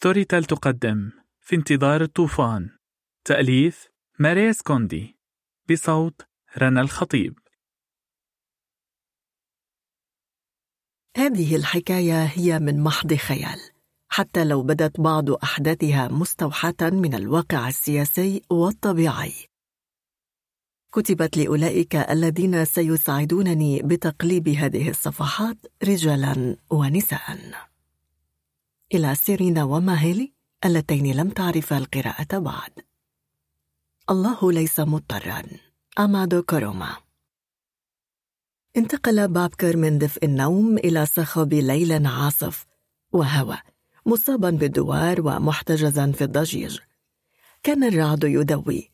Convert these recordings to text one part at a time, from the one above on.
Storytel تقدم. في انتظار الطوفان. تأليف ماريز كوندي بصوت رنا الخطيب. هذه الحكاية هي من محض خيال. حتى لو بدت بعض أحداثها مستوحاة من الواقع السياسي والطبيعي. كتبت لأولئك الذين سيساعدونني بتقليب هذه الصفحات رجالا ونساء. إلى سيرينا وماهيلي اللتين لم تعرفا القراءة بعد. الله ليس مضطرا. أمادو كوروما انتقل بابكر من دفء النوم إلى صخب ليل عاصف وهواء مصابا بالدوار ومحتجزا في الضجيج. كان الرعد يدوي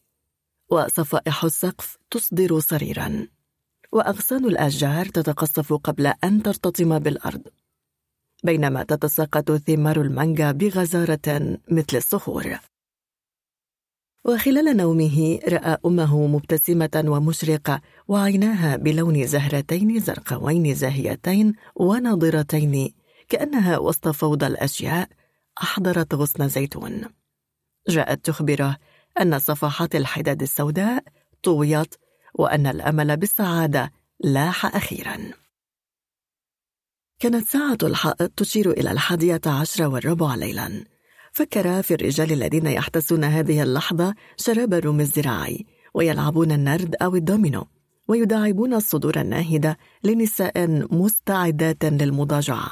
وصفائح السقف تصدر صريرا وأغصان الأشجار تتقصف قبل أن ترتطم بالأرض. بينما تتساقط ثمار المانجا بغزارة مثل الصخور. وخلال نومه رأى أمه مبتسمة ومشرقة وعيناها بلون زهرتين زرقاوين زاهيتين وناضرتين كأنها وسط فوضى الأشياء أحضرت غصن زيتون. جاءت تخبره أن صفحات الحداد السوداء طويت وأن الأمل بالسعادة لاح أخيرا. كانت ساعة الحائط تشير إلى الحادية عشر والربع ليلا. فكر في الرجال الذين يحتسون هذه اللحظة شراب الروم الزراعي ويلعبون النرد أو الدومينو ويداعبون الصدور الناهدة لنساء مستعدات للمضاجعة.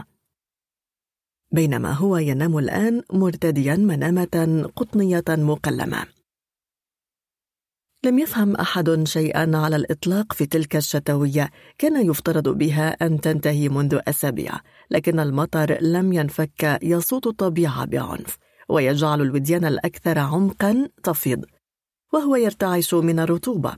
بينما هو ينام الآن مرتديا منامة قطنية مقلمة. لم يفهم أحد شيئا على الإطلاق في تلك الشتوية. كان يفترض بها أن تنتهي منذ أسابيع لكن المطر لم ينفك يصوت الطبيعة بعنف ويجعل الوديان الأكثر عمقا تفيض وهو يرتعش من الرطوبة.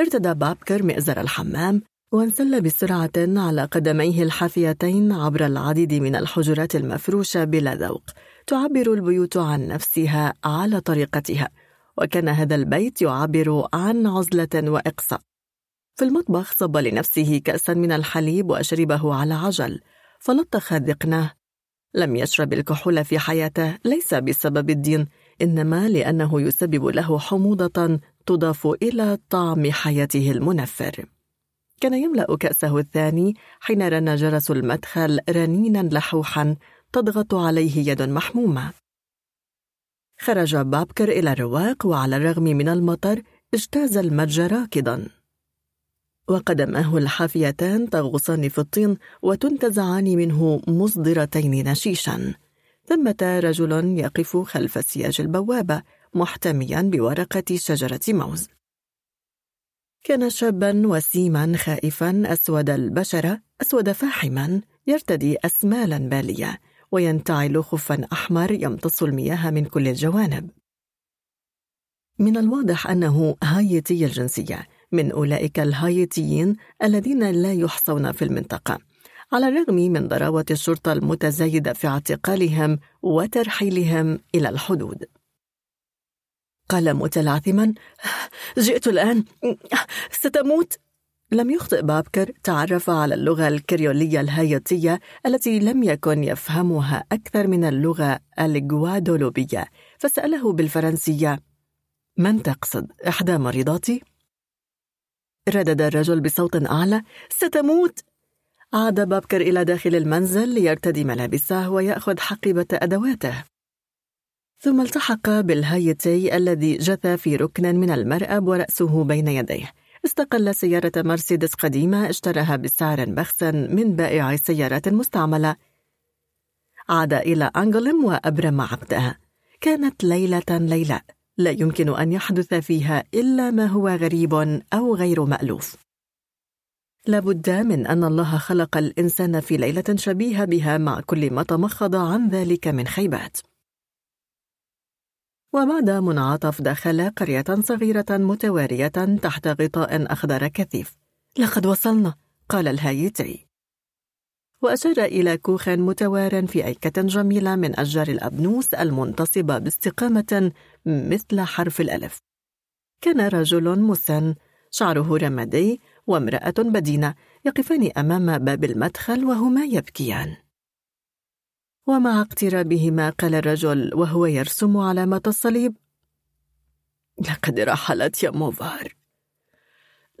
ارتدى بابكر مئزر الحمام وانسل بسرعة على قدميه الحافيتين عبر العديد من الحجرات المفروشة بلا ذوق تعبر البيوت عن نفسها على طريقتها. وكان هذا البيت يعبر عن عزلة وإقصاء في المطبخ صب لنفسه كأسا من الحليب وأشربه على عجل فلطخ ذقنه لم يشرب الكحول في حياته ليس بسبب الدين إنما لأنه يسبب له حموضة تضاف إلى طعم حياته المنفر. كان يملأ كأسه الثاني حين رن جرس المدخل رنينا لحوحا تضغط عليه يد محمومة. خرج بابكر إلى الرواق وعلى الرغم من المطر اجتاز المتج راكضا. وقدماه الحافيتان تغوصان في الطين وتنتزعان منه مصدرتين نشيشا. ثمة رجل يقف خلف سياج البوابة محتميا بورقة شجرة موز. كان شابا وسيما خائفا أسود البشرة أسود فاحما يرتدي أسمالا بالية. وينتعل خفا أحمر يمتص المياه من كل الجوانب. من الواضح أنه هايتي الجنسية من أولئك الهايتيين الذين لا يحصون في المنطقة على الرغم من ضراوة الشرطة المتزايدة في اعتقالهم وترحيلهم إلى الحدود. قال متلعثما جئت الآن ستموت؟ لم يخطئ بابكر تعرف على اللغة الكريولية الهايتية التي لم يكن يفهمها أكثر من اللغة الجوادولوبية فسأله بالفرنسية من تقصد إحدى مريضاتي؟ ردد الرجل بصوت أعلى ستموت. عاد بابكر إلى داخل المنزل ليرتدي ملابسه ويأخذ حقيبة أدواته. ثم التحق بالهايتي الذي جثى في ركن من المرأب ورأسه بين يديه. استقل سيارة مرسيدس قديمة اشتراها بسعر بخس من بائع سيارات مستعملة. عاد إلى أنجلم وأبرم عقدها. كانت ليلة ليلة لا يمكن أن يحدث فيها إلا ما هو غريب أو غير مألوف. لابد من أن الله خلق الإنسان في ليلة شبيهة بها مع كل ما تمخض عن ذلك من خيبات. وبعد منعطف دخل قرية صغيرة متوارية تحت غطاء أخضر كثيف. لقد وصلنا قال الهايتي وأشار إلى كوخ متوار في أيكة جميلة من أشجار الأبنوس المنتصبة باستقامة مثل حرف الألف. كان رجل مسن شعره رمادي وامرأة بدينة يقفان أمام باب المدخل وهما يبكيان. ومع اقترابهما قال الرجل وهو يرسم علامة الصليب. لقد رحلت يا موفار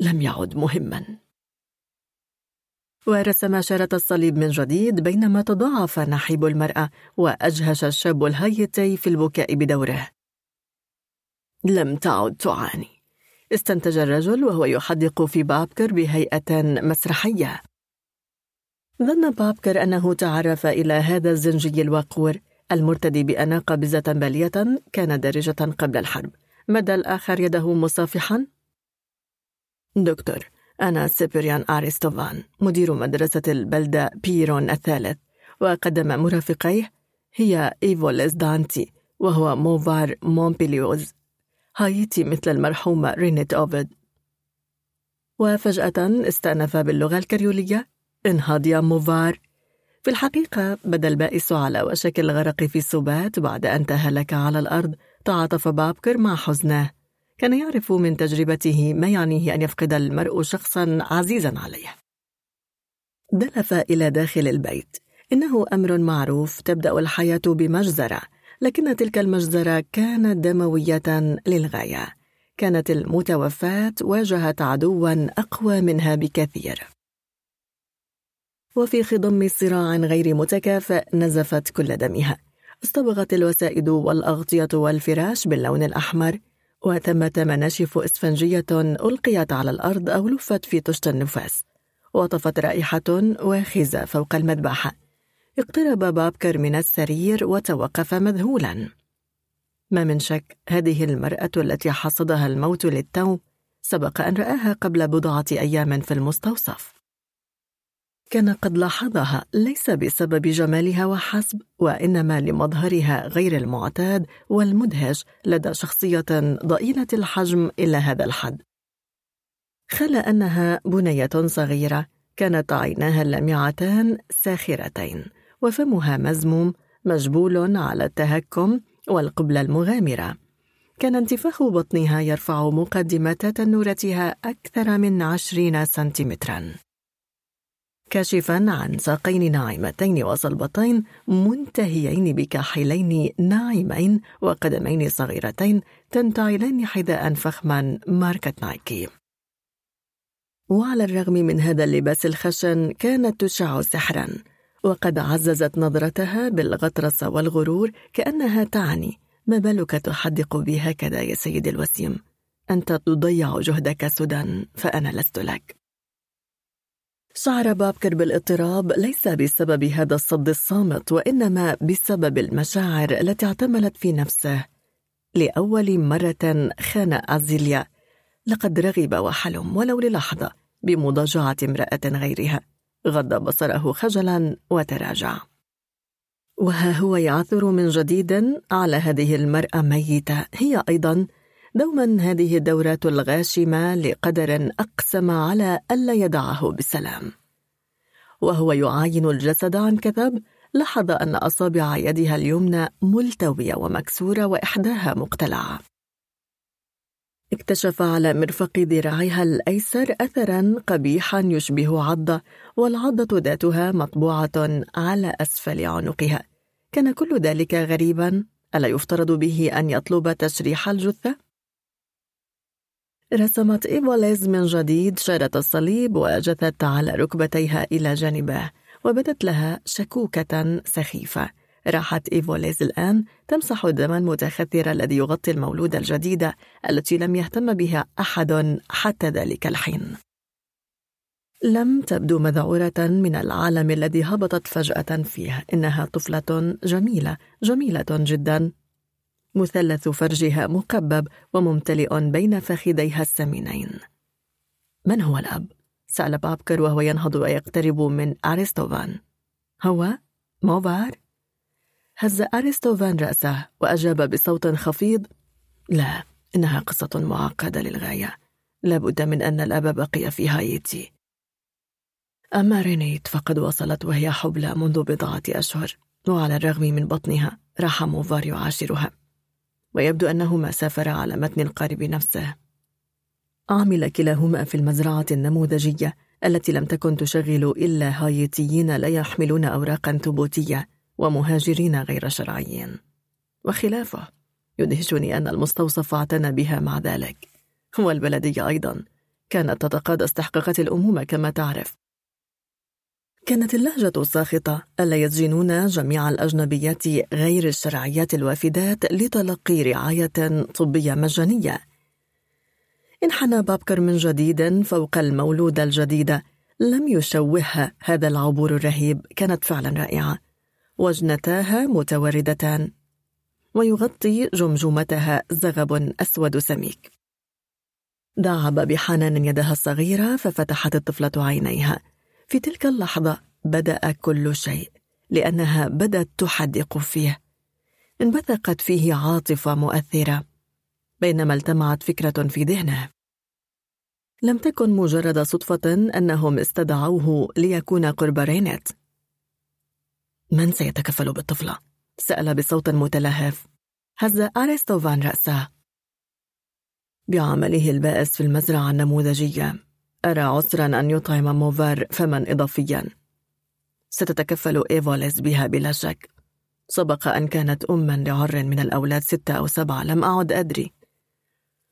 لم يعد مهما. ورسم شارة الصليب من جديد بينما تضاعف نحيب المرأة وأجهش الشاب الهايتي في البكاء بدوره. لم تعد تعاني. استنتج الرجل وهو يحدق في بابكر بهيئة مسرحية. ظن بابكر أنه تعرف إلى هذا الزنجي الوقور المرتدي بأناقة بزة بالية كانت دارجة قبل الحرب. مد الآخر يده مصافحا؟ دكتور أنا سيبريان أريستوفان مدير مدرسة البلدة بيرون الثالث وقدم مرافقيه هي إيفوليس دانتي وهو موفار مونبيليوز هايتي مثل المرحومة رينيت أوفيد. وفجأة استأنف باللغة الكريولية انهض يا موفار في الحقيقة بدا البائس على وشك الغرق في السبات بعد أن تهلك على الأرض تعاطف بابكر مع حزنه كان يعرف من تجربته ما يعنيه أن يفقد المرء شخصا عزيزا عليه. دلف إلى داخل البيت. إنه أمر معروف تبدأ الحياة بمجزرة لكن تلك المجزرة كانت دموية للغاية. كانت المتوفاة واجهت عدوا أقوى منها بكثير. وفي خضم صراع غير متكافئ نزفت كل دمها. اصطبغت الوسائد والأغطية والفراش باللون الأحمر وثمة مناشف إسفنجية ألقيت على الأرض أو لفت في طشت النفاس. وطفت رائحة واخزة فوق المذبحة اقترب بابكر من السرير وتوقف مذهولا. ما من شك هذه المرأة التي حصدها الموت للتو سبق أن رآها قبل بضعة أيام في المستوصف. كان قد لاحظها ليس بسبب جمالها وحسب وإنما لمظهرها غير المعتاد والمدهش لدى شخصية ضئيلة الحجم إلى هذا الحد. خلا أنها بنية صغيرة كانت عيناها اللامعتان ساخرتين وفمها مزموم مجبول على التهكم والقبلة المغامرة. كان انتفاخ بطنها يرفع مقدمة تنورتها أكثر من عشرين سنتيمتراً. كاشفا عن ساقين ناعمتين وصلبتين منتهيين بكاحلين ناعمين وقدمين صغيرتين تنتعلان حذاء فخما ماركة نايكي. وعلى الرغم من هذا اللباس الخشن كانت تشع سحرا وقد عززت نظرتها بالغطرسة والغرور كأنها تعني ما بالك تحدق بي هكذا يا سيدي الوسيم؟ أنت تضيع جهدك سدى فأنا لست لك. شعر بابكر بالاضطراب ليس بسبب هذا الصد الصامت وإنما بسبب المشاعر التي اعتملت في نفسه. لأول مرة خان أزيليا لقد رغب وحلم ولو للحظة بمضاجعة امرأة غيرها. غض بصره خجلا وتراجع. وها هو يعثر من جديد على هذه المرأة ميتة هي أيضا دوما هذه الدورات الغاشمة لقدر أقسم على ألا يدعه بسلام. وهو يعاين الجسد عن كثب لاحظ أن أصابع يدها اليمنى ملتوية ومكسورة وإحداها مقتلعة. اكتشف على مرفق ذراعها الأيسر اثرا قبيحا يشبه عضة والعضة ذاتها مطبوعة على أسفل عنقها. كان كل ذلك غريبا. ألا يفترض به أن يطلب تشريح الجثة؟ رسمت إيفوليز من جديد شارة الصليب وجثت على ركبتيها إلى جانبه وبدت لها شكوكه سخيفة. راحت إيفوليز الآن تمسح الدم المتخثر الذي يغطي المولودة الجديدة التي لم يهتم بها أحد حتى ذلك الحين. لم تبدو مذعورة من العالم الذي هبطت فجأة فيه إنها طفلة جميلة جميلة جدا. مثلث فرجها مقبب وممتلئ بين فخذيها السمينين. من هو الأب؟ سأل بابكر وهو ينهض ويقترب من أريستوفان هو؟ موفار؟ هز أريستوفان رأسه وأجاب بصوت خفيض لا إنها قصة معقدة للغاية. لابد من أن الأب بقي في هايتي. أما رينيت فقد وصلت وهي حبلى منذ بضعة أشهر وعلى الرغم من بطنها راح موفار يعاشرها. ويبدو أنهما سافرا على متن القارب نفسه. عمل كلاهما في المزرعة النموذجية التي لم تكن تشغل إلا هايتيين لا يحملون أوراقا ثبوتية ومهاجرين غير شرعيين. وخلافه يدهشني أن المستوصف اعتنى بها مع ذلك. والبلدية أيضا كانت تتقاضى استحقاقات الأمومة كما تعرف. كانت اللهجة الساخطة ألا يسجنون جميع الأجنبيات غير الشرعيات الوافدات لتلقي رعاية طبية مجانية. انحنى بابكر من جديد فوق المولودة الجديدة لم يشوهها هذا العبور الرهيب كانت فعلا رائعة. وجنتاها متوردتان ويغطي جمجمتها زغب أسود سميك. دعب بحنان يدها الصغيرة ففتحت الطفلة عينيها. في تلك اللحظة بدأ كل شيء لأنها بدت تحدق فيه. انبثقت فيه عاطفة مؤثرة بينما التمعت فكرة في ذهنه. لم تكن مجرد صدفة أنهم استدعوه ليكون قرب رينيت. من سيتكفل بالطفلة؟ سأل بصوت متلهف. هز أريستوفان رأسه. بعمله البائس في المزرعة النموذجية. أرى عسرا أن يطعم موفار فما إضافيا. ستتكفل إيفوليس بها بلا شك. سبق أن كانت أما لعرم من الأولاد ستة أو سبعة لم أعد أدري.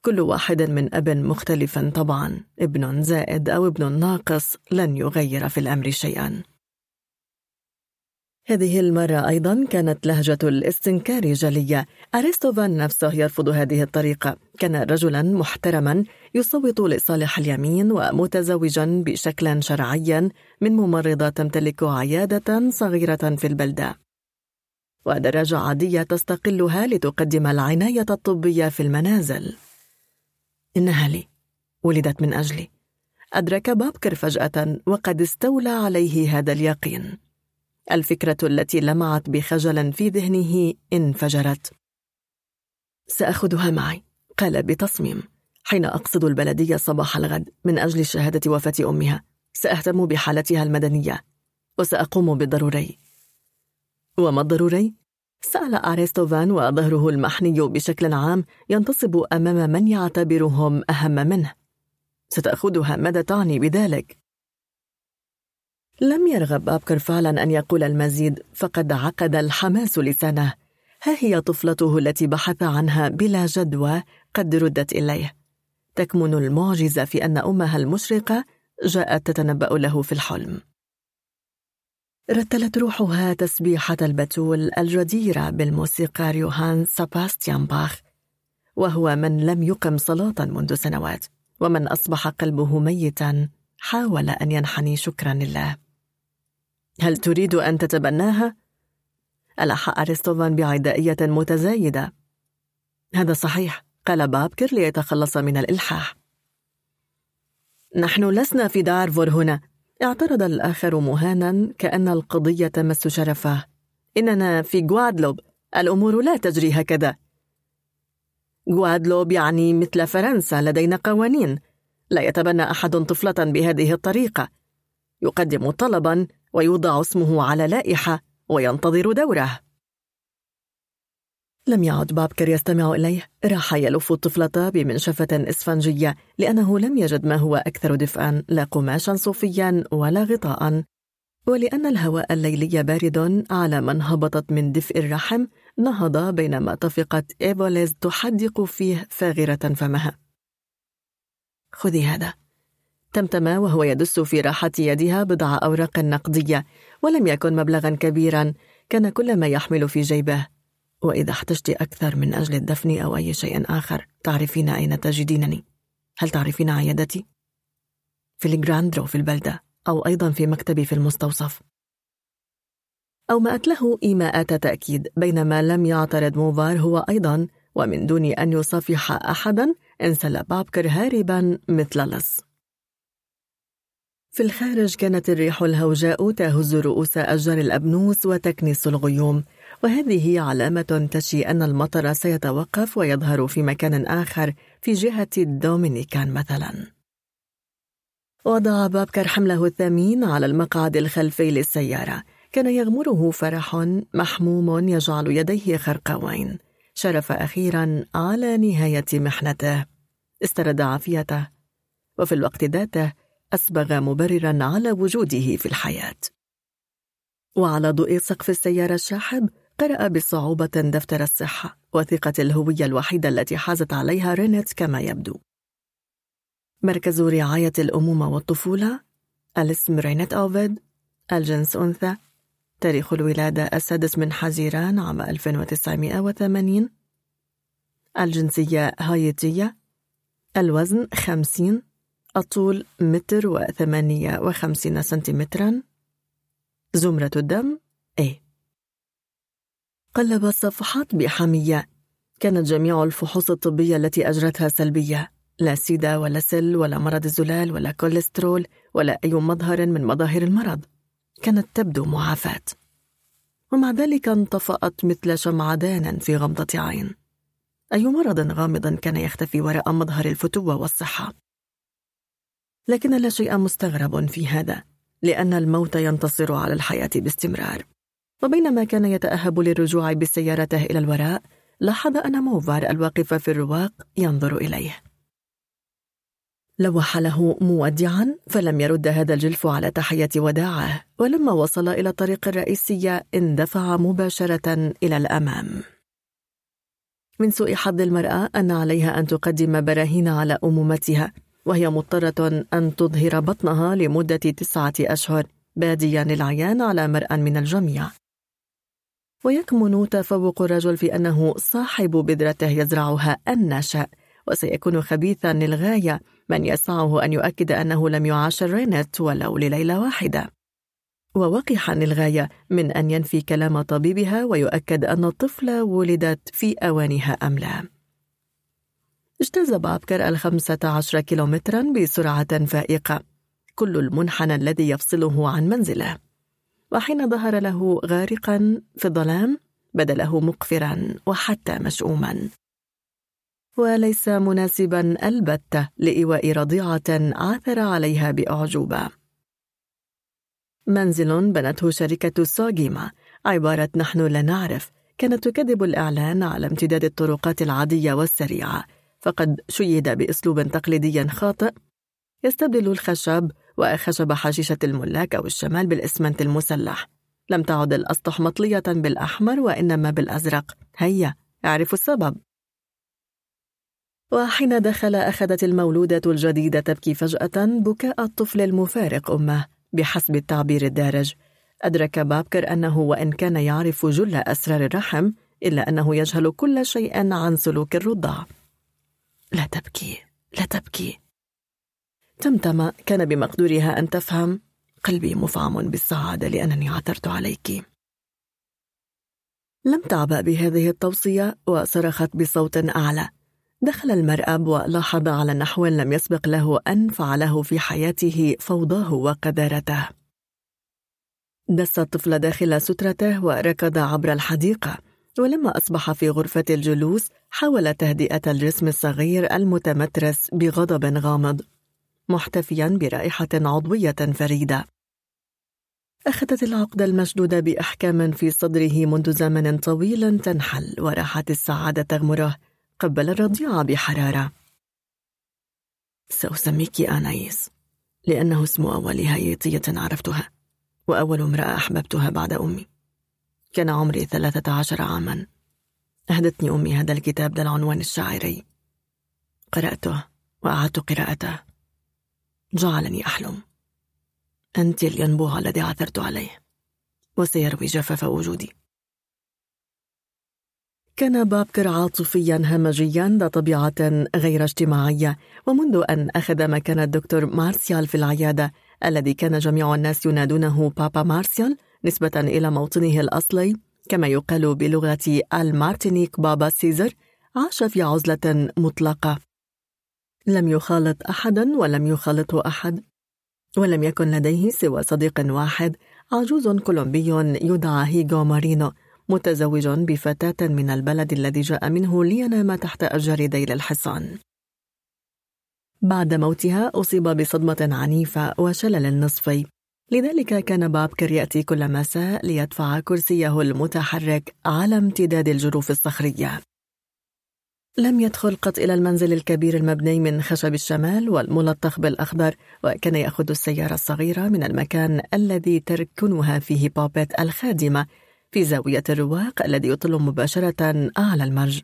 كل واحد من أب مختلف طبعا ابن زائد أو ابن ناقص لن يغير في الأمر شيئا. هذه المرة أيضا كانت لهجة الاستنكار جلية. أرسطوفان نفسه يرفض هذه الطريقة. كان رجلا محترما يصوت لصالح اليمين ومتزوجا بشكل شرعي من ممرضة تمتلك عيادة صغيرة في البلدة. ودراجة عادية تستقلها لتقدم العناية الطبية في المنازل. إنها لي. ولدت من أجلي. أدرك بابكر فجأة وقد استولى عليه هذا اليقين. الفكرة التي لمعت بخجل في ذهنه انفجرت سأخذها معي قال بتصميم حين أقصد البلدية صباح الغد من أجل شهادة وفاة أمها سأهتم بحالتها المدنية وسأقوم بالضروري وما الضروري؟ سأل أريستوفان وظهره المحني بشكل عام ينتصب أمام من يعتبرهم أهم منه ستأخذها ماذا تعني بذلك؟ لم يرغب بابكر فعلا أن يقول المزيد فقد عقد الحماس لسانه ها هي طفلته التي بحث عنها بلا جدوى قد ردت إليه. تكمن المعجزة في أن أمها المشرقة جاءت تتنبأ له في الحلم. رتلت روحها تسبيحة البتول الجديرة بالموسيقار يوهان ساباستيان باخ وهو من لم يقم صلاة منذ سنوات ومن أصبح قلبه ميتا حاول أن ينحني شكرا لله. هل تريد أن تتبناها؟ ألح أرسطوفان بعدائية متزايدة. هذا صحيح قال بابكر ليتخلص من الإلحاح. نحن لسنا في دارفور هنا. اعترض الآخر مهانا كأن القضية تمس شرفه. إننا في غوادلوب. الأمور لا تجري هكذا. غوادلوب يعني مثل فرنسا لدينا قوانين. لا يتبنى أحد طفلة بهذه الطريقة. يقدم طلبا ويوضع اسمه على لائحة وينتظر دوره. لم يعد بابكر يستمع إليه. راح يلف الطفلة بمنشفة إسفنجية لأنه لم يجد ما هو أكثر دفئا لا قماشا صوفيا ولا غطاء. ولأن الهواء الليلي بارد على من هبطت من دفء الرحم نهض بينما طفقت إيبوليز تحدق فيه فاغرة فمها. خذي هذا. تمتم وهو يدس في راحة يدها بضع أوراق نقدية ولم يكن مبلغا كبيرا كان كل ما يحمل في جيبه. وإذا احتجت أكثر من أجل الدفن أو أي شيء آخر تعرفين أين تجدينني؟ هل تعرفين عيادتي؟ في الجراندرو في البلدة أو أيضا في مكتبي في المستوصف. أومأت له إيماءات تأكيد بينما لم يعترض موفار هو أيضا ومن دون أن يصافح أحدا انسل بابكر هاربا مثل لص. في الخارج كانت الريح الهوجاء تهز رؤوس أشجار الأبنوس وتكنس الغيوم. وهذه علامة تشي أن المطر سيتوقف ويظهر في مكان آخر في جهة الدومينيكان مثلا. وضع بابكر حمله الثمين على المقعد الخلفي للسيارة. كان يغمره فرح محموم يجعل يديه خرقاوين. أشرف أخيرا على نهاية محنته. استرد عافيته. وفي الوقت ذاته أسبغ مبررا على وجوده في الحياة. وعلى ضوء سقف السيارة الشاحب قرأ بصعوبة دفتر الصحة وثيقة الهوية الوحيدة التي حازت عليها رينيت كما يبدو. مركز رعاية الأمومة والطفولة الاسم رينيت أوفيد الجنس أنثى تاريخ الولادة السادس من حزيران عام 1980 الجنسية هايتية الوزن خمسين الطول متر وثمانية وخمسين سنتيمترا. زمرة الدم A. قلب الصفحات بحمية كانت جميع الفحوص الطبية التي أجرتها سلبية. لا سيدا ولا سل ولا مرض الزلال ولا كوليسترول ولا أي مظهر من مظاهر المرض. كانت تبدو معافاة. ومع ذلك انطفأت مثل شمعدان في غمضة عين. أي مرض غامض كان يختفي وراء مظهر الفتوة والصحة. لكن لا شيء مستغرب في هذا لأن الموت ينتصر على الحياة باستمرار. وبينما كان يتأهب للرجوع بسيارته إلى الوراء لاحظ أن موفار الواقف في الرواق ينظر إليه. لوح له مودعا فلم يرد هذا الجلف على تحية وداعه ولما وصل إلى الطريق الرئيسي اندفع مباشرة إلى الأمام. من سوء حظ المرأة أن عليها أن تقدم براهين على أمومتها. وهي مضطرة أن تظهر بطنها لمدة تسعة أشهر باديا العيان على مرأى من الجميع. ويكمن تفوق الرجل في أنه صاحب بذرته يزرعها شاء وسيكون خبيثا للغاية من يسعه أن يؤكد أنه لم يعاشر رينت ولو لليلة واحدة. ووقحا للغاية من أن ينفي كلام طبيبها ويؤكد أن الطفلة ولدت في أوانها أم لا. اجتاز بابكر الخمسة عشر كيلومترا بسرعة فائقة كل المنحنى الذي يفصله عن منزله. وحين ظهر له غارقا في الظلام بدا له مقفرا وحتى مشؤوما. وليس مناسبا البتة لإيواء رضيعة عاثر عليها بأعجوبة. منزل بنته شركة سوغيما عبارة نحن لا نعرف كانت تكذب الإعلان على امتداد الطرقات العادية والسريعة. فقد شيد بأسلوب تقليدي خاطئ. يستبدل الخشب وخشب حشيشة الملاك أو الشمال بالإسمنت المسلح. لم تعد الأسطح مطلية بالأحمر وإنما بالأزرق. هيا اعرفوا السبب. وحين دخل أخذت المولودة الجديدة تبكي فجأة بكاء الطفل المفارق أمه بحسب التعبير الدارج. أدرك بابكر أنه وإن كان يعرف جل أسرار الرحم إلا أنه يجهل كل شيء عن سلوك الرضع لا تبكي لا تبكي. تمتم كان بمقدورها أن تفهم. قلبي مفعم بالسعادة لأنني عثرت عليك. لم تعبأ بهذه التوصية وصرخت بصوت أعلى. دخل المرأب ولاحظ على نحو لم يسبق له أن فعله في حياته فوضاه وقذارته. دس الطفل داخل سترته وركض عبر الحديقة. ولما أصبح في غرفة الجلوس حاول تهدئة الجسم الصغير المتمترس بغضب غامض محتفيا برائحة عضوية فريدة. أخذت العقد المشدود بإحكام في صدره منذ زمن طويل تنحل وراحت السعادة تغمره قبل الرضيع بحرارة. سأسميك آنايس لأنه اسم أول هيئتية عرفتها وأول امرأة أحببتها بعد أمي. كان عمري ثلاثة عشر عاما. أهدتني أمي هذا الكتاب ذا العنوان الشاعري. قرأته وأعدت قراءته. جعلني أحلم. أنت الينبوع الذي عثرت عليه. وسيروي جفاف وجودي. كان بابكر عاطفيا همجيا ذا طبيعة غير اجتماعية. ومنذ أن أخذ مكان الدكتور مارسيال في العيادة الذي كان جميع الناس ينادونه بابا مارسيال نسبة إلى موطنه الأصلي كما يقال بلغة المارتينيك بابا سيزر عاش في عزلة مطلقة. لم يخالط أحدا ولم يخالطه أحد ولم يكن لديه سوى صديق واحد عجوز كولومبي يدعى هيغو مارينو متزوج بفتاة من البلد الذي جاء منه لينام تحت أشجار ذيل الحصان. بعد موتها أصيب بصدمة عنيفة وشلل نصفي لذلك كان بابكر يأتي كل مساء ليدفع كرسيه المتحرك على امتداد الجروف الصخرية. لم يدخل قط إلى المنزل الكبير المبني من خشب الشمال والملطخ بالأخضر وكان يأخذ السيارة الصغيرة من المكان الذي تركنها فيه بوبيت الخادمة في زاوية الرواق الذي يطل مباشرة أعلى المرج.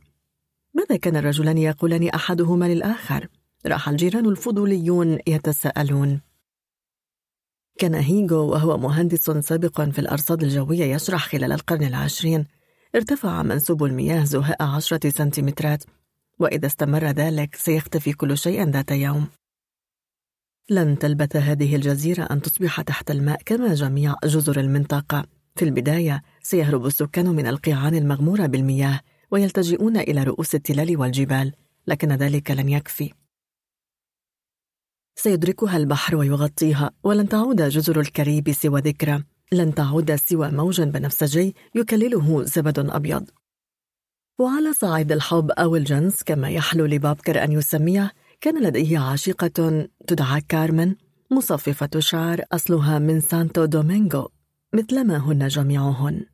ماذا كان الرجلان يقولان أحدهما للآخر؟ راح الجيران الفضوليون يتساءلون. كان هيغو وهو مهندس سابق في الأرصاد الجوية يشرح خلال القرن العشرين. ارتفع منسوب المياه زهاء عشرة سنتيمترات. وإذا استمر ذلك سيختفي كل شيء ذات يوم. لن تلبث هذه الجزيرة أن تصبح تحت الماء كما جميع جزر المنطقة. في البداية سيهرب السكان من القيعان المغمورة بالمياه ويلتجئون إلى رؤوس التلال والجبال لكن ذلك لن يكفي. سيدركها البحر ويغطيها ولن تعود جزر الكاريبي سوى ذكرى. لن تعود سوى موج بنفسجي يكلله زبد أبيض. وعلى صعيد الحب أو الجنس كما يحلو لبابكر أن يسميه كان لديه عشيقة تدعى كارمن مصففة شعر أصلها من سانتو دومينغو مثلما هن جميعهن.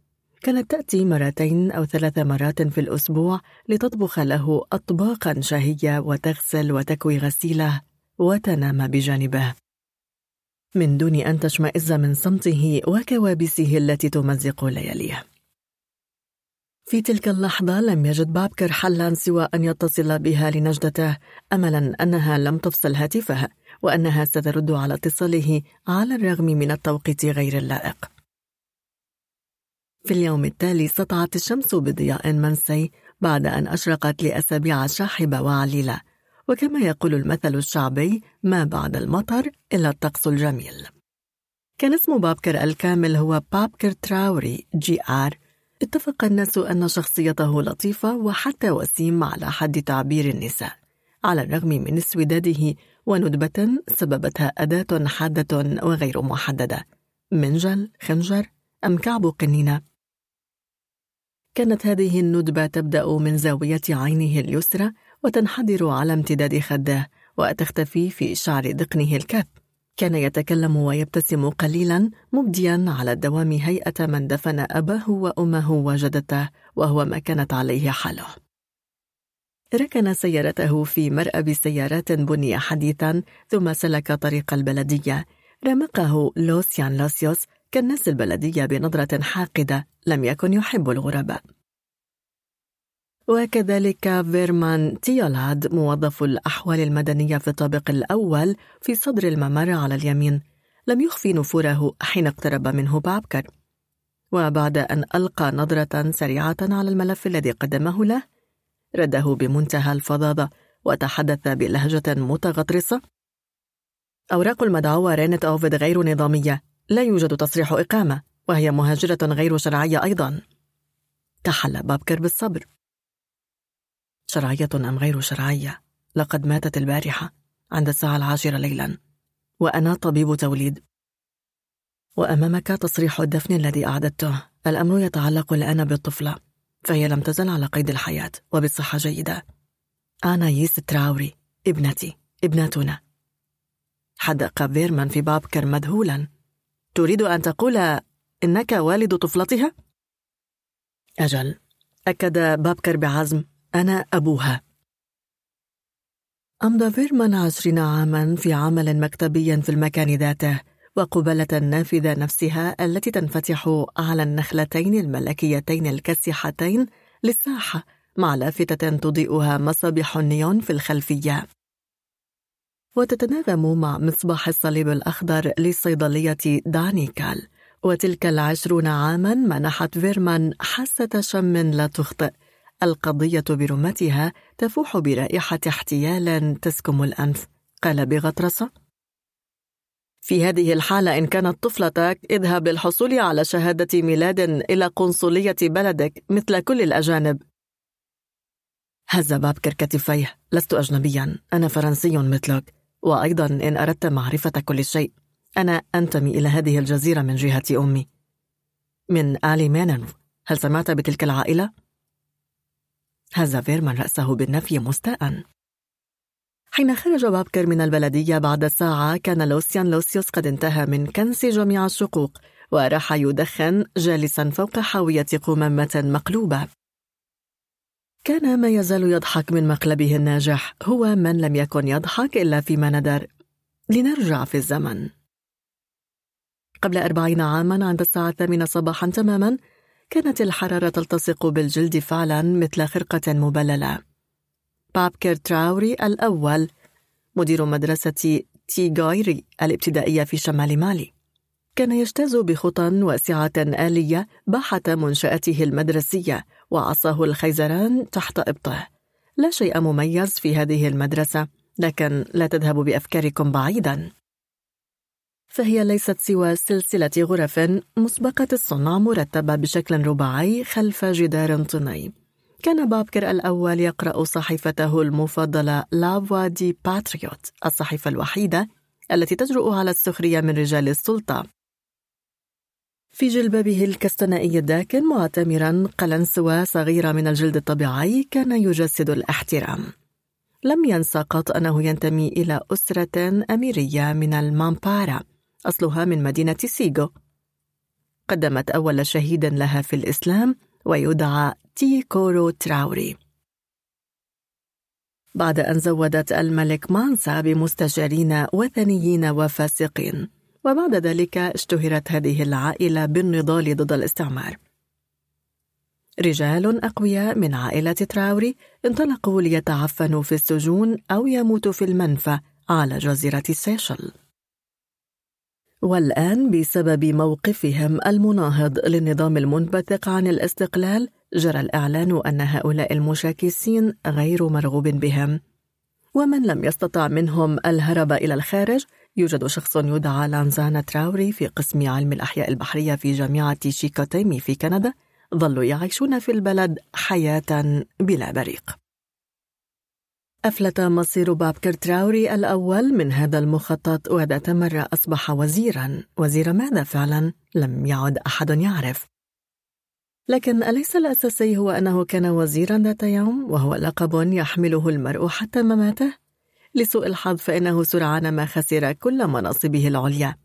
كانت تأتي مرتين أو ثلاث مرات في الأسبوع لتطبخ له أطباقا شهية وتغسل وتكوي غسيله. وتنام بجانبه. من دون أن تشمئز من صمته وكوابيسه التي تمزق لياليه في تلك اللحظة لم يجد بابكر حلا سوى أن يتصل بها لنجدته أملا أنها لم تفصل هاتفها وأنها سترد على اتصاله على الرغم من التوقيت غير اللائق. في اليوم التالي سطعت الشمس بضياء منسي بعد أن أشرقت لأسابيع شاحبة وعليلة. وكما يقول المثل الشعبي ما بعد المطر إلا الطقس الجميل كان اسم بابكر الكامل هو بابكر تراوري Jr. اتفق الناس أن شخصيته لطيفة وحتى وسيم على حد تعبير النساء على الرغم من اسوداده وندبة سببتها أداة حادة وغير محددة. منجل، خنجر أم كعب قنينة؟ كانت هذه الندبة تبدأ من زاوية عينه اليسرى وتنحدر على امتداد خده وتختفي في شعر ذقنه الكث كان يتكلم ويبتسم قليلا مبديا على الدوام هيئة من دفن أباه وأمه وجدته وهو ما كانت عليه حاله. ركن سيارته في مرأب سيارات بني حديثا ثم سلك طريق البلدية. رمقه لوسيان لوسيوس كالناس البلدية بنظرة حاقدة لم يكن يحب الغرباء. وكذلك فيرمان تيولاد موظف الأحوال المدنية في الطابق الأول في صدر الممر على اليمين. لم يخفي نفوره حين اقترب منه بابكر. وبعد أن ألقى نظرة سريعة على الملف الذي قدمه له رده بمنتهى الفظاظة وتحدث بلهجة متغطرسة. أوراق المدعوة رينت أوفيد غير نظامية لا يوجد تصريح إقامة وهي مهاجرة غير شرعية أيضا. تحلى بابكر بالصبر. شرعية أم غير شرعية؟ لقد ماتت البارحة عند الساعة العاشرة ليلا. وأنا طبيب توليد. وأمامك تصريح الدفن الذي أعددته. الأمر يتعلق الآن بالطفلة فهي لم تزل على قيد الحياة وبصحة جيدة. أناييس تراوري ابنتي ابنتنا. حدق فيرمان في بابكر مذهولا. تريد أن تقول إنك والد طفلتها؟ أجل أكد بابكر بعزم. أنا أبوها. أمضى فيرمان عشرين عاما في عمل مكتبي في المكان ذاته وقبالة النافذة نفسها التي تنفتح على النخلتين الملكيتين الكسيحتين للساحة مع لافتة تضيئها مصابيح النيون في الخلفية. وتتناغم مع مصباح الصليب الأخضر للصيدلية دانيكال. وتلك العشرون عاما منحت فيرمان حاسة شم لا تخطئ. القضية برمتها تفوح برائحة احتيال تسكم الأنف قال بغطرسة. في هذه الحالة إن كانت طفلتك اذهب للحصول على شهادة ميلاد إلى قنصلية بلدك مثل كل الأجانب. هز بابكر كتفيه لست أجنبيا أنا فرنسي مثلك وأيضا إن أردت معرفة كل شيء. أنا أنتمي إلى هذه الجزيرة من جهة أمي. من آل مينيرف هل سمعت بتلك العائلة؟ هز فيرمان رأسه بالنفي مستاء. حين خرج بابكر من البلدية بعد ساعة كان لوسيان لوسيوس قد انتهى من كنس جميع الشقوق وراح يدخن جالسا فوق حاوية قمامة مقلوبة. كان ما يزال يضحك من مقلبه الناجح هو من لم يكن يضحك إلا فيما ندر. لنرجع في الزمن. قبل أربعين عاما عند الساعة الثامنة صباحا تماما كانت الحرارة تلتصق بالجلد فعلا مثل خرقة مبللة. بابكر تراوري الأول مدير مدرسة تيغايري الابتدائية في شمال مالي. كان يجتاز بخطى واسعة آلية باحة منشأته المدرسية وعصاه الخيزران تحت إبطه. لا شيء مميز في هذه المدرسة لكن لا تذهبوا بأفكاركم بعيدا. فهي ليست سوى سلسلة غرف مسبقة الصنع مرتبة بشكل رباعي خلف جدار طيني كان بابكر الأول يقرأ صحيفته المفضلة لافوا دي باتريوت الصحيفة الوحيدة التي تجرؤ على السخرية من رجال السلطة. في جلبابه الكستنائي الداكن معتمرا قلنسوة صغيرة من الجلد الطبيعي كان يجسد الاحترام. لم ينس قط أنه ينتمي إلى أسرة أميرية من البامبارا أصلها من مدينة سيغو. قدمت أول شهيد لها في الإسلام ويدعى تييكورو تراوري. بعد أن زودت الملك مانسا بمستشارين وثنيين وفاسقين. وبعد ذلك اشتهرت هذه العائلة بالنضال ضد الاستعمار. رجال أقوياء من عائلة تراوري انطلقوا ليتعفنوا في السجون أو يموتوا في المنفى على جزيرة سيشل. والآن بسبب موقفهم المناهض للنظام المنبثق عن الاستقلال جرى الإعلان أن هؤلاء المشاكسين غير مرغوب بهم. ومن لم يستطع منهم الهرب إلى الخارج يوجد شخص يدعى لانزانا تراوري في قسم علم الأحياء البحرية في جامعة شيكوتيمي في كندا ظلوا يعيشون في البلد حياة بلا بريق. أفلت مصير بابكر تراوري الأول من هذا المخطط وذات مرة أصبح وزيرا. وزير ماذا فعلا؟ لم يعد أحد يعرف. لكن أليس الأساسي هو أنه كان وزيرا ذات يوم وهو لقب يحمله المرء حتى مماته؟ لسوء الحظ فإنه سرعان ما خسر كل مناصبه العليا.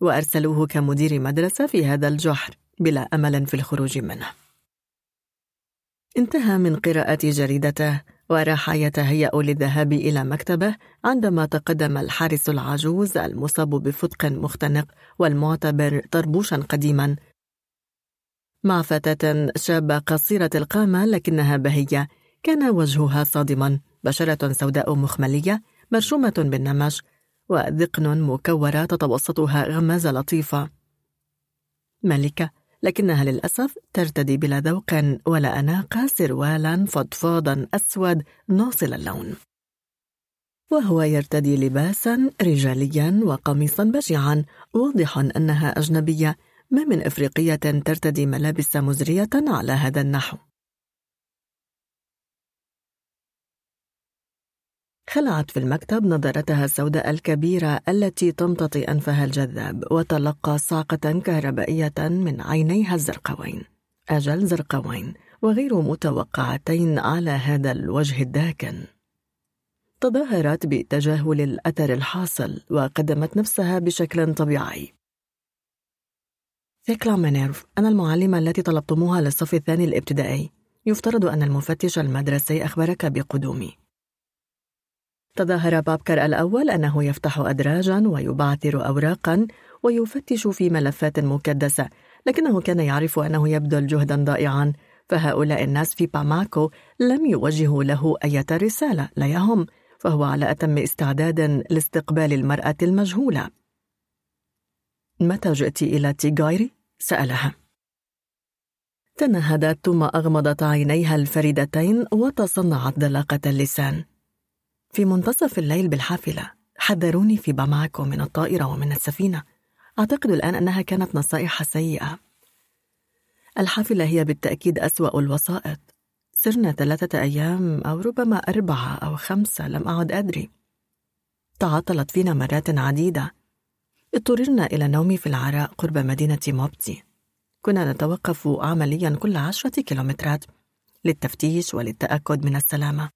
وأرسلوه كمدير مدرسة في هذا الجحر بلا أمل في الخروج منه. انتهى من قراءة جريدته. وراح يتهيأ للذهاب إلى مكتبه عندما تقدم الحارس العجوز المصاب بفتق مختنق والمعتبر طربوشا قديما. مع فتاة شابة قصيرة القامة لكنها بهية كان وجهها صادما بشرة سوداء مخملية مرشومة بالنمش وذقن مكورة تتوسطها غمازة لطيفة. ملكة لكنها للأسف ترتدي بلا ذوق ولا أناقة سروالا فضفاضا أسود ناصل اللون. وهو يرتدي لباسا رجاليا وقميصا بشعا واضح أنها أجنبية ما من إفريقية ترتدي ملابس مزرية على هذا النحو. خلعت في المكتب نظارتها السوداء الكبيرة التي تمتطي أنفها الجذاب وتلقى صاعقة كهربائية من عينيها الزرقاوين. أجل زرقاوين وغير متوقعتين على هذا الوجه الداكن. تظاهرت بتجاهل الأثر الحاصل وقدمت نفسها بشكل طبيعي. ثيكلا مينيرف أنا المعلمة التي طلبتموها للصف الثاني الابتدائي. يفترض أن المفتش المدرسي أخبرك بقدومي. تظاهر بابكر الأول أنه يفتح أدراجا ويبعثر أوراقا ويفتش في ملفات مكدسة لكنه كان يعرف أنه يبذل جهدا ضائعا فهؤلاء الناس في باماكو لم يوجهوا له أي رسالة لا يهم فهو على أتم استعداد لاستقبال المرأة المجهولة. متى جئت إلى تيغايري؟ سألها. تنهدت ثم أغمضت عينيها الفريدتين وتصنعت ذلاقة اللسان. في منتصف الليل بالحافلة حذروني في باماكو من الطائرة ومن السفينة. أعتقد الآن أنها كانت نصائح سيئة. الحافلة هي بالتأكيد أسوأ الوسائط. سرنا ثلاثة أيام أو ربما أربعة أو خمسة لم أعد أدري. تعطلت فينا مرات عديدة. اضطررنا إلى النوم في العراء قرب مدينة موبتي. كنا نتوقف عمليا كل عشرة كيلومترات للتفتيش وللتأكد من السلامة.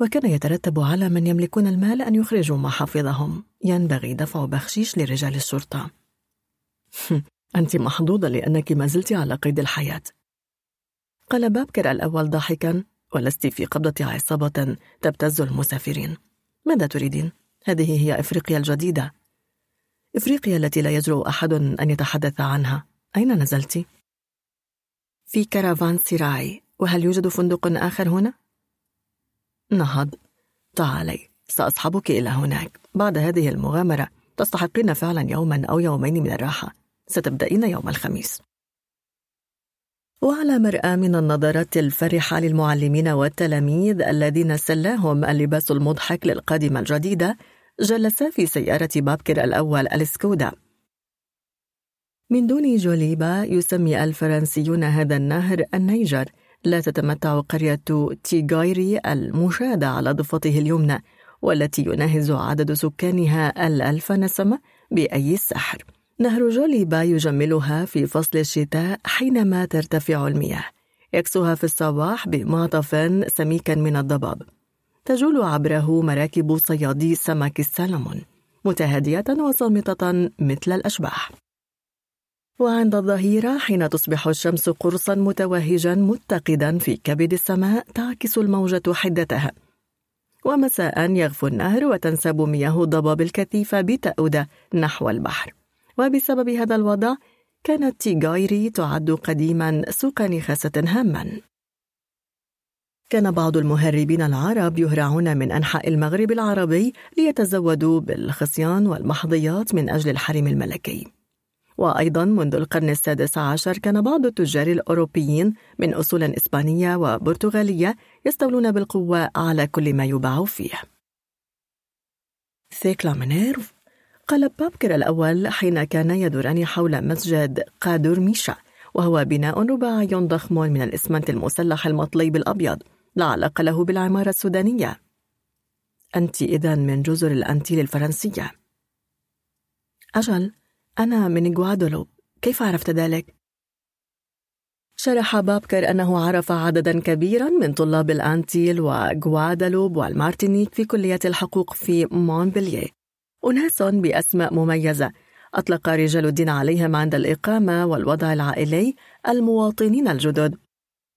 وكان يترتب على من يملكون المال أن يخرجوا محافظهم ينبغي دفع بخشيش لرجال الشرطة أنت محظوظة لأنك ما زلت على قيد الحياة. قال بابكر الأول ضاحكا ولست في قبضة عصابة تبتز المسافرين. ماذا تريدين؟ هذه هي إفريقيا الجديدة. إفريقيا التي لا يجرؤ أحد أن يتحدث عنها. أين نزلت؟ في كرافان سيراي. وهل يوجد فندق آخر هنا؟ نهض. تعالي سأصحبك إلى هناك. بعد هذه المغامرة تستحقين فعلا يوما أو يومين من الراحة. ستبدأين يوم الخميس. وعلى مرأى من النظرات الفرحة للمعلمين والتلاميذ الذين سلاهم اللباس المضحك للقادمة الجديدة جلسا في سيارة بابكر الأول السكودا. من دون جوليبا يسمي الفرنسيون هذا النهر النيجر. لا تتمتع قرية تيغايري المشيدة على ضفته اليمنى والتي يناهز عدد سكانها الألف نسمة بأي سحر نهر جوليبا يجملها في فصل الشتاء حينما ترتفع المياه. يكسوها في الصباح بمعطف سميكا من الضباب. تجول عبره مراكب صيادي سمك السلمون متهادية وصامتة مثل الأشباح. وعند الظهيرة حين تصبح الشمس قرصا متوهجا متقدا في كبد السماء تعكس الموجة حدتها. ومساء يغفو النهر وتنسب مياه ضباب الكثيفة بتأودة نحو البحر. وبسبب هذا الوضع كانت تيغايري تعد قديما سوق نخاسة هاما. كان بعض المهربين العرب يهرعون من أنحاء المغرب العربي ليتزودوا بالخصيان والمحظيات من أجل الحرم الملكي. وأيضا منذ القرن السادس عشر كان بعض التجار الأوروبيين من أصول إسبانية وبرتغالية يستولون بالقوة على كل ما يباع فيه. ثيكلا منيرف قال بابكر الأول حين كان يدوران حول مسجد قادور ميشا وهو بناء رباعي ضخم من الإسمنت المسلح المطلي بالأبيض لا علاقة له بالعمارة السودانية. أنت إذا من جزر الأنتيل الفرنسية. أجل أنا من غوادولوب كيف عرفت ذلك؟ شرح بابكر أنه عرف عددا كبيرا من طلاب الأنتيل وغوادالوب والمارتينيك في كلية الحقوق في مونبلييه أناس بأسماء مميزة. أطلق رجال الدين عليهم عند الإقامة والوضع العائلي المواطنين الجدد.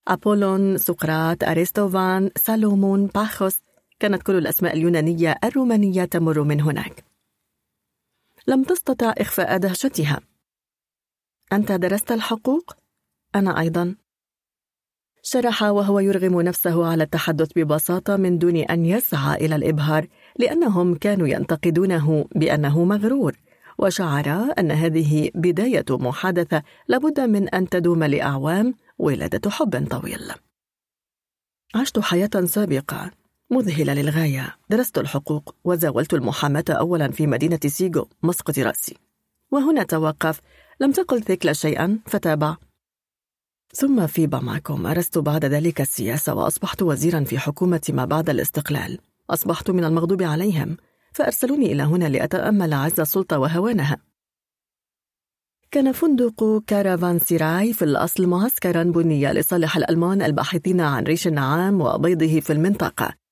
أبولون، سقراط، أرسطوفان، سالومون، باخوس. كانت كل الأسماء اليونانية الرومانية تمر من هناك. لم تستطع إخفاء دهشتها. أنت درست الحقوق؟ أنا أيضا. شرح وهو يرغم نفسه على التحدث ببساطة من دون أن يسعى إلى الإبهار لأنهم كانوا ينتقدونه بأنه مغرور وشعر أن هذه بداية محادثة لابد من أن تدوم لأعوام ولادة حب طويل. عشت حياة سابقة. مذهلة للغاية. درست الحقوق وزاولت المحاماة أولا في مدينة سيغو مسقط رأسي. وهنا توقف. لم تقل ثيكلا شيئا فتابع ثم في باماكو مارست بعد ذلك السياسة وأصبحت وزيرا في حكومة ما بعد الاستقلال. أصبحت من المغضوب عليهم. فأرسلوني إلى هنا لأتأمل عز السلطة وهوانها. كان فندق كارافان سيراي في الأصل معسكرا بني لصالح الألمان الباحثين عن ريش النعام وبيضه في المنطقة.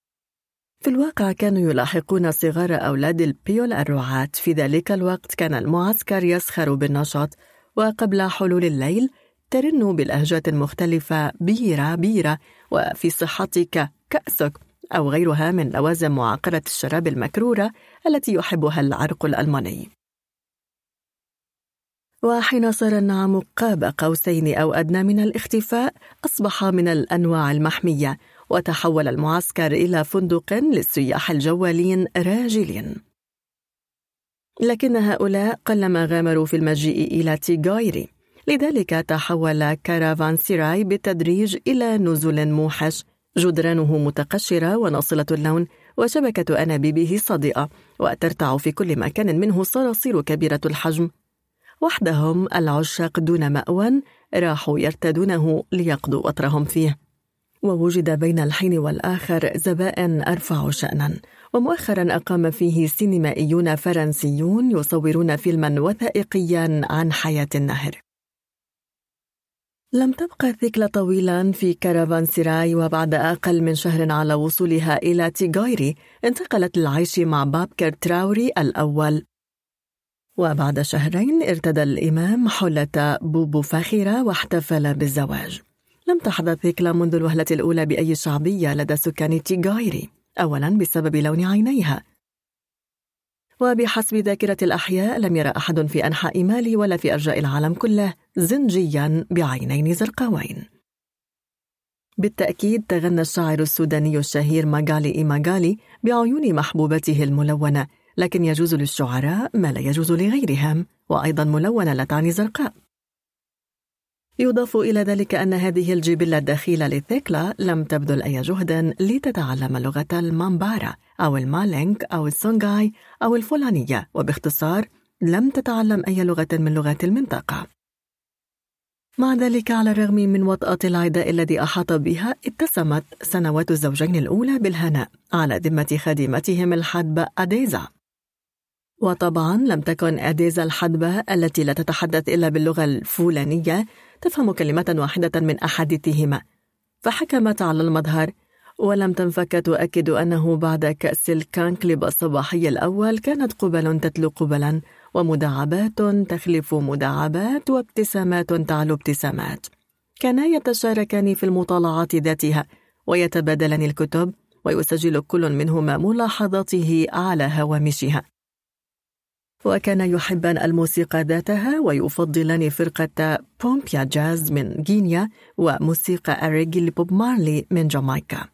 في الواقع كانوا يلاحقون صغار أولاد البيول الرعاة. في ذلك الوقت كان المعسكر يزخر بالنشاط وقبل حلول الليل ترن باللهجات المختلفة بيرة بيرة وفي صحتك كأسك أو غيرها من لوازم معقرة الشراب المكرورة التي يحبها العرق الألماني. وحين صار النعم قاب قوسين أو أدنى من الاختفاء أصبح من الأنواع المحمية وتحول المعسكر إلى فندق للسياح الجوالين راجلين. لكن هؤلاء قلما غامروا في المجيء إلى تيغايري. لذلك تحول كارافان سيراي بالتدريج إلى نزل موحش جدرانه متقشرة وناصلة اللون وشبكة أنابيبه صادئة وترتع في كل مكان منه صراصير كبيرة الحجم. وحدهم العشاق دون مأوى راحوا يرتدونه ليقضوا وطرهم فيه. ووجد بين الحين والآخر زبائن أرفع شأنا. ومؤخرا أقام فيه سينمائيون فرنسيون يصورون فيلما وثائقيا عن حياة النهر. لم تبق ثيكلا طويلا في كارافان سيراي وبعد أقل من شهر على وصولها إلى تيغايري انتقلت للعيش مع بابكر تراوري الأول. وبعد شهرين ارتدى الإمام حلة بوبو فاخرة واحتفل بالزواج. لم تحظ ثيكلا منذ الوهلة الأولى بأي شعبية لدى سكان تيغايري أولا بسبب لون عينيها. وبحسب ذاكرة الأحياء لم ير أحد في أنحاء مالي ولا في أرجاء العالم كله زنجيا بعينين زرقاوين. بالتأكيد تغنى الشاعر السوداني الشهير ماغالي إيماغالي بعيون محبوبته الملونة لكن يجوز للشعراء ما لا يجوز لغيرهم وأيضا ملونة لا تعني زرقاء. يضاف إلى ذلك أن هذه الجبلة الدخيلة لثيكلا لم تبذل أي جهد لتتعلم لغة المامبارا أو المالينك أو السونغاي أو الفلانية وباختصار لم تتعلم أي لغة من لغات المنطقة. مع ذلك على الرغم من وطأة العداء الذي أحاط بها اتسمت سنوات الزوجين الأولى بالهناء على ذمة خادمتهم الحدبة أديزا. وطبعا لم تكن أديزا الحدبة التي لا تتحدث إلا باللغة الفولانية تفهم كلمة واحدة من أحاديثهما. فحكمت على المظهر ولم تنفك تؤكد أنه بعد كأس الكانكليب الصباحي الأول كانت قبل تتلو قبلا ومداعبات تخلف مداعبات وابتسامات تعلو ابتسامات. كانا يتشاركان في المطالعات ذاتها ويتبادلان الكتب ويسجل كل منهما ملاحظاته على هوامشها. وكان يحبان الموسيقى ذاتها ويفضلان فرقة بومبيا جاز من غينيا وموسيقى أريجي لبوب مارلي من جامايكا.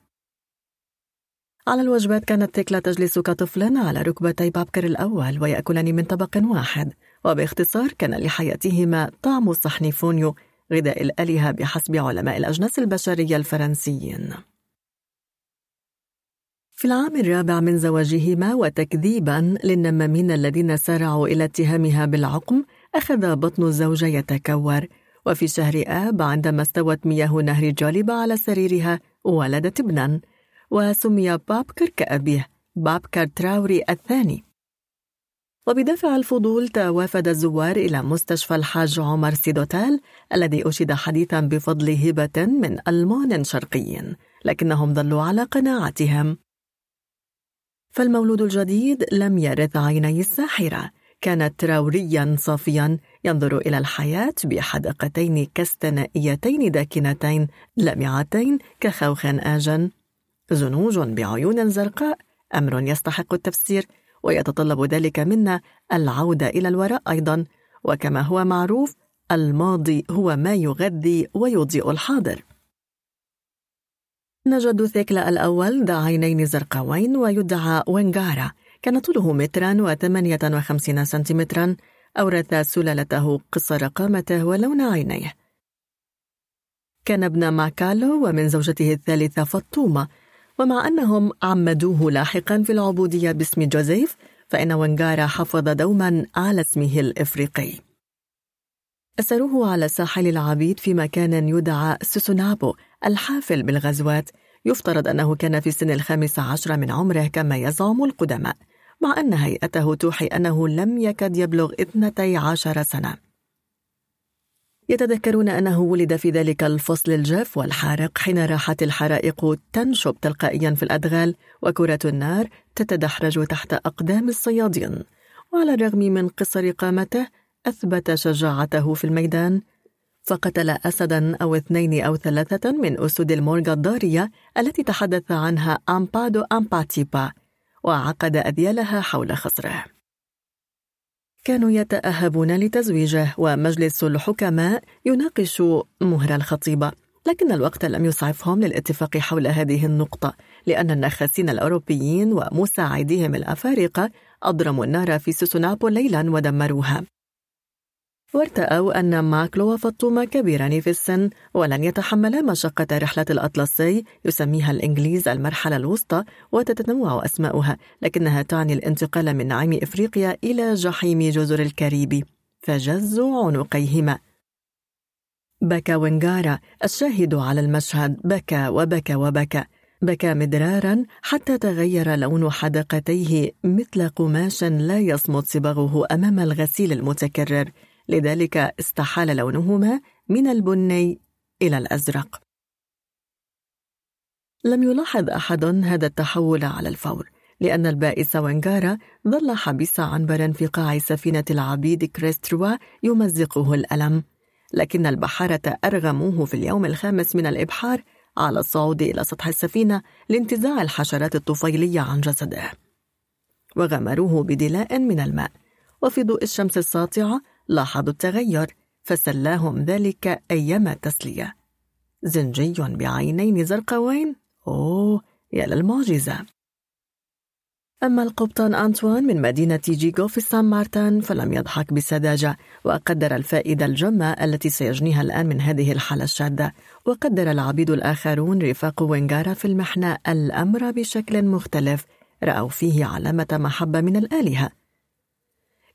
على الوجبات كانت تيكلا تجلس كطفل على ركبتي بابكر الأول ويأكلان من طبق واحد وباختصار كان لحياتهما طعم الصحن فونيو غذاء الآلهة بحسب علماء الأجناس البشرية الفرنسيين. في العام الرابع من زواجهما وتكذيبا للنمامين الذين سارعوا إلى اتهامها بالعقم أخذ بطن الزوجة يتكور. وفي شهر آب عندما استوت مياه نهر جالبة على سريرها ولدت ابنا. وسمي بابكر كأبيه بابكر تراوري الثاني. وبدافع الفضول توافد الزوار إلى مستشفى الحاج عمر سيدوتال الذي أشيد حديثا بفضل هبة من ألمان شرقي لكنهم ظلوا على قناعتهم. فالمولود الجديد لم يرث عيني الساحرة. كان تراوريا صافيا ينظر إلى الحياة بحدقتين كستنائيتين داكنتين لامعتين كخوخ آجن. زنوج بعيون زرقاء أمر يستحق التفسير ويتطلب ذلك منا العودة إلى الوراء أيضا. وكما هو معروف الماضي هو ما يغذي ويضيء الحاضر. نجد ثيكلا الأول ذا عينين زرقاوين ويدعى وينغارا كان طوله مترا وثمانية وخمسين سنتيمترا. أورث سلالته قصر قامته ولون عينيه. كان ابن ماكالو ومن زوجته الثالثة فطومة ومع أنهم عمدوه لاحقا في العبودية باسم جوزيف فإن وينغارا حافظ دوما على اسمه الإفريقي. أسروه على ساحل العبيد في مكان يدعى سوسونابو. الحافل بالغزوات يفترض أنه كان في سن الخامس عشر من عمره كما يزعم القدماء مع أن هيئته توحي أنه لم يكد يبلغ اثنتي عشر سنة. يتذكرون أنه ولد في ذلك الفصل الجاف والحارق حين راحت الحرائق تنشب تلقائيا في الأدغال وكرة النار تتدحرج تحت أقدام الصيادين. وعلى الرغم من قصر قامته أثبت شجاعته في الميدان فقتل أسدا أو اثنين أو ثلاثة من أسود المورغا الضارية التي تحدث عنها أمبادو أمباتيبا وعقد أذيالها حول خصره كانوا يتأهبون لتزويجه ومجلس الحكماء يناقش مهر الخطيبة لكن الوقت لم يسعفهم للاتفاق حول هذه النقطة لأن النخاسين الأوروبيين ومساعديهم الأفارقة أضرموا النار في سوسونابو ليلا ودمروها. وارتأوا أن ماكلو وفطومة كبيران في السن ولن يتحملا مشقة رحلة الأطلسي يسميها الإنجليز المرحلة الوسطى وتتنوع أسماؤها لكنها تعني الانتقال من نعيم إفريقيا إلى جحيم جزر الكاريبي فجزوا عنقيهما. بكى وينغارا الشاهد على المشهد بكى وبكى وبكى. بكى مدرارا حتى تغير لون حدقتيه مثل قماش لا يصمت صبغه أمام الغسيل المتكرر. لذلك استحال لونهما من البني إلى الأزرق. لم يلاحظ أحد هذا التحول على الفور لأن البائس وانغارا ظل حبيس عنبرا في قاع سفينة العبيد كريستروا يمزقه الألم. لكن البحارة أرغموه في اليوم الخامس من الإبحار على الصعود إلى سطح السفينة لانتزاع الحشرات الطفيلية عن جسده. وغمروه بدلاء من الماء. وفي ضوء الشمس الساطعة لاحظوا التغير فسلاهم ذلك أيما تسلية زنجي بعينين زرقاوين؟ أوه يا للمعجزة. أما القبطان أنطوان من مدينة جيجو في سان مارتن فلم يضحك بسذاجة وقدر الفائدة الجمة التي سيجنيها الآن من هذه الحالة الشاذة وقدر العبيد الآخرون رفاق وينغارا في المحنة الأمر بشكل مختلف رأوا فيه علامة محبة من الآلهة.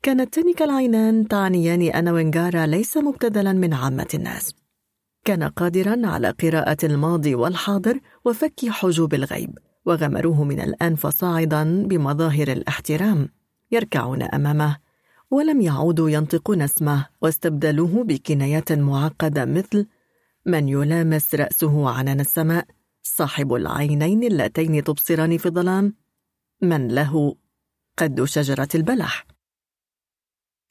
كانت تلك العينان تعنيان أن وينغارا ليس مبتذلا من عامة الناس. كان قادرا على قراءة الماضي والحاضر وفك حجوب الغيب وغمروه من الآن فصاعدا بمظاهر الاحترام يركعون أمامه ولم يعودوا ينطقون اسمه واستبدلوه بكنايات معقدة مثل من يلامس رأسه عنان السماء؟ صاحب العينين اللتين تبصران في الظلام؟ من له قد شجرة البلح؟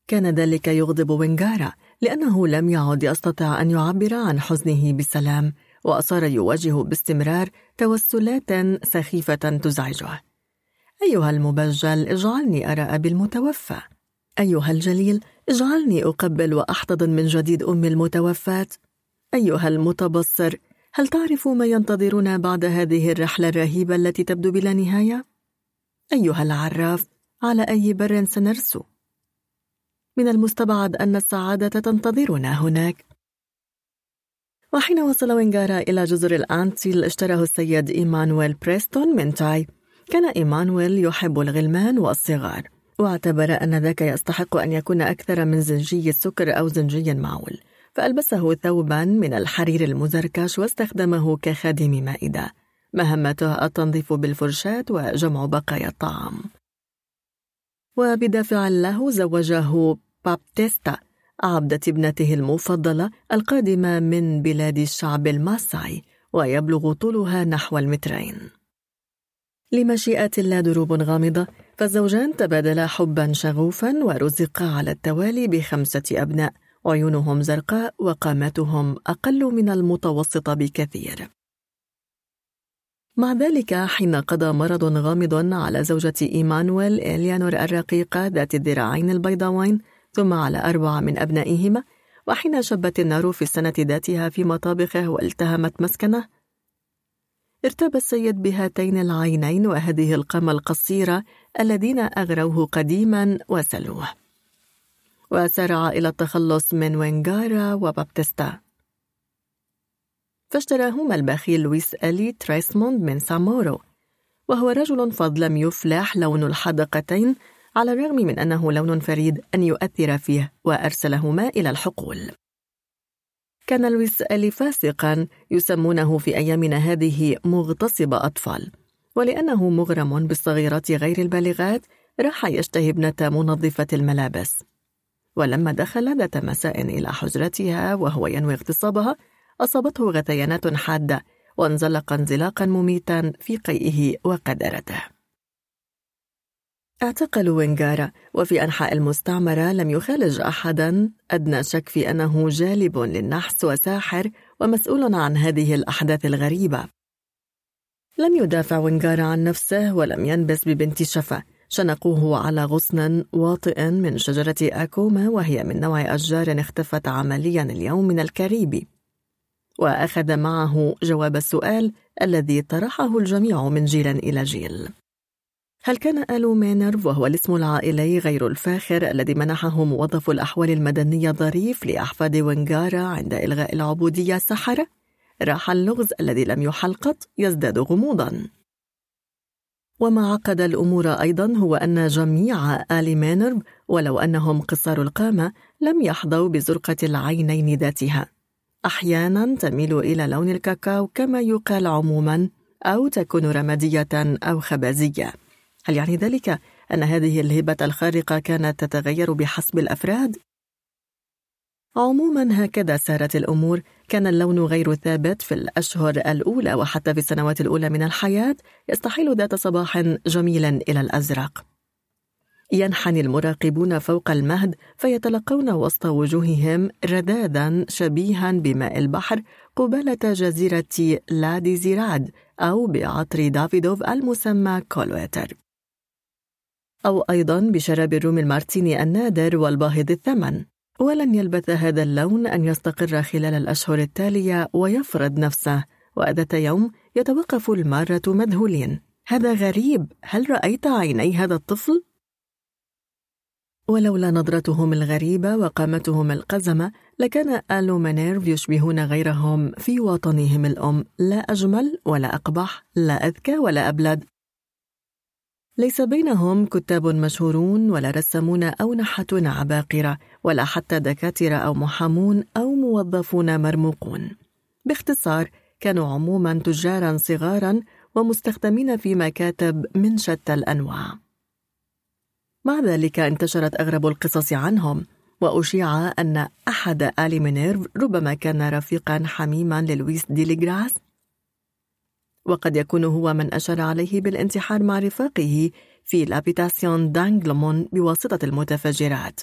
كان ذلك يغضب وينغارا لأنه لم يعد يستطيع أن يعبر عن حزنه بسلام وصار يواجه باستمرار توسلات سخيفة تزعجه أيها المبجل اجعلني أرى أبي المتوفى أيها الجليل اجعلني أقبل وأحتضن من جديد أمي المتوفاة أيها المتبصر هل تعرف ما ينتظرنا بعد هذه الرحلة الرهيبة التي تبدو بلا نهاية؟ أيها العراف على أي بر سنرسو؟ من المستبعد أن السعادة تنتظرنا هناك. وحين وصل وينغارا إلى جزر الأنتيل اشتراه السيد إيمانويل بريستون من تاي. كان إيمانويل يحب الغلمان والصغار واعتبر أن ذاك يستحق أن يكون أكثر من زنجي السكر أو زنجي معول فألبسه ثوبا من الحرير المزركش واستخدمه كخادم مائدة. مهمته التنظيف بالفرشاة وجمع بقايا الطعام. وبدافع اللهو زوجه بابتيستا عبدة ابنته المفضلة القادمة من بلاد شعب الماساي ويبلغ طولها نحو المترين. لمشيئة الله دروب غامضة فالزوجان تبادلا حبا شغوفا ورزقا على التوالي بخمسة أبناء عيونهم زرقاء وقامتهم أقل من المتوسطة بكثير. مع ذلك حين قضى مرض غامض على زوجة إيمانويل إليانور الرقيقة ذات الذراعين البيضاوين ثم على أربعة من أبنائهما وحين شبت النار في السنة ذاتها في مطابخه والتهمت مسكنه ارتبى السيد بهاتين العينين وهذه القامة القصيرة الذين أغروه قديما وسلوه. وسارع إلى التخلص من وينغارا وبابتيستا. فاشتراهما البخيل لويس ألي تريسموند من سامورو وهو رجل فظ لم يفلح لون الحدقتين على الرغم من أنه لون فريد أن يؤثر فيه وأرسلهما إلى الحقول. كان لويس ألي فاسقا يسمونه في أيامنا هذه مغتصب أطفال ولأنه مغرم بالصغيرات غير البالغات راح يشتهي ابنة منظفة الملابس. ولما دخل ذات مساء إلى حجرتها وهو ينوي اغتصابها أصابته غثيانات حادة وانزلق انزلاقا مميتا في قيئه وقدرته. اعتقلوا وينغارا وفي أنحاء المستعمرة لم يخالج أحدا. أدنى شك في أنه جالب للنحس وساحر ومسؤول عن هذه الأحداث الغريبة. لم يدافع وينغارا عن نفسه ولم ينبس ببنت شفا. شنقوه على غصن واطئ من شجرة أكوما وهي من نوع أشجار اختفت عمليا اليوم من الكاريبي وأخذ معه جواب السؤال الذي طرحه الجميع من جيل إلى جيل. هل كان آلو مينرف وهو الاسم العائلي غير الفاخر الذي منحه موظف الأحوال المدنية ظريف لأحفاد وينغارا عند إلغاء العبودية سحرة؟ راح اللغز الذي لم يحلقط يزداد غموضا. وما عقد الأمور أيضا هو أن جميع آل مينرف ولو أنهم قصار القامة لم يحظوا بزرقة العينين ذاتها. أحيانا تميل إلى لون الكاكاو كما يقال عموما أو تكون رمادية أو خبازية. هل يعني ذلك أن هذه الهبة الخارقة كانت تتغير بحسب الأفراد؟ عموما هكذا سارت الأمور. كان اللون غير ثابت في الأشهر الأولى وحتى في السنوات الأولى من الحياة. يستحيل ذات صباح جميلا إلى الأزرق. ينحني المراقبون فوق المهد فيتلقون وسط وجوههم ردادا شبيها بماء البحر قبالة جزيرة لادي زيراد أو بعطر دافيدوف المسمى كولويتر. أو أيضا بشراب الروم المارتيني النادر والباهظ الثمن. ولن يلبث هذا اللون أن يستقر خلال الأشهر التالية ويفرض نفسه وذات يوم يتوقف المارة مذهولين. هذا غريب هل رأيت عيني هذا الطفل؟ ولولا نظرتهم الغريبة وقامتهم القزمة لكان آل مينيرف يشبهون غيرهم في وطنهم الأم. لا أجمل ولا أقبح لا أذكى ولا أبلد. ليس بينهم كتاب مشهورون ولا رسامون أو نحاتون عباقرة ولا حتى دكاترة أو محامون أو موظفون مرموقون. باختصار كانوا عموما تجارا صغارا ومستخدمين في مكاتب من شتى الأنواع. مع ذلك انتشرت أغرب القصص عنهم وأشيع أن أحد آل مينيرف ربما كان رفيقا حميما للويس ديلغريس. وقد يكون هو من أشار عليه بالانتحار مع رفاقه في لابيتاسيون دانغلمون بواسطة المتفجرات.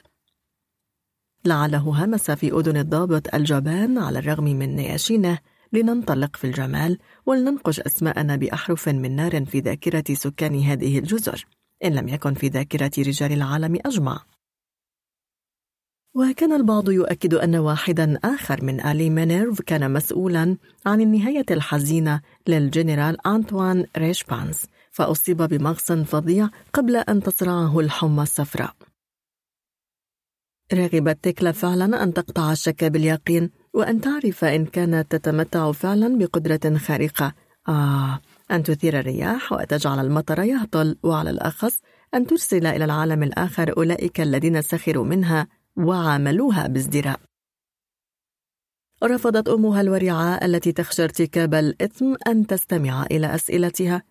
لعله همس في أذن الضابط الجبان على الرغم من نياشينه لننطلق في الجمال ولننقش أسماءنا بأحرف من نار في ذاكرة سكان هذه الجزر إن لم يكن في ذاكرة رجال العالم أجمع. وكان البعض يؤكد أن واحدا آخر من آل مينيرف كان مسؤولا عن النهاية الحزينة للجنرال أنطوان ريشبانس فأصيب بمغص فظيع قبل أن تصرعه الحمى الصفراء. رغبت تكلا فعلا أن تقطع الشك باليقين وأن تعرف إن كانت تتمتع فعلا بقدرة خارقة. آه أن تثير الرياح وتجعل المطر يهطل وعلى الأخص أن ترسل إلى العالم الآخر أولئك الذين سخروا منها. وعاملوها بازدراء رفضت أمها الورعة التي تخشى ارتكاب الإثم أن تستمع إلى أسئلتها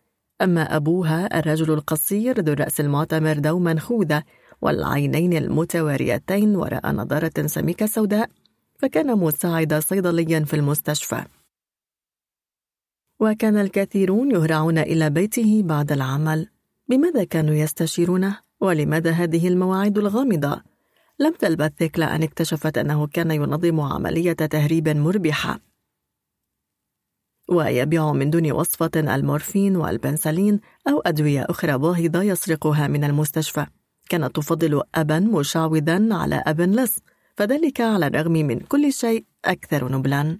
أما أبوها الرجل القصير ذو الرأس المعتمر دوما خوذة والعينين المتواريتين وراء نظارة سميكة سوداء فكان مساعد صيدليا في المستشفى وكان الكثيرون يهرعون إلى بيته بعد العمل بماذا كانوا يستشيرونه؟ ولماذا هذه المواعيد الغامضة؟ لم تلبث ثيكلا أن اكتشفت أنه كان ينظم عملية تهريب مربحة. ويبيع من دون وصفة المورفين والبنسلين أو أدوية أخرى باهظة يسرقها من المستشفى. كانت تفضل أبا مشعوذا على أب لص فذلك على الرغم من كل شيء أكثر نبلا.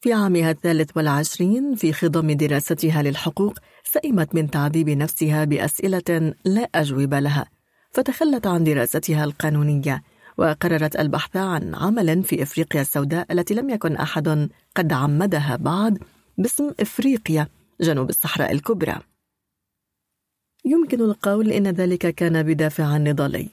في عامها الثالث والعشرين في خضم دراستها للحقوق سئمت من تعذيب نفسها بأسئلة لا أجوبة لها. فتخلت عن دراستها القانونية وقررت البحث عن عمل في إفريقيا السوداء التي لم يكن أحد قد عمدها بعد باسم إفريقيا جنوب الصحراء الكبرى. يمكن القول إن ذلك كان بدافع نضالي.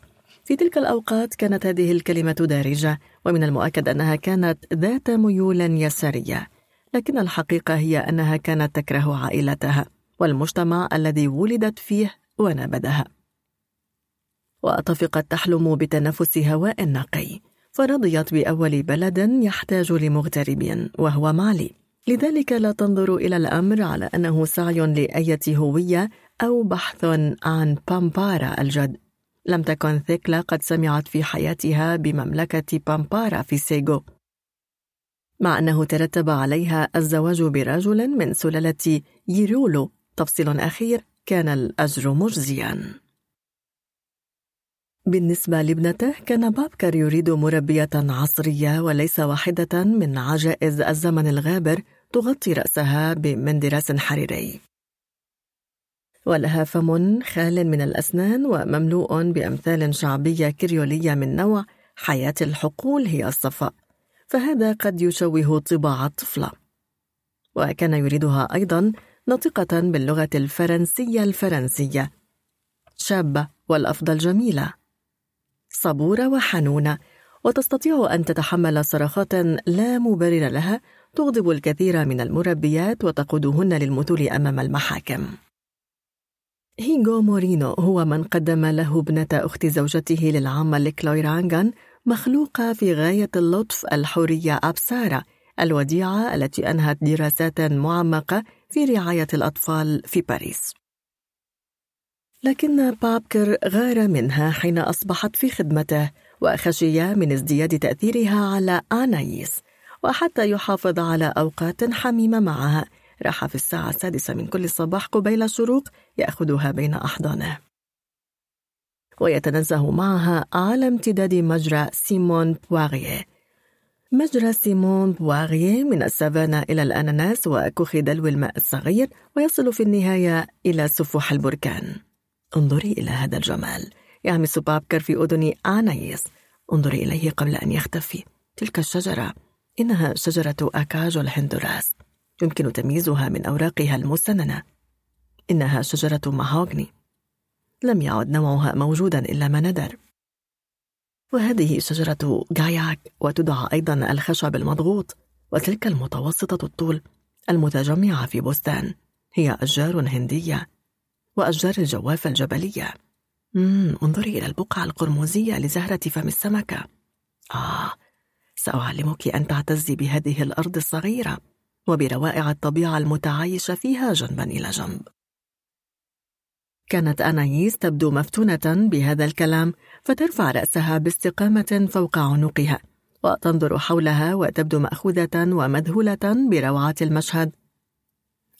في تلك الأوقات كانت هذه الكلمة دارجة ومن المؤكد أنها كانت ذات ميول يسارية لكن الحقيقة هي أنها كانت تكره عائلتها والمجتمع الذي ولدت فيه ونبذها. وطفقت تحلم بتنفس هواء نقي فرضيت بأول بلد يحتاج لمغتربين وهو مالي. لذلك لا تنظر إلى الأمر على أنه سعي لأية هوية أو بحث عن بامبارا الجد. لم تكن ثيكلا قد سمعت في حياتها بمملكة بامبارا في سيغو. مع أنه ترتب عليها الزواج برجل من سلالة ييرولو. تفصيل أخير كان الأجر مجزياً. بالنسبة لابنته كان بابكر يريد مربية عصرية وليس واحدة من عجائز الزمن الغابر تغطي رأسها بمندراس حريري. ولها فم خال من الأسنان ومملوء بأمثال شعبية كريولية من نوع حياة الحقول هي الصفاء فهذا قد يشوه طباع الطفلة. وكان يريدها أيضا ناطقة باللغة الفرنسية الفرنسية. شابة والأفضل جميلة. صبورة وحنونة وتستطيع أن تتحمل صرخات لا مبرر لها تغضب الكثير من المربيات وتقودهن للمثول أمام المحاكم. هيغو مورينو هو من قدم له ابنة أخت زوجته للعمل كلويرانغان مخلوقة في غاية اللطف الحورية أبسارة الوديعة التي أنهت دراسات معمقة في رعاية الأطفال في باريس. لكن بابكر غار منها حين أصبحت في خدمته وخشي من ازدياد تأثيرها على آنايس وحتى يحافظ على أوقات حميمة معها. راح في الساعة السادسة من كل صباح قبيل الشروق يأخذها بين أحضانه. ويتنزه معها على امتداد مجرى سيمون بواغيه. مجرى سيمون بواغيه من السافانا إلى الأناناس وكوخ دلو الماء الصغير ويصل في النهاية إلى سفوح البركان. انظري إلى هذا الجمال. يهمس بابكر في أذن آنايس. انظري إليه قبل أن يختفي. تلك الشجرة. إنها شجرة أكاج الهندوراس. يمكن تمييزها من أوراقها المسننة. إنها شجرة ماهوغني. لم يعد نوعها موجودا إلا ما ندر. وهذه شجرة غاياك وتدعى أيضا الخشب المضغوط وتلك المتوسطة الطول المتجمعة في بستان. هي أشجار هندية. وأشجار الجوافة الجبلية. مم انظري إلى البقعة القرمزية لزهرة فم السمكة. آه سأعلمك أن تعتزي بهذه الأرض الصغيرة وبروائع الطبيعة المتعايشة فيها جنبا إلى جنب. كانت أنايس تبدو مفتونة بهذا الكلام فترفع رأسها باستقامة فوق عنقها وتنظر حولها وتبدو مأخوذة ومذهولة بروعة المشهد.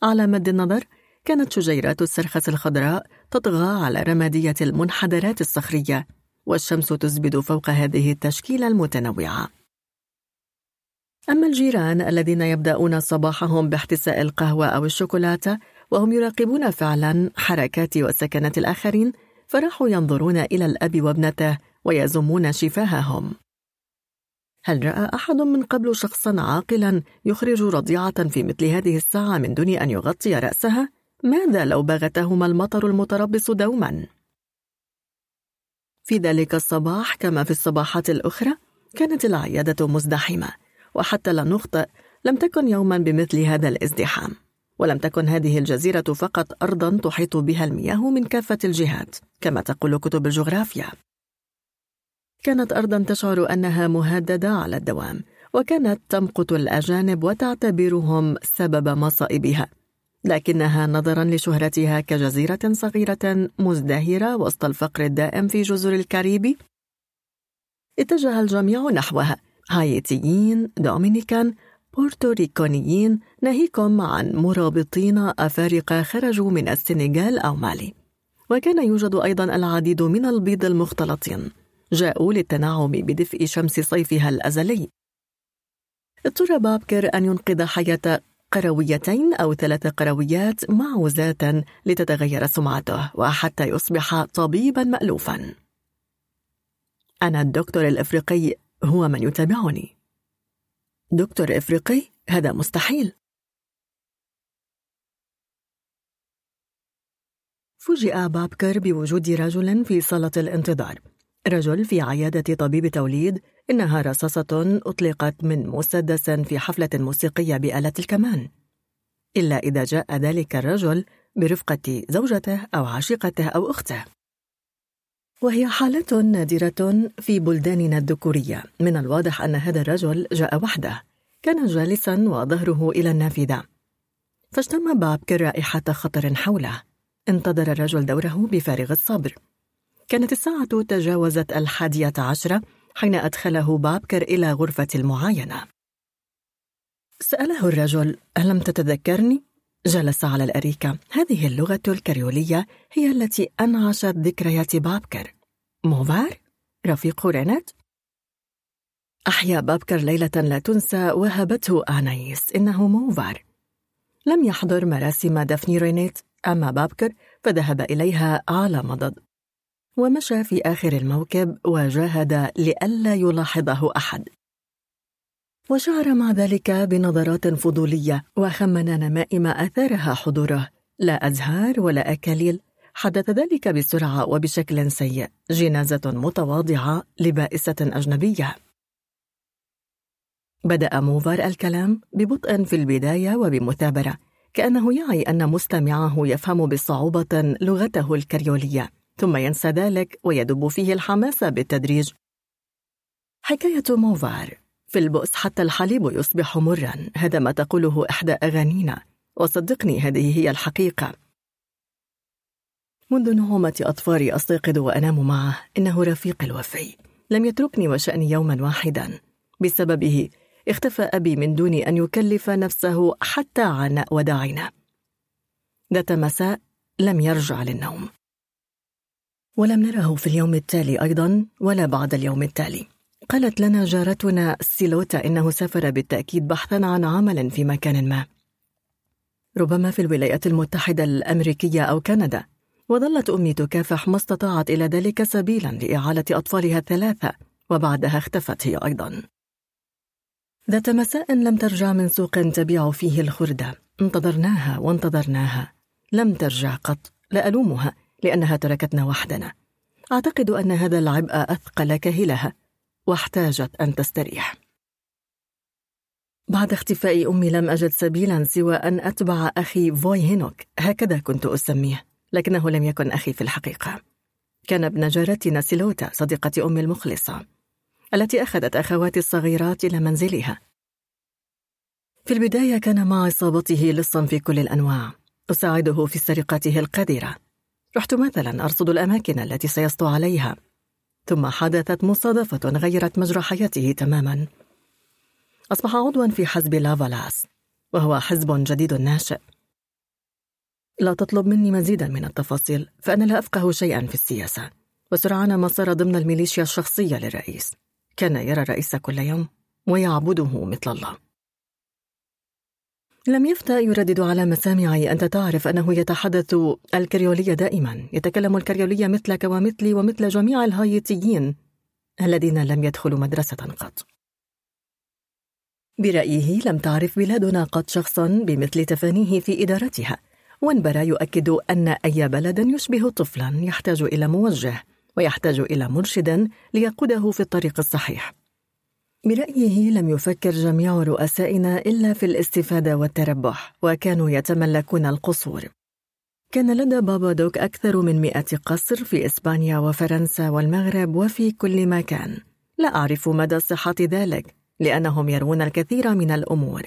على مد النظر كانت شجيرات السرخس الخضراء تطغى على رمادية المنحدرات الصخرية والشمس تزبد فوق هذه التشكيلة المتنوعة أما الجيران الذين يبدأون صباحهم باحتساء القهوة أو الشوكولاتة وهم يراقبون فعلا حركات وسكنات الآخرين فراحوا ينظرون إلى الأب وابنته ويزمون شفاههم هل رأى أحد من قبل شخصا عاقلا يخرج رضيعة في مثل هذه الساعة من دون أن يغطي رأسها؟ ماذا لو بغتهما المطر المتربص دوما؟ في ذلك الصباح كما في الصباحات الأخرى كانت العيادة مزدحمة وحتى لا نخطئ لم تكن يوما بمثل هذا الازدحام ولم تكن هذه الجزيرة فقط أرضا تحيط بها المياه من كافة الجهات كما تقول كتب الجغرافيا كانت أرضا تشعر أنها مهددة على الدوام وكانت تمقت الأجانب وتعتبرهم سبب مصائبها لكنها نظرا لشهرتها كجزيرة صغيرة مزدهرة وسط الفقر الدائم في جزر الكاريبي اتجه الجميع نحوها هايتيين دومينيكان بورتوريكونيين ناهيكم عن مرابطين أفارقة خرجوا من السنغال أو مالي. وكان يوجد أيضا العديد من البيض المختلطين. جاءوا للتنعم بدفء شمس صيفها الأزلي. اضطر بابكر أن ينقذ حياة قرويتين أو ثلاث قرويات معوزات لتتغير سمعته وحتى يصبح طبيبا مألوفا. أنا الدكتور الإفريقي هو من يتابعني. دكتور إفريقي هذا مستحيل. فوجئ بابكر بوجود رجل في صالة الانتظار. رجل في عيادة طبيب توليد إنها رصاصة أطلقت من مسدس في حفلة موسيقية بآلة الكمان. إلا إذا جاء ذلك الرجل برفقة زوجته أو عشيقته أو أخته. وهي حالة نادرة في بلداننا الذكورية. من الواضح أن هذا الرجل جاء وحده. كان جالسا وظهره إلى النافذة. فاشتم بابكر رائحة خطر حوله. انتظر الرجل دوره بفارغ الصبر. كانت الساعة تجاوزت الحادية عشرة حين أدخله بابكر إلى غرفة المعاينة سأله الرجل ألم تتذكرني؟ جلس على الأريكة هذه اللغة الكريولية هي التي أنعشت ذكريات بابكر موفار؟ رفيق رينات؟ أحيا بابكر ليلة لا تنسى وهبته آنايس إنه موفار لم يحضر مراسم دفن رينيت أما بابكر فذهب إليها على مضض ومشى في آخر الموكب وجاهد لئلا يلاحظه أحد. وشعر مع ذلك بنظرات فضولية وخمن نمائم أثارها حضوره. لا أزهار ولا أكاليل. حدث ذلك بسرعة وبشكل سيء. جنازة متواضعة لبائسة أجنبية. بدأ موفار الكلام ببطء في البداية وبمثابرة كأنه يعي أن مستمعه يفهم بصعوبة لغته الكريولية. ثم ينسى ذلك ويدب فيه الحماس بالتدريج. حكاية موفار. في البؤس حتى الحليب يصبح مرا هذا ما تقوله إحدى أغانينا. وصدقني هذه هي الحقيقة. منذ نعومة أطفالي أستيقظ وأنام معه إنه رفيقي الوفي. لم يتركني وشأني يوما واحدا. بسببه اختفى أبي من دون أن يكلف نفسه حتى عناء وداعنا ذات مساء لم يرجع للنوم. ولم نره في اليوم التالي أيضا ولا بعد اليوم التالي. قالت لنا جارتنا سيلوتا إنه سافر بالتأكيد بحثا عن عمل في مكان ما. ربما في الولايات المتحدة الأمريكية أو كندا. وظلت أمي تكافح ما استطاعت إلى ذلك سبيلا لإعالة أطفالها الثلاثة وبعدها اختفت هي أيضا. ذات مساء لم ترجع من سوق تبيع فيه الخردة. انتظرناها وانتظرناها. لم ترجع قط. لا ألومها. لأنها تركتنا وحدنا. أعتقد أن هذا العبء أثقل كهلها واحتاجت أن تستريح. بعد اختفاء أمي لم أجد سبيلا سوى أن أتبع أخي فوي هينوك. هكذا كنت أسميه لكنه لم يكن أخي في الحقيقة. كان ابن جارتنا سيلوتا صديقة أمي المخلصة التي أخذت أخواتي الصغيرات إلى منزلها. في البداية كان مع عصابته لصا في كل الأنواع أساعده في سرقته القذرة. رحت مثلا أرصد الأماكن التي سيسطو عليها ثم حدثت مصادفة غيرت مجرى حياته تماما. أصبح عضوا في حزب لافالاس وهو حزب جديد ناشئ. لا تطلب مني مزيدا من التفاصيل فأنا لا أفقه شيئا في السياسة. وسرعان ما صار ضمن الميليشيا الشخصية للرئيس. كان يرى الرئيس كل يوم ويعبده مثل الله. لم يفتأ يردد على مسامعي أنت تعرف أنه يتحدث الكريولية دائما. يتكلم الكريولية مثلك ومثلي ومثل جميع الهايتيين الذين لم يدخلوا مدرسة قط. برأيه لم تعرف بلادنا قط شخصا بمثل تفانيه في إدارتها. وانبرى يؤكد أن أي بلد يشبه طفلا يحتاج إلى موجه ويحتاج إلى مرشد ليقوده في الطريق الصحيح. برأيه لم يفكر جميع رؤسائنا إلا في الاستفادة والتربح وكانوا يتملكون القصور. كان لدى بابا دوك أكثر من مئة قصر في إسبانيا وفرنسا والمغرب وفي كل مكان. لا أعرف مدى صحة ذلك لأنهم يرون الكثير من الأمور.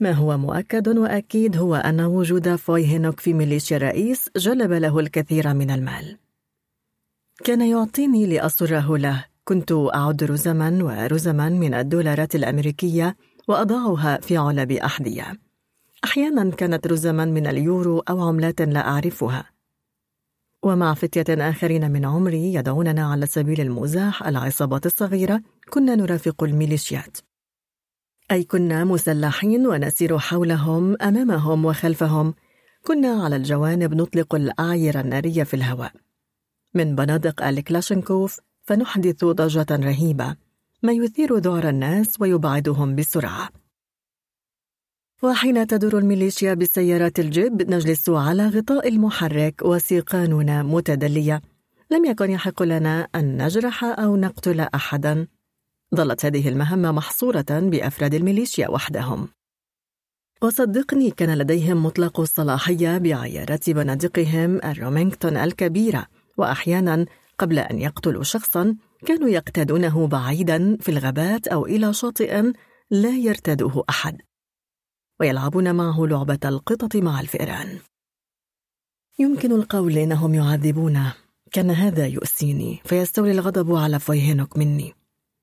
ما هو مؤكد وأكيد هو أن وجود فوي هينوك في ميليشيا الرئيس جلب له الكثير من المال. كان يعطيني لأصره له كنت أعد رزما ورزما من الدولارات الأمريكية وأضعها في علب أحذية. أحيانا كانت رزما من اليورو أو عملات لا أعرفها. ومع فتية آخرين من عمري يدعوننا على سبيل المزاح العصابات الصغيرة كنا نرافق الميليشيات. أي كنا مسلحين ونسير حولهم أمامهم وخلفهم. كنا على الجوانب نطلق الأعير النارية في الهواء. من بنادق الكلاشنكوف فنحدث ضجة رهيبة. ما يثير ذعر الناس ويبعدهم بسرعة. وحين تدور الميليشيا بسيارات الجيب نجلس على غطاء المحرك وسيقاننا متدلية. لم يكن يحق لنا أن نجرح أو نقتل أحدا. ظلت هذه المهمة محصورة بأفراد الميليشيا وحدهم. وصدقني كان لديهم مطلق الصلاحية بعيارات بنادقهم الرومينغتون الكبيرة. وأحيانا قبل أن يقتلوا شخصا كانوا يقتادونه بعيدا في الغابات أو إلى شاطئ لا يرتاده أحد. ويلعبون معه لعبة القطط مع الفئران. يمكن القول إنهم يعذبونه كان هذا يؤسيني فيستولي الغضب على فويهينوك مني.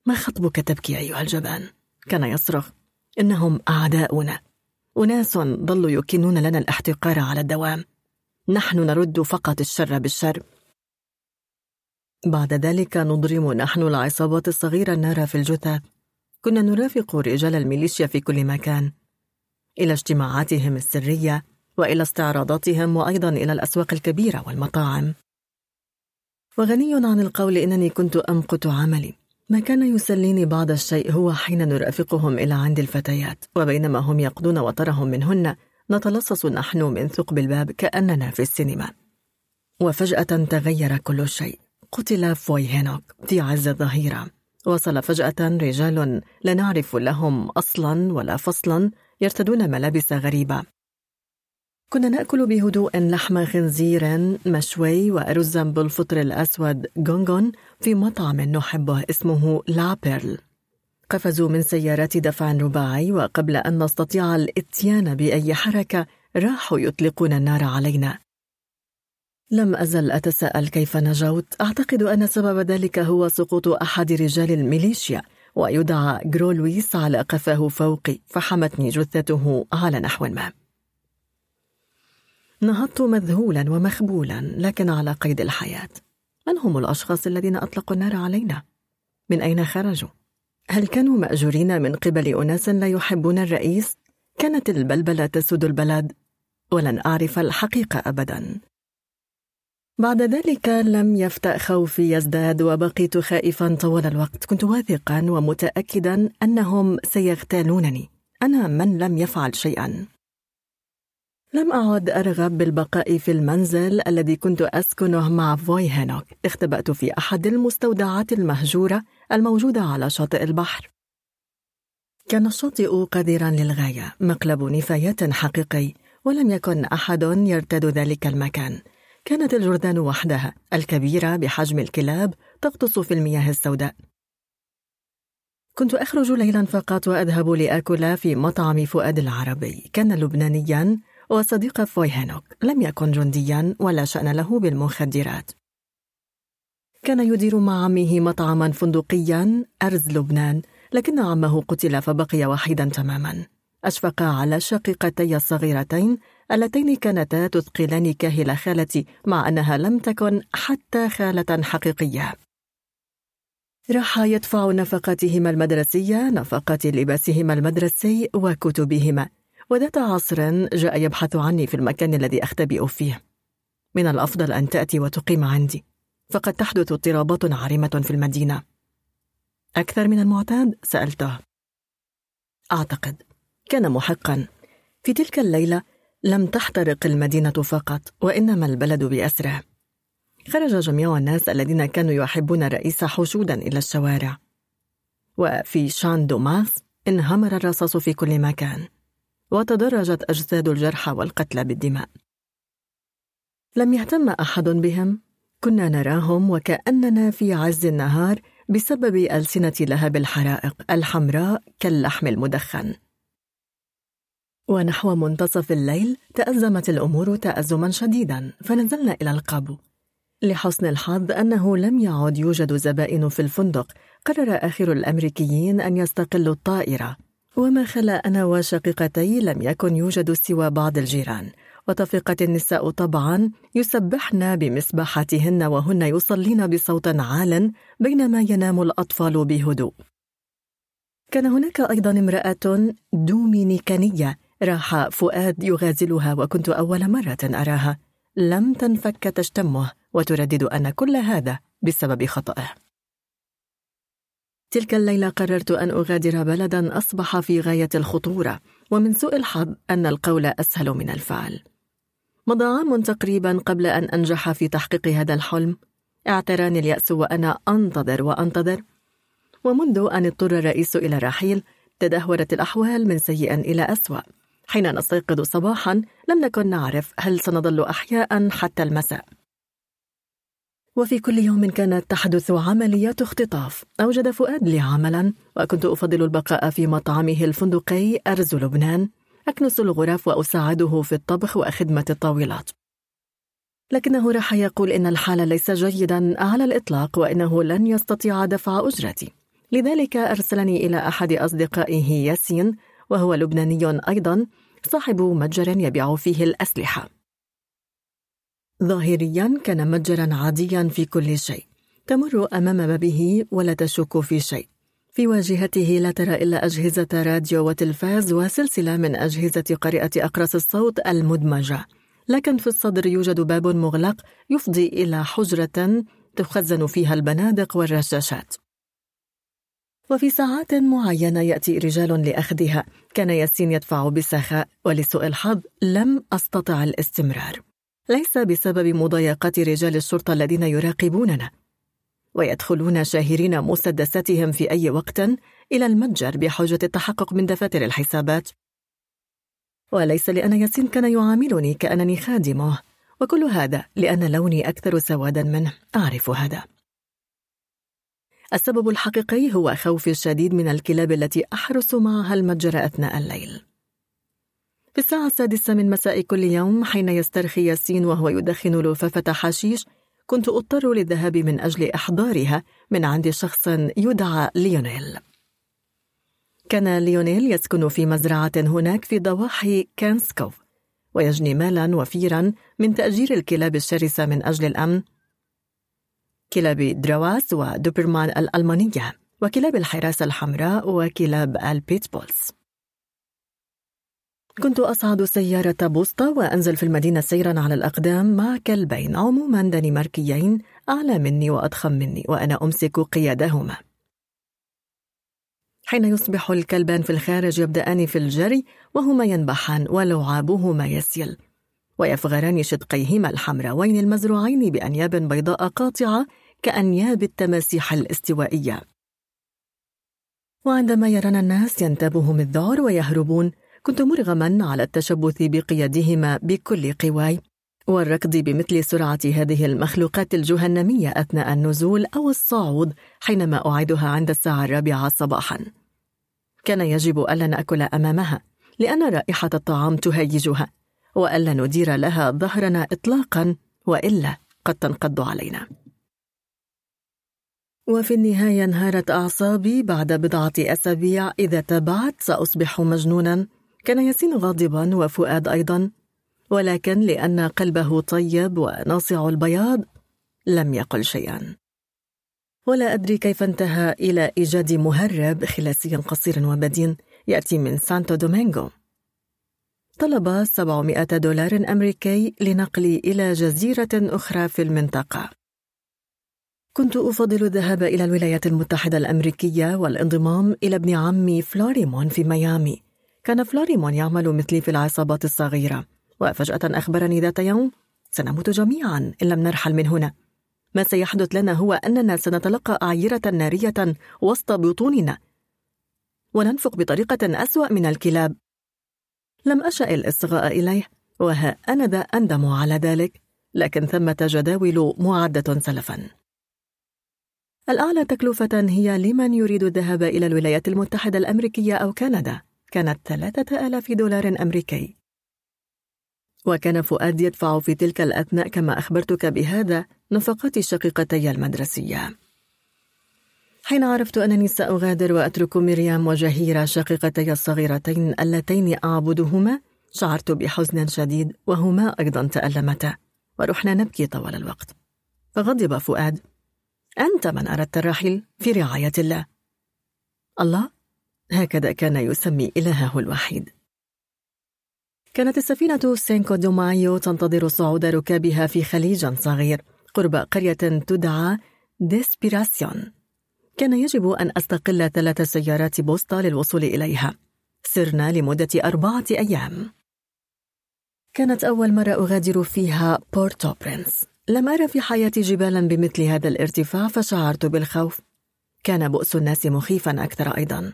ما خطبك تبكي أيها الجبان؟ كان يصرخ. إنهم أعداؤنا. أناس ظلوا يكنون لنا الاحتقار على الدوام. نحن نرد فقط الشر بالشر. بعد ذلك نضرم نحن العصابات الصغيرة النار في الجثث كنا نرافق رجال الميليشيا في كل مكان إلى اجتماعاتهم السرية وإلى استعراضاتهم وأيضا إلى الأسواق الكبيرة والمطاعم. وغني عن القول إنني كنت أمقت عملي. ما كان يسليني بعض الشيء هو حين نرافقهم إلى عند الفتيات وبينما هم يقضون وطرهم منهن نتلصص نحن من ثقب الباب كأننا في السينما. وفجأة تغير كل شيء. قتل فوي هينوك في عز الظهيرة. وصل فجأة رجال لا نعرف لهم أصلا ولا فصلا يرتدون ملابس غريبة. كنا نأكل بهدوء لحم خنزير مشوي وأرزا بالفطر الأسود غونغون في مطعم نحبه اسمه لا بيرل. قفزوا من سيارات دفع رباعي وقبل أن نستطيع الإتيان بأي حركة راحوا يطلقون النار علينا. لم أزل أتساءل كيف نجوت أعتقد أن سبب ذلك هو سقوط أحد رجال الميليشيا ويدعى جرولويس على قفاه فوقي فحمتني جثته على نحو ما نهضت مذهولا ومخبولا لكن على قيد الحياة من هم الأشخاص الذين أطلقوا النار علينا؟ من أين خرجوا؟ هل كانوا مأجورين من قبل أناس لا يحبون الرئيس؟ كانت البلبلة تسود البلد ولن أعرف الحقيقة أبدا بعد ذلك لم يفتأ خوفي يزداد وبقيت خائفا طوال الوقت. كنت واثقا ومتأكدا أنهم سيغتالونني. أنا من لم يفعل شيئا. لم أعد أرغب بالبقاء في المنزل الذي كنت أسكنه مع فوي هينوك اختبأت في أحد المستودعات المهجورة الموجودة على شاطئ البحر. كان الشاطئ قذرا للغاية مقلب نفايات حقيقي ولم يكن أحد يرتاد ذلك المكان. كانت الجرذان وحدها الكبيرة بحجم الكلاب تغطس في المياه السوداء. كنت أخرج ليلا فقط وأذهب لآكل في مطعم فؤاد العربي. كان لبنانيا وصديق فوي هينوك لم يكن جنديا ولا شأن له بالمخدرات. كان يدير مع عمه مطعما فندقيا أرز لبنان لكن عمه قتل فبقي وحيدا تماما. أشفق على شقيقتي الصغيرتين اللتين كانتا تثقلان كاهل خالتي مع أنها لم تكن حتى خالة حقيقية. راح يدفع نفقاتهما المدرسية نفقات لباسهما المدرسي وكتبهما. وذات عصر جاء يبحث عني في المكان الذي أختبئ فيه. من الأفضل أن تأتي وتقيم عندي. فقد تحدث اضطرابات عارمة في المدينة. أكثر من المعتاد؟ سألته. أعتقد. كان محقا. في تلك الليلة لم تحترق المدينة فقط وإنما البلد بأسره. خرج جميع الناس الذين كانوا يحبون الرئيس حشودا إلى الشوارع. وفي شان دوماس انهمر الرصاص في كل مكان وتدرجت أجساد الجرحى والقتلى بالدماء. لم يهتم أحد بهم. كنا نراهم وكأننا في عز النهار بسبب ألسنة لهب الحرائق الحمراء كاللحم المدخن. ونحو منتصف الليل تأزمت الأمور تأزما شديدا فنزلنا إلى القابو لحسن الحظ أنه لم يعد يوجد زبائن في الفندق قرر آخر الأمريكيين أن يستقلوا الطائرة. وما خلا أنا وشقيقتي لم يكن يوجد سوى بعض الجيران. وتفقت النساء طبعا يسبحن بمسبحاتهن وهن يصلين بصوت عال بينما ينام الأطفال بهدوء. كان هناك أيضا امرأة دومينيكانية راح فؤاد يغازلها وكنت أول مرة أراها. لم تنفك تشتمه وتردد أن كل هذا بسبب خطأه. تلك الليلة قررت أن أغادر بلدا أصبح في غاية الخطورة ومن سوء الحظ أن القول أسهل من الفعل. مضى عام تقريبا قبل أن أنجح في تحقيق هذا الحلم. اعتراني اليأس وأنا أنتظر وأنتظر. ومنذ أن اضطر الرئيس إلى الرحيل تدهورت الأحوال من سيء إلى أسوأ. حين نستيقظ صباحا لم نكن نعرف هل سنظل أحياء حتى المساء. وفي كل يوم كانت تحدث عمليات اختطاف. أوجد فؤاد لي عملا وكنت أفضل البقاء في مطعمه الفندقي أرز لبنان. أكنس الغرف وأساعده في الطبخ وخدمة الطاولات. لكنه راح يقول إن الحال ليس جيدا على الإطلاق وإنه لن يستطيع دفع أجرتي. لذلك أرسلني إلى أحد أصدقائه ياسين وهو لبناني أيضا صاحب متجر يبيع فيه الأسلحة. ظاهريا كان متجرا عاديا في كل شيء. تمر أمام بابه ولا تشك في شيء. في واجهته لا ترى إلا أجهزة راديو وتلفاز وسلسلة من أجهزة قارئة أقراص الصوت المدمجة. لكن في الصدر يوجد باب مغلق يفضي إلى حجرة تخزن فيها البنادق والرشاشات. وفي ساعات معينة يأتي رجال لأخذها. كان ياسين يدفع بسخاء ولسوء الحظ لم أستطع الاستمرار. ليس بسبب مضايقات رجال الشرطة الذين يراقبوننا. ويدخلون شاهرين مسدساتهم في أي وقت إلى المتجر بحجة التحقق من دفاتر الحسابات. وليس لأن ياسين كان يعاملني كأنني خادمه. وكل هذا لأن لوني أكثر سوادا منه. أعرف هذا. السبب الحقيقي هو خوفي الشديد من الكلاب التي أحرس معها المتجر أثناء الليل. في الساعة السادسة من مساء كل يوم حين يسترخي ياسين وهو يدخن لفافة حشيش كنت أضطر للذهاب من أجل إحضارها من عند شخص يدعى ليونيل. كان ليونيل يسكن في مزرعة هناك في ضواحي كانسكوف ويجني مالا وفيرا من تأجير الكلاب الشرسة من أجل الأمن كلاب درواس ودوبرمان الألمانية وكلاب الحراسة الحمراء وكلاب البيتبولز. كنت أصعد سيارة بوسطة وأنزل في المدينة سيرا على الأقدام مع كلبين عموما دنماركيين أعلى مني وأضخم مني وأنا أمسك قيادهما. حين يصبح الكلبان في الخارج يبدأان في الجري وهما ينبحان ولعابهما يسيل. ويفغران شدقيهما الحمراوين المزروعين بأنياب بيضاء قاطعة كأنياب التماسيح الاستوائية. وعندما يرانا الناس ينتابهم الذعر ويهربون كنت مرغما على التشبث بقيادهما بكل قواي والركض بمثل سرعة هذه المخلوقات الجهنمية أثناء النزول أو الصعود حينما أعيدها عند الساعة الرابعة صباحا. كان يجب ألا نأكل أمامها لأن رائحة الطعام تهيجها. وألا ندير لها ظهرنا إطلاقا وإلا قد تنقض علينا. وفي النهاية انهارت أعصابي بعد بضعة أسابيع. إذا تابعت سأصبح مجنونا. كان ياسين غاضبا وفؤاد أيضا. ولكن لأن قلبه طيب وناصع البياض لم يقل شيئا. ولا أدري كيف انتهى إلى إيجاد مهرب خلاسي قصير وبدين يأتي من سانتو دومينغو. طلب 700 دولار أمريكي لنقلي إلى جزيرة أخرى في المنطقة. كنت أفضل الذهاب إلى الولايات المتحدة الأمريكية والانضمام إلى ابن عمي فلوريمون في ميامي. كان فلوريمون يعمل مثلي في العصابات الصغيرة. وفجأة أخبرني ذات يوم سنموت جميعا إن لم نرحل من هنا. ما سيحدث لنا هو أننا سنتلقى أعيرة نارية وسط بطوننا. وننفق بطريقة أسوأ من الكلاب. لم أشأ الإصغاء إليه وها أنا ذا أندم على ذلك لكن ثمة جداول معدة سلفا. الأعلى تكلفة هي لمن يريد الذهاب إلى الولايات المتحدة الأمريكية أو كندا كانت ثلاثة آلاف دولار أمريكي. وكان فؤاد يدفع في تلك الأثناء كما أخبرتك بهذا نفقات شقيقتي المدرسية. حين عرفت أنني سأغادر وأترك مريم وجهيرة شقيقتي الصغيرتين اللتين أعبدهما شعرت بحزن شديد وهما أيضا تألمتا ورحنا نبكي طوال الوقت. فغضب فؤاد أنت من أردت الرحيل في رعاية الله. الله هكذا كان يسمي إلهه الوحيد. كانت السفينة سينكو دو مايو تنتظر صعود ركابها في خليج صغير قرب قرية تدعى ديسبيراسيون. كان يجب أن أستقل ثلاث سيارات بوسطة للوصول إليها. سرنا لمدة أربعة أيام. كانت أول مرة أغادر فيها بورتو برينس لم أر في حياتي جبالا بمثل هذا الارتفاع فشعرت بالخوف. كان بؤس الناس مخيفا أكثر أيضا.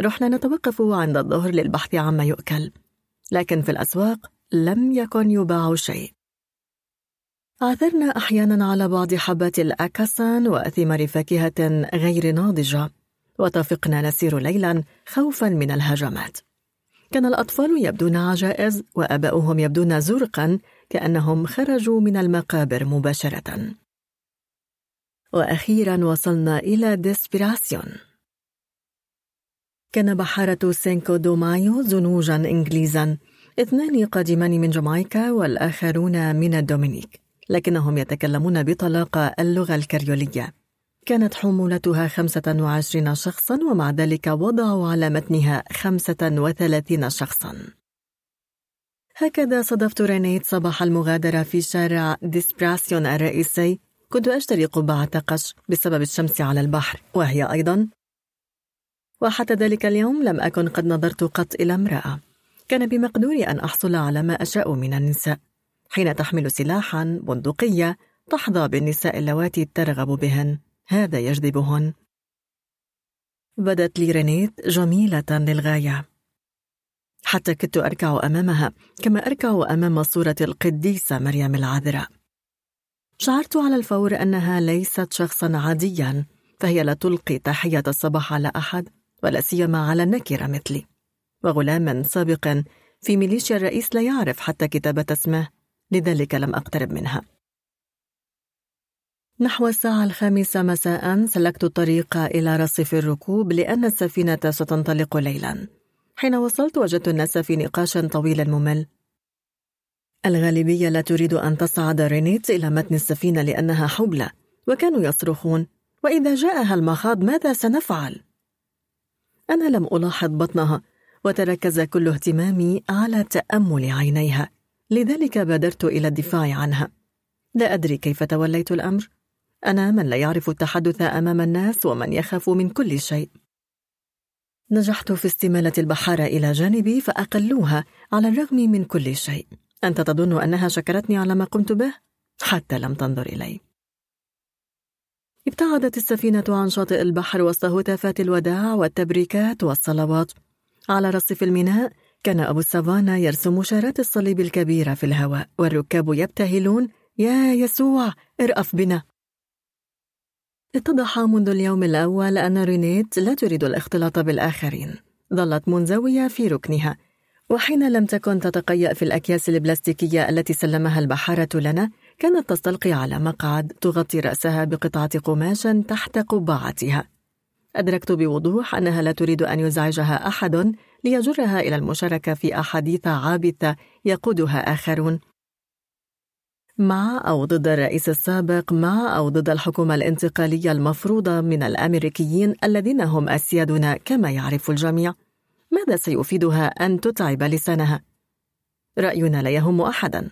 رحنا نتوقف عند الظهر للبحث عما يؤكل. لكن في الأسواق لم يكن يباع شيء. عثرنا أحيانا على بعض حبات الأكاسان وثمار فاكهة غير ناضجة وتفقنا نسير ليلا خوفا من الهجمات. كان الأطفال يبدون عجائز وآباؤهم يبدون زرقا كأنهم خرجوا من المقابر مباشرة. وأخيرا وصلنا إلى ديسبيراسيون. كان بحارة سينكو دو مايو زنوجا إنجليزا اثنان قادمان من جامايكا والآخرون من الدومينيك. لكنهم يتكلمون بطلاقة اللغة الكريولية. كانت حمولتها 25 شخصا ومع ذلك وضعوا على متنها 35 شخصا. هكذا صادفت رينيت صباح المغادرة في شارع ديسبراسيون الرئيسي. كنت أشتري قبعة قش بسبب الشمس على البحر وهي أيضا. وحتى ذلك اليوم لم أكن قد نظرت قط إلى امرأة. كان بمقدوري أن أحصل على ما أشاء من النساء. حين تحمل سلاحا بندقية تحظى بالنساء اللواتي ترغب بهن. هذا يجذبهن. بدت لي رينيت جميلة للغاية. حتى كدت أركع أمامها كما أركع أمام صورة القديسة مريم العذراء. شعرت على الفور أنها ليست شخصا عاديا فهي لا تلقي تحية الصباح على أحد ولا سيما على نكرة مثلي. وغلام سابق في ميليشيا الرئيس لا يعرف حتى كتابة اسمه. لذلك لم أقترب منها. نحو الساعة الخامسة مساء سلكت الطريق إلى رصيف الركوب لأن السفينة ستنطلق ليلا. حين وصلت وجدت الناس في نقاش طويل ممل. الغالبية لا تريد أن تصعد رينيت إلى متن السفينة لأنها حبلى وكانوا يصرخون. وإذا جاءها المخاض ماذا سنفعل؟ أنا لم ألاحظ بطنها وتركز كل اهتمامي على تأمل عينيها. لذلك بادرت إلى الدفاع عنها. لا أدري كيف توليت الأمر. أنا من لا يعرف التحدث أمام الناس ومن يخاف من كل شيء. نجحت في استمالة البحارة إلى جانبي فأقلوها على الرغم من كل شيء. أنت تظن أنها شكرتني على ما قمت به؟ حتى لم تنظر إلي. ابتعدت السفينة عن شاطئ البحر وسط هتافات الوداع والتبريكات والصلوات. على رصيف الميناء كان أبو السافانا يرسم شارات الصليب الكبيرة في الهواء والركاب يبتهلون يا يسوع ارأف بنا! اتضح منذ اليوم الأول أن رينيت لا تريد الاختلاط بالآخرين ظلت منزوية في ركنها. وحين لم تكن تتقيأ في الأكياس البلاستيكية التي سلمها البحارة لنا كانت تستلقي على مقعد تغطي رأسها بقطعة قماش تحت قبعتها. أدركت بوضوح أنها لا تريد أن يزعجها أحد. ليجرها إلى المشاركة في أحاديث عابثة يقودها آخرون. مع أو ضد الرئيس السابق مع أو ضد الحكومة الانتقالية المفروضة من الأمريكيين الذين هم أسيادنا كما يعرف الجميع. ماذا سيفيدها أن تتعب لسانها؟ رأينا لا يهم أحدا.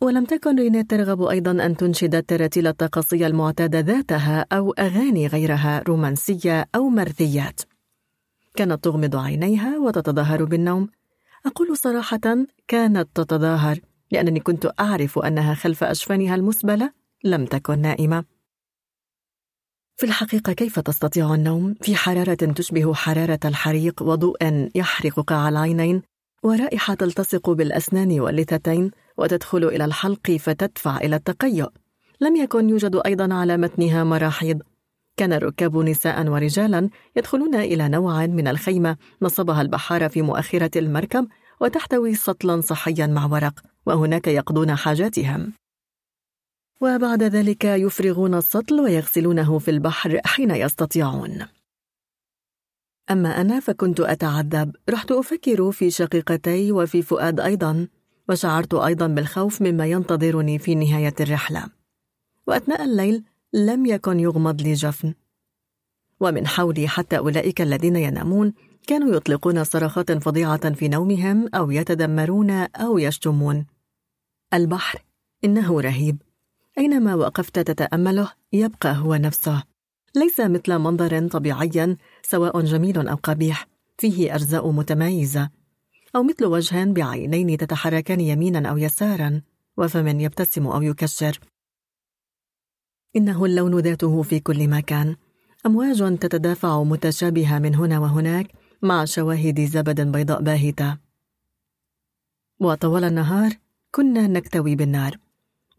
ولم تكن رينيت ترغب أيضا أن تنشد التراتيل الطقسية المعتادة ذاتها أو أغاني غيرها رومانسية أو مرثيات كانت تغمض عينيها وتتظاهر بالنوم. أقول صراحة كانت تتظاهر لأنني كنت أعرف أنها خلف أجفانها المسبلة لم تكن نائمة. في الحقيقة كيف تستطيع النوم؟ في حرارة تشبه حرارة الحريق وضوء يحرق قاع العينين ورائحة تلتصق بالأسنان واللثتين وتدخل إلى الحلق فتدفع إلى التقيؤ. لم يكن يوجد أيضا على متنها مراحيض. كان الركاب نساء ورجالا يدخلون إلى نوع من الخيمة نصبها البحارة في مؤخرة المركب وتحتوي سطلا صحيا مع ورق وهناك يقضون حاجاتهم. وبعد ذلك يفرغون السطل ويغسلونه في البحر حين يستطيعون. أما أنا فكنت أتعذب رحت أفكر في شقيقتي وفي فؤاد أيضا وشعرت أيضا بالخوف مما ينتظرني في نهاية الرحلة. وأثناء الليل لم يكن يغمض لي جفن. ومن حولي حتى أولئك الذين ينامون كانوا يطلقون صرخات فظيعة في نومهم أو يتدمرون أو يشتمون. البحر إنه رهيب. أينما وقفت تتأمله يبقى هو نفسه. ليس مثل منظر طبيعي سواء جميل أو قبيح فيه أجزاء متمايزة أو مثل وجه بعينين تتحركان يمينا أو يسارا وفم يبتسم أو يكشر إنه اللون ذاته في كل مكان. أمواج تتدافع متشابهة من هنا وهناك مع شواهد زبد بيضاء باهتة. وطوال النهار كنا نكتوي بالنار.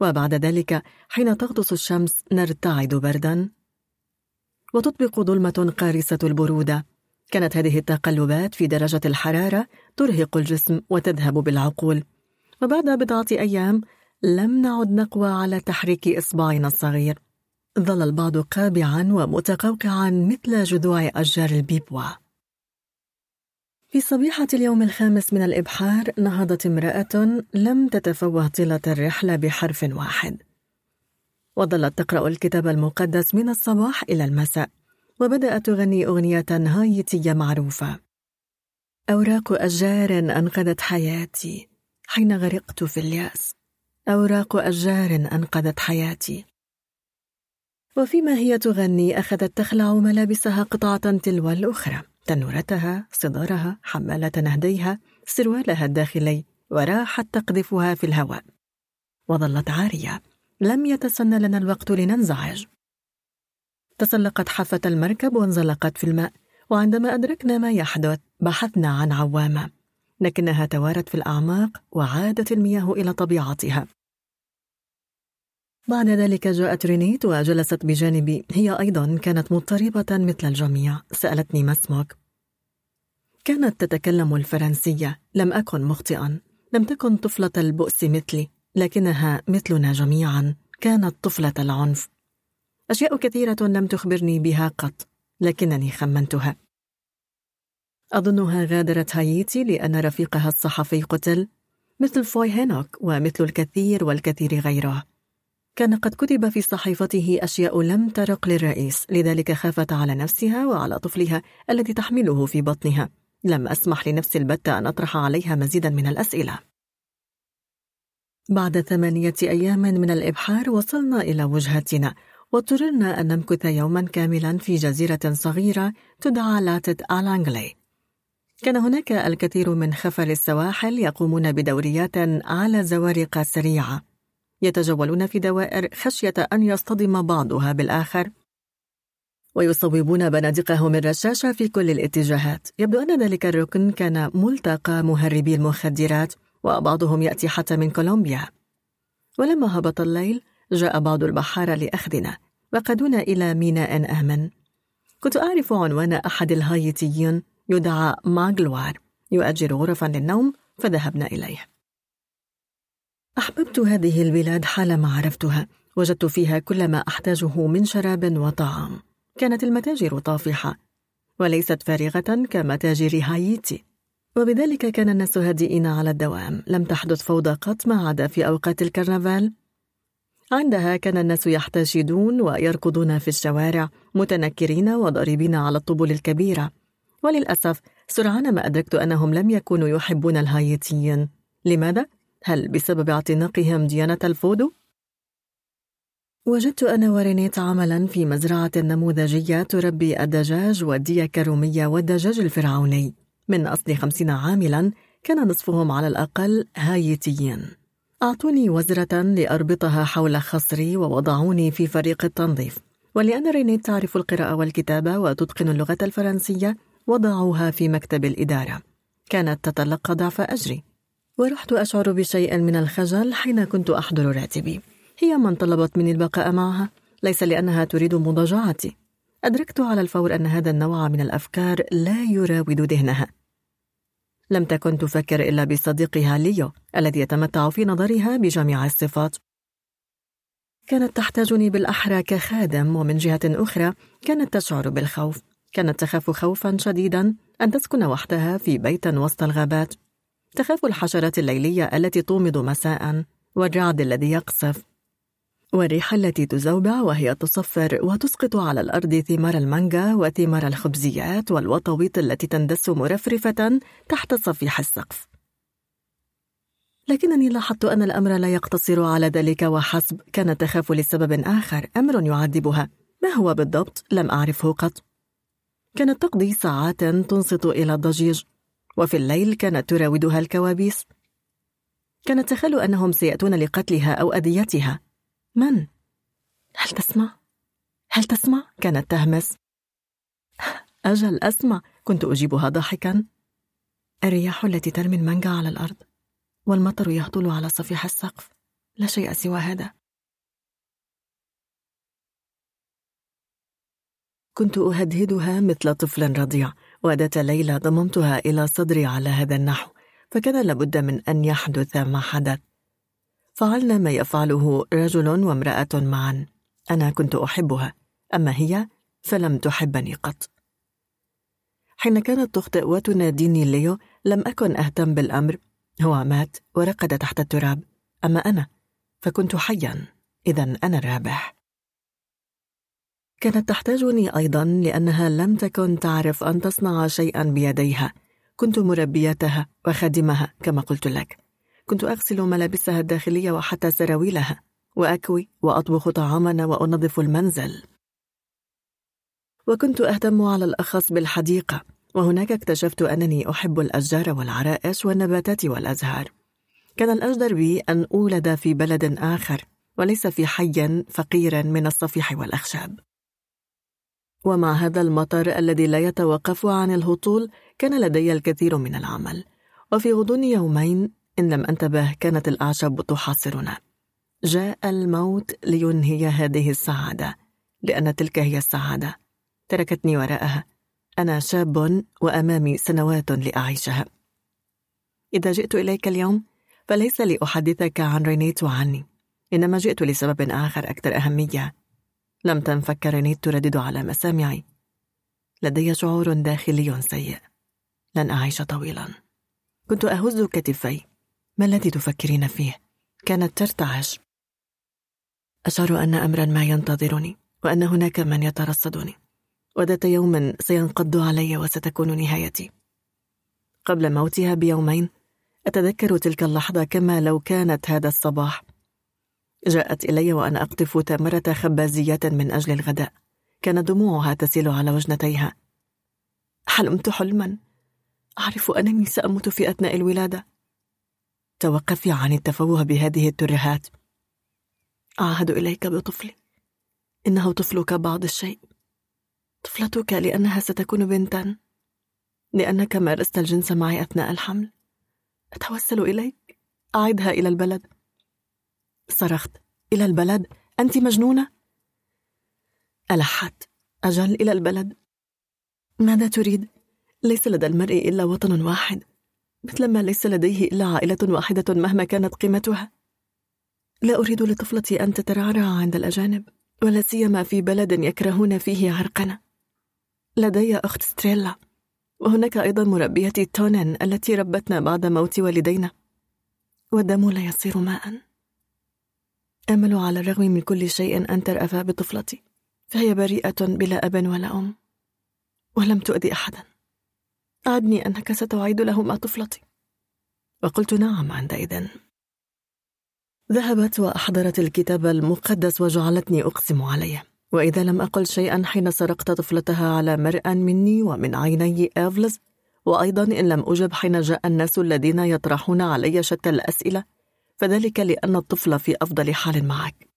وبعد ذلك حين تغطس الشمس نرتعد بردا. وتطبق ظلمة قارسة البرودة. كانت هذه التقلبات في درجة الحرارة ترهق الجسم وتذهب بالعقول. وبعد بضعة أيام لم نعد نقوى على تحريك إصبعنا الصغير. ظل البعض قابعا ومتقوقعا مثل جذوع أشجار البيبوا في صبيحة اليوم الخامس من الإبحار نهضت امرأة لم تتفوه طيلة الرحلة بحرف واحد. وظلت تقرأ الكتاب المقدس من الصباح إلى المساء وبدأت تغني أغنية هايتية معروفة. أوراق أشجار أنقذت حياتي حين غرقت في اليأس. أوراق أشجار أنقذت حياتي وفيما هي تغني أخذت تخلع ملابسها قطعة تلو الأخرى. تنورتها صدارها حمالة نهديها سروالها الداخلي وراحت تقذفها في الهواء. وظلت عارية. لم يتسنى لنا الوقت لننزعج. تسلقت حافة المركب وانزلقت في الماء. وعندما أدركنا ما يحدث بحثنا عن عوامة. لكنها توارت في الأعماق وعادت المياه إلى طبيعتها. بعد ذلك جاءت رينيت وجلست بجانبي. هي أيضا كانت مضطربة مثل الجميع. سألتني ما اسمك؟ كانت تتكلم الفرنسية. لم أكن مخطئا. لم تكن طفلة البؤس مثلي. لكنها مثلنا جميعا. كانت طفلة العنف. أشياء كثيرة لم تخبرني بها قط. لكنني خمنتها. أظنها غادرت هايتي لأن رفيقها الصحفي قتل. مثل فوي هينوك ومثل الكثير والكثير غيره. كان قد كتب في صحيفته أشياء لم ترق للرئيس لذلك خافت على نفسها وعلى طفلها الذي تحمله في بطنها. لم أسمح لنفسي البتة أن أطرح عليها مزيدا من الأسئلة. بعد ثمانية أيام من الإبحار وصلنا إلى وجهتنا واضطررنا أن نمكث يوما كاملا في جزيرة صغيرة تدعى لاتت آلانجلي كان هناك الكثير من خفر السواحل يقومون بدوريات على زوارق سريعة. يتجولون في دوائر خشية أن يصطدم بعضها بالآخر. ويصوبون بنادقهم الرشاشة في كل الاتجاهات. يبدو أن ذلك الركن كان ملتقى مهربي المخدرات وبعضهم يأتي حتى من كولومبيا. ولما هبط الليل جاء بعض البحارة لأخذنا وقدونا إلى ميناء آمن. كنت أعرف عنوان أحد الهايتيين يدعى ماغلوار يؤجر غرفا للنوم فذهبنا إليه. أحببت هذه البلاد حالما عرفتها وجدت فيها كل ما أحتاجه من شراب وطعام. كانت المتاجر طافحة وليست فارغة كمتاجر هايتي. وبذلك كان الناس هادئين على الدوام. لم تحدث فوضى قط ما عدا في أوقات الكرنفال. عندها كان الناس يحتشدون ويركضون في الشوارع متنكرين وضاربين على الطبول الكبيرة. وللأسف سرعان ما أدركت أنهم لم يكونوا يحبون الهايتيين. لماذا؟ هل بسبب اعتناقهم ديانة الفودو؟ وجدت أنا ورينيت عملا في مزرعة نموذجية تربي الدجاج والديوك الرومية والدجاج الفرعوني. من أصل خمسين عاملا كان نصفهم على الأقل هايتيين أعطوني وزرة لأربطها حول خصري ووضعوني في فريق التنظيف. ولأن رينيت تعرف القراءة والكتابة وتتقن اللغة الفرنسية وضعوها في مكتب الإدارة. كانت تتلقى ضعف أجري. ورحت أشعر بشيء من الخجل حين كنت أحضر راتبي. هي من طلبت مني البقاء معها. ليس لأنها تريد مضاجعتي. أدركت على الفور أن هذا النوع من الأفكار لا يراود ذهنها. لم تكن تفكر إلا بصديقها ليو الذي يتمتع في نظرها بجميع الصفات. كانت تحتاجني بالأحرى كخادم ومن جهة أخرى كانت تشعر بالخوف. كانت تخاف خوفا شديدا أن تسكن وحدها في بيت وسط الغابات. تخاف الحشرات الليلية التي تومض مساء والرعد الذي يقصف. والريح التي تزوبع وهي تصفر وتسقط على الأرض ثمار المانجا وثمار الخبزيات والوطويط التي تندس مرفرفة تحت صفيح السقف. لكنني لاحظت أن الأمر لا يقتصر على ذلك وحسب. كانت تخاف لسبب آخر أمر يعذبها. ما هو بالضبط؟ لم أعرفه قط. كانت تقضي ساعات تنصت إلى الضجيج. وفي الليل كانت تراودها الكوابيس. كانت تخل أنهم سيأتون لقتلها أو أذيتها. من؟ هل تسمع؟ هل تسمع؟ كانت تهمس. أجل أسمع كنت أجيبها ضاحكا. الرياح التي ترمي المانجا على الأرض والمطر يهطل على صفيح السقف. لا شيء سوى هذا. كنت أهدهدها مثل طفل رضيع. وذات ليلة ضممتها إلى صدري على هذا النحو فكان لابد من أن يحدث ما حدث. فعلنا ما يفعله رجل وامرأة معا. أنا كنت أحبها أما هي فلم تحبني قط. حين كانت تخطئ وتناديني ليو لم أكن أهتم بالأمر. هو مات ورقد تحت التراب أما أنا فكنت حيا. إذا أنا الرابح. كانت تحتاجني أيضا لأنها لم تكن تعرف أن تصنع شيئا بيديها. كنت مربيتها وخادمها كما قلت لك. كنت أغسل ملابسها الداخلية وحتى سراويلها وأكوي وأطبخ طعامنا وأنظف المنزل. وكنت أهتم على الأخص بالحديقة وهناك اكتشفت أنني أحب الأشجار والعرائش والنباتات والأزهار. كان الأجدر بي أن أولد في بلد آخر وليس في حي فقير من الصفيح والأخشاب. ومع هذا المطر الذي لا يتوقف عن الهطول كان لدي الكثير من العمل. وفي غضون يومين إن لم أنتبه كانت الأعشاب تحاصرنا. جاء الموت لينهي هذه السعادة لأن تلك هي السعادة. تركتني وراءها. أنا شاب وأمامي سنوات لأعيشها. إذا جئت إليك اليوم فليس لأحدثك عن رينيت وعني. إنما جئت لسبب آخر أكثر أهمية. لم تنفك رينيت تردد على مسامعي. لدي شعور داخلي سيء. لن أعيش طويلا. كنت أهز كتفي. ما الذي تفكرين فيه؟ كانت ترتعش. أشعر أن أمرا ما ينتظرني وأن هناك من يترصدني. وذات يوم سينقض علي وستكون نهايتي. قبل موتها بيومين أتذكر تلك اللحظة كما لو كانت هذا الصباح. جاءت إلي وأنا أقطف تمرة خبازيات من أجل الغداء. كانت دموعها تسيل على وجنتيها. حلمت حلما. أعرف أنني سأموت في أثناء الولادة. توقفي عن التفوه بهذه الترهات. أعهد إليك بطفلي. إنه طفلك بعض الشيء. طفلتك لأنها ستكون بنتا. لأنك مارست الجنس معي أثناء الحمل. أتوسل إليك. أعدها إلى البلد. صرخت. إلى البلد؟ أنت مجنونة؟ ألحت. أجل إلى البلد. ماذا تريد؟ ليس لدى المرء إلا وطن واحد. مثلما ليس لديه إلا عائلة واحدة مهما كانت قيمتها. لا أريد لطفلتي أن تترعرع عند الأجانب ولا سيما في بلد يكرهون فيه عرقنا. لدي أخت ستريلا وهناك أيضا مربيتي تونن التي ربتنا بعد موت والدينا والدم لا يصير ماء أمل على الرغم من كل شيء أن ترأف بطفلتي فهي بريئة بلا أب ولا أم ولم تؤذي أحدا. عدني أنك ستعيد لهما طفلتي. وقلت نعم عندئذ ذهبت وأحضرت الكتاب المقدس وجعلتني أقسم عليه. وإذا لم أقل شيئا حين سرقت طفلتها على مرأى مني ومن عيني إيفلز وأيضا إن لم أجب حين جاء الناس الذين يطرحون علي شتى الأسئلة فذلك لأن الطفل في أفضل حال معك.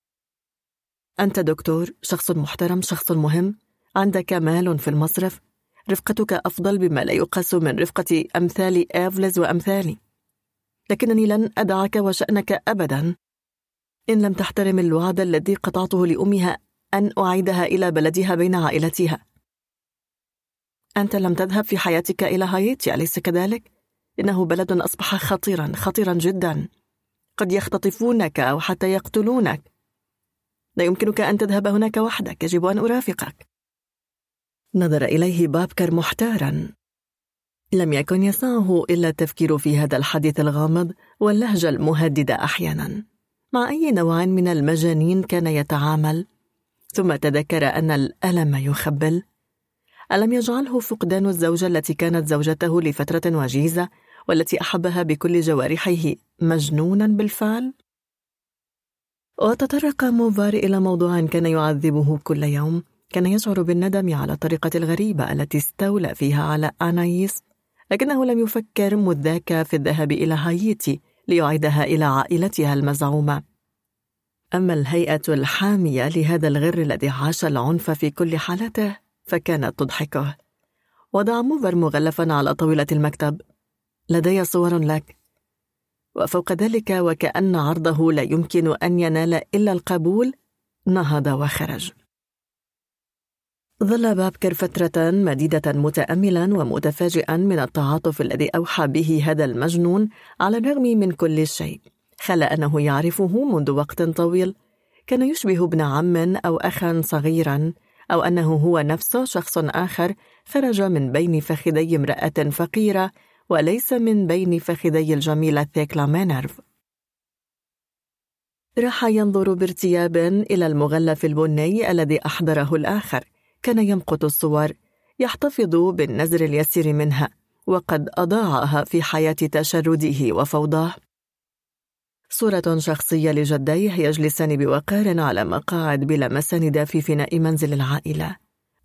أنت دكتور شخص محترم شخص مهم عندك مال في المصرف رفقتك أفضل بما لا يقاس من رفقة أمثال إيفلز وأمثالي لكنني لن أدعك وشأنك أبدا. إن لم تحترم الوعد الذي قطعته لأمها أن أعيدها إلى بلدها بين عائلتها. أنت لم تذهب في حياتك إلى هايتي أليس كذلك؟ إنه بلد أصبح خطيرا خطيرا جدا. قد يختطفونك أو حتى يقتلونك. لا يمكنك أن تذهب هناك وحدك يجب أن أرافقك. نظر إليه بابكر محتارا. لم يكن يسعه إلا التفكير في هذا الحديث الغامض واللهجة المهددة أحيانا. مع أي نوع من المجانين كان يتعامل؟ ثم تذكر أن الألم يخبل. ألم يجعله فقدان الزوجة التي كانت زوجته لفترة وجيزة والتي أحبها بكل جوارحه مجنونا بالفعل؟ وتطرق موفار إلى موضوع كان يعذبه كل يوم. كان يشعر بالندم على الطريقة الغريبة التي استولى فيها على أنايس. لكنه لم يفكر مذ ذاك في الذهاب إلى هايتي ليعيدها إلى عائلتها المزعومة. أما الهيئة الحامية لهذا الغر الذي عاش العنف في كل حالاته فكانت تضحكه. وضع موفر مغلفا على طاولة المكتب. لدي صور لك. وفوق ذلك وكأن عرضه لا يمكن أن ينال إلا القبول نهض وخرج. ظل بابكر فترة مديدة متأملا ومتفاجئا من التعاطف الذي أوحى به هذا المجنون على الرغم من كل شيء. خلا أنه يعرفه منذ وقت طويل. كان يشبه ابن عم أو أخا صغيرا أو أنه هو نفسه شخص آخر خرج من بين فخذي امرأة فقيرة وليس من بين فخذي الجميلة ثيكلا مينرف راح ينظر بارتياب إلى المغلف البني الذي أحضره الآخر. كان يمقت الصور يحتفظ بالنزر اليسير منها وقد أضاعها في حياة تشرده وفوضاه. صورة شخصية لجديه يجلسان بوقار على مقاعد بلا مساند في فناء منزل العائلة.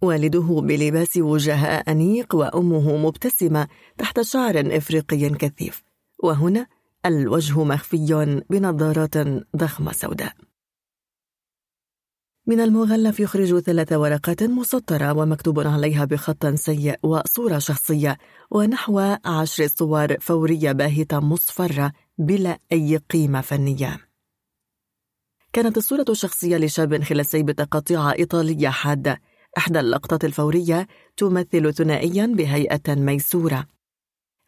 والده بلباس وجهاء أنيق وأمه مبتسمة تحت شعر إفريقي كثيف. وهنا الوجه مخفي بنظارات ضخمة سوداء. من المغلف يخرج ثلاث ورقات مسطرة ومكتوب عليها بخط سيء وصورة شخصية ونحو عشر صور فورية باهتة مصفرة بلا أي قيمة فنية. كانت الصورة الشخصية لشاب خلسي بتقاطيع إيطالية حادة إحدى اللقطات الفورية تمثل ثنائيا بهيئة ميسورة.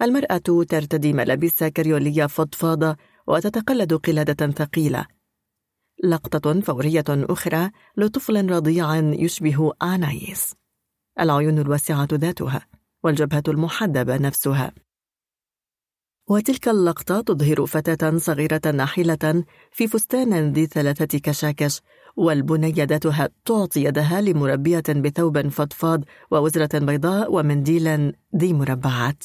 المرأة ترتدي ملابس كريولية فضفاضة وتتقلد قلادة ثقيلة. لقطة فورية أخرى لطفل رضيع يشبه آنايس. العيون الواسعة ذاتها والجبهة المحدبة نفسها. وتلك اللقطة تظهر فتاة صغيرة ناحلة في فستان ذي ثلاثة كشاكش والبنية ذاتها تعطي يدها لمربية بثوب فضفاض ووزرة بيضاء ومنديل ذي مربعات.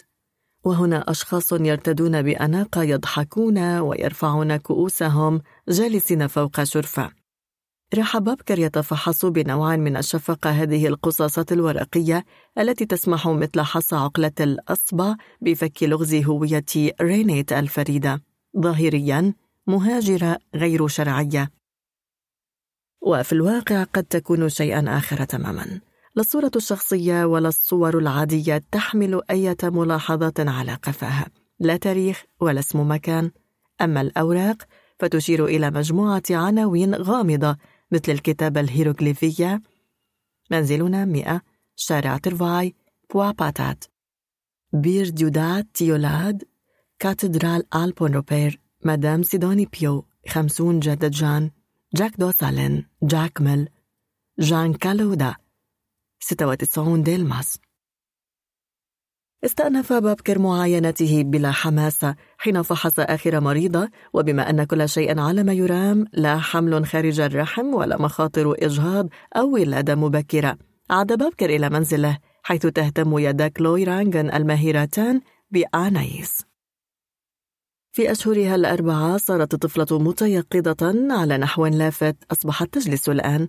وهنا أشخاص يرتدون بأناقة يضحكون ويرفعون كؤوسهم جالسين فوق شرفة. راح بابكر يتفحص بنوع من الشفقة هذه القصاصات الورقية التي تسمح مثل حص عقلة الأصبع بفك لغز هوية رينيت الفريدة. ظاهريا مهاجرة غير شرعية. وفي الواقع قد تكون شيئا آخر تماما. لا الصورة الشخصية ولا الصور العادية تحمل أي ملاحظات على قفاها. لا تاريخ ولا اسم مكان. أما الأوراق فتشير إلى مجموعة عناوين غامضة مثل الكتابة الهيروغليفية. منزلنا مئة. شارع ترفاي بواباتات بير ديودات تيولاد كاتدرال ألبون روبير مدام سيدوني بيو خمسون جدة جان. جاك دوسالين جاك ميل جان كالودا 96 ديلماس. استأنف بابكر معاينته بلا حماسة حين فحص آخر مريضة وبما أن كل شيء على ما يرام لا حمل خارج الرحم ولا مخاطر إجهاض أو ولادة مبكرة. عاد بابكر إلى منزله حيث تهتم يدا كلوي رانغن الماهرتان بآنايس. في أشهرها الأربعة صارت الطفلة متيقظة على نحو لافت أصبحت تجلس الآن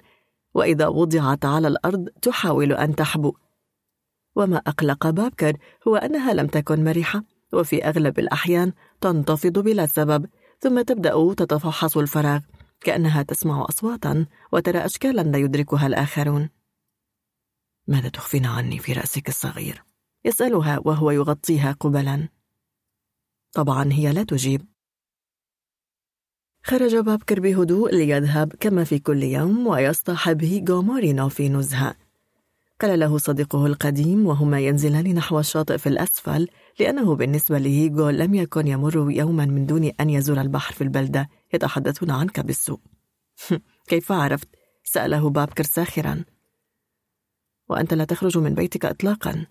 وإذا وضعت على الأرض تحاول أن تحبو. وما أقلق بابكر هو أنها لم تكن مرحة وفي أغلب الأحيان تنتفض بلا سبب ثم تبدأ تتفحص الفراغ كأنها تسمع أصواتا وترى أشكالا لا يدركها الآخرون. ماذا تخفين عني في رأسك الصغير؟ يسألها وهو يغطيها قبلا. طبعا هي لا تجيب. خرج بابكر بهدوء ليذهب كما في كل يوم ويصطحب هيغو مورينو في نزهة. قال له صديقه القديم وهما ينزلان نحو الشاطئ في الأسفل لأنه بالنسبة لهيغو لم يكن يمر يوما من دون أن يزور البحر في البلدة يتحدثون عنك بالسوء. كيف عرفت؟ سأله بابكر ساخرا. وأنت لا تخرج من بيتك إطلاقا.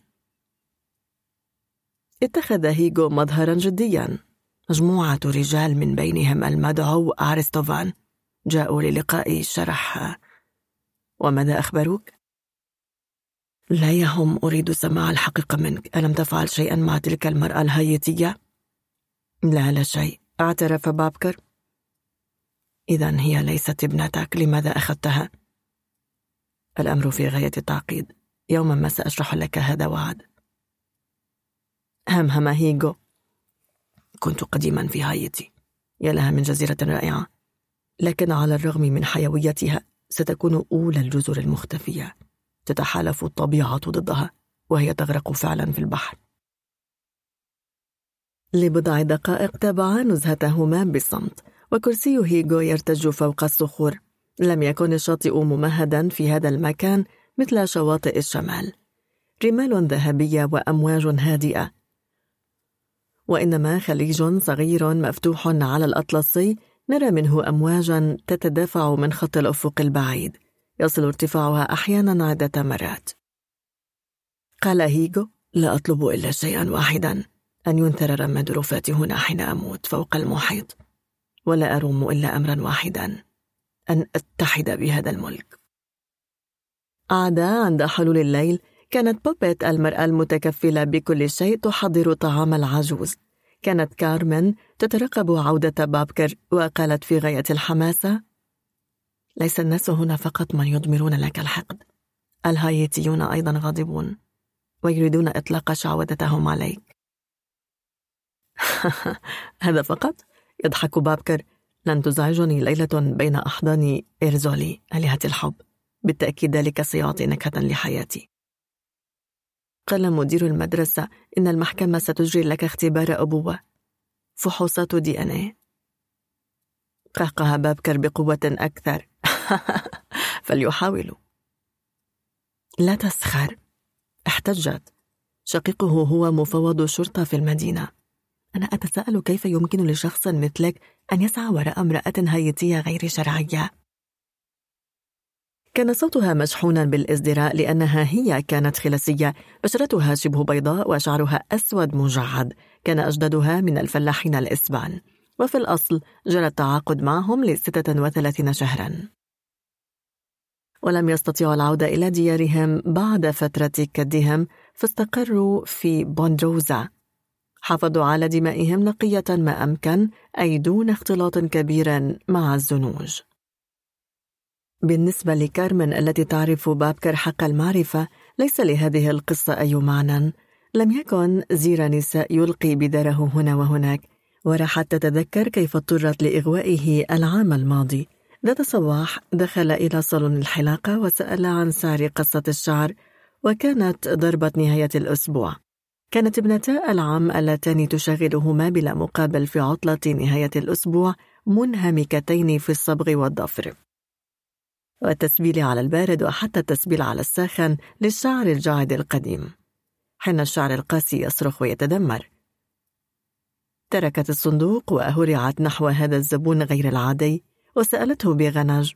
اتخذ هيغو مظهرا جديا. مجموعة رجال من بينهم المدعو أرسطوفان جاءوا للقائي شرح. وماذا أخبروك؟ لا يهم أريد سماع الحقيقة منك. ألم تفعل شيئا مع تلك المرأة الهايتية؟ لا لا شيء. اعترف بابكر. إذا هي ليست ابنتك لماذا أخذتها؟ الأمر في غاية التعقيد. يوما ما سأشرح لك هذا وعد. همهم هيجو. كنت قديما في هايتي. يا لها من جزيرة رائعة. لكن على الرغم من حيويتها ستكون أولى الجزر المختفية. تتحالف الطبيعة ضدها وهي تغرق فعلا في البحر. لبضع دقائق تابعا نزهتهما بصمت وكرسي هيغو يرتج فوق الصخور. لم يكن الشاطئ ممهدا في هذا المكان مثل شواطئ الشمال. رمال ذهبية وأمواج هادئة وإنما خليج صغير مفتوح على الأطلسي نرى منه أمواجا تتدافع من خط الأفق البعيد يصل ارتفاعها أحيانا عدة مرات. قال هيغو لا أطلب إلا شيئا واحدا أن ينثر رماد رفاتي هنا حين أموت فوق المحيط ولا أروم إلا أمرا واحدا أن أتحد بهذا الملك. عاد عند حلول الليل كانت بوبيت المرأة المتكفلة بكل شيء تحضر طعام العجوز. كانت كارمن تترقب عودة بابكر وقالت في غاية الحماسة ليس الناس هنا فقط من يضمرون لك الحقد. الهايتيون أيضا غاضبون ويريدون إطلاق شعوذتهم عليك. هذا فقط؟ يضحك بابكر. لن تزعجني ليلة بين أحضان إيرزولي آلهة الحب. بالتأكيد ذلك سيعطي نكهة لحياتي. قال مدير المدرسة إن المحكمة ستجري لك اختبار أبوة. فحوصات دي إن إيه. قهقه بابكر بقوة أكثر. فليحاولوا لا تسخر. احتجت. شقيقه هو مفوض شرطة في المدينة. أنا أتساءل كيف يمكن لشخص مثلك أن يسعى وراء امرأة هايتية غير شرعية؟ كان صوتها مشحونا بالإزدراء لأنها هي كانت خلسية بشرتها شبه بيضاء وشعرها أسود مجعد. كان أجدادها من الفلاحين الإسبان. وفي الأصل جرى التعاقد معهم لستة وثلاثين شهرا. ولم يستطيعوا العودة إلى ديارهم بعد فترة كدهم فاستقروا في بوندروزا حافظوا على دمائهم نقية ما أمكن أي دون اختلاط كبير مع الزنوج. بالنسبة لكارمن التي تعرف بابكر حق المعرفة ليس لهذه القصة أي معنى. لم يكن زير نساء يلقي بدره هنا وهناك وراحت تتذكر كيف اضطرت لإغوائه العام الماضي. ذات صباح دخل إلى صالون الحلاقة وسأل عن سعر قصة الشعر وكانت ضربة نهاية الأسبوع. كانت ابنتا العام اللتان تشغلهما بلا مقابل في عطلة نهاية الأسبوع منهمكتين في الصبغ والضفر. والتسبيل على البارد وحتى التسبيل على الساخن للشعر الجاعد القديم حين الشعر القاسي يصرخ ويتدمر تركت الصندوق وهرعت نحو هذا الزبون غير العادي وسألته بغنج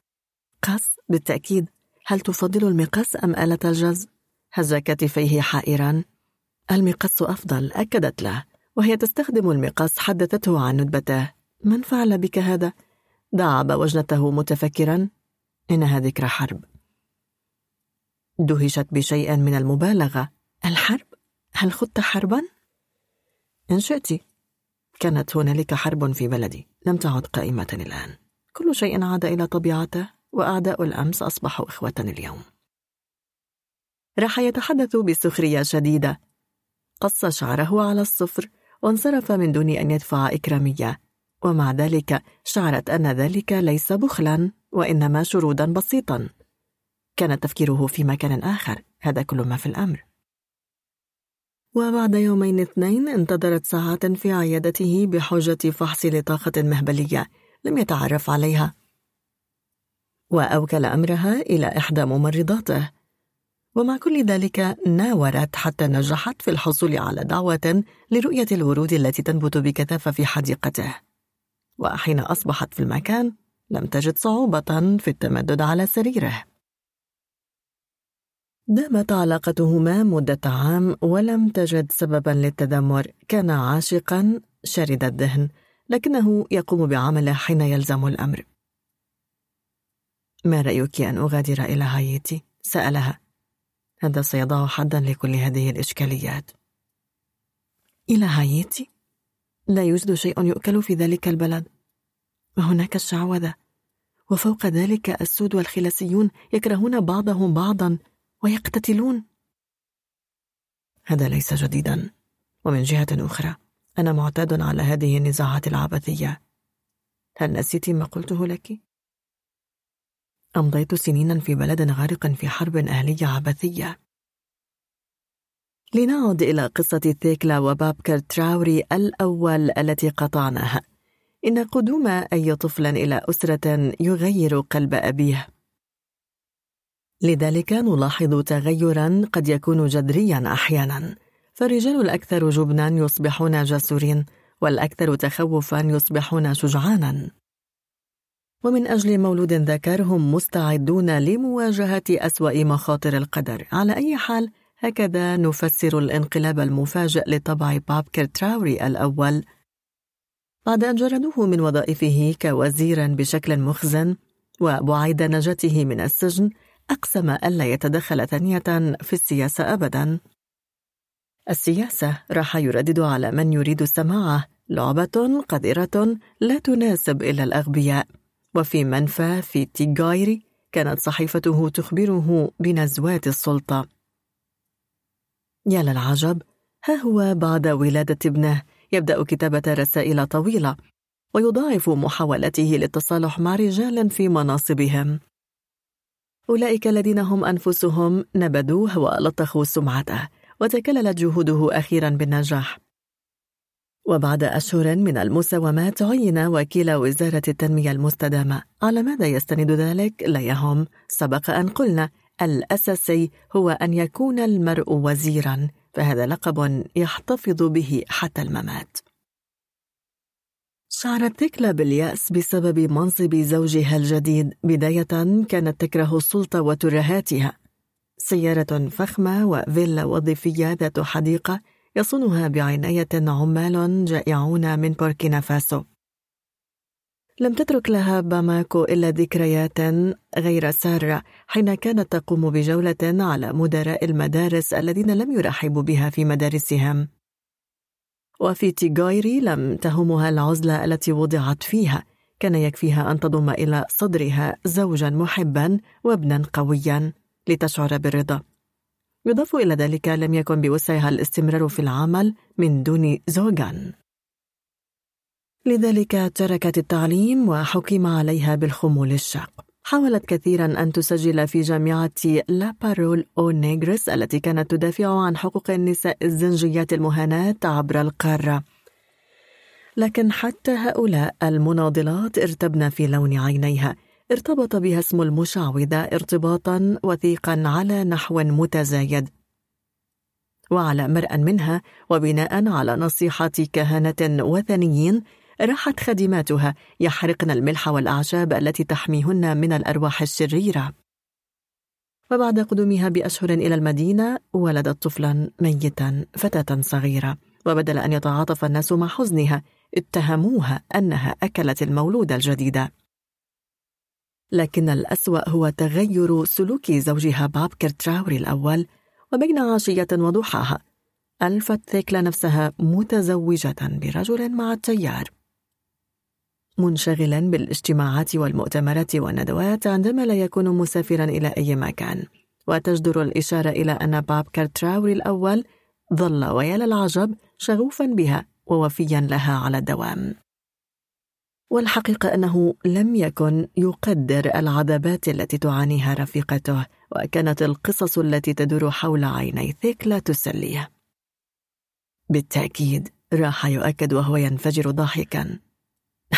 قص بالتأكيد هل تفضل المقص أم آلة الجز؟ هز كتفيه حائرا المقص أفضل أكدت له وهي تستخدم المقص حدثته عن ندبته من فعل بك هذا؟ دعب وجنته متفكرا إنها ذكرى حرب. دهشت بشيء من المبالغة. الحرب؟ هل خضت حربا؟ إن شئت. كانت هنالك حرب في بلدي. لم تعد قائمة الآن. كل شيء عاد إلى طبيعته وأعداء الأمس أصبحوا إخوة اليوم. راح يتحدث بسخرية شديدة. قص شعره على الصفر وانصرف من دون أن يدفع إكرامية. ومع ذلك شعرت أن ذلك ليس بخلا. وإنما شرودا بسيطا. كان تفكيره في مكان آخر. هذا كل ما في الأمر. وبعد يومين اثنين انتظرت ساعات في عيادته بحجة فحص لطاقة مهبلية لم يتعرف عليها. وأوكل أمرها إلى إحدى ممرضاته. ومع كل ذلك ناورت حتى نجحت في الحصول على دعوة لرؤية الورود التي تنبت بكثافة في حديقته. وحين أصبحت في المكان لم تجد صعوبة في التمدد على سريره. دامت علاقتهما مدة عام ولم تجد سببا للتذمر كان عاشقا شرد الذهن لكنه يقوم بعمله حين يلزم الأمر. ما رأيك أن أغادر إلى هايتي؟ سألها. هذا سيضع حدا لكل هذه الإشكاليات. إلى هايتي؟ لا يوجد شيء يؤكل في ذلك البلد. وهناك الشعوذة. وفوق ذلك السود والخلسيون يكرهون بعضهم بعضا ويقتتلون. هذا ليس جديدا. ومن جهة أخرى أنا معتاد على هذه النزاعات العبثية. هل نسيت ما قلته لك؟ أمضيت سنينا في بلد غارق في حرب أهلية عبثية. لنعد إلى قصة ثيكلا وبابكر تراوري الأول التي قطعناها. إن قدوم أي طفل إلى أسرة يغير قلب أبيه. لذلك نلاحظ تغيرا قد يكون جذريا أحيانا. فالرجال الأكثر جبنا يصبحون جسورين والأكثر تخوفا يصبحون شجعانا. ومن أجل مولود ذكر هم مستعدون لمواجهة أسوأ مخاطر القدر. على أي حال هكذا نفسر الانقلاب المفاجئ لطبع بابكر تراوري الأول. بعد أن جردوه من وظائفه كوزير بشكل مخزن وبعيد نجاته من السجن أقسم ألا يتدخل ثانية في السياسة أبدا. السياسة راح يردد على من يريد السماعة لعبة قذرة لا تناسب إلا الأغبياء. وفي منفى في تيغايري كانت صحيفته تخبره بنزوات السلطة. يا للعجب ها هو بعد ولادة ابنه يبدأ كتابة رسائل طويلة ويضاعف محاولته للتصالح مع رجال في مناصبهم. أولئك الذين هم أنفسهم نبذوه ولطخوا سمعته وتكللت جهوده أخيرا بالنجاح. وبعد أشهر من المساومات عين وكيل وزارة التنمية المستدامة على ماذا يستند ذلك؟ لا يهم. سبق أن قلنا الأساسي هو أن يكون المرء وزيرا. فهذا لقب يحتفظ به حتى الممات. شعرت تكلا باليأس بسبب منصب زوجها الجديد بداية كانت تكره السلطة وترهاتها. سيارة فخمة وفيلا وظيفية ذات حديقة يصونها بعناية عمال جائعون من بوركينا فاسو. لم تترك لها باماكو إلا ذكريات غير سارة حين كانت تقوم بجولة على مدراء المدارس الذين لم يرحبوا بها في مدارسهم. وفي تيغايري لم تهمها العزلة التي وضعت فيها كان يكفيها أن تضم إلى صدرها زوجا محبا وابنا قويا لتشعر بالرضا. يضاف إلى ذلك لم يكن بوسعها الاستمرار في العمل من دون زوجان. لذلك تركت التعليم وحكم عليها بالخمول الشاق حاولت كثيرا أن تسجل في جامعة لا بارول أو نيغرس التي كانت تدافع عن حقوق النساء الزنجيات المهانات عبر القارة. لكن حتى هؤلاء المناضلات ارتبن في لون عينيها. ارتبط بها اسم المشعوذة ارتباطا وثيقا على نحو متزايد. وعلى مرأى منها وبناء على نصيحة كهنة وثنيين راحت خادماتها يحرقن الملح والأعشاب التي تحميهن من الأرواح الشريرة وبعد قدومها بأشهر إلى المدينة ولدت طفلا ميتا فتاة صغيرة. وبدل أن يتعاطف الناس مع حزنها اتهموها أنها أكلت المولود الجديدة لكن الأسوأ هو تغير سلوك زوجها باب كرتراوري الأول وبين عشية وضحاها. ألفت ثيكلا نفسها متزوجة برجل مع التيار. منشغلا بالاجتماعات والمؤتمرات والندوات عندما لا يكون مسافرا إلى أي مكان. وتجدر الإشارة إلى أن باب كارتراوري الأول ظل ويا للعجب شغوفا بها ووفيا لها على الدوام. والحقيقة أنه لم يكن يقدر العذابات التي تعانيها رفيقته وكانت القصص التي تدور حول عيني ثيكلا تسليه. بالتأكيد راح يؤكد وهو ينفجر ضاحكا.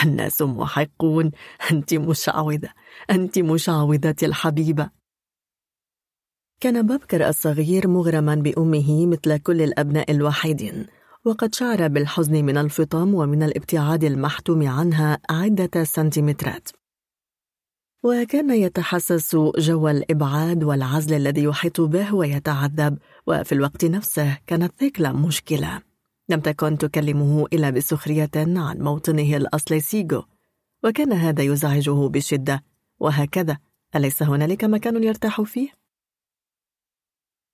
الناس محقون أنت مشعوذة أنت مشعوذتي الحبيبة. كان بابكر الصغير مغرما بأمه مثل كل الأبناء الوحيدين وقد شعر بالحزن من الفطام ومن الابتعاد المحتوم عنها عدة سنتيمترات. وكان يتحسس جو الإبعاد والعزل الذي يحيط به ويتعذب وفي الوقت نفسه كانت ثيكلا مشكلة. لم تكن تكلمه إلا بسخرية عن موطنه الأصلي سيغو وكان هذا يزعجه بشدة. وهكذا أليس هنالك مكان يرتاح فيه؟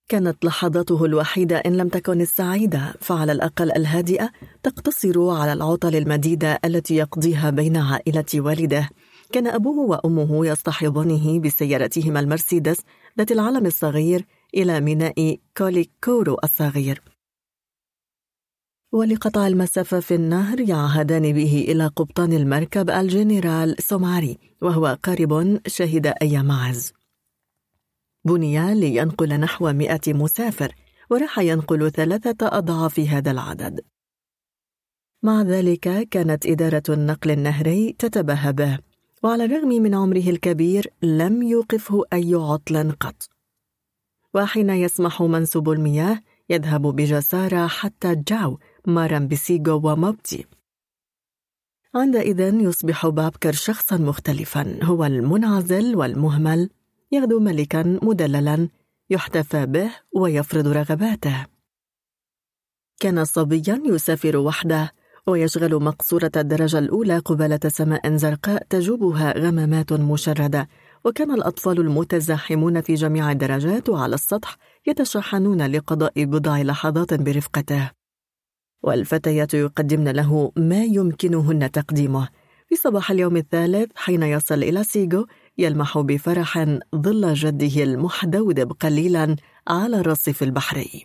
كانت لحظاته الوحيدة إن لم تكن السعيدة. فعلى الأقل الهادئة تقتصر على العطل المديدة التي يقضيها بين عائلة والده. كان أبوه وأمه يصطحبانه بسيارتهما المرسيدس ذات العلم الصغير إلى ميناء كوليكورو الصغير. ولقطع المسافة في النهر يعهدان به إلى قبطان المركب الجنرال سوماري وهو قارب شهد أيام عز. بني لينقل نحو مئة مسافر وراح ينقل ثلاثة أضعاف هذا العدد. مع ذلك كانت إدارة النقل النهري تتباهى به وعلى الرغم من عمره الكبير لم يوقفه أي عطل قط. وحين يسمح منسوب المياه يذهب بجسارة حتى جاو مارا بسيغو وموبتي عندئذ يصبح بابكر شخصا مختلفا. هو المنعزل والمهمل يغدو ملكا مدللا يحتفى به ويفرض رغباته. كان صبيا يسافر وحده ويشغل مقصورة الدرجة الأولى قبالة سماء زرقاء تجوبها غمامات مشردة. وكان الأطفال المتزاحمون في جميع الدرجات وعلى السطح يتشحنون لقضاء بضع لحظات برفقته. والفتيات يقدمن له ما يمكنهن تقديمه. في صباح اليوم الثالث حين يصل إلى سيغو يلمح بفرح ظل جده المحدودب قليلا على الرصيف البحري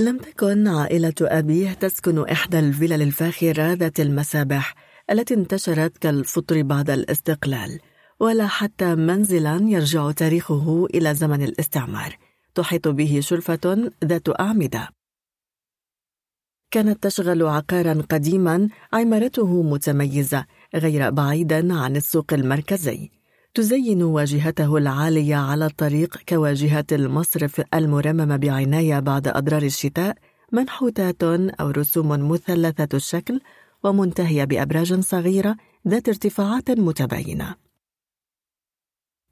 لم تكن عائلة أبيه تسكن إحدى الفلل الفاخرة ذات المسابح التي انتشرت كالفطر بعد الاستقلال ولا حتى منزلا يرجع تاريخه إلى زمن الاستعمار. تحيط به شرفة ذات أعمدة. كانت تشغل عقارا قديما عمارته متميزة غير بعيدا عن السوق المركزي تزين واجهته العالية على الطريق كواجهة المصرف المرممة بعناية بعد أضرار الشتاء منحوتات أو رسوم مثلثة الشكل ومنتهية بأبراج صغيرة ذات ارتفاعات متباينة.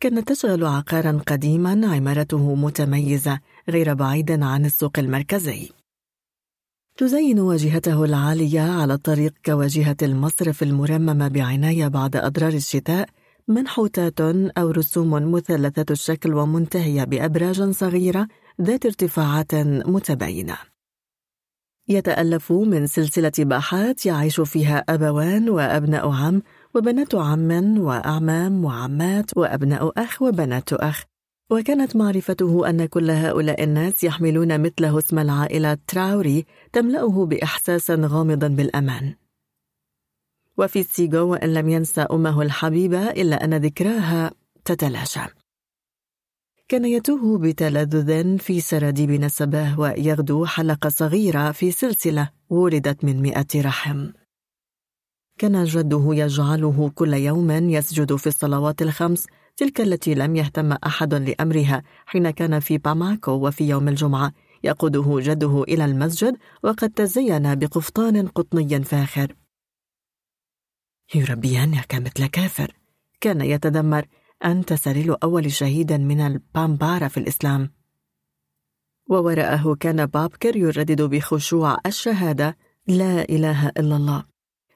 كانت تشغل عقارا قديما عمارته متميزة غير بعيد عن السوق المركزي. تزين واجهته العالية على الطريق كواجهة المصرف المرممة بعناية بعد أضرار الشتاء منحوتات أو رسوم مثلثة الشكل ومنتهية بأبراج صغيرة ذات ارتفاعات متباينة. يتألف من سلسلة باحات يعيش فيها أبوان وأبناء عم وبنات عم وأعمام وعمات وأبناء أخ وبنات أخ وكانت معرفته أن كل هؤلاء الناس يحملون مثله اسم العائلة تراوري تملأه بإحساس غامض بالأمان. وفي سيغو وإن لم ينسى أمه الحبيبة إلا أن ذكراها تتلاشى. كان يتوه بتلذذ في سراديب نسبه ويغدو حلقة صغيرة في سلسلة ولدت من مئة رحم. كان جده يجعله كل يوم يسجد في الصلوات الخمس تلك التي لم يهتم أحد لأمرها حين كان في باماكو وفي يوم الجمعة يقوده جده إلى المسجد وقد تزين بقفطان قطني فاخر. يربيانك مثل كافر. كان يتذمر أنت سريل أول شهيد من البامبارا في الإسلام. ووراءه كان بابكر يردد بخشوع الشهادة لا إله إلا الله.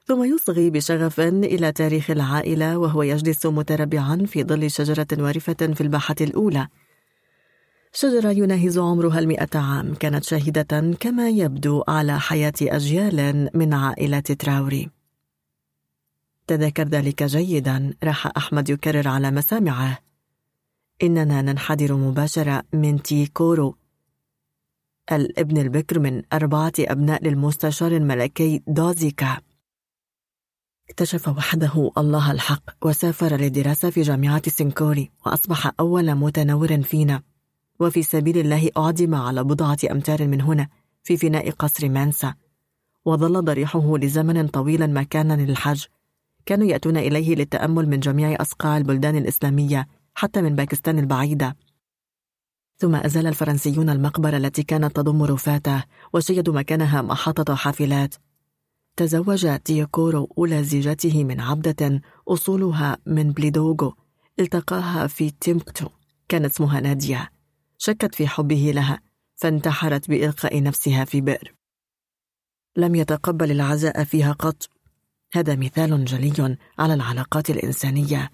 ثم يصغي بشغف إلى تاريخ العائلة وهو يجلس متربعا في ظل شجرة وارفة في الباحة الأولى. شجرة يناهز عمرها المئة عام. كانت شاهدة كما يبدو على حياة أجيال من عائلة تراوري. تذكر ذلك جيدا راح أحمد يكرر على مسامعه. إننا ننحدر مباشرة من تيكورو. الابن البكر من أربعة أبناء للمستشار الملكي دوزيكا. اكتشف وحده الله الحق وسافر للدراسة في جامعة سينكوري وأصبح أول متنور فينا. وفي سبيل الله أعدم على بضعة أمتار من هنا في فناء قصر مانسا. وظل ضريحه لزمن طويل مكانا للحج. كانوا يأتون إليه للتأمل من جميع أصقاع البلدان الإسلامية حتى من باكستان البعيدة ثم أزال الفرنسيون المقبرة التي كانت تضم رفاته وشيدوا مكانها محطة حافلات. تزوج تيوكورو أولى زيجاته من عبدة أصولها من بليدوغو التقاها في تيمبكتو كانت اسمها نادية. شكت في حبه لها فانتحرت بإلقاء نفسها في بئر. لم يتقبل العزاء فيها قط. هذا مثال جلي على العلاقات الإنسانية.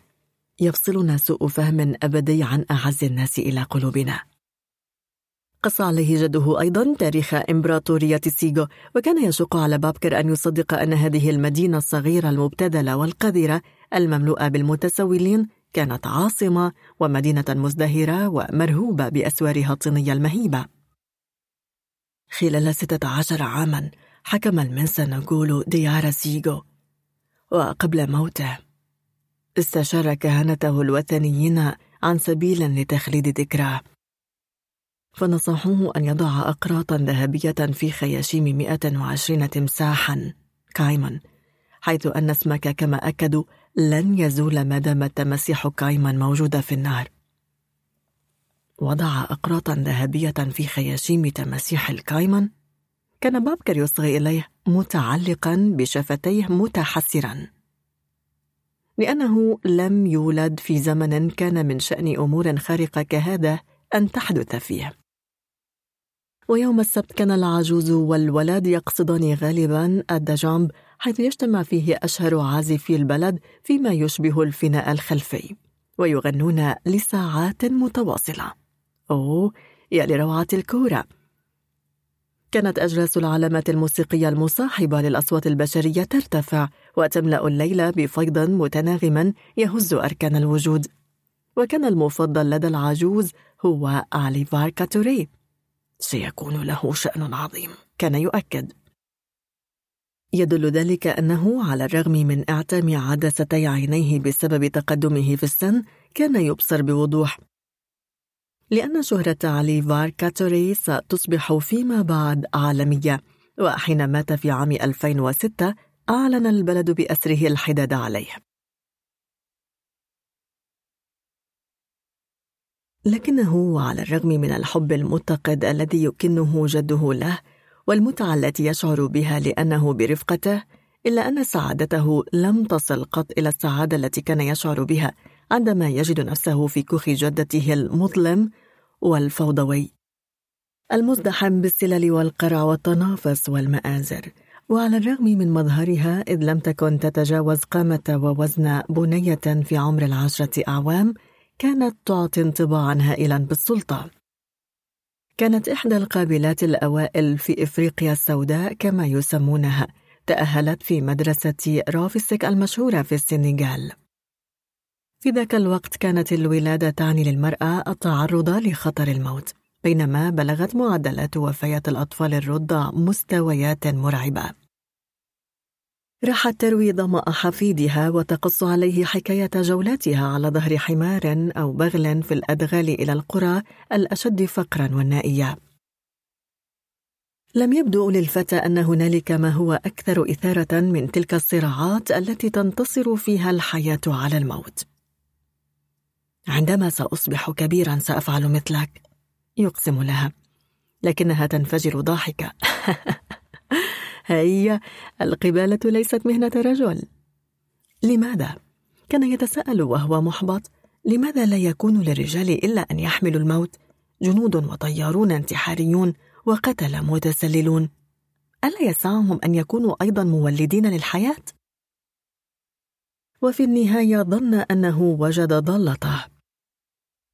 يفصلنا سوء فهم أبدي عن أعز الناس إلى قلوبنا. قص عليه جده أيضا تاريخ إمبراطورية سيغو وكان يشق على بابكر أن يصدق أن هذه المدينة الصغيرة المبتذلة والقذرة المملوءة بالمتسولين كانت عاصمة ومدينة مزدهرة ومرهوبة بأسوارها الطينية المهيبة. خلال ستة عشر عاما حكم المنسى نقول ديار سيغو وقبل موته استشار كهنته الوثنيين عن سبيل لتخليد ذكراه. فنصحوه أن يضع أقراطا ذهبية في خياشيم 120 تمساحا كايمن حيث أن اسمك كما أكدوا لن يزول ما دامت تماسيح كايمن موجودة في النار وضع أقراطا ذهبية في خياشيم تماسيح الكايمن كان بابكر يصغي إليه متعلقا بشفتيه متحسرا. لأنه لم يولد في زمن كان من شأن أمور خارقة كهذا أن تحدث فيه. ويوم السبت كان العجوز والولد يقصدان غالبا الدجامب حيث يجتمع فيه أشهر عازفي البلد فيما يشبه الفناء الخلفي ويغنون لساعات متواصلة. أوه يا لروعة الكورة. كانت أجراس العلامات الموسيقية المصاحبة للأصوات البشرية ترتفع وتملأ الليل بفيض متناغم يهز أركان الوجود. وكان المفضل لدى العجوز هو أليفار كاتوري سيكون له شأن عظيم. كان يؤكد. يدل ذلك أنه على الرغم من إعتام عدستي عينيه بسبب تقدمه في السن كان يبصر بوضوح. لأن شهرة علي فار كاتوري ستصبح فيما بعد عالمية وحين مات في عام 2006 أعلن البلد بأسره الحداد عليه. لكنه وعلى الرغم من الحب المتقد الذي يكنه جده له والمتعة التي يشعر بها لأنه برفقته إلا أن سعادته لم تصل قط إلى السعادة التي كان يشعر بها عندما يجد نفسه في كوخ جدته المظلم والفوضوي. المزدحم بالسلل والقرع والتنافس والمآزر. وعلى الرغم من مظهرها إذ لم تكن تتجاوز قامة ووزن بنية في عمر العشرة أعوام كانت تعطي انطباعا هائلا بالسلطة. كانت إحدى القابلات الأوائل في إفريقيا السوداء كما يسمونها تأهلت في مدرسة رافسك المشهورة في السنغال. في ذاك الوقت كانت الولادة تعني للمرأة التعرض لخطر الموت بينما بلغت معدلات وفيات الأطفال الرضع مستويات مرعبة. راحت تروي ظمأ حفيدها وتقص عليه حكاية جولاتها على ظهر حمار أو بغل في الأدغال إلى القرى الأشد فقرا والنائية. لم يبدو للفتى أن هنالك ما هو أكثر إثارة من تلك الصراعات التي تنتصر فيها الحياة على الموت. عندما سأصبح كبيرا سأفعل مثلك. يقسم لها. لكنها تنفجر ضاحكة. هيا القبالة ليست مهنة رجل. لماذا؟ كان يتساءل وهو محبط. لماذا لا يكون للرجال إلا أن يحملوا الموت؟ جنود وطيارون انتحاريون وقتل متسللون. ألا يسعهم أن يكونوا أيضا مولدين للحياة؟ وفي النهاية ظن أنه وجد ضالته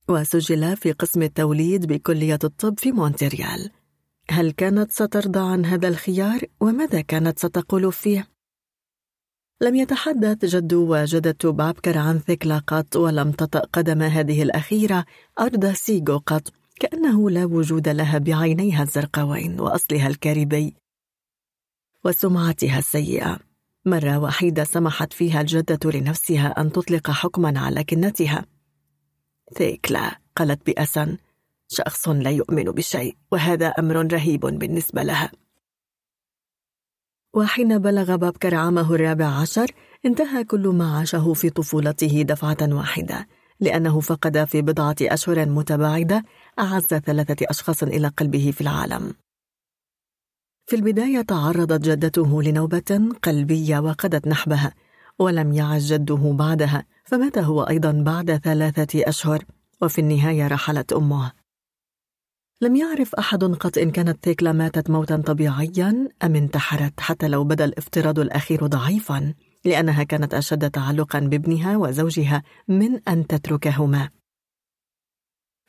وسجل في قسم التوليد بكلية الطب في مونتريال. هل كانت سترضى عن هذا الخيار وماذا كانت ستقول فيه؟ لم يتحدث جد وجدة بابكر عن ثكلا قط ولم تطأ قدم هذه الأخيرة أرض سيغو قط كأنه لا وجود لها بعينيها الزرقاوين وأصلها الكاريبي وسمعتها السيئة. مرة وحيدة سمحت فيها الجدة لنفسها أن تطلق حكما على كنتها. ثيكلا قالت بأسا. شخص لا يؤمن بشيء وهذا أمر رهيب بالنسبة لها. وحين بلغ بابكر عامه الرابع عشر انتهى كل ما عاشه في طفولته دفعة واحدة لأنه فقد في بضعة أشهر متباعدة أعز ثلاثة أشخاص إلى قلبه في العالم. في البداية تعرضت جدته لنوبة قلبية وقدت نحبها ولم يعش جده بعدها فمات هو أيضا بعد ثلاثة أشهر وفي النهاية رحلت أمه. لم يعرف أحد قط إن كانت تيكلا ماتت موتا طبيعيا أم انتحرت حتى لو بدأ الافتراض الأخير ضعيفا لأنها كانت أشد تعلقا بابنها وزوجها من أن تتركهما.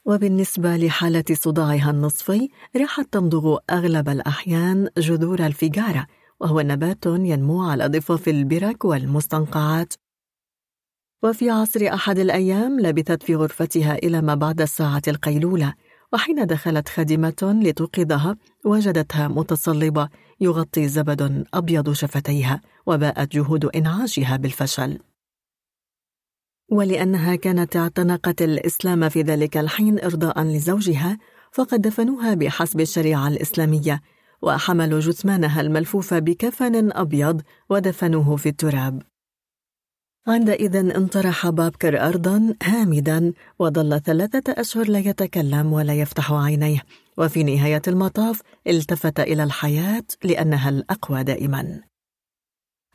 وبالنسبة لحالة صداعها النصفي راحت تمضغ أغلب الأحيان جذور الفيجارة وهو نبات ينمو على ضفاف البرك والمستنقعات. وفي عصر أحد الأيام لبثت في غرفتها إلى ما بعد الساعة القيلولة وحين دخلت خادمة لتوقظها وجدتها متصلبة يغطي زبد أبيض شفتيها وباءت جهود إنعاشها بالفشل. ولأنها كانت اعتنقت الإسلام في ذلك الحين إرضاء لزوجها فقد دفنوها بحسب الشريعة الإسلامية وحملوا جثمانها الملفوف بكفن أبيض ودفنوه في التراب. عندئذ انطرح بابكر أرضا هامدا وظل ثلاثة أشهر لا يتكلم ولا يفتح عينيه. وفي نهاية المطاف التفت إلى الحياة لأنها الأقوى دائما.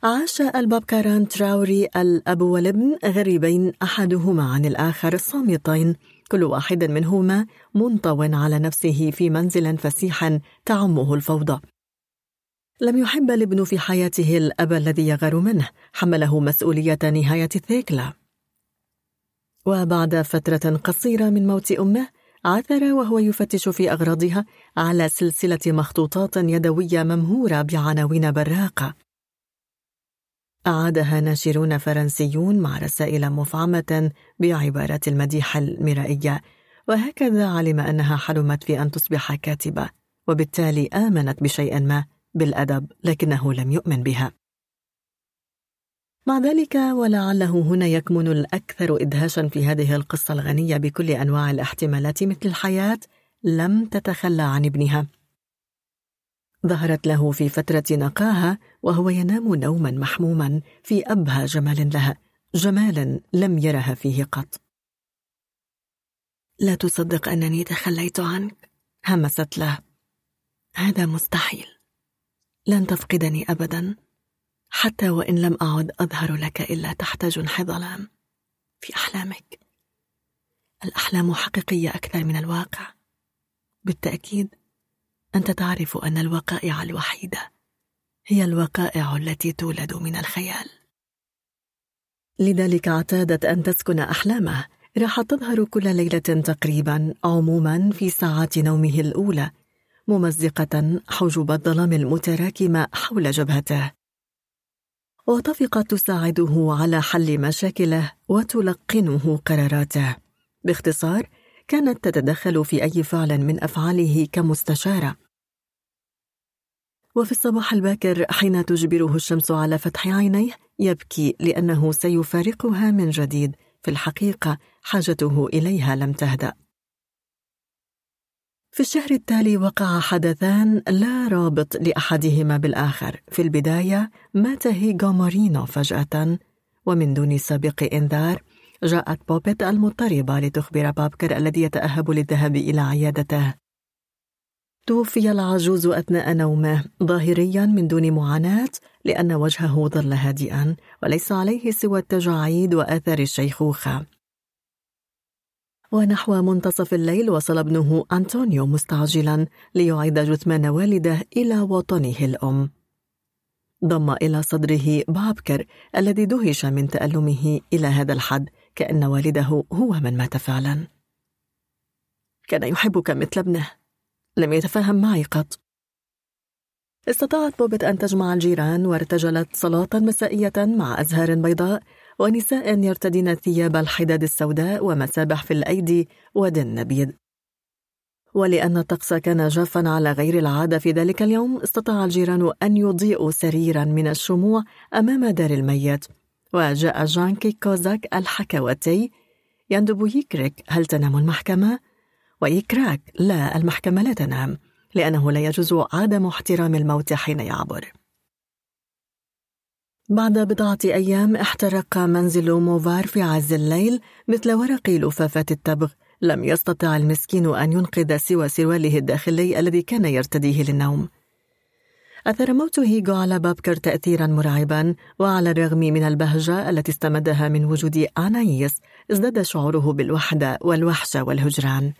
عاش البابكاران تراوري الأب والابن غريبين أحدهما عن الآخر صامتين كل واحد منهما منطو على نفسه في منزل فسيح تعمه الفوضى. لم يحب الابن في حياته الأب الذي يغار منه حمله مسؤولية نهاية الثيكلة وبعد فترة قصيرة من موت أمه عثر وهو يفتش في أغراضها على سلسلة مخطوطات يدوية ممهورة بعناوين براقة. أعادها ناشرون فرنسيون مع رسائل مفعمة بعبارات المديح المرائية وهكذا علم أنها حلمت في أن تصبح كاتبة وبالتالي آمنت بشيء ما. بالأدب لكنه لم يؤمن بها. مع ذلك ولعله هنا يكمن الأكثر إدهاشا في هذه القصة الغنية بكل أنواع الاحتمالات مثل الحياة لم تتخلى عن ابنها. ظهرت له في فترة نقاها وهو ينام نوما محموما في أبهى جمال لها جمال لم يرها فيه قط. لا تصدق أنني تخليت عنك؟ همست له. هذا مستحيل. لن تفقدني أبدا حتى وإن لم أعد أظهر لك إلا تحت جنح ظلام في أحلامك. الأحلام حقيقية أكثر من الواقع. بالتأكيد أنت تعرف أن الوقائع الوحيدة هي الوقائع التي تولد من الخيال. لذلك اعتادت أن تسكن أحلامه. راح تظهر كل ليلة تقريبا عموما في ساعات نومه الأولى. ممزقة حجب الظلام المتراكمة حول جبهته. وطفقت تساعده على حل مشاكله وتلقنه قراراته. باختصار كانت تتدخل في أي فعل من أفعاله كمستشارة. وفي الصباح الباكر حين تجبره الشمس على فتح عينيه يبكي لأنه سيفارقها من جديد. في الحقيقة حاجته إليها لم تهدأ. في الشهر التالي وقع حدثان لا رابط لأحدهما بالآخر. في البداية مات هيغو مارينو فجأة ومن دون سابق إنذار جاءت بوبيت المضطربة لتخبر بابكر الذي يتأهب للذهاب إلى عيادته. توفي العجوز أثناء نومه ظاهريا من دون معاناة لأن وجهه ظل هادئا وليس عليه سوى التجاعيد وآثار الشيخوخة. ونحو منتصف الليل وصل ابنه أنطونيو مستعجلا ليعيد جثمان والده إلى وطنه الأم. ضم إلى صدره بابكر الذي دهش من تألمه إلى هذا الحد كأن والده هو من مات فعلا. كان يحبك مثل ابنه. لم يتفاهم معي قط. استطاعت بوبت أن تجمع الجيران وارتجلت صلاة مسائية مع أزهار بيضاء ونساء يرتدين ثياب الحداد السوداء ومسابح في الأيدي ودن نبيذ ولأن الطقس كان جافا على غير العادة في ذلك اليوم استطاع الجيران أن يضيئوا سريرا من الشموع أمام دار الميت. وجاء جانكي كوزاك الحكواتي يندب يكرك هل تنام المحكمة؟ ويكراك لا المحكمة لا تنام لأنه لا يجوز عدم احترام الموت حين يعبر. بعد بضعة أيام احترق منزل موفار في عز الليل مثل ورق لفافات التبغ. لم يستطع المسكين أن ينقذ سوى سرواله الداخلي الذي كان يرتديه للنوم. أثر موت هيغو على بابكر تأثيرا مرعبا وعلى الرغم من البهجة التي استمدها من وجود آنايس ازداد شعوره بالوحدة والوحشة والهجران.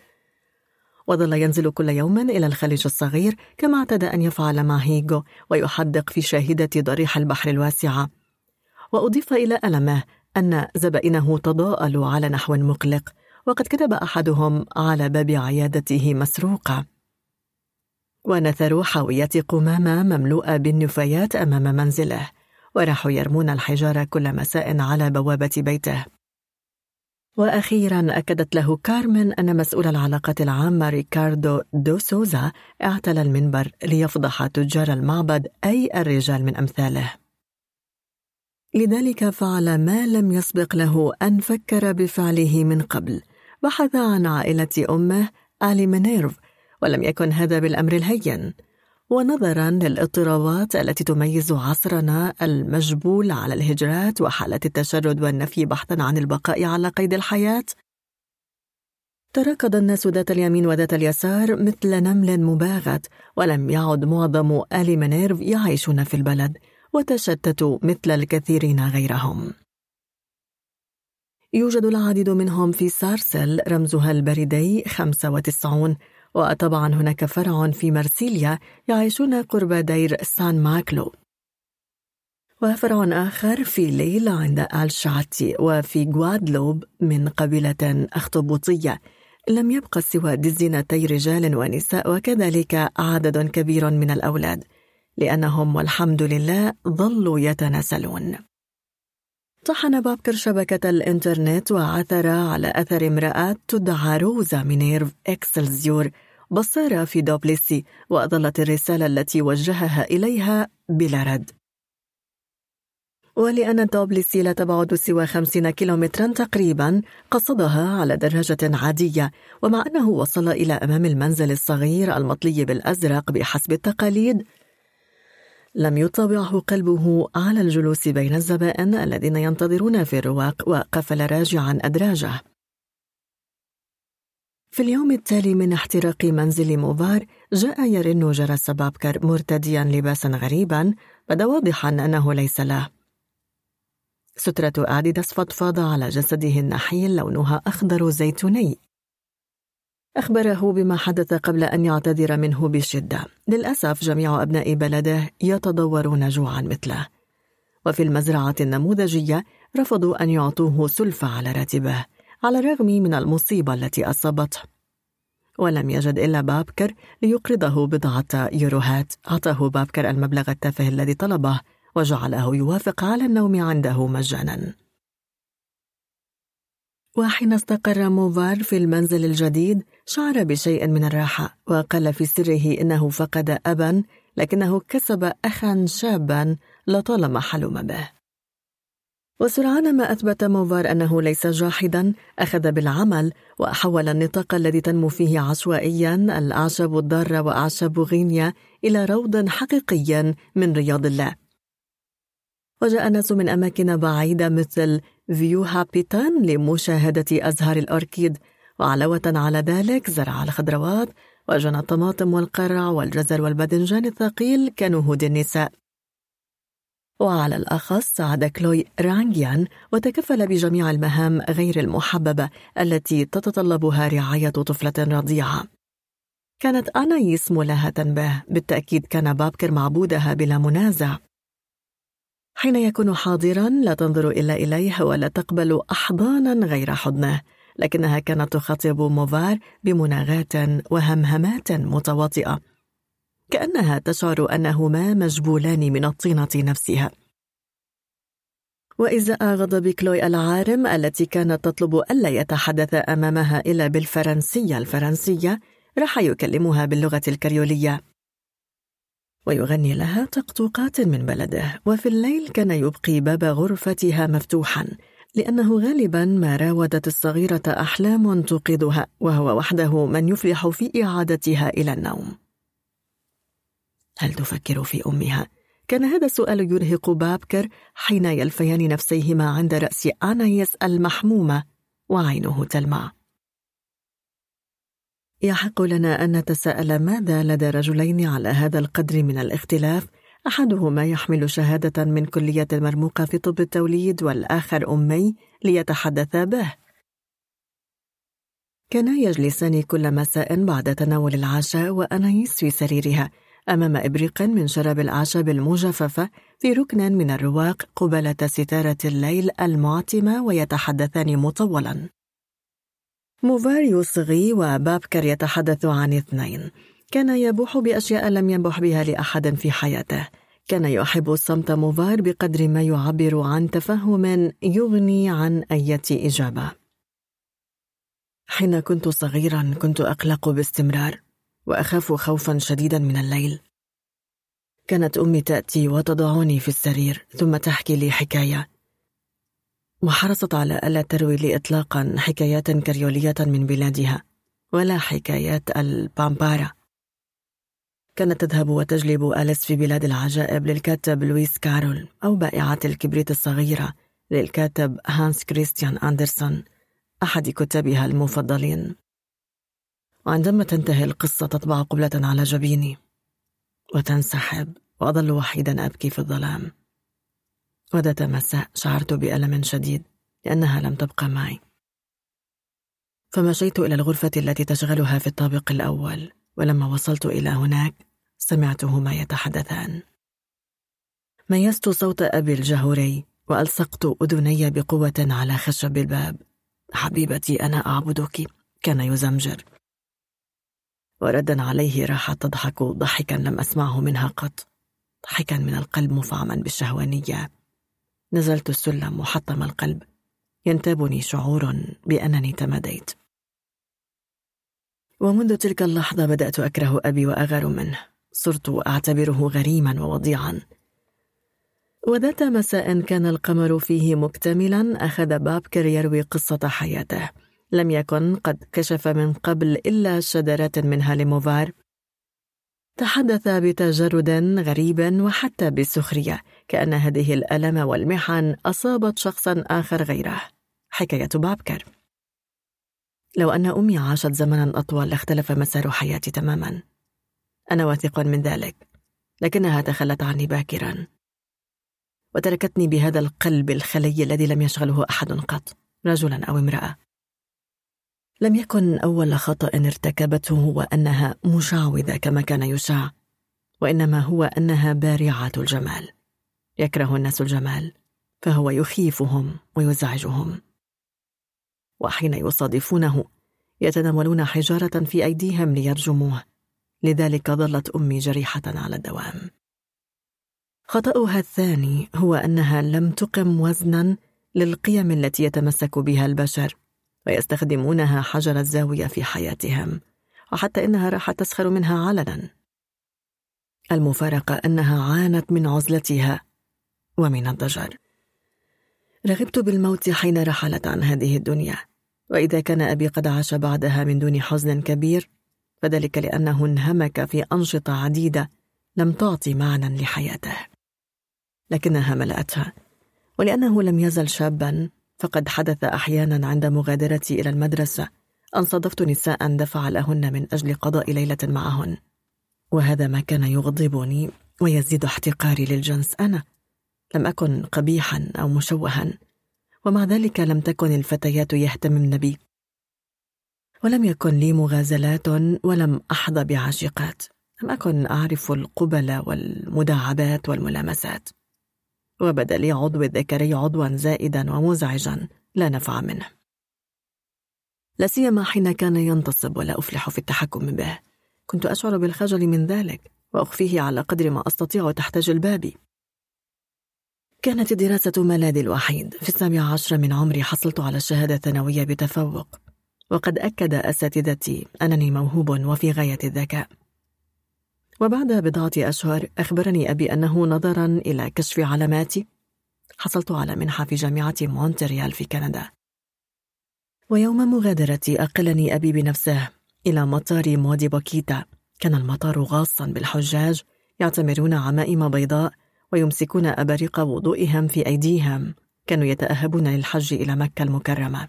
وظل ينزل كل يوم إلى الخليج الصغير كما اعتاد أن يفعل مع هيغو ويحدق في شاهدة ضريح البحر الواسعة وأضيف إلى ألمه أن زبائنه تضاءلوا على نحو مقلق وقد كتب أحدهم على باب عيادته مسروقة. ونثروا حاوية قمامة مملوءة بالنفايات أمام منزله وراحوا يرمون الحجارة كل مساء على بوابة بيته. وأخيرا أكدت له كارمن أن مسؤول العلاقات العامة ريكاردو دو سوزا اعتلى المنبر ليفضح تجار المعبد أي الرجال من أمثاله. لذلك فعل ما لم يسبق له أن فكر بفعله من قبل بحث عن عائلة أمه آلي منيرف ولم يكن هذا بالأمر الهين. ونظرا للاضطرابات التي تميز عصرنا المجبول على الهجرات وحالات التشرد والنفي بحثا عن البقاء على قيد الحياة. تركض الناس ذات اليمين وذات اليسار مثل نمل مباغت ولم يعد معظم آل منيرف يعيشون في البلد وتشتتوا مثل الكثيرين غيرهم. يوجد العديد منهم في سارسل رمزها البريدي 95 وطبعا هناك فرع في مرسيليا يعيشون قرب دير سان ماكلو. وفرع آخر في ليل عند الشعتي وفي غوادلوب من قبيلة أخطبوطية. لم يبقى سوى دزنتي رجال ونساء وكذلك عدد كبير من الأولاد. لأنهم والحمد لله ظلوا يتناسلون. طحن بابكر شبكة الإنترنت وعثر على أثر امرأة تدعى روزا مينيرف إكسلزيور بصارة في دوبليسي وظلت الرسالة التي وجهها إليها بلا رد. ولأن دوبليسي لا تبعد سوى خمسين كيلومترا تقريبا قصدها على دراجة عادية ومع أنه وصل إلى أمام المنزل الصغير المطلي بالأزرق بحسب التقاليد لم يطبعه قلبه على الجلوس بين الزبائن الذين ينتظرون في الرواق وقفل راجعا أدراجه. في اليوم التالي من احتراق منزل موفار جاء يرن جرس بابكر مرتديا لباسا غريبا بدا واضحا أنه ليس له. سترة أديداس فضفاضة على جسده النحيل لونها أخضر زيتوني. أخبره بما حدث قبل أن يعتذر منه بشدة للأسف جميع أبناء بلده يتضورون جوعا مثله. وفي المزرعة النموذجية رفضوا أن يعطوه سلفة على راتبه على الرغم من المصيبة التي أصابته. ولم يجد إلا بابكر ليقرضه بضعة يوروهات. أعطاه بابكر المبلغ التافه الذي طلبه وجعله يوافق على النوم عنده مجانا. وحين استقر موفار في المنزل الجديد شعر بشيء من الراحة وقال في سره إنه فقد أبا لكنه كسب أخا شابا لطالما حلم به. وسرعان ما أثبت موفار أنه ليس جاحدا أخذ بالعمل وحول النطاق الذي تنمو فيه عشوائيا الأعشاب الضارة وأعشاب غينيا إلى روض حقيقي من رياض الله. وجاء ناس من أماكن بعيدة مثل فيو هابيتان لمشاهدة أزهار الأوركيد وعلاوة على ذلك زرع الخضروات وجنى الطماطم والقرع والجزر والباذنجان الثقيل كنهود النساء. وعلى الأخص ساعد كلوي رانجيان وتكفل بجميع المهام غير المحببة التي تتطلبها رعاية طفلة رضيعة. كانت أنايس ملاهة به بالتأكيد كان بابكر معبودها بلا منازع. حين يكون حاضرا لا تنظر إلا إليه ولا تقبل أحضانا غير حضنه. لكنها كانت تخاطب موفار بمناغات وهمهمات متواطئة. كأنها تشعر أنهما مجبولان من الطينة نفسها. وإزاء غضب كلوي العارم التي كانت تطلب ألا يتحدث أمامها إلا بالفرنسية الفرنسية راح يكلمها باللغة الكريولية. ويغني لها طقطوقات من بلده وفي الليل كان يبقي باب غرفتها مفتوحا. لأنه غالبا ما راودت الصغيرة أحلام توقظها وهو وحده من يفلح في إعادتها إلى النوم. هل تفكر في أمها؟ كان هذا السؤال يرهق بابكر حين يلفيان نفسيهما عند رأس آنايس المحمومة وعينه تلمع. يحق لنا أن نتساءل ماذا لدى رجلين على هذا القدر من الاختلاف؟ أحدهما يحمل شهادة من كلية مرموقة في طب التوليد والآخر أمي ليتحدثا به. كانا يجلسان كل مساء بعد تناول العشاء وأنايس في سريرها أمام إبريق من شراب الأعشاب المجففة في ركن من الرواق قبالة ستارة الليل المعتمة ويتحدثان مطولا. موفاريو صغي وبابكر يتحدث عن اثنين. كان يبوح بأشياء لم ينبح بها لأحد في حياته. كان يحب الصمت موفار بقدر ما يعبر عن تفهم يغني عن أية إجابة. حين كنت صغيرا كنت أقلق باستمرار وأخاف خوفا شديدا من الليل. كانت أمي تأتي وتضعني في السرير ثم تحكي لي حكاية. وحرصت على ألا تروي لي إطلاقا حكايات كريولية من بلادها ولا حكايات البامبارا. كانت تذهب وتجلب أليس في بلاد العجائب للكاتب لويس كارول أو بائعة الكبريت الصغيرة للكاتب هانس كريستيان أندرسون أحد كتابها المفضلين. وعندما تنتهي القصة تطبع قبلة على جبيني. وتنسحب وأظل وحيدا أبكي في الظلام. وذات مساء شعرت بألم شديد لأنها لم تبقى معي. فمشيت إلى الغرفة التي تشغلها في الطابق الأول. ولما وصلت إلى هناك سمعتهما يتحدثان. ميزت صوت أبي الجهوري وألصقت أذني بقوة على خشب الباب. حبيبتي أنا أعبدك كان يزمجر. وردا عليه راحت تضحك ضحكا لم أسمعه منها قط. ضحكا من القلب مفعما بالشهوانية. نزلت السلم محطم القلب. ينتابني شعور بأنني تماديت ومنذ تلك اللحظة بدأت أكره أبي وأغار منه صرت أعتبره غريما ووضيعا. وذات مساء كان القمر فيه مكتملا أخذ بابكر يروي قصة حياته. لم يكن قد كشف من قبل إلا شذرات منها لموفار. تحدث بتجرد غريب وحتى بسخرية كأن هذه الألم والمحن أصابت شخصا آخر غيره. حكاية بابكر. لو أن أمي عاشت زمنا أطول لاختلف مسار حياتي تماما. أنا واثق من ذلك لكنها تخلت عني باكرا. وتركتني بهذا القلب الخلي الذي لم يشغله أحد قط رجلا أو امرأة. لم يكن أول خطأ ارتكبته هو أنها مشعوذة كما كان يشاع وإنما هو أنها بارعة الجمال. يكره الناس الجمال فهو يخيفهم ويزعجهم. وحين يصادفونه يتناولون حجارة في أيديهم ليرجموه. لذلك ظلت أمي جريحة على الدوام. خطأها الثاني هو أنها لم تقم وزنا للقيم التي يتمسك بها البشر ويستخدمونها حجر الزاوية في حياتهم وحتى إنها راحت تسخر منها علنا. المفارقة أنها عانت من عزلتها ومن الضجر. رغبت بالموت حين رحلت عن هذه الدنيا. وإذا كان أبي قد عاش بعدها من دون حزن كبير فذلك لأنه انهمك في أنشطة عديدة لم تعطي معنى لحياته. لكنها ملأتها ولأنه لم يزل شابا فقد حدث أحيانا عند مغادرتي إلى المدرسة أن صادفت نساء دفع لهن من أجل قضاء ليلة معهن. وهذا ما كان يغضبني ويزيد احتقاري للجنس أنا. لم أكن قبيحا أو مشوها ومع ذلك لم تكن الفتيات يهتممن بي. ولم يكن لي مغازلات ولم أحظى بعاشقات. لم أكن أعرف القبل والمداعبات والملامسات. وبدأ لي عضو الذكري عضوا زائدا ومزعجا لا نفع منه. لا سيما حين كان ينتصب ولا أفلح في التحكم به. كنت أشعر بالخجل من ذلك وأخفيه على قدر ما أستطيع تحت جلبابي كانت الدراسة ملاذي الوحيد. في السابع عشر من عمري حصلت على الشهادة الثانوية بتفوق. وقد أكد أساتذتي أنني موهوب وفي غاية الذكاء. وبعد بضعة أشهر أخبرني أبي أنه نظرا إلى كشف علاماتي. حصلت على منحة في جامعة مونتريال في كندا. ويوم مغادرتي أقلني أبي بنفسه إلى مطار مودي بوكيتا كان المطار غاصا بالحجاج يعتمرون عمائم بيضاء ويمسكون أباريق وضوئهم في أيديهم. كانوا يتأهبون للحج إلى مكة المكرمة.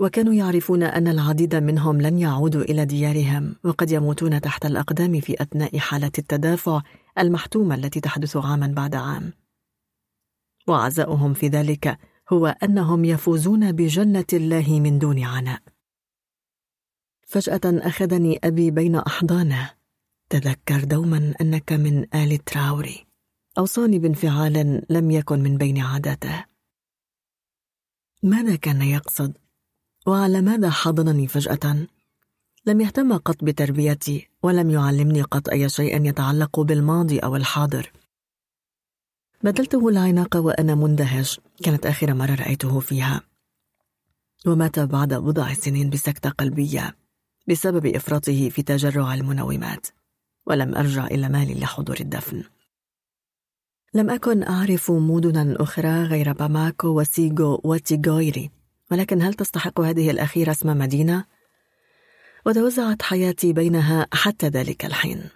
وكانوا يعرفون أن العديد منهم لن يعودوا إلى ديارهم وقد يموتون تحت الأقدام في أثناء حالة التدافع المحتومة التي تحدث عاما بعد عام. وعزاؤهم في ذلك هو أنهم يفوزون بجنة الله من دون عناء. فجأة أخذني أبي بين أحضانه. تذكر دوما أنك من آل تراوري. أوصاني بانفعال لم يكن من بين عاداته. ماذا كان يقصد؟ وعلى ماذا حضنني فجأة؟ لم يهتم قط بتربيتي ولم يعلمني قط أي شيء يتعلق بالماضي أو الحاضر. بدلته العناق وأنا مندهش كانت آخر مرة رأيته فيها. ومات بعد بضع سنين بسكتة قلبية بسبب إفراطه في تجرع المنومات. ولم أرجع إلى مالي لحضور الدفن. لم أكن أعرف مدنا أخرى غير باماكو وسيغو وتيغويري. ولكن هل تستحق هذه الأخيرة اسم مدينة؟ وتوزعت حياتي بينها حتى ذلك الحين.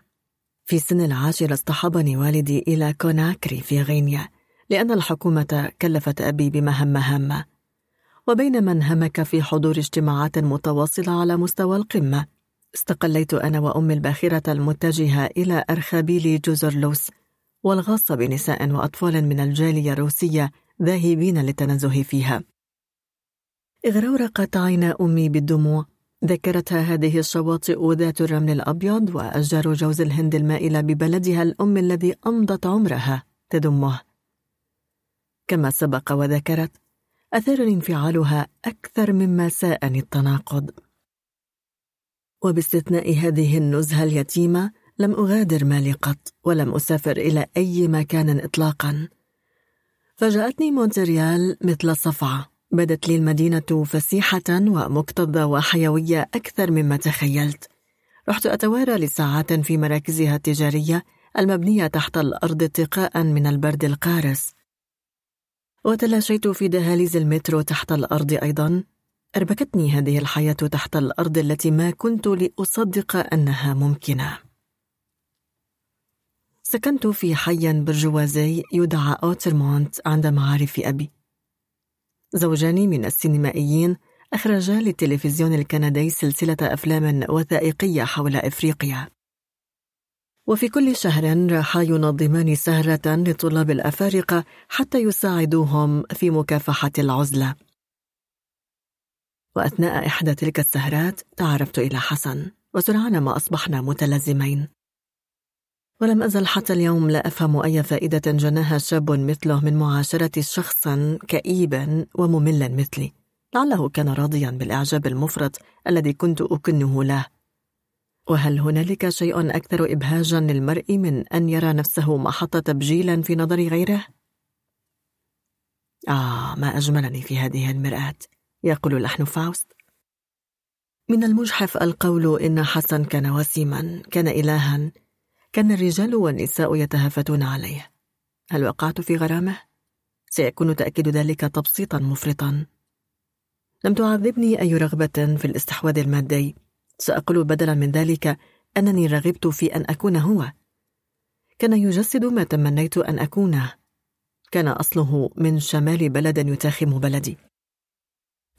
في سن العاشرة اصطحبني والدي إلى كوناكري في غينيا لأن الحكومة كلفت أبي بمهمة هامة وبينما انهمك في حضور اجتماعات متواصلة على مستوى القمة. استقليت أنا وأمي الباخرة المتجهة إلى أرخبيل جزر لوس والغاصة بنساء وأطفال من الجالية الروسية ذاهبين للتنزه فيها. اغرورقت عين أمي بالدموع. ذكرتها هذه الشواطئ ذات الرمل الأبيض وأشجار جوز الهند المائلة ببلدها الأم الذي أمضت عمرها تدمه كما سبق وذكرت أثارني انفعالها أكثر مما ساءني التناقض. وباستثناء هذه النزهة اليتيمة لم أغادر مالي قط ولم أسافر إلى أي مكان إطلاقا. فجاءتني مونتريال مثل صفعة. بدت لي المدينة فسيحة ومكتظة وحيوية أكثر مما تخيلت. رحت أتوارى لساعات في مراكزها التجارية المبنية تحت الأرض اتقاء من البرد القارس. وتلاشيت في دهاليز المترو تحت الأرض أيضا. أربكتني هذه الحياة تحت الأرض التي ما كنت لأصدق أنها ممكنة. سكنت في حي برجوازي يدعى أوترمونت عند معارف أبي. زوجان من السينمائيين أخرجا للتلفزيون الكندي سلسلة أفلام وثائقية حول إفريقيا. وفي كل شهر راحا ينظمان سهرة للطلاب الأفارقة حتى يساعدوهم في مكافحة العزلة. وأثناء إحدى تلك السهرات تعرفت إلى حسن وسرعان ما أصبحنا متلازمين. ولم أزل حتى اليوم لا أفهم أي فائدة جناها شاب مثله من معاشرة شخص كئيب وممل مثلي. لعله كان راضيا بالإعجاب المفرط الذي كنت أكنه له. وهل هنالك شيء أكثر إبهاجا للمرء من أن يرى نفسه محط تبجيلا في نظر غيره؟ آه ما أجملني في هذه المرآة يقول لحن فاوست. من المجحف القول إن حسن كان وسيما كان إلها كان الرجال والنساء يتهافتون عليه. هل وقعت في غرامة؟ سيكون تأكيد ذلك تبسيطا مفرطا. لم تعذبني أي رغبة في الاستحواذ المادي. سأقول بدلا من ذلك أنني رغبت في أن أكون هو. كان يجسد ما تمنيت أن أكونه كان أصله من شمال بلد يتاخم بلدي.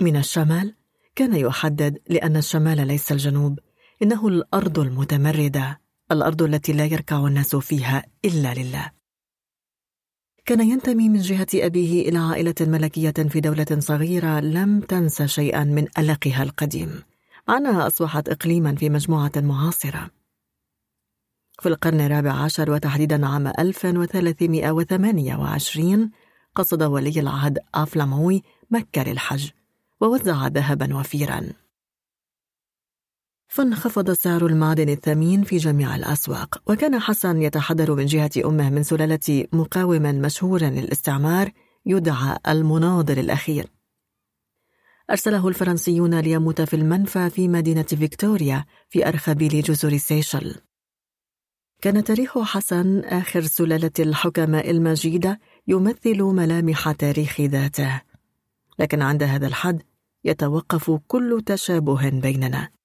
من الشمال كان يحدد لأن الشمال ليس الجنوب إنه الأرض المتمردة. الأرض التي لا يركع الناس فيها إلا لله. كان ينتمي من جهة أبيه إلى عائلة ملكية في دولة صغيرة لم تنس شيئا من ألقها القديم. مع أنها أصبحت إقليما في مجموعة معاصرة. في القرن الرابع عشر وتحديدا عام 1328 قصد ولي العهد آفلاموي مكة للحج ووزع ذهبا وفيرا. فانخفض سعر المعدن الثمين في جميع الأسواق وكان حسن يتحدر من جهة أمه من سلالة مقاوم مشهور للاستعمار يدعى المناضل الأخير. أرسله الفرنسيون ليموت في المنفى في مدينة فيكتوريا في أرخبيل جزر سيشل. كان تاريخ حسن آخر سلالة الحكماء المجيدة يمثل ملامح تاريخ ذاته. لكن عند هذا الحد يتوقف كل تشابه بيننا.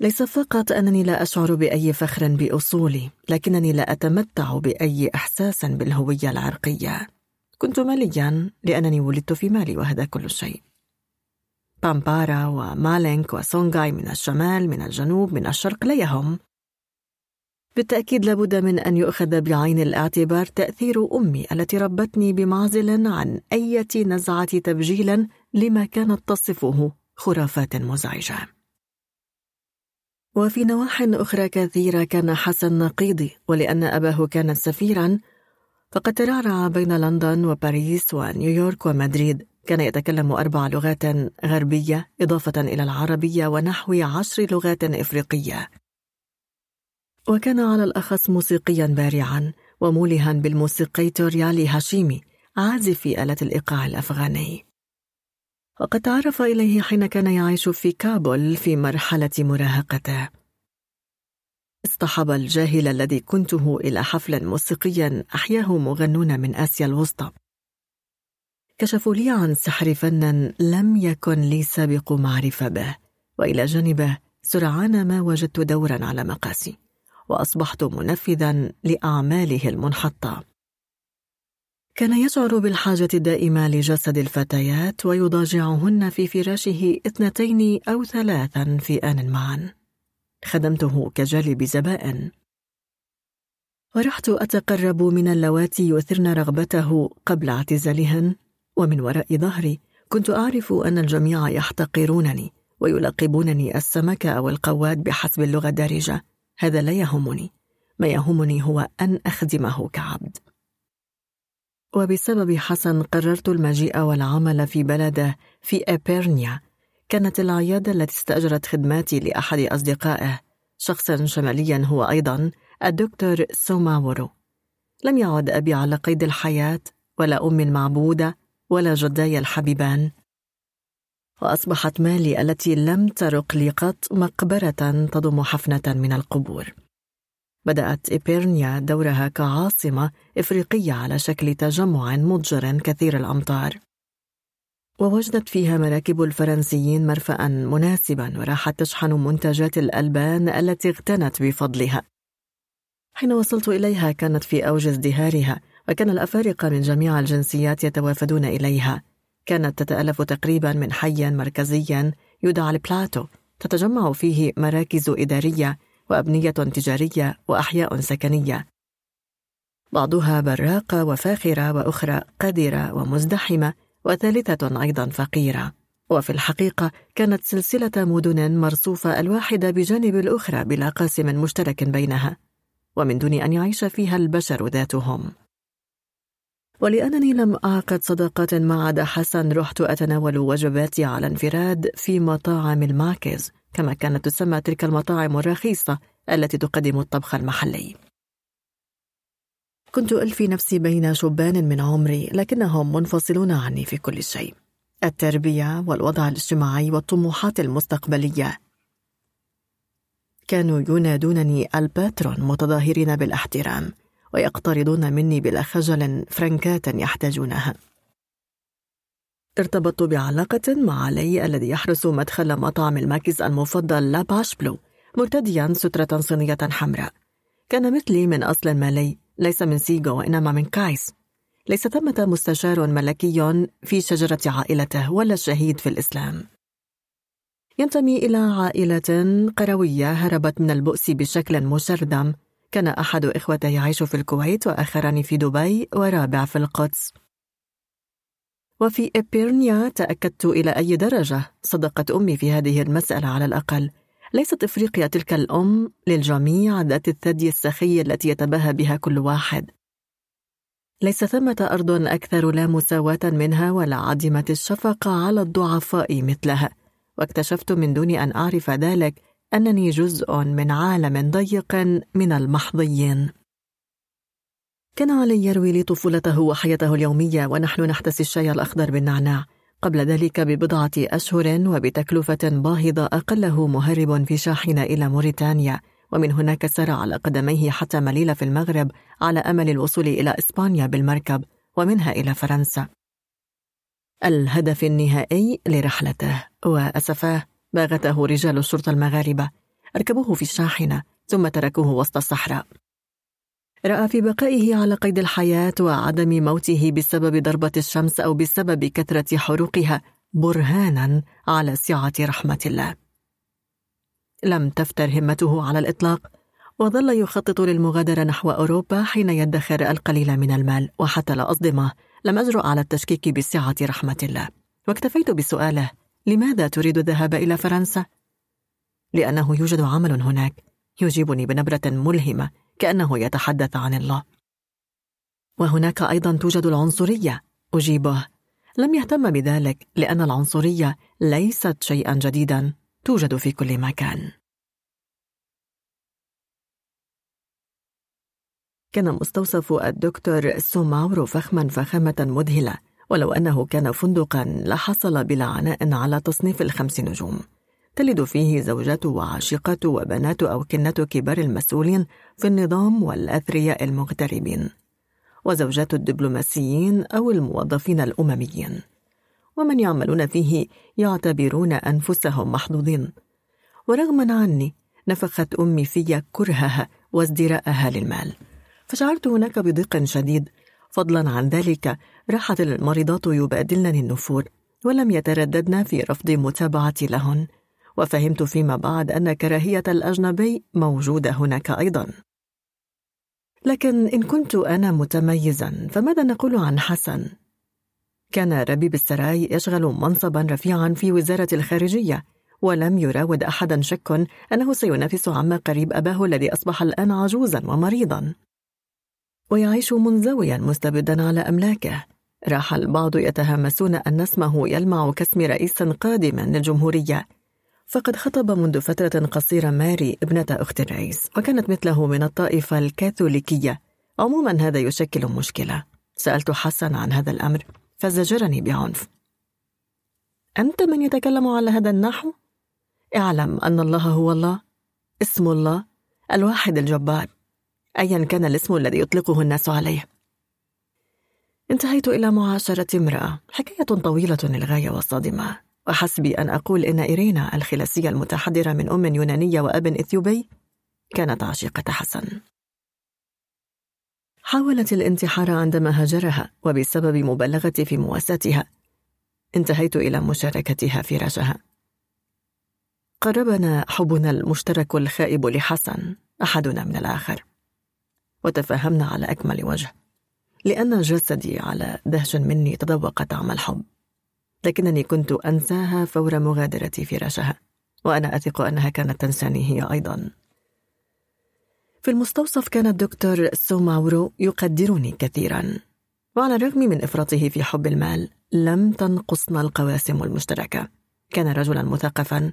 ليس فقط أنني لا أشعر بأي فخر بأصولي لكنني لا أتمتع بأي إحساس بالهوية العرقية. كنت ماليا لأنني ولدت في مالي وهذا كل شيء. بامبارا ومالينك وسونغاي من الشمال من الجنوب من الشرق لا يهم بالتأكيد لابد من أن يؤخذ بعين الاعتبار تأثير أمي التي ربتني بمعزل عن أية نزعة تبجيل لما كانت تصفه خرافات مزعجة. وفي نواح أخرى كثيرة كان حسن نقيضي ولأن أباه كان سفيرا فقد ترعرع بين لندن وباريس ونيويورك ومدريد. كان يتكلم أربع لغات غربية إضافة إلى العربية ونحو عشر لغات إفريقية. وكان على الأخص موسيقيا بارعا ومولها بالموسيقيتور يالي هاشيمي عازف آلة الإيقاع الأفغاني. وقد تعرف إليه حين كان يعيش في كابول في مرحلة مراهقته. اصطحب الجاهل الذي كنته إلى حفل موسيقي أحياه مغنون من آسيا الوسطى. كشفوا لي عن سحر فن لم يكن لي سابق معرفة به وإلى جانبه سرعان ما وجدت دورا على مقاسي وأصبحت منفذا لأعماله المنحطة. كان يشعر بالحاجة الدائمة لجسد الفتيات ويضاجعهن في فراشه اثنتين أو ثلاثا في آن معا خدمته كجالب زبائن ورحت أتقرب من اللواتي يثرن رغبته قبل اعتزالهن ومن وراء ظهري كنت أعرف أن الجميع يحتقرونني ويلقبونني السمكة أو القواد بحسب اللغة الدارجة. هذا لا يهمني. ما يهمني هو أن أخدمه كعبد. وبسبب حسن قررت المجيء والعمل في بلده في إبيرنيا كانت العيادة التي استأجرت خدماتي لأحد أصدقائه شخصا شماليا هو أيضا الدكتور سوماورو. لم يعد أبي على قيد الحياة ولا أمي المعبودة ولا جداي الحبيبان. وأصبحت مالي التي لم ترق لي قط مقبرة تضم حفنة من القبور. بدأت إبيرنيا دورها كعاصمة إفريقية على شكل تجمع مضجر كثير الأمطار. ووجدت فيها مراكب الفرنسيين مرفأ مناسبا وراحت تشحن منتجات الألبان التي اغتنت بفضلها. حين وصلت إليها كانت في أوج ازدهارها وكان الأفارقة من جميع الجنسيات يتوافدون إليها. كانت تتألف تقريبا من حي مركزي يدعى البلاتو تتجمع فيه مراكز إدارية وأبنية تجارية وأحياء سكنية. بعضها براقة وفاخرة وأخرى قذرة ومزدحمة وثالثة أيضا فقيرة. وفي الحقيقة كانت سلسلة مدن مرصوفة الواحدة بجانب الأخرى بلا قاسم مشترك بينها ومن دون أن يعيش فيها البشر ذاتهم. ولأنني لم أعقد صداقات مع عدا حسن رحت أتناول وجباتي على انفراد في مطاعم الماكز كما كانت تسمى تلك المطاعم الرخيصة التي تقدم الطبخ المحلي. كنت ألفي نفسي بين شبان من عمري لكنهم منفصلون عني في كل شيء. التربية والوضع الاجتماعي والطموحات المستقبلية. كانوا ينادونني الباترون متظاهرين بالاحترام ويقترضون مني بلا خجل فرنكات يحتاجونها. ارتبطت بعلاقة مع علي الذي يحرس مدخل مطعم الماكس المفضل لا باش بلو مرتديا سترة صينية حمراء. كان مثلي من أصل مالي ليس من سيغو وإنما من كايس. ليس ثمة مستشار ملكي في شجرة عائلته ولا شهيد في الإسلام. ينتمي إلى عائلة قروية هربت من البؤس بشكل مشردم. كان أحد إخوته يعيش في الكويت وآخران في دبي ورابع في القدس. وفي إبيرنيا تأكدت إلى أي درجة صدقت أمي في هذه المسألة على الأقل. ليست إفريقيا تلك الأم للجميع ذات الثدي السخي التي يتباهى بها كل واحد. ليس ثمة أرض أكثر لا مساواة منها ولا عديمة الشفقة على الضعفاء مثلها. واكتشفت من دون أن أعرف ذلك أنني جزء من عالم ضيق من المحظيين كان علي يروي لي طفولته وحياته اليومية ونحن نحتسي الشاي الأخضر بالنعناع. قبل ذلك ببضعة أشهر وبتكلفة باهظة أقله مهرب في شاحنة إلى موريتانيا. ومن هناك سار على قدميه حتى مليل في المغرب على أمل الوصول إلى إسبانيا بالمركب ومنها إلى فرنسا. الهدف النهائي لرحلته وأسفاه باغته رجال الشرطة المغاربة. ركبوه في الشاحنة ثم تركوه وسط الصحراء. رأى في بقائه على قيد الحياة وعدم موته بسبب ضربة الشمس أو بسبب كثرة حروقها برهانا على سعة رحمة الله لم تفتر همته على الإطلاق وظل يخطط للمغادرة نحو أوروبا حين يدخر القليل من المال وحتى لا أصدمه لم أجرؤ على التشكيك بسعة رحمة الله واكتفيت بسؤاله لماذا تريد الذهاب إلى فرنسا؟ لأنه يوجد عمل هناك يجيبني بنبرة ملهمة كأنه يتحدث عن الله. وهناك أيضا توجد العنصرية. أجيبه. لم يهتم بذلك لأن العنصرية ليست شيئا جديدا توجد في كل مكان. كان مستوصف الدكتور سوماورو فخما فخامة مذهلة ولو أنه كان فندقا لحصل بلا عناء على تصنيف الخمس نجوم. تلد فيه زوجته وعاشقته وبنات أو كنة كبار المسؤولين في النظام والأثرياء المغتربين وزوجات الدبلوماسيين أو الموظفين الأمميين. ومن يعملون فيه يعتبرون أنفسهم محظوظين. ورغما عني نفخت أمي في كرهها وازدراءها للمال. فشعرت هناك بضيق شديد. فضلا عن ذلك راحت المريضات يبادلنني النفور ولم يترددن في رفض متابعتي لهن. وفهمت فيما بعد أن كراهية الأجنبي موجودة هناك أيضا. لكن إن كنت أنا متميزا فماذا نقول عن حسن؟ كان ربيب السراي يشغل منصبا رفيعا في وزارة الخارجية ولم يراود أحدا شك أنه سينافس عما قريب أباه الذي أصبح الآن عجوزا ومريضا. ويعيش منزويا مستبدا على أملاكه. راح البعض يتهمسون أن اسمه يلمع كاسم رئيس قادم للجمهورية. فقد خطب منذ فترة قصيرة ماري ابنة أخت الرئيس وكانت مثله من الطائفة الكاثوليكية. عموما هذا يشكل مشكلة. سألت حسن عن هذا الأمر فزجرني بعنف. أنت من يتكلم على هذا النحو؟ اعلم أن الله هو الله. اسم الله الواحد الجبار. أيا كان الاسم الذي يطلقه الناس عليه. انتهيت إلى معاشرة امرأة حكاية طويلة للغاية وصادمة وحسبي أن أقول إن إيرينا الخلاسية المتحضرة من أم يونانية وأب إثيوبي كانت عشيقة حسن. حاولت الانتحار عندما هاجرها وبسبب مبالغتي في مواساتها انتهيت إلى مشاركتها في رشها قربنا حبنا المشترك الخائب لحسن أحدنا من الآخر. وتفاهمنا على أكمل وجه لأن جسدي على دهش مني تذوق طعم الحب. لكنني كنت أنساها فور مغادرتي فراشها وأنا أثق أنها كانت تنساني هي أيضا. في المستوصف كان الدكتور سوماورو يقدرني كثيرا وعلى الرغم من إفراطه في حب المال لم تنقصنا القواسم المشتركة. كان رجلا مثقفا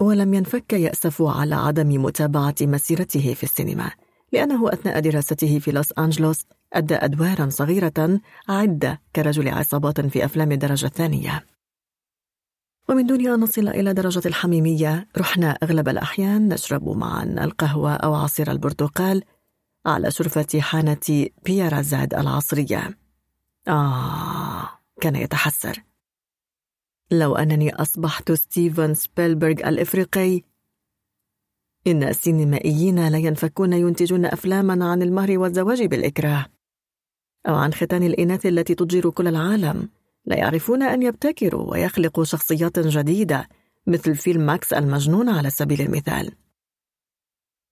ولم ينفك يأسف على عدم متابعة مسيرته في السينما لأنه أثناء دراسته في لوس أنجلوس أدى أدوارا صغيرة عدة كرجل عصابات في أفلام الدرجة الثانية. ومن دون أن نصل إلى درجة الحميمية. رحنا أغلب الأحيان نشرب معا القهوة أو عصير البرتقال على شرفة حانة بيارا زاد العصرية. آه كان يتحسر. لو أنني أصبحت ستيفن سبيلبرغ الإفريقي إن السينمائيين لا ينفكون ينتجون أفلاما عن المهر والزواج بالإكراه أو عن ختان الإناث التي تضجر كل العالم. لا يعرفون أن يبتكروا ويخلقوا شخصيات جديدة مثل فيلم ماكس المجنون على سبيل المثال.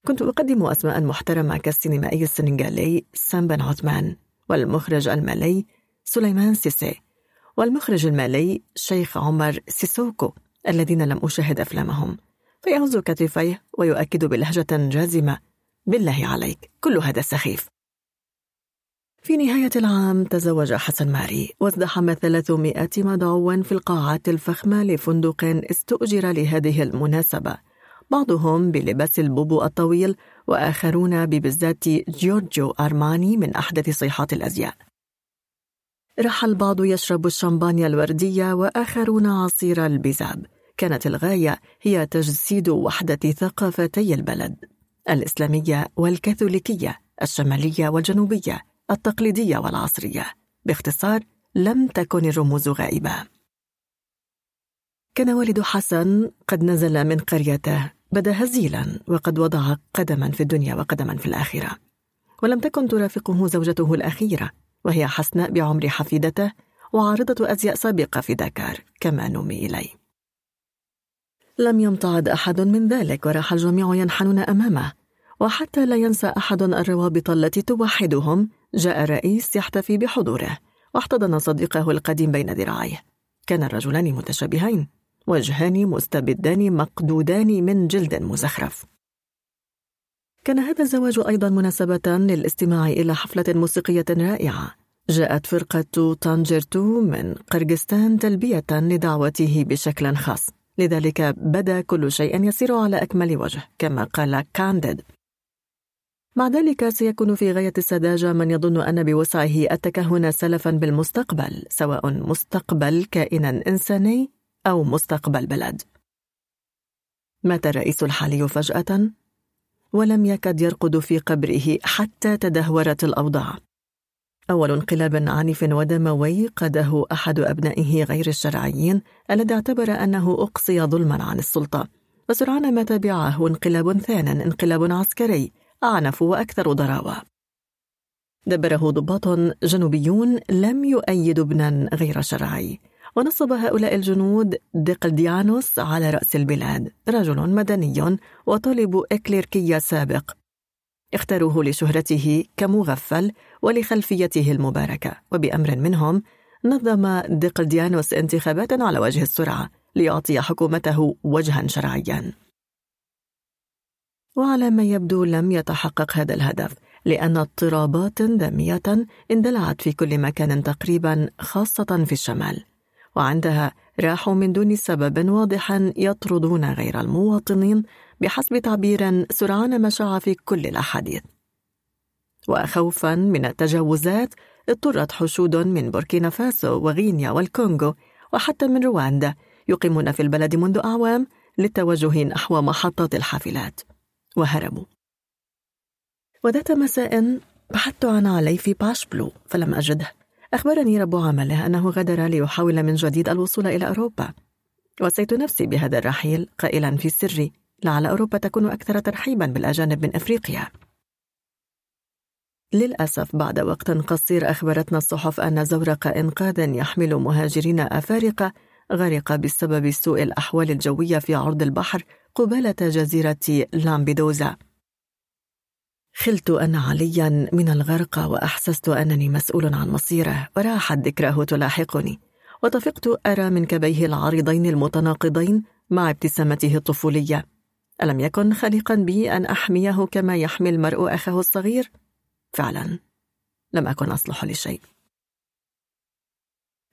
كنت أقدم أسماء محترمة كالسينمائي السنغالي سام بن عثمان والمخرج المالي سليمان سيسي والمخرج المالي شيخ عمر سيسوكو الذين لم أشاهد أفلامهم. فيهز كتفيه ويؤكد بلهجة جازمة. بالله عليك كل هذا سخيف. في نهاية العام تزوج حسن ماري وازدحم 300 مدعو في القاعات الفخمة لفندق استؤجر لهذه المناسبة. بعضهم بلباس البوبو الطويل وآخرون ببزات جورجيو أرماني من أحدث صيحات الأزياء. راح البعض يشرب الشمبانيا الوردية وآخرون عصير البزاب كانت الغاية هي تجسيد وحدة ثقافتي البلد. الإسلامية والكاثوليكية الشمالية والجنوبية التقليدية والعصرية. باختصار لم تكن الرموز غائبة. كان والد حسن قد نزل من قريته بدا هزيلا وقد وضع قدما في الدنيا وقدما في الآخرة. ولم تكن ترافقه زوجته الأخيرة وهي حسناء بعمر حفيدته وعارضة أزياء سابقة في دكار كما نمي إليه. لم يمتعض أحد من ذلك وراح الجميع ينحنون أمامه وحتى لا ينسى أحد الروابط التي توحدهم جاء الرئيس يحتفي بحضوره واحتضن صديقه القديم بين ذراعيه. كان الرجلان متشابهين وجهان مستبدان مقدودان من جلد مزخرف. كان هذا الزواج أيضا مناسبة للاستماع إلى حفلة موسيقية رائعة. جاءت فرقة تانجرتو من قرغستان تلبية لدعوته بشكل خاص. لذلك بدا كل شيء يسير على أكمل وجه كما قال كانديد. مع ذلك سيكون في غاية السذاجة من يظن أن بوسعه التكهن سلفا بالمستقبل سواء مستقبل كائن إنساني أو مستقبل بلد. مات الرئيس الحالي فجأة ولم يكد يرقد في قبره حتى تدهورت الأوضاع. أول انقلاب عنيف ودموي قاده أحد أبنائه غير الشرعيين الذي اعتبر أنه أقصي ظلما عن السلطة. وسرعان ما تبعه انقلاب ثان انقلاب عسكري. أعنف وأكثر ضراوة. دبره ضباط جنوبيون لم يؤيدوا ابنا غير شرعي. ونصب هؤلاء الجنود ديقلديانوس على رأس البلاد. رجل مدني وطالب إكليركية سابق. اختاروه لشهرته كمغفل ولخلفيته المباركة. وبأمر منهم نظم ديقلديانوس انتخابات على وجه السرعة ليعطي حكومته وجها شرعيا. وعلى ما يبدو لم يتحقق هذا الهدف لأن اضطرابات دمية اندلعت في كل مكان تقريبا خاصة في الشمال. وعندها راحوا من دون سبب واضح يطردون غير المواطنين بحسب تعبير سرعان ما شاع في كل الأحاديث. وخوفا من التجاوزات اضطرت حشود من بوركينا فاسو وغينيا والكونغو وحتى من رواندا يقيمون في البلد منذ أعوام للتوجه نحو محطات الحافلات. وهربوا. وذات مساء بحثت عن علي في باش بلو فلم أجده. أخبرني رب عمله أنه غادر ليحاول من جديد الوصول إلى أوروبا. وسيت نفسي بهذا الرحيل قائلا في سري لعل أوروبا تكون أكثر ترحيبا بالأجانب من أفريقيا. للأسف بعد وقت قصير أخبرتنا الصحف أن زورق إنقاذ يحمل مهاجرين أفارقة غرق بسبب سوء الأحوال الجوية في عرض البحر قبالة جزيرة لامبيدوزا. خلت أنا عليا من الغرق وأحسست أنني مسؤول عن مصيره وراحت ذكراه تلاحقني. وطفقت أرى من كبيه العريضين المتناقضين مع ابتسامته الطفولية. ألم يكن خليقا بي أن أحميه كما يحمي المرء أخاه الصغير؟ فعلا. لم أكن أصلح لشيء.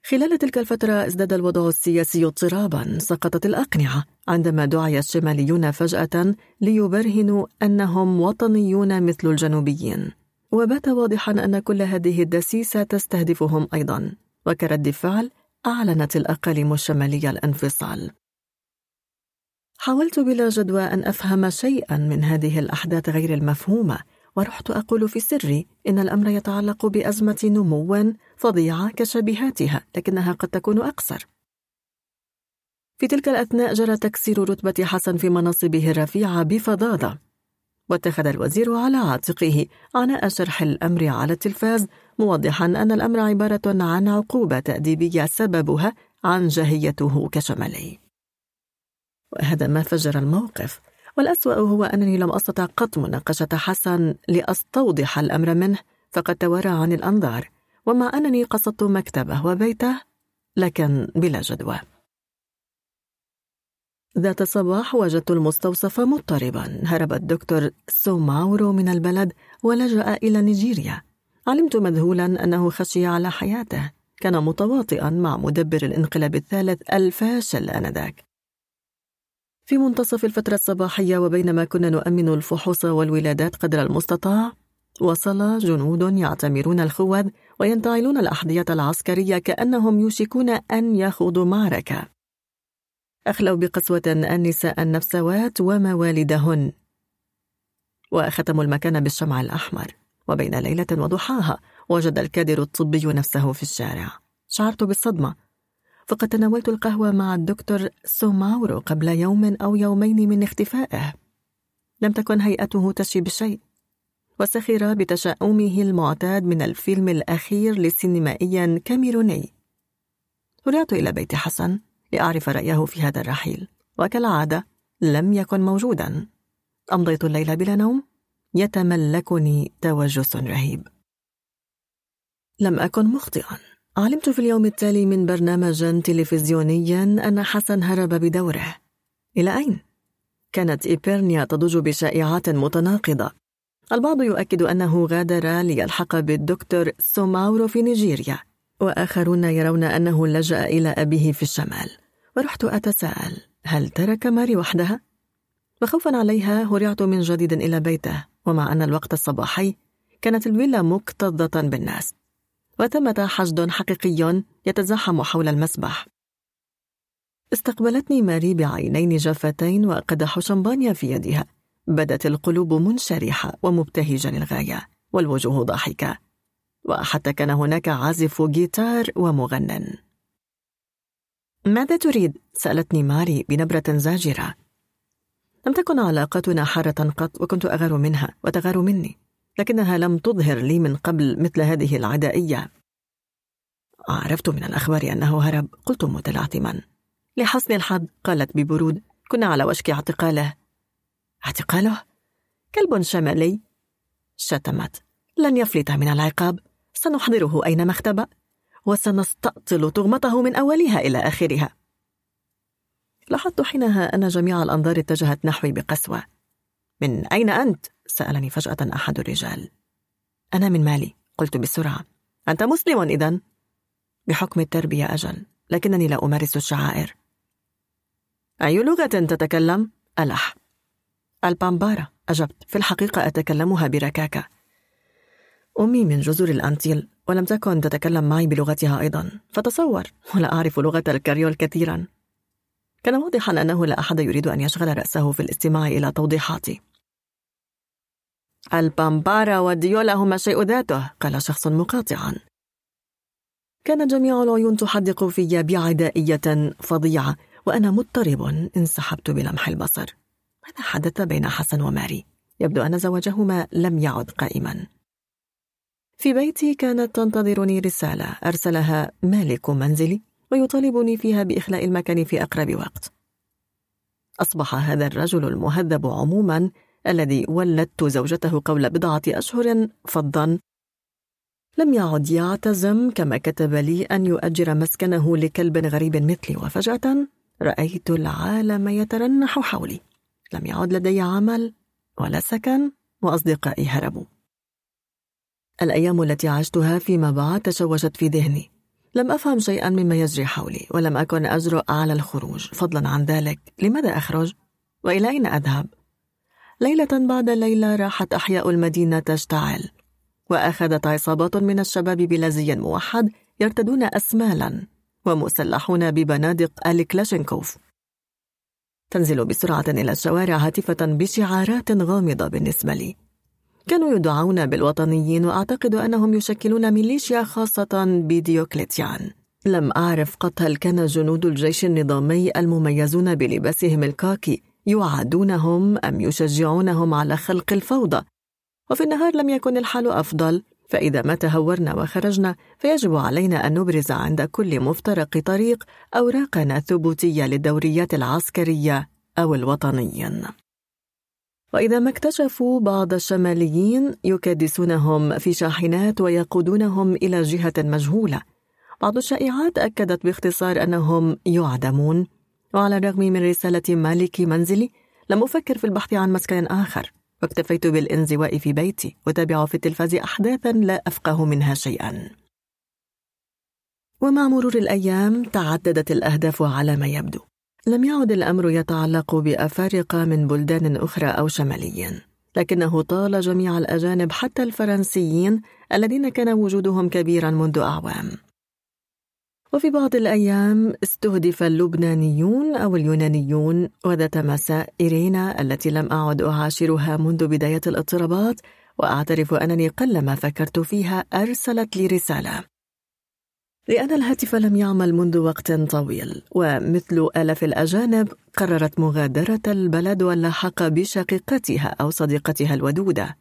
خلال تلك الفترة ازداد الوضع السياسي اضطرابا سقطت الأقنعة. عندما دعي الشماليون فجأة ليبرهنوا أنهم وطنيون مثل الجنوبيين. وبات واضحا أن كل هذه الدسيسة تستهدفهم أيضا. وكرد فعل أعلنت الأقاليم الشمالية الانفصال. حاولت بلا جدوى أن أفهم شيئا من هذه الأحداث غير المفهومة ورحت أقول في سري إن الأمر يتعلق بأزمة نمو فظيعة كشبيهاتها لكنها قد تكون أقصر. في تلك الأثناء جرى تكسير رتبة حسن في مناصبه الرفيعة بفظاظة واتخذ الوزير على عاتقه عناء شرح الأمر على التلفاز موضحا أن الأمر عبارة عن عقوبة تأديبية سببها عنجهيته كشمالي وهذا ما فجر الموقف والأسوأ هو أنني لم أستطع قط مناقشة حسن لأستوضح الأمر منه فقد توارى عن الأنظار. ومع أنني قصدت مكتبه وبيته لكن بلا جدوى. ذات صباح وجدت المستوصف مضطربا. هرب الدكتور سوماورو من البلد ولجأ إلى نيجيريا. علمت مذهولا أنه خشي على حياته. كان متواطئا مع مدبر الانقلاب الثالث الفاشل آنذاك. في منتصف الفترة الصباحية وبينما كنا نؤمن الفحوص والولادات قدر المستطاع وصل جنود يعتمرون الخوذ وينتعلون الأحذية العسكرية كأنهم يوشكون أن يخوضوا معركة. أخلوا بقسوة النساء النفسوات وموالدهن وختموا المكان بالشمع الأحمر. وبين ليلة وضحاها وجد الكادر الطبي نفسه في الشارع. شعرت بالصدمة. فقد تناولت القهوة مع الدكتور سوماورو قبل يوم أو يومين من اختفائه. لم تكن هيئته تشي بشيء. وسخر بتشاؤمه المعتاد من الفيلم الأخير لسينمائي كاميروني. رجعت إلى بيت حسن لأعرف رأيه في هذا الرحيل وكالعادة لم يكن موجودا. أمضيت الليل بلا نوم يتملكني توجس رهيب. لم أكن مخطئا. علمت في اليوم التالي من برنامج تلفزيوني أن حسن هرب بدوره. إلى أين؟ كانت إيبرنيا تضج بشائعات متناقضة. البعض يؤكد أنه غادر ليلحق بالدكتور سوماورو في نيجيريا وآخرون يرون أنه لجأ إلى أبيه في الشمال. ورحت أتساءل هل ترك ماري وحدها؟ وخوفا عليها هرعت من جديد إلى بيته ومع أن الوقت الصباحي كانت الفيلا مكتظة بالناس. وثمة حشد حقيقي يتزاحم حول المسبح. استقبلتني ماري بعينين جافتين وقدح شمبانيا في يدها. بدت القلوب منشرحة ومبتهجة للغاية والوجوه ضاحكة. وحتى كان هناك عازف جيتار ومغنن. ماذا تريد؟ سألتني ماري بنبرة زاجرة. لم تكن علاقتنا حارة قط وكنت أغار منها وتغار مني لكنها لم تظهر لي من قبل مثل هذه العدائية. عرفت من الأخبار أنه هرب قلت متلعثما لحسن الحظ قالت ببرود كنا على وشك اعتقاله. اعتقاله؟ كلب شمالي. شتمت. لن يفلت من العقاب. سنحضره أينما اختبأ وسنستأصل تغمته من أولها إلى آخرها. لاحظت حينها أن جميع الأنظار اتجهت نحوي بقسوة. من أين أنت؟ سألني فجأة أحد الرجال. أنا من مالي. قلت بسرعة. أنت مسلم إذا بحكم التربية أجل. لكنني لا أمارس الشعائر. أي لغة تتكلم؟ ألح. البامبارا أجبت. في الحقيقة أتكلمها بركاكة. أمي من جزر الأنتيل ولم تكن تتكلم معي بلغتها أيضا. فتصور ولا أعرف لغة الكريول كثيرا. كان واضحا أنه لا أحد يريد أن يشغل رأسه في الاستماع إلى توضيحاتي. البامبارا والديولا هما شيء ذاته قال شخص مقاطعا. كان جميع العيون تحدق في بعدائية فظيعة وأنا مضطرب انسحبت بلمح البصر. ماذا حدث بين حسن وماري؟ يبدو أن زواجهما لم يعد قائما. في بيتي كانت تنتظرني رسالة أرسلها مالك منزلي ويطالبني فيها بإخلاء المكان في أقرب وقت. أصبح هذا الرجل المهذب عموما الذي ولدت زوجته قبل بضعة أشهر فضا. لم يعد يعتزم كما كتب لي أن يؤجر مسكنه لكلب غريب مثلي وفجأة رأيت العالم يترنح حولي. لم يعد لدي عمل ولا سكن وأصدقائي هربوا الأيام التي عشتها فيما بعد تشوشت في ذهني لم أفهم شيئا مما يجري حولي ولم أكن أجرؤ على الخروج فضلا عن ذلك لماذا أخرج؟ وإلى أين أذهب؟ ليلة بعد ليلة راحت أحياء المدينة تشتعل وأخذت عصابات من الشباب بلا زي موحد يرتدون أسمالا ومسلحون ببنادق الكلاشينكوف تنزل بسرعة إلى الشوارع هاتفة بشعارات غامضة بالنسبة لي. كانوا يدعون بالوطنيين وأعتقد أنهم يشكلون ميليشيا خاصة بديوكليتيان. لم أعرف قط هل كان جنود الجيش النظامي المميزون بلباسهم الكاكي يعادونهم أم يشجعونهم على خلق الفوضى. وفي النهار لم يكن الحال أفضل فإذا ما تهورنا وخرجنا فيجب علينا أن نبرز عند كل مفترق طريق أوراقنا الثبوتية للدوريات العسكرية أو الوطنيين وإذا ما اكتشفوا بعض الشماليين يكدسونهم في شاحنات ويقودونهم إلى جهة مجهولة. بعض الشائعات أكدت باختصار أنهم يعدمون. وعلى الرغم من رسالة مالك منزلي لم أفكر في البحث عن مسكن آخر. واكتفيت بالانزواء في بيتي وتابع في التلفاز أحداثا لا أفقه منها شيئا. ومع مرور الأيام تعددت الأهداف على ما يبدو. لم يعد الأمر يتعلق بأفارقة من بلدان أخرى أو شماليين لكنه طال جميع الأجانب حتى الفرنسيين الذين كان وجودهم كبيرا منذ أعوام. وفي بعض الأيام استهدف اللبنانيون أو اليونانيون وذات مساء إيرينا التي لم أعد أعاشرها منذ بداية الاضطرابات وأعترف أنني قلما فكرت فيها أرسلت لي رسالة. لأن الهاتف لم يعمل منذ وقت طويل ومثل آلاف الأجانب قررت مغادرة البلد واللاحق بشقيقتها أو صديقتها الودودة.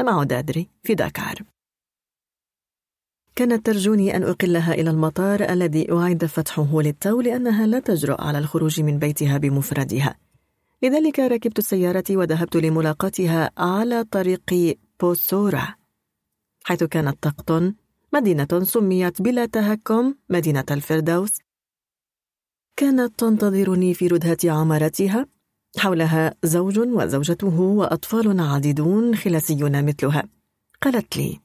لم أعد أدري في داكار. كانت ترجوني أن أقلها إلى المطار الذي أعيد فتحه للتو لأنها لا تجرؤ على الخروج من بيتها بمفردها. لذلك ركبت سيارتي وذهبت لملاقاتها على طريق بوسورا حيث كانت تقطن مدينة سميت بلا تهكم مدينة الفردوس. كانت تنتظرني في ردهة عمارتها حولها زوج وزوجته وأطفال عديدون خلاسيون مثلها. قالت لي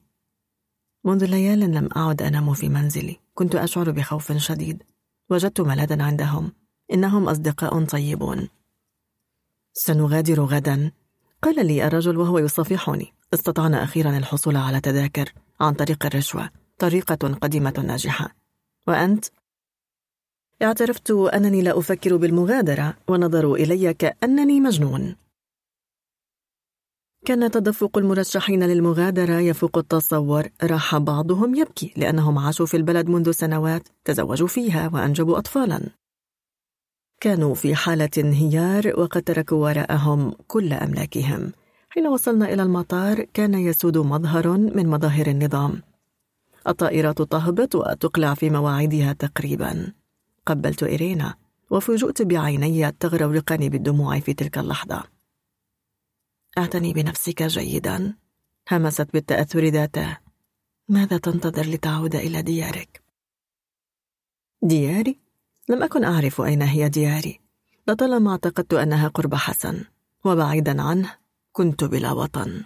منذ ليال لم أعد أنام في منزلي. كنت أشعر بخوف شديد. وجدت ملاذا عندهم. إنهم أصدقاء طيبون. سنغادر غدا. قال لي الرجل وهو يصافحني. استطعنا أخيرا الحصول على تذاكر عن طريق الرشوة. طريقة قديمة ناجحة. وأنت؟ اعترفت أنني لا أفكر بالمغادرة ونظروا إلي كأنني مجنون. كان تدفق المرشحين للمغادرة يفوق التصور. راح بعضهم يبكي لأنهم عاشوا في البلد منذ سنوات تزوجوا فيها وأنجبوا أطفالا. كانوا في حالة انهيار وقد تركوا وراءهم كل أملاكهم. حين وصلنا إلى المطار كان يسود مظهر من مظاهر النظام. الطائرات تهبط وتقلع في مواعيدها تقريبا. قبلت إيرينا وفوجئت بعيني تغرورقني بالدموع في تلك اللحظة. أعتني بنفسك جيدا. همست بالتأثر ذاته. ماذا تنتظر لتعود إلى ديارك؟ دياري؟ لم أكن أعرف أين هي دياري. لطالما اعتقدت أنها قرب حسن وبعيدا عنه كنت بلا وطن.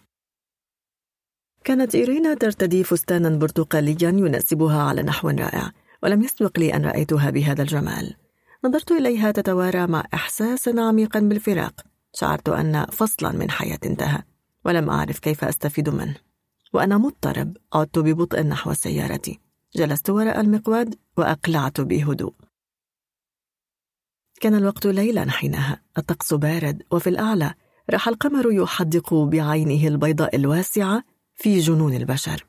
كانت إيرينا ترتدي فستانا برتقاليا يناسبها على نحو رائع ولم يسبق لي أن رأيتها بهذا الجمال. نظرت إليها تتوارى مع إحساس عميق بالفراق. شعرت أن فصلا من حياتي انتهى ولم أعرف كيف أستفيد منه. وأنا مضطرب عدت ببطء نحو سيارتي. جلست وراء المقود وأقلعت بهدوء. كان الوقت ليلا حينها. الطقس بارد وفي الأعلى راح القمر يحدق بعينه البيضاء الواسعة في جنون البشر.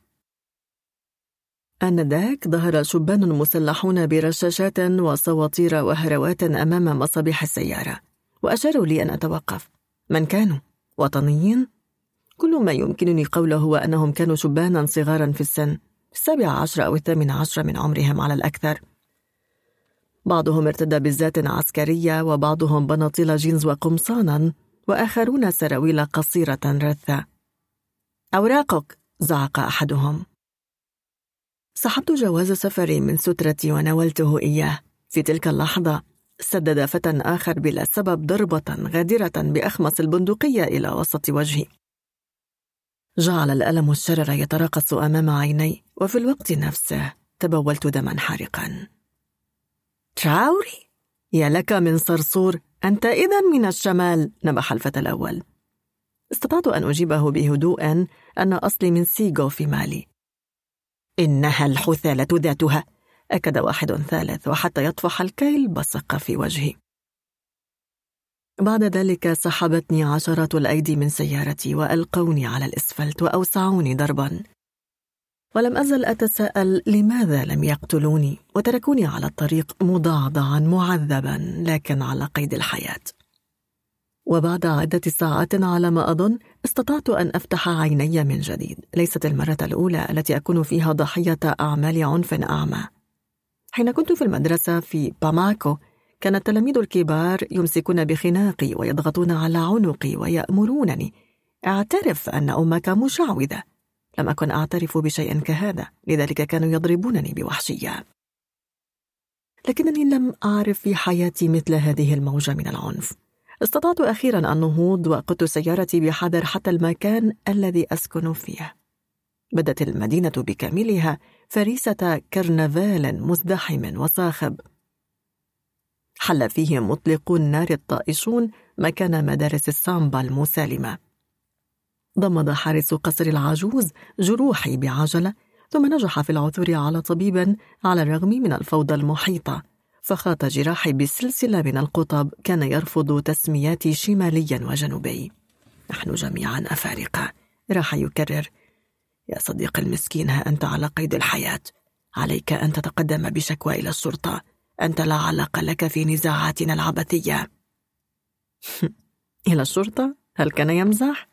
آنذاك ظهر شبان مسلحون برشاشات وصواطير وهروات أمام مصابيح السيارة. وأشاروا لي أن أتوقف. من كانوا؟ وطنيين؟ كل ما يمكنني قوله هو أنهم كانوا شبانا صغارا في السن السابعة عشر أو الثامنة عشر من عمرهم على الأكثر. بعضهم ارتدى بزات عسكرية وبعضهم بناطيل جينز وقمصانا وآخرون سراويل قصيرة رثة. أوراقك زعق أحدهم. سحبت جواز سفري من سترتي وناولته إياه. في تلك اللحظة سدد فتى آخر بلا سبب ضربة غادرة بأخمص البندقية إلى وسط وجهي جعل الألم الشرر يتراقص أمام عيني وفي الوقت نفسه تبولت دما حارقا. تراوري يا لك من صرصور أنت إذا من الشمال! نبح الفتى الأول. استطعت أن أجيبه بهدوء أن أصلي من سيغو في مالي. إنها الحثالة ذاتها! أكد واحد ثالث وحتى يطفح الكيل بصق في وجهي بعد ذلك سحبتني عشرات الأيدي من سيارتي وألقوني على الإسفلت وأوسعوني ضربا ولم أزل أتساءل لماذا لم يقتلوني وتركوني على الطريق مضعضعا معذبا لكن على قيد الحياة. وبعد عدة ساعات على ما أظن استطعت أن أفتح عيني من جديد. ليست المرة الأولى التي أكون فيها ضحية أعمال عنف أعمى. حين كنت في المدرسة في باماكو كان التلاميذ الكبار يمسكون بخناقي ويضغطون على عنقي ويأمرونني اعترف أن أمك مشعوذة. لم أكن أعترف بشيء كهذا لذلك كانوا يضربونني بوحشية. لكنني لم أعرف في حياتي مثل هذه الموجة من العنف. استطعت أخيرا النهوض وقدت سيارتي بحذر حتى المكان الذي أسكن فيه. بدت المدينة بكاملها فريسة كرنفال مزدحم وصاخب. حل فيه مطلقو النار الطائشون مكان مدارس السامبا المسالمة. ضمد حارس قصر العجوز جروحي بعجلة ثم نجح في العثور على طبيب على الرغم من الفوضى المحيطة. فخاط جراحي بسلسلة من القطب كان يرفض تسمياتي شماليا وجنوبي. نحن جميعا أفارقة. راح يكرر. يا صديقي المسكين ها أنت على قيد الحياة. عليك أن تتقدم بشكوى إلى الشرطة أنت لا علاقة لك في نزاعاتنا العبثية. إلى الشرطة؟ هل كان يمزح؟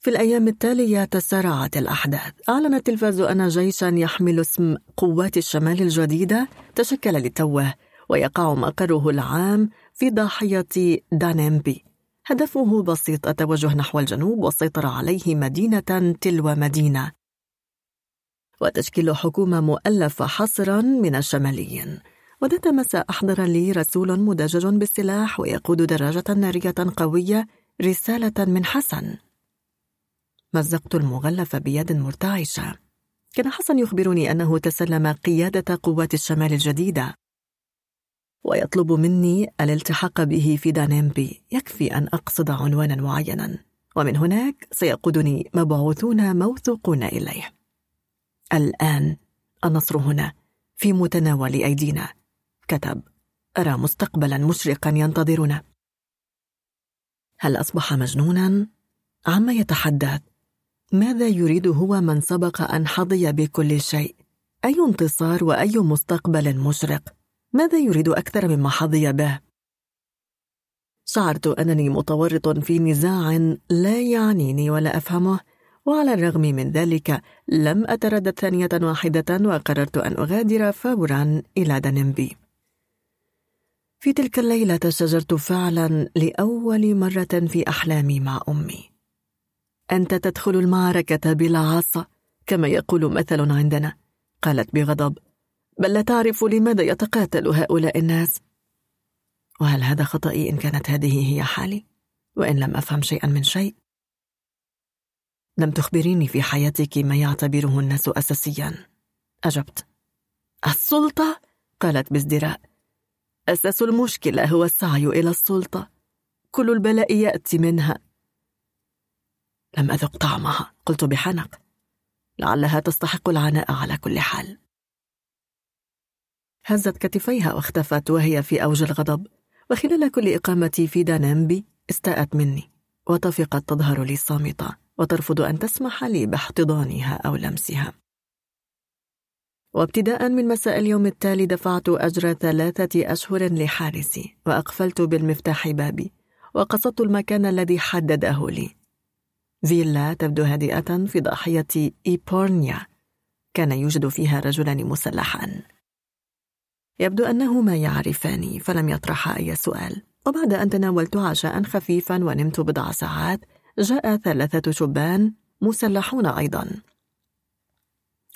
في الأيام التالية تسارعت الأحداث. أعلن التلفاز أن جيشا يحمل اسم قوات الشمال الجديدة تشكل لتوه ويقع مقره العام في ضاحية دانيمبي هدفه بسيط التوجه نحو الجنوب والسيطرة عليه مدينة تلو مدينة. وتشكيل حكومة مؤلفة حصرا من الشماليين. وذات مساء أحضر لي رسول مدجج بالسلاح ويقود دراجة نارية قوية رسالة من حسن. مزقت المغلف بيد مرتعشة. كان حسن يخبرني أنه تسلم قيادة قوات الشمال الجديدة. ويطلب مني الالتحاق به في دانيمبي يكفي أن أقصد عنوانا معينا ومن هناك سيقودني مبعوثون موثوقون إليه الآن النصر هنا في متناول أيدينا كتب أرى مستقبلا مشرقا ينتظرنا هل أصبح مجنونا؟ عما يتحدث ماذا يريد هو من سبق أن حظي بكل شيء؟ أي انتصار وأي مستقبل مشرق؟ ماذا يريد أكثر مما حظي به؟ شعرت أنني متورط في نزاع لا يعنيني ولا أفهمه وعلى الرغم من ذلك لم أتردد ثانية واحدة وقررت أن أغادر فورا إلى دنمبي. في تلك الليلة شجرت فعلا لأول مرة في أحلامي مع أمي. أنت تدخل المعركة بلا عصا كما يقول مثل عندنا قالت بغضب. بل لا تعرف لماذا يتقاتل هؤلاء الناس. وهل هذا خطأي إن كانت هذه هي حالي؟ وإن لم أفهم شيئا من شيء. لم تخبريني في حياتك ما يعتبره الناس أساسيا. أجبت. السلطة؟ قالت بازدراء. أساس المشكلة هو السعي إلى السلطة. كل البلاء يأتي منها. لم أذق طعمها. قلت بحنق. لعلها تستحق العناء على كل حال. هزت كتفيها واختفت وهي في أوج الغضب. وخلال كل إقامتي في دانامبي استاءت مني. وطفقت تظهر لي صامتة وترفض أن تسمح لي باحتضانها أو لمسها. وابتداء من مساء اليوم التالي دفعت أجر ثلاثة أشهر لحارسي وأقفلت بالمفتاح بابي وقصدت المكان الذي حدده لي. فيلا تبدو هادئة في ضاحية إيبورنيا. كان يوجد فيها رجلان مسلحان يبدو أنهما يعرفاني فلم يطرحا أي سؤال. وبعد أن تناولت عشاء خفيفا ونمت بضع ساعات جاء ثلاثة شبان مسلحون أيضا.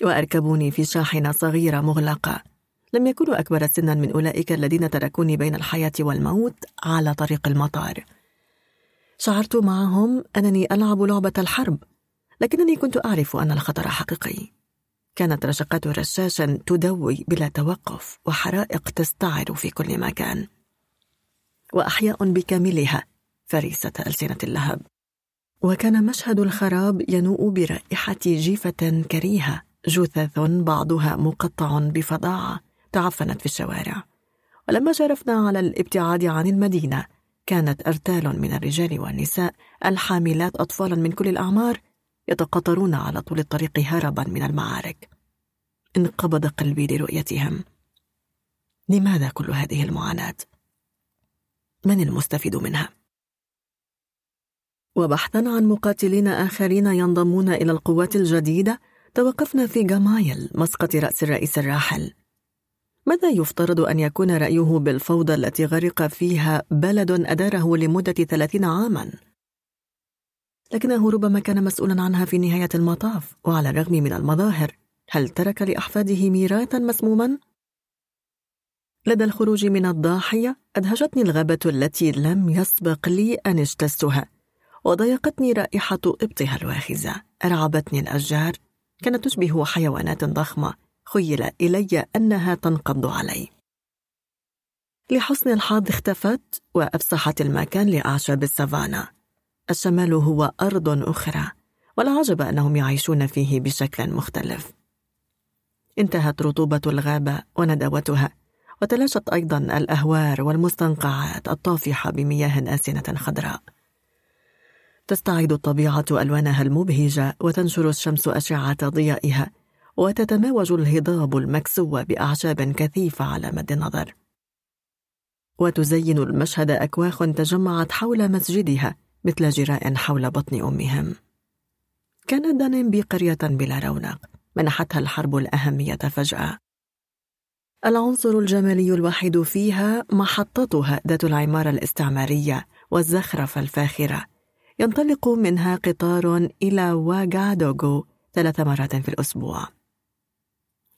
وأركبوني في شاحنة صغيرة مغلقة. لم يكونوا أكبر سنا من أولئك الذين تركوني بين الحياة والموت على طريق المطار. شعرت معهم أنني ألعب لعبة الحرب لكنني كنت أعرف أن الخطر حقيقي. كانت رشقات رشاش تدوي بلا توقف وحرائق تستعر في كل مكان. وأحياء بكاملها فريسة ألسنة اللهب. وكان مشهد الخراب ينوء برائحة جيفة كريهة جثث بعضها مقطع بفظاعة تعفنت في الشوارع. ولما جرفنا على الابتعاد عن المدينة كانت أرتال من الرجال والنساء الحاملات أطفالا من كل الأعمار يتقاطرون على طول الطريق هربا من المعارك انقبض قلبي لرؤيتهم لماذا كل هذه المعاناة؟ من المستفيد منها؟ وبحثا عن مقاتلين آخرين ينضمون إلى القوات الجديدة توقفنا في جامايل مسقط رأس الرئيس الراحل ماذا يفترض أن يكون رأيه بالفوضى التي غرق فيها بلد أداره لمدة ثلاثين عاماً؟ لكنه ربما كان مسؤولا عنها في نهاية المطاف وعلى الرغم من المظاهر هل ترك لأحفاده ميراثا مسموما؟ لدى الخروج من الضاحية أدهشتني الغابة التي لم يسبق لي أن اجتزتها وضايقتني رائحة إبطها الواخزة. أرعبتني الأشجار كانت تشبه حيوانات ضخمة. خيل إلي أنها تنقض علي. لحسن الحظ اختفت وأفسحت المكان لأعشاب السافانا. الشمال هو أرض أخرى ولا عجب أنهم يعيشون فيه بشكل مختلف. انتهت رطوبة الغابة وندوتها وتلاشت أيضا الأهوار والمستنقعات الطافحة بمياه آسنة خضراء. تستعيد الطبيعة ألوانها المبهجة وتنشر الشمس أشعة ضيائها وتتماوج الهضاب المكسو بأعشاب كثيفة على مد النظر. وتزين المشهد أكواخ تجمعت حول مسجدها مثل جراء حول بطن أمهم. كانت دانيمبي قرية بلا رونق منحتها الحرب الأهمية فجأة. العنصر الجمالي الوحيد فيها محطتها ذات العمارة الاستعمارية والزخرفة الفاخرة. ينطلق منها قطار إلى واغادوغو ثلاث مرات في الأسبوع.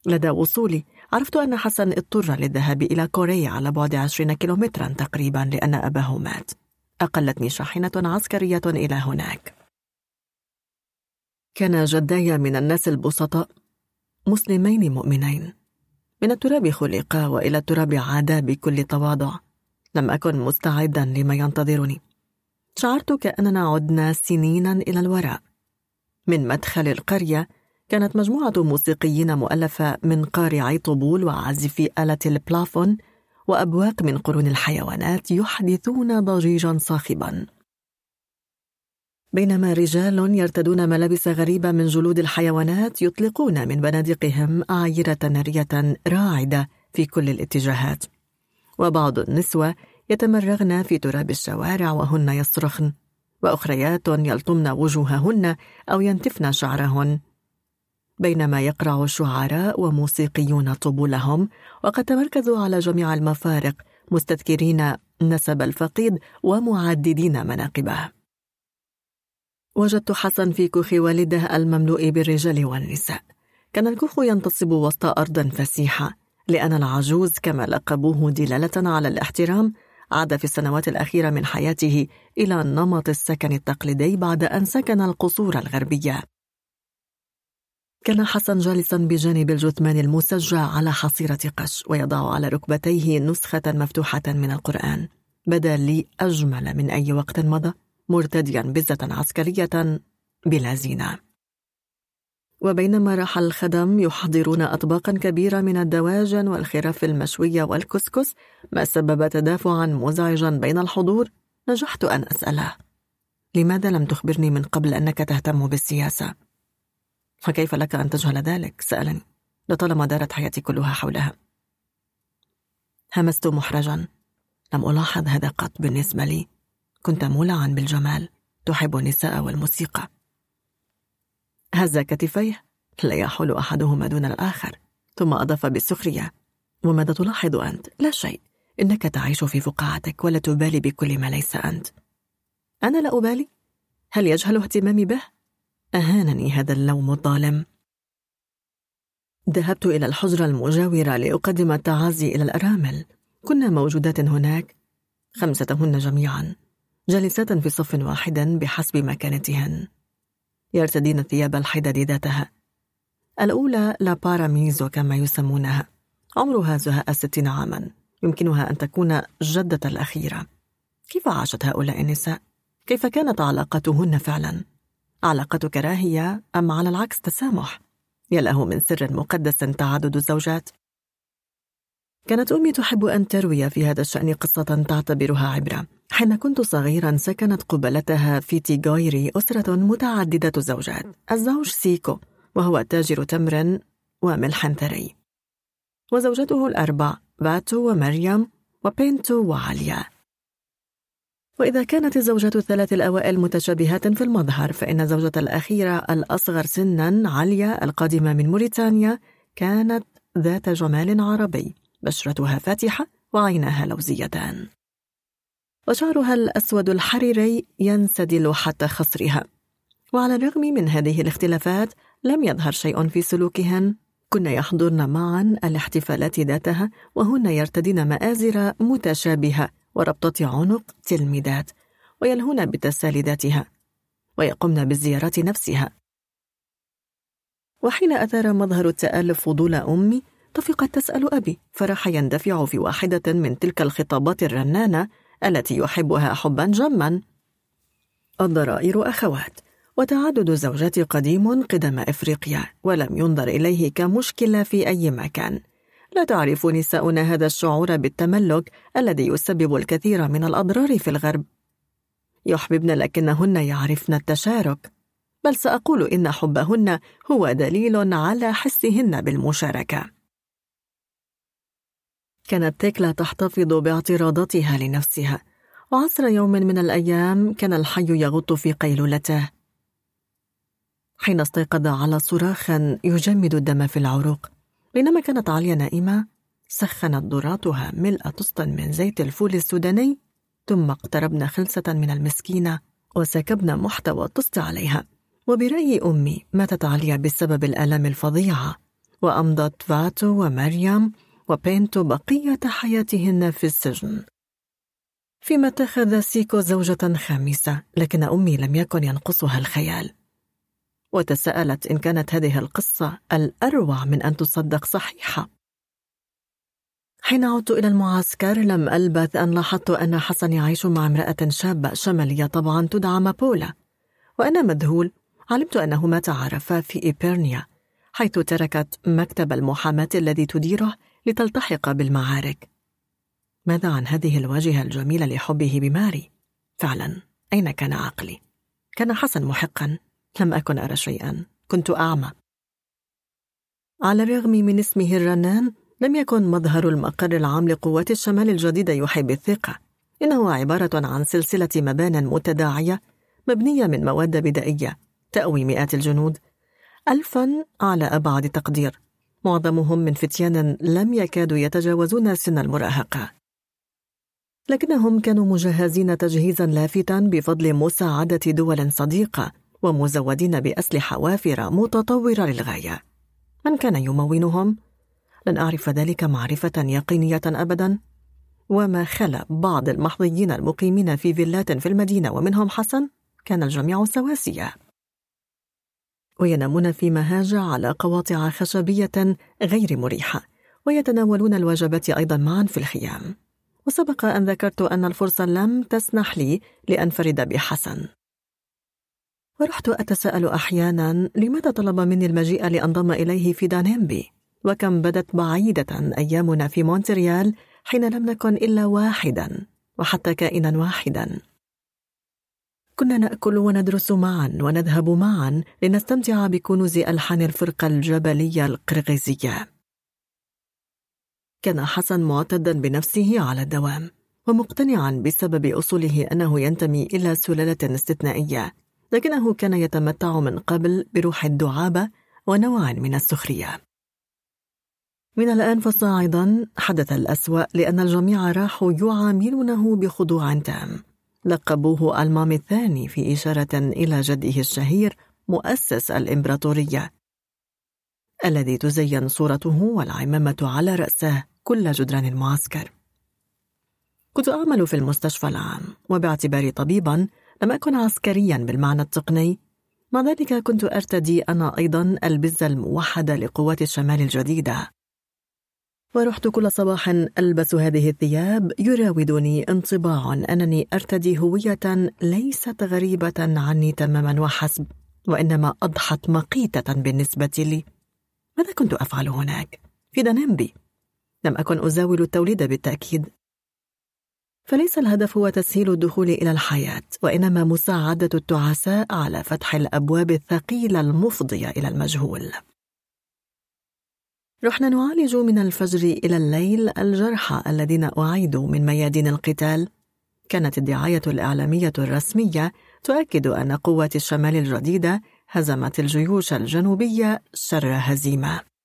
لدى وصولي عرفت أن حسن اضطر للذهاب إلى كوريا على بعد عشرين كيلومترا تقريبا لأن أباه مات. أقلتني شاحنة عسكرية إلى هناك. كان جداي من الناس البسطاء مسلمين مؤمنين. من التراب خلقا وإلى التراب عادا بكل تواضع. لم أكن مستعدا لما ينتظرني. شعرت كأننا عدنا سنينا إلى الوراء. من مدخل القرية كانت مجموعة موسيقيين مؤلفة من قارعي طبول وعازفي آلة البلافون وأبواق من قرون الحيوانات يحدثون ضجيجا صاخبا. بينما رجال يرتدون ملابس غريبة من جلود الحيوانات يطلقون من بنادقهم أعيرة نارية راعدة في كل الاتجاهات. وبعض النسوة يتمرغن في تراب الشوارع وهن يصرخن. وأخريات يلطمن وجوههن أو ينتفن شعرهن. بينما يقرع الشعراء وموسيقيون طبولهم وقد تمركزوا على جميع المفارق مستذكرين نسب الفقيد ومعددين مناقبه. وجدت حسن في كوخ والده المملوء بالرجال والنساء. كان الكوخ ينتصب وسط أرض فسيحة لأن العجوز كما لقبوه دلالة على الاحترام عاد في السنوات الأخيرة من حياته إلى نمط السكن التقليدي بعد أن سكن القصور الغربية. كان حسن جالسا بجانب الجثمان المسجع على حصيرة قش ويضع على ركبتيه نسخة مفتوحة من القرآن. بدا لي أجمل من أي وقت مضى مرتديا بزة عسكرية بلا زينة. وبينما راح الخدم يحضرون أطباقا كبيرة من الدواجن والخرف المشوية والكسكس ما سبب تدافعا مزعجا بين الحضور. نجحت أن أسأله لماذا لم تخبرني من قبل أنك تهتم بالسياسة؟ فكيف لك أن تجهل ذلك؟ سألني. لطالما دارت حياتي كلها حولها. همست محرجا. لم ألاحظ هذا قط بالنسبة لي. كنت مولعا بالجمال. تحب النساء والموسيقى. هز كتفيه. لا يحول أحدهما دون الآخر. ثم أضاف بالسخرية. وماذا تلاحظ أنت؟ لا شيء. إنك تعيش في فقاعتك ولا تبالي بكل ما ليس أنت. أنا لا أبالي؟ هل يجهل اهتمامي به؟ أهانني هذا اللوم الظالم. ذهبت إلى الحجرة المجاورة لأقدم التعازي إلى الأرامل. كنا موجودات هناك. خمستهن جميعا. جالسات في صف واحد بحسب مكانتهن. يرتدين الثياب الحدد ذاتها. الأولى لا باراميزو كما يسمونها. عمرها زهاء الستين عاما. يمكنها أن تكون جدة الأخيرة. كيف عاشت هؤلاء النساء؟ كيف كانت علاقتهن فعلا؟ علاقة كراهية أم على العكس تسامح؟ يا له من سر مقدس تعدد الزوجات. كانت أمي تحب أن تروي في هذا الشأن قصة تعتبرها عبرة. حين كنت صغيرا سكنت قبالتها في تيغويري أسرة متعددة الزوجات الزوج سيكو وهو تاجر تمر وملح ثري وزوجاته الأربع باتو ومريم وبينتو وعليا. وإذا كانت الزوجات الثلاث الأوائل متشابهات في المظهر فإن الزوجة الأخيرة الأصغر سنا عليا القادمة من موريتانيا كانت ذات جمال عربي بشرتها فاتحة وعيناها لوزيتان. وشعرها الأسود الحريري ينسدل حتى خصرها. وعلى الرغم من هذه الاختلافات لم يظهر شيء في سلوكهن. كن يحضرن معا الاحتفالات ذاتها وهن يرتدين مآزر متشابهة. وربطة عنق تلميذات ويلهون بتسالي ذاتها ويقمن بالزيارات نفسها. وحين أثار مظهر التآلف فضول أمي طفقت تسأل أبي فراح يندفع في واحدة من تلك الخطابات الرنانة التي يحبها حبا جما. الضرائر أخوات وتعدد الزوجات قديم قدم إفريقيا ولم ينظر إليه كمشكلة في أي مكان. لا تعرف نساؤنا هذا الشعور بالتملك الذي يسبب الكثير من الأضرار في الغرب. يحببن لكنهن يعرفن التشارك بل سأقول إن حبهن هو دليل على حسهن بالمشاركة. كانت تيكلا تحتفظ باعتراضاتها لنفسها. وعصر يوم من الأيام كان الحي يغط في قيلولته. حين استيقظ على صراخ يجمد الدم في العروق بينما كانت عالية نائمة سخنت ذراتها ملء طست من زيت الفول السوداني ثم اقتربن خلسة من المسكينة وسكبن محتوى الطست عليها. وبرأي أمي ماتت عالية بسبب الآلام الفظيعة وأمضت فاتو ومريم وبينتو بقية حياتهن في السجن. فيما اتخذ سيكو زوجة خامسة لكن أمي لم يكن ينقصها الخيال. وتساءلت إن كانت هذه القصة الأروع من أن تصدق صحيحة. حين عدت إلى المعسكر لم ألبث أن لاحظت أن حسن يعيش مع امرأة شابة شمالية. طبعا تدعى مابولا. وأنا مذهول. علمت أنهما تعرفا في إيبرنيا حيث تركت مكتب المحاماة الذي تديره لتلتحق بالمعارك. ماذا عن هذه الواجهة الجميلة لحبه بماري؟ فعلا. أين كان عقلي؟ كان حسن محقا. لم أكن أرى شيئا. كنت أعمى. على الرغم من اسمه الرنان لم يكن مظهر المقر العام لقوات الشمال الجديدة يوحي بالثقة إنه عبارة عن سلسلة مبان متداعية مبنية من مواد بدائية تأوي مئات الجنود. ألفا على أبعد تقدير. معظمهم من فتيان لم يكادوا يتجاوزون سن المراهقة. لكنهم كانوا مجهزين تجهيزا لافتا بفضل مساعدة دول صديقة. ومزودين بأسلحة وافرة متطورة للغاية. من كان يمونهم؟ لن أعرف ذلك معرفة يقينية أبدا. وما خلا بعض المحظيين المقيمين في فيلات في المدينة ومنهم حسن؟ كان الجميع سواسية. وينامون في مهاجع على قواطع خشبية غير مريحة ويتناولون الوجبات أيضا معا في الخيام. وسبق أن ذكرت أن الفرصة لم تسنح لي لأنفرد بحسن. ورحت أتساءل أحيانا لماذا طلب مني المجيء لأنضم إليه في دانيمبي وكم بدت بعيدة أيامنا في مونتريال حين لم نكن إلا واحدا وحتى كائنا واحدا. كنا نأكل وندرس معا ونذهب معا لنستمتع بكنوز ألحان الفرقة الجبلية القرغيزية. كان حسن معتدا بنفسه على الدوام ومقتنعا بسبب أصوله أنه ينتمي إلى سلالة استثنائية. لكنه كان يتمتع من قبل بروح الدعابة ونوع من السخرية. من الآن فصاعدا حدث الأسوأ لأن الجميع راحوا يعاملونه بخضوع تام. لقبوه ألمام الثاني في إشارة إلى جده الشهير مؤسس الإمبراطورية الذي تزين صورته والعمامة على رأسه كل جدران المعسكر. كنت أعمل في المستشفى العام وباعتباري طبيبا لم أكن عسكريا بالمعنى التقني؟ مع ذلك كنت أرتدي أنا أيضا البزة الموحدة لقوات الشمال الجديدة. ورحت كل صباح ألبس هذه الثياب يراودني انطباع أنني أرتدي هوية ليست غريبة عني تماما وحسب وإنما أضحت مقيتة بالنسبة لي. ماذا كنت أفعل هناك؟ في دنامبي لم أكن أزاول التوليد بالتأكيد. فليس الهدف هو تسهيل الدخول إلى الحياة وإنما مساعدة التعساء على فتح الأبواب الثقيلة المفضية إلى المجهول. رحنا نعالج من الفجر إلى الليل الجرحى الذين أعيدوا من ميادين القتال. كانت الدعاية الإعلامية الرسمية تؤكد أن قوات الشمال الجديدة هزمت الجيوش الجنوبية شر هزيمة.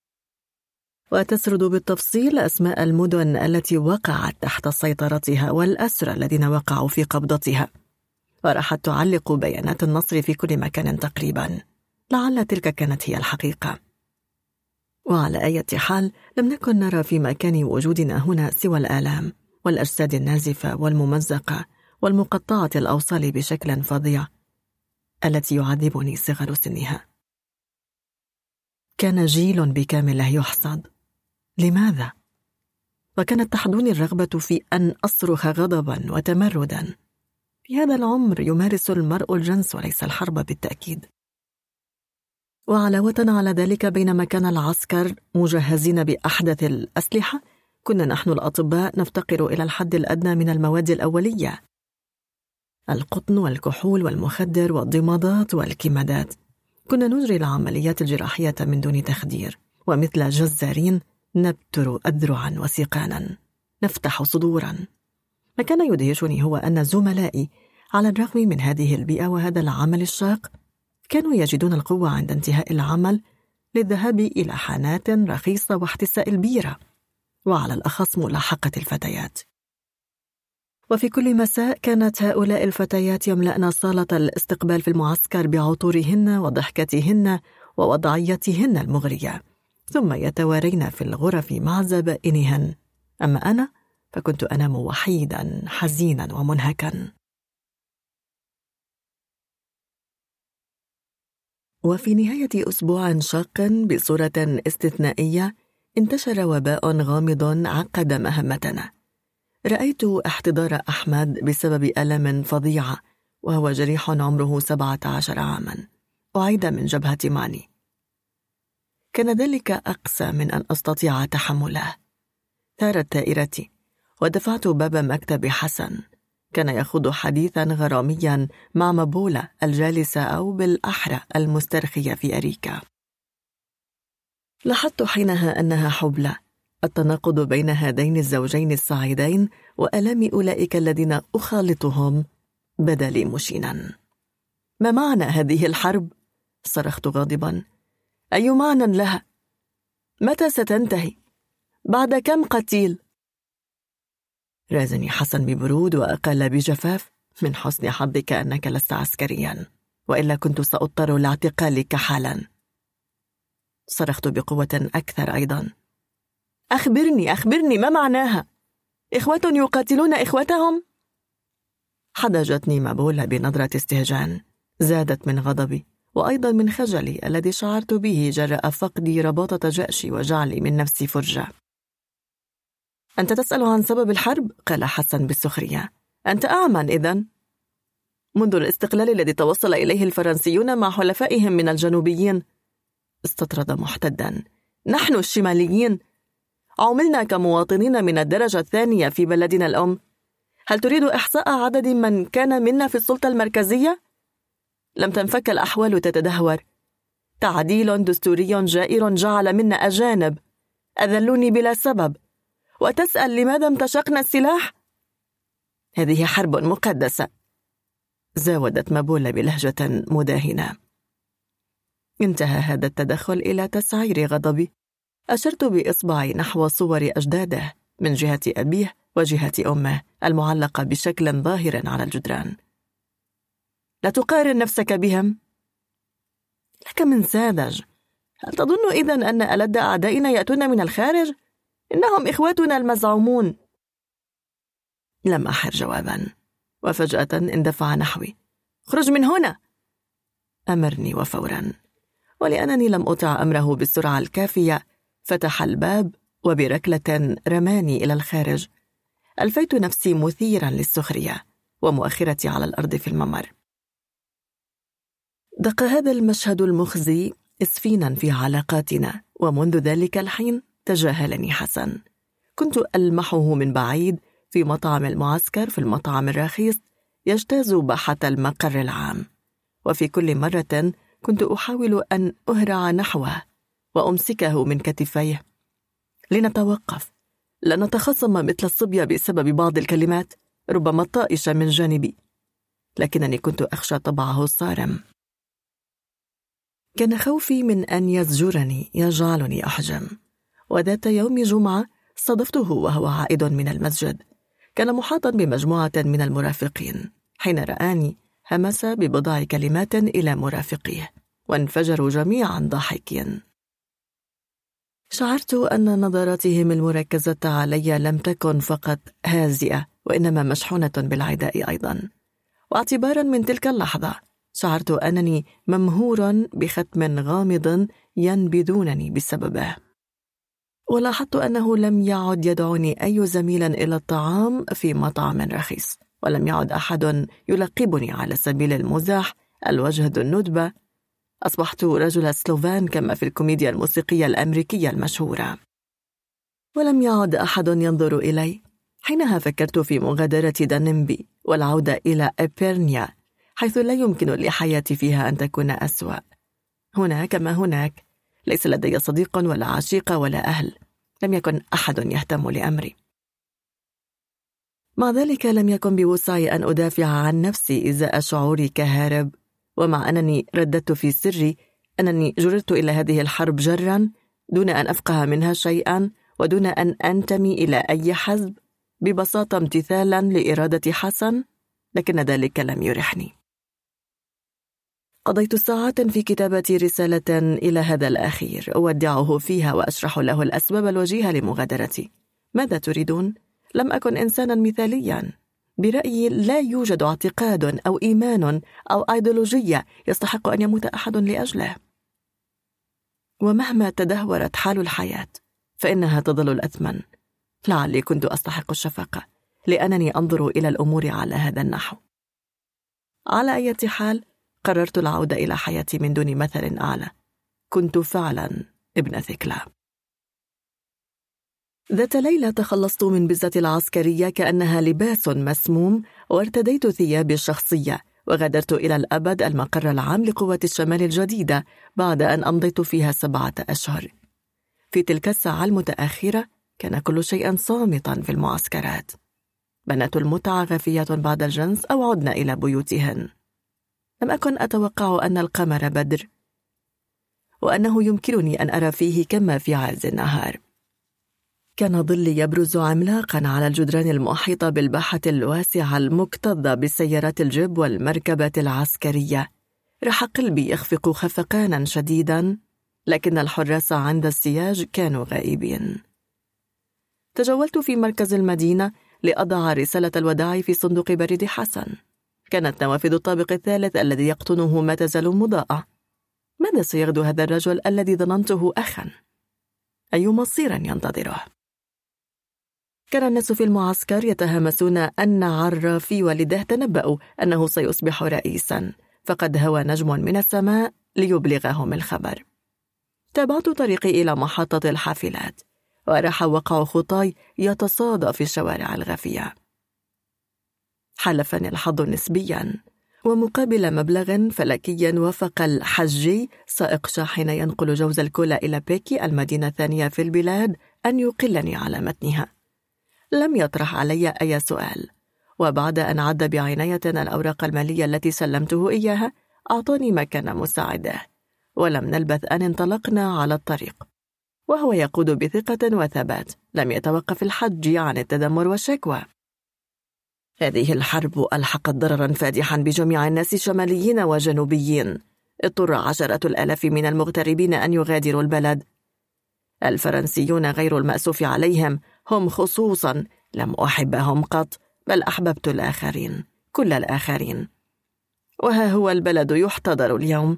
وتسرد بالتفصيل أسماء المدن التي وقعت تحت سيطرتها والأسرى الذين وقعوا في قبضتها. وراحت تعلق بيانات النصر في كل مكان تقريبا لعل تلك كانت هي الحقيقة. وعلى أي حال لم نكن نرى في مكان وجودنا هنا سوى الآلام والأجساد النازفة والممزقة والمقطعة الأوصال بشكل فظيع التي يعذبني صغر سنها. كان جيل بكامله يحصد. لماذا؟ وكانت تحضني الرغبة في أن أصرخ غضبا وتمردا. في هذا العمر يمارس المرء الجنس وليس الحرب بالتأكيد. وعلاوة على ذلك بينما كان العسكر مجهزين بأحدث الأسلحة كنا نحن الأطباء نفتقر إلى الحد الأدنى من المواد الأولية. القطن والكحول والمخدر والضمادات والكمادات. كنا نجري العمليات الجراحية من دون تخدير ومثل جزارين نبتر أذرعا وسيقانا نفتح صدورا. ما كان يدهشني هو أن زملائي على الرغم من هذه البيئة وهذا العمل الشاق كانوا يجدون القوة عند انتهاء العمل للذهاب إلى حانات رخيصة واحتساء البيرة وعلى الأخص ملاحقة الفتيات. وفي كل مساء كانت هؤلاء الفتيات يملأن صالة الاستقبال في المعسكر بعطورهن وضحكتهن ووضعيتهن المغرية. ثم يتوارين في الغرف مع زبائنهن أما أنا فكنت أنام وحيدا حزينا ومنهكا. وفي نهاية أسبوع شاق بصورة استثنائية انتشر وباء غامض عقد مهمتنا. رأيت احتضار أحمد بسبب ألم فظيعة وهو جريح عمره سبعة عشر عاما. أعيد من جبهة ماني. كان ذلك أقسى من أن أستطيع تحمله. ثارت تائرتي ودفعت باب مكتب حسن. كان يخوض حديثا غراميا مع مبولة الجالسة أو بالأحرى المسترخية في أريكا. لاحظت حينها أنها حبلى. التناقض بين هذين الزوجين السعيدين وألام أولئك الذين أخالطهم بدا لي مشينا. ما معنى هذه الحرب؟ صرخت غاضبا. اي معنى لها؟ متى ستنتهي؟ بعد كم قتيل؟ رازني حسن ببرود وأقل بجفاف من حسن حظك أنك لست عسكريا وإلا كنت سأضطر لاعتقالك حالا. صرخت بقوة أكثر أيضا. أخبرني أخبرني ما معناها؟ إخوة يقاتلون إخوتهم؟ حدجتني مبولة بنظرة استهجان زادت من غضبي. وأيضا من خجلي الذي شعرت به جراء فقدي رباطة جأشي وجعلي من نفسي فرجة. أنت تسأل عن سبب الحرب؟ قال حسن بالسخرية. أنت أعمى إذا منذ الاستقلال الذي توصل إليه الفرنسيون مع حلفائهم من الجنوبيين. استطرد محتدا. نحن الشماليين. عملنا كمواطنين من الدرجة الثانية في بلدنا الأم. هل تريد إحصاء عدد من كان منا في السلطة المركزية؟ لم تنفك الأحوال تتدهور. تعديل دستوري جائر جعل منا أجانب. أذلوني بلا سبب. وتسأل لماذا امتشقنا السلاح؟ هذه حرب مقدسة. زاودت مبولة بلهجة مداهنة. انتهى هذا التدخل إلى تسعير غضبي. أشرت بإصبعي نحو صور أجداده من جهة أبيه وجهة أمه المعلقة بشكل ظاهر على الجدران. لا تقارن نفسك بهم. لك من ساذج. هل تظن إذا أن ألد أعدائنا يأتون من الخارج؟ إنهم إخوتنا المزعومون. لم أحر جوابا وفجأة اندفع نحوي. خرج من هنا! أمرني وفورا. ولأنني لم أطع أمره بالسرعة الكافية فتح الباب وبركلة رماني إلى الخارج. ألفيت نفسي مثيرا للسخرية ومؤخرتي على الأرض في الممر. دق هذا المشهد المخزي إسفينا في علاقاتنا ومنذ ذلك الحين تجاهلني حسن. كنت ألمحه من بعيد في مطعم المعسكر في المطعم الرخيص يجتاز باحة المقر العام. وفي كل مرة كنت أحاول أن أهرع نحوه وأمسكه من كتفيه. لنتوقف. لا نتخاصم مثل الصبية بسبب بعض الكلمات ربما طائشة من جانبي. لكنني كنت أخشى طبعه الصارم. كان خوفي من أن يزجرني يجعلني أحجم. وذات يوم جمعة صادفته وهو عائد من المسجد. كان محاطا بمجموعة من المرافقين حين رآني همس ببضع كلمات إلى مرافقيه وانفجروا جميعا ضاحكين. شعرت أن نظراتهم المركزة علي لم تكن فقط هازئة وإنما مشحونة بالعداء أيضا. واعتبارا من تلك اللحظة شعرت أنني ممهور بختم غامض ينبذونني بسببه. ولاحظت أنه لم يعد يدعوني أي زميل إلى الطعام في مطعم رخيص ولم يعد أحد يلقبني على سبيل المزاح الوجه ذو الندبة. أصبحت رجل سلوفان كما في الكوميديا الموسيقية الأمريكية المشهورة. ولم يعد أحد ينظر إلي. حينها فكرت في مغادرة دانمبي والعودة إلى إبيرنيا حيث لا يمكن لحياتي فيها أن تكون أسوأ. هنا كما هناك. ليس لدي صديق ولا عشيق ولا أهل. لم يكن أحد يهتم لأمري. مع ذلك لم يكن بوسعي أن أدافع عن نفسي إزاء شعوري كهارب. ومع أنني رددت في سري أنني جررت إلى هذه الحرب جرا دون أن أفقه منها شيئا ودون أن أنتمي إلى أي حزب. ببساطة امتثالا لإرادة حسن لكن ذلك لم يرحني. قضيت ساعات في كتابة رسالة إلى هذا الأخير. أودعه فيها وأشرح له الأسباب الوجيهة لمغادرتي. ماذا تريدون؟ لم أكن إنسانا مثاليا. برأيي لا يوجد اعتقاد أو إيمان أو أيديولوجية يستحق أن يموت أحد لأجله. ومهما تدهورت حال الحياة فإنها تظل الأثمن. لعلي كنت أستحق الشفقة لأنني أنظر إلى الأمور على هذا النحو. على أي حال قررت العودة إلى حياتي من دون مثل أعلى. كنت فعلا ابن ثكلى ذات ليلة تخلصت من بزة العسكرية كأنها لباس مسموم وارتديت ثيابي الشخصية وغادرت إلى الأبد المقر العام لقوات الشمال الجديدة بعد أن أمضيت فيها سبعة أشهر. في تلك الساعة المتأخرة كان كل شيء صامتا في المعسكرات. بنات المتعة غفيات بعد الجنس أو عدن إلى بيوتهن. لم أكن أتوقع أن القمر بدر وأنه يمكنني أن أرى فيه كما في عز النهار. كان ظلي يبرز عملاقا على الجدران المحيطة بالباحة الواسعة المكتظة بالسيارات الجيب والمركبات العسكرية. راح قلبي يخفق خفقانا شديدا لكن الحراس عند السياج كانوا غائبين. تجولت في مركز المدينة لأضع رسالة الوداع في صندوق بريد حسن. كانت نوافذ الطابق الثالث الذي يقطنه ما تزال مضاءة ماذا سيغدو هذا الرجل الذي ظننته أخا؟ أي مصير ينتظره؟ كان الناس في المعسكر يتهامسون أن عرافي والده تنبأوا أنه سيصبح رئيسا فقد هوى نجم من السماء ليبلغهم الخبر تابعت طريقي إلى محطة الحافلات وراح وقع خطاي يتصادى في الشوارع الغافية حلفني الحظ نسبيا. ومقابل مبلغ فلكي وفق الحجي سائق شاحن ينقل جوز الكولا إلى بيكي المدينة الثانية في البلاد أن يقلني على متنها. لم يطرح علي أي سؤال. وبعد أن عد بعناية الأوراق المالية التي سلمته إياها أعطاني مكان مساعدة. ولم نلبث أن انطلقنا على الطريق. وهو يقود بثقة وثبات. لم يتوقف الحج عن التذمر والشكوى. هذه الحرب ألحقت ضررا فادحا بجميع الناس شماليين وجنوبيين. اضطر عشرة الآلاف من المغتربين أن يغادروا البلد. الفرنسيون غير المأسوف عليهم. هم خصوصا. لم أحبهم قط بل أحببت الآخرين. كل الآخرين. وها هو البلد يحتضر اليوم.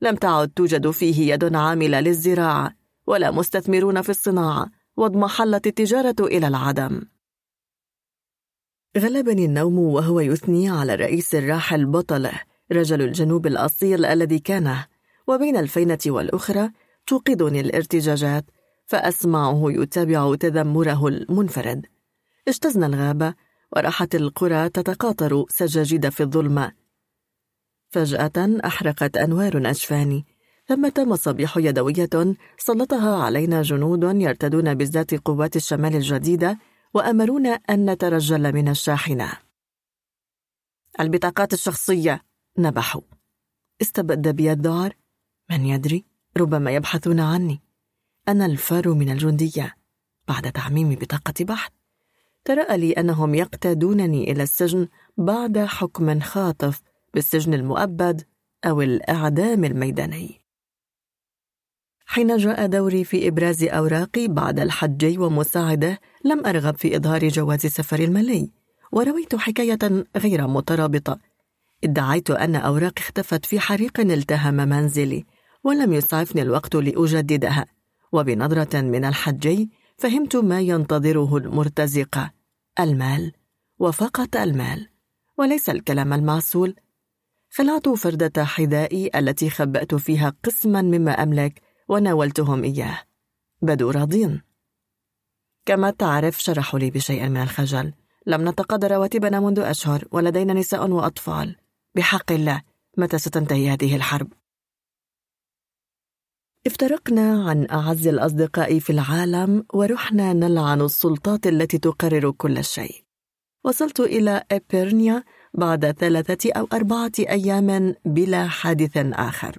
لم تعد توجد فيه يد عاملة للزراعة ولا مستثمرون في الصناعة واضمحلت التجارة إلى العدم. غلبني النوم وهو يثني على الرئيس الراحل بطله رجل الجنوب الأصيل الذي كان وبين الفينة والأخرى توقظني الارتجاجات فأسمعه يتابع تذمره المنفرد. اجتزنا الغابة وراحت القرى تتقاطر سجاجيد في الظلمة. فجأة أحرقت أنوار أجفاني ثمة مصابيح يدوية سلطها علينا جنود يرتدون بالذات قوات الشمال الجديدة وأمرونا أن نترجل من الشاحنة. البطاقات الشخصية نبحوا. استبد بي الذعر من يدري؟ ربما يبحثون عني. أنا الفار من الجندية. بعد تعميم بطاقة بحث. ترأى لي أنهم يقتادونني إلى السجن بعد حكم خاطف بالسجن المؤبد أو الإعدام الميداني. حين جاء دوري في إبراز أوراقي بعد الحج ومساعدة لم أرغب في إظهار جواز السفر المالي ورويت حكاية غير مترابطة. ادعيت أن أوراقي اختفت في حريق التهم منزلي ولم يسعفني الوقت لأجددها. وبنظرة من الحجي فهمت ما ينتظره المرتزقة المال وفقط المال وليس الكلام المعسول. خلعت فردة حذائي التي خبأت فيها قسما مما أملك وناولتهم إياه. بدوا راضين. كما تعرف شرحوا لي بشيء من الخجل. لم نتقاضى رواتبنا منذ أشهر ولدينا نساء وأطفال. بحق الله متى ستنتهي هذه الحرب؟ افترقنا عن أعز الأصدقاء في العالم ورحنا نلعن السلطات التي تقرر كل شيء. وصلت إلى إبرنيا بعد ثلاثة أو أربعة أيام بلا حادث آخر.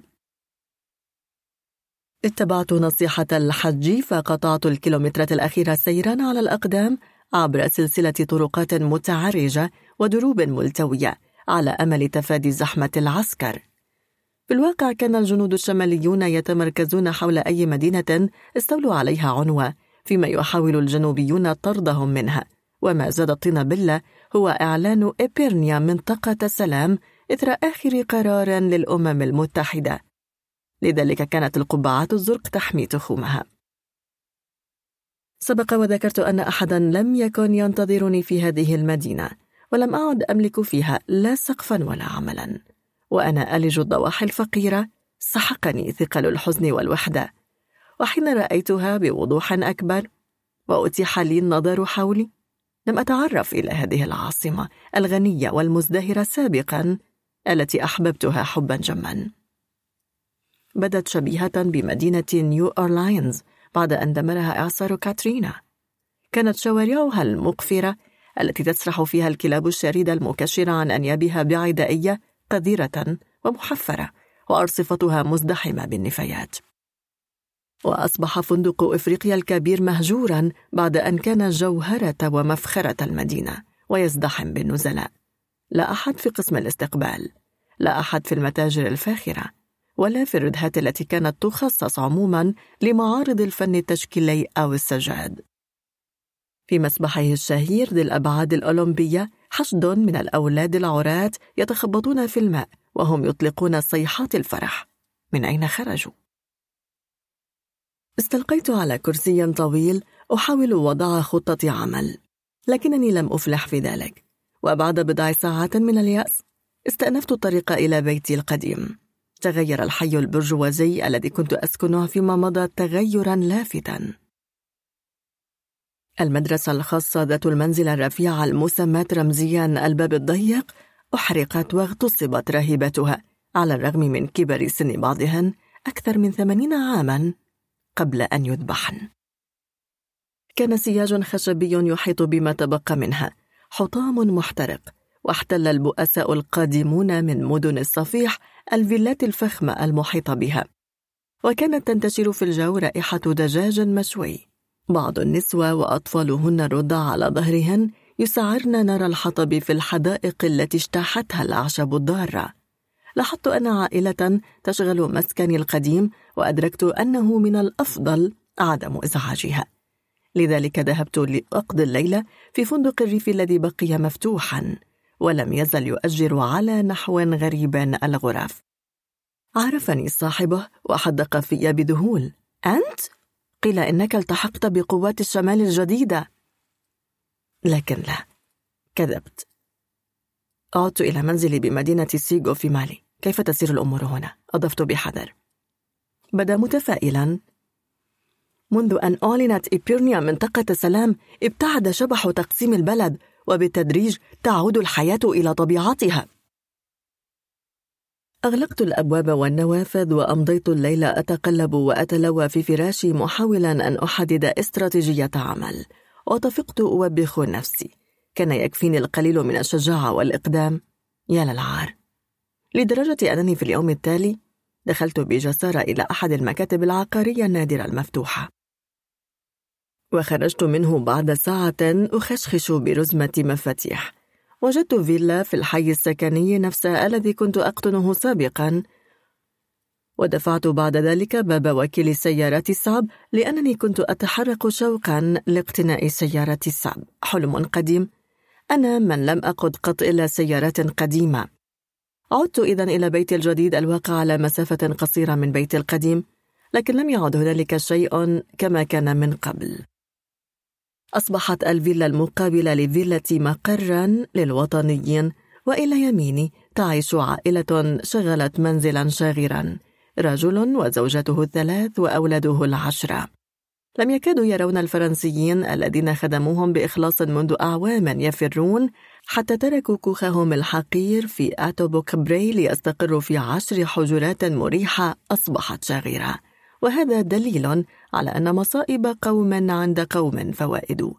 اتبعت نصيحة الحج فقطعت الكيلومترات الأخيرة سيرا على الأقدام عبر سلسلة طرقات متعرجة ودروب ملتوية على أمل تفادي زحمة العسكر. في الواقع كان الجنود الشماليون يتمركزون حول أي مدينة استولوا عليها عنوة فيما يحاول الجنوبيون طردهم منها. وما زاد الطين بلة هو إعلان إبيرنيا منطقة سلام إثر آخر قرار للأمم المتحدة. لذلك كانت القبعات الزرق تحمي تخومها سبق وذكرت أن أحدا لم يكن ينتظرني في هذه المدينة ولم أعد أملك فيها لا سقفا ولا عملا. وأنا ألج الضواحي الفقيرة سحقني ثقل الحزن والوحدة. وحين رأيتها بوضوح أكبر وأتيح لي النظر حولي لم أتعرف إلى هذه العاصمة الغنية والمزدهرة سابقا التي أحببتها حبا جما. بدت شبيهة بمدينة نيو أورلاينز بعد أن دمرها إعصار كاترينا. كانت شوارعها المقفرة التي تسرح فيها الكلاب الشاردة المكشرة عن أنيابها بعدائية قذرة ومحفرة وأرصفتها مزدحمة بالنفايات. وأصبح فندق إفريقيا الكبير مهجورا بعد أن كان جوهرة ومفخرة المدينة ويزدحم بالنزلاء. لا أحد في قسم الاستقبال لا أحد في المتاجر الفاخرة. ولا في الردهات التي كانت تخصص عموما لمعارض الفن التشكيلي أو السجاد. في مسبحه الشهير ذي الأبعاد الأولمبية حشد من الأولاد العراة يتخبطون في الماء وهم يطلقون صيحات الفرح. من أين خرجوا؟ استلقيت على كرسي طويل أحاول وضع خطة عمل لكنني لم أفلح في ذلك. وبعد بضع ساعات من اليأس استأنفت الطريق إلى بيتي القديم. تغير الحي البرجوازي الذي كنت أسكنه فيما مضى تغيرا لافتا المدرسة الخاصة ذات المنزل الرفيع المسماة رمزيا الباب الضيق أحرقت واغتصبت راهبتها على الرغم من كبر سن بعضهن أكثر من ثمانين عاما قبل أن يذبحن. كان سياج خشبي يحيط بما تبقى منها حطام محترق واحتل البؤساء القادمون من مدن الصفيح الفيلات الفخمة المحيطة بها. وكانت تنتشر في الجو رائحة دجاج مشوي بعض النسوة وأطفالهن الرضع على ظهرهن يسعرن نار الحطب في الحدائق التي اجتاحتها الأعشاب الضارة. لاحظت أن عائلة تشغل مسكني القديم وأدركت أنه من الأفضل عدم إزعاجها. لذلك ذهبت لأقضي الليلة في فندق الريف الذي بقي مفتوحا. ولم يزل يؤجر على نحو غريب الغرف. عرفني صاحبه وحدق في بذهول أنت؟ قيل إنك التحقت بقوات الشمال الجديدة. لكن لا. كذبت. عدت إلى منزلي بمدينة سيغو في مالي. كيف تسير الأمور هنا؟ أضفت بحذر. بدا متفائلا. منذ أن أعلنت إبيرنيا منطقة سلام ابتعد شبح تقسيم البلد. وبالتدريج تعود الحياة إلى طبيعتها. أغلقت الأبواب والنوافذ وأمضيت الليل أتقلب وأتلوى في فراشي محاولا أن أحدد استراتيجية عمل. وطفقت أوبخ نفسي. كان يكفيني القليل من الشجاعة والإقدام. يا للعار. لدرجة أنني في اليوم التالي دخلت بجسارة إلى أحد المكاتب العقارية النادرة المفتوحة. وخرجت منه بعد ساعة أخشخش برزمة مفاتيح. وجدت فيلا في الحي السكني نفس الذي كنت أقطنه سابقا. ودفعت بعد ذلك باب وكيل السيارة الصعب لأنني كنت أتحرك شوقا لاقتناء سيارة الصعب. حلم قديم. أنا من لم أقد قط إلا سيارات قديمة. عدت إذا إلى بيتي الجديد الواقع على مسافة قصيرة من بيتي القديم لكن لم يعد هنالك شيء كما كان من قبل. أصبحت الفيلا المقابلة لفيلتي مقرا للوطنيين وإلى يميني تعيش عائلة شغلت منزلا شاغرا رجل وزوجته الثلاث وأولاده العشرة لم يكادوا يرون الفرنسيين الذين خدموهم بإخلاص منذ أعوام يفرون حتى تركوا كوخهم الحقير في أتوبوك بري ليستقروا في عشر حجرات مريحة أصبحت شاغرة. وهذا دليل على أن مصائب قوم عند قوم فوائد.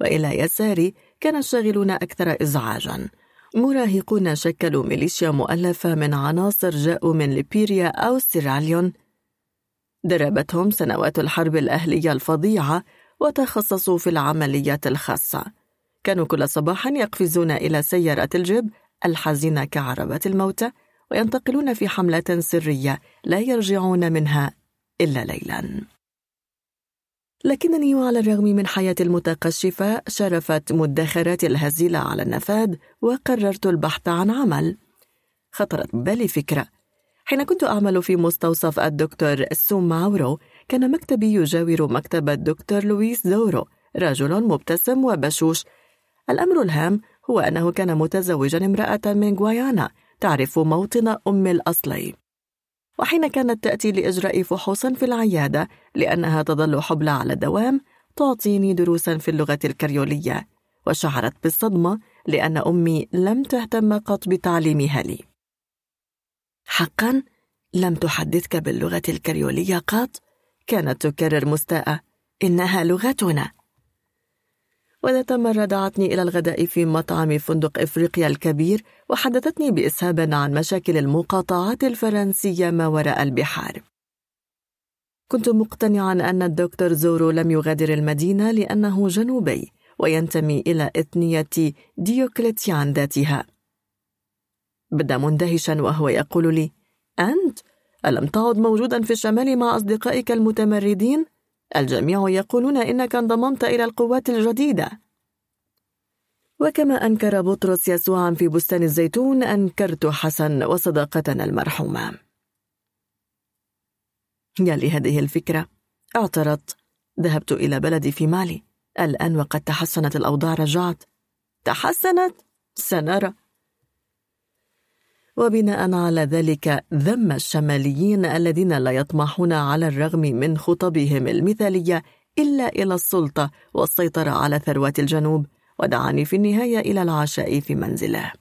وإلى يساري كان الشاغلون أكثر إزعاجا. مراهقون شكلوا ميليشيا مؤلفة من عناصر جاءوا من ليبيريا أو سيراليون. دربتهم سنوات الحرب الأهلية الفظيعة وتخصصوا في العمليات الخاصة. كانوا كل صباح يقفزون إلى سيارة الجيب الحزينة كعربة الموتى وينتقلون في حملة سرية لا يرجعون منها إلا ليلا. لكنني وعلى الرغم من حياتي المتقشفة شرفت مدخراتي الهزيلة على النفاذ وقررت البحث عن عمل. خطرت ببالي فكرة. حين كنت أعمل في مستوصف الدكتور سوماورو كان مكتبي يجاور مكتب الدكتور لويس زورو رجل مبتسم وبشوش. الأمر الهام هو أنه كان متزوجا امرأة من غويانا تعرف موطن أم الأصلي. وحين كانت تأتي لإجراء فحوص في العيادة لأنها تظل حبلى على الدوام تعطيني دروسا في اللغة الكريولية. وشعرت بالصدمة لأن أمي لم تهتم قط بتعليمها لي. حقا لم تحدثك باللغة الكريولية قط؟ كانت تكرر مستاءة. إنها لغتنا. وذات مرة دعتني إلى الغداء في مطعم فندق إفريقيا الكبير وحدثتني بإسهاب عن مشاكل المقاطعات الفرنسية ما وراء البحار. كنت مقتنعا أن الدكتور زورو لم يغادر المدينة لأنه جنوبي وينتمي إلى إثنية ديوكليتيان ذاتها. بدا مندهشا وهو يقول لي أنت؟ ألم تعد موجودا في الشمال مع أصدقائك المتمردين؟ الجميع يقولون إنك انضممت إلى القوات الجديدة. وكما أنكر بطرس يسوعا في بستان الزيتون أنكرت حسن وصداقتنا المرحومة. يا لهذه الفكرة. اعترضت. ذهبت إلى بلدي في مالي. الآن وقد تحسنت الأوضاع رجعت. تحسنت؟ سنرى. وبناء على ذلك ذم الشماليين الذين لا يطمحون على الرغم من خطبهم المثالية إلا إلى السلطة والسيطرة على ثروات الجنوب ودعاني في النهاية إلى العشاء في منزله.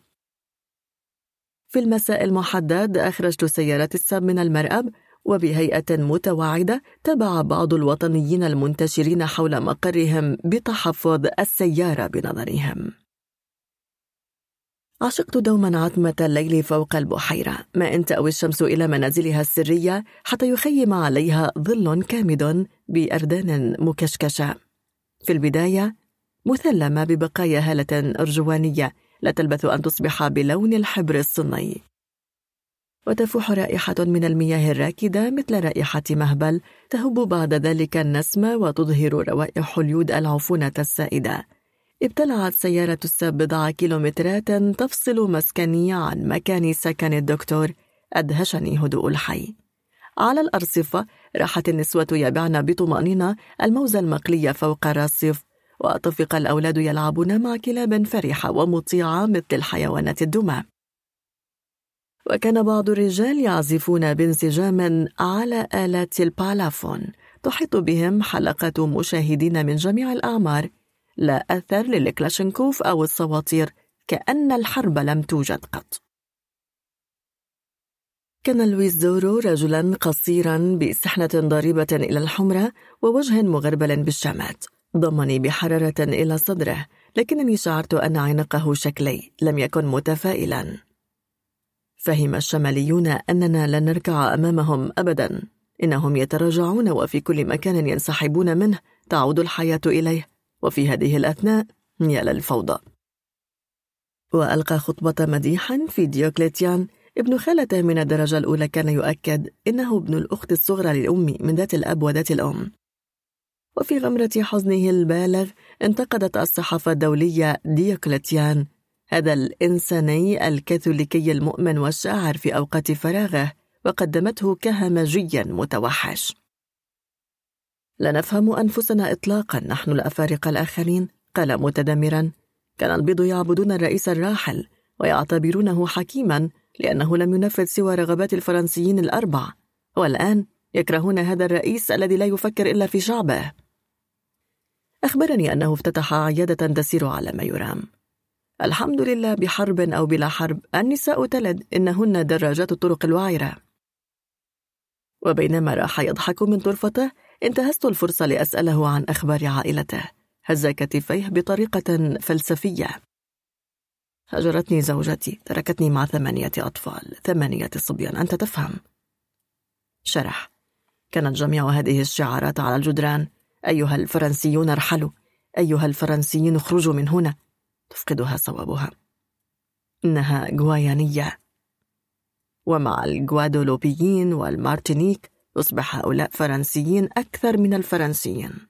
في المساء المحدد أخرجت سيارة السب من المرأب وبهيئة متواعدة تبع بعض الوطنيين المنتشرين حول مقرهم بتحفظ السيارة بنظرهم. عشقت دوما عتمة الليل فوق البحيرة. ما إن تأوي الشمس إلى منازلها السرية حتى يخيم عليها ظل كامد بأردان مكشكشة. في البداية مثلمة ببقايا هالة أرجوانية لا تلبث أن تصبح بلون الحبر الصني. وتفوح رائحة من المياه الراكدة مثل رائحة مهبل تهب بعد ذلك النسمة وتظهر روائح اليود العفونة السائدة. ابتلعت سيارة الساب بضع كيلومترات تفصل مسكني عن مكان سكن الدكتور أدهشني هدوء الحي. على الأرصفة راحت النسوة يبعن بطمأنينة الموز المقلي فوق الرصيف وطفق الأولاد يلعبون مع كلاب فرحة ومطيعة مثل الحيوانات الدمى. وكان بعض الرجال يعزفون بانسجام على آلات البالافون تحيط بهم حلقة مشاهدين من جميع الأعمار. لا أثر للكلاشينكوف أو الصواطير كأن الحرب لم توجد قط. كان لويس زورو رجلا قصيرا بسحنة ضاربة إلى الحمرة ووجه مغربل بالشمات. ضمني بحرارة إلى صدره لكنني شعرت أن عنقه شكلي لم يكن متفائلا. فهم الشماليون أننا لن نركع أمامهم أبدا. إنهم يتراجعون وفي كل مكان ينسحبون منه تعود الحياة إليه. وفي هذه الأثناء يا للفوضى وألقى خطبة مديحا في ديوكليتيان. ابن خالته من الدرجة الأولى كان يؤكد إنه ابن الأخت الصغرى للأم من ذات الأب وذات الأم. وفي غمرة حزنه البالغ انتقدت الصحافة الدولية ديوكليتيان. هذا الإنساني الكاثوليكي المؤمن والشاعر في أوقات فراغه وقدمته كهمجيا متوحش. لا نفهم أنفسنا إطلاقا. نحن الأفارقة الآخرين. قال متدمرا. كان البيض يعبدون الرئيس الراحل ويعتبرونه حكيما لأنه لم ينفذ سوى رغبات الفرنسيين الأربع. والآن يكرهون هذا الرئيس الذي لا يفكر إلا في شعبه. أخبرني أنه افتتح عيادة تسير على ما يرام. الحمد لله بحرب أو بلا حرب النساء تلد. إنهن دراجات الطرق الوعرة. وبينما راح يضحك من طرفته انتهزت الفرصة لأسأله عن أخبار عائلته. هز كتفيه بطريقة فلسفية. هجرتني زوجتي تركتني مع ثمانية أطفال ثمانية صبيان أنت تفهم. شرح. كانت جميع هذه الشعارات على الجدران. أيها الفرنسيون ارحلوا. أيها الفرنسيين اخرجوا من هنا. تفقدها صوابها. إنها جوايانية ومع الجوادولوبيين والمارتينيك يصبح هؤلاء فرنسيين أكثر من الفرنسيين.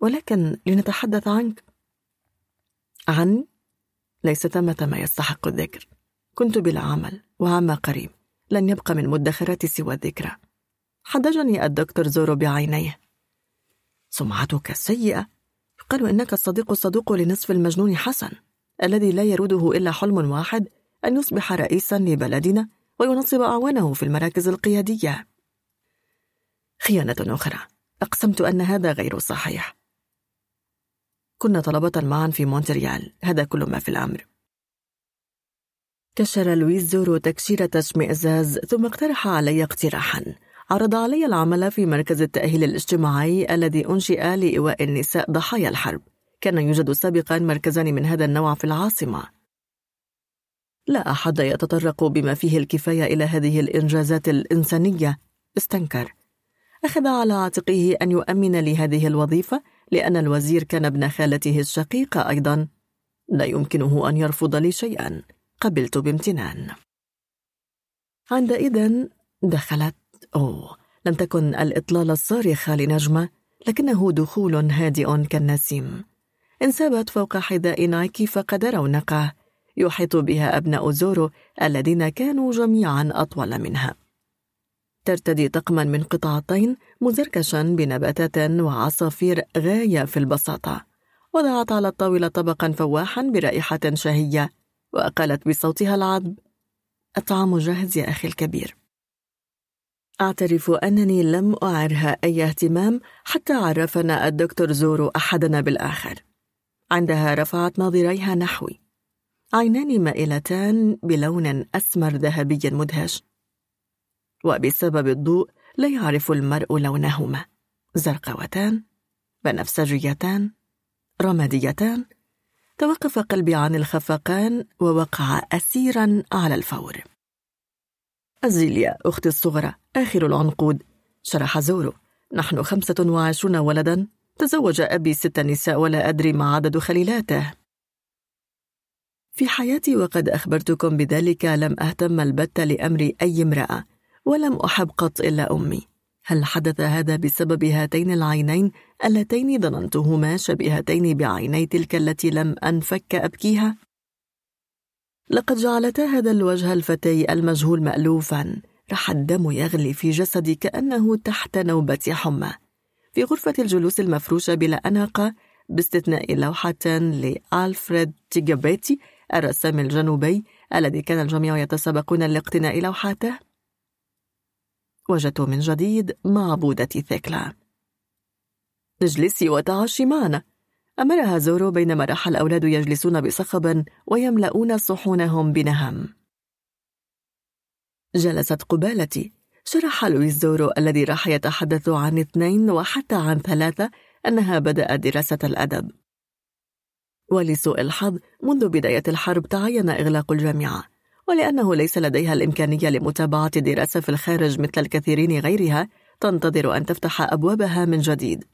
ولكن لنتحدث عنك. عن ليس ثمة ما يستحق الذكر. كنت بلا عمل وعما قريب. لن يبقى من مدخراتي سوى الذكرى. حدجني الدكتور زورو بعينيه. سمعتك سيئة. يقال إنك الصديق الصدوق لنصف المجنون حسن الذي لا يروده إلا حلم واحد أن يصبح رئيسا لبلدنا وينصب أعوانه في المراكز القيادية. خيانة أخرى. أقسمت أن هذا غير صحيح. كنا طلبة معا في مونتريال. هذا كل ما في الأمر. كشر لويس زورو تكشيرة اشمئزاز ثم اقترح علي اقتراحا. عرض علي العمل في مركز التأهيل الاجتماعي الذي أنشئ لإيواء النساء ضحايا الحرب. كان يوجد سابقا مركزان من هذا النوع في العاصمة. لا أحد يتطرق بما فيه الكفاية إلى هذه الإنجازات الإنسانية. استنكر. أخذ على عاتقه أن يؤمن لي هذه الوظيفة لأن الوزير كان ابن خالته الشقيقة أيضا. لا يمكنه أن يرفض لي شيئا. قبلت بامتنان. عندئذ دخلت. أوه لم تكن الإطلالة الصارخة لنجمة لكنه دخول هادئ كالنسيم. انسابت فوق حذاء نايكي فقد رونقه. يحيط بها أبناء زورو الذين كانوا جميعا أطول منها. ترتدي طقما من قطعتين مزركشا بنباتات وعصافير غاية في البساطة وضعت على الطاولة طبقا فواحا برائحة شهية وقالت بصوتها العذب. الطعام جاهز يا أخي الكبير. أعترف أنني لم أعرها أي اهتمام حتى عرفنا الدكتور زورو أحدنا بالآخر. عندها رفعت ناظريها نحوي. عينان مائلتان بلون أسمر ذهبي مدهش. وبسبب الضوء لا يعرف المرء لونهما. زرقاوتان بنفسجيتان رماديتان. توقف قلبي عن الخفقان ووقع أسيرا على الفور. أزيليا أختي الصغرى آخر العنقود. شرح زورو نحن خمسة وعشرون ولدا. تزوج أبي ست نساء ولا أدري ما عدد خليلاته. في حياتي وقد أخبرتكم بذلك لم أهتم البتة لأمر أي امرأة ولم أحب قط إلا أمي. هل حدث هذا بسبب هاتين العينين اللتين ظننتهما شبيهتين بعيني تلك التي لم أنفك أبكيها؟ لقد جعلتا هذا الوجه الفتي المجهول مألوفا. راح الدم يغلي في جسدي كأنه تحت نوبة حمى. في غرفة الجلوس المفروشة بلا أناقة باستثناء لوحة لألفريد تيجابيتي الرسام الجنوبي الذي كان الجميع يتسابقون لاقتناء لوحاته. وجدت من جديد معبودة ثيكلا. اجلسي وتعشي معنا أمرها زورو بينما راح الأولاد يجلسون بصخب ويملؤون صحونهم بنهم. جلست قبالتي. شرح لويس زورو الذي راح يتحدث عن اثنين وحتى عن ثلاثة أنها بدأت دراسة الأدب. ولسوء الحظ منذ بداية الحرب تعين إغلاق الجامعة ولأنه ليس لديها الإمكانية لمتابعة الدراسة في الخارج مثل الكثيرين غيرها تنتظر أن تفتح أبوابها من جديد.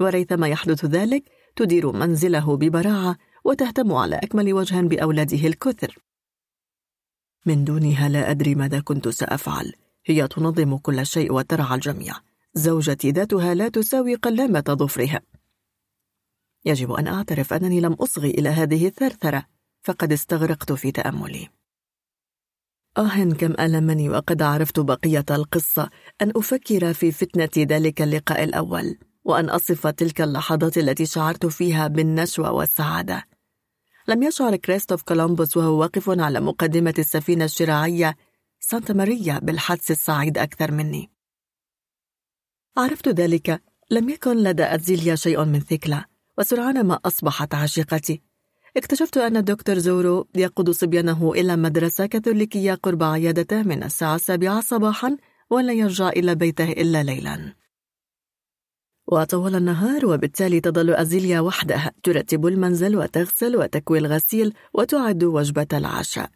وريثما يحدث ذلك تدير منزله ببراعة وتهتم على أكمل وجه بأولاده الكثر. من دونها لا أدري ماذا كنت سأفعل. هي تنظم كل شيء وترعى الجميع. زوجتي ذاتها لا تساوي قلامة ظفرها. يجب أن أعترف أنني لم أصغي إلى هذه الثرثرة فقد استغرقت في تأملي. آه كم ألمني وقد عرفت بقية القصة أن أفكر في فتنة ذلك اللقاء الأول وأن أصف تلك اللحظات التي شعرت فيها بالنشوة والسعادة. لم يشعر كريستوف كولومبوس وهو واقف على مقدمة السفينة الشراعية سانتا ماريا بالحدس السعيد أكثر مني. عرفت ذلك لم يكن لدى أزيليا شيء من ثكلة وسرعان ما أصبحت عشيقتي اكتشفت أن الدكتور زورو يقود صبيانه إلى مدرسة كاثوليكية قرب عيادته من الساعة السابعة صباحا ولا يرجع إلى بيته إلا ليلا. وطوال النهار وبالتالي تظل أزيليا وحدها ترتب المنزل وتغسل وتكوي الغسيل وتعد وجبة العشاء.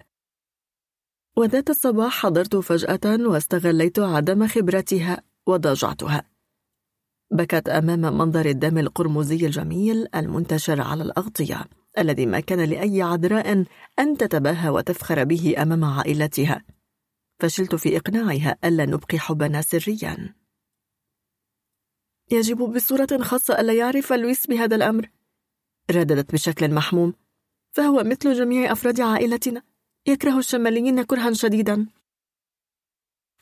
وذات الصباح حضرت فجأة واستغليت عدم خبرتها وضاجعتها بكت أمام منظر الدم القرمزي الجميل المنتشر على الأغطية الذي ما كان لأي عذراء أن تتباهى وتفخر به أمام عائلتها. فشلت في إقناعها ألا نبقي حبنا سريا. يجب بصورة خاصة ألا يعرف لويس بهذا الأمر. رددت بشكل محموم. فهو مثل جميع أفراد عائلتنا. يكره الشماليين كرها شديدا.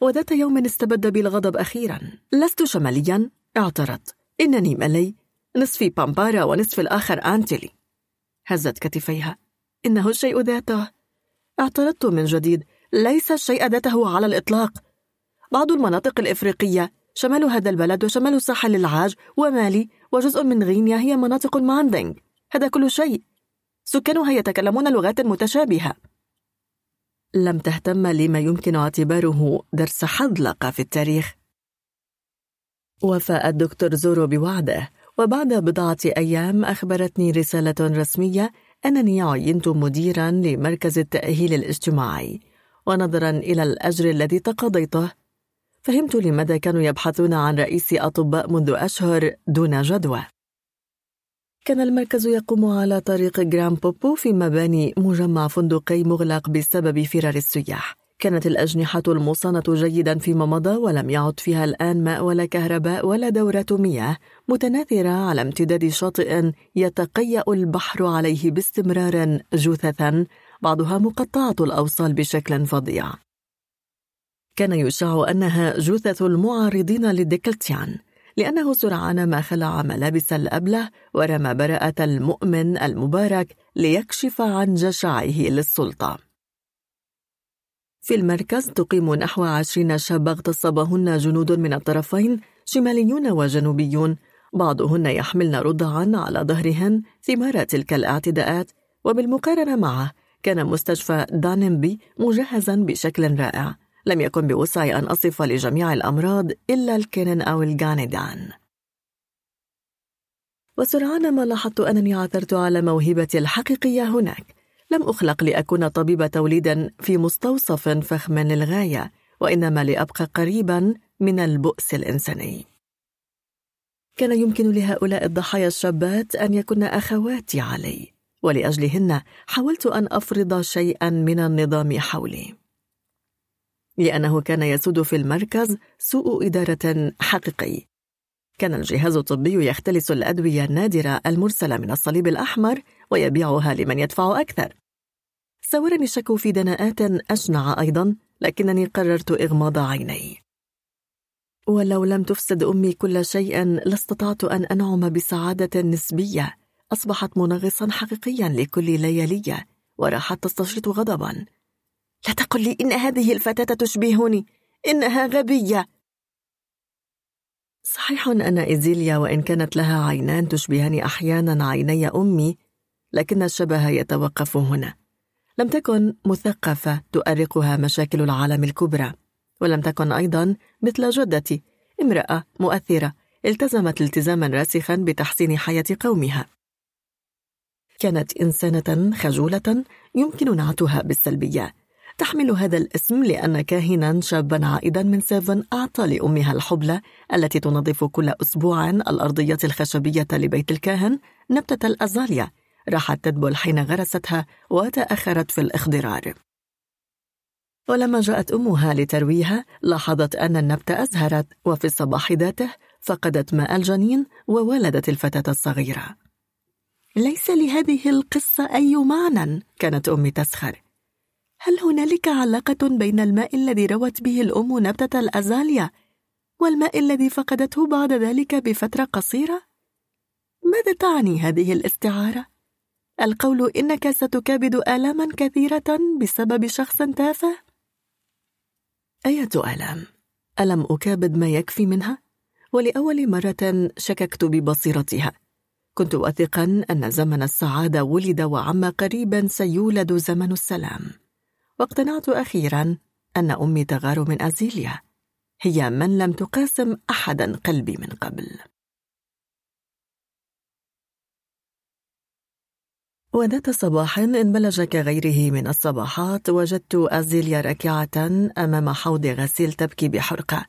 وذات يوم استبد بي الغضب أخيرا. لست شماليا. اعترضت إنني ملي نصفي بامبارا ونصف الآخر أنتلي هزت كتفيها. إنه الشيء ذاته. اعترضت من جديد. ليس الشيء ذاته على الإطلاق. بعض المناطق الإفريقية شمال هذا البلد وشمال ساحل العاج ومالي وجزء من غينيا هي مناطق ماندينغ. هذا كل شيء. سكانها يتكلمون لغات متشابهة. لم تهتم لما يمكن اعتباره درس حذلقة في التاريخ. وفى الدكتور زورو بوعده. وبعد بضعة أيام أخبرتني رسالة رسمية أنني عينت مديرا لمركز التأهيل الاجتماعي. ونظرا إلى الأجر الذي تقاضيته. فهمت لماذا كانوا يبحثون عن رئيس أطباء منذ أشهر دون جدوى. كان المركز يقوم على طريق جرام بوبو في مباني مجمع فندقي مغلق بسبب فرار السياح. كانت الأجنحة المصانة جيدا فيما مضى ولم يعد فيها الآن ماء ولا كهرباء ولا دورة مياه متناثرة على امتداد شاطئ يتقيأ البحر عليه باستمرار جثثا بعضها مقطعة الأوصال بشكل فظيع. كان يشاع أنها جثث المعارضين لديكلتيان لأنه سرعان ما خلع ملابس الأبله ورمى براءة المؤمن المبارك ليكشف عن جشعه للسلطة. في المركز تقيم نحو عشرين شابة اغتصبهن جنود من الطرفين شماليون وجنوبيون. بعضهن يحملن رضعا على ظهرهن ثمار تلك الاعتداءات. وبالمقارنة معه كان مستشفى دانمبي مجهزا بشكل رائع. لم يكن بوسعي أن أصف لجميع الأمراض إلا الكينين أو الجانيدان وسرعان ما لاحظت أنني عثرت على موهبتي الحقيقية هناك. لم أخلق لأكون طبيب توليد في مستوصف فخم للغاية وإنما لأبقى قريبا من البؤس الإنساني. كان يمكن لهؤلاء الضحايا الشابات أن يكن أخواتي علي ولأجلهن حاولت أن أفرض شيئا من النظام حولي. لأنه كان يسود في المركز سوء إدارة حقيقي. كان الجهاز الطبي يختلس الأدوية النادرة المرسلة من الصليب الأحمر ويبيعها لمن يدفع أكثر. سورني الشك في دناءات أشنع أيضا لكنني قررت إغماض عيني. ولو لم تفسد أمي كل شيء لاستطعت أن أنعم بسعادة نسبية. أصبحت منغصا حقيقيا لكل ليالية وراحت تستشرط غضبا. لا تقل لي إن هذه الفتاة تشبهني. إنها غبية. صحيح أن إيزيليا وإن كانت لها عينان تشبهان أحيانا عيني أمي لكن الشبه يتوقف هنا. لم تكن مثقفة تؤرقها مشاكل العالم الكبرى ولم تكن أيضا مثل جدتي امرأة مؤثرة التزمت التزاما راسخا بتحسين حياة قومها. كانت إنسانة خجولة يمكن نعتها بالسلبية. تحمل هذا الاسم لأن كاهنا شابا عائدا من سيفن أعطى لأمها الحبلة التي تنظف كل أسبوع الأرضية الخشبية لبيت الكاهن نبتة الأزاليا. راحت تدبل حين غرستها وتأخرت في الإخضرار ولما جاءت أمها لترويها لاحظت أن النبتة أزهرت وفي الصباح ذاته فقدت ماء الجنين وولدت الفتاة الصغيرة ليس لهذه القصة أي معنى كانت أمي تسخر هل هنالك علاقة بين الماء الذي روت به الأم نبتة الأزاليا والماء الذي فقدته بعد ذلك بفترة قصيرة؟ ماذا تعني هذه الاستعارة؟ القول إنك ستكابد آلاما كثيرة بسبب شخص تافه؟ أية آلام؟ ألم أكابد ما يكفي منها؟ ولأول مرة شككت ببصيرتها كنت واثقا أن زمن السعادة ولد وعم قريبا سيولد زمن السلام واقتنعت أخيرا أن أمي تغار من أزيليا هي من لم تقاسم أحدا قلبي من قبل وذات صباح انبلج كغيره من الصباحات وجدت أزيليا راكعة أمام حوض غسيل تبكي بحرقة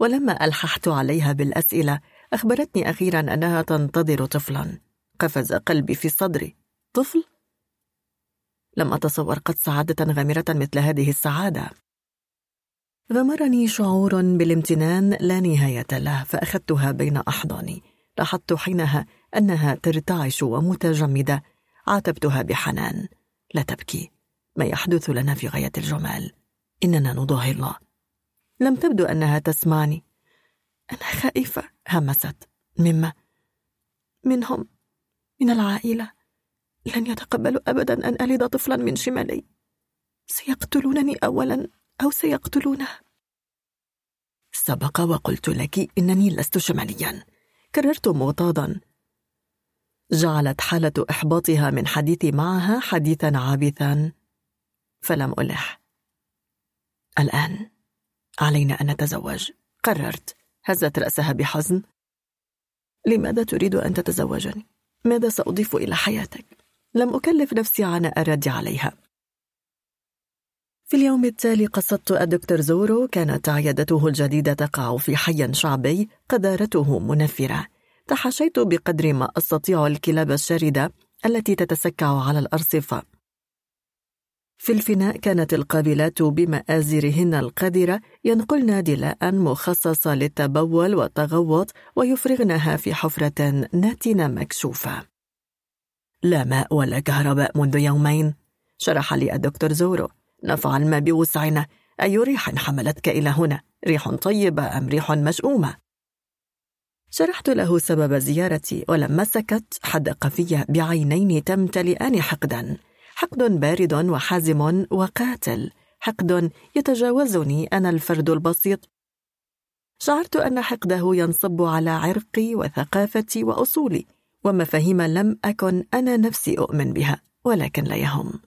ولما ألححت عليها بالأسئلة أخبرتني أخيرا أنها تنتظر طفلا. قفز قلبي في صدري طفل؟ لم أتصور قد سعادة غامرة مثل هذه السعادة. غمرني شعور بالامتنان لا نهاية له فأخذتها بين أحضاني. لاحظت حينها أنها ترتعش ومتجمدة عاتبتها بحنان. لا تبكي. ما يحدث لنا في غاية الجمال. إننا نضاهي الله. لم تبدو أنها تسمعني. أنا خائفة. همست. مما؟ منهم. من العائلة. لن يتقبلوا أبدا أن ألد طفلا من شمالي. سيقتلونني أولا أو سيقتلونه؟ سبق وقلت لك إنني لست شماليا. كررت مغتاظا جعلت حالة إحباطها من حديثي معها حديثا عابثا. فلم ألح. الآن علينا أن نتزوج. قررت. هزت رأسها بحزن. لماذا تريد أن تتزوجني؟ ماذا سأضيف إلى حياتك؟ لم أكلف نفسي عن الرد عليها. في اليوم التالي قصدت الدكتور زورو كانت عيادته الجديدة تقع في حي شعبي قذارته منفرة. تحاشيت بقدر ما أستطيع الكلاب الشاردة التي تتسكع على الأرصفة. في الفناء كانت القابلات بمآزرهن القذرة ينقلن دلاء مخصصة للتبول والتغوط ويفرغنها في حفرة ناتنة مكشوفة. لا ماء ولا كهرباء منذ يومين شرح لي الدكتور زورو. نفعل ما بوسعنا. أي ريح حملتك إلى هنا؟ ريح طيبة أم ريح مشؤومة؟ شرحت له سبب زيارتي ولما سكت حدق في بعينين تمتلئان حقدا. حقد بارد وحازم وقاتل. حقد يتجاوزني أنا الفرد البسيط. شعرت أن حقده ينصب على عرقي وثقافتي وأصولي ومفاهيم لم أكن أنا نفسي أؤمن بها ولكن لا يهم.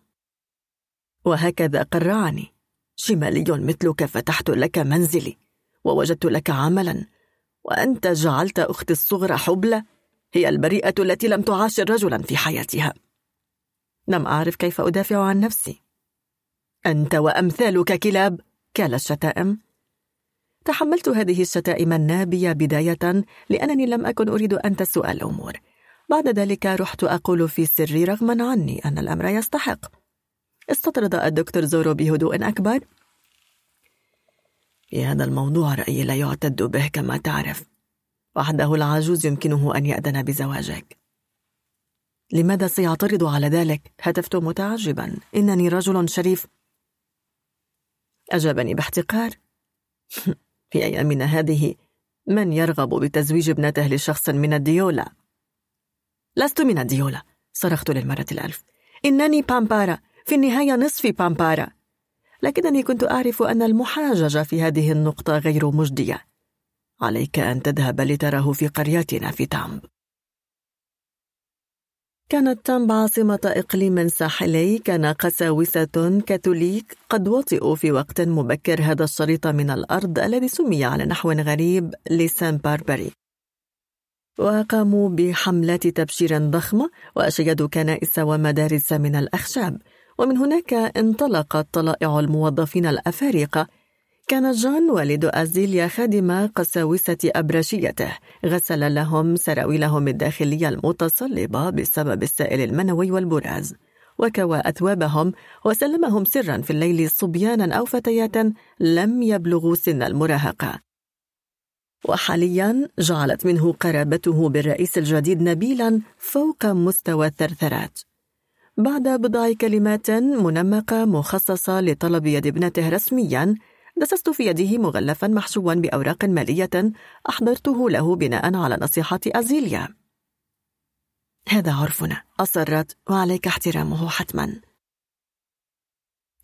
وهكذا قرعني. شمالي مثلك فتحت لك منزلي ووجدت لك عملا وأنت جعلت أختي الصغرى حبلى. هي البريئة التي لم تعاشر رجلا في حياتها. لم أعرف كيف أدافع عن نفسي. أنت وأمثالك كلاب كال الشتائم. تحملت هذه الشتائم النابية بداية لأنني لم أكن أريد أن تسوء الأمور. بعد ذلك رحت أقول في سري رغما عني أن الأمر يستحق. استطرد الدكتور زورو بهدوء أكبر. في هذا الموضوع رأيي لا يعتد به كما تعرف. وحده العجوز يمكنه أن يأذن بزواجك. لماذا سيعترض على ذلك؟ هتفت متعجبا. إنني رجل شريف. أجابني باحتقار. في أيامنا هذه من يرغب بتزويج ابنته لشخص من الديولا؟ لست من الديولا صرخت للمرة الألف. إنني بامبارا. في النهاية نصف بامبارا. لكنني كنت أعرف أن المحاججة في هذه النقطة غير مجدية. عليك أن تذهب لتراه في قريتنا في تامب. كانت تامب عاصمة إقليم ساحلي كان قساوسة كاثوليك قد وطئوا في وقت مبكر هذا الشريط من الأرض الذي سمي على نحو غريب لسان باربري وقاموا بحملات تبشير ضخمة وأشيدوا كنائس ومدارس من الأخشاب. ومن هناك انطلقت طلائع الموظفين الأفارقة. كان جون والد أزيليا خادم قساوسة أبرشيته. غسل لهم سراويلهم الداخلية المتصلبة بسبب السائل المنوي والبراز. وكوى أثوابهم وسلمهم سرا في الليل صبيانا أو فتيات لم يبلغوا سن المراهقة. وحاليا جعلت منه قرابته بالرئيس الجديد نبيلا فوق مستوى الثرثرات. بعد بضع كلمات منمقة مخصصة لطلب يد ابنته رسميا دسست في يده مغلفا محشوا بأوراق مالية أحضرته له بناء على نصيحة أزيليا. هذا عرفنا أصرت وعليك احترامه حتما.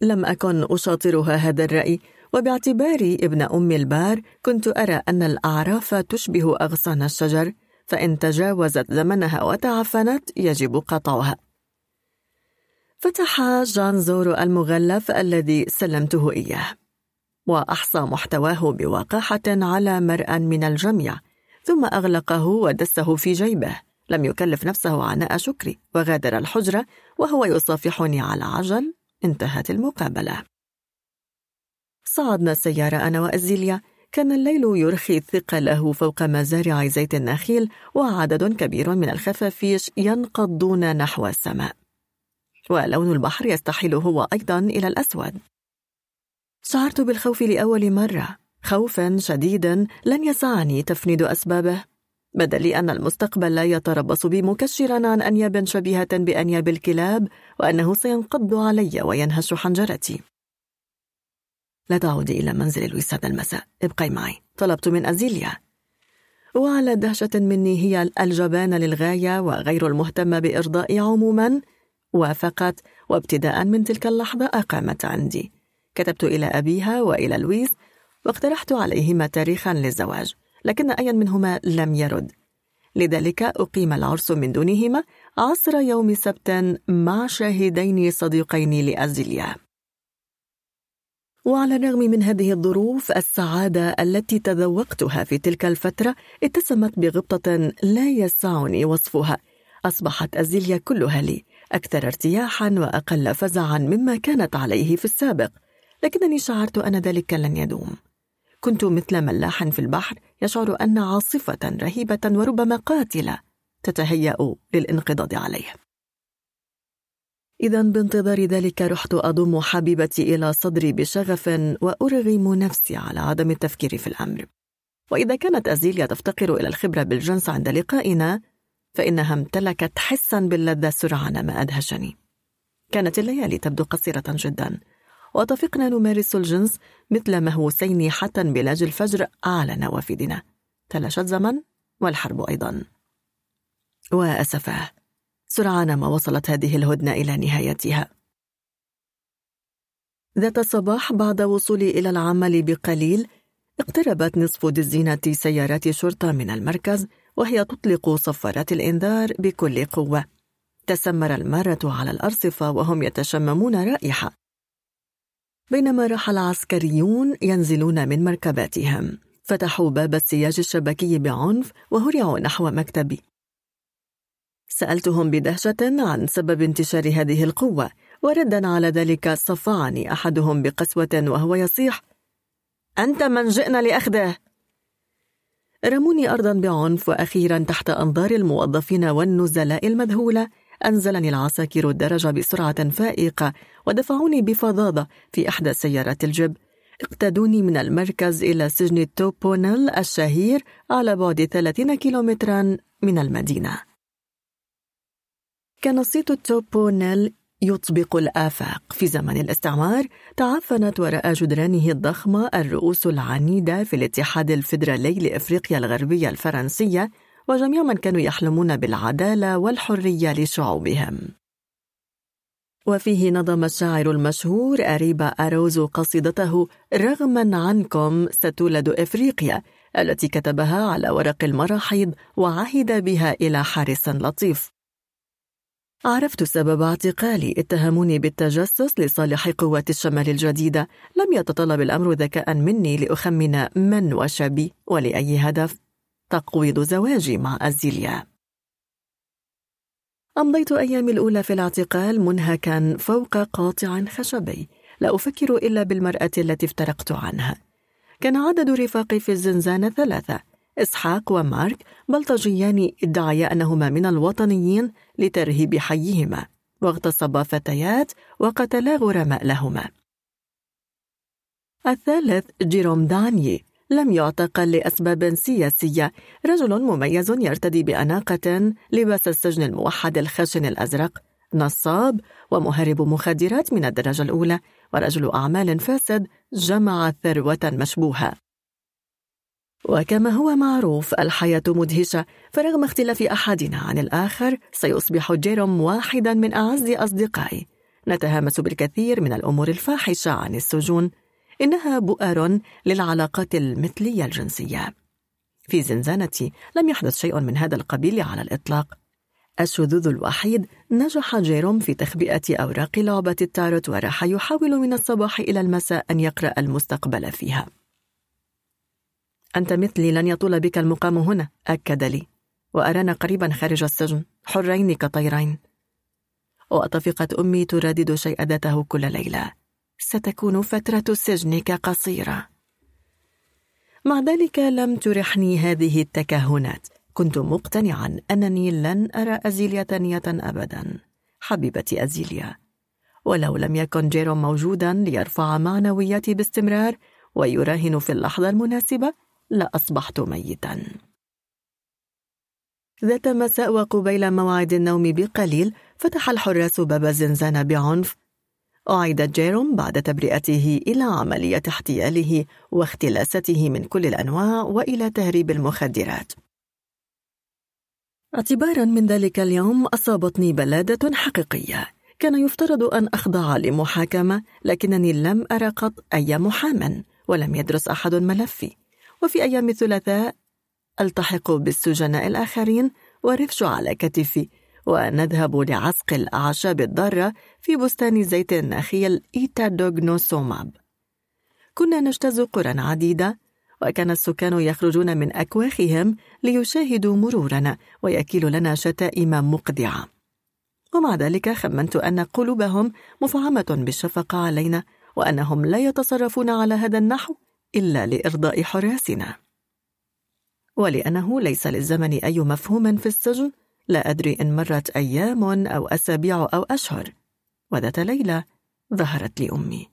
لم أكن أشاطرها هذا الرأي وباعتباري ابن أم البار كنت أرى أن الأعراف تشبه أغصان الشجر فإن تجاوزت زمنها وتعفنت يجب قطعها. فتح جان زورو المغلف الذي سلمته إياه وأحصى محتواه بوقاحة على مرأى من الجميع ثم أغلقه ودسه في جيبه لم يكلف نفسه عناء شكري وغادر الحجرة وهو يصافحني على عجل انتهت المقابلة. صعدنا السيارة أنا وأزيليا. كان الليل يرخي ثقله فوق مزارع زيت النخيل وعدد كبير من الخفافيش ينقضون نحو السماء. ولون البحر يستحيل هو أيضا إلى الأسود. شعرت بالخوف لأول مرة. خوفا شديدا لن يسعني تفنيد أسبابه. بدل أن المستقبل لا يتربص بي مكشرا عن أنياب شبيهة بأنياب الكلاب وأنه سينقض علي وينهش حنجرتي. لا تعودي إلى منزل هذا المساء. ابقي معي. طلبت من أزيليا. وعلى دهشة مني هي الجبانة للغاية وغير المهتمة بإرضائي عموما. وافقت وابتداء من تلك اللحظة أقامت عندي. كتبت إلى أبيها وإلى لويس واقترحت عليهما تاريخا للزواج لكن أي منهما لم يرد. لذلك أقيم العرس من دونهما عصر يوم سبت مع شاهدين صديقين لأزيليا وعلى الرغم من هذه الظروف السعادة التي تذوقتها في تلك الفترة اتسمت بغبطة لا يسعني وصفها. أصبحت أزيليا كلها لي. أكثر ارتياحا وأقل فزعا مما كانت عليه في السابق لكنني شعرت أن ذلك لن يدوم. كنت مثل ملاح في البحر يشعر أن عاصفة رهيبة وربما قاتلة تتهيأ للانقضاض عليه إذا بانتظار ذلك رحت أضم حبيبتي إلى صدري بشغف وأرغم نفسي على عدم التفكير في الأمر. وإذا كانت أزيليا تفتقر إلى الخبرة بالجنس عند لقائنا فإنها امتلكت حسا باللذة سرعان ما أدهشني. كانت الليالي تبدو قصيرة جدا واتفقنا نمارس الجنس مثل مهووسين حتى بلاج الفجر على نوافذنا تلاشت زمن والحرب أيضا. وأسفاه سرعان ما وصلت هذه الهدنة إلى نهايتها. ذات صباح بعد وصولي إلى العمل بقليل اقتربت نصف دزينة سيارات شرطة من المركز وهي تطلق صفارات الإنذار بكل قوة. تسمر المارة على الأرصفة وهم يتشممون رائحة. بينما راح العسكريون ينزلون من مركباتهم. فتحوا باب السياج الشبكي بعنف وهرعوا نحو مكتبي. سألتهم بدهشة عن سبب انتشار هذه القوة وردا على ذلك صفعني أحدهم بقسوة وهو يصيح أنت من جئنا لأخذه. رموني أرضا بعنف وأخيرا تحت أنظار الموظفين والنزلاء المذهولة. أنزلني العساكر الدرج بسرعة فائقة ودفعوني بفظاظة في إحدى سيارات الجب اقتادوني من المركز إلى سجن توبونيل الشهير على بعد 30 كيلومترا من المدينة. كان صيت توبونيل يطبق الآفاق. في زمن الاستعمار تعفنت وراء جدرانه الضخمة الرؤوس العنيدة في الاتحاد الفيدرالي لإفريقيا الغربية الفرنسية وجميع من كانوا يحلمون بالعدالة والحرية لشعوبهم. وفيه نظم الشاعر المشهور أريبا أروز قصيدته رغما عنكم ستولد إفريقيا التي كتبها على ورق المراحيض وعهد بها إلى حارس لطيف. عرفت سبب اعتقالي. اتهموني بالتجسس لصالح قوات الشمال الجديدة. لم يتطلب الأمر ذكاء مني لأخمن من وشبي ولأي هدف. تقويض زواجي مع أزيليا. أمضيت أيامي الأولى في الاعتقال منهكا فوق قاطع خشبي. لا أفكر إلا بالمرأة التي افترقت عنها. كان عدد رفاقي في الزنزانة ثلاثة. إسحاق ومارك بلطجيان ادعيا أنهما من الوطنيين لترهيب حيهما واغتصبا فتيات وقتلا غرماء لهما. الثالث جيروم دانيي لم يعتقل لأسباب سياسية. رجل مميز يرتدي بأناقة لباس السجن الموحد الخشن الأزرق نصاب ومهرب مخدرات من الدرجة الأولى ورجل أعمال فاسد جمع ثروة مشبوهة. وكما هو معروف الحياة مدهشة فرغم اختلاف أحدنا عن الآخر سيصبح جيروم واحدا من أعز أصدقائي. نتهامس بالكثير من الأمور الفاحشة عن السجون. إنها بؤر للعلاقات المثلية الجنسية. في زنزانتي لم يحدث شيء من هذا القبيل على الإطلاق. الشذوذ الوحيد نجح جيروم في تخبئة أوراق لعبة التاروت وراح يحاول من الصباح إلى المساء أن يقرأ المستقبل فيها. أنت مثلي لن يطول بك المقام هنا. أكد لي. وأرانا قريبا خارج السجن. حرين كطيرين. وأطفقت أمي تردد شيء ذاته كل ليلة. ستكون فترة سجنك قصيرة مع ذلك لم ترحني هذه التكهنات. كنت مقتنعا أنني لن أرى أزيليا ثانية أبدا. حبيبتي أزيليا. ولو لم يكن جيروم موجودا ليرفع معنوياتي باستمرار ويراهن في اللحظة المناسبة لأصبحت ميتا. ذات مساء وقبيل موعد النوم بقليل فتح الحراس باب الزنزانة بعنف. أعيد جيروم بعد تبرئته إلى عملية احتياله واختلاسته من كل الأنواع وإلى تهريب المخدرات. اعتبارا من ذلك اليوم أصابتني بلادة حقيقية. كان يفترض أن أخضع لمحاكمة لكنني لم أرى قط أي محامٍ ولم يدرس أحد ملفي. وفي أيام الثلاثاء ألتحق بالسجناء الآخرين ورفش على كتفي ونذهب لعسق الأعشاب الضارة في بستان زيت النخيل إيتادوغنوسوماب. كنا نجتاز قرى عديدة وكان السكان يخرجون من أكواخهم ليشاهدوا مرورنا ويكيلوا لنا شتائم مقدعة. ومع ذلك خمنت أن قلوبهم مفعمة بالشفقة علينا وأنهم لا يتصرفون على هذا النحو. إلا لإرضاء حراسنا. ولأنه ليس للزمن أي مفهوم في السجن لا أدري إن مرت أيام أو أسابيع أو أشهر. وذات ليلة ظهرت لي أمي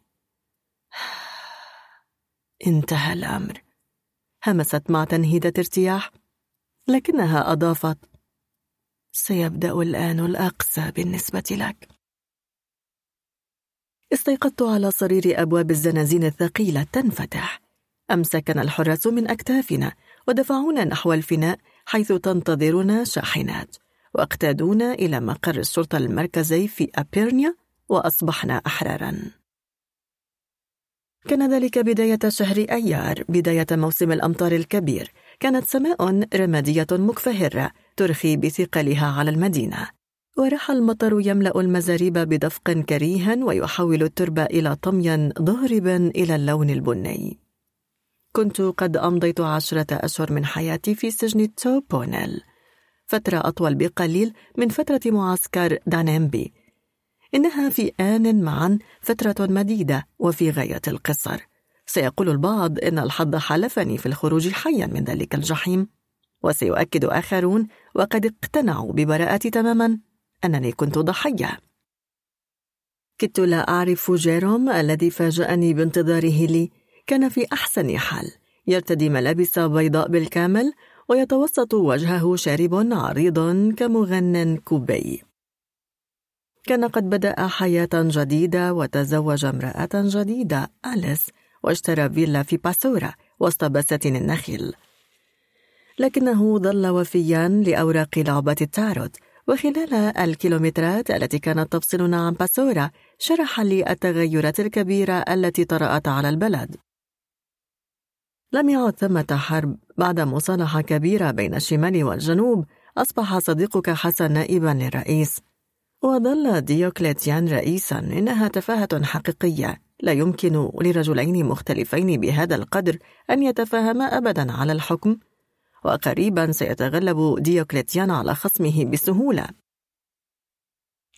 انتهى الأمر. همست مع تنهيدة ارتياح لكنها أضافت سيبدأ الآن الأقسى بالنسبة لك. استيقظت على صرير أبواب الزنازين الثقيلة تنفتح. أمسكنا الحراس من أكتافنا ودفعونا نحو الفناء حيث تنتظرنا شاحنات واقتادونا إلى مقر الشرطة المركزي في أبيرنيا وأصبحنا أحرارا. كان ذلك بداية شهر أيار بداية موسم الأمطار الكبير. كانت سماء رمادية مكفهرة ترخي بثقلها على المدينة. وراح المطر يملأ المزاريب بدفق كريها ويحول التربة إلى طمي ضارب إلى اللون البني. كنت قد أمضيت عشرة أشهر من حياتي في سجن توبونيل فترة أطول بقليل من فترة معسكر دانيمبي. إنها في آن معا فترة مديدة وفي غاية القصر. سيقول البعض إن الحظ حلفني في الخروج حيا من ذلك الجحيم. وسيؤكد آخرون وقد اقتنعوا ببراءتي تماما. أنني كنت ضحية. كدت لا أعرف جيروم الذي فاجأني بانتظاره لي. كان في أحسن حال. يرتدي ملابس بيضاء بالكامل ويتوسط وجهه شارب عريض كمغن كوبي. كان قد بدأ حياة جديدة وتزوج امرأة جديدة أليس واشترى فيلا في باسورا وسط بساتين النخيل. لكنه ظل وفيا لأوراق لعبة التاروت وخلال الكيلومترات التي كانت تفصلنا عن باسورا شرح لي التغيرات الكبيرة التي طرأت على البلد. لم يعد ثمة حرب. بعد مصالحة كبيرة بين الشمال والجنوب أصبح صديقك حسن نائبا للرئيس. وظل ديوكليتيان رئيسا إنها تفاهة حقيقية. لا يمكن لرجلين مختلفين بهذا القدر أن يتفاهما أبدا على الحكم. وقريبا سيتغلب ديوكليتيان على خصمه بسهولة.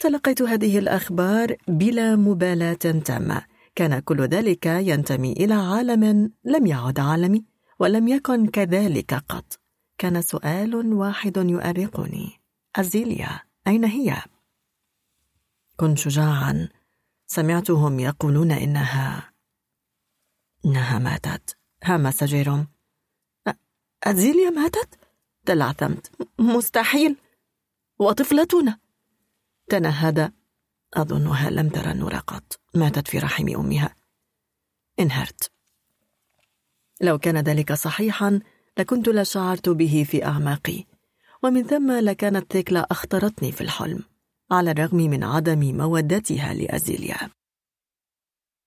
تلقيت هذه الأخبار بلا مبالاة تامة. كان كل ذلك ينتمي إلى عالم لم يعد عالمي ولم يكن كذلك قط. كان سؤال واحد يؤرقني. أزيليا أين هي؟ كن شجاعا سمعتهم يقولون إنها إنها ماتت. همس جيروم أزيليا ماتت؟ تلعثمت. مستحيل. وطفلتنا. تنهد. أظنها لم ترى النور قط. ماتت في رحم أمها. انهرت. لو كان ذلك صحيحا لكنت لشعرت به في أعماقي. ومن ثم لكانت ثيكلا أخطرتني في الحلم على الرغم من عدم مودتها لأزيليا.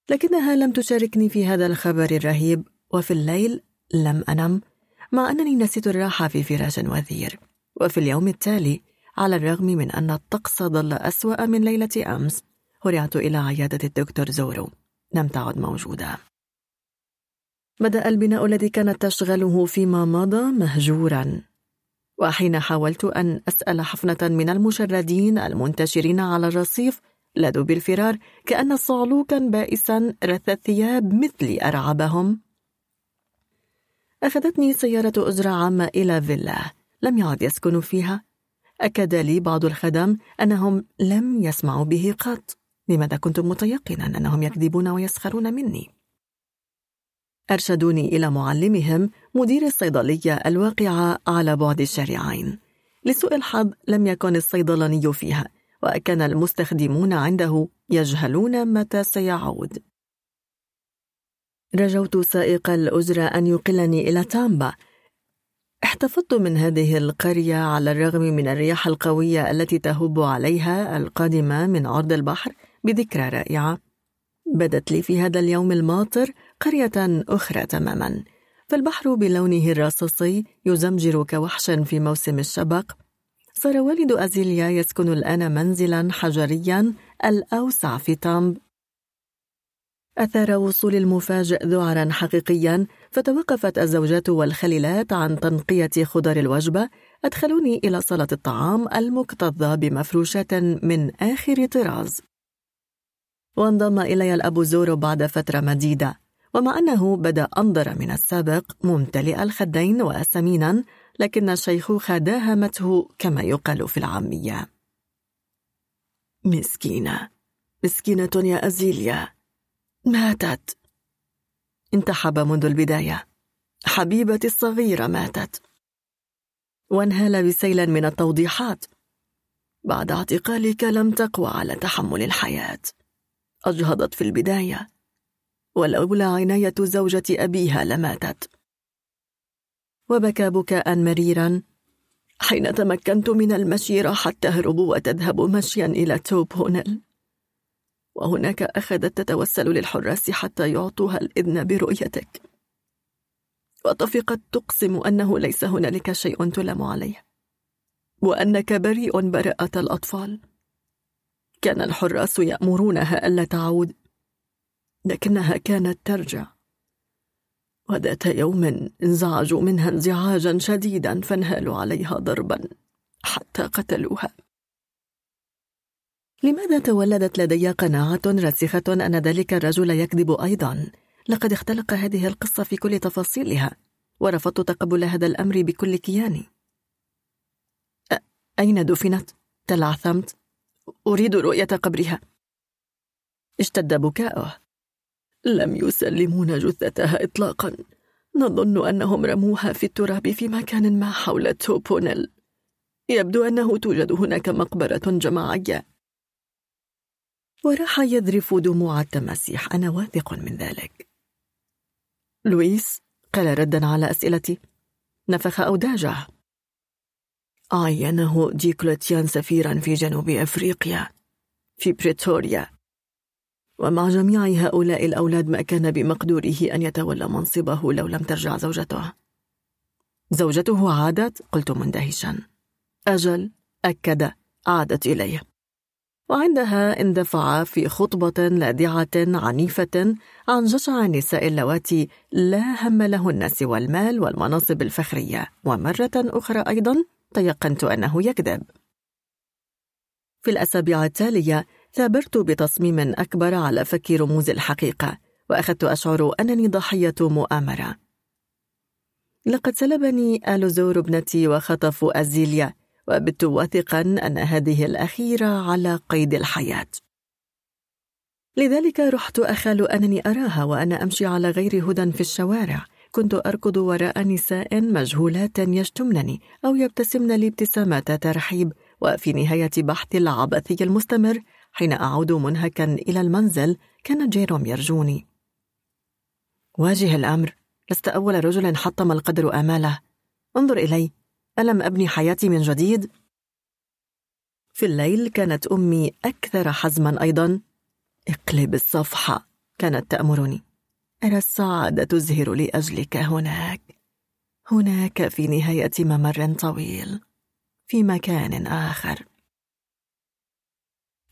لكنها لم تشاركني في هذا الخبر الرهيب وفي الليل لم أنم مع أنني نسيت الراحة في فراش وثير وفي اليوم التالي على الرغم من أن الطقس ظل أسوأ من ليلة أمس هرعت إلى عيادة الدكتور زورو. لم تعد موجودة. بدأ البناء الذي كانت تشغله فيما مضى مهجورا. وحين حاولت أن أسأل حفنة من المشردين المنتشرين على الرصيف لدوا بالفرار كأن صعلوكا بائسا رث الثياب مثلي أرعبهم أخذتني سيارة أجرة عامة إلى فيلا لم يعد يسكن فيها. أكد لي بعض الخدم أنهم لم يسمعوا به قط. لماذا كنت متيقنا أنهم يكذبون ويسخرون مني؟ أرشدوني إلى معلمهم مدير الصيدلية الواقعة على بعد الشارعين. لسوء الحظ لم يكن الصيدلاني فيها وكان المستخدمون عنده يجهلون متى سيعود. رجوت سائق الأجرة أن يقلني إلى تامبا. احتفظت من هذه القرية على الرغم من الرياح القوية التي تهب عليها القادمة من عرض البحر. بذكرى رائعة. بدت لي في هذا اليوم الماطر قرية أخرى تماما. فالبحر بلونه الرصاصي يزمجر كوحش في موسم الشبق. صار والد أزيليا يسكن الآن منزلا حجريا الأوسع في تامب أثار وصول المفاجئ ذعرا حقيقيا فتوقفت الزوجات والخليلات عن تنقية خضر الوجبة أدخلوني إلى صالة الطعام المكتظة بمفروشات من آخر طراز. وانضم إلي الأب زورو بعد فترة مديدة. ومع أنه بدأ أنظر من السابق ممتلئ الخدين وسمينا لكن الشيخوخة داهمته كما يقال في العامية. مسكينة. مسكينة يا أزيليا. ماتت. انتحب منذ البداية. حبيبتي الصغيرة ماتت. وانهال بسيل من التوضيحات. بعد اعتقالك لم تقوى على تحمل الحياة. أجهضت في البداية ولولا عناية زوجة أبيها لماتت. وبكى بكاء مريرا حين تمكنت من المشي راحت تهرب وتذهب مشيا إلى توب هونل وهناك أخذت تتوسل للحراس حتى يعطوها الإذن برؤيتك. وطفقت تقسم أنه ليس هنالك شيء تلام عليه وأنك بريء براءة الأطفال. كان الحراس يأمرونها ألا تعود لكنها كانت ترجع وذات يوم انزعجوا منها انزعاجا شديدا فانهالوا عليها ضربا حتى قتلوها لماذا تولدت لدي قناعة راسخة أن ذلك الرجل يكذب أيضا؟ لقد اختلق هذه القصة في كل تفاصيلها ورفضت تقبل هذا الأمر بكل كياني أين دفنت؟ تلعثمت أريد رؤية قبرها. اشتد بكاؤه. لم يسلمون جثتها إطلاقا. نظن أنهم رموها في التراب في مكان ما حول توبونيل. يبدو أنه توجد هناك مقبرة جماعية. وراح يذرف دموع التماسيح. أنا واثق من ذلك. لويس قال ردا على أسئلتي. نفخ أوداجه. عينه ديكلوتيان سفيرا في جنوب أفريقيا في بريتوريا. ومع جميع هؤلاء الأولاد ما كان بمقدوره أن يتولى منصبه لو لم ترجع زوجته. زوجته عادت قلت مندهشا. أجل أكد عادت إليه. وعندها اندفع في خطبة لاذعة عنيفة عن جشع النساء اللواتي لا هم لهن سوى المال والمناصب الفخرية ومرة أخرى أيضا تيقنت أنه يكذب. في الأسابيع التالية ثابرت بتصميم أكبر على فك رموز الحقيقة وأخذت أشعر أنني ضحية مؤامرة. لقد سلبني آل زور ابنتي وخطفوا أزيليا وبت واثقا أن هذه الأخيرة على قيد الحياة. لذلك رحت أخال أنني أراها وأنا أمشي على غير هدى في الشوارع كنت أركض وراء نساء مجهولات يشتمنني أو يبتسمن لي ابتسامات ترحيب وفي نهاية بحثي العبثي المستمر حين أعود منهكا إلى المنزل كان جيروم يرجوني. واجه الأمر. لست أول رجل حطم القدر آماله. انظر إلي. ألم أبني حياتي من جديد؟ في الليل كانت أمي أكثر حزما أيضا. اقلب الصفحة كانت تأمرني. أرى السعادة تزهر لأجلك هناك. هناك في نهاية ممر طويل في مكان آخر.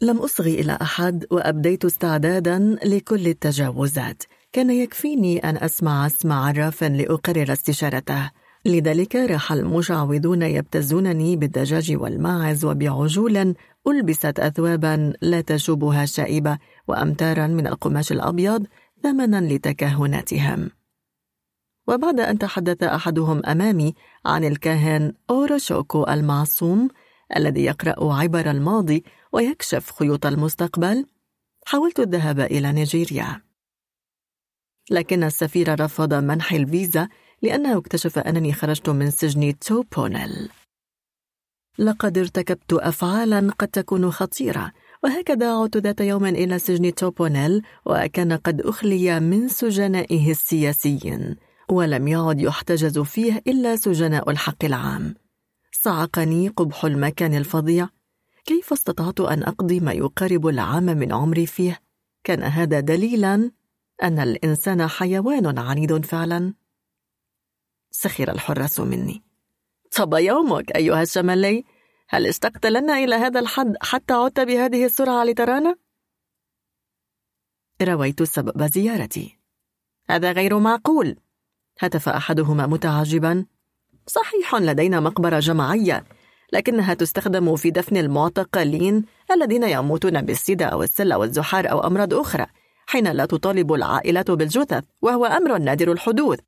لم أصغي إلى أحد وأبديت استعدادا لكل التجاوزات. كان يكفيني أن أسمع اسم عراف لأقرر استشارته. لذلك راح المشعوذون يبتزونني بالدجاج والماعز وبعجول ألبست أثوابا لا تشوبها شائبة وأمتارا من القماش الأبيض ثمنا لتكهناتهم وبعد أن تحدث أحدهم أمامي عن الكاهن أوروشوكو المعصوم الذي يقرأ عبر الماضي ويكشف خيوط المستقبل حاولت الذهاب إلى نيجيريا. لكن السفير رفض منح الفيزا لأنه اكتشف أنني خرجت من سجن توبونيل. لقد ارتكبت أفعالا قد تكون خطيرة وهكذا عدت ذات يوم إلى سجن توبونيل وكان قد أخلي من سجنائه السياسيين ولم يعد يحتجز فيه إلا سجناء الحق العام. صعقني قبح المكان الفظيع. كيف استطعت أن أقضي ما يقارب العام من عمري فيه؟ كان هذا دليلا أن الإنسان حيوان عنيد فعلا. سخر الحراس مني. طب يومك أيها الشمالي هل اشتقت لنا إلى هذا الحد حتى عدت بهذه السرعة لترانا؟ رويت سبب زيارتي. هذا غير معقول. هتف أحدهما متعجبا. صحيح لدينا مقبرة جماعية لكنها تستخدم في دفن المعتقلين الذين يموتون بالسيدة أو السل أو الزحار أو أمراض أخرى حين لا تطالب العائلات بالجثث وهو أمر نادر الحدوث.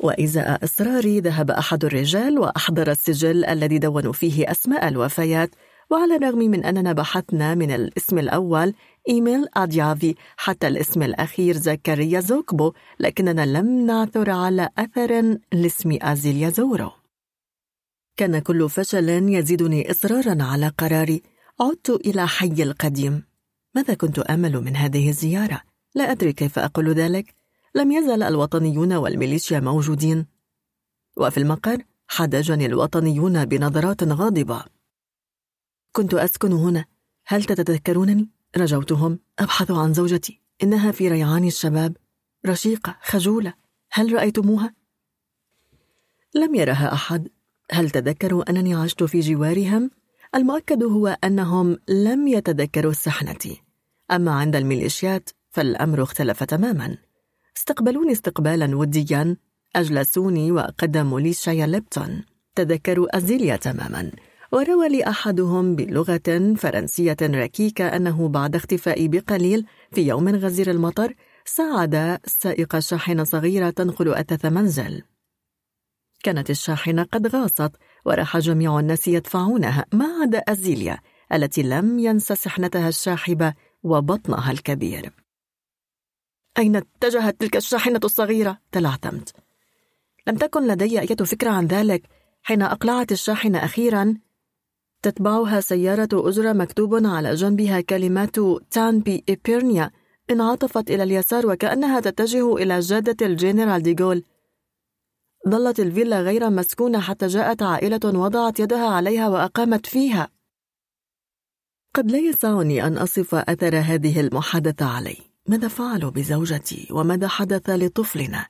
وإزاء إصراري ذهب أحد الرجال وأحضر السجل الذي دونوا فيه أسماء الوفيات وعلى الرغم من أننا بحثنا من الاسم الأول إيميل أديافي حتى الاسم الأخير زكريا زوكبو لكننا لم نعثر على أثر لاسم أزيليا زورو. كان كل فشل يزيدني إصرارا على قراري. عدت إلى حي القديم. ماذا كنت آمل من هذه الزيارة؟ لا أدري كيف أقول ذلك. لم يزل الوطنيون والميليشيا موجودين. وفي المقر حدجني الوطنيون بنظرات غاضبة. كنت أسكن هنا. هل تتذكرونني؟ رجوتهم. أبحث عن زوجتي. إنها في ريعان الشباب. رشيقة خجولة. هل رأيتموها؟ لم يرها أحد. هل تذكروا أنني عشت في جوارهم؟ المؤكد هو أنهم لم يتذكروا سحنتي أما عند الميليشيات فالأمر اختلف تماما. استقبلوني استقبالا وديا. أجلسوني وقدموا لي شاي ليبتون. تذكروا أزيليا تماما. وروى لي أحدهم بلغة فرنسية ركيكة أنه بعد اختفاء بقليل في يوم غزير المطر ساعد سائق شاحنة صغيرة تنقل أثاث منزل. كانت الشاحنة قد غاصت وراح جميع الناس يدفعونها ما عدا أزيليا التي لم ينس سحنتها الشاحبة وبطنها الكبير. أين اتجهت تلك الشاحنة الصغيرة؟ تلعثمت لم تكن لدي أي فكرة عن ذلك حين أقلعت الشاحنة أخيرا. تتبعها سيارة أجرة مكتوب على جنبها كلمات تانبي إبيرنيا. انعطفت إلى اليسار وكأنها تتجه إلى جادة الجنرال ديغول. ظلت الفيلا غير مسكونة حتى جاءت عائلة وضعت يدها عليها وأقامت فيها. قد لا يسعني أن أصف أثر هذه المحادثة علي. ماذا فعلوا بزوجتي وماذا حدث لطفلنا؟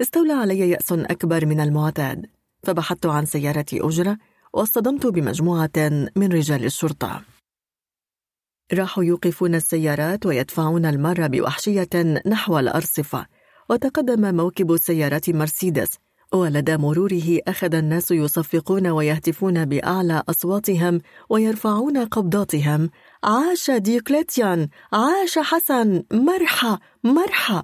استولى علي يأس أكبر من المعتاد فبحثت عن سيارة أجرة واصطدمت بمجموعة من رجال الشرطة. راحوا يوقفون السيارات ويدفعون المرة بوحشية نحو الأرصفة وتقدم موكب سيارة مرسيدس ولدى مروره أخذ الناس يصفقون ويهتفون بأعلى أصواتهم ويرفعون قبضاتهم عاش ديوكليتيان عاش حسن مرحى مرحى.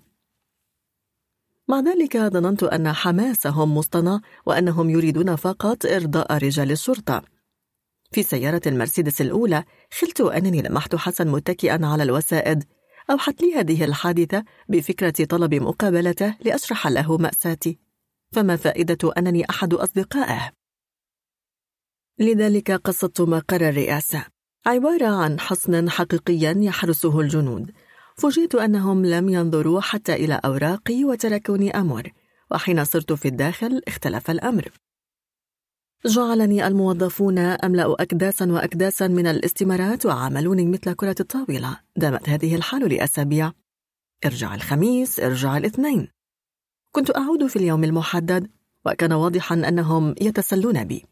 مع ذلك ظننت أن حماسهم مصطنع وأنهم يريدون فقط إرضاء رجال الشرطة. في سيارة المرسيدس الأولى خلت أنني لمحت حسن متكئا على الوسائد. أوحت لي هذه الحادثة بفكرة طلب مقابلته لأشرح له مأساتي. فما فائدة أنني أحد أصدقائه؟ لذلك قصدت مقر الرئاسة. عبارة عن حصن حقيقي يحرسه الجنود. فوجئت أنهم لم ينظروا حتى إلى أوراقي وتركوني أمر وحين صرت في الداخل اختلف الأمر. جعلني الموظفون أملأ أكداسا وأكداسا من الاستمارات وعاملوني مثل كرة الطاولة. دامت هذه الحال لأسابيع. ارجع الخميس ارجع الاثنين. كنت أعود في اليوم المحدد وكان واضحا أنهم يتسلون بي.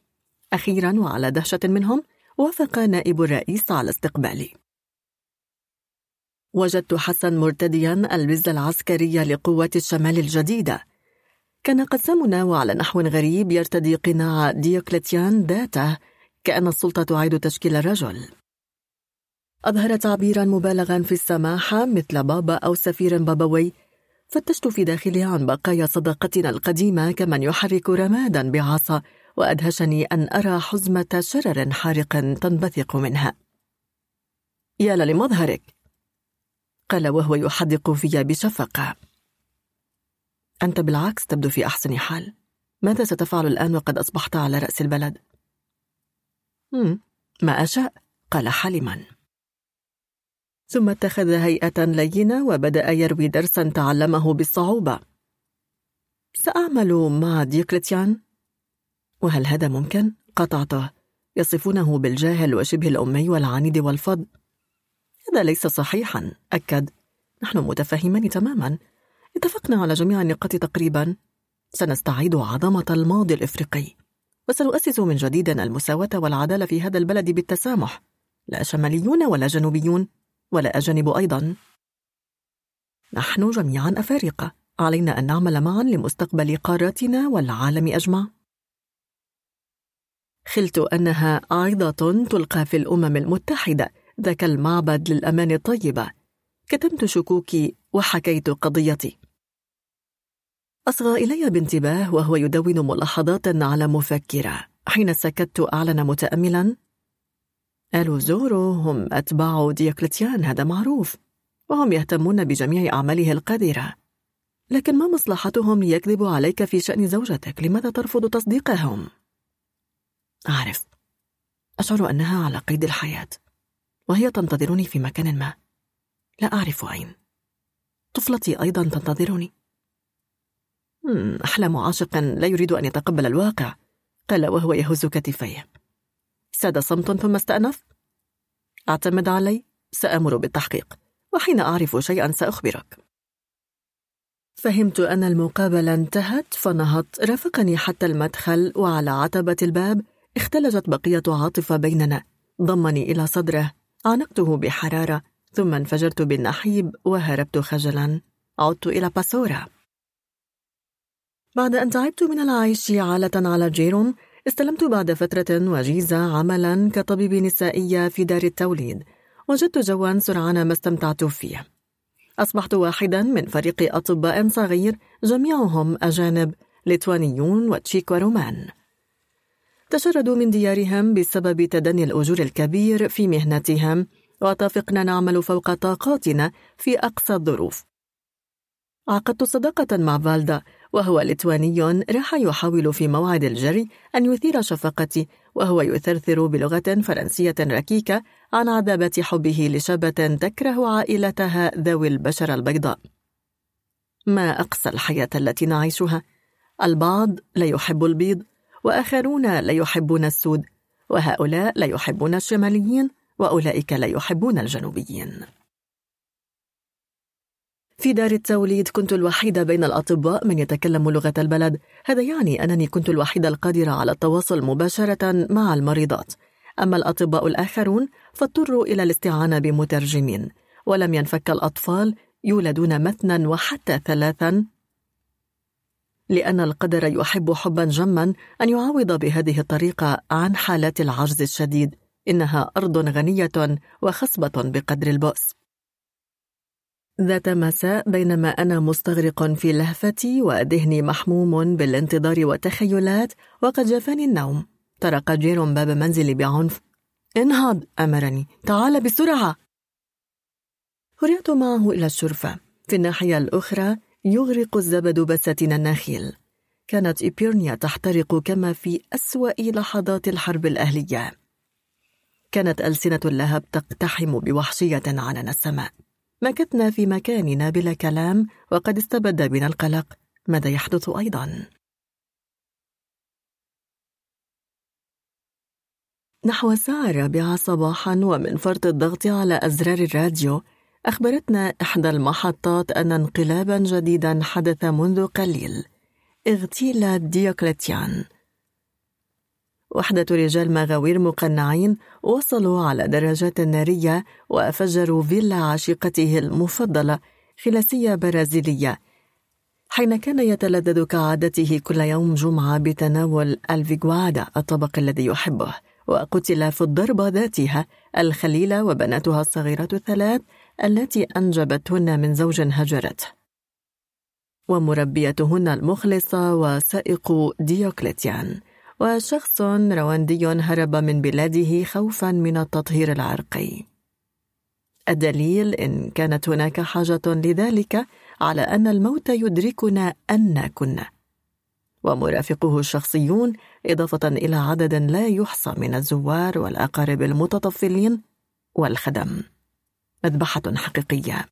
أخيرا وعلى دهشة منهم وافق نائب الرئيس على استقبالي وجدت حسن مرتديا البز العسكري لقوات الشمال الجديدة. كان قد سمن وعلى نحو غريب يرتدي قناع ديوكليتيان ذاته كأن السلطة تعيد تشكيل الرجل. أظهر تعبيرا مبالغا في السماحة مثل بابا أو سفير بابوي فتشت في داخلي عن بقايا صداقتنا القديمة كمن يحرك رمادا بعصا وأدهشني أن أرى حزمة شرر حارق تنبثق منها. يا لمظهرك قال وهو يحدق في بشفقة. أنت بالعكس تبدو في أحسن حال. ماذا ستفعل الآن وقد أصبحت على رأس البلد؟ ما أشاء قال حلما ثم اتخذ هيئة لينة وبدأ يروي درسا تعلمه بالصعوبة. سأعمل مع ديوكليتيان؟ وهل هذا ممكن؟ قطعته. يصفونه بالجاهل وشبه الأمي والعنيد والفض. هذا ليس صحيحا. أكد. نحن متفاهمان تماما. اتفقنا على جميع النقاط تقريبا. سنستعيد عظمة الماضي الإفريقي. وسنؤسس من جديد المساواة والعدالة في هذا البلد بالتسامح. لا شماليون ولا جنوبيون. ولا أجانب أيضا. نحن جميعا أفارقة. علينا أن نعمل معا لمستقبل قارتنا والعالم أجمع. خلت أنها عظة تلقى في الأمم المتحدة ذاك المعبد للأمان الطيبة. كتمت شكوكي وحكيت قضيتي. أصغى إلي بانتباه وهو يدون ملاحظات على مفكرة. حين سكت أعلن متأملا. آل زورو هم أتباع ديوكلتيان هذا معروف. وهم يهتمون بجميع أعماله القذرة لكن ما مصلحتهم ليكذبوا عليك في شأن زوجتك لماذا ترفض تصديقهم؟ أعرف. أشعر أنها على قيد الحياة وهي تنتظرني في مكان ما. لا أعرف أين. طفلتي أيضا تنتظرني. أحلام عاشق لا يريد أن يتقبل الواقع. قال وهو يهز كتفيه. ساد صمت ثم استأنف؟ أعتمد علي؟ سأمر بالتحقيق وحين أعرف شيئا سأخبرك. فهمت أن المقابلة انتهت فنهضت رافقني حتى المدخل وعلى عتبة الباب اختلجت بقية عاطفة بيننا. ضمني إلى صدره. عانقته بحرارة ثم انفجرت بالنحيب وهربت خجلا. عدت إلى باسورا. بعد أن تعبت من العيش عالة على جيروم استلمت بعد فترة وجيزة عملا كطبيب نسائية في دار التوليد. وجدت جوا سرعان ما استمتعت فيه. أصبحت واحدا من فريق أطباء صغير جميعهم أجانب ليتوانيون وتشيك ورومان تشردوا من ديارهم بسبب تدني الأجور الكبير في مهنتهم واتفقنا نعمل فوق طاقاتنا في أقصى الظروف. عقدت صداقة مع فالدا وهو ليتواني راح يحاول في موعد الجري أن يثير شفقتي وهو يثرثر بلغة فرنسية ركيكة عن عذابة حبه لشابة تكره عائلتها ذوي البشرة البيضاء. ما أقصى الحياة التي نعيشها؟ البعض لا يحب البيض وآخرون لا يحبون السود وهؤلاء لا يحبون الشماليين وأولئك لا يحبون الجنوبيين. في دار التوليد كنت الوحيدة بين الأطباء من يتكلم لغة البلد. هذا يعني أنني كنت الوحيدة القادرة على التواصل مباشرة مع المريضات. أما الأطباء الآخرون فاضطروا إلى الاستعانة بمترجمين ولم ينفك الأطفال يولدون مثنا وحتى ثلاثا لأن القدر يحب حبا جما أن يعوض بهذه الطريقة عن حالات العجز الشديد. إنها أرض غنية وخصبة بقدر البؤس. ذات مساء بينما أنا مستغرق في لهفتي وذهني محموم بالانتظار والتخيلات وقد جفاني النوم. طرق جيروم باب منزلي بعنف. انهض أمرني. تعال بسرعة. هرعت معه إلى الشرفة. في الناحية الأخرى يغرق الزبد بساتين النخيل. كانت إبيرنيا تحترق كما في أسوأ لحظات الحرب الأهلية. كانت ألسنة اللهب تقتحم بوحشية عنان السماء. مكثنا في مكاننا بلا كلام وقد استبد بنا القلق ماذا يحدث أيضا؟ نحو الساعة الرابعة صباحا ومن فرط الضغط على أزرار الراديو أخبرتنا إحدى المحطات أن انقلابا جديدا حدث منذ قليل اغتيل ديوكليتيان. وحدة رجال مغاوير مقنعين وصلوا على دراجات نارية وفجروا فيلا عشيقته المفضلة خلاسية برازيلية حين كان يتلذذ كعادته كل يوم جمعة بتناول الفيغوادا الطبق الذي يحبه وقتل في الضربة ذاتها الخليلة وبناتها الصغيرة الثلاث التي أنجبتهن من زوج هجرته ومربيتهن المخلصة وسائق ديوكليتيان. وشخص رواندي هرب من بلاده خوفا من التطهير العرقي. الدليل إن كانت هناك حاجة لذلك على أن الموت يدركنا أن كنا ومرافقه الشخصيون إضافة إلى عدد لا يحصى من الزوار والأقارب المتطفلين والخدم. مذبحة حقيقية.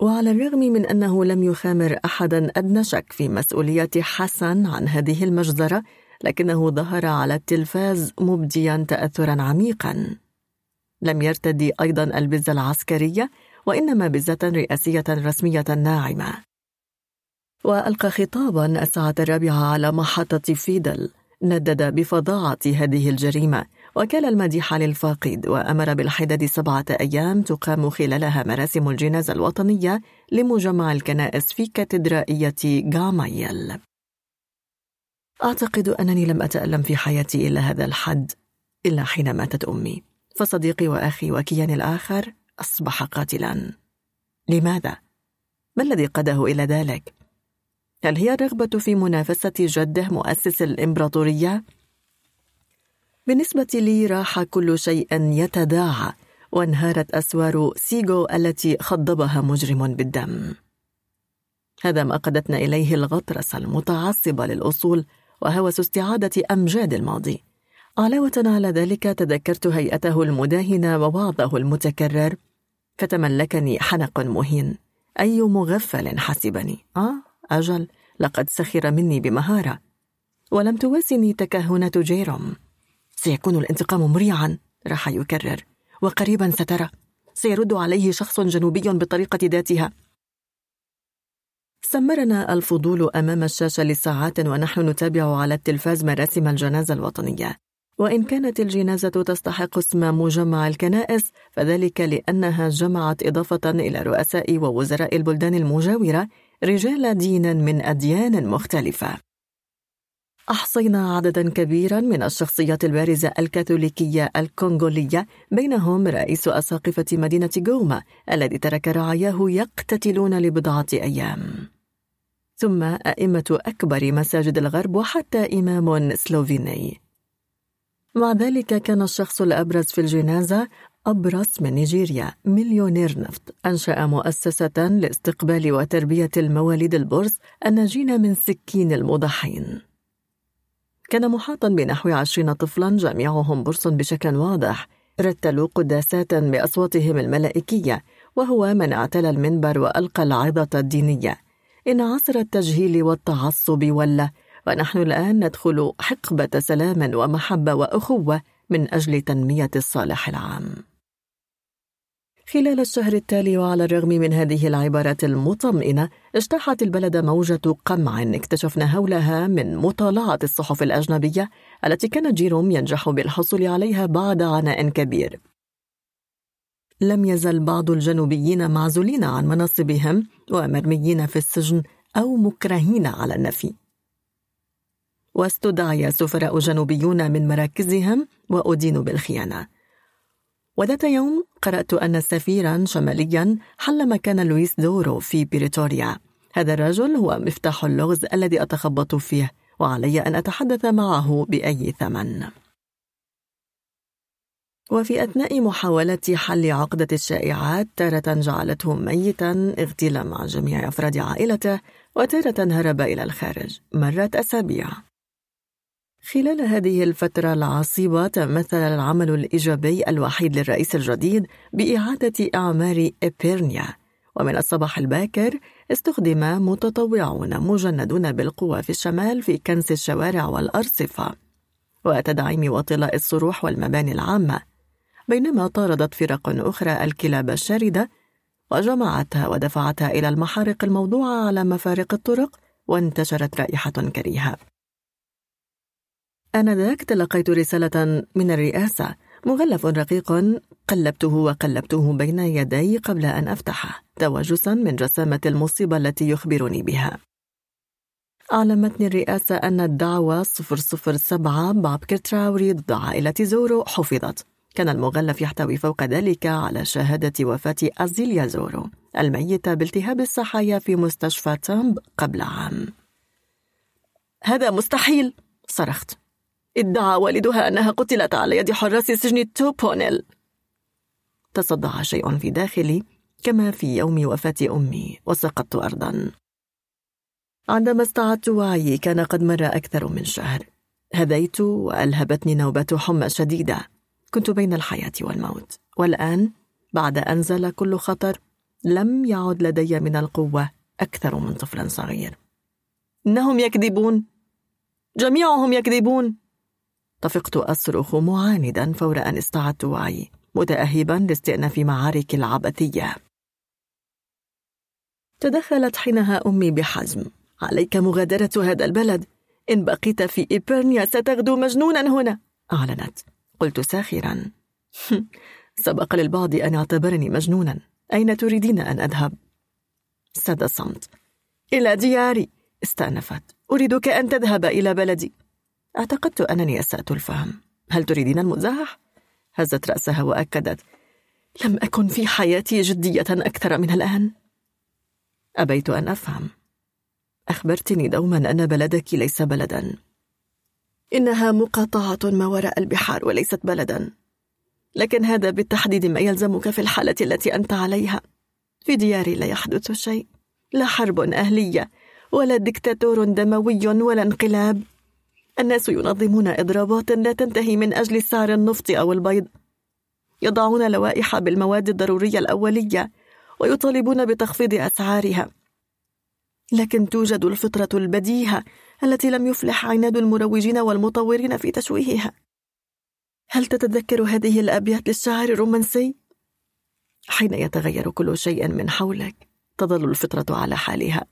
وعلى الرغم من أنه لم يخامر أحدا أدنى شك في مسؤولية حسن عن هذه المجزرة لكنه ظهر على التلفاز مبديا تأثرا عميقا. لم يرتدي أيضا البزة العسكرية وإنما بزة رئاسية رسمية ناعمة. وألقى خطابا الساعة الرابعة على محطة فيدل ندد بفظاعة هذه الجريمة وكال المديح للفاقد وأمر بالحداد سبعة أيام تقام خلالها مراسم الجنازة الوطنية لمجمع الكنائس في كاتدرائية غامايل أعتقد أنني لم أتألم في حياتي إلا هذا الحد إلا حين ماتت أمي فصديقي وأخي وكياني الآخر أصبح قاتلا لماذا؟ ما الذي قاده إلى ذلك؟ هل هي الرغبة في منافسة جده مؤسس الإمبراطورية؟ بالنسبة لي راح كل شيء يتداعى وانهارت أسوار سيغو التي خضبها مجرم بالدم. هذا ما قادتنا إليه الغطرسة المتعصبة للأصول وهوس استعادة أمجاد الماضي. علاوة على ذلك تذكرت هيئته المداهنة ووعظه المتكرر فتملكني حنق مهين أي مغفل حسبني. آه أجل لقد سخر مني بمهارة ولم توازني تكهنة جيروم سيكون الانتقام مريعا راح يكرر. وقريبا سترى سيرد عليه شخص جنوبي بالطريقة ذاتها. سمرنا الفضول أمام الشاشة لساعات ونحن نتابع على التلفاز مراسم الجنازة الوطنية. وإن كانت الجنازة تستحق اسم مجمع الكنائس فذلك لأنها جمعت إضافة إلى رؤساء ووزراء البلدان المجاورة رجال دين من أديان مختلفة. أحصينا عددا كبيرا من الشخصيات البارزة الكاثوليكية الكونغولية بينهم رئيس أساقفة مدينة غوما الذي ترك رعاياه يقتتلون لبضعة أيام. ثم أئمة أكبر مساجد الغرب وحتى إمام سلوفيني. مع ذلك كان الشخص الأبرز في الجنازة أبرص من نيجيريا مليونير نفط. أنشأ مؤسسة لاستقبال وتربية المواليد البرص الناجين من سكين المضحين. كان محاطا بنحو عشرين طفلا جميعهم برص بشكل واضح. رتلوا قداسات بأصواتهم الملائكية وهو من اعتلى المنبر وألقى العظة الدينية. إن عصر التجهيل والتعصب ولا ونحن الآن ندخل حقبة سلام ومحبة وأخوة من أجل تنمية الصالح العام. خلال الشهر التالي وعلى الرغم من هذه العبارات المطمئنة اجتاحت البلد موجة قمع اكتشفنا حولها من مطالعة الصحف الأجنبية التي كان جيروم ينجح بالحصول عليها بعد عناء كبير. لم يزل بعض الجنوبيين معزولين عن مناصبهم ومرميين في السجن أو مكرهين على النفي. واستدعي سفراء جنوبيون من مراكزهم وأدينوا بالخيانة. وذات يوم قرأت أن سفيرا شماليا حل مكان لويس دورو في بريتوريا. هذا الرجل هو مفتاح اللغز الذي أتخبط فيه وعلي أن أتحدث معه بأي ثمن. وفي أثناء محاولة حل عقدة الشائعات تارة جعلته ميتا اغتيل مع جميع أفراد عائلته وتارة هرب إلى الخارج مرت أسابيع. خلال هذه الفترة العصيبة تمثل العمل الإيجابي الوحيد للرئيس الجديد بإعادة إعمار إبيرنيا ومن الصباح الباكر استخدم متطوعون مجندون بالقوة في الشمال في كنس الشوارع والأرصفة. وتدعيم وطلاء الصروح والمباني العامة. بينما طاردت فرق أخرى الكلاب الشاردة وجمعتها ودفعتها إلى المحارق الموضوعة على مفارق الطرق وانتشرت رائحة كريهة. آنذاك تلقيت رسالة من الرئاسة. مغلف رقيق قلبته وقلبته بين يدي قبل أن أفتحه توجسا من جسامة المصيبة التي يخبرني بها. أعلمتني الرئاسة أن الدعوى 007 بابكر تراوري ضد عائلة زورو حفظت. كان المغلف يحتوي فوق ذلك على شهادة وفاة أزيليا زورو الميتة بالتهاب السحايا في مستشفى تامب قبل عام. هذا مستحيل صرخت. إدعى والدها أنها قتلت على يد حراس سجن توبونيل. تصدع شيء في داخلي كما في يوم وفاة أمي وسقطت أرضا. عندما استعدت وعي كان قد مر أكثر من شهر. هديت وألهبتني نوبة حمى شديدة. كنت بين الحياة والموت. والآن بعد أن زال كل خطر لم يعد لدي من القوة أكثر من طفل صغير. إنهم يكذبون. جميعهم يكذبون. طفقت أصرخ معاندا فور أن استعدت وعي متأهبا لاستئناف معارك العبثية. تدخلت حينها أمي بحزم عليك مغادرة هذا البلد إن بقيت في إيبرنيا ستغدو مجنونا هنا أعلنت. قلت ساخرا. سبق للبعض أن اعتبرني مجنونا أين تريدين أن أذهب؟ ساد الصمت إلى دياري استأنفت. أريدك أن تذهب إلى بلدي. أعتقدت أنني أسأت الفهم. هل تريدين المزاح؟ هزت رأسها وأكدت. لم أكن في حياتي جدية أكثر من الآن. أبيت أن أفهم. أخبرتني دوما أن بلدك ليس بلدا. إنها مقاطعة ما وراء البحار وليست بلدا. لكن هذا بالتحديد ما يلزمك في الحالة التي أنت عليها. في دياري لا يحدث شيء. لا حرب أهلية ولا دكتاتور دموي ولا انقلاب. الناس ينظمون إضرابات لا تنتهي من أجل سعر النفط أو البيض. يضعون لوائح بالمواد الضرورية الأولية ويطالبون بتخفيض أسعارها. لكن توجد الفطرة البديهة التي لم يفلح عناد المروجين والمطورين في تشويهها. هل تتذكر هذه الأبيات للشاعر الرومانسي؟ حين يتغير كل شيء من حولك تظل الفطرة على حالها.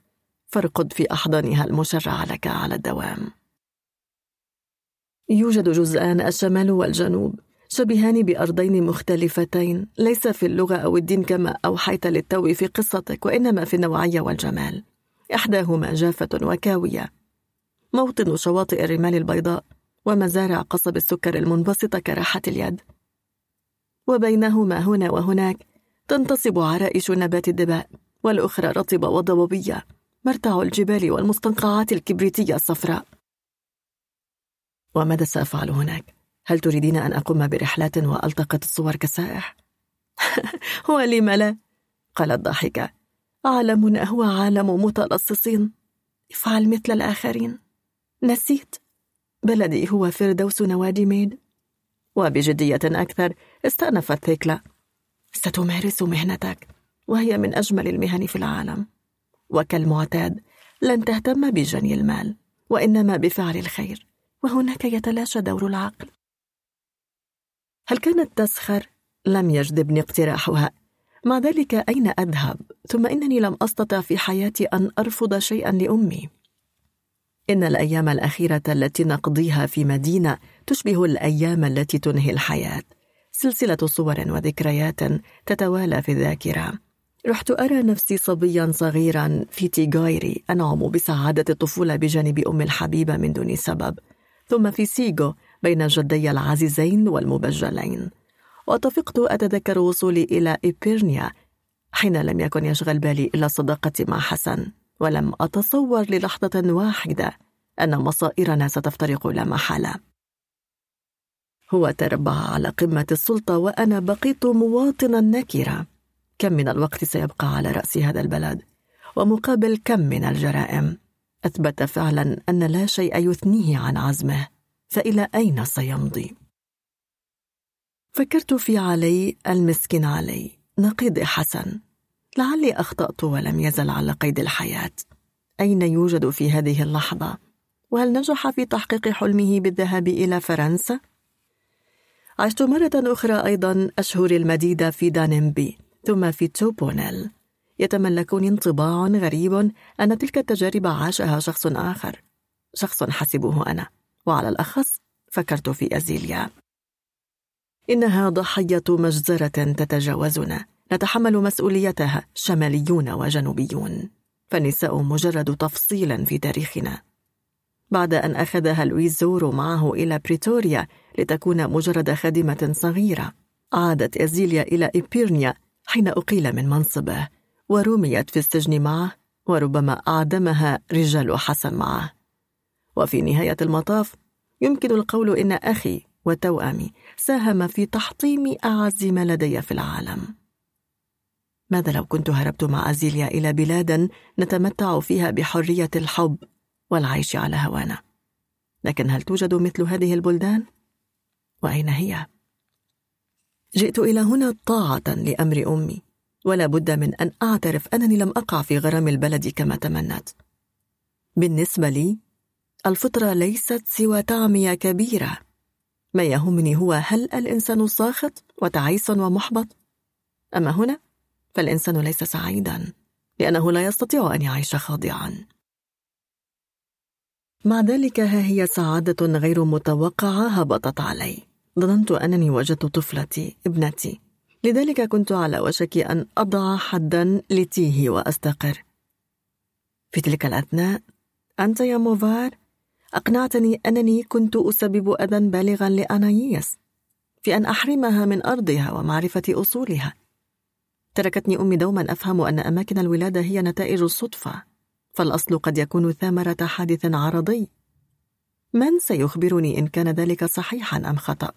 فارقد في أحضانها المشرعة لك على الدوام. يوجد جزءان الشمال والجنوب شبيهان بأرضين مختلفتين ليس في اللغة أو الدين كما أوحيت للتو في قصتك وإنما في النوعية والجمال. إحداهما جافة وكاوية. موطن شواطئ الرمال البيضاء ومزارع قصب السكر المنبسطة كراحة اليد. وبينهما هنا وهناك تنتصب عرائش نبات الدباء والأخرى رطبة وضبابية مرتع الجبال والمستنقعات الكبريتية الصفراء. وماذا سأفعل هناك؟ هل تريدين أن أقوم برحلات وألتقط الصور كسائح؟ ولم لا؟ قالت ضاحكة عالمنا هو عالم متلصصين. افعل مثل الآخرين. نسيت. بلدي هو فردوس نوادي ميد. وبجدية أكثر استأنفت ثيكلا ستمارس مهنتك وهي من أجمل المهن في العالم. وكالمعتاد لن تهتم بجني المال وإنما بفعل الخير. وهناك يتلاشى دور العقل. هل كانت تسخر؟ لم يجذبني اقتراحها. مع ذلك أين أذهب؟ ثم إنني لم أستطع في حياتي أن أرفض شيئا لأمي. إن الأيام الأخيرة التي نقضيها في مدينة تشبه الأيام التي تنهي الحياة. سلسلة صور وذكريات تتوالى في الذاكرة. رحت أرى نفسي صبيا صغيرا في تيغايري. أنعم بسعادة الطفولة بجانب امي الحبيبة من دون سبب. ثم في سيغو بين جدي العزيزين والمبجلين. واتفقت أتذكر وصولي إلى إبيرنيا حين لم يكن يشغل بالي إلا صداقتي مع حسن ولم أتصور للحظة واحدة أن مصائرنا ستفترق لا محالة. هو تربع على قمة السلطة وأنا بقيت مواطنا نكرة كم من الوقت سيبقى على رأس هذا البلد ومقابل كم من الجرائم. أثبت فعلا أن لا شيء يثنيه عن عزمه فإلى أين سيمضي؟ فكرت في علي المسكين علي نقيض حسن. لعلي أخطأت ولم يزل على قيد الحياة. أين يوجد في هذه اللحظة؟ وهل نجح في تحقيق حلمه بالذهاب إلى فرنسا؟ عشت مرة أخرى أيضا أشهر المديدة في دانمبي ثم في توبونيل. يتملكني انطباع غريب أن تلك التجارب عاشها شخص آخر شخص حسبه أنا. وعلى الأخص فكرت في أزيليا. إنها ضحية مجزرة تتجاوزنا. نتحمل مسؤوليتها شماليون وجنوبيون. فالنساء مجرد تفصيل في تاريخنا. بعد أن أخذها لويس زورو معه إلى بريتوريا لتكون مجرد خادمة صغيرة عادت إزيليا إلى إبيرنيا حين أقيل من منصبه. ورميت في السجن معه وربما أعدمها رجال حسن معه وفي نهاية المطاف يمكن القول إن أخي وتوأمي ساهم في تحطيم أعز ما لدي في العالم ماذا لو كنت هربت مع أزيليا إلى بلاد نتمتع فيها بحرية الحب والعيش على هوانا لكن هل توجد مثل هذه البلدان؟ وأين هي؟ جئت إلى هنا طاعة لأمر أمي ولا بد من أن أعترف أنني لم أقع في غرام البلد كما تمنت بالنسبة لي الفطرة ليست سوى تعمية كبيرة. ما يهمني هو هل الإنسان ساخط وتعيس ومحبط؟ أما هنا فالإنسان ليس سعيدا لأنه لا يستطيع أن يعيش خاضعا. مع ذلك ها هي سعادة غير متوقعة هبطت علي. ظننت أنني وجدت طفلتي ابنتي. لذلك كنت على وشك أن أضع حدا لتيه وأستقر. في تلك الأثناء أنت يا موفار؟ أقنعتني أنني كنت أسبب أذى بالغا لأنايس في أن أحرمها من أرضها ومعرفة أصولها. تركتني أمي دوما أفهم أن أماكن الولادة هي نتائج الصدفة فالأصل قد يكون ثمرة حادث عرضي. من سيخبرني إن كان ذلك صحيحا أم خطأ؟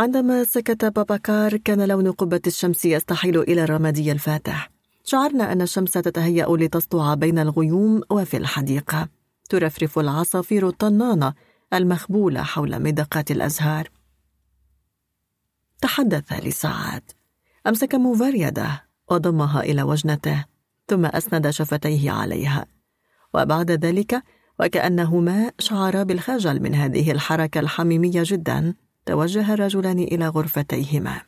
عندما سكت باباكار كان لون قبة الشمس يستحيل إلى الرمادي الفاتح. شعرنا أن الشمس تتهيأ لتسطع بين الغيوم وفي الحديقة. ترفرف العصافير الطنانة المخبولة حول مدقات الأزهار. تحدث لساعات أمسك موفار يده وضمها إلى وجنته ثم أسند شفتيه عليها. وبعد ذلك وكأنهما شعرا بالخجل من هذه الحركة الحميمية جدا. توجه الرجلان إلى غرفتيهما.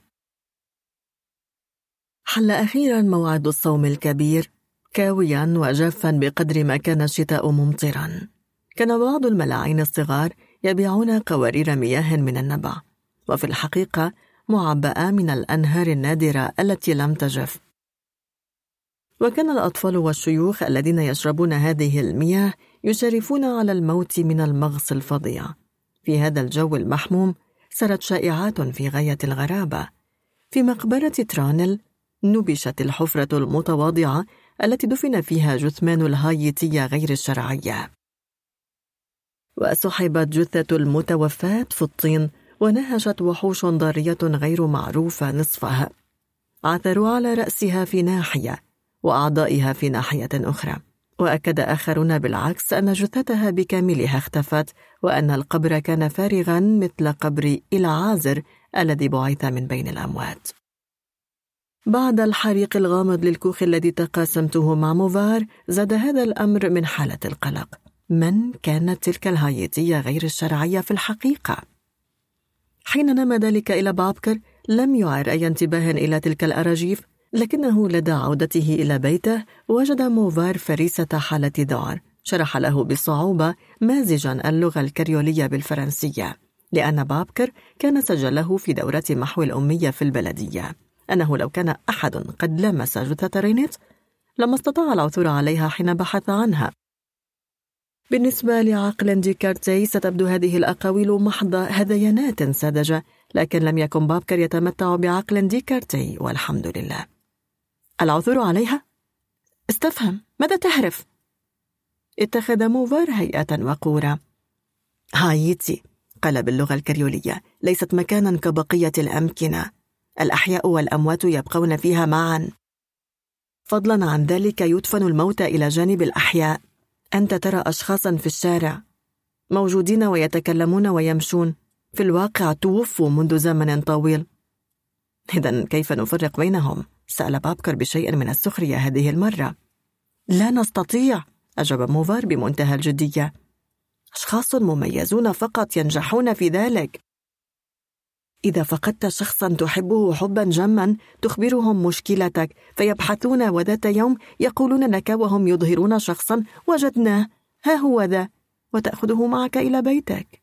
حل أخيرا موعد الصوم الكبير كاويا وجافا بقدر ما كان الشتاء ممطرا. كان بعض الملاعين الصغار يبيعون قوارير مياه من النبع وفي الحقيقة معبأة من الأنهار النادرة التي لم تجف. وكان الأطفال والشيوخ الذين يشربون هذه المياه يشرفون على الموت من المغص الفظيع. في هذا الجو المحموم سرت شائعات في غاية الغرابة. في مقبرة ترانل نبشت الحفرة المتواضعة التي دفن فيها جثمان الهايتية غير الشرعية. وسحبت جثة المتوفاة في الطين ونهشت وحوش ضارية غير معروفة نصفها. عثروا على رأسها في ناحية وأعضائها في ناحية أخرى. وأكد آخرون بالعكس أن جثتها بكاملها اختفت وأن القبر كان فارغا مثل قبر إلعازر الذي بعث من بين الأموات بعد الحريق الغامض للكوخ الذي تقاسمته مع موفار زاد هذا الأمر من حالة القلق من كانت تلك الهايتية غير الشرعية في الحقيقة؟ حين نما ذلك إلى بابكر لم يعر أي انتباه إلى تلك الأراجيف لكنه لدى عودته إلى بيته وجد موفار فريسة حالة ذعر شرح له بصعوبة مازجا اللغة الكريولية بالفرنسية لأن بابكر كان سجله في دورة محو الأمية في البلدية. أنه لو كان أحد قد لمس جثة رينيت لما استطاع العثور عليها حين بحث عنها. بالنسبة لعقل ديكارتي ستبدو هذه الأقاويل محض هذيانات ساذجة لكن لم يكن بابكر يتمتع بعقل ديكارتي والحمد لله. العثور عليها؟ استفهم ماذا تهرف؟ اتخذ موفار هيئة وقورة هايتي قال باللغة الكريولية ليست مكانا كبقية الأمكنة الأحياء والأموات يبقون فيها معا فضلا عن ذلك يدفن الموتى إلى جانب الأحياء أنت ترى أشخاصا في الشارع موجودين ويتكلمون ويمشون في الواقع توفوا منذ زمن طويل إذا كيف نفرق بينهم؟ سأل بابكر بشيء من السخرية هذه المرة. لا نستطيع أجاب موفار بمنتهى الجدية. أشخاص مميزون فقط ينجحون في ذلك. إذا فقدت شخصا تحبه حبا جما تخبرهم مشكلتك فيبحثون وذات يوم يقولون لك وهم يظهرون شخصا وجدناه. ها هو ذا وتأخذه معك إلى بيتك.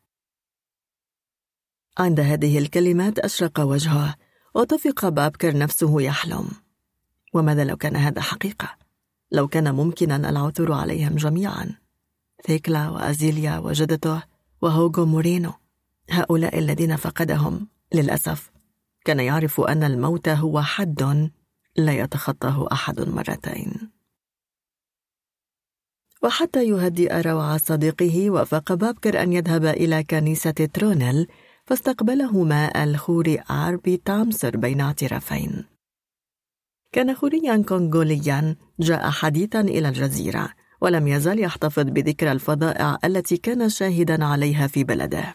عند هذه الكلمات أشرق وجهه. وطفق بابكر نفسه يحلم. وماذا لو كان هذا حقيقة؟ لو كان ممكنا العثور عليهم جميعا. ثيكلا وأزيليا وجدته وهوغو مورينو. هؤلاء الذين فقدهم للأسف كان يعرف أن الموت هو حد لا يتخطاه أحد مرتين. وحتى يهدئ روعة صديقه وافق بابكر أن يذهب إلى كنيسة ترونيل فاستقبله ماء الخور عربي تامسر بين اعترافين. كان خوريا كونغوليا جاء حديثا إلى الجزيرة ولم يزل يحتفظ بذكرى الفظائع التي كان شاهدا عليها في بلده.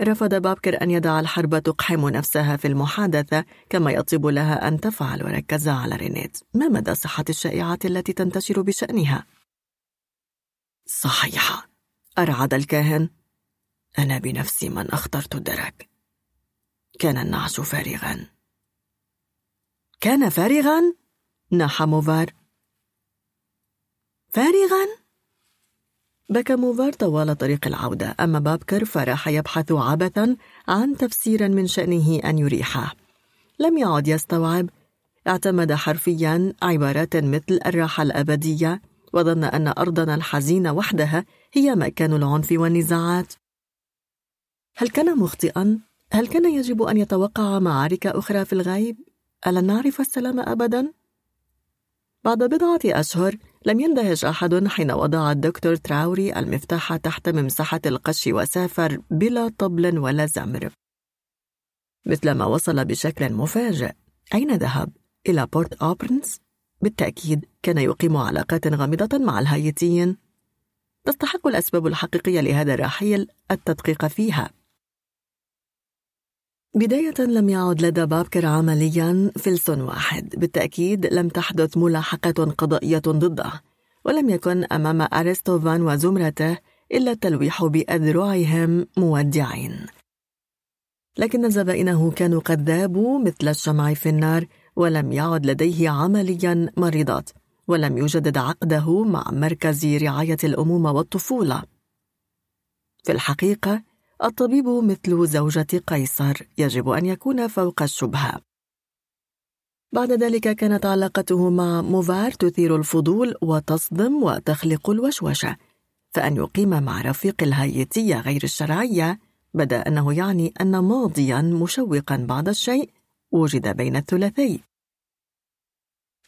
رفض بابكر أن يدع الحرب تقحم نفسها في المحادثة كما يطيب لها أن تفعل وركز على رينيت. ما مدى صحة الشائعات التي تنتشر بشأنها؟ صحيحة. أرعد الكاهن. أنا بنفسي من أخترت الدرك. كان النعش فارغا. كان فارغا؟ ناح موفار. فارغا؟ بكى موفار طوال طريق العودة. أما بابكر فراح يبحث عبثا عن تفسير من شأنه أن يريحه. لم يعد يستوعب. اعتمد حرفيا عبارات مثل الراحة الأبدية وظن أن أرضنا الحزينة وحدها هي مكان العنف والنزاعات. هل كان مخطئا؟ هل كان يجب أن يتوقع معارك أخرى في الغيب؟ ألن نعرف السلام أبدا؟ بعد بضعة أشهر لم يندهش أحد حين وضع الدكتور تراوري المفتاح تحت ممسحة القش وسافر بلا طبل ولا زمر مثلما وصل بشكل مفاجئ أين ذهب؟ إلى بورت أوبرنز؟ بالتأكيد كان يقيم علاقات غامضة مع الهايتيين تستحق الأسباب الحقيقية لهذا الرحيل التدقيق فيها بداية لم يعد لدى بابكر عمليا فلس واحد. بالتأكيد لم تحدث ملاحقة قضائية ضده ولم يكن أمام أرستوفان وزمرته إلا التلويح بأذرعهم مودعين. لكن زبائنه كانوا قد ذابوا مثل الشمع في النار ولم يعد لديه عمليا مريضات ولم يجدد عقده مع مركز رعاية الأمومة والطفولة. في الحقيقة الطبيب مثل زوجة قيصر يجب أن يكون فوق الشبهة. بعد ذلك كانت علاقته مع موفار تثير الفضول وتصدم وتخلق الوشوشة فأن يقيم مع رفيق الهايتية غير الشرعية بدأ أنه يعني أن ماضيا مشوقا بعض الشيء وجد بين الثلاثي.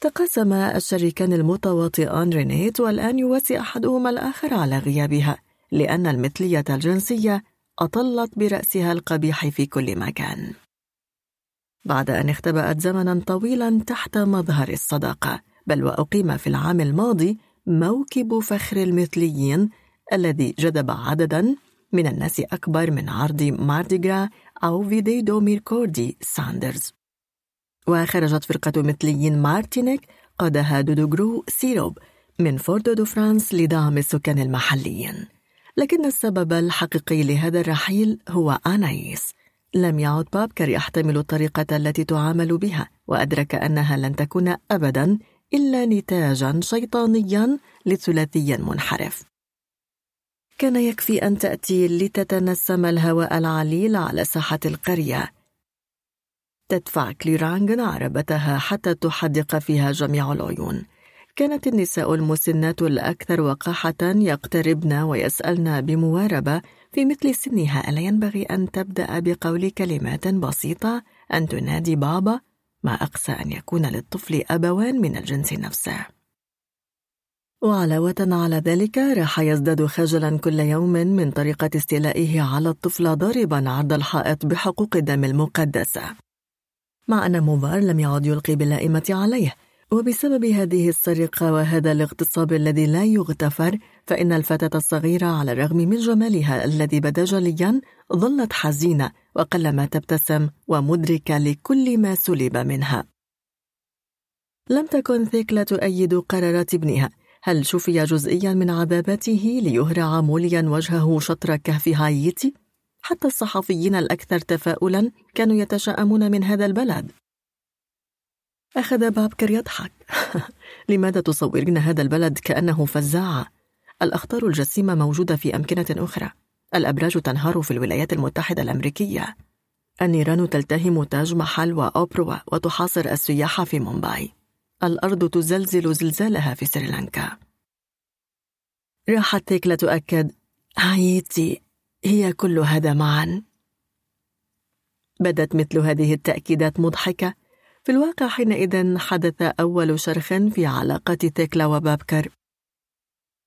تقاسم الشريكان المتواطئان رينيت والآن يواسي أحدهما الآخر على غيابها لأن المثلية الجنسية أطلت برأسها القبيح في كل مكان. بعد أن اختبأت زمنا طويلا تحت مظهر الصداقة بل وأقيم في العام الماضي موكب فخر المثليين الذي جذب عددا من الناس أكبر من عرض Mardi Gras أو vidé du mercredi des Cendres. وخرجت فرقة مثليين مارتينيك قادها دودوغرو سيروب من فور دو فرانس لدعم السكان المحليين. لكن السبب الحقيقي لهذا الرحيل هو أنايس. لم يعد بابكر يحتمل الطريقة التي تعامل بها وأدرك أنها لن تكون أبدا إلا نتاجا شيطانيا لثلاثي منحرف. كان يكفي أن تأتي لتتنسم الهواء العليل على ساحة القرية. تدفع كليرانغ عربتها حتى تحدق فيها جميع العيون. كانت النساء المسنات الأكثر وقاحة يقتربن ويسألن بمواربة في مثل سنها. ألا ينبغي أن تبدأ بقول كلمات بسيطة؟ أن تنادي بابا؟ ما أقسى أن يكون للطفل أبوان من الجنس نفسه. وعلاوة على ذلك راح يزداد خجلا كل يوم من طريقة استيلائه على الطفل ضاربا عرض الحائط بحقوق الدم المقدسة. مع أن موفار لم يعد يلقي باللائمة عليه وبسبب هذه السرقة وهذا الاغتصاب الذي لا يغتفر فإن الفتاة الصغيرة على الرغم من جمالها الذي بدا جليا ظلت حزينة وقلما تبتسم ومدركة لكل ما سلب منها. لم تكن ثيكلا تؤيد قرارات ابنها. هل شفي جزئيا من عذاباته ليهرع موليا وجهه شطر كهف هايتي؟ حتى الصحفيين الأكثر تفاؤلا كانوا يتشائمون من هذا البلد. أخذ بابكر يضحك. لماذا تصورين هذا البلد كأنه فزاعة؟ الأخطار الجسيمة موجودة في أمكنة أخرى. الأبراج تنهار في الولايات المتحدة الأمريكية. النيران تلتهم تاج محل وأوبروا وتحاصر السياح في مومباي. الأرض تزلزل زلزالها في سريلانكا. راحت تيكلا تؤكد هايتي هي كل هذا معا؟ بدت مثل هذه التأكيدات مضحكة. في الواقع حينئذ حدث أول شرخ في علاقة تيكلا وبابكر.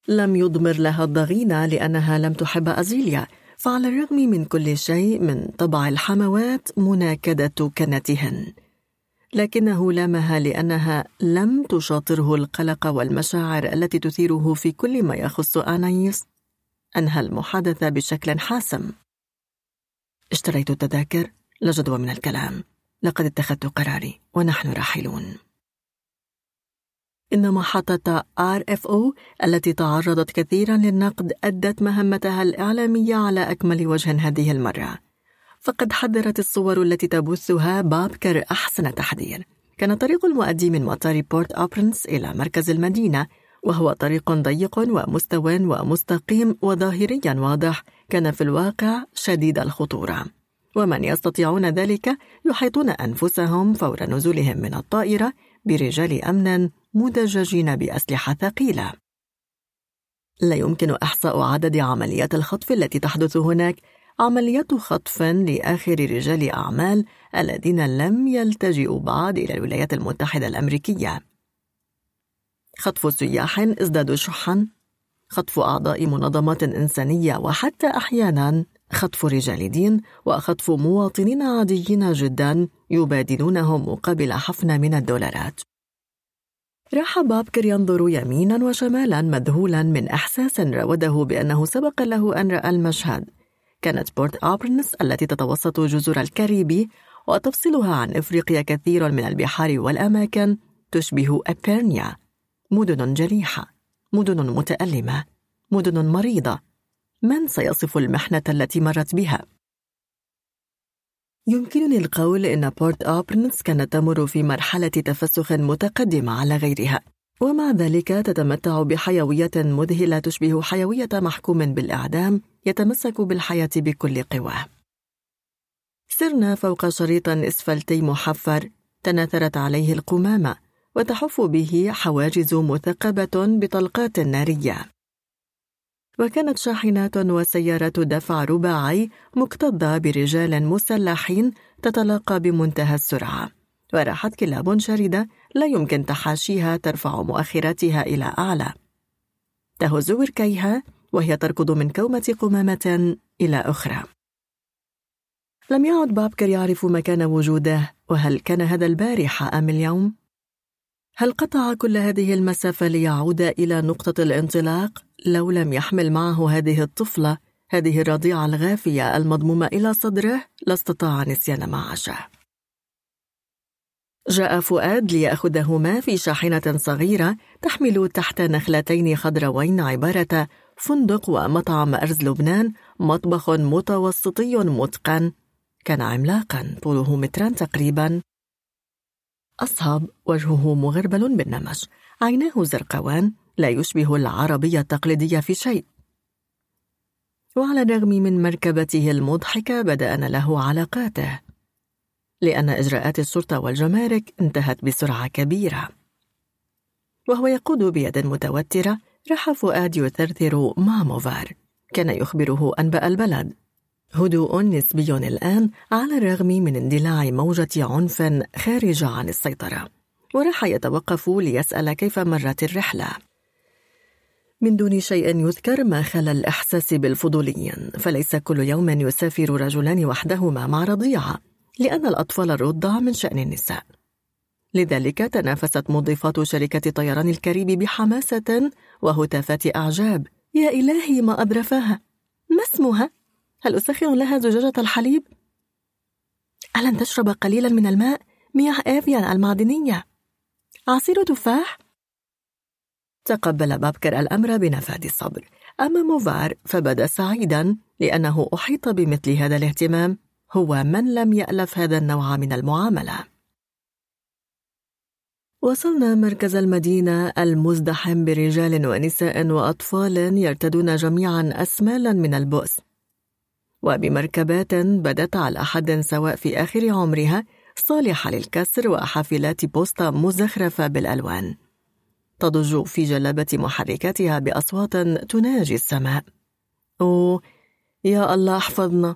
لم يضمر لها الضغينة لأنها لم تحب أزيليا فعلى الرغم من كل شيء من طبع الحموات مناكدة كنتهن. لكنه لامها لأنها لم تشاطره القلق والمشاعر التي تثيره في كل ما يخص أنايس. أنهى المحادثة بشكل حاسم. اشتريت التذاكر لا جدوى من الكلام. لقد اتخذت قراري ونحن راحلون. إن محطة RFO التي تعرضت كثيرا للنقد أدت مهمتها الإعلامية على أكمل وجه هذه المرة. فقد حذرت الصور التي تبثها بابكر أحسن تحذير. كان طريق المؤدي من مطار بورت أوبرنس إلى مركز المدينة وهو طريق ضيق ومستو ومستقيم وظاهريا واضح. كان في الواقع شديد الخطورة. ومن يستطيعون ذلك يحيطون أنفسهم فور نزولهم من الطائرة برجال أمن مدججين بأسلحة ثقيلة. لا يمكن إحصاء عدد عمليات الخطف التي تحدث هناك. عمليات خطف لآخر رجال أعمال الذين لم يلتجئوا بعد إلى الولايات المتحدة الأمريكية. خطف سياح ازدادوا شحا. خطف أعضاء منظمات إنسانية وحتى أحيانا خطف رجال دين وخطف مواطنين عاديين جدا يبادلونهم مقابل حفنة من الدولارات. راح بابكر ينظر يمينا وشمالا مذهولا من إحساس راوده بأنه سبق له أن رأى المشهد. كانت بورت أوبرنس التي تتوسط جزر الكاريبي وتفصلها عن إفريقيا كثير من البحار والأماكن تشبه أبيرنيا. مدن جريحة مدن متألمة مدن مريضة من سيصف المحنة التي مرت بها؟ يمكنني القول إن بورت أوبرنس كانت تمر في مرحلة تفسخ متقدمة على غيرها ومع ذلك تتمتع بحيوية مذهلة تشبه حيوية محكوم بالإعدام يتمسك بالحياة بكل قواه. سرنا فوق شريط إسفلتي محفر تناثرت عليه القمامة وتحف به حواجز مثقبة بطلقات نارية وكانت شاحنات وسيارات دفع رباعي مكتظة برجال مسلحين تتلاقى بمنتهى السرعة. وراحت كلاب شردة لا يمكن تحاشيها ترفع مؤخراتها إلى أعلى. تهز وركيها وهي تركض من كومة قمامة إلى أخرى. لم يعد بابكر يعرف مكان وجوده وهل كان هذا البارحة أم اليوم؟ هل قطع كل هذه المسافة ليعود إلى نقطة الانطلاق؟ لو لم يحمل معه هذه الطفلة هذه الرضيعة الغافية المضمومة إلى صدره لاستطاع نسيان ما عاشه. جاء فؤاد ليأخذهما في شاحنة صغيرة تحمل تحت نخلتين خضروين عبارة فندق ومطعم أرز لبنان مطبخ متوسطي متقن. كان عملاقا طوله متران تقريبا. أصهب وجهه مغربل بالنمش. عيناه زرقوان لا يشبه العربية التقليدية في شيء. وعلى الرغم من مركبته المضحكة بدأنا له علاقاته. لأن إجراءات الشرطة والجمارك انتهت بسرعة كبيرة. وهو يقود بيد متوترة راح فؤاد يثرثر مع موفار كان يخبره أنبأ البلد. هدوء نسبي الآن على الرغم من اندلاع موجة عنف خارجة عن السيطرة. وراح يتوقف ليسأل كيف مرت الرحلة. من دون شيء يذكر ما خلا الإحساس بالفضوليين فليس كل يوم يسافر رجلان وحدهما مع رضيعة لأن الأطفال الرضع من شأن النساء. لذلك تنافست مضيفات شركة طيران الكاريبي بحماسة وهتافات أعجاب. يا إلهي ما أظرفاها ما اسمها؟ هل أسخن لها زجاجة الحليب؟ ألن تشرب قليلا من الماء؟ مياه آفيان المعدنية عصير تفاح؟ تقبل بابكر الأمر بنفاد الصبر أما موفار فبدأ سعيدا لأنه أحيط بمثل هذا الاهتمام هو من لم يألف هذا النوع من المعاملة وصلنا مركز المدينة المزدحم برجال ونساء وأطفال يرتدون جميعا أسمالا من البؤس وبمركبات بدت على حد سواء في آخر عمرها صالحة للكسر وحافلات بوسطة مزخرفة بالألوان. تضج في جلبة محركاتها بأصوات تناجي السماء. أوه يا الله احفظنا.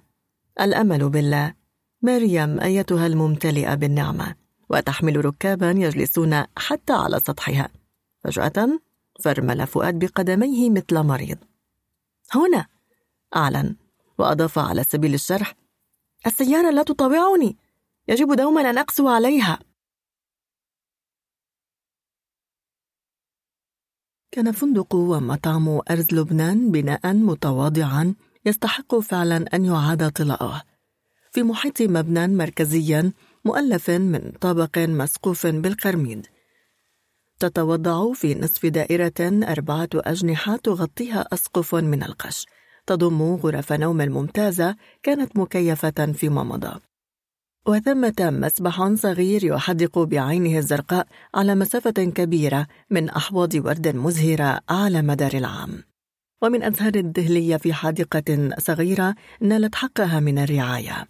الأمل بالله. مريم أيتها الممتلئة بالنعمة وتحمل ركابا يجلسون حتى على سطحها. فجأة فرمل فؤاد بقدميه مثل مريض. هنا أعلن. وأضاف على سبيل الشرح السيارة لا تطاوعني يجب دوما أن أقسو عليها. كان فندق ومطعم أرز لبنان بناء متواضعا يستحق فعلا أن يعاد طلاؤه في محيط مبنى مركزي مؤلف من طابق مسقوف بالقرميد. تتوضع في نصف دائرة أربعة أجنحة تغطيها أسقف من القش. تضم غرف نوم ممتازة كانت مكيفة فيما مضى وثمة مسبح صغير يحدق بعينه الزرقاء على مسافة كبيرة من أحواض ورد مزهرة على مدار العام. ومن أزهار الدهلية في حديقة صغيرة نالت حقها من الرعاية.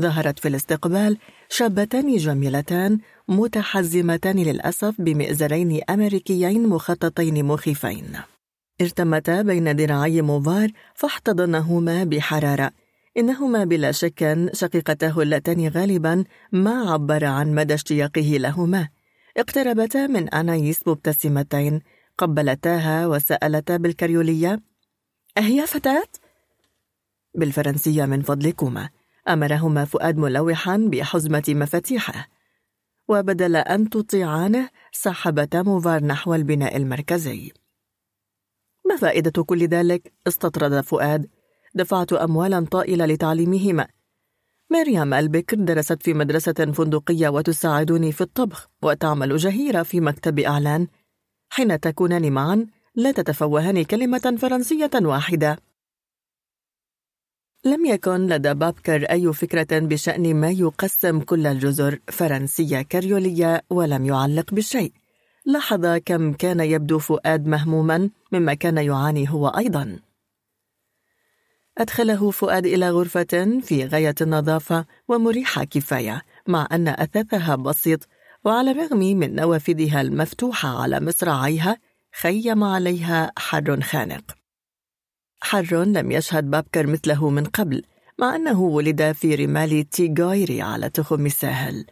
ظهرت في الاستقبال شابتان جميلتان متحزمتان للأسف بمئزرين أمريكيين مخططين مخيفين. ارتمتا بين ذراعي موفار فاحتضنهما بحرارة. إنهما بلا شك شقيقتاه اللتان غالبا ما عبر عن مدى اشتياقه لهما. اقتربتا من أنايس مبتسمتين. قبلتاها وسألتا بالكريولية. أهي فتاة؟ بالفرنسية من فضلكما. أمرهما فؤاد ملوحا بحزمة مفاتيحه. وبدل أن تطيعانه سحبتا موفار نحو البناء المركزي. ما فائدة كل ذلك؟ استطرد فؤاد. دفعت أموالا طائلة لتعليمهما. مريم البكر درست في مدرسة فندقية وتساعدني في الطبخ وتعمل جهيرة في مكتب إعلان. حين تكونان معا لا تتفوهان كلمة فرنسية واحدة. لم يكن لدى بابكر أي فكرة بشأن ما يقسم كل الجزر فرنسية كريولية ولم يعلق بشيء. لاحظ كم كان يبدو فؤاد مهموما مما كان يعاني هو أيضا. أدخله فؤاد إلى غرفة في غاية النظافة ومريحة كفاية مع أن أثاثها بسيط وعلى الرغم من نوافذها المفتوحة على مصراعيها خيم عليها حر خانق. حر لم يشهد بابكر مثله من قبل مع أنه ولد في رمال تيغايري على تخم الساحل.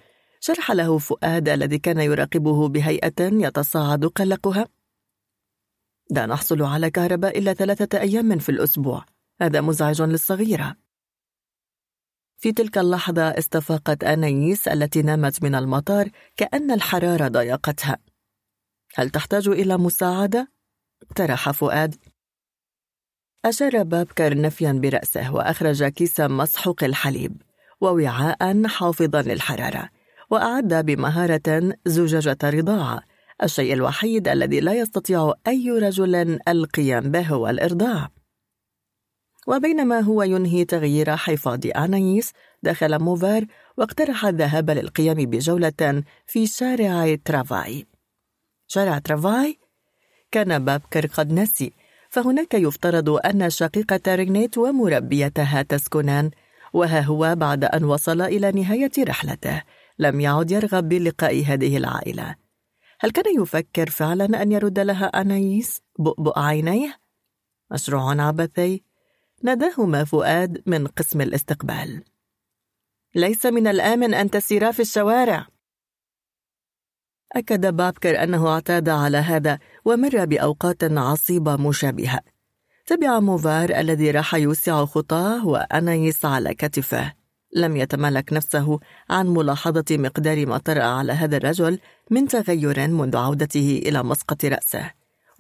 شرح له فؤاد الذي كان يراقبه بهيئة يتصاعد قلقها. لا نحصل على كهرباء إلا ثلاثة أيام في الأسبوع. هذا مزعج للصغيرة. في تلك اللحظة استفاقت أنايس التي نامت من المطار كأن الحرارة ضايقتها هل تحتاج إلى مساعدة؟ اقترح فؤاد. أشار بابكر نفيا برأسه وأخرج كيس مسحوق الحليب ووعاء حافظا للحرارة. وأعد بمهارة زجاجة رضاعة الشيء الوحيد الذي لا يستطيع أي رجل القيام به هو الإرضاع. وبينما هو ينهي تغيير حفاض أنايس دخل موفار واقترح الذهاب للقيام بجولة في شارع ترافاي. شارع ترافاي؟ كان بابكر قد نسي فهناك يفترض أن شقيقة رينيت ومربيتها تسكنان وها هو بعد أن وصل إلى نهاية رحلته. لم يعد يرغب بلقاء هذه العائلة. هل كان يفكر فعلا أن يرد لها أنايس بؤبؤ عينيه؟ مشروع عبثي. ناداهما فؤاد من قسم الاستقبال. ليس من الآمن أن تسيرا في الشوارع. أكد بابكر أنه اعتاد على هذا ومر بأوقات عصيبة مشابهة. تبع موفار الذي راح يوسع خطاه وأنايس على كتفه. لم يتمالك نفسه عن ملاحظة مقدار ما طرأ على هذا الرجل من تغير منذ عودته إلى مسقط رأسه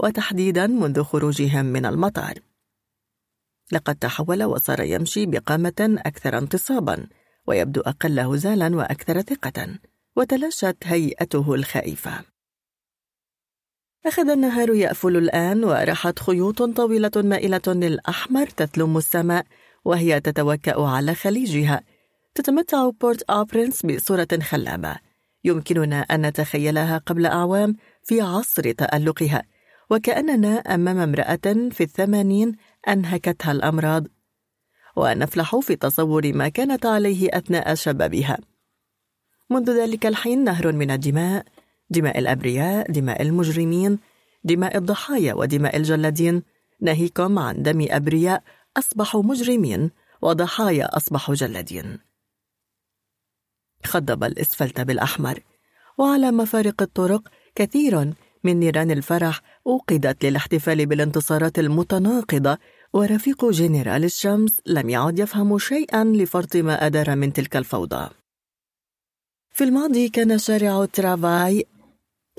وتحديدا منذ خروجهم من المطار. لقد تحول وصار يمشي بقامة أكثر انتصابا ويبدو أقل هزالا وأكثر ثقة وتلاشت هيئته الخائفة. أخذ النهار يأفل الآن ورحت خيوط طويلة مائلة للأحمر تثلم السماء وهي تتوكأ على خليجها تتمتع بورت أوبرنس بصورة خلابة. يمكننا أن نتخيلها قبل أعوام في عصر تألقها وكأننا أمام امرأة في الثمانين أنهكتها الأمراض. ونفلح في تصور ما كانت عليه أثناء شبابها. منذ ذلك الحين نهر من الدماء دماء الأبرياء دماء المجرمين دماء الضحايا ودماء الجلادين. ناهيكم عن دم أبرياء أصبحوا مجرمين وضحايا أصبحوا جلادين. خضب الإسفلت بالأحمر. وعلى مفارق الطرق كثير من نيران الفرح أوقدت للاحتفال بالانتصارات المتناقضة ورفيق جنرال الشمس لم يعد يفهم شيئا لفرط ما أدار من تلك الفوضى. في الماضي كان شارع ترافاي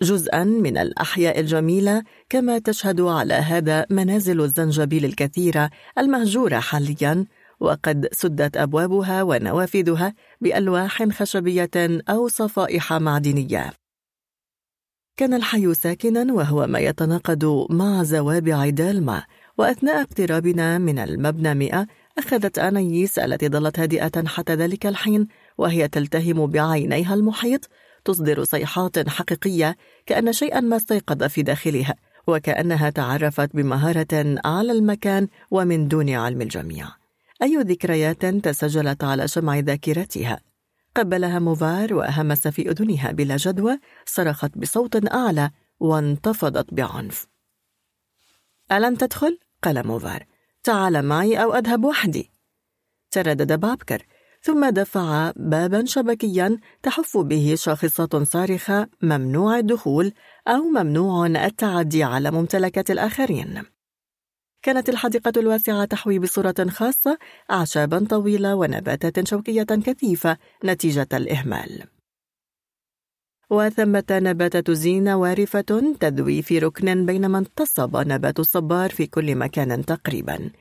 جزءا من الأحياء الجميلة كما تشهد على هذا منازل الزنجبيل الكثيرة المهجورة حاليا وقد سدت أبوابها ونوافذها بألواح خشبية أو صفائح معدنية. كان الحي ساكنا وهو ما يتناقض مع زوابع دالما وأثناء اقترابنا من المبنى مئة أخذت أنايس التي ظلت هادئة حتى ذلك الحين وهي تلتهم بعينيها المحيط تصدر صيحات حقيقية كأن شيئا ما استيقظ في داخلها وكأنها تعرفت بمهارة على المكان ومن دون علم الجميع. أي ذكريات تسجلت على شمع ذاكرتها؟ قبلها موفار وهمس في أذنها بلا جدوى صرخت بصوت أعلى وانتفضت بعنف. ألن تدخل؟ قال موفار تعال معي أو أذهب وحدي. تردد بابكر. ثم دفع بابا شبكيا تحف به شاخصات صارخة ممنوع الدخول أو ممنوع التعدي على ممتلكات الآخرين. كانت الحديقة الواسعة تحوي بصورة خاصة أعشابا طويلة ونباتات شوكية كثيفة نتيجة الإهمال. وثمة نباتة زينة وارفة تذوي في ركن بينما انتصب نبات الصبار في كل مكان تقريبا.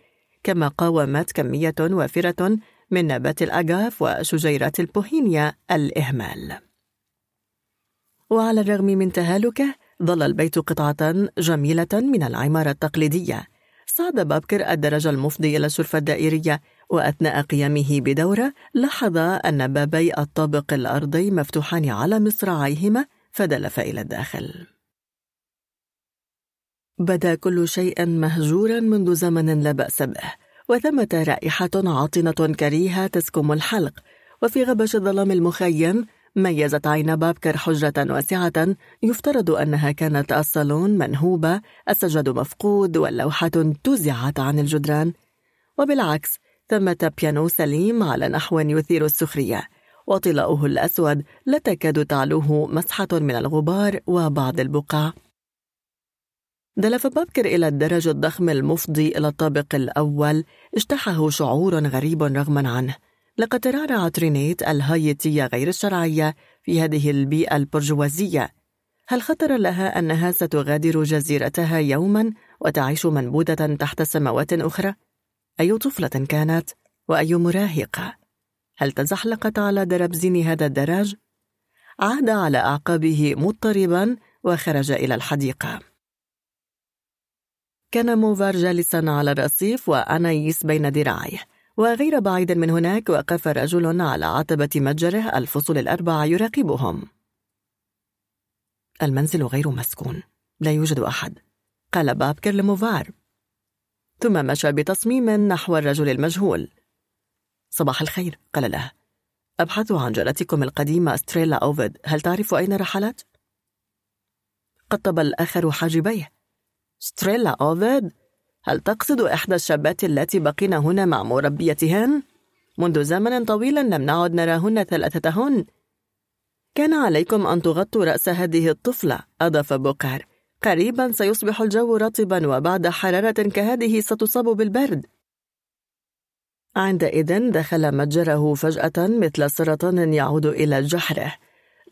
كما قاومت كمية وافرة من نبات الأجاف وشجيرات البوهينيا الإهمال. وعلى الرغم من تهالكه ظل البيت قطعة جميلة من العمارة التقليدية. صعد بابكر الدرج المفضي إلى الشرفة الدائرية وأثناء قيامه بدورة لاحظ أن بابي الطابق الأرضي مفتوحان على مصراعيهما فدلف إلى الداخل. بدا كل شيء مهجورا منذ زمن لا بأس به وثمة رائحة عاطنة كريهة تسكم الحلق وفي غبش الظلام المخيم ميزت عين بابكر حجرة واسعة. يفترض أنها كانت الصالون منهوبة السجاد مفقود واللوحة تزعت عن الجدران. وبالعكس ثمة بيانو سليم على نحو يثير السخرية. وطلاؤه الأسود لا تكاد تعلوه مسحة من الغبار وبعض البقع دلف بابكر إلى الدرج الضخم المفضي إلى الطابق الأول. اجتاحه شعور غريب رغما عنه. لقد ترعرعت رينيت الهايتية غير الشرعية في هذه البيئة البرجوازية هل خطر لها أنها ستغادر جزيرتها يوما وتعيش منبوذة تحت سماوات أخرى؟ أي طفلة كانت وأي مراهقة؟ هل تزحلقت على دربزين هذا الدرج؟ عاد على أعقابه مضطربا وخرج إلى الحديقة كان موفار جالسا على الرصيف وأنايس بين ذراعيه وغير بعيد من هناك وقف رجل على عتبة متجره الفصول الأربعة يراقبهم. المنزل غير مسكون لا يوجد أحد قال بابكر لموفار. ثم مشى بتصميم نحو الرجل المجهول. صباح الخير قال له. أبحث عن جارتكم القديمة ستريلا أوفيد هل تعرف أين رحلت؟ قطب الآخر حاجبيه. ستريلا أوفيد؟ هل تقصد إحدى الشابات اللاتي بقين هنا مع مربيتهن؟ منذ زمن طويل لم نعد نراهن ثلاثتهن كان عليكم أن تغطوا رأس هذه الطفلة أضاف بوكار قريبا سيصبح الجو رطبا وبعد حرارة كهذه ستصاب بالبرد عندئذ دخل متجره فجأة مثل سرطان يعود إلى جحره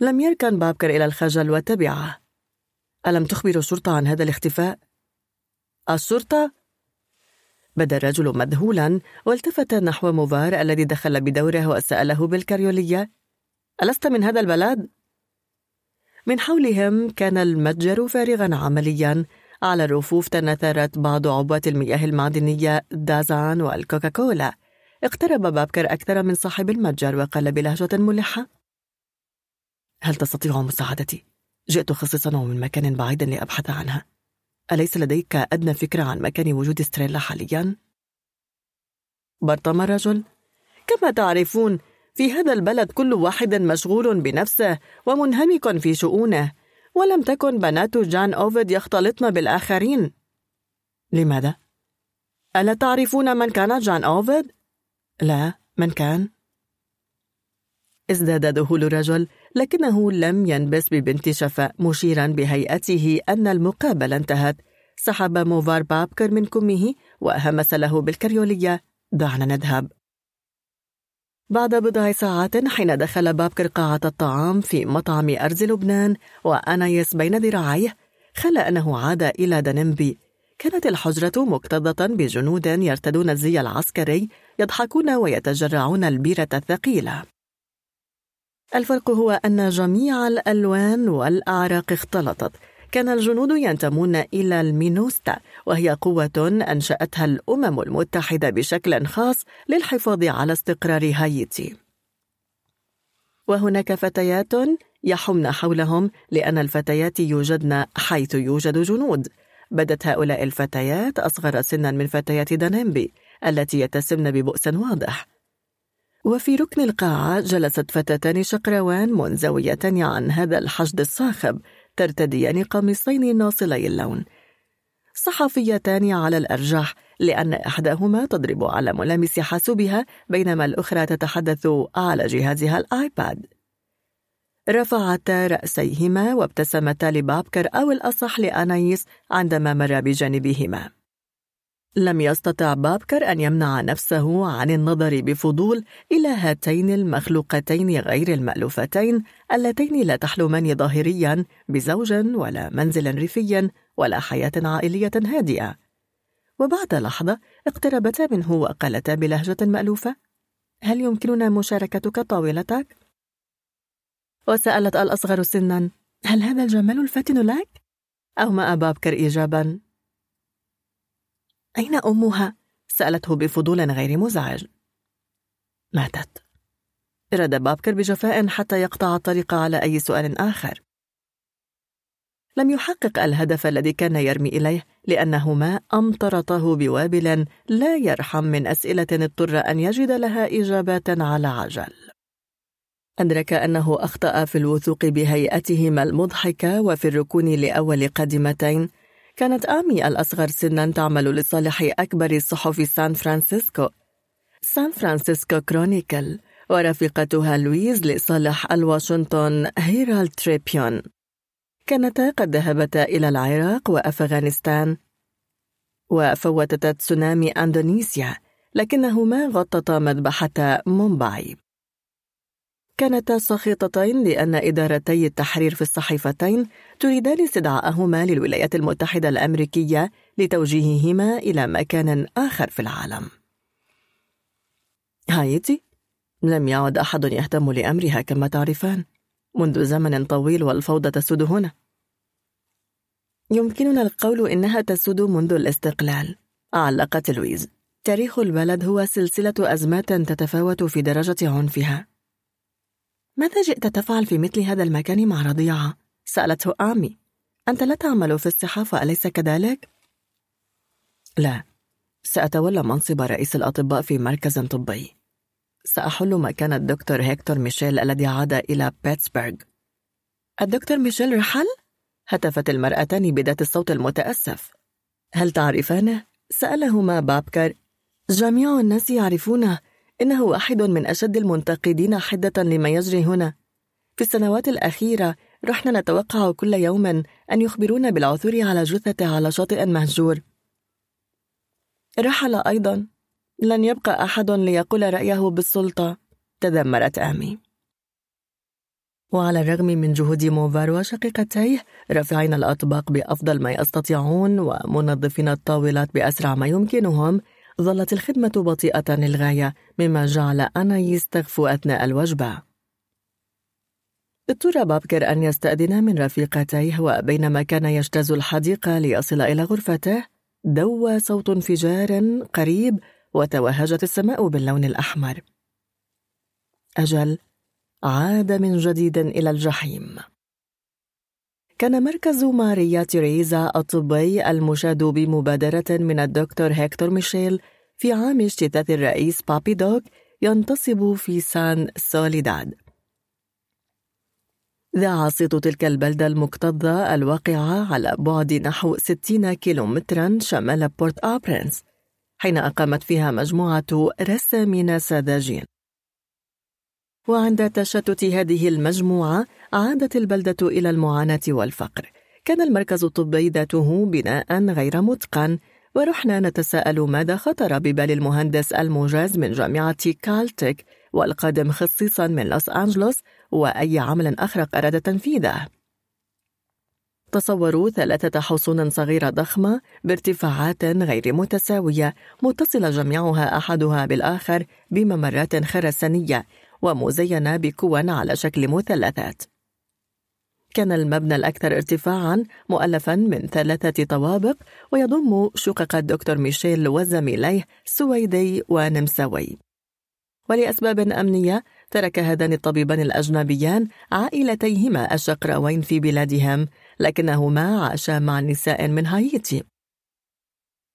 لم يركن بابكر إلى الخجل وتبعه ألم تخبر الشرطة عن هذا الاختفاء؟ الشرطة؟ بدا الرجل مذهولا والتفت نحو موفار الذي دخل بدوره وسأله بالكريولية ألست من هذا البلد؟ من حولهم كان المتجر فارغا عمليا على الرفوف تناثرت بعض عبوات المياه المعدنية دازان والكوكاكولا اقترب بابكر أكثر من صاحب المتجر وقال بلهجة ملحة هل تستطيع مساعدتي؟ جئت خصيصا ومن مكان بعيد لأبحث عنها أليس لديك أدنى فكرة عن مكان وجود ستريلا حاليا؟ برطم الرجل كما تعرفون في هذا البلد كل واحد مشغول بنفسه ومنهمك في شؤونه ولم تكن بنات جان أوفيد يختلطن بالآخرين لماذا؟ ألا تعرفون من كان جان أوفيد؟ لا من كان؟ ازداد ذهول الرجل لكنه لم ينبس ببنت شفاء مشيرا بهيئته أن المقابلة انتهت. سحب موفار بابكر من كمه وهمس له بالكريولية. دعنا نذهب. بعد بضع ساعات حين دخل بابكر قاعة الطعام في مطعم أرز لبنان وأنايس بين ذراعيه خلى أنه عاد إلى دنمبي كانت الحجرة مكتظة بجنود يرتدون الزي العسكري يضحكون ويتجرعون البيرة الثقيلة. الفرق هو أن جميع الألوان والأعراق اختلطت. كان الجنود ينتمون إلى المينوستا وهي قوة أنشأتها الأمم المتحدة بشكل خاص للحفاظ على استقرار هايتي. وهناك فتيات يحمن حولهم لأن الفتيات يوجدن حيث يوجد جنود. بدت هؤلاء الفتيات أصغر سنا من فتيات دانيمبي التي يتسمن ببؤس واضح. وفي ركن القاعة جلست فتاتان شقروان منزويتان عن هذا الحشد الصاخب ترتديان قميصين ناصلي اللون. صحفيتان على الأرجح لأن إحداهما تضرب على ملامس حاسوبها بينما الأخرى تتحدث على جهازها الآيباد. رفعتا رأسيهما وابتسمتا لبابكر أو الأصح لأنايس عندما مر بجانبهما. لم يستطع بابكر أن يمنع نفسه عن النظر بفضول إلى هاتين المخلوقتين غير المألوفتين اللتين لا تحلمان ظاهريا بزوج ولا منزل ريفي ولا حياة عائلية هادئة وبعد لحظة اقتربتا منه وقالتا بلهجة مألوفة هل يمكننا مشاركتك طاولتك؟ وسألت الأصغر سنا هل هذا الجمال الفاتن لك؟ أومأ بابكر إيجابا أين أمها؟ سألته بفضول غير مزعج. ماتت. رد بابكر بجفاء حتى يقطع الطريق على أي سؤال آخر. لم يحقق الهدف الذي كان يرمي إليه لأنهما أمطرتاه بوابل لا يرحم من أسئلة اضطر أن يجد لها إجابات على عجل. أدرك أنه أخطأ في الوثوق بهيئتهما المضحكة وفي الركون لأول قادمتين كانت آمي الأصغر سنا تعمل لصالح أكبر صحف سان فرانسيسكو. سان فرانسيسكو كرونيكل ورفيقتها لويز لصالح الواشنطن هيرالد تريبيون. كانتا قد ذهبتا إلى العراق وأفغانستان. وفوتتا تسونامي أندونيسيا لكنهما غطتا مذبحة مومباي. كانتا ساخطتين لأن إدارتي التحرير في الصحيفتين تريدان استدعاءهما للولايات المتحدة الأمريكية لتوجيههما إلى مكان آخر في العالم. هايتي لم يعد أحد يهتم لأمرها كما تعرفان منذ زمن طويل والفوضى تسود هنا. يمكننا القول إنها تسود منذ الاستقلال، علقت لويز. تاريخ البلد هو سلسلة أزمات تتفاوت في درجة عنفها. ماذا جئت تفعل في مثل هذا المكان مع رضيعة؟ سألته آمي أنت لا تعمل في الصحافة أليس كذلك؟ لا سأتولى منصب رئيس الأطباء في مركز طبي سأحل مكان الدكتور هيكتور ميشيل الذي عاد إلى بيتسبرغ الدكتور ميشيل رحل؟ هتفت المرأتان بذات الصوت المتأسف هل تعرفانه؟ سألهما بابكر جميع الناس يعرفونه إنه واحد من أشد المنتقدين حدة لما يجري هنا. في السنوات الأخيرة رحنا نتوقع كل يوم أن يخبرونا بالعثور على جثة على شاطئ مهجور. رحل أيضا. لن يبقى أحد ليقول رأيه بالسلطة تذمرت آمي. وعلى الرغم من جهود موفار وشقيقتيه رافعين الأطباق بأفضل ما يستطيعون ومنظفين الطاولات بأسرع ما يمكنهم ظلت الخدمة بطيئة للغاية مما جعل أنايس تغفو أثناء الوجبة. اضطر بابكر أن يستأذن من رفيقتيه وبينما كان يجتاز الحديقة ليصل إلى غرفته دوى صوت انفجار قريب وتوهجت السماء باللون الأحمر. أجل عاد من جديد إلى الجحيم. كان مركز ماريا تيريزا الطبي المشاد بمبادرة من الدكتور هيكتور ميشيل في عام اجتثاث الرئيس بابي دوك ينتصب في سان سوليداد. ذاع صيت تلك البلدة المكتظة الواقعة على بعد نحو 60 كيلومترا شمال بورت أبرنس حين أقامت فيها مجموعة رسامين ساذجين. وعند تشتت هذه المجموعة عادت البلدة إلى المعاناة والفقر. كان المركز الطبي ذاته بناء غير متقن ورحنا نتساءل ماذا خطر ببال المهندس الموجز من جامعة كالتك والقادم خصيصا من لوس أنجلوس وأي عمل أخرق أراد تنفيذه تصوروا ثلاثة حصون صغيرة ضخمة بارتفاعات غير متساوية متصلة جميعها أحدها بالآخر بممرات خرسانية. ومزينة بكوا على شكل مثلثات. كان المبنى الأكثر ارتفاعا مؤلفا من ثلاثة طوابق ويضم شقق الدكتور ميشيل وزميليه سويدي ونمساوي. ولأسباب أمنية ترك هذان الطبيبان الأجنبيان عائلتيهما الشقراوين في بلادهم لكنهما عاشا مع نساء من هايتي.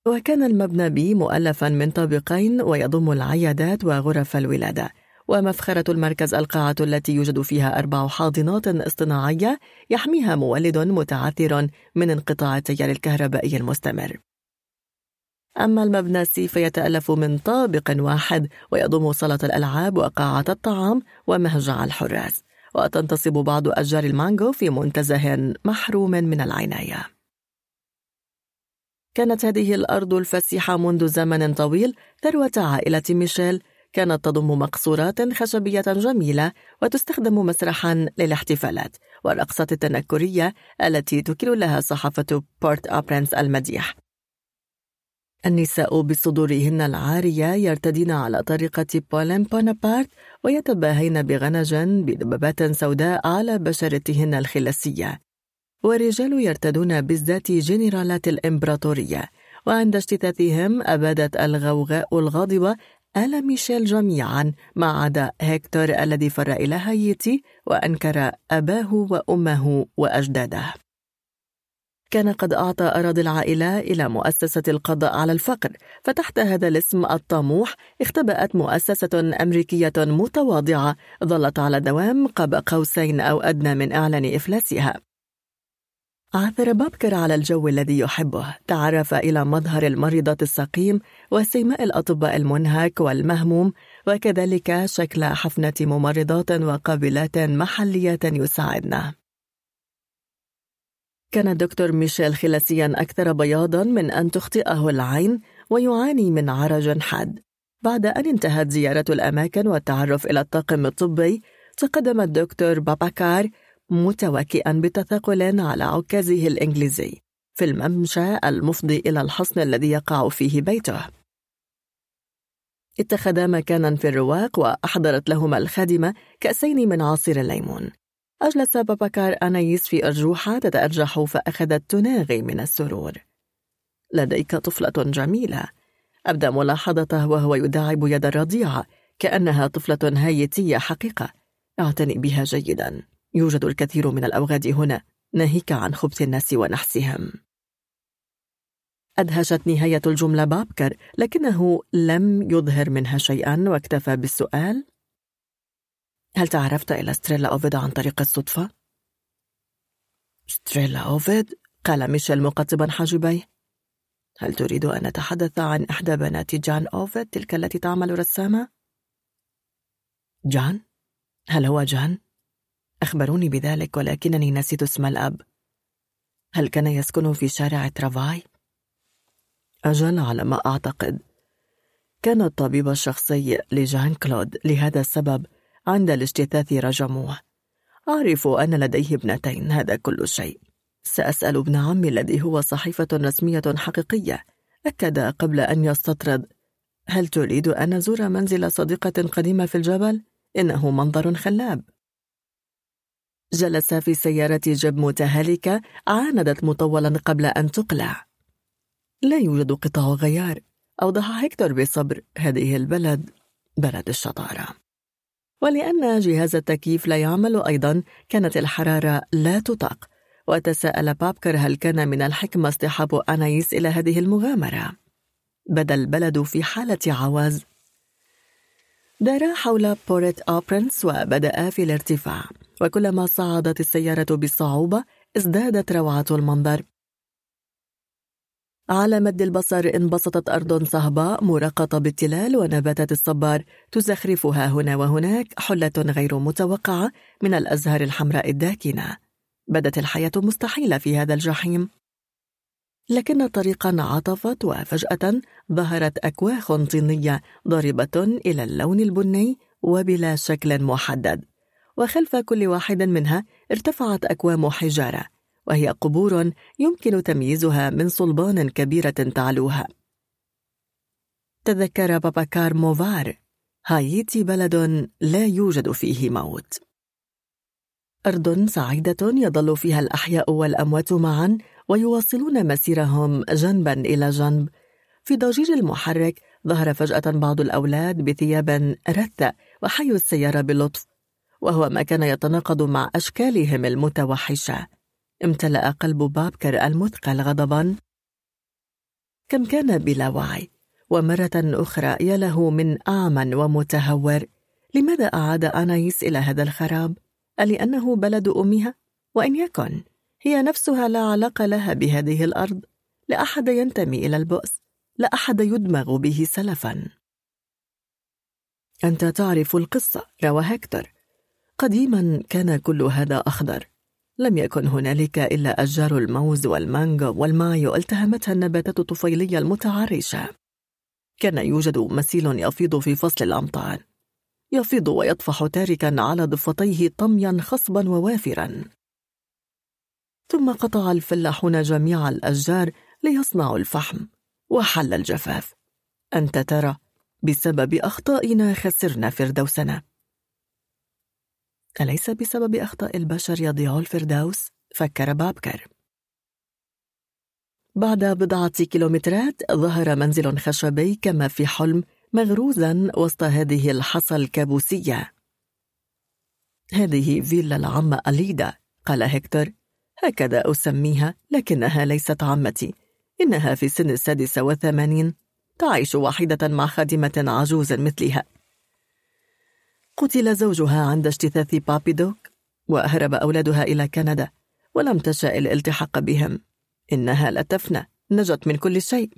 وكان المبنى بي مؤلفا من طابقين ويضم العيادات وغرف الولادة. ومفخرة المركز القاعة التي يوجد فيها أربع حاضنات اصطناعية يحميها مولد متعثر من انقطاع التيار الكهربائي المستمر. أما المبنى سي فيتألف من طابق واحد ويضم صالة الألعاب وقاعة الطعام ومهجع الحراس وتنتصب بعض أشجار المانجو في منتزه محروم من العناية. كانت هذه الأرض الفسيحة منذ زمن طويل ثروة عائلة ميشيل كانت تضم مقصورات خشبية جميلة وتستخدم مسرحا للاحتفالات والرقصات التنكرية التي تكيل لها صحافة بورت أبرنس المديح. النساء بصدورهن العارية يرتدين على طريقة بولين بونابارت ويتباهين بغنج بدببات سوداء على بشرتهن الخلاسية. والرجال يرتدون بزات جنرالات الإمبراطورية. وعند اجتثاثهم أبادت الغوغاء الغاضبة آل ميشيل جميعا ما عدا هيكتور الذي فر إلى هايتي وأنكر أباه وأمه وأجداده. كان قد أعطى أراضي العائلة إلى مؤسسة القضاء على الفقر فتحت هذا الاسم الطموح اختبأت مؤسسة أمريكية متواضعة ظلت على دوام قاب قوسين أو أدنى من إعلان إفلاسها. عثر بابكر على الجو الذي يحبه. تعرف إلى مظهر المريضة السقيم وسيماء الأطباء المنهك والمهموم وكذلك شكل حفنة ممرضات وقابلات محليات يساعدنه كان الدكتور ميشيل خلاسيا أكثر بياضا من أن تخطئه العين ويعاني من عرج حاد. بعد أن انتهت زيارة الأماكن والتعرف إلى الطاقم الطبي تقدم الدكتور باباكار متوكئا بتثاقل على عكازه الإنجليزي في الممشى المفضي إلى الحصن الذي يقع فيه بيته. اتخذا مكانا في الرواق وأحضرت لهما الخادمة كأسين من عصير الليمون. أجلس باباكار أنايس في أرجوحة تتأرجح فأخذت تناغي من السرور. لديك طفلة جميلة. أبدأ ملاحظته وهو يداعب يد الرضيعة كأنها طفلة هايتية حقيقة. اعتني بها جيدا. يوجد الكثير من الأوغاد هنا ناهيك عن خبث الناس ونحسهم أدهشت نهاية الجملة بابكر لكنه لم يظهر منها شيئا واكتفى بالسؤال هل تعرفت إلى ستريلا أوفيد عن طريق الصدفة؟ ستريلا أوفيد؟ قال ميشيل مقطبا حاجبيه هل تريد أن نتحدث عن إحدى بنات جان أوفيد تلك التي تعمل رسامة؟ جان؟ هل هو جان؟ أخبروني بذلك ولكنني نسيت اسم الأب. هل كان يسكن في شارع ترافاي؟ أجل على ما أعتقد. كان الطبيب الشخصي لجان كلود لهذا السبب عند الاجتثاث رجموه. أعرف أن لديه ابنتين هذا كل شيء. سأسأل ابن عمي الذي هو صحيفة رسمية حقيقية. أكد قبل أن يستطرد. هل تريد أن نزور منزل صديقة قديمة في الجبل؟ إنه منظر خلاب. جلس في سيارة جب متهالكة عاندت مطولا قبل أن تقلع. لا يوجد قطع غيار. أوضح هيكتور بصبر هذه البلد بلد الشطارة. ولأن جهاز التكييف لا يعمل أيضا كانت الحرارة لا تطاق. وتساءل بابكر هل كان من الحكمة اصطحاب أنايس إلى هذه المغامرة. بدا البلد في حالة عواز. دارا حول بوريت أوبرنس وبدأ في الارتفاع. وكلما صعدت السيارة بصعوبة ازدادت روعة المنظر. على مد البصر انبسطت أرض صهباء مرقطة بالتلال ونباتات الصبار تزخرفها هنا وهناك حلة غير متوقعة من الأزهار الحمراء الداكنة. بدت الحياة مستحيلة في هذا الجحيم. لكن طريقا عطفت وفجأة ظهرت أكواخ طينية ضاربة إلى اللون البني وبلا شكل محدد. وخلف كل واحد منها ارتفعت أكوام حجارة وهي قبور يمكن تمييزها من صلبان كبيرة تعلوها. تذكر باباكار موفار هايتي بلد لا يوجد فيه موت. أرض سعيدة يظل فيها الأحياء والأموات معا ويواصلون مسيرهم جنبا إلى جنب. في ضجيج المحرك ظهر فجأة بعض الأولاد بثياب رثة وحيوا السيارة بلطف. وهو ما كان يتناقض مع أشكالهم المتوحشة. امتلأ قلب بابكر المثقل غضبا. كم كان بلا وعي ومرة أخرى يا له من أعمى ومتهور. لماذا أعاد أنايس إلى هذا الخراب؟ ألأنه بلد أمها؟ وإن يكن هي نفسها لا علاقة لها بهذه الأرض. لا أحد ينتمي إلى البؤس لا أحد يدمغ به سلفا. أنت تعرف القصة روى هكتور قديما كان كل هذا أخضر. لم يكن هنالك إلا أشجار الموز والمانجو والمايو التهمتها النباتات الطفيلية المتعرشة كان يوجد مسيل يفيض في فصل الأمطار. يفيض ويطفح تاركا على ضفتيه طميا خصبا ووافرا. ثم قطع الفلاحون جميع الأشجار ليصنعوا الفحم وحل الجفاف. أنت ترى بسبب أخطائنا خسرنا فردوسنا. أليس بسبب أخطاء البشر يضيع الفردوس؟ فكر بابكر. بعد بضعة كيلومترات ظهر منزل خشبي كما في حلم مغروزا وسط هذه الحصى الكابوسية. هذه فيلا العم أليدا قال هكتور هكذا أسميها لكنها ليست عمتي إنها في سن السادسة والثمانين تعيش وحيدة مع خادمة عجوز مثلها. قتل زوجها عند اجتثاث بابي دوك وهرب أولادها إلى كندا ولم تشاء الالتحاق بهم. إنها لتفنى نجت من كل شيء.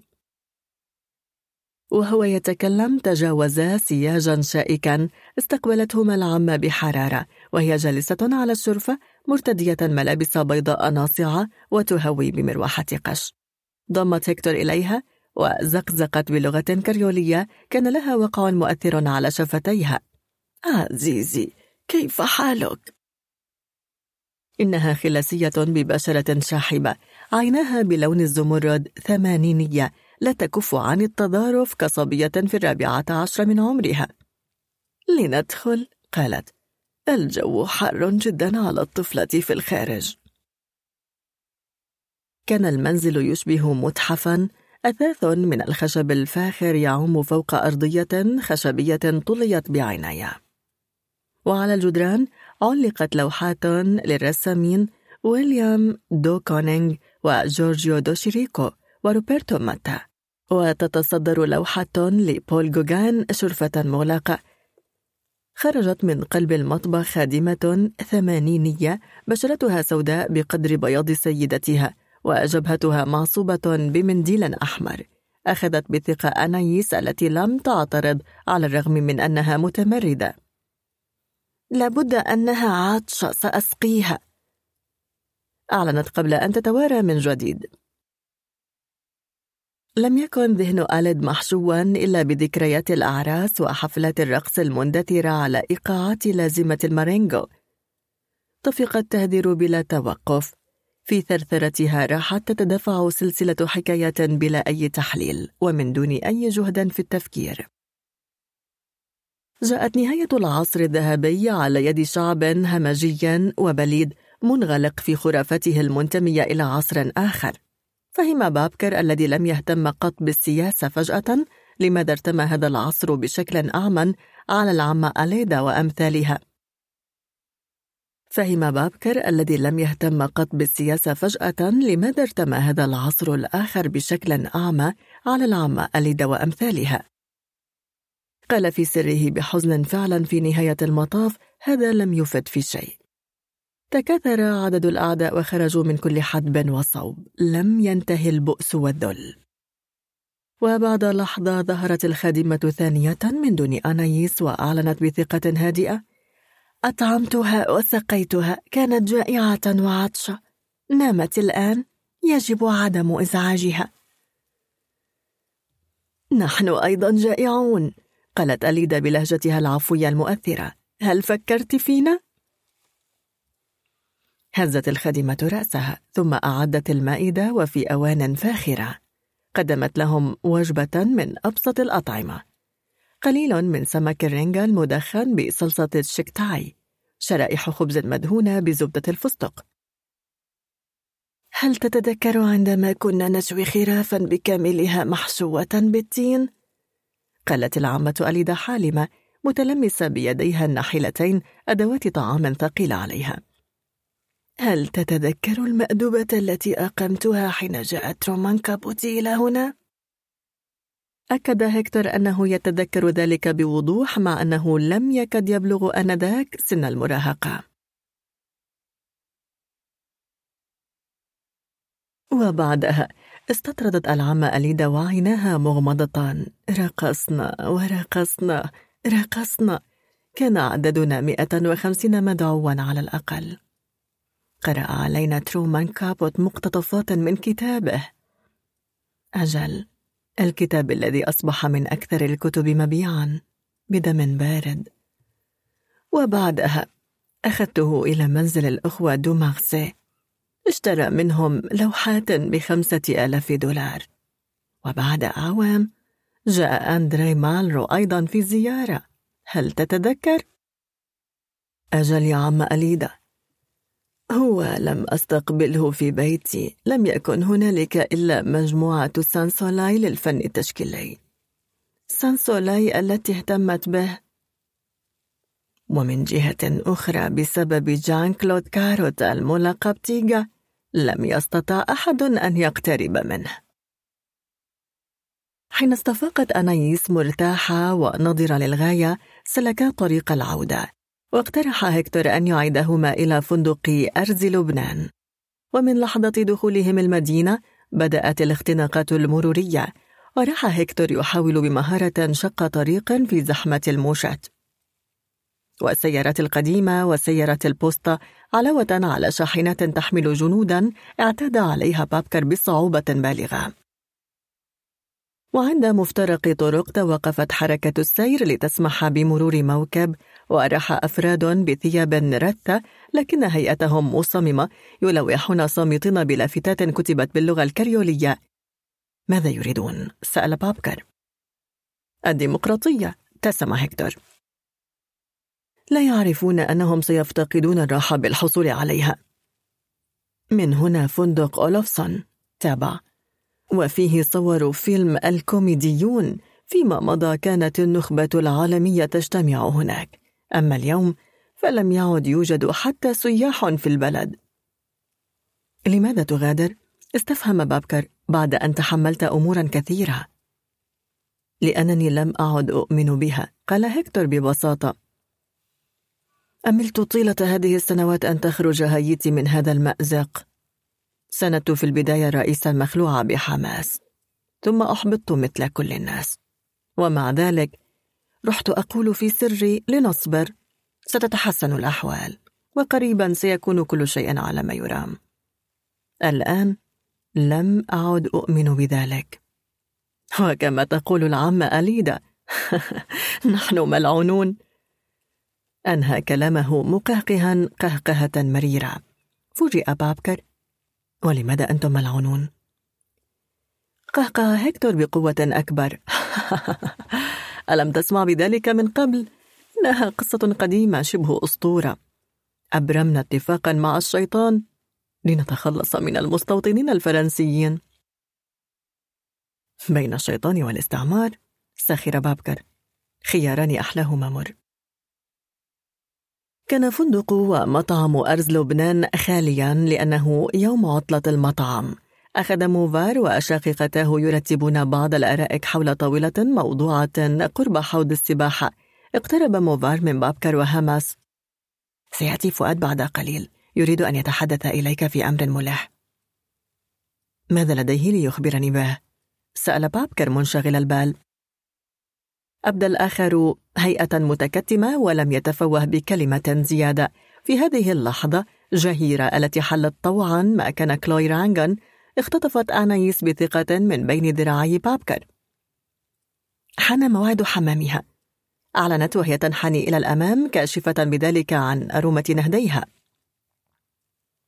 وهو يتكلم تجاوزا سياجا شائكا استقبلتهما العمة بحرارة وهي جالسة على الشرفة مرتدية ملابس بيضاء ناصعة وتهوي بمروحة قش. ضمت هيكتور إليها وزقزقت بلغة كريولية كان لها وقع مؤثر على شفتيها. عزيزي كيف حالك؟ إنها خلاسية ببشرة شاحبة. عيناها بلون الزمرد ثمانينية. لا تكف عن التضارف كصبية في الرابعة عشر من عمرها. لندخل قالت. الجو حار جدا على الطفلة في الخارج. كان المنزل يشبه متحفا. أثاث من الخشب الفاخر يعوم فوق أرضية خشبية طليت بعناية وعلى الجدران علقت لوحات للرسامين ويليام دو كونينغ وجورجيو دوشيريكو وروبرتو ماتا. وتتصدر لوحة لبول جوغان شرفة مغلقة. خرجت من قلب المطبخ خادمة ثمانينية بشرتها سوداء بقدر بياض سيدتها وجبهتها معصوبة بمنديل أحمر. أخذت بثقة أنايس التي لم تعترض على الرغم من أنها متمردة. لابد أنها عاطشة سأسقيها. أعلنت قبل أن تتوارى من جديد. لم يكن ذهن آلد محشوا إلا بذكريات الأعراس وحفلات الرقص المندثرة على إيقاعات لازمة المارينجو طفقت تهدر بلا توقف. في ثرثرتها راحت تتدفع سلسلة حكايات بلا أي تحليل ومن دون أي جهد في التفكير. جاءت نهاية العصر الذهبي على يد شعب همجي وبليد منغلق في خرافته المنتمية إلى عصر آخر. فهم بابكر الذي لم يهتم قط بالسياسة فجأة لماذا ارتمى هذا العصر بشكل أعمى على العمة أليدا وأمثالها؟ فهم بابكر الذي لم يهتم قط بالسياسة فجأة لماذا ارتمى هذا العصر الآخر بشكل أعمى على العمة أليدا وأمثالها؟ قال في سره بحزن فعلا في نهاية المطاف هذا لم يفد في شيء. تكاثر عدد الأعداء وخرجوا من كل حدب وصوب. لم ينتهي البؤس والذل. وبعد لحظة ظهرت الخادمة ثانية من دون أنايس وأعلنت بثقة هادئة. أطعمتها وسقيتها كانت جائعة وعطشة. نامت الآن يجب عدم إزعاجها. نحن أيضا جائعون. قالت أليدا بلهجتها العفوية المؤثرة هل فكرت فينا؟ هزت الخادمة رأسها ثم أعدت المائدة وفي أوان فاخرة قدمت لهم وجبة من أبسط الأطعمة قليل من سمك الرنجة المدخن بصلصة الشكتاي شرائح خبز مدهونة بزبدة الفستق هل تتذكر عندما كنا نشوي خرافا بكاملها محشوة بالتين؟ قالت العمة أليدا حالمة متلمسة بيديها الناحلتين أدوات طعام ثقيلة عليها هل تتذكر المأدبة التي أقمتها حين جاءت رومان كابوتي إلى هنا؟ أكد هكتور أنه يتذكر ذلك بوضوح مع أنه لم يكد يبلغ آنذاك سن المراهقة. وبعدها استطردت العمة أليدا وعيناها مغمضتان رقصنا ورقصنا رقصنا. كان عددنا مئة وخمسين مدعوا على الأقل. قرأ علينا ترومان كابوت مقتطفات من كتابه. أجل الكتاب الذي أصبح من أكثر الكتب مبيعا بدم بارد. وبعدها أخذته إلى منزل الأخوة دومارسي. اشترى منهم لوحات بخمسة آلاف دولار. وبعد أعوام جاء أندري مالرو أيضا في زيارة هل تتذكر؟ أجل يا عم أليدا. هو لم أستقبله في بيتي. لم يكن هنالك إلا مجموعة سانسولاي للفن التشكيلي. سانسولاي التي اهتمت به. ومن جهة أخرى بسبب جان كلود كاروت الملقب تيغا. لم يستطع أحد أن يقترب منه. حين استفاقت أنايس مرتاحة ونضرة للغاية سلكا طريق العودة واقترح هكتور أن يعيدهما إلى فندق أرز لبنان. ومن لحظة دخولهم المدينة بدأت الاختناقات المرورية وراح هكتور يحاول بمهارة شق طريقا في زحمة الموشات. والسيارات القديمة وسيارات البوسطة علاوة على شاحنات تحمل جنودا اعتاد عليها بابكر بصعوبة بالغة. وعند مفترق طرق توقفت حركة السير لتسمح بمرور موكب وراح أفراد بثياب رثة لكن هيئتهم مصممة يلوحون صامتين بلافتات كتبت باللغة الكريولية. ماذا يريدون؟ سأل بابكر. الديمقراطية ابتسم هكتور لا يعرفون أنهم سيفتقدون الراحة بالحصول عليها. من هنا فندق أولوفسون تابع. وفيه صور فيلم الكوميديون فيما مضى كانت النخبة العالمية تجتمع هناك. أما اليوم فلم يعد يوجد حتى سياح في البلد. لماذا تغادر؟ استفهم بابكر بعد أن تحملت أمورا كثيرة. لأنني لم أعد أؤمن بها قال هكتور ببساطة. أملت طيلة هذه السنوات أن تخرج هايتي من هذا المأزق. سندت في البداية الرئيس المخلوع بحماس ثم أحبطت مثل كل الناس. ومع ذلك رحت أقول في سري لنصبر ستتحسن الأحوال وقريبا سيكون كل شيء على ما يرام. الآن لم أعد أؤمن بذلك. وكما تقول العمة أليدا نحن ملعونون. أنهى كلامه مقهقها قهقهة مريرة. فوجئ بابكر. ولماذا أنتم ملعونون؟ قهقه هكتور بقوة أكبر. ألم تسمع بذلك من قبل؟ إنها قصة قديمة شبه أسطورة. أبرمنا اتفاقا مع الشيطان لنتخلص من المستوطنين الفرنسيين. بين الشيطان والاستعمار ساخر بابكر. خياران أحلاهما مر. كان فندق ومطعم أرز لبنان خاليا لأنه يوم عطلة المطعم. أخذ موفار وأشاققته يرتبون بعض الأرائك حول طاولة موضوعة قرب حوض السباحة. اقترب موفار من بابكر وهاماس سيأتي فؤاد بعد قليل. يريد أن يتحدث إليك في أمر ملح. ماذا لديه ليخبرني به؟ سأل بابكر منشغل البال. أبدى الآخر هيئة متكتمة ولم يتفوه بكلمة زيادة. في هذه اللحظة جهيرة التي حلت طوعا ما كان كلوي رانغان اختطفت آنايس بثقة من بين ذراعي بابكر. حان موعد حمامها. أعلنت وهي تنحني إلى الأمام كاشفة بذلك عن أرومة نهديها.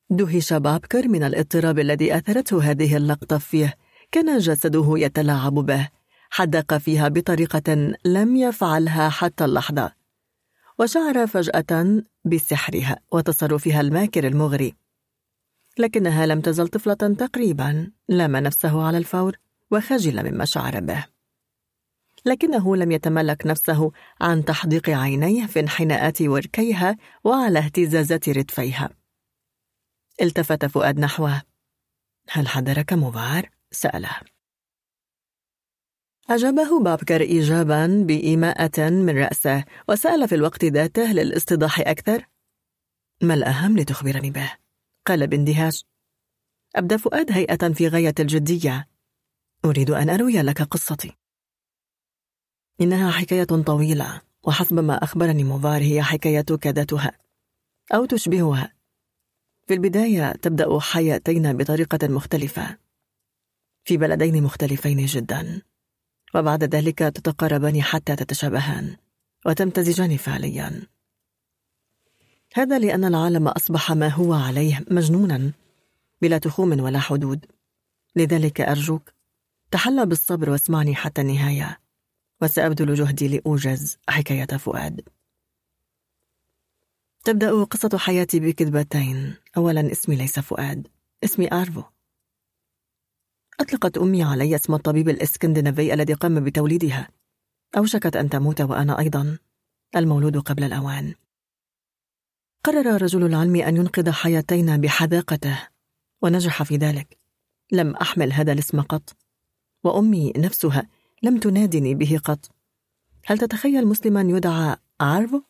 دهش بابكر من الاضطراب الذي أثرته هذه اللقطة فيه. كان جسده يتلاعب به. حدق فيها بطريقة لم يفعلها حتى اللحظة وشعر فجأة بسحرها وتصرفها الماكر المغري. لكنها لم تزل طفلة تقريبا لام نفسه على الفور وخجل مما شعر به. لكنه لم يتملك نفسه عن تحديق عينيه في انحناءات وركيها وعلى اهتزازات ردفيها. التفت فؤاد نحوه. هل حضرك مبار؟ سأله. أجابه بابكر إيجابا بإيماءة من رأسه وسأل في الوقت ذاته للاستضاح أكثر. ما الأهم لتخبرني به؟ قال باندهاش. أبدى فؤاد هيئة في غاية الجدية. أريد أن أروي لك قصتي. إنها حكاية طويلة وحسب ما أخبرني موفار هي حكايتك ذاتها أو تشبهها. في البداية تبدأ حياتينا بطريقة مختلفة. في بلدين مختلفين جدا. وبعد ذلك تتقاربان حتى تتشابهان وتمتزجان فعليا. هذا لأن العالم أصبح ما هو عليه مجنونا بلا تخوم ولا حدود. لذلك أرجوك تحلى بالصبر واسمعني حتى النهاية وسأبذل جهدي لأوجز حكاية فؤاد. تبدأ قصة حياتي بكذبتين. أولا اسمي ليس فؤاد اسمي آرفو. أطلقت أمي علي اسم الطبيب الإسكندنافي الذي قام بتوليدها. أوشكت أن تموت وأنا أيضا. المولود قبل الأوان. قرر رجل العلم أن ينقذ حياتينا بحذاقته ونجح في ذلك. لم أحمل هذا الاسم قط. وأمي نفسها لم تنادني به قط. هل تتخيل مسلما يدعى عارفو؟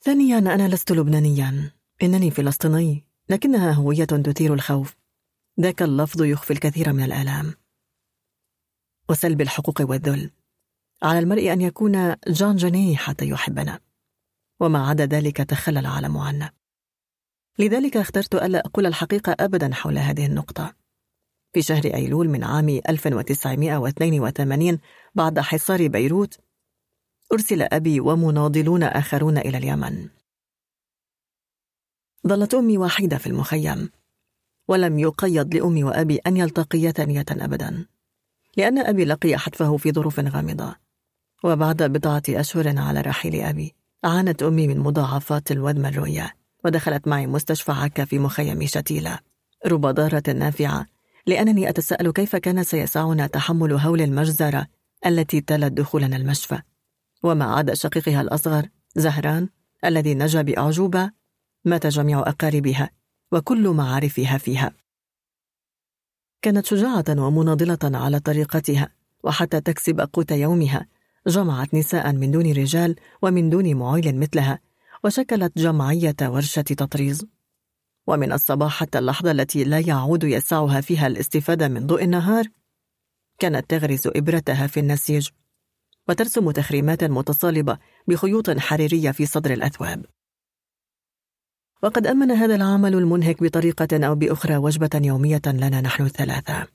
ثانيا أنا لست لبنانيا. إنني فلسطيني لكنها هوية تثير الخوف. ذاك اللفظ يخفي الكثير من الآلام وسلب الحقوق والذل. على المرء أن يكون جان جيني حتى يحبنا وما عدا ذلك تخلى العالم عنا. لذلك اخترت ألا أقول الحقيقة أبدا حول هذه النقطة. في شهر أيلول من عام 1982 بعد حصار بيروت أرسل أبي ومناضلون آخرون إلى اليمن. ظلت أمي وحيدة في المخيم. ولم يقيد لأمي وأبي أن يلتقيا ثانية أبدا لأن أبي لقي حتفه في ظروف غامضة. وبعد بضعة أشهر على رحيل أبي عانت أمي من مضاعفات الودم الرؤية ودخلت معي مستشفى عكا في مخيم شتيلة. رب ضارة نافعة لأنني أتساءل كيف كان سيسعنا تحمل هول المجزرة التي تلت دخولنا المشفى. وما عدا شقيقها الأصغر زهران الذي نجا بأعجوبة مات جميع أقاربها. وكل معارفها فيها. كانت شجاعة ومناضلة على طريقتها وحتى تكسب قوت يومها. جمعت نساء من دون رجال ومن دون معيل مثلها وشكلت جمعية ورشة تطريز. ومن الصباح حتى اللحظة التي لا يعود يسعها فيها الاستفادة من ضوء النهار كانت تغرز إبرتها في النسيج وترسم تخريمات متصالبة بخيوط حريرية في صدر الأثواب. وقد أمن هذا العمل المنهك بطريقة أو بأخرى وجبة يومية لنا نحن الثلاثة.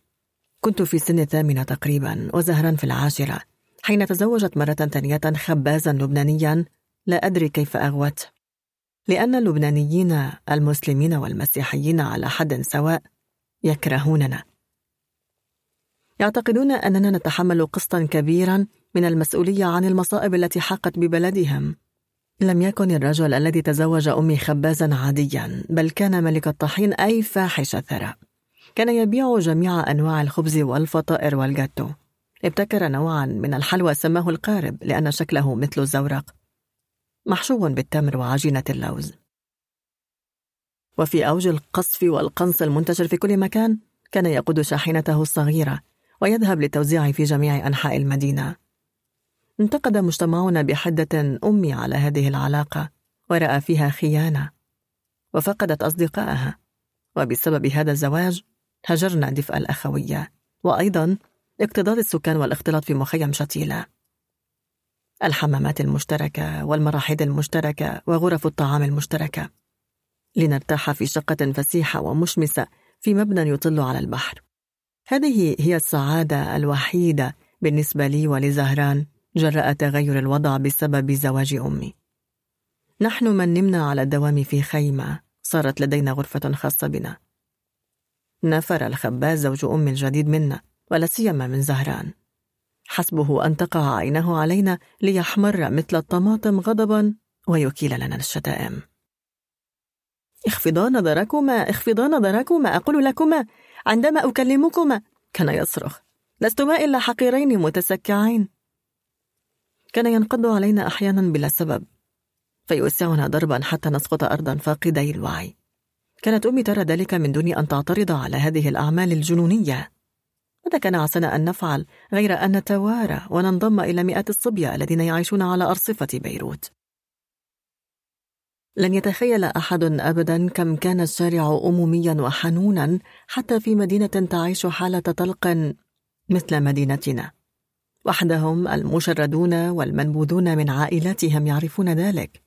كنت في سن الثامنة تقريبا وزهرا في العاشرة حين تزوجت مرة ثانية خبازا لبنانيا. لا أدري كيف أغوت. لأن اللبنانيين المسلمين والمسيحيين على حد سواء يكرهوننا. يعتقدون أننا نتحمل قسطا كبيرا من المسؤولية عن المصائب التي حاقت ببلدهم. لم يكن الرجل الذي تزوج أمي خبازا عاديا بل كان ملك الطحين أي فاحش ثراء كان يبيع جميع أنواع الخبز والفطائر والجاتو. ابتكر نوعا من الحلوى سماه القارب لأن شكله مثل الزورق. محشو بالتمر وعجينة اللوز. وفي أوج القصف والقنص المنتشر في كل مكان كان يقود شاحنته الصغيرة ويذهب للتوزيع في جميع أنحاء المدينة. انتقد مجتمعنا بحدة أمي على هذه العلاقة ورأى فيها خيانة وفقدت أصدقائها وبسبب هذا الزواج هجرنا دفء الأخوية وأيضا اكتظاظ السكان والاختلاط في مخيم شتيلة. الحمامات المشتركة والمراحيض المشتركة وغرف الطعام المشتركة. لنرتاح في شقة فسيحة ومشمسة في مبنى يطل على البحر. هذه هي السعادة الوحيدة بالنسبة لي ولزهران. جراء تغير الوضع بسبب زواج أمي. نحن من نمنا على الدوام في خيمة صارت لدينا غرفة خاصة بنا. نفر الخباز زوج أمي الجديد منا ولا سيما من زهران. حسبه أن تقع عينه علينا ليحمر مثل الطماطم غضبا ويكيل لنا الشتائم. اخفضا نظركما اخفضا نظركما أقول لكما عندما أكلمكما كان يصرخ. لستما إلا حقيرين متسكعين. كان ينقض علينا أحيانا بلا سبب فيوسعنا ضربا حتى نسقط أرضا فاقدي الوعي. كانت أمي ترى ذلك من دون أن تعترض على هذه الأعمال الجنونية. ماذا كان عسنا أن نفعل غير أن نتوارى وننضم إلى مئات الصبية الذين يعيشون على أرصفة بيروت؟ لن يتخيل أحد أبدا كم كان الشارع أموميا وحنونا حتى في مدينة تعيش حالة طلق مثل مدينتنا. وحدهم المشردون والمنبوذون من عائلاتهم يعرفون ذلك.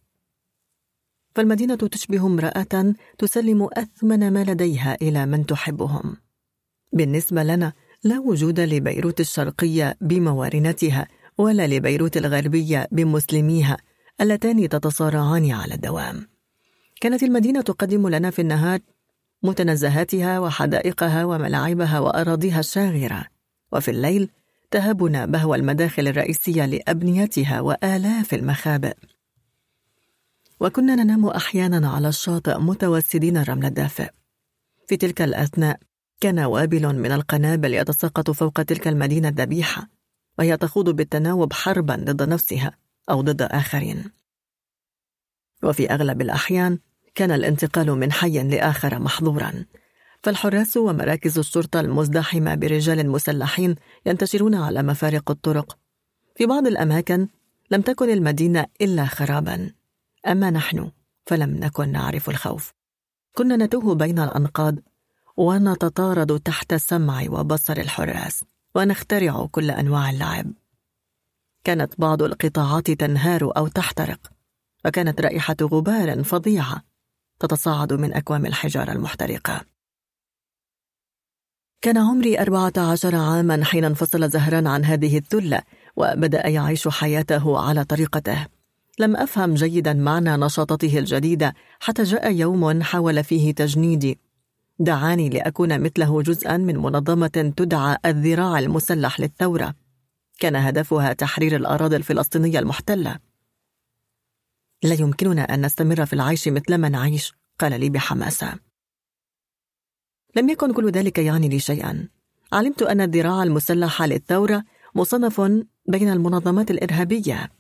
فالمدينة تشبه امرأة تسلم أثمن ما لديها إلى من تحبهم. بالنسبة لنا لا وجود لبيروت الشرقية بموارنتها ولا لبيروت الغربية بمسلميها اللتان تتصارعان على الدوام. كانت المدينة تقدم لنا في النهار متنزهاتها وحدائقها وملاعبها وأراضيها الشاغرة. وفي الليل تهبنا بهو المداخل الرئيسية لأبنيتها وآلاف المخابئ. وكنا ننام أحيانا على الشاطئ متوسدين الرمل الدافئ. في تلك الأثناء كان وابل من القنابل يتساقط فوق تلك المدينة الذبيحة وهي تخوض بالتناوب حربا ضد نفسها أو ضد آخرين. وفي أغلب الأحيان كان الانتقال من حي لآخر محظورا. فالحراس ومراكز الشرطة المزدحمة برجال مسلحين ينتشرون على مفارق الطرق. في بعض الأماكن لم تكن المدينة إلا خرابا. أما نحن فلم نكن نعرف الخوف. كنا نتوه بين الأنقاض ونتطارد تحت سمع وبصر الحراس ونخترع كل أنواع اللعب. كانت بعض القطاعات تنهار أو تحترق وكانت رائحة غبار فظيعة تتصاعد من أكوام الحجارة المحترقة. كان عمري أربعة عشر عاما حين انفصل زهران عن هذه الذلة وبدأ يعيش حياته على طريقته. لم أفهم جيدا معنى نشاطته الجديدة حتى جاء يوم حاول فيه تجنيدي. دعاني لأكون مثله جزءا من منظمة تدعى الذراع المسلح للثورة. كان هدفها تحرير الأراضي الفلسطينية المحتلة. لا يمكننا أن نستمر في العيش مثلما نعيش قال لي بحماسة. لم يكن كل ذلك يعني لي شيئا علمت أن الذراع المسلحة للثورة مصنف بين المنظمات الإرهابية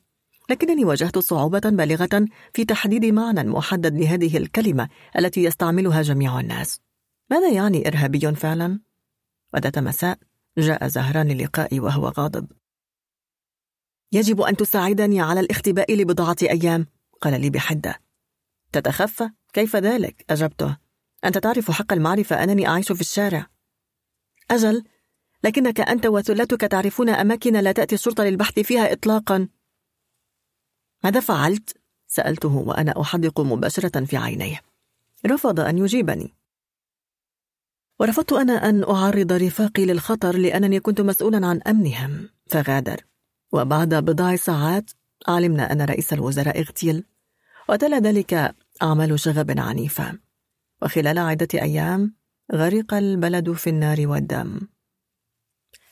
لكنني واجهت صعوبة بالغة في تحديد معنى محدد لهذه الكلمة التي يستعملها جميع الناس ماذا يعني إرهابي فعلا؟ وذات مساء جاء زهران للقائي وهو غاضب يجب أن تساعدني على الاختباء لبضعة أيام قال لي بحدة تتخفى؟ كيف ذلك؟ أجبته أنت تعرف حق المعرفة أنني أعيش في الشارع. أجل لكنك أنت وثلتك تعرفون أماكن لا تأتي الشرطة للبحث فيها إطلاقا. ماذا فعلت؟ سألته وأنا أحدق مباشرة في عينيه. رفض أن يجيبني. ورفضت أنا أن أعرض رفاقي للخطر لأنني كنت مسؤولا عن أمنهم فغادر. وبعد بضع ساعات علمنا أن رئيس الوزراء اغتيل. وتلا ذلك أعمال شغب عنيفة. وخلال عدة أيام غرق البلد في النار والدم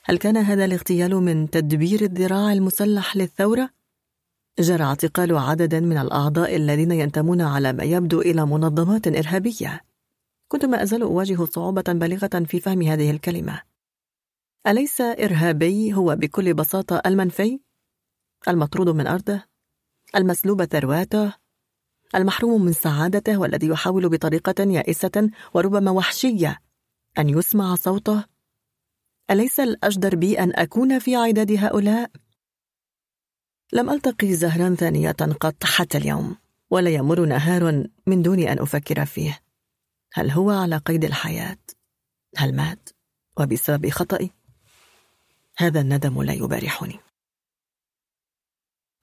هل كان هذا الاغتيال من تدبير الذراع المسلح للثورة؟ جرى اعتقال عدد من الأعضاء الذين ينتمون على ما يبدو إلى منظمات إرهابية كنت ما أزال أواجه صعوبة بالغة في فهم هذه الكلمة أليس إرهابي هو بكل بساطة المنفي؟ المطرود من أرضه؟ المسلوب ثرواته؟ المحروم من سعادته والذي يحاول بطريقة يائسة وربما وحشية أن يسمع صوته؟ أليس الأجدر بي أن أكون في عداد هؤلاء؟ لم ألتقي زهرا ثانية قط حتى اليوم ولا يمر نهار من دون أن أفكر فيه هل هو على قيد الحياة؟ هل مات؟ وبسبب خطئي؟ هذا الندم لا يبارحني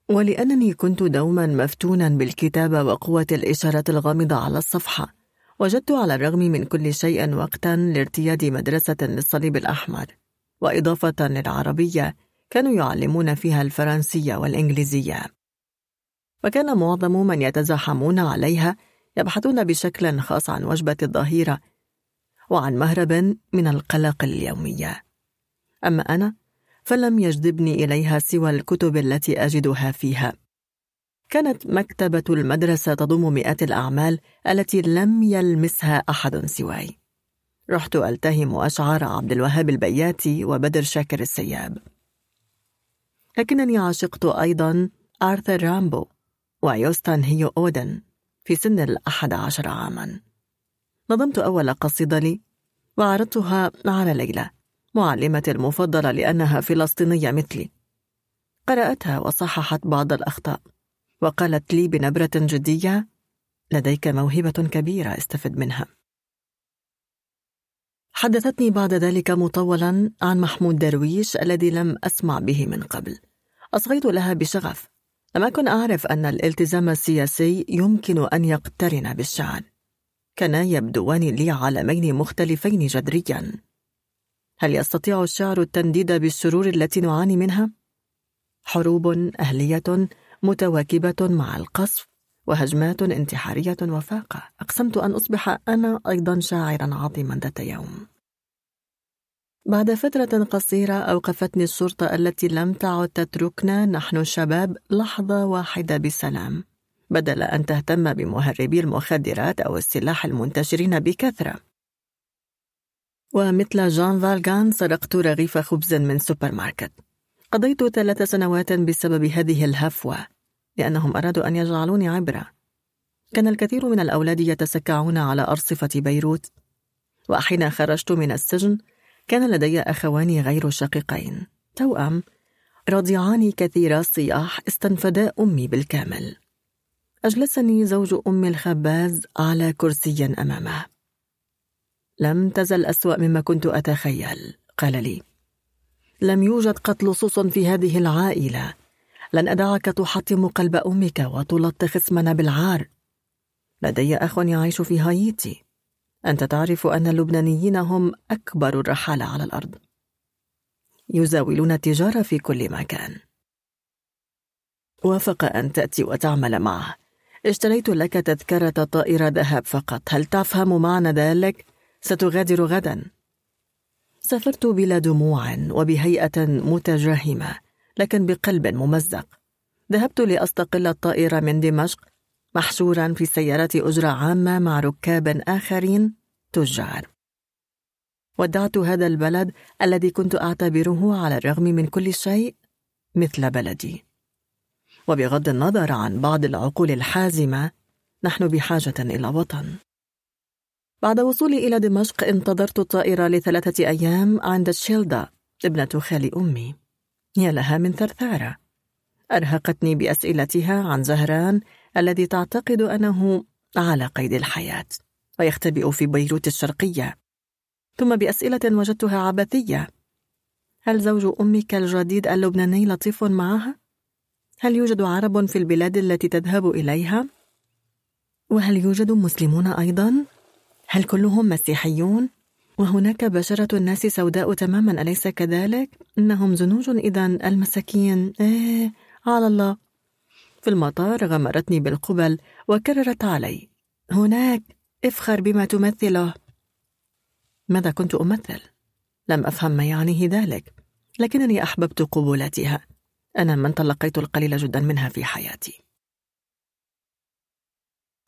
ولأنني كنت دوما مفتونا بالكتابة وقوة الإشارة الغامضة على الصفحة. وجدت على الرغم من كل شيء وقتا لارتياد مدرسة للصليب الأحمر. وإضافة للعربية كانوا يعلمون فيها الفرنسية والإنجليزية. وكان معظم من يتزاحمون عليها يبحثون بشكل خاص عن وجبة الظهيرة وعن مهرب من القلق اليومية. أما أنا فلم يجذبني إليها سوى الكتب التي أجدها فيها. كانت مكتبة المدرسة تضم مئات الأعمال التي لم يلمسها أحد سواي. رحت ألتهم أشعار عبد الوهاب البياتي وبدر شاكر السياب. لكنني عشقت أيضا آرثر رامبو ويوستان هيو أودن في سن الأحد عشر عاما. نظمت أول قصيدة لي وعرضتها على ليلى. معلمتي المفضلة لأنها فلسطينية مثلي. قرأتها وصححت بعض الأخطاء وقالت لي بنبرة جدية لديك موهبة كبيرة استفد منها. حدثتني بعد ذلك مطولا عن محمود درويش الذي لم أسمع به من قبل. أصغيت لها بشغف. لم أكن أعرف أن الالتزام السياسي يمكن أن يقترن بالشعر. كانا يبدوان لي عالمين مختلفين جذريا. هل يستطيع الشعر التنديد بالشرور التي نعاني منها؟ حروب أهلية متواكبة مع القصف وهجمات انتحارية وفاقة. أقسمت أن أصبح أنا أيضا شاعرا عظيما ذات يوم. بعد فترة قصيرة أوقفتني الشرطة التي لم تعد تتركنا نحن الشباب لحظة واحدة بسلام. بدل أن تهتم بمهربي المخدرات أو السلاح المنتشرين بكثرة. ومثل جان فالغان سرقت رغيف خبز من سوبر ماركت قضيت ثلاث سنوات بسبب هذه الهفوة لأنهم أرادوا أن يجعلوني عبرة. كان الكثير من الأولاد يتسكعون على أرصفة بيروت. وحين خرجت من السجن كان لدي أخوان غير شقيقين. توأم رضيعان كثير الصياح استنفدا أمي بالكامل. أجلسني زوج أم الخباز على كرسي أمامه. لم تزل أسوأ مما كنت أتخيل قال لي. لم يوجد قط لصوص في هذه العائلة. لن أدعك تحطم قلب أمك وتلطخ اسمنا بالعار. لدي أخ يعيش في هايتي. أنت تعرف أن اللبنانيين هم أكبر الرحالة على الأرض. يزاولون التجارة في كل مكان. وافق أن تأتي وتعمل معه. اشتريت لك تذكرة طائرة ذهب فقط. هل تفهم معنى ذلك؟ ستغادر غدا. سافرت بلا دموع وبهيئة متجهمة لكن بقلب ممزق. ذهبت لأستقل الطائرة من دمشق محشورا في سيارة أجرة عامة مع ركاب آخرين تجار. ودعت هذا البلد الذي كنت أعتبره على الرغم من كل شيء مثل بلدي. وبغض النظر عن بعض العقول الحازمة نحن بحاجة إلى وطن. بعد وصولي إلى دمشق انتظرت الطائرة لثلاثة أيام عند شيلدا ابنة خال أمي يا لها من ثرثارة أرهقتني بأسئلتها عن زهران الذي تعتقد أنه على قيد الحياة ويختبئ في بيروت الشرقية ثم بأسئلة وجدتها عبثية هل زوج أمك الجديد اللبناني لطيف معها؟ هل يوجد عرب في البلاد التي تذهب إليها؟ وهل يوجد مسلمون أيضا؟ هل كلهم مسيحيون؟ وهناك بشرة الناس سوداء تماما أليس كذلك؟ إنهم زنوج إذا المساكين إيه على الله في المطار غمرتني بالقبل وكررت علي هناك افخر بما تمثله ماذا كنت أمثل؟ لم أفهم ما يعنيه ذلك لكنني أحببت قبولتها أنا من تلقيت القليل جدا منها في حياتي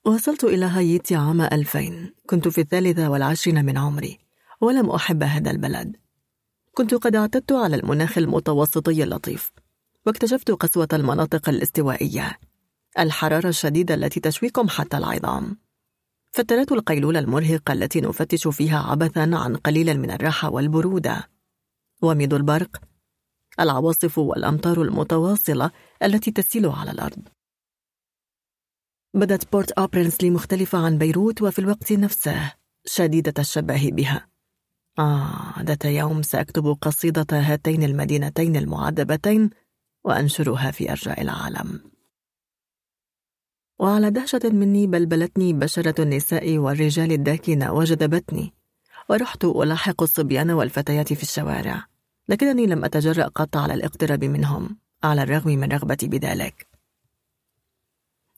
وصلت إلى هايتي عام 2000 كنت في الثالثة والعشرين من عمري ولم أحب هذا البلد. كنت قد اعتدت على المناخ المتوسطي اللطيف واكتشفت قسوة المناطق الاستوائية الحرارة الشديدة التي تشويكم حتى العظام. فترات القيلولة المرهقة التي نفتش فيها عبثا عن قليل من الراحة والبرودة. وميد البرق العواصف والأمطار المتواصلة التي تسيل على الأرض. بدت بورت أوبرنسلي مختلفة عن بيروت وفي الوقت نفسه شديدة الشبه بها. آه ذات يوم سأكتب قصيدة هاتين المدينتين المعذبتين وأنشرها في أرجاء العالم. وعلى دهشة مني بلبلتني بشرة النساء والرجال الداكنة وجذبتني ورحت ألاحق الصبيان والفتيات في الشوارع لكنني لم أتجرأ قط على الاقتراب منهم على الرغم من رغبتي بذلك.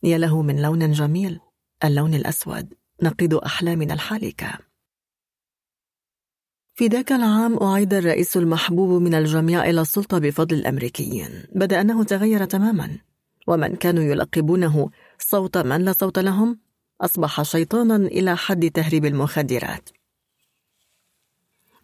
يا له من لون جميل اللون الأسود نقيض أحلامنا الحالكة. في ذاك العام أعيد الرئيس المحبوب من الجميع إلى السلطة بفضل الأمريكيين. بدأ أنه تغير تماما. ومن كانوا يلقبونه صوت من لا صوت لهم؟ أصبح شيطانا إلى حد تهريب المخدرات.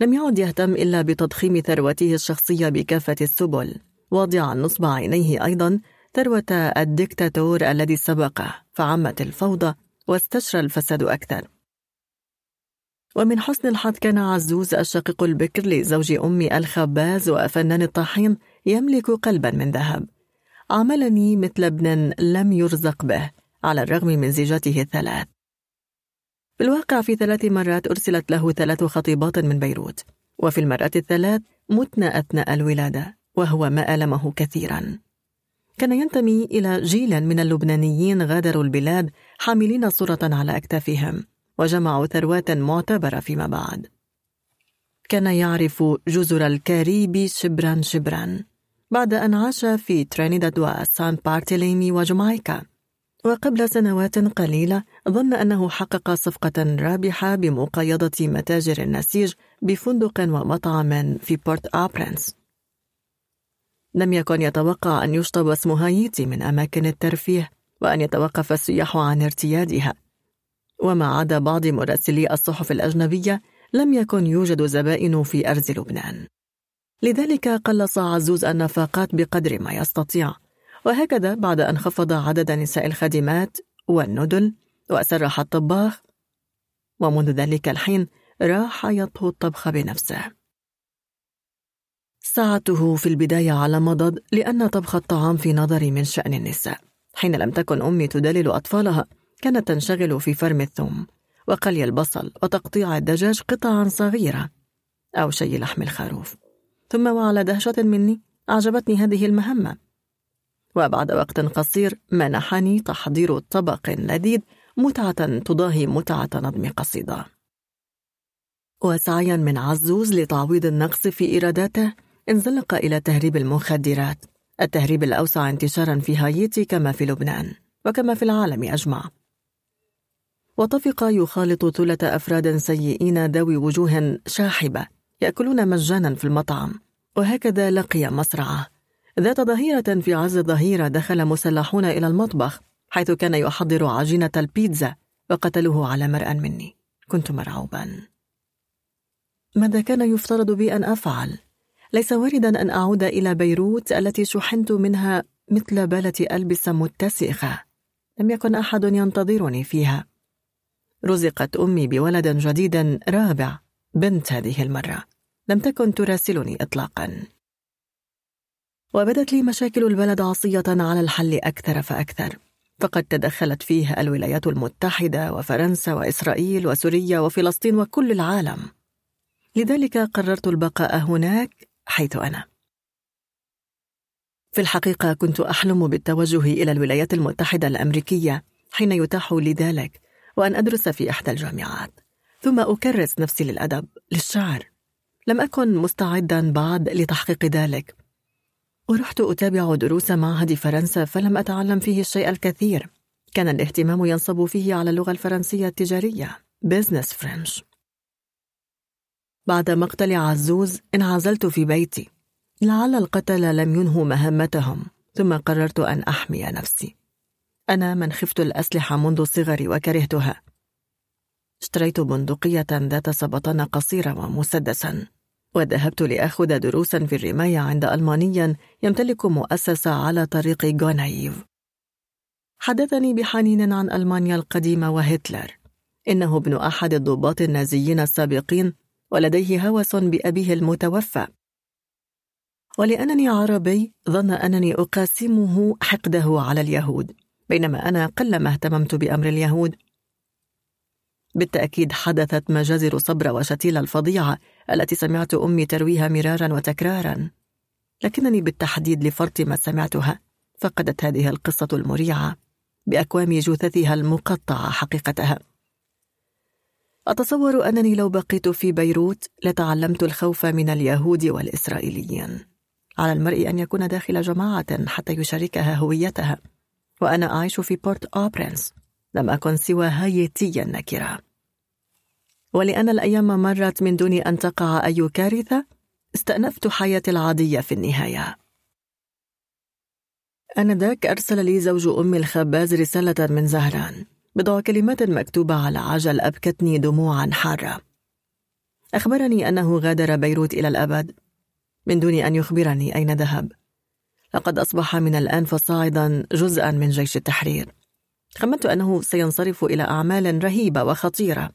لم يعد يهتم إلا بتضخيم ثروته الشخصية بكافة السبل. واضعا نصب عينيه أيضا ثروة الدكتاتور الذي سبقه فعمت الفوضى واستشرى الفساد أكثر. ومن حسن الحظ كان عزوز الشقيق البكر لزوج أمي الخباز وفنان الطحين يملك قلبا من ذهب. عاملني مثل ابن لم يرزق به على الرغم من زيجاته الثلاث. بالواقع في ثلاث مرات أرسلت له ثلاث خطيبات من بيروت. وفي المرات الثلاث متن أثناء الولادة وهو ما ألمه كثيرا. كان ينتمي إلى جيل من اللبنانيين غادروا البلاد حاملين صورة على أكتافهم وجمعوا ثروات معتبرة فيما بعد. كان يعرف جزر الكاريبي شبرا شبرا بعد أن عاش في ترينيداد وسان بارتيليمي وجامايكا. وقبل سنوات قليلة ظن أنه حقق صفقة رابحة بمقايضة متاجر النسيج بفندق ومطعم في بورت آبرنس لم يكن يتوقع أن يشطب اسم هايتي من أماكن الترفيه وأن يتوقف السياح عن ارتيادها. وما عدا بعض مراسلي الصحف الأجنبية لم يكن يوجد زبائن في أرز لبنان. لذلك قلص عزوز النفقات بقدر ما يستطيع. وهكذا بعد أن خفض عدد نساء الخادمات والندل وسرح الطباخ ومنذ ذلك الحين راح يطهو الطبخ بنفسه. ساعته في البداية على مضض لأن طبخ الطعام في نظري من شأن النساء. حين لم تكن أمي تدلل أطفالها كانت تنشغل في فرم الثوم وقلي البصل وتقطيع الدجاج قطعا صغيرة أو شي لحم الخروف. ثم وعلى دهشة مني أعجبتني هذه المهمة. وبعد وقت قصير منحني تحضير طبق لذيذ متعة تضاهي متعة نظم قصيدة. وسعيا من عزوز لتعويض النقص في إيراداته انزلق إلى تهريب المخدرات. التهريب الأوسع انتشارا في هايتي كما في لبنان وكما في العالم أجمع. وطفق يخالط ثلة أفراد سيئين ذوي وجوه شاحبة يأكلون مجانا في المطعم. وهكذا لقي مصرعه. ذات ظهيرة في عز الظهيرة دخل مسلحون إلى المطبخ حيث كان يحضر عجينة البيتزا وقتلوه على مرأى مني. كنت مرعوبا. ماذا كان يفترض بي أن أفعل؟ ليس واردا أن أعود إلى بيروت التي شحنت منها مثل بالة ألبسة متسخة. لم يكن أحد ينتظرني فيها. رزقت أمي بولد جديد رابع بنت هذه المرة. لم تكن تراسلني إطلاقا. وبدت لي مشاكل البلد عصية على الحل أكثر فأكثر. فقد تدخلت فيه الولايات المتحدة وفرنسا وإسرائيل وسوريا وفلسطين وكل العالم. لذلك قررت البقاء هناك حيث أنا. في الحقيقة كنت أحلم بالتوجه إلى الولايات المتحدة الأمريكية حين يتاح لي ذلك وأن أدرس في إحدى الجامعات ثم أكرس نفسي للأدب للشعر. لم أكن مستعدا بعد لتحقيق ذلك. ورحت أتابع دروس معهد فرنسا فلم أتعلم فيه الشيء الكثير. كان الاهتمام ينصب فيه على اللغة الفرنسية التجارية بيزنس فرنش بعد مقتل عزوز انعزلت في بيتي. لعل القتل لم ينهوا مهمتهم ثم قررت أن أحمي نفسي. أنا من خفت الأسلحة منذ صغري وكرهتها. اشتريت بندقية ذات سبطان قصيرة ومسدسا وذهبت لأخذ دروسا في الرماية عند ألماني يمتلك مؤسسة على طريق غونايف حدثني بحنين عن ألمانيا القديمة وهتلر. إنه ابن أحد الضباط النازيين السابقين ولديه هوس بأبيه المتوفى. ولأنني عربي ظن أنني أقاسمه حقده على اليهود بينما أنا قلما اهتممت بأمر اليهود. بالتأكيد حدثت مجازر صبر وشتيل الفظيعة التي سمعت أمي ترويها مرارا وتكرارا. لكنني بالتحديد لفرط ما سمعتها فقدت هذه القصة المريعة بأكوام جثثها المقطعة حقيقتها. أتصور أنني لو بقيت في بيروت لتعلمت الخوف من اليهود والإسرائيليين. على المرء أن يكون داخل جماعة حتى يشاركها هويتها. وأنا أعيش في بورت أوبرنس. لم أكن سوى هايتيا نكرة. ولأن الأيام مرت من دون أن تقع أي كارثة استأنفت حياتي العادية في النهاية. آنذاك أرسل لي زوج أم الخباز رسالة من زهران. بضع كلمات مكتوبة على عجل أبكتني دموعا حارة. أخبرني أنه غادر بيروت إلى الأبد. من دون أن يخبرني أين ذهب. لقد أصبح من الآن فصاعدا جزءا من جيش التحرير. خمنت أنه سينصرف إلى أعمال رهيبة وخطيرة.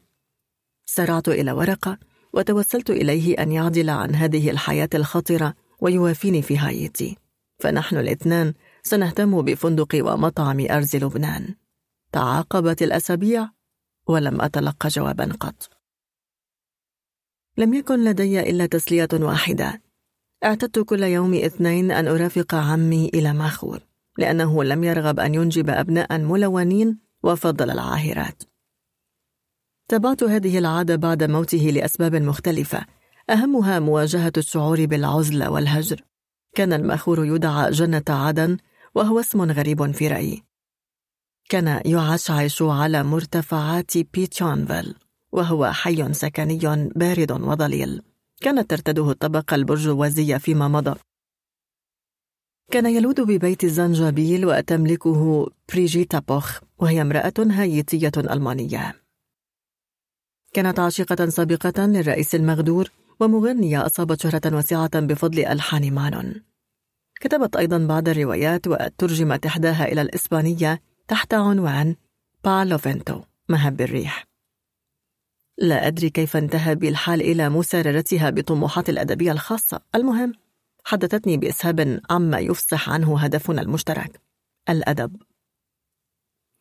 سرعت إلى ورقة وتوسلت إليه أن يعدل عن هذه الحياة الخطرة ويوافيني في هايتي. فنحن الاثنان سنهتم بفندق ومطعم أرز لبنان. تعاقبت الأسابيع ولم أتلقى جوابا قط. لم يكن لدي إلا تسلية واحدة. اعتدت كل يوم اثنين أن أرافق عمي إلى ماخور لأنه لم يرغب أن ينجب أبناء ملونين وفضل العاهرات. تابعت هذه العادة بعد موته لأسباب مختلفة. أهمها مواجهة الشعور بالعزلة والهجر. كان المأخور يدعى جنة عدن وهو اسم غريب في رأيي. كان يعشعش على مرتفعات بيتشونفيل وهو حي سكني بارد وظليل كانت ترتاده الطبقة البرجوازية فيما مضى. كان يلوذ ببيت الزنجبيل وتملكه بريجيتا بوخ وهي امرأة هايتية ألمانية. كانت عاشقة سابقة للرئيس المغدور ومغنية أصابت شهرة واسعة بفضل ألحان مانون. كتبت أيضا بعض الروايات وترجمت إحداها إلى الإسبانية تحت عنوان بالوفنتو مهب الريح لا أدري كيف انتهى بي الحال إلى مساررتها بطموحاتي الأدبية الخاصة. المهم حدثتني بإسهاب عما يفصح عنه هدفنا المشترك الأدب.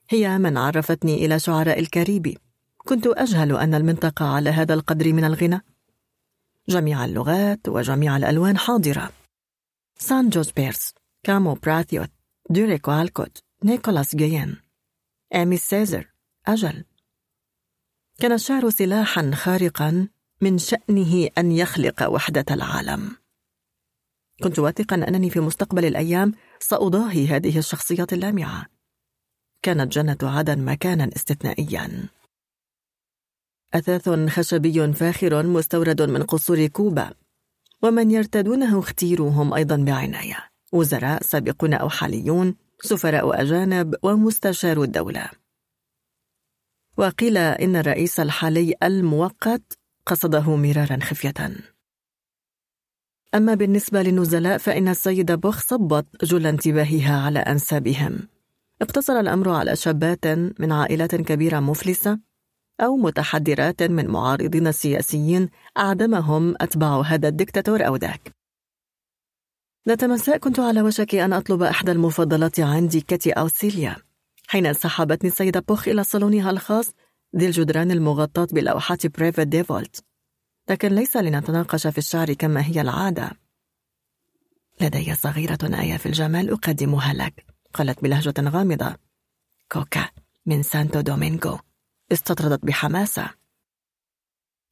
هي من عرفتني إلى شعراء الكاريبي. كنت أجهل أن المنطقة على هذا القدر من الغنى جميع اللغات وجميع الألوان حاضرة. سان جون بيرس كامو براثويت ديريك والكوت. نيكولاس جيان. إيمي سيزير أجل. كان الشعر سلاحا خارقا من شأنه أن يخلق وحدة العالم. كنت واثقا أنني في مستقبل الأيام سأضاهي هذه الشخصيات اللامعة. كانت جنة عدن مكانا استثنائيا. أثاث خشبي فاخر مستورد من قصور كوبا. ومن يرتدونه اختيروهم أيضا بعناية. وزراء سابقون أو حاليون سفراء أجانب ومستشار الدولة. وقيل إن الرئيس الحالي المؤقت قصده مرارا خفية. أما بالنسبة للنزلاء فإن السيدة بوخ صبت جل انتباهها على أنسابهم. اقتصر الأمر على شابات من عائلات كبيرة مفلسة أو متحدرات من معارضين سياسيين أعدمهم أتباع هذا الدكتاتور أو ذاك. ذات مساء كنت على وشك أن أطلب إحدى المفضلات عندي كاتي أو سيليا حين سحبتني السيدة بوخ إلى صالونها الخاص ذي الجدران المغطاة بلوحات بريفيت دوفو لكن ليس لنتناقش في الشعر كما هي العادة. لدي صغيرة آية في الجمال أقدمها لك قالت بلهجة غامضة. كوكا من سانتو دومينغو. استطردت بحماسة.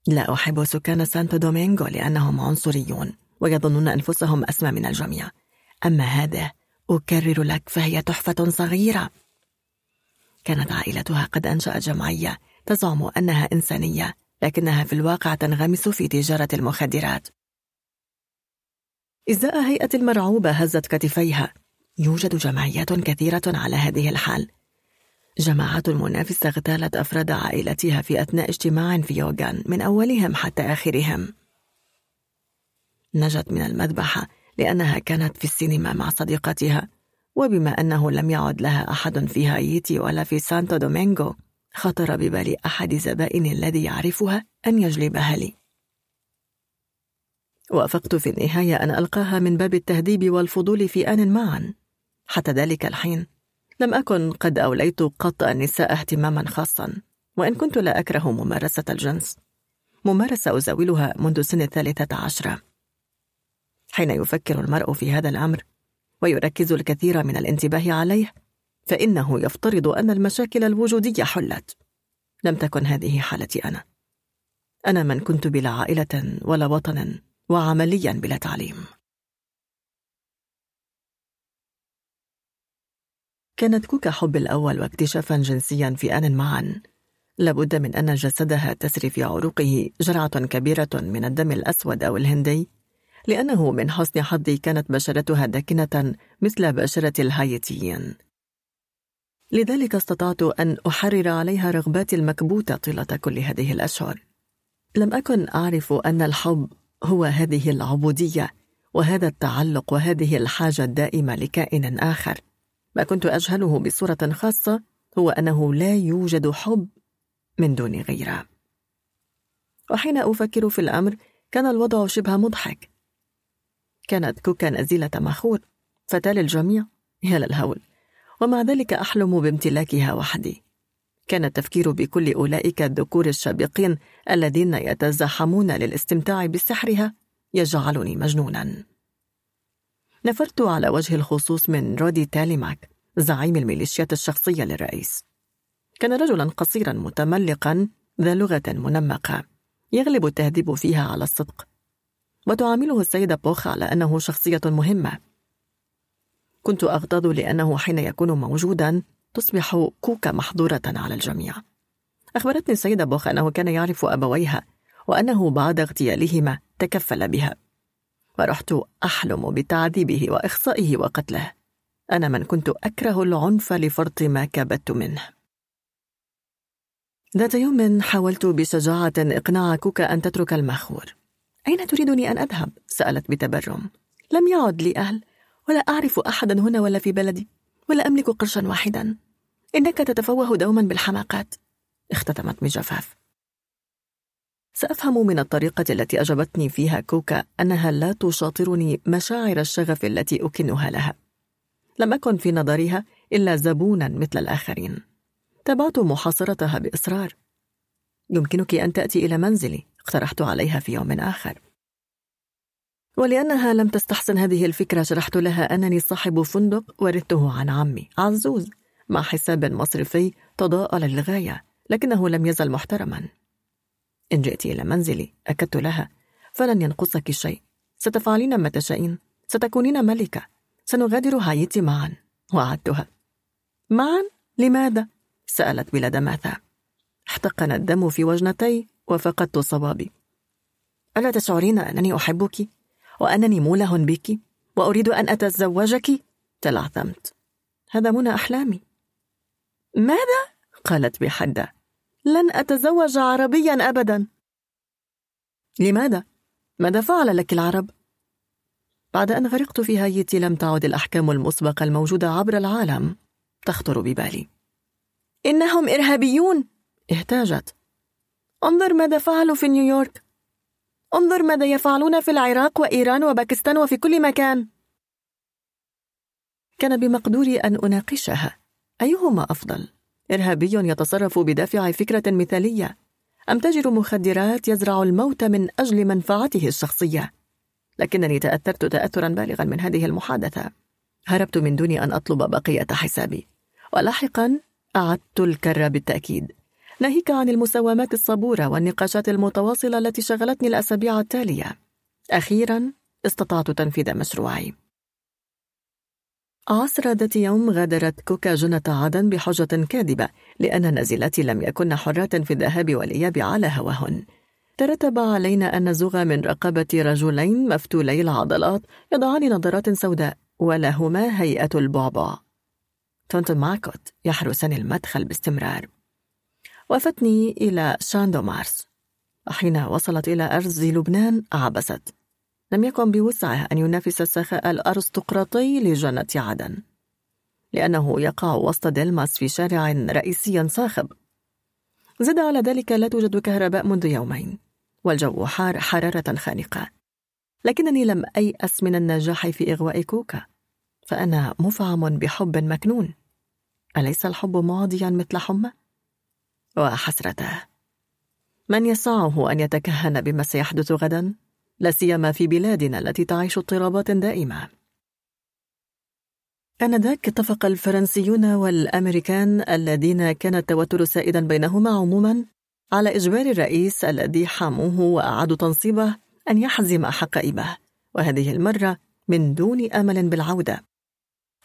لا أحب سكان سانتو دومينغو لأنهم عنصريون. ويظنون أنفسهم أسمى من الجميع. أما هذه أكرر لك فهي تحفة صغيرة. كانت عائلتها قد أنشأت جمعية تزعم أنها إنسانية لكنها في الواقع تنغمس في تجارة المخدرات. إزاء هيئة المرعوبة هزت كتفيها. يوجد جمعيات كثيرة على هذه الحال. جماعات منافسة اغتالت أفراد عائلتها في أثناء اجتماع في يوغان من أولهم حتى آخرهم. نجت من المذبحة لأنها كانت في السينما مع صديقتها وبما أنه لم يعد لها أحد في هايتي ولا في سانتو دومينغو خطر ببال أحد زبائن الذي يعرفها أن يجلبها لي. وافقت في النهاية أن ألقاها من باب التهذيب والفضول في آن معا. حتى ذلك الحين لم أكن قد أوليت قط النساء اهتماما خاصا وإن كنت لا أكره ممارسة الجنس. ممارسة أزاولها منذ سن الثالثة عشرة. حين يفكر المرء في هذا الأمر ويركز الكثير من الانتباه عليه فإنه يفترض أن المشاكل الوجودية حلت. لم تكن هذه حالتي أنا. أنا من كنت بلا عائلة ولا وطن وعمليا بلا تعليم. كانت كوكا حب الأول واكتشافا جنسيا في آن معا. لابد من أن جسدها تسري في عروقه جرعة كبيرة من الدم الأسود أو الهندي. لأنه من حسن حظي كانت بشرتها داكنة مثل بشرة الهايتيين. لذلك استطعت أن أحرر عليها رغباتي المكبوتة طيلة كل هذه الأشهر. لم أكن أعرف أن الحب هو هذه العبودية وهذا التعلق وهذه الحاجة الدائمة لكائن آخر. ما كنت أجهله بصورة خاصة هو أنه لا يوجد حب من دون غيره. وحين أفكر في الأمر كان الوضع شبه مضحك. كانت كوكا نزيلة مخور فتاة للجميع يا للهول ومع ذلك أحلم بامتلاكها وحدي. كان التفكير بكل أولئك الذكور الشابقين الذين يتزاحمون للاستمتاع بسحرها يجعلني مجنونا. نفرت على وجه الخصوص من رودي تاليماك زعيم الميليشيات الشخصية للرئيس. كان رجلا قصيرا متملقا ذا لغة منمقة يغلب التهذيب فيها على الصدق. وتعامله السيدة بوخ على أنه شخصية مهمة. كنت أغتاظ لأنه حين يكون موجودا تصبح كوكا محظورة على الجميع. أخبرتني السيدة بوخ أنه كان يعرف أبويها وأنه بعد اغتيالهما تكفل بها. ورحت أحلم بتعذيبه وإخصائه وقتله. أنا من كنت أكره العنف لفرط ما كبت منه. ذات يوم حاولت بشجاعة إقناع كوكا أن تترك المخور. أين تريدني أن أذهب؟ سألت بتبرم. لم يعد لي أهل ولا أعرف أحدا هنا ولا في بلدي ولا أملك قرشا واحدا. إنك تتفوه دوما بالحماقات. اختتمت بجفاف. سأفهم من الطريقة التي أجبتني فيها كوكا أنها لا تشاطرني مشاعر الشغف التي أكنها لها. لم أكن في نظرها إلا زبونا مثل الآخرين. تابعت محاصرتها بإصرار. يمكنك أن تأتي إلى منزلي. اقترحت عليها في يوم آخر. ولأنها لم تستحسن هذه الفكرة شرحت لها أنني صاحب فندق ورثته عن عمي عزوز مع حساب مصرفي تضاءل للغاية لكنه لم يزل محترما. إن جئت إلى منزلي أكدت لها فلن ينقصك شيء. ستفعلين ما تشائين ستكونين ملكة. سنغادر هايتي معا. وعدتها معا؟ لماذا؟ سألت بلا دماثة. احتقن الدم في وجنتي وفقدت صوابي ألا تشعرين أنني أحبك؟ وأنني موله بك؟ وأريد أن أتزوجك؟ تلعثمت هذا منى أحلامي ماذا؟ قالت بحدة لن أتزوج عربيا أبدا لماذا؟ ماذا فعل لك العرب؟ بعد أن غرقت في هايتي لم تعد الأحكام المسبقة الموجودة عبر العالم تخطر ببالي إنهم إرهابيون اهتاجت انظر ماذا فعلوا في نيويورك. انظر ماذا يفعلون في العراق وإيران وباكستان وفي كل مكان. كان بمقدوري أن أناقشها. أيهما أفضل؟ إرهابي يتصرف بدافع فكرة مثالية. أم تاجر مخدرات يزرع الموت من أجل منفعته الشخصية؟ لكنني تأثرت تأثرا بالغا من هذه المحادثة. هربت من دون أن أطلب بقية حسابي. ولاحقا أعدت الكر بالتأكيد. ناهيك عن المساومات الصبورة والنقاشات المتواصلة التي شغلتني الأسابيع التالية. أخيرا استطعت تنفيذ مشروعي. عصر ذات يوم غادرت كوكا جنة عدن بحجة كاذبة لأن نازلاتي لم يكن حرات في الذهاب والإياب على هواهن. ترتب علينا أن نزوغ من رقبة رجلين مفتولي العضلات يضعان نظارات سوداء ولهما هيئة البعبع. تونت ماكوت يحرسان المدخل باستمرار. وفتني إلى شاندو مارس وحين وصلت إلى أرز لبنان عبست. لم يكن بوسعه أن ينافس السخاء الأرستقراطي لجنة عدن لأنه يقع وسط دلماس في شارع رئيسي صاخب. زد على ذلك لا توجد كهرباء منذ يومين والجو حار حرارة خانقة. لكنني لم أيأس من النجاح في إغواء كوكا فأنا مفعم بحب مكنون. أليس الحب ماضيا مثل حمى؟ وحسرته. من يسعه أن يتكهن بما سيحدث غدا؟ لا سيما في بلادنا التي تعيش اضطرابات دائمة. آنذاك اتفق الفرنسيون والأمريكان الذين كان التوتر سائدا بينهما عموما على إجبار الرئيس الذي حاموه وأعادوا تنصيبه أن يحزم حقائبه وهذه المرة من دون أمل بالعودة.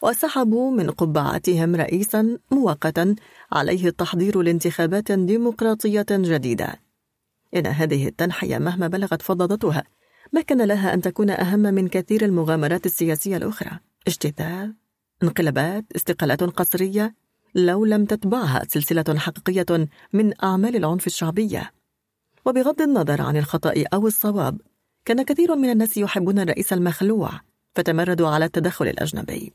وسحبوا من قبعتهم رئيسا مؤقتا عليه التحضير لانتخابات ديمقراطية جديدة. إن هذه التنحية مهما بلغت فضضتها ما كان لها أن تكون أهم من كثير المغامرات السياسية الأخرى. اجتثاث انقلابات استقالات قصرية لو لم تتبعها سلسلة حقيقية من أعمال العنف الشعبية. وبغض النظر عن الخطأ أو الصواب كان كثير من الناس يحبون الرئيس المخلوع فتمردوا على التدخل الأجنبي.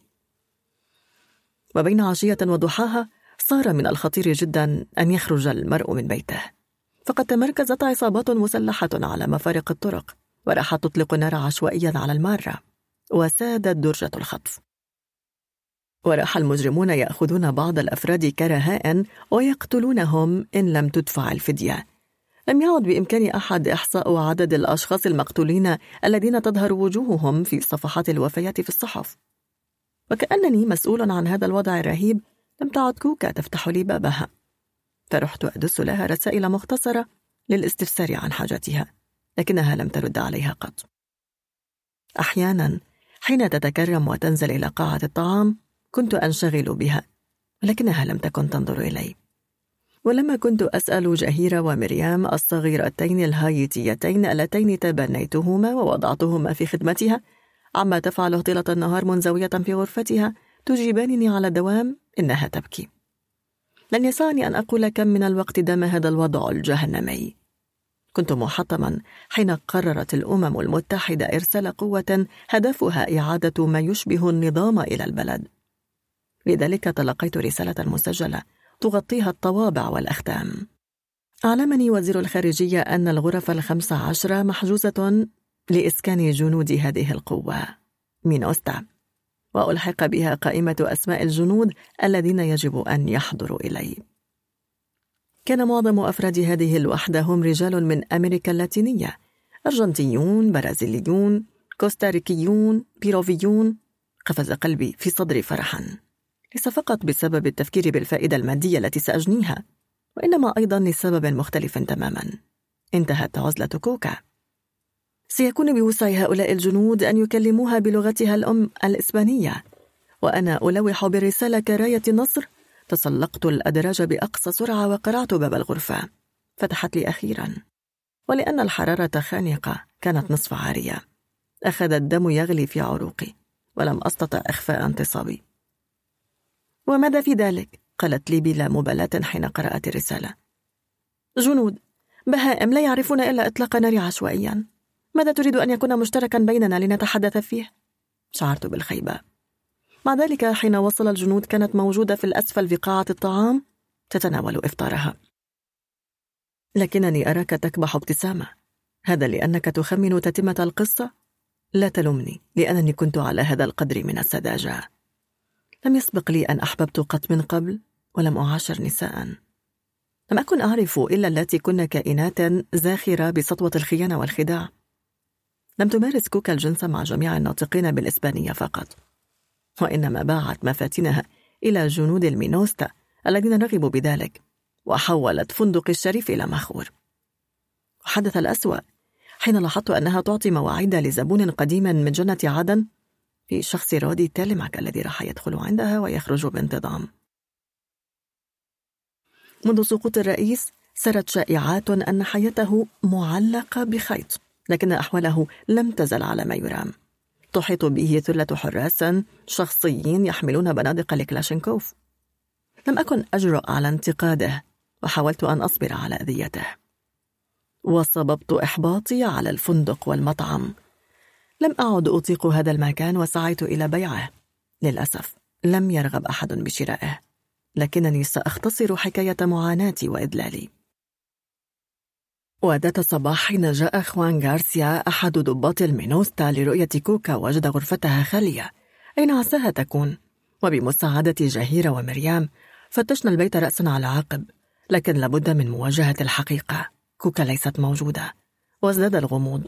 وبين عشية وضحاها صار من الخطير جدا أن يخرج المرء من بيته. فقد تمركزت عصابات مسلحة على مفارق الطرق وراحت تطلق النار عشوائيا على المارة وسادت درجة الخطف. وراح المجرمون يأخذون بعض الأفراد كرهاء ويقتلونهم إن لم تدفع الفدية. لم يعد بإمكان أحد إحصاء عدد الأشخاص المقتولين الذين تظهر وجوههم في صفحات الوفيات في الصحف. وكأنني مسؤول عن هذا الوضع الرهيب لم تعد كوكا تفتح لي بابها. فرحت أدس لها رسائل مختصرة للاستفسار عن حاجتها لكنها لم ترد عليها قط. أحيانا حين تتكرم وتنزل إلى قاعة الطعام كنت أنشغل بها ولكنها لم تكن تنظر إلي. ولما كنت أسأل جهيرة ومريام الصغيرتين الهايتيتين اللتين تبنيتهما ووضعتهما في خدمتها عما تفعله طيلة النهار منزوية في غرفتها تجيبانني على الدوام إنها تبكي. لن يسعني أن أقول كم من الوقت دام هذا الوضع الجهنمي. كنت محطما حين قررت الأمم المتحدة إرسال قوة هدفها إعادة ما يشبه النظام إلى البلد. لذلك تلقيت رسالة مسجلة تغطيها الطوابع والأختام. أعلمني وزير الخارجية أن الغرف الخمس عشرة محجوزة لإسكان جنود هذه القوة. مينوستا وألحق بها قائمة أسماء الجنود الذين يجب أن يحضروا إلي. كان معظم أفراد هذه الوحدة هم رجال من أمريكا اللاتينية. أرجنتيون برازيليون كوستاريكيون بيروفيون. قفز قلبي في صدري فرحا. ليس فقط بسبب التفكير بالفائدة المادية التي سأجنيها وإنما أيضا لسبب مختلف تماما. انتهت عزلة كوكا. سيكون بوسع هؤلاء الجنود أن يكلموها بلغتها الأم الإسبانية. وأنا ألوح برسالة كراية النصر تسلقت الأدراج بأقصى سرعة وقرعت باب الغرفة. فتحت لي أخيرا. ولأن الحرارة خانقة كانت نصف عارية. أخذ الدم يغلي في عروقي ولم أستطع إخفاء انتصابي. وماذا في ذلك؟ قالت لي بلا مبالاة حين قرأت الرسالة. جنود بهائم لا يعرفون إلا إطلاق نار عشوائيا ماذا تريد أن يكون مشتركا بيننا لنتحدث فيه؟ شعرت بالخيبة. مع ذلك حين وصل الجنود كانت موجودة في الأسفل في قاعة الطعام تتناول إفطارها. لكنني أراك تكبح ابتسامة. هذا لأنك تخمن تتمة القصة؟ لا تلمني لأنني كنت على هذا القدر من السذاجة. لم يسبق لي أن أحببت قط من قبل ولم أعاشر نساء. لم أكن أعرف إلا التي كن كائنات زاخرة بسطوة الخيانة والخداع. لم تمارس كوكا الجنس مع جميع الناطقين بالإسبانية فقط. وإنما باعت مفاتنها إلى جنود المينوستا الذين رغبوا بذلك وحولت فندق الشريف إلى ماخور. وحدث الأسوأ حين لاحظت أنها تعطي مواعيد لزبون قديم من جنة عدن في شخص رودي تيليماك الذي راح يدخل عندها ويخرج بانتظام. منذ سقوط الرئيس سرت شائعات أن حياته معلقة بخيط. لكن أحواله لم تزل على ما يرام. تحيط به ثلة حراس شخصيين يحملون بنادق لكلاشينكوف. لم أكن أجرؤ على انتقاده وحاولت أن أصبر على أذيته. وصببت إحباطي على الفندق والمطعم. لم أعد أطيق هذا المكان وسعيت إلى بيعه. للأسف لم يرغب أحد بشرائه. لكنني سأختصر حكاية معاناتي وإدلالي وذات صباح جاء خوان غارسيا أحد ضباط المينوستا لرؤية كوكا وجد غرفتها خالية أين عساها تكون؟ وبمساعدة جهيرة ومريم فتشنا البيت رأسا على عقب لكن لابد من مواجهة الحقيقة. كوكا ليست موجودة وازداد الغموض.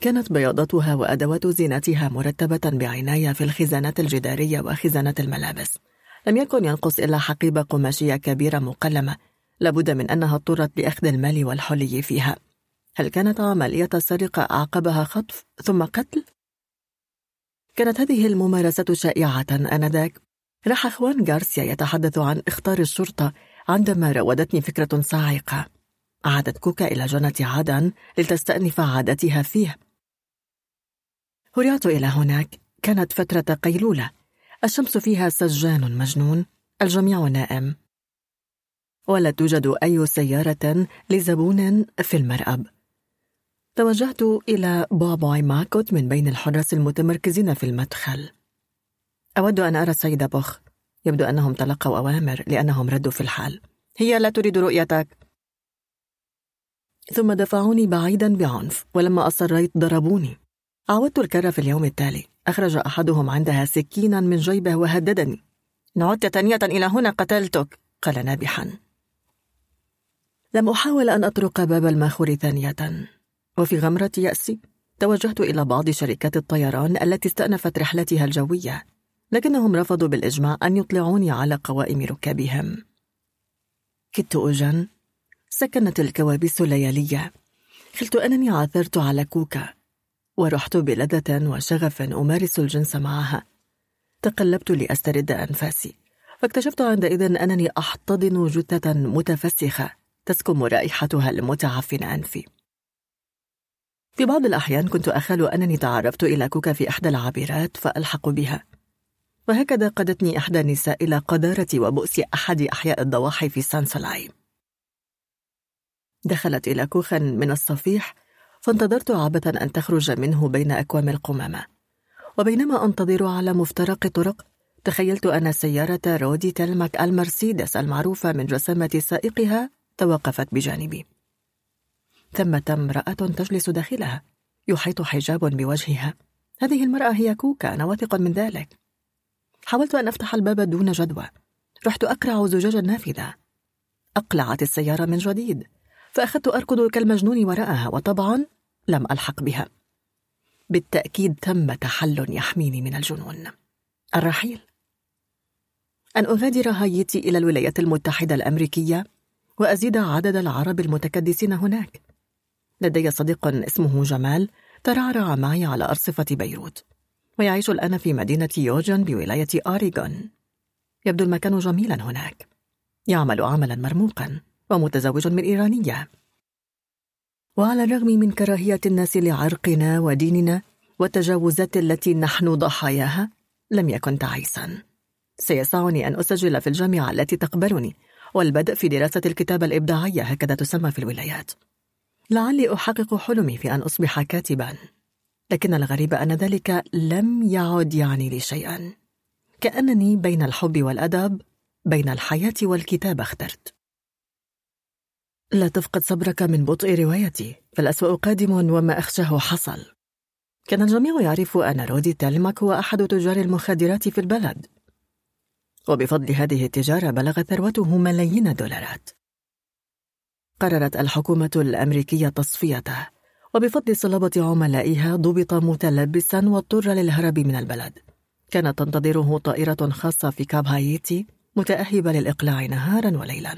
كانت بياضتها وأدوات زينتها مرتبة بعناية في الخزانات الجدارية وخزانات الملابس. لم يكن ينقص إلا حقيبة قماشية كبيرة مقلمة لابد من أنها اضطرت لأخذ المال والحلي فيها. هل كانت عملية السرقة أعقبها خطف ثم قتل؟ كانت هذه الممارسة شائعة آنذاك. راح خوان غارسيا يتحدث عن اختار الشرطة عندما راودتني فكرة صاعقة. عادت كوكا إلى جنة عدن لتستأنف عادتها فيه هرعت إلى هناك. كانت فترة قيلولة. الشمس فيها سجان مجنون. الجميع نائم. ولا توجد أي سيارة لزبون في المرأب توجهت إلى باباي ماكوت من بين الحراس المتمركزين في المدخل. أود أن أرى السيدة بوخ. يبدو أنهم تلقوا أوامر لأنهم ردوا في الحال. هي لا تريد رؤيتك. ثم دفعوني بعيدا بعنف ولما أصريت ضربوني. عودت الكرة في اليوم التالي. أخرج أحدهم عندها سكينا من جيبه وهددني. إن عدت ثانية إلى هنا قتلتك! قال نابحا. لم أحاول أن أطرق باب الماخور ثانية. وفي غمرة يأسي توجهت إلى بعض شركات الطيران التي استأنفت رحلتها الجوية لكنهم رفضوا بالإجماع أن يطلعوني على قوائم ركابهم. كدت أجن سكنت الكوابيس الليالية. خلت أنني عثرت على كوكا. ورحت بلذة وشغف أمارس الجنس معها. تقلبت لأسترد أنفاسي. فاكتشفت عندئذ أنني أحتضن جثة متفسخة. تسكم رائحتها المتعفن أنفي. في بعض الأحيان كنت أخال أنني تعرفت إلى كوكا في إحدى العابرات فألحق بها. وهكذا قادتني إحدى النساء إلى قدارة وبؤس أحد أحياء الضواحي في سانسولاي دخلت إلى كوخ من الصفيح فانتظرت عابة أن تخرج منه بين أكوام القمامة. وبينما أنتظر على مفترق طرق تخيلت أن سيارة رودي تلمك المرسيدس المعروفة من جسامة سائقها توقفت بجانبي. ثمة امرأة تجلس داخلها يحيط حجاب بوجهها. هذه المرأة هي كوكا أنا واثق من ذلك. حاولت أن أفتح الباب دون جدوى. رحت أقرع زجاج النافذة أقلعت السيارة من جديد. فأخذت أركض كالمجنون وراءها وطبعا لم ألحق بها. بالتأكيد ثمة حل يحميني من الجنون. الرحيل. أن أغادر هايتي إلى الولايات المتحدة الأمريكية وأزيد عدد العرب المتكدسين هناك. لدي صديق اسمه جمال ترعرع معي على أرصفة بيروت ويعيش الآن في مدينة يوجن بولاية أوريغون. يبدو المكان جميلا هناك. يعمل عملا مرموقا ومتزوج من إيرانية. وعلى الرغم من كراهية الناس لعرقنا وديننا والتجاوزات التي نحن ضحاياها لم يكن تعيسا. سيسعني أن أسجل في الجامعة التي تقبلني والبدء في دراسة الكتابة الإبداعية هكذا تسمى في الولايات. لعلي أحقق حلمي في أن أصبح كاتبا. لكن الغريب أن ذلك لم يعد يعني لي شيئا. كأنني بين الحب والأدب بين الحياة والكتابة اخترت. لا تفقد صبرك من بطء روايتي فالأسوأ قادم وما أخشاه حصل. كان الجميع يعرف أن رودي تيلماك هو أحد تجار المخدرات في البلد. وبفضل هذه التجارة بلغ ثروته ملايين الدولارات. قررت الحكومة الأمريكية تصفيته وبفضل صلابة عملائها ضبط متلبسا واضطر للهرب من البلد. كانت تنتظره طائرة خاصة في كاب هايتي متأهبة للإقلاع نهارا وليلا.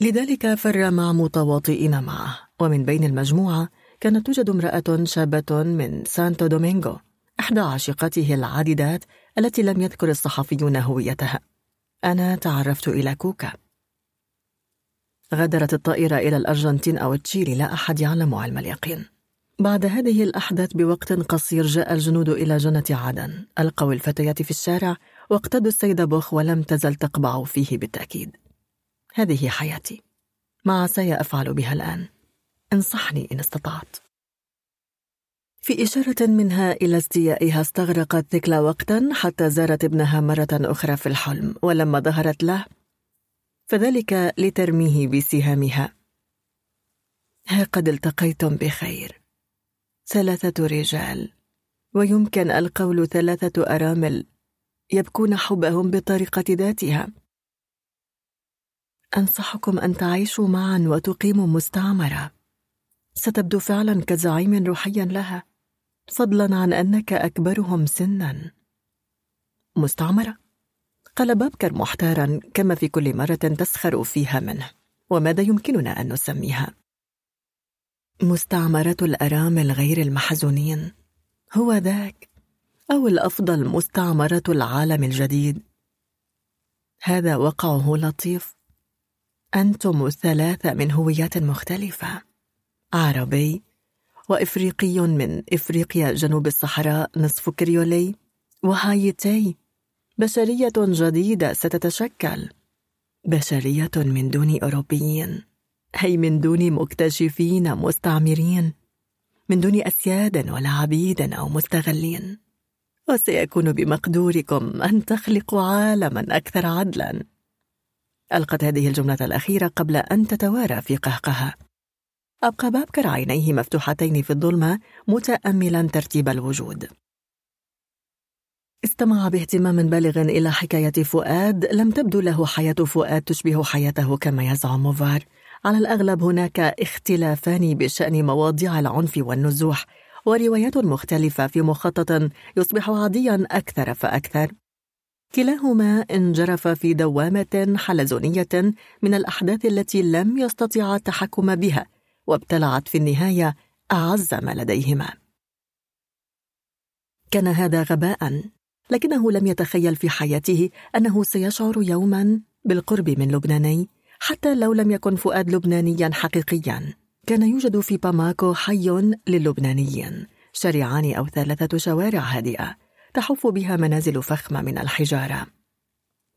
لذلك فر مع متواطئين معه ومن بين المجموعة كانت توجد امرأة شابة من سانتو دومينغو إحدى عاشقاته العديدات التي لم يذكر الصحفيون هويتها. أنا تعرفت إلى كوكا. غادرت الطائرة إلى الأرجنتين أو تشيلي لا أحد يعلم علم اليقين. بعد هذه الأحداث بوقت قصير جاء الجنود إلى جنة عدن. ألقوا الفتيات في الشارع واقتدوا السيد بوخ ولم تزل تقبع فيه بالتأكيد. هذه حياتي. ما عساي أفعل بها الآن؟ انصحني إن استطعت. في إشارة منها إلى استيائها استغرقت ثكلى وقتا حتى زارت ابنها مرة أخرى في الحلم ولما ظهرت له فذلك لترميه بسهامها. ها قد التقيتم بخير. ثلاثة رجال. ويمكن القول ثلاثة أرامل يبكون حبهم بطريقة ذاتها. أنصحكم أن تعيشوا معا وتقيموا مستعمرة. ستبدو فعلا كزعيم روحيا لها. فضلا عن أنك أكبرهم سنا. مستعمرة. قال بابكر محتارا كما في كل مرة تسخر فيها منه. وماذا يمكننا أن نسميها؟ مستعمرة الأرامل غير المحزونين. هو ذاك أو الأفضل مستعمرة العالم الجديد. هذا وقعه لطيف. أنتم الثلاثة من هويات مختلفة. عربي وإفريقي من إفريقيا جنوب الصحراء نصف كريولي. وهايتي بشرية جديدة ستتشكل. بشرية من دون أوروبيين. أي من دون مكتشفين مستعمرين. من دون أسياد ولا عبيد أو مستغلين. وسيكون بمقدوركم أن تخلقوا عالما أكثر عدلا. ألقت هذه الجملة الأخيرة قبل أن تتوارى في قهقها. أبقى بابكر عينيه مفتوحتين في الظلمة متأملا ترتيب الوجود. استمع باهتمام بالغ إلى حكاية فؤاد. لم تبدو له حياة فؤاد تشبه حياته كما يزعم فار. على الأغلب هناك اختلافان بشأن مواضيع العنف والنزوح وروايات مختلفة في مخطط يصبح عاديا أكثر فأكثر. كلاهما انجرف في دوامة حلزونية من الأحداث التي لم يستطيع التحكم بها. وابتلعت في النهاية أعز ما لديهما. كان هذا غباء لكنه لم يتخيل في حياته أنه سيشعر يوما بالقرب من لبناني حتى لو لم يكن فؤاد لبنانيا حقيقيا. كان يوجد في باماكو حي للبنانيين شارعان أو ثلاثة شوارع هادئة تحف بها منازل فخمة من الحجارة.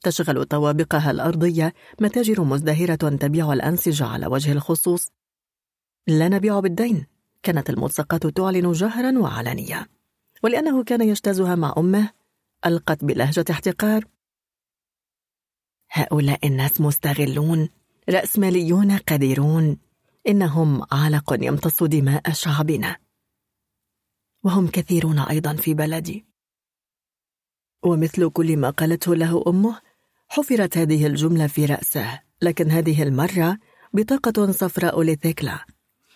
تشغل طوابقها الأرضية متاجر مزدهرة تبيع الأنسجة على وجه الخصوص لا نبيع بالدين. كانت الملصقات تعلن جهرا وعلانية. ولأنه كان يجتازها مع أمه ألقت بلهجة احتقار. هؤلاء الناس مستغلون رأسماليون قديرون. إنهم علق يمتص دماء شعبنا. وهم كثيرون أيضا في بلدي. ومثل كل ما قالته له أمه حفرت هذه الجملة في رأسه. لكن هذه المرة بطاقة صفراء لثيكلا.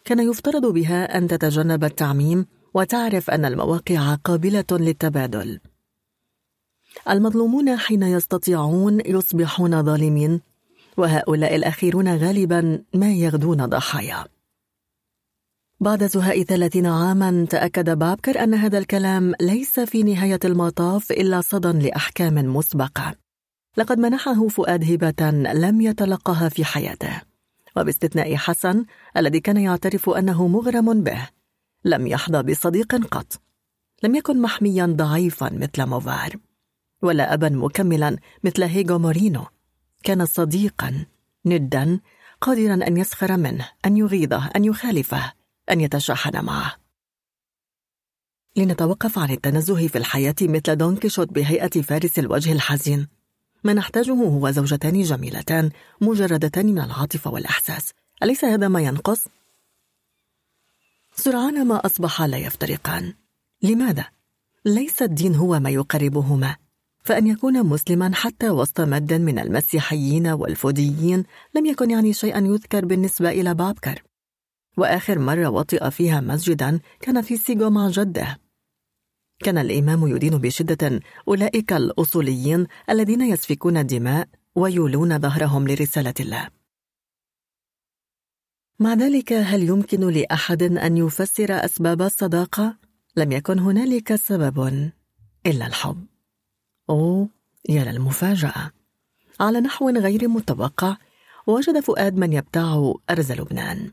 كان يفترض بها أن تتجنب التعميم وتعرف أن المواقع قابلة للتبادل. المظلومون حين يستطيعون يصبحون ظالمين وهؤلاء الأخيرون غالبا ما يغدون ضحايا. بعد زهاء ثلاثين عاما تأكد بابكر أن هذا الكلام ليس في نهاية المطاف إلا صدى لأحكام مسبقة. لقد منحه فؤاد هبة لم يتلقها في حياته. وباستثناء حسن الذي كان يعترف أنه مغرم به لم يحظى بصديق قط. لم يكن محميا ضعيفا مثل موفار ولا أبا مكملا مثل هيغو مورينو. كان صديقا ندا قادرا أن يسخر منه أن يغيظه أن يخالفه أن يتشاحن معه. لنتوقف عن التنزه في الحياة مثل دون كيشوت بهيئة فارس الوجه الحزين. ما نحتاجه هو زوجتان جميلتان مجردتان من العاطفة والإحساس. أليس هذا ما ينقص؟ سرعان ما أصبحا لا يفترقان. لماذا؟ ليس الدين هو ما يقربهما. فأن يكون مسلما حتى وسط مد من المسيحيين والفوديين لم يكن يعني شيئا يذكر بالنسبة إلى بابكر. وآخر مرة وطئ فيها مسجدا كان في سيغو مع جده. كان الإمام يدين بشدة أولئك الأصوليين الذين يسفكون الدماء ويولون ظهرهم لرسالة الله. مع ذلك هل يمكن لأحد أن يفسر أسباب الصداقة؟ لم يكن هنالك سبب إلا الحب أوه يا للمفاجأة. على نحو غير متوقع وجد فؤاد من يبتاع أرز لبنان.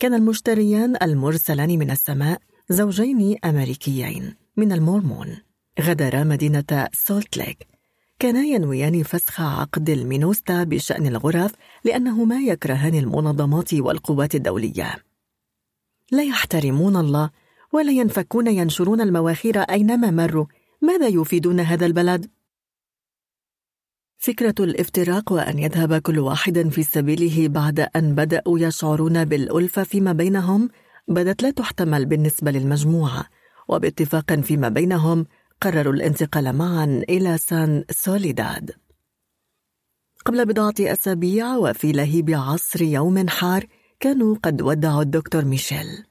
كان المشتريان المرسلان من السماء زوجين أمريكيين من المورمون. غادرا مدينة سولت ليك. كانا ينويان فسخ عقد المينوستا بشأن الغرف لأنهما يكرهان المنظمات والقوات الدولية. لا يحترمون الله ولا ينفكون ينشرون المواخير أينما مروا. ماذا يفيدون هذا البلد؟ فكرة الافتراق وأن يذهب كل واحد في سبيله بعد أن بدأوا يشعرون بالألفة فيما بينهم بدت لا تحتمل بالنسبة للمجموعة وباتفاق فيما بينهم قرروا الانتقال معا إلى سان سوليداد. قبل بضعة أسابيع وفي لهيب عصر يوم حار كانوا قد ودعوا الدكتور ميشيل.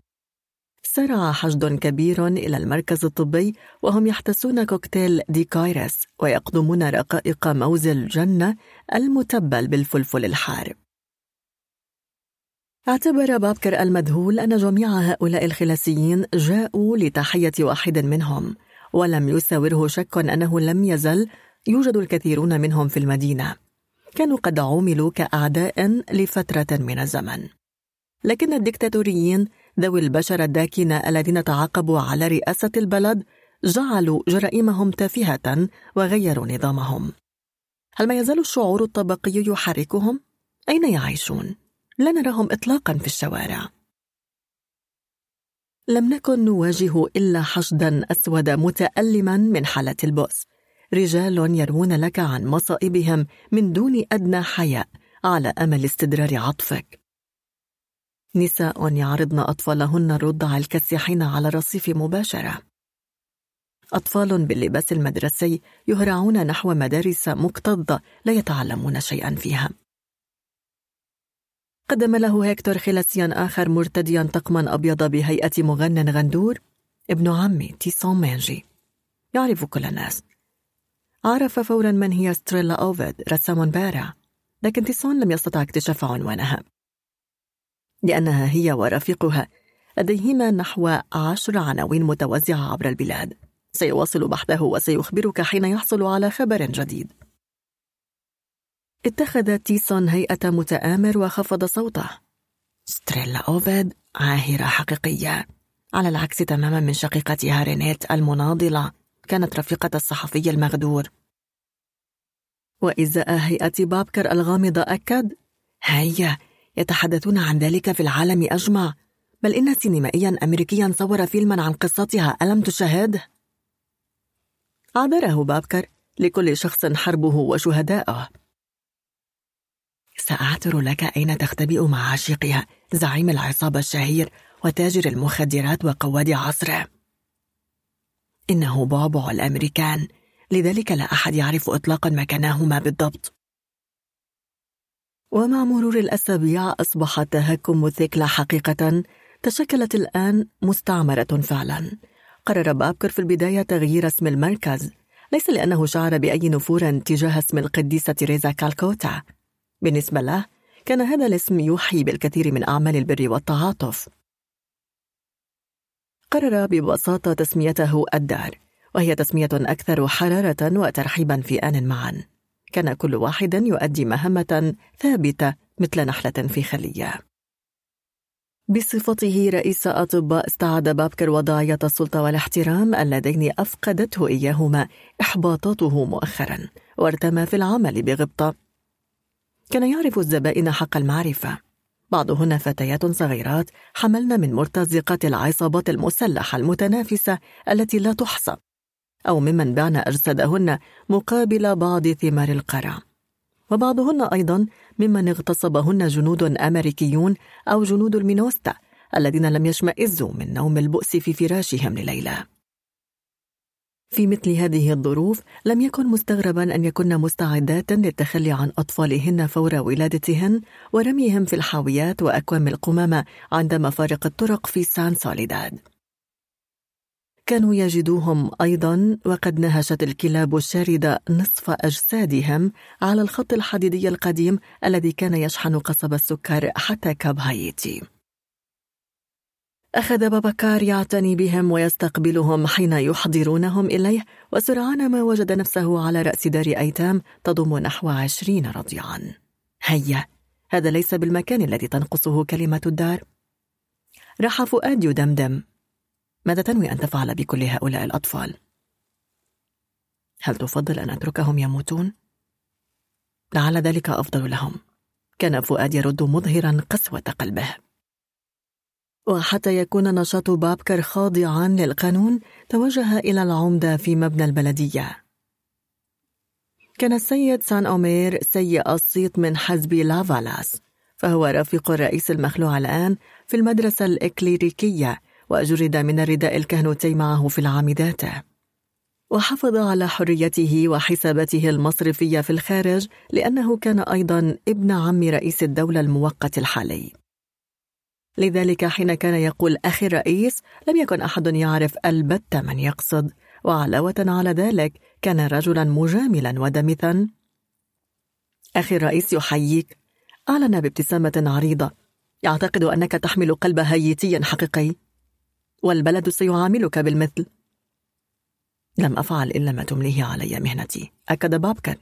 سرع حشد كبير إلى المركز الطبي وهم يحتسون كوكتيل ديكايرس ويقدمون رقائق موز الجنة المتبل بالفلفل الحار. اعتبر بابكر المذهول أن جميع هؤلاء الخلاسيين جاءوا لتحية واحد منهم ولم يساوره شك أنه لم يزل يوجد الكثيرون منهم في المدينة كانوا قد عوملوا كأعداء لفترة من الزمن لكن الدكتاتوريين ذوي البشرة الداكنة الذين تعاقبوا على رئاسة البلد جعلوا جرائمهم تافهة وغيروا نظامهم هل ما يزال الشعور الطبقي يحركهم؟ أين يعيشون؟ لا نراهم إطلاقا في الشوارع. لم نكن نواجه إلا حشدا أسود متألما من حالة البؤس. رجال يروون لك عن مصائبهم من دون أدنى حياء على أمل استدرار عطفك. نساء يعرضن أطفالهن الرضع الكسحين على الرصيف مباشرة. أطفال باللباس المدرسي يهرعون نحو مدارس مكتظة لا يتعلمون شيئا فيها. قدم له هيكتور خلاسيا آخر مرتديا طقما أبيض بهيئة مغن غندور ابن عمي تيسون مانجي يعرف كل الناس. عرف فورا من هي ستريلا أوفيد رسام بارع. لكن تيسون لم يستطع اكتشاف عنوانها. لأنها هي ورفيقها. لديهما نحو عشر عناوين متوزعة عبر البلاد. سيواصل بحثه وسيخبرك حين يحصل على خبر جديد. اتخذ تيسون هيئة متآمر وخفض صوته. ستريلا أوفيد عاهرة حقيقية. على العكس تماما من شقيقتها رينيت المناضلة كانت رفيقة الصحفي المغدور. وإزاء هيئة بابكر الغامضة أكد هيا يتحدثون عن ذلك في العالم أجمع. بل إن سينمائيا أمريكيا صور فيلما عن قصتها ألم تشاهده؟ عذره بابكر لكل شخص حربه وشهداؤه. سأعثر لك أين تختبئ مع عشيقها زعيم العصابة الشهير وتاجر المخدرات وقواد عصره إنه بعبع الأمريكان لذلك لا أحد يعرف إطلاقا مكانهما بالضبط. ومع مرور الأسابيع أصبح التهكم الثكلى حقيقة تشكلت الآن مستعمرة فعلا. قرر بابكر في البداية تغيير اسم المركز ليس لأنه شعر بأي نفور تجاه اسم القديسة تيريزا كالكوتا. بالنسبة له كان هذا الاسم يوحي بالكثير من أعمال البر والتعاطف. قرر ببساطة تسميته الدار وهي تسمية أكثر حرارة وترحيبا في آن معا. كان كل واحد يؤدي مهمة ثابتة مثل نحلة في خلية. بصفته رئيس أطباء استعاد بابكر وضعية السلطة والاحترام اللذين أفقدته إياهما إحباطاته مؤخرا وارتمى في العمل بغبطة. كان يعرف الزبائن حق المعرفة. بعضهن فتيات صغيرات حملن من مرتزقات العصابات المسلحة المتنافسة التي لا تحصى أو ممن بعن أجسادهن مقابل بعض ثمار القرع وبعضهن أيضا ممن اغتصبهن جنود أمريكيون أو جنود المينوستا الذين لم يشمئزوا من نوم البؤس في فراشهم لليلة في مثل هذه الظروف لم يكن مستغربا أن يكن مستعدات للتخلي عن أطفالهن فور ولادتهن ورميهم في الحاويات وأكوام القمامة عند مفارق الطرق في سان سوليداد. كانوا يجدوهم أيضا وقد نهشت الكلاب الشاردة نصف أجسادهم على الخط الحديدي القديم الذي كان يشحن قصب السكر حتى كاب هايتي أخذ بابكار يعتني بهم ويستقبلهم حين يحضرونهم إليه وسرعان ما وجد نفسه على رأس دار أيتام تضم نحو عشرين رضيعا. هيا هذا ليس بالمكان الذي تنقصه كلمة الدار. راح فؤاد يدمدم. ماذا تنوي أن تفعل بكل هؤلاء الأطفال؟ هل تفضل أن أتركهم يموتون؟ لعل ذلك أفضل لهم. كان فؤاد يرد مظهرا قسوة قلبه. وحتى يكون نشاط بابكر خاضعا للقانون توجه إلى العمدة في مبنى البلدية. كان السيد سان أومير سيء الصيت من حزب لافالاس فهو رفيق الرئيس المخلوع الآن في المدرسة الإكليريكية وجرد من الرداء الكهنوتي معه في العام ذاته. وحافظ على حريته وحساباته المصرفية في الخارج لأنه كان أيضا ابن عم رئيس الدولة المؤقت الحالي. لذلك حين كان يقول أخي الرئيس لم يكن أحد يعرف البتة من يقصد. وعلاوة على ذلك كان رجلا مجاملا ودمثا. أخي الرئيس يحييك. أعلن بابتسامة عريضة. يعتقد أنك تحمل قلب هيتي حقيقي. والبلد سيعاملك بالمثل. لم أفعل إلا ما تمليه علي مهنتي. أكد بابكر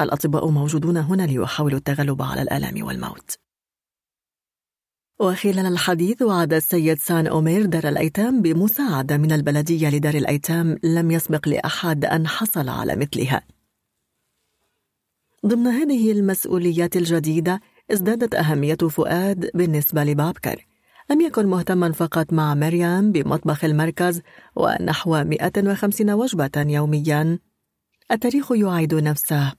الأطباء موجودون هنا ليحاولوا التغلب على الآلام والموت. وخلال الحديث وعد السيد سان أومير دار الأيتام بمساعدة من البلدية لدار الأيتام لم يسبق لأحد أن حصل على مثلها. ضمن هذه المسؤوليات الجديدة ازدادت أهمية فؤاد بالنسبة لبابكر. لم يكن مهتما فقط مع مريم بمطبخ المركز ونحو 150 وجبة يوميا التاريخ يعيد نفسه.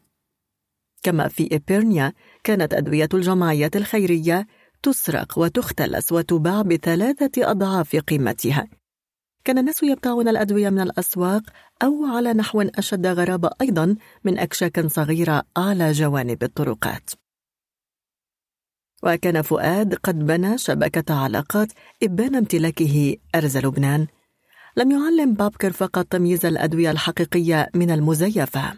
كما في إبيرنيا كانت أدوية الجمعيات الخيرية تسرق وتختلس وتباع بثلاثة أضعاف قيمتها. كان الناس يبتاعون الأدوية من الأسواق أو على نحو أشد غرابة أيضا من أكشاك صغيرة على جوانب الطرقات. وكان فؤاد قد بنى شبكة علاقات إبان امتلاكه أرز لبنان. لم يعلم بابكر فقط تمييز الأدوية الحقيقية من المزيفة.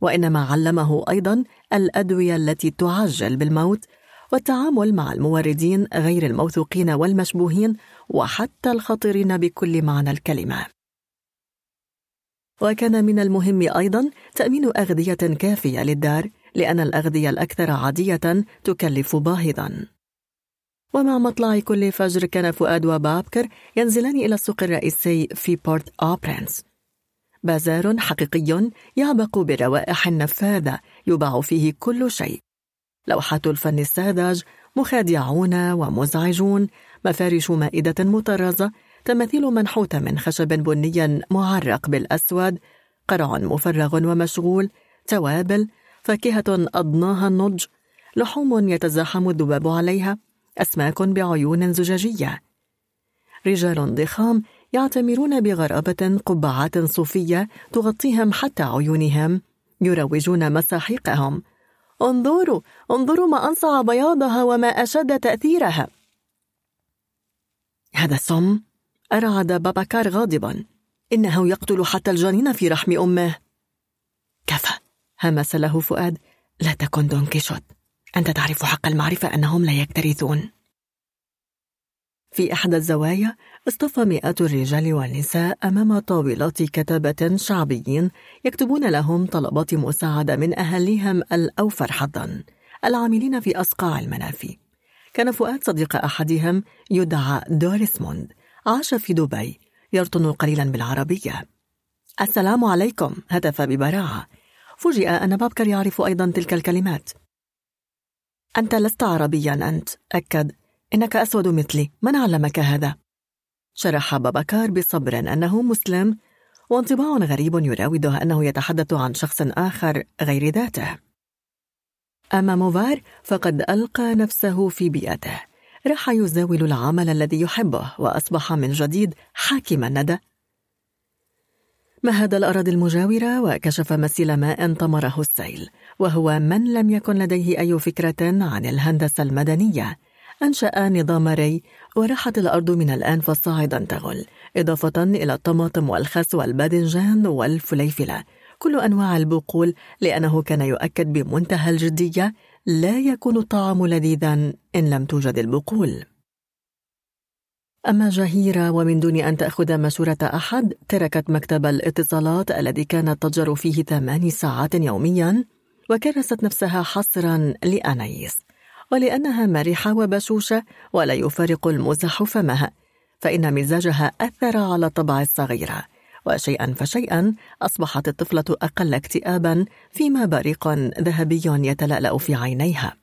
وإنما علمه أيضا الأدوية التي تعجل بالموت والتعامل مع الموردين غير الموثوقين والمشبوهين وحتى الخطرين بكل معنى الكلمة. وكان من المهم أيضا تأمين أغذية كافية للدار لأن الأغذية الأكثر عادية تكلف باهظا. ومع مطلع كل فجر كان فؤاد وبابكر ينزلان إلى السوق الرئيسي في بورت أوبرنس بازار حقيقي يعبق بروائح نفاذة يباع فيه كل شيء. لوحات الفن الساذج مخادعون ومزعجون مفارش مائدة مطرزة تماثيل منحوتة من خشب بني معرق بالأسود قرع مفرغ ومشغول توابل فاكهة أضناها النضج لحوم يتزاحم الذباب عليها أسماك بعيون زجاجية. رجال ضخام يعتمرون بغرابة قبعات صوفية تغطيهم حتى عيونهم يروجون مساحيقهم. انظروا انظروا ما أنصع بياضها وما أشد تأثيرها. هذا سم أرعد باباكار غاضبا. إنه يقتل حتى الجنين في رحم أمه. كفى همس له فؤاد. لا تكن دون كيشوت. أنت تعرف حق المعرفة أنهم لا يكترثون. في إحدى الزوايا اصطف مئات الرجال والنساء أمام طاولات كتبة شعبيين يكتبون لهم طلبات مساعدة من أهليهم الأوفر حظا العاملين في أصقاع المنافي. كان فؤاد صديق أحدهم يدعى دوريسموند عاش في دبي يرطن قليلا بالعربية. السلام عليكم هتف ببراعة. فوجئ أن بابكر يعرف أيضا تلك الكلمات. أنت لست عربيا أنت أكد. إنك أسود مثلي. من علمك هذا؟ شرح بابكار بصبر أنه مسلم وانطباع غريب يراوده أنه يتحدث عن شخص آخر غير ذاته. أما موفار فقد ألقى نفسه في بيئته. راح يزاول العمل الذي يحبه وأصبح من جديد حاكم الندى. مهد الأراضي المجاورة وكشف مسيل ماء طمره السيل وهو من لم يكن لديه أي فكرة عن الهندسة المدنية. أنشأ نظام ري وراحت الأرض من الآن فصاعدا تغل إضافة إلى الطماطم والخس والباذنجان والفليفلة. كل أنواع البقول لأنه كان يؤكد بمنتهى الجدية لا يكون الطعام لذيذا إن لم توجد البقول. أما جهيرة ومن دون أن تأخذ مشورة أحد تركت مكتب الاتصالات الذي كانت تتجر فيه ثماني ساعات يوميا وكرست نفسها حصرا لأنايس. ولأنها مرحة وبشوشة ولا يفارق المزح فمها فإن مزاجها أثر على طبع الصغيرة وشيئا فشيئا أصبحت الطفلة أقل اكتئابا فيما بريق ذهبي يتلألأ في عينيها.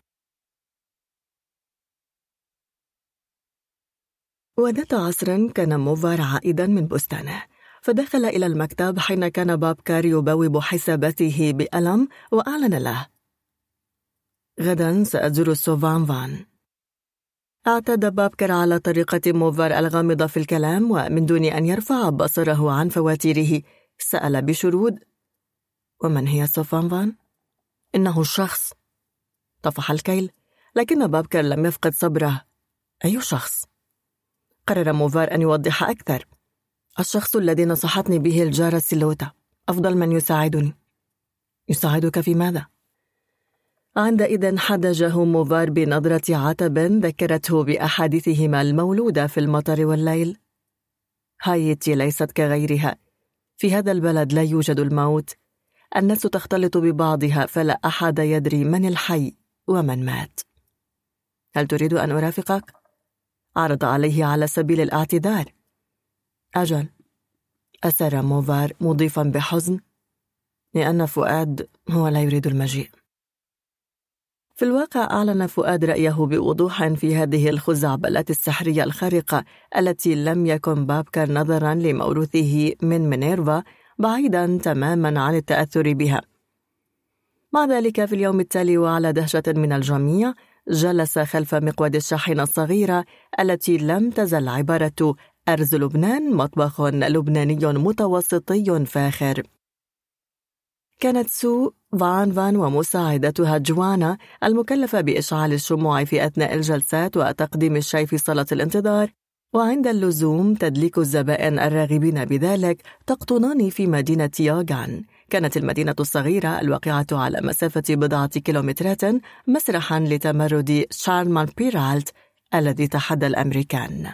وذات عصر كان موفار عائدا من بستانه فدخل إلى المكتب حين كان بابكار يبوب حساباته بألم وأعلن له غدا سأزور السوفان فان. اعتاد بابكر على طريقة موفر الغامضة في الكلام ومن دون أن يرفع بصره عن فواتيره سأل بشرود. ومن هي سوفان فان؟ إنه الشخص طفح الكيل. لكن بابكر لم يفقد صبره. أي شخص؟ قرر موفار أن يوضح أكثر. الشخص الذي نصحتني به الجارة سيلوتا. أفضل من يساعدني. يساعدك في ماذا؟ عندئذ حدجه موفار بنظرة عتب ذكرته بأحاديثهما المولودة في المطر والليل. هايتي ليست كغيرها. في هذا البلد لا يوجد الموت. الناس تختلط ببعضها فلا أحد يدري من الحي ومن مات. هل تريد أن أرافقك؟ عرض عليه على سبيل الاعتذار. أجل. أسر موفار مضيفا بحزن لأن فؤاد هو لا يريد المجيء. في الواقع أعلن فؤاد رأيه بوضوح في هذه الخزعبلات السحرية الخارقة التي لم يكن بابكر نظرا لموروثه من مينيرفا بعيدا تماما عن التأثر بها. مع ذلك في اليوم التالي وعلى دهشة من الجميع جلس خلف مقود الشاحنة الصغيرة التي لم تزل عبارة أرز لبنان مطبخ لبناني متوسطي فاخر. كانت سو فان فان ومساعدتها جوانا المكلفة بإشعال الشموع في أثناء الجلسات وتقديم الشاي في صالة الانتظار. وعند اللزوم تدليك الزبائن الراغبين بذلك تقطنان في مدينة ياغان. كانت المدينة الصغيرة الواقعة على مسافة بضعة كيلومترات مسرحا لتمرد شارلمان بيرالت الذي تحدى الأمريكان.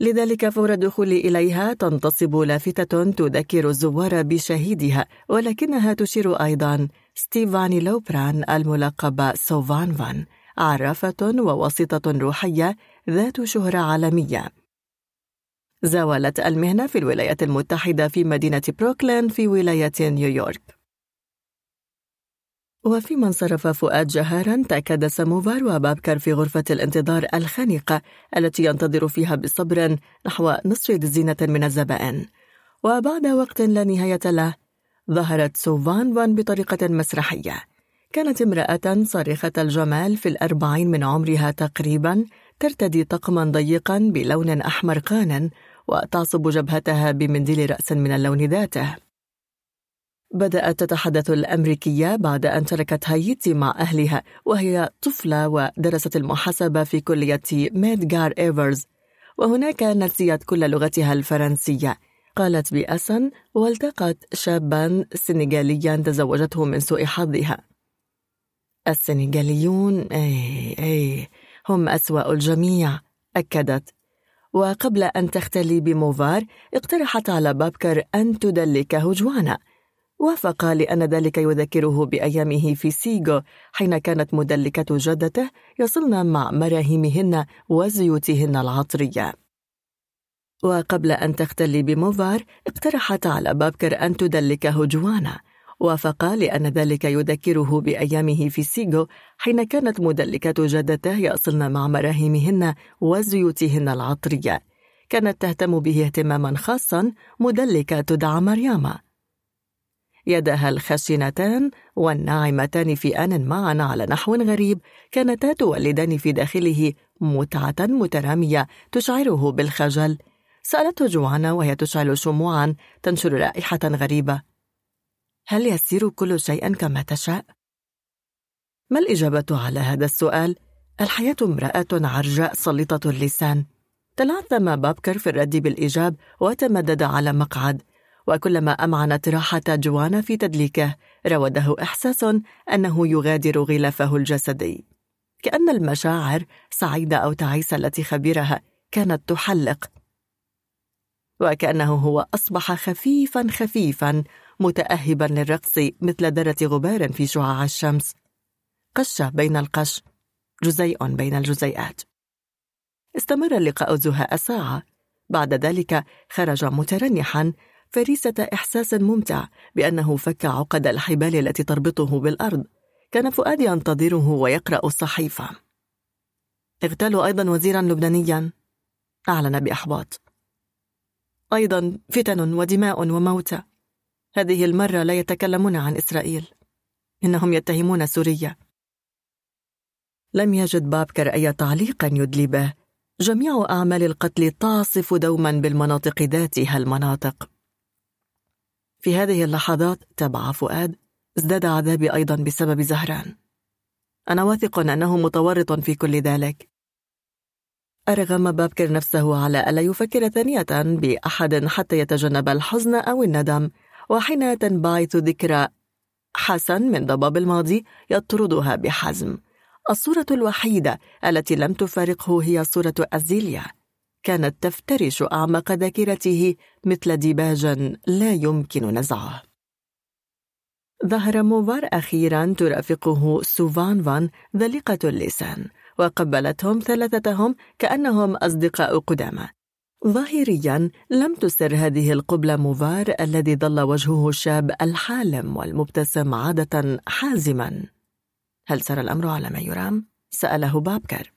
لذلك فور الدخول إليها تنتصب لافتة تذكر الزوار بشهيدها ولكنها تشير أيضا ستيفاني لوبران الملقب سوفان فان عرافة ووسيطة روحية ذات شهرة عالمية. زاولت المهنة في الولايات المتحدة في مدينة بروكلين في ولاية نيويورك. وفيما انصرف فؤاد جهارا تكدس موفار وبابكر في غرفة الانتظار الخانقة التي ينتظر فيها بصبر نحو نصف دزينة من الزبائن. وبعد وقت لا نهاية له ظهرت سوفان فان بطريقة مسرحية. كانت امرأة صارخة الجمال في الأربعين من عمرها تقريبا ترتدي طقما ضيقا بلون أحمر قان وتعصب جبهتها بمنديل رأس من اللون ذاته. بدأت تتحدث الأمريكية بعد أن تركت هايتي مع أهلها وهي طفلة ودرست المحاسبة في كلية ميدغار إيفرز. وهناك نسيت كل لغتها الفرنسية. قالت بأسن والتقت شابا سنغاليا تزوجته من سوء حظها. السنغاليون أي أي هم أسوأ الجميع أكدت. وقبل أن تختلي بموفار اقترحت على بابكر أن تدلكه جوانا وافق لأن ذلك يذكره بأيامه في سيغو حين كانت مدلكة جدته يصلن مع مراهيمهن وزيوتهن العطرية. وقبل أن تختلي بموفار اقترحت على بابكر أن تدلكه جوانا. وافق لأن ذلك يذكره بأيامه في سيغو حين كانت مدلكة جدته يصلن مع مراهيمهن وزيوتهن العطرية. كانت تهتم به اهتماما خاصا مدلكة تدعى مرياما يدها الخشنتان والناعمتان في آن معا على نحو غريب كانتا تولدان في داخله متعة مترامية تشعره بالخجل سألته جوانا وهي تشعل شموعا تنشر رائحة غريبة هل يسير كل شيء كما تشاء؟ ما الإجابة على هذا السؤال؟ الحياة امرأة عرجاء سلطة اللسان تلعثم بابكر في الرد بالإيجاب وتمدد على مقعد وكلما أمعنت راحة جوانا في تدليكه راوده إحساس أنه يغادر غلافه الجسدي. كأن المشاعر سعيدة أو تعيسة التي خبرها كانت تحلق. وكأنه هو أصبح خفيفا خفيفا متأهبا للرقص مثل ذرة غبار في شعاع الشمس. قش بين القش جزيء بين الجزيئات. استمر اللقاء زهاء ساعة. بعد ذلك خرج مترنحا فريسة إحساس ممتع بأنه فك عقد الحبال التي تربطه بالأرض. كان فؤاد ينتظره ويقرأ الصحيفة. اغتالوا أيضا وزيرا لبنانيا. أعلن بإحباط. أيضا فتن ودماء وموتى. هذه المرة لا يتكلمون عن إسرائيل. إنهم يتهمون سوريا. لم يجد بابكر أي تعليق يدلي به جميع أعمال القتل تعصف دوما بالمناطق ذاتها المناطق. في هذه اللحظات تبع فؤاد ازداد عذابي أيضا بسبب زهران. أنا واثق أنه متورط في كل ذلك. أرغم بابكر نفسه على ألا يفكر ثانية بأحد حتى يتجنب الحزن أو الندم وحين تنبعث ذكرى حسن من ضباب الماضي يطردها بحزم. الصورة الوحيدة التي لم تفارقه هي صورة أزيليا. كانت تفترش أعماق ذاكرته مثل ديباج لا يمكن نزعه. ظهر موفار أخيرا ترافقه سوفان فان ذليقة اللسان وقبلتهم ثلاثتهم كأنهم أصدقاء قدامى. ظاهريا لم تسر هذه القبلة موفار الذي ظل وجهه الشاب الحالم والمبتسم عادة حازما. هل سر الأمر على ما يرام؟ سأله بابكر.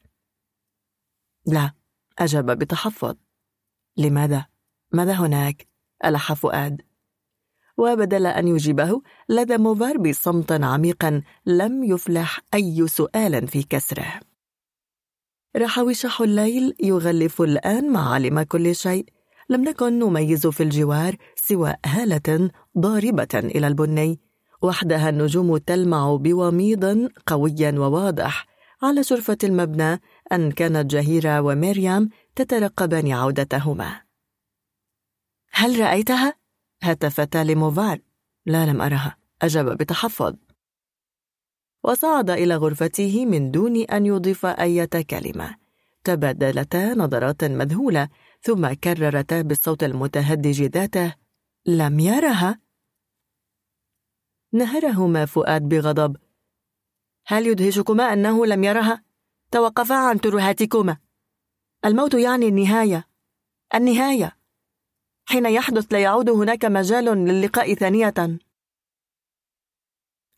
لا. أجاب بتحفظ. لماذا؟ ماذا هناك؟ ألح فؤاد وبدل أن يجيبه لدى موفار بصمت عميق لم يفلح أي سؤال في كسره. راح وشح الليل يغلف الآن معالم كل شيء. لم نكن نميز في الجوار سوى هالة ضاربة إلى البني. وحدها النجوم تلمع بوميض قوي وواضح على شرفة المبنى أن كانت جهيرة ومريم تترقبان عودتهما. هل رأيتها؟ هتفتا لموفار. لا لم أرها. أجاب بتحفظ. وصعد إلى غرفته من دون أن يضيف أي كلمة. تبادلتا نظرات مذهولة ثم كررتا بالصوت المتهدج ذاته. لم يرها؟ نهرهما فؤاد بغضب. هل يدهشكما أنه لم يرها؟ توقفا عن ترهاتكما الموت يعني النهاية. النهاية. حين يحدث لا يعود هناك مجال للقاء ثانية.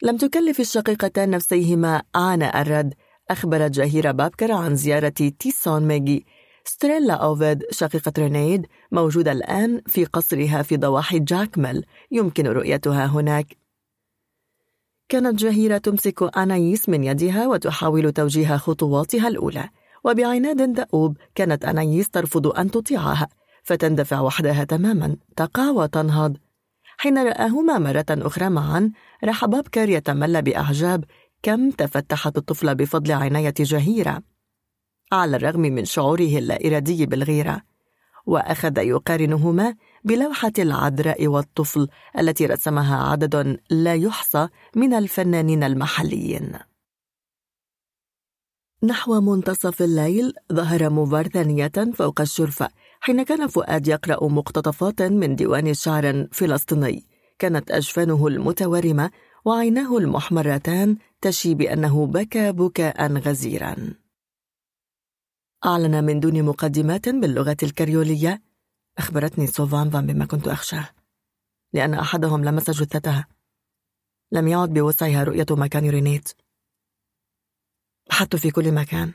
لم تكلف الشقيقتان نفسيهما عناء الرد أخبرت جهيرة بابكر عن زيارة تيسون ميغي. ستريلا أوفيد شقيقة رينيد موجودة الآن في قصرها في ضواحي جاكمل. يمكن رؤيتها هناك. كانت جهيرة تمسك أنايس من يدها وتحاول توجيه خطواتها الأولى. وبعناد دؤوب كانت أنايس ترفض أن تطيعها فتندفع وحدها تماما تقع وتنهض. حين رآهما مرة أخرى معا راح بابكر يتملى بأعجاب كم تفتحت الطفلة بفضل عناية جهيرة على الرغم من شعوره اللا إرادي بالغيرة وأخذ يقارنهما بلوحة العذراء والطفل التي رسمها عدد لا يحصى من الفنانين المحليين. نحو منتصف الليل ظهر موفار ثانية فوق الشرفة حين كان فؤاد يقرأ مقتطفات من ديوان شعر فلسطيني. كانت أجفانه المتورمة وعيناه المحمرتان تشي بأنه بكى بكاء غزيرا. أعلن من دون مقدمات باللغة الكريولية أخبرتني سوفانفا بما كنت أخشاه لأن أحدهم لمس جثتها. لم يعد بوسعها رؤية مكان رينيت بحثت في كل مكان.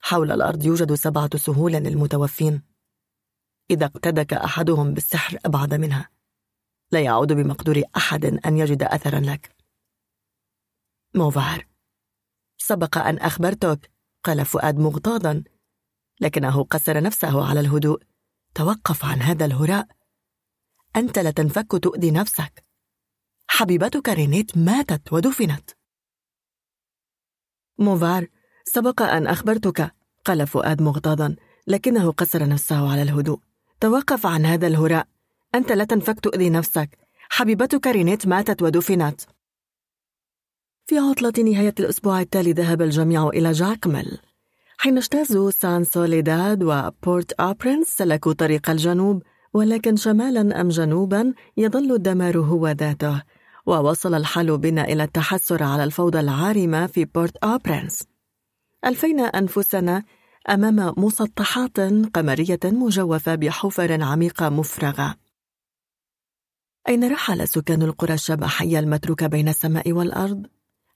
حول الأرض يوجد سبعة سهول للمتوفين. إذا اقتدك أحدهم بالسحر أبعد منها. لا يعود بمقدور أحد أن يجد أثرا لك. موفار. سبق أن أخبرتك قال فؤاد مغتاظا لكنه قصر نفسه على الهدوء. توقف عن هذا الهراء. أنت لا تنفك تؤذي نفسك. حبيبتك رينيت ماتت ودفنت. موفار سبق أن أخبرتك قال فؤاد مغتاظا لكنه قصر نفسه على الهدوء. توقف عن هذا الهراء. أنت لا تنفك تؤذي نفسك. حبيبتك رينيت ماتت ودفنت. في عطلة نهاية الأسبوع التالي ذهب الجميع إلى جاكمل. حين اجتازوا سان سوليداد وبورت أوبرنس سلكوا طريق الجنوب ولكن شمالا أم جنوبا يظل الدمار هو ذاته. ووصل الحال بنا إلى التحسر على الفوضى العارمة في بورت أوبرنس. ألفينا أنفسنا أمام مسطحات قمرية مجوفة بحفر عميقة مفرغة. أين رحل سكان القرى الشبحية المتروكة بين السماء والأرض؟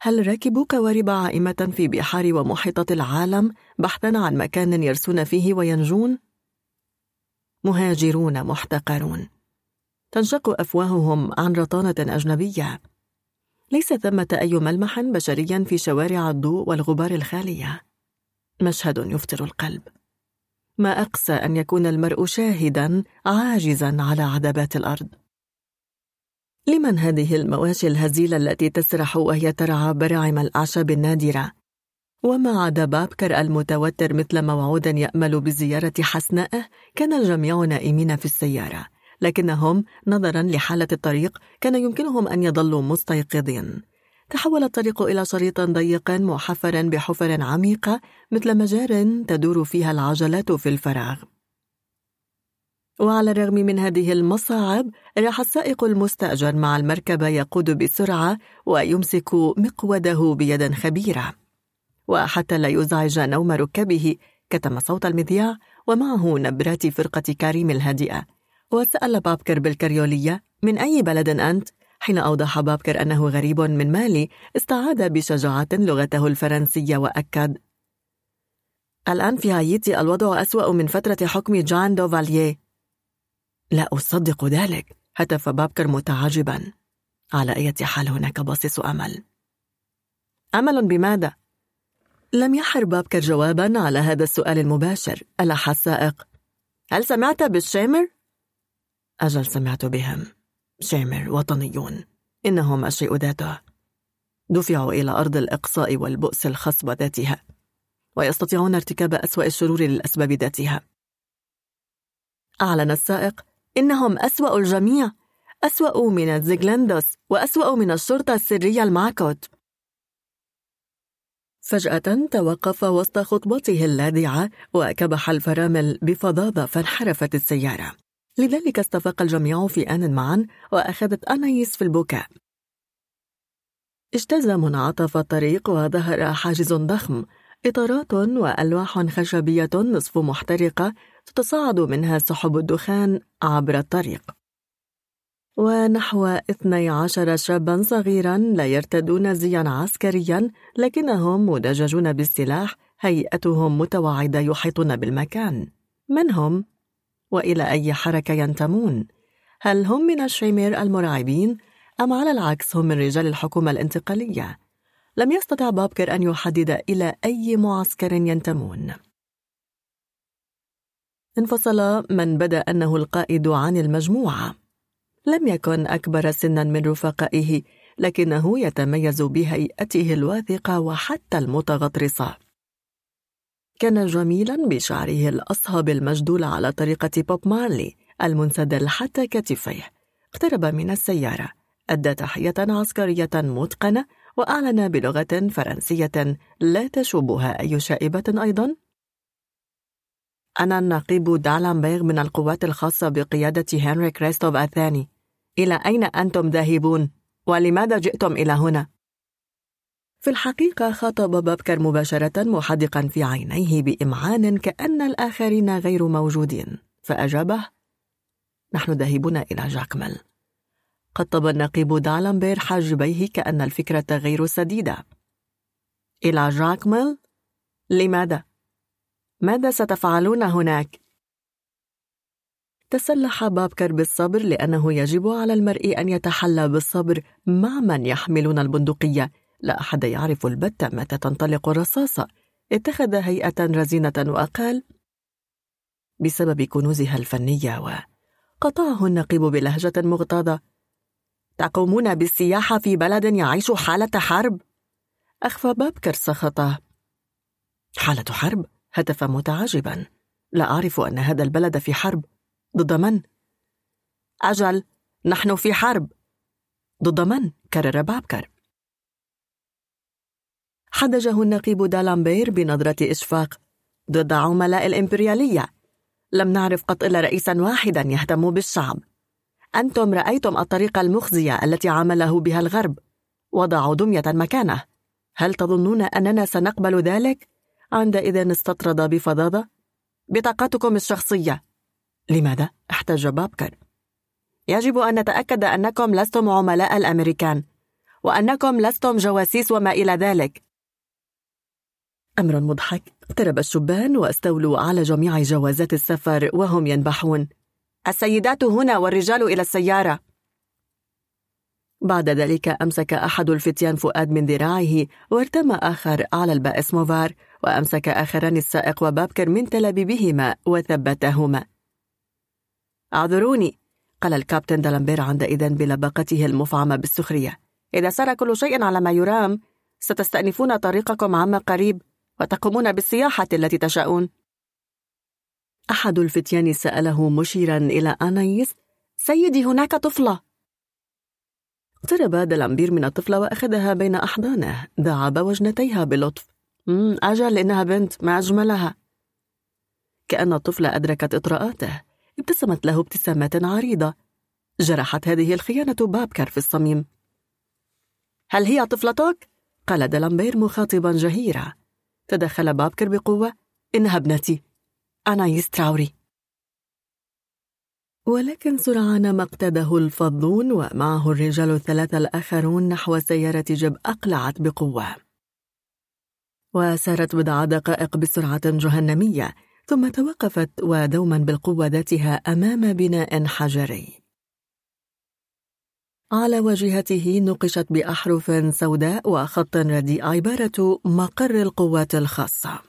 هل ركبوا قوارب عائمة في بحار ومحيطات العالم بحثا عن مكان يرسون فيه وينجون؟ مهاجرون محتقرون. تنشق أفواههم عن رطانة أجنبية. ليس ثمة أي ملمح بشري في شوارع الضوء والغبار الخالية. مشهد يفطر القلب. ما أقسى أن يكون المرء شاهدا عاجزا على عذابات الأرض. لمن هذه المواشي الهزيلة التي تسرح وهي ترعى براعم الأعشاب النادرة؟ وما عدا بابكر المتوتر مثل موعود يأمل بزيارة حسنائه كان الجميع نائمين في السيارة لكنهم نظرا لحالة الطريق كان يمكنهم أن يظلوا مستيقظين تحول الطريق إلى شريط ضيق محفر بحفر عميقة مثل مجار تدور فيها العجلات في الفراغ وعلى الرغم من هذه المصاعب راح السائق المستأجر مع المركبة يقود بسرعة ويمسك مقوده بيد خبيرة. وحتى لا يزعج نوم ركبه كتم صوت المذياع ومعه نبرات فرقة كريم الهادئة. وسأل بابكر بالكريولية من أي بلد أنت؟ حين أوضح بابكر أنه غريب من مالي استعاد بشجاعة لغته الفرنسية وأكد. الآن في هايتي الوضع أسوأ من فترة حكم جان دوفالييه. لا أصدق ذلك هتف بابكر متعجبا. على أي حال هناك باصص أمل. أمل بماذا؟ لم يحر بابكر جوابا على هذا السؤال المباشر. ألح السائق هل سمعت بالشامر؟ أجل سمعت بهم. شامر وطنيون. إنهم الشيء ذاته. دفعوا إلى أرض الإقصاء والبؤس الخصب ذاتها ويستطيعون ارتكاب أسوأ الشرور للأسباب ذاتها. أعلن السائق إنهم أسوأ الجميع أسوأ من الزيغلاندوس وأسوأ من الشرطة السرية الماكوت فجأة توقف وسط خطبته اللاذعة وكبح الفرامل بفظاظة فانحرفت السيارة. لذلك استفاق الجميع في آن معا وأخذت أنايس في البكاء. اجتاز منعطف الطريق وظهر حاجز ضخم إطارات وألواح خشبية نصف محترقة تتصاعد منها سحب الدخان عبر الطريق ونحو 12 شابا صغيرا لا يرتدون زيا عسكريا لكنهم مدججون بالسلاح هيئتهم متوعدة يحيطون بالمكان من هم؟ وإلى أي حركة ينتمون؟ هل هم من الشيمير المرعبين أم على العكس هم من رجال الحكومة الانتقالية؟ لم يستطع بابكر أن يحدد إلى أي معسكر ينتمون انفصل من بدأ أنه القائد عن المجموعة. لم يكن أكبر سنا من رفقائه لكنه يتميز بهيئته الواثقة وحتى المتغطرسة. كان جميلا بشعره الأصهب المجدول على طريقة بوب مارلي المنسدل حتى كتفيه. اقترب من السيارة أدى تحية عسكرية متقنة وأعلن بلغة فرنسية لا تشوبها أي شائبة أيضا. أنا النقيب دالامبيغ من القوات الخاصة بقيادة هنري كريستوف الثاني إلى أين أنتم ذاهبون؟ ولماذا جئتم إلى هنا؟ في الحقيقة خاطب بابكر مباشرة محدقا في عينيه بإمعان كأن الآخرين غير موجودين فأجابه نحن ذاهبون إلى جاكمل قطب النقيب دالمبير حاجبيه كأن الفكرة غير سديدة إلى جاكمل؟ لماذا؟ ماذا ستفعلون هناك؟ تسلح بابكر بالصبر لأنه يجب على المرء أن يتحلى بالصبر مع من يحملون البندقية. لا أحد يعرف البتة متى تنطلق الرصاصة اتخذ هيئة رزينة وقال بسبب كنوزها الفنية وقطعه النقيب بلهجة مغتاظة. تقومون بالسياحة في بلد يعيش حالة حرب؟ أخفى بابكر سخطه حالة حرب؟ هتف متعجبا. لا أعرف أن هذا البلد في حرب. ضد من؟ أجل نحن في حرب. ضد من؟ كرر بابكر. حدجه النقيب دالامبير بنظرة إشفاق ضد عملاء الإمبريالية. لم نعرف قط إلا رئيسا واحدا يهتم بالشعب. أنتم رأيتم الطريقة المخزية التي عامله بها الغرب. وضعوا دمية مكانه. هل تظنون أننا سنقبل ذلك؟ عندئذ استطرد بفظاظة بطاقتكم الشخصية. لماذا؟ احتج بابكر. يجب أن نتأكد أنكم لستم عملاء الأمريكان وأنكم لستم جواسيس وما إلى ذلك. أمر مضحك. اقترب الشبان واستولوا على جميع جوازات السفر وهم ينبحون. السيدات هنا والرجال إلى السيارة. بعد ذلك أمسك أحد الفتيان فؤاد من ذراعه وارتمى آخر على البائس موفار وأمسك آخران السائق وبابكر من تلابيبهما وثبتهما. أعذروني قال الكابتن دالمبير عندئذ بلبقته المفعمة بالسخرية. إذا سار كل شيء على ما يرام ستستأنفون طريقكم عما قريب وتقومون بالسياحة التي تشاءون. أحد الفتيان سأله مشيرا إلى أنايس سيدي هناك طفلة. اقترب دلامبير من الطفلة وأخذها بين أحضانه دعب وجنتيها بلطف. أجل إنها بنت ما أجملها كأن الطفل أدركت إطراءاته ابتسمت له ابتسامات عريضة. جرحت هذه الخيانة بابكر في الصميم. هل هي طفلتك؟ قال دلامبير مخاطبا جهيرا. تدخل بابكر بقوة. إنها ابنتي. أنا يستراوري. ولكن سرعان ما اقتاده الفضون ومعه الرجال الثلاثة الآخرون نحو سيارة جيب أقلعت بقوة. وسارت بضع دقائق بسرعة جهنمية ثم توقفت ودوما بالقوة ذاتها أمام بناء حجري. على واجهته نقشت بأحرف سوداء وخط رديء عبارة مقر القوات الخاصة.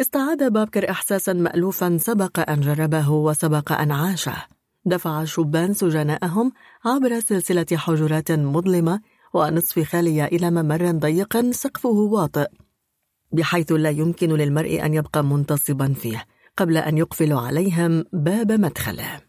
استعاد بابكر إحساسا مألوفا سبق أن جربه وسبق أن عاشه. دفع الشبان سجناءهم عبر سلسلة حجرات مظلمة ونصف خالية إلى ممر ضيق سقفه واطئ بحيث لا يمكن للمرء أن يبقى منتصبا فيه قبل أن يقفل عليهم باب مدخله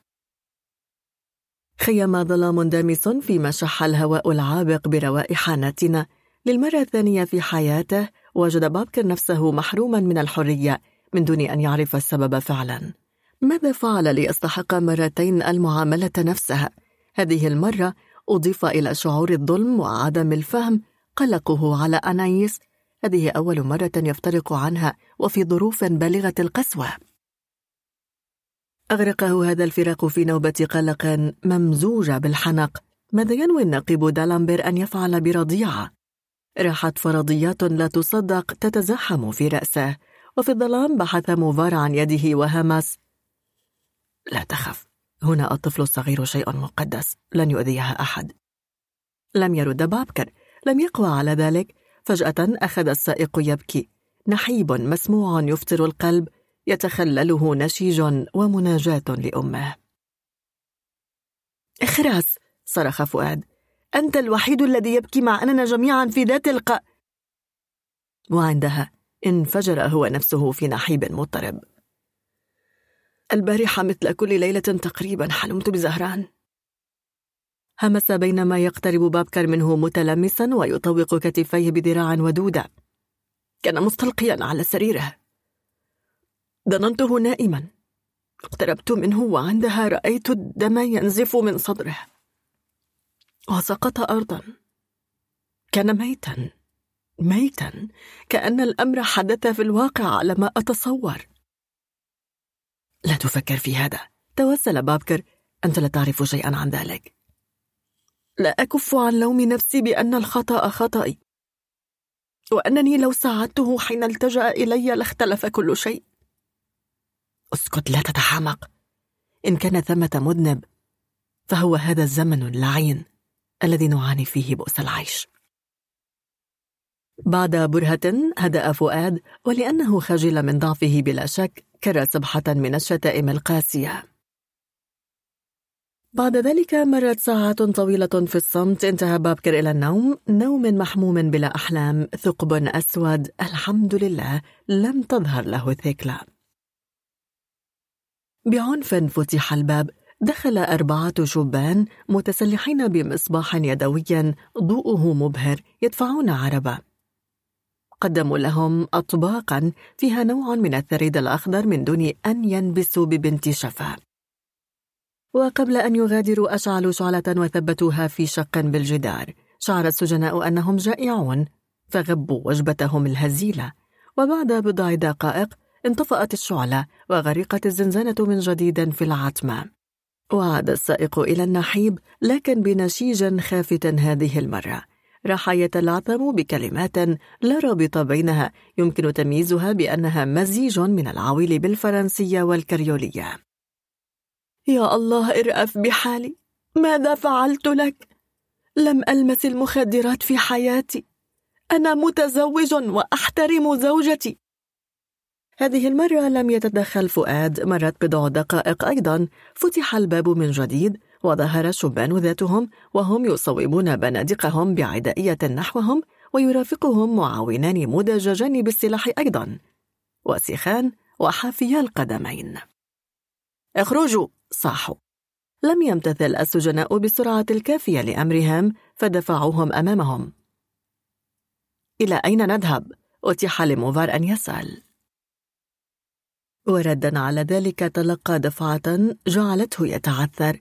خيم ظلام دامس فيما شح الهواء العابق بروائح ناتنة للمرة الثانية في حياته وجد بابكر نفسه محروما من الحرية من دون أن يعرف السبب فعلا ماذا فعل ليستحق مرتين المعاملة نفسها؟ هذه المرة أضيف إلى شعور الظلم وعدم الفهم قلقه على أنايس. هذه أول مرة يفترق عنها وفي ظروف بالغة القسوة. أغرقه هذا الفراق في نوبة قلق ممزوجة بالحنق. ماذا ينوي النقيب دالامبر أن يفعل برضيعة؟ راحت فرضيات لا تصدق تتزحم في رأسه. وفي الظلام بحث موفار عن يده وهمس. لا تخف. هنا الطفل الصغير شيء مقدس لن يؤذيها أحد. لم يرد بابكر لم يقوى على ذلك. فجأة أخذ السائق يبكي. نحيب مسموع يفطر القلب يتخلله نشيج ومناجاة لأمه. اخرس صرخ فؤاد. أنت الوحيد الذي يبكي مع أننا جميعا في ذات الق. وعندها انفجر هو نفسه في نحيب مضطرب. البارحة مثل كل ليلة تقريبا حلمت بزهران. همس بينما يقترب بابكر منه متلمسا ويطوق كتفيه بذراع ودودة. كان مستلقيا على سريره. ظننته نائما. اقتربت منه وعندها رأيت الدم ينزف من صدره. وسقط أرضا. كان ميتا. ميتا. كأن الأمر حدث في الواقع على ما أتصور. لا تفكر في هذا. توسل بابكر أنت لا تعرف شيئا عن ذلك. لا أكف عن لوم نفسي بأن الخطأ خطأي. وأنني لو ساعدته حين التجأ إلي لاختلف كل شيء. اسكت لا تتحامق إن كان ثمة مذنب فهو هذا الزمن اللعين الذي نعاني فيه بؤس العيش. بعد برهة هدأ فؤاد ولأنه خجل من ضعفه بلا شك كرى سبحة من الشتائم القاسية. بعد ذلك مرت ساعات طويلة في الصمت انتهى بابكر إلى النوم نوم محموم بلا أحلام ثقب أسود الحمد لله لم تظهر له ثكلى بعنف فتح الباب دخل أربعة شبان متسلحين بمصباح يدوي ضوءه مبهر يدفعون عربة. قدموا لهم أطباقا فيها نوع من الثريد الأخضر من دون أن ينبسوا ببنت شفا. وقبل أن يغادروا أشعلوا شعلة وثبتوها في شق بالجدار. شعر السجناء أنهم جائعون فغبوا وجبتهم الهزيلة. وبعد بضع دقائق انطفأت الشعلة وغرقت الزنزانة من جديد في العتمة. وعاد السائق إلى النحيب لكن بنشيج خافت هذه المرة. راح يتلعثم بكلمات لا رابط بينها يمكن تمييزها بأنها مزيج من العويل بالفرنسية والكريولية. يا الله ارأف بحالي. ماذا فعلت لك؟ لم ألمس المخدرات في حياتي. أنا متزوج وأحترم زوجتي. هذه المرة لم يتدخل فؤاد مرت بضع دقائق أيضا. فتح الباب من جديد وظهر الشبان ذاتهم وهم يصوبون بنادقهم بعدائية نحوهم ويرافقهم معاونان مدججان بالسلاح أيضا. وسخان وحافيا القدمين. اخرجوا! صاحوا! لم يمتثل السجناء بالسرعة الكافية لأمرهم فدفعوهم أمامهم. إلى أين نذهب؟ أتيح لموفار أن يسأل. وردا على ذلك تلقى دفعة جعلته يتعثر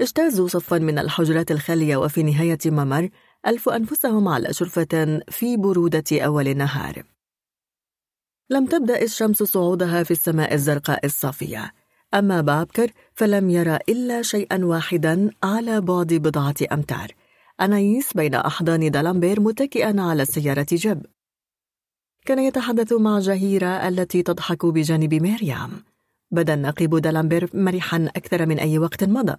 اجتازوا صفا من الحجرات الخالية وفي نهاية ممر ألفوا أنفسهم على شرفة في برودة أول النهار لم تبدأ الشمس صعودها في السماء الزرقاء الصافية. أما بابكر فلم يرى إلا شيئا واحدا على بعد بضعة أمتار. أنايس بين أحضان دالامبير متكئا على سيارة جيب كان يتحدث مع جهيرة التي تضحك بجانب مريم بدا النقيب دالامبير مرحا أكثر من أي وقت مضى.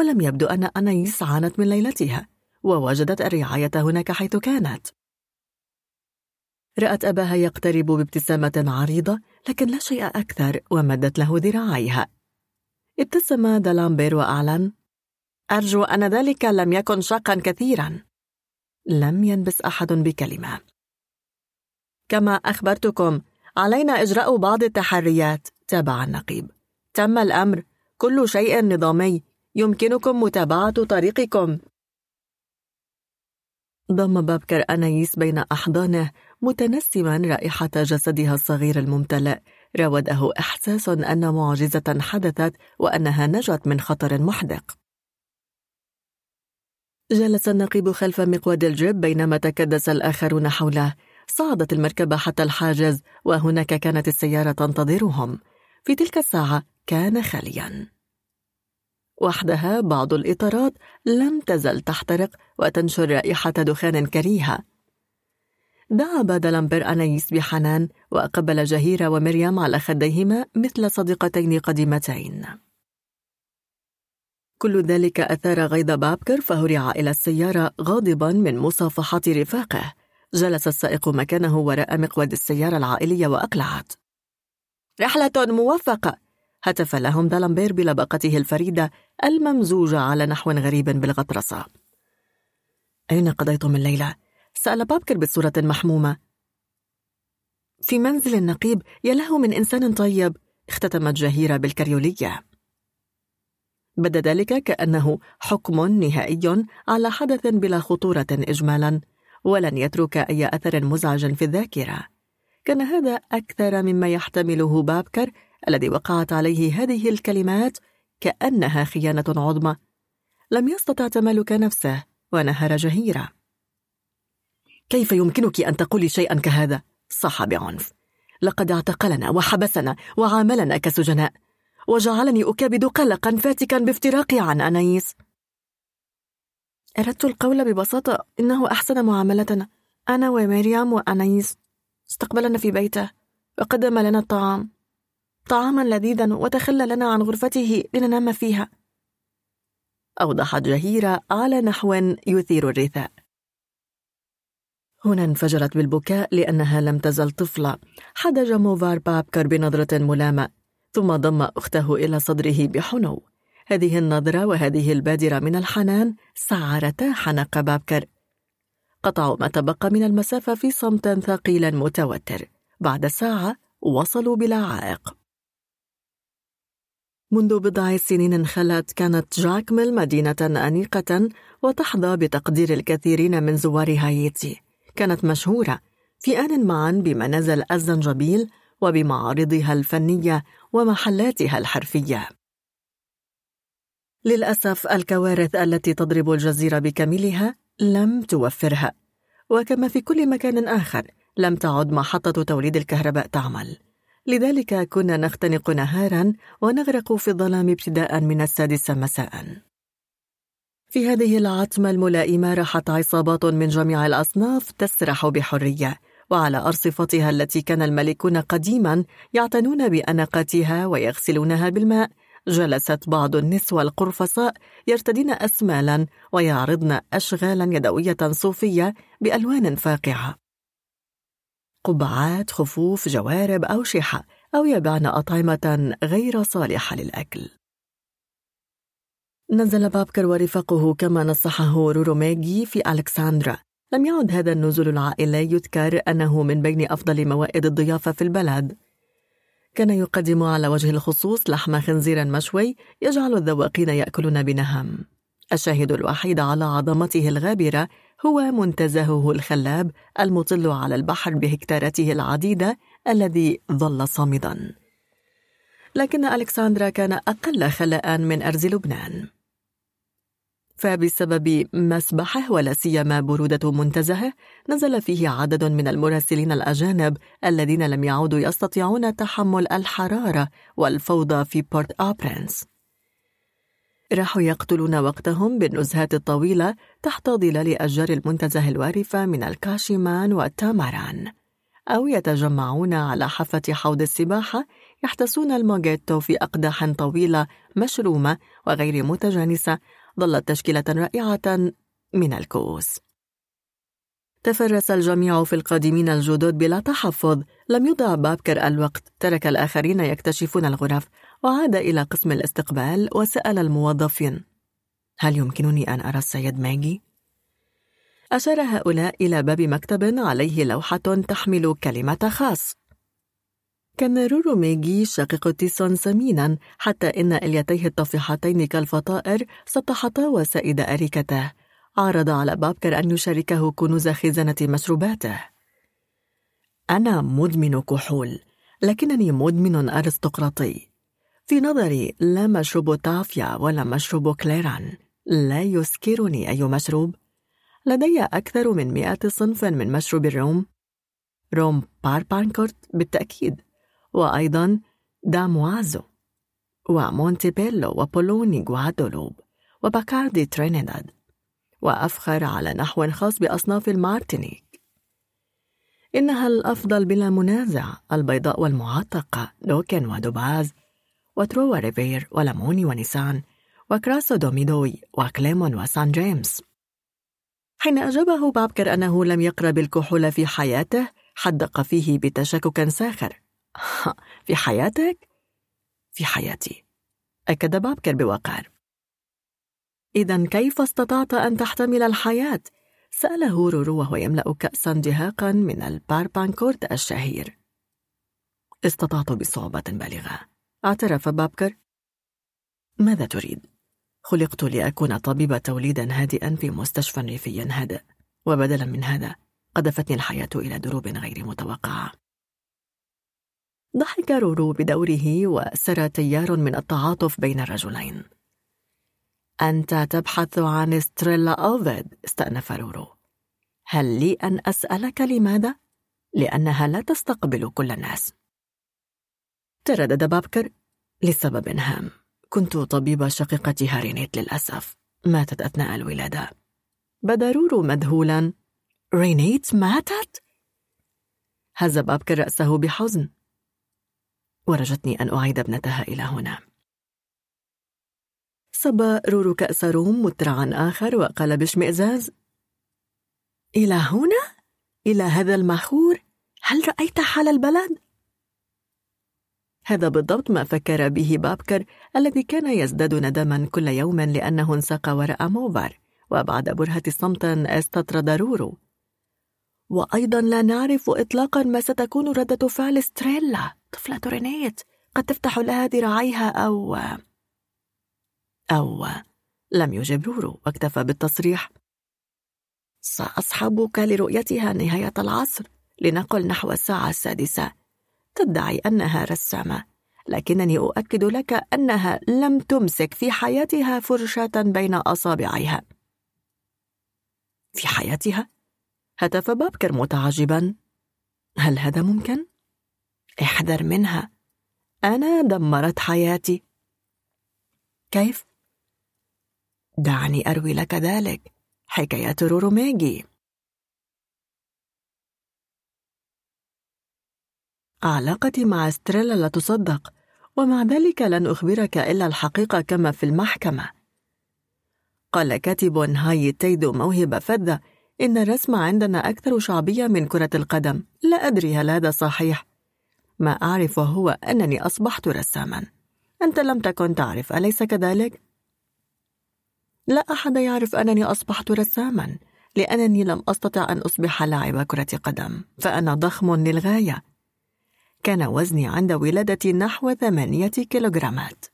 ولم يبدو أن أنايس عانت من ليلتها ووجدت الرعاية هناك حيث كانت. رأت أباها يقترب بابتسامة عريضة لكن لا شيء أكثر ومدت له ذراعيها. ابتسم دالامبير وأعلن أرجو أن ذلك لم يكن شاقا كثيرا. لم ينبس أحد بكلمة. كما أخبرتكم علينا إجراء بعض التحريات. تابع النقيب. تم الأمر كل شيء نظامي يمكنكم متابعة طريقكم. ضم بابكر أنايس بين أحضانه متنسما رائحة جسدها الصغير الممتلئ. راوده إحساس أن معجزة حدثت وأنها نجت من خطر محدق. جلس النقيب خلف مقود الجيب بينما تكدس الآخرون حوله. صعدت المركبة حتى الحاجز وهناك كانت السيارة تنتظرهم. في تلك الساعة كان خاليا. وحدها بعض الإطارات لم تزل تحترق وتنشر رائحة دخان كريهة. داعب دالامبير أنايس بحنان وقبل جهيرة ومريم على خديهما مثل صديقتين قديمتين. كل ذلك أثار غيظ بابكر فهرع إلى السيارة غاضبا من مصافحة رفاقه. جلس السائق مكانه وراء مقود السيارة العائلية وأقلعت. رحلة موفقة! هتف لهم دالمبير بلبقته الفريدة الممزوجة على نحو غريب بالغطرسة. أين قضيتم الليلة؟ سأل بابكر بصورة محمومة. في منزل نقيب يله من إنسان طيب اختتمت جهيرة بالكريولية. بدا ذلك كأنه حكم نهائي على حدث بلا خطورة إجمالا ولن يترك أي أثر مزعج في الذاكرة. كان هذا أكثر مما يحتمله بابكر الذي وقعت عليه هذه الكلمات كأنها خيانة عظمى. لم يستطع تمالك نفسه ونهر جهيرة كيف يمكنك أن تقولي شيئا كهذا؟ صح بعنف. لقد اعتقلنا وحبسنا وعاملنا كسجناء. وجعلني أكابد قلقا فاتكا بافتراقي عن أنايس أردت القول ببساطة. إنه أحسن معاملتنا. أنا ومريم وأنايس استقبلنا في بيته. وقدم لنا الطعام. طعاما لذيذا وتخلى لنا عن غرفته لننام فيها. أوضحت جهيرة على نحو يثير الرثاء. هنا انفجرت بالبكاء لأنها لم تزل طفلة. حدج موفار بابكر بنظرة ملامة ثم ضم أخته إلى صدره بحنو. هذه النظرة وهذه البادرة من الحنان سعرتا حنق بابكر. قطعوا ما تبقى من المسافة في صمت ثقيل متوتر. بعد ساعة وصلوا بلا عائق. منذ بضع سنين خلت كانت جاك ميل مدينة أنيقة وتحظى بتقدير الكثيرين من زوار هايتي. كانت مشهورة في آن معا بمنازل الزنجبيل وبمعارضها الفنية ومحلاتها الحرفية. للأسف الكوارث التي تضرب الجزيرة بكاملها لم توفرها وكما في كل مكان آخر لم تعد محطة توليد الكهرباء تعمل. لذلك كنا نختنق نهارا ونغرق في الظلام ابتداء من السادسة مساء. في هذه العتمة الملائمة راحت عصابات من جميع الأصناف تسرح بحرية وعلى أرصفتها التي كان الملكون قديما يعتنون بأناقتها ويغسلونها بالماء جلست بعض النسوة القرفصاء يرتدين أسمالا ويعرضن أشغالا يدوية صوفية بألوان فاقعة. قبعات خفوف جوارب أو شحة أو يبعن أطعمة غير صالحة للأكل. نزل بابكر ورفاقه كما نصحه روروميجي في ألكسندرا. لم يعد هذا النزول العائلي يذكر أنه من بين أفضل موائد الضيافة في البلد. كان يقدم على وجه الخصوص لحم خنزير مشوي يجعل الذواقين يأكلون بنهم. الشاهد الوحيد على عظمته الغابرة هو منتزهه الخلاب المطل على البحر بهكتارته العديدة الذي ظل صامدا. لكن ألكسندرا كان أقل خلاء من أرز لبنان. فبسبب مسبحه ولا سيما برودة منتزهه نزل فيه عدد من المراسلين الأجانب الذين لم يعودوا يستطيعون تحمل الحرارة والفوضى في بورت أوبرنس راحوا يقتلون وقتهم بالنزهات الطويلة تحت ظلال أشجار المنتزه الوارفة من الكاشيمان والتاماران. أو يتجمعون على حافة حوض السباحة يحتسون الموجيتو في أقداح طويلة مشرومة وغير متجانسة ظلت تشكيلة رائعة من الكؤوس. تفرس الجميع في القادمين الجدد بلا تحفظ. لم يضع بابكر الوقت. ترك الآخرين يكتشفون الغرف. وعاد إلى قسم الاستقبال وسأل الموظفين هل يمكنني أن أرى السيد ماجي؟ أشار هؤلاء إلى باب مكتب عليه لوحة تحمل كلمة خاص. كان ميجي شقيق تيسون سمينا حتى إن إليتيه الطفيحتين كالفطائر سطحتا وسائد أريكته. عرض على بابكر أن يشاركه كنوز خزانة مشروباته. أنا مدمن كحول لكنني مدمن أرستقراطي. في نظري لا مشروب تافيا ولا مشروب كليران. لا يسكرني أي مشروب. لدي أكثر من مئة صنف من مشروب الروم. روم باربانكورت بالتأكيد. وأيضا داموازو. ومونتيبيلو وبولوني غوادولوب وباكاردي ترينيداد. وأفخر على نحو خاص بأصناف المارتينيك. إنها الأفضل بلا منازع البيضاء والمعتقة لوكن ودوباز. وتروا ريفير ولاموني ونيسان وكراسو دوميدوي وكليمون وسان جيمس. حين أجابه بابكر أنه لم يقرب الكحول في حياته حدق فيه بتشكك ساخر. في حياتك؟ في حياتي. أكد بابكر بوقار. إذا كيف استطعت أن تحتمل الحياة؟ سأله رورو وهو يملأ كأسا دهاقا من الباربانكورت الشهير. استطعت بصعوبة بالغة. اعترف بابكر. ماذا تريد؟ خلقت لأكون طبيب توليد هادئا في مستشفى ريفي هادئ. وبدلا من هذا قذفتني الحياة إلى دروب غير متوقعة. ضحك رورو بدوره وسرى تيار من التعاطف بين الرجلين. أنت تبحث عن ستريلا أوفيد استأنف رورو. هل لي أن أسألك لماذا؟ لأنها لا تستقبل كل الناس. تردد بابكر لسبب هام كنت طبيب شقيقتها رينيت للأسف ماتت أثناء الولادة بدا رورو مذهولا رينيت ماتت؟ هز بابكر رأسه بحزن ورجتني أن أعيد ابنتها إلى هنا صب رورو كأس روم مترعا آخر وقال باشمئزاز إلى هنا؟ إلى هذا الماخور؟ هل رأيت حال البلد؟ هذا بالضبط ما فكر به بابكر الذي كان يزداد ندما كل يوم لأنه انساق وراء موفر وبعد برهة صمت استطرد رورو. وأيضا لا نعرف إطلاقا ما ستكون ردة فعل ستريلا طفلة رينيت قد تفتح لها ذراعيها أو أو لم يجب رورو واكتفى بالتصريح. سأصحبك لرؤيتها نهاية العصر لنقل نحو الساعة السادسة. تدعي أنها رسامة. لكنني أؤكد لك أنها لم تمسك في حياتها فرشاة بين أصابعها في حياتها؟ هتف بابكر متعجبا. هل هذا ممكن؟ احذر منها. أنا دمرت حياتي. كيف؟ دعني أروي لك ذلك. حكاية رورو علاقتي مع ستريلا لا تصدق ومع ذلك لن أخبرك إلا الحقيقة كما في المحكمة. قال كاتب هاي تيدو موهبة فذة إن الرسم عندنا أكثر شعبية من كرة القدم. لا أدري هل هذا صحيح. ما أعرف هو أنني أصبحت رساما. أنت لم تكن تعرف أليس كذلك؟ لا أحد يعرف أنني أصبحت رساما لأنني لم أستطع أن أصبح لاعب كرة قدم فأنا ضخم للغاية. كان وزني عند ولادتي نحو ثمانية كيلوغرامات.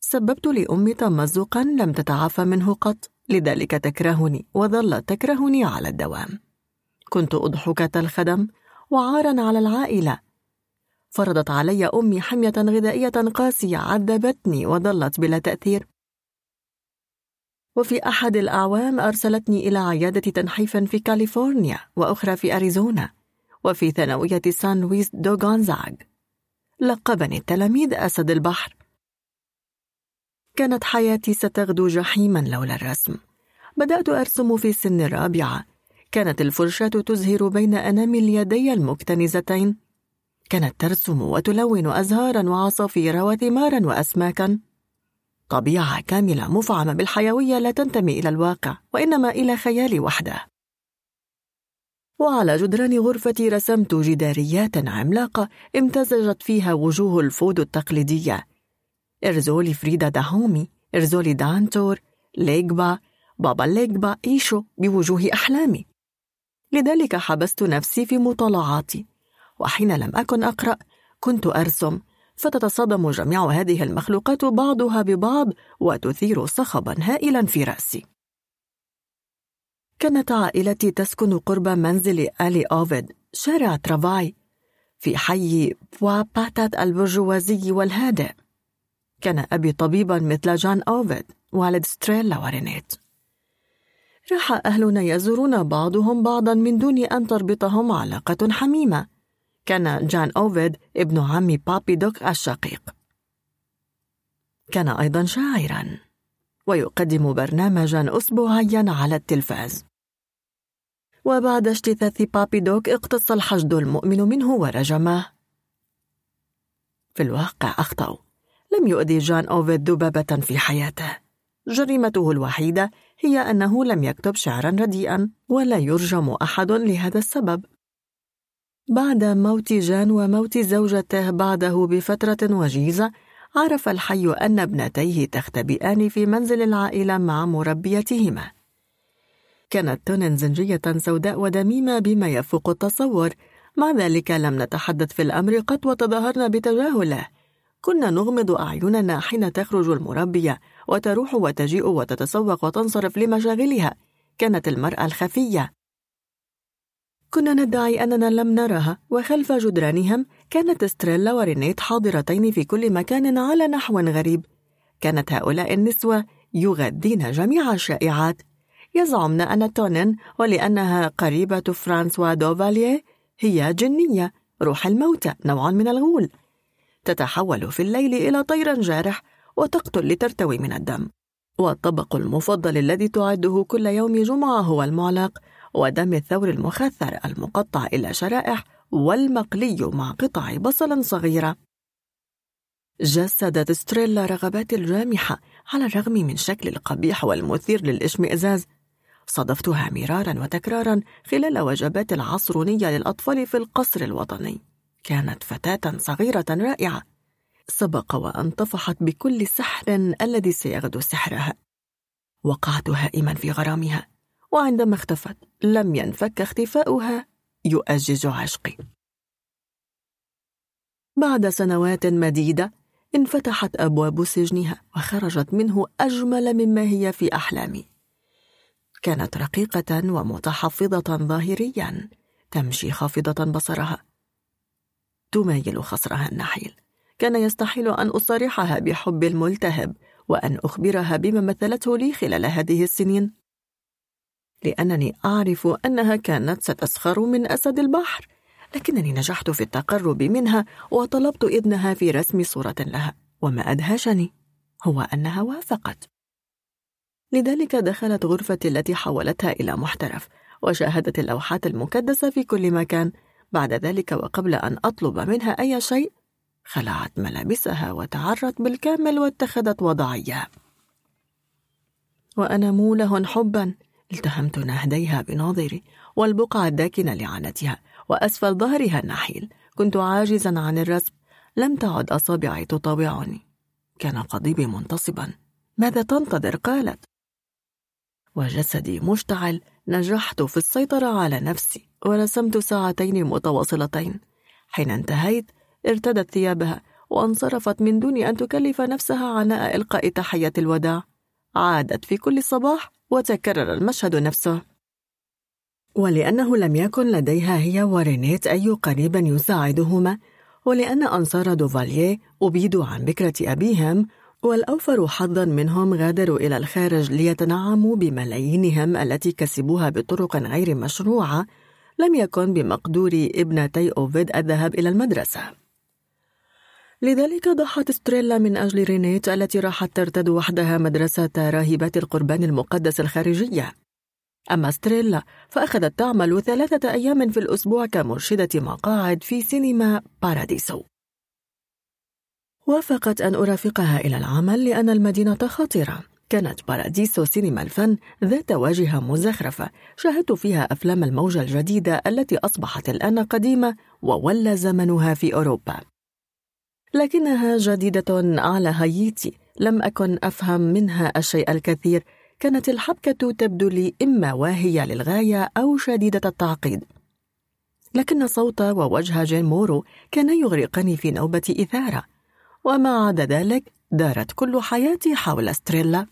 سببت لأمي تمزقا لم تتعافى منه قط لذلك تكرهني وظلت تكرهني على الدوام. كنت أضحوكة الخدم وعارا على العائلة. فرضت علي أمي حمية غذائية قاسية عذبتني وظلت بلا تأثير. وفي أحد الأعوام أرسلتني إلى عيادة تنحيف في كاليفورنيا وأخرى في أريزونا. وفي ثانوية سان لويس دو غونزاغ. لقبني التلاميذ أسد البحر. كانت حياتي ستغدو جحيما لولا الرسم. بدأت أرسم في سن الرابعة كانت الفرشاة تزهر بين أنامل يدي المكتنزتين. كانت ترسم وتلون أزهارا وعصافير وثمارا وأسماكا. طبيعة كاملة مفعمة بالحيوية لا تنتمي إلى الواقع وإنما إلى خيالي وحده. وعلى جدران غرفتي رسمت جداريات عملاقة امتزجت فيها وجوه الفود التقليدية. إرزولي فريدا داهومي إرزولي دانتور ليجبا بابا ليجبا إيشو بوجوه أحلامي. لذلك حبست نفسي في مطالعاتي. وحين لم أكن أقرأ كنت أرسم. فتتصادم جميع هذه المخلوقات بعضها ببعض وتثير صخبا هائلا في رأسي. كانت عائلتي تسكن قرب منزل آلي أوفيد شارع ترافاي في حي بوا باتات البرجوازي والهادئ. كان أبي طبيبا مثل جان أوفيد والد ستريلا ورينيت. راح أهلنا يزورون بعضهم بعضا من دون أن تربطهم علاقة حميمة. كان جان أوفيد ابن عمي بابي دوك الشقيق. كان أيضا شاعرا. ويقدم برنامجا أسبوعيا على التلفاز. وبعد اجتثاث بابي دوك اقتص الحشد المؤمن منه ورجمه. في الواقع أخطأوا. لم يؤذي جان أوفيد ذبابة في حياته. جريمته الوحيدة هي أنه لم يكتب شعرا رديئا ولا يرجم أحد لهذا السبب. بعد موت جان وموت زوجته بعده بفترة وجيزة عرف الحي أن ابنتيه تختبئان في منزل العائلة مع مربيتهما. كانت تونين زنجية سوداء ودميمة بما يفوق التصور. مع ذلك لم نتحدث في الأمر قط وتظاهرنا بتجاهله. كنا نغمض أعيننا حين تخرج المربية وتروح وتجيء وتتسوق وتنصرف لمشاغلها. كانت المرأة الخفية. كنا ندعي أننا لم نرها وخلف جدرانهم كانت ستريلا ورينيت حاضرتين في كل مكان على نحو غريب. كانت هؤلاء النسوة يغذين جميع الشائعات. يزعمن أن تونين ولأنها قريبة فرانسوا دوفاليه هي جنية روح الموتى نوع من الغول. تتحول في الليل إلى طير جارح وتقتل لترتوي من الدم. والطبق المفضل الذي تعده كل يوم جمعة هو المعلق. ودم الثور المخثر المقطع إلى شرائح والمقلي مع قطع بصل صغيرة. جسدت ستريلا رغبات الجامحة على الرغم من شكل القبيح والمثير للإشمئزاز. صادفتها مرارا وتكرارا خلال وجبات العصرونية للأطفال في القصر الوطني. كانت فتاة صغيرة رائعة. سبق وأن طفحت بكل سحر الذي سيغدو سحرها. وقعت هائما في غرامها. وعندما اختفت لم ينفك اختفاؤها يؤجج عشقي. بعد سنوات مديدة انفتحت أبواب سجنها وخرجت منه أجمل مما هي في أحلامي. كانت رقيقة ومتحفظة ظاهريا تمشي خافضة بصرها. تميل خصرها النحيل. كان يستحيل أن أصارحها بحب الملتهب وأن أخبرها بما مثلته لي خلال هذه السنين. لأنني أعرف أنها كانت ستسخر من أسد البحر لكنني نجحت في التقرب منها وطلبت إذنها في رسم صورة لها وما أدهشني هو أنها وافقت. لذلك دخلت غرفتي التي حولتها إلى محترف وشاهدت اللوحات المكدسة في كل مكان. بعد ذلك وقبل أن أطلب منها أي شيء خلعت ملابسها وتعرت بالكامل واتخذت وضعية وأنا موله حبا. التهمت نهديها بناظري والبقعة الداكنة لعنتها وأسفل ظهرها النحيل. كنت عاجزا عن الرسم. لم تعد أصابعي تطاوعني. كان قضيبي منتصبا. ماذا تنتظر؟ قالت. وجسدي مشتعل. نجحت في السيطرة على نفسي ورسمت ساعتين متواصلتين. حين انتهيت ارتدت ثيابها وانصرفت من دون أن تكلف نفسها عناء إلقاء تحية الوداع. عادت في كل صباح وتكرر المشهد نفسه. ولأنه لم يكن لديها هي ورينيت أي قريب يساعدهما ولأن أنصار دوفاليه أبيدوا عن بكرة أبيهم والأوفر حظا منهم غادروا إلى الخارج ليتنعموا بملايينهم التي كسبوها بطرق غير مشروعة لم يكن بمقدور ابنتي أوفيد الذهاب إلى المدرسة. لذلك ضحت ستريلا من أجل رينيت التي راحت ترتاد وحدها مدرسة راهبات القربان المقدس الخارجية. أما ستريلا فأخذت تعمل ثلاثة أيام في الأسبوع كمرشدة مقاعد في سينما باراديسو. وافقت أن أرافقها إلى العمل لأن المدينة خطيرة. كانت باراديسو سينما الفن ذات واجهة مزخرفة شاهدت فيها أفلام الموجة الجديدة التي أصبحت الآن قديمة وولى زمنها في أوروبا. لكنها جديدة على هايتي. لم أكن أفهم منها الشيء الكثير. كانت الحبكة تبدو لي إما واهية للغاية أو شديدة التعقيد. لكن صوت ووجه جين مورو كان يغرقني في نوبة إثارة. وما عدا ذلك دارت كل حياتي حول ستريلا.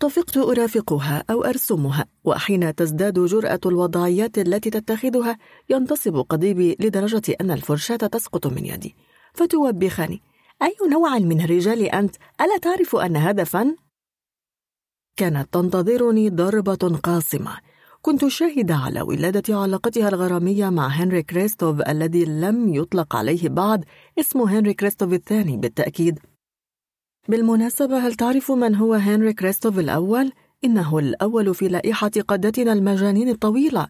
طفقت أرافقها أو أرسمها وحين تزداد جرأة الوضعيات التي تتخذها ينتصب قضيبي لدرجة أن الفرشاة تسقط من يدي فتوبخني أي نوع من الرجال أنت؟ ألا تعرف أن هذا فن؟ كانت تنتظرني ضربة قاصمة كنت شاهدة على ولادة علاقتها الغرامية مع هنري كريستوف الذي لم يطلق عليه بعد اسمه هنري كريستوف الثاني بالتأكيد بالمناسبة هل تعرف من هو هنري كريستوف الأول؟ إنه الأول في لائحة قادتنا المجانين الطويلة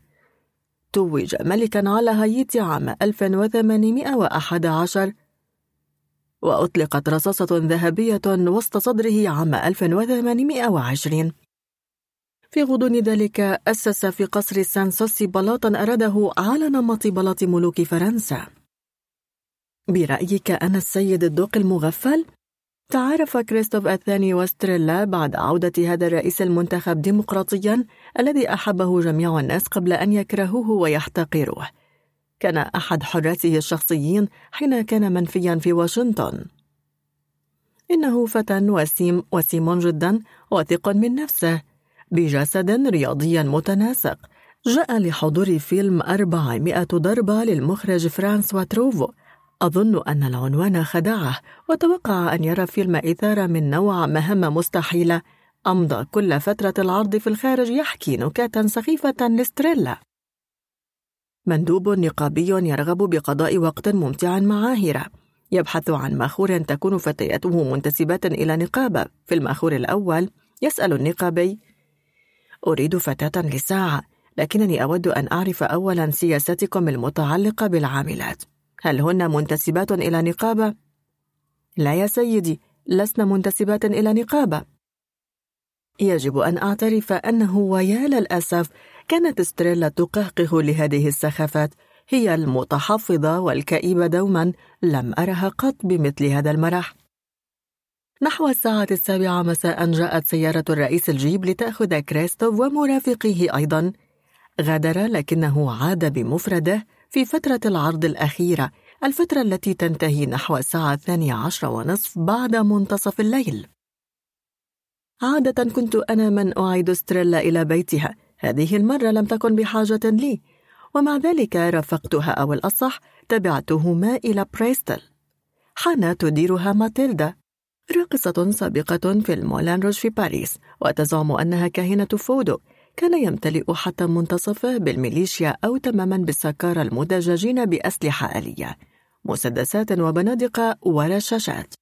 توج ملكا على هايتي عام 1811 وأطلقت رصاصة ذهبية وسط صدره عام 1820 في غضون ذلك أسس في قصر سان سوسي بلاطا أراده على نمط بلاط ملوك فرنسا برأيك أنا السيد الدوق المغفل؟ تعارف كريستوف الثاني وستريلا بعد عودة هذا الرئيس المنتخب ديمقراطيا الذي أحبه جميع الناس قبل أن يكرهوه ويحتقروه. كان أحد حراته الشخصيين حين كان منفيا في واشنطن. إنه فتى وسيم وسيم جدا واثق من نفسه بجسد رياضي متناسق جاء لحضور فيلم أربعمائة ضربة للمخرج فرانسوا تروفو أظن أن العنوان خدعه وتوقع أن يرى فيلم إثارة من نوع مهمة مستحيلة. أمضى كل فترة العرض في الخارج يحكي نكاتا سخيفة لستريلا. مندوب نقابي يرغب بقضاء وقت ممتع مع هيرا يبحث عن ماخور تكون فتياته منتسبات إلى نقابة. في الماخور الأول يسأل النقابي أريد فتاة لساعة لكنني أود أن أعرف أولا سياستكم المتعلقة بالعاملات. هل هن منتسبات إلى نقابة؟ لا يا سيدي لسن منتسبات إلى نقابة. يجب أن أعترف أنه ويا للأسف كانت ستريلا تقهقه لهذه السخافات. هي المتحفظة والكئيبة دوما لم أرها قط بمثل هذا المرح. نحو الساعة السابعة مساء جاءت سيارة الرئيس الجيب لتأخذ كريستوف ومرافقيه أيضا. غادر لكنه عاد بمفرده في فترة العرض الأخيرة الفترة التي تنتهي نحو الساعة الثانية عشر ونصف بعد منتصف الليل. عادة كنت أنا من أعيد ستريلا إلى بيتها. هذه المرة لم تكن بحاجة لي. ومع ذلك رافقتها أو الأصح تبعتهما إلى بريستل حان تديرها ماتيلدا. راقصة سابقة في المولان روج في باريس وتزعم أنها كاهنة فودو. كان يمتلئ حتى منتصفه بالميليشيا أو تماما بالسكارى المدججين بأسلحة آلية مسدسات وبنادق ورشاشات.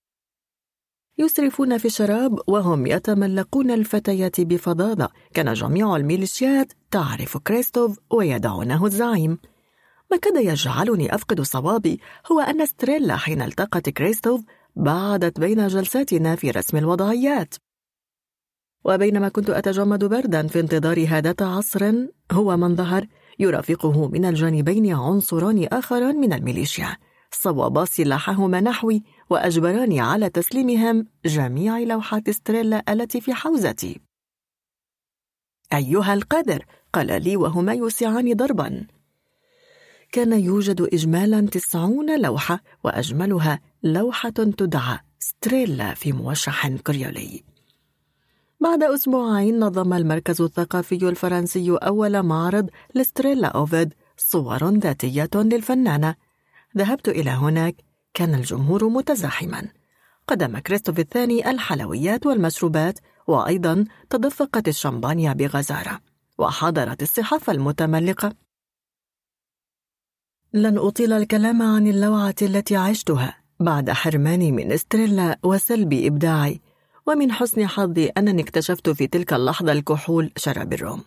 يسرفون في الشراب وهم يتملقون الفتيات بفظاظة كان جميع الميليشيات تعرف كريستوف ويدعونه الزعيم. ما كاد يجعلني أفقد صوابي هو أن ستريلا حين التقت كريستوف بعدت بين جلساتنا في رسم الوضعيات. وبينما كنت أتجمد بردا في انتظار هذا عصر هو من ظهر يرافقه من الجانبين عنصران آخران من الميليشيا. صوابا سلاحهما نحوي وأجبراني على تسليمهم جميع لوحات ستريلا التي في حوزتي. أيها القادر قال لي وهما يوسعان ضربا. كان يوجد إجمالا تسعون لوحة وأجملها لوحة تدعى ستريلا في موشح كريولي. بعد أسبوعين نظم المركز الثقافي الفرنسي أول معرض لستريلا أوفيد صور ذاتية للفنانة. ذهبت إلى هناك كان الجمهور متزاحما. قدم كريستوف الثاني الحلويات والمشروبات وأيضا تدفقت الشمبانيا بغزارة وحضرت الصحافة المتملقة. لن أطيل الكلام عن اللوعة التي عشتها بعد حرماني من استريلا وسلب إبداعي. ومن حسن حظي أنني اكتشفت في تلك اللحظة الكحول شراب الروم.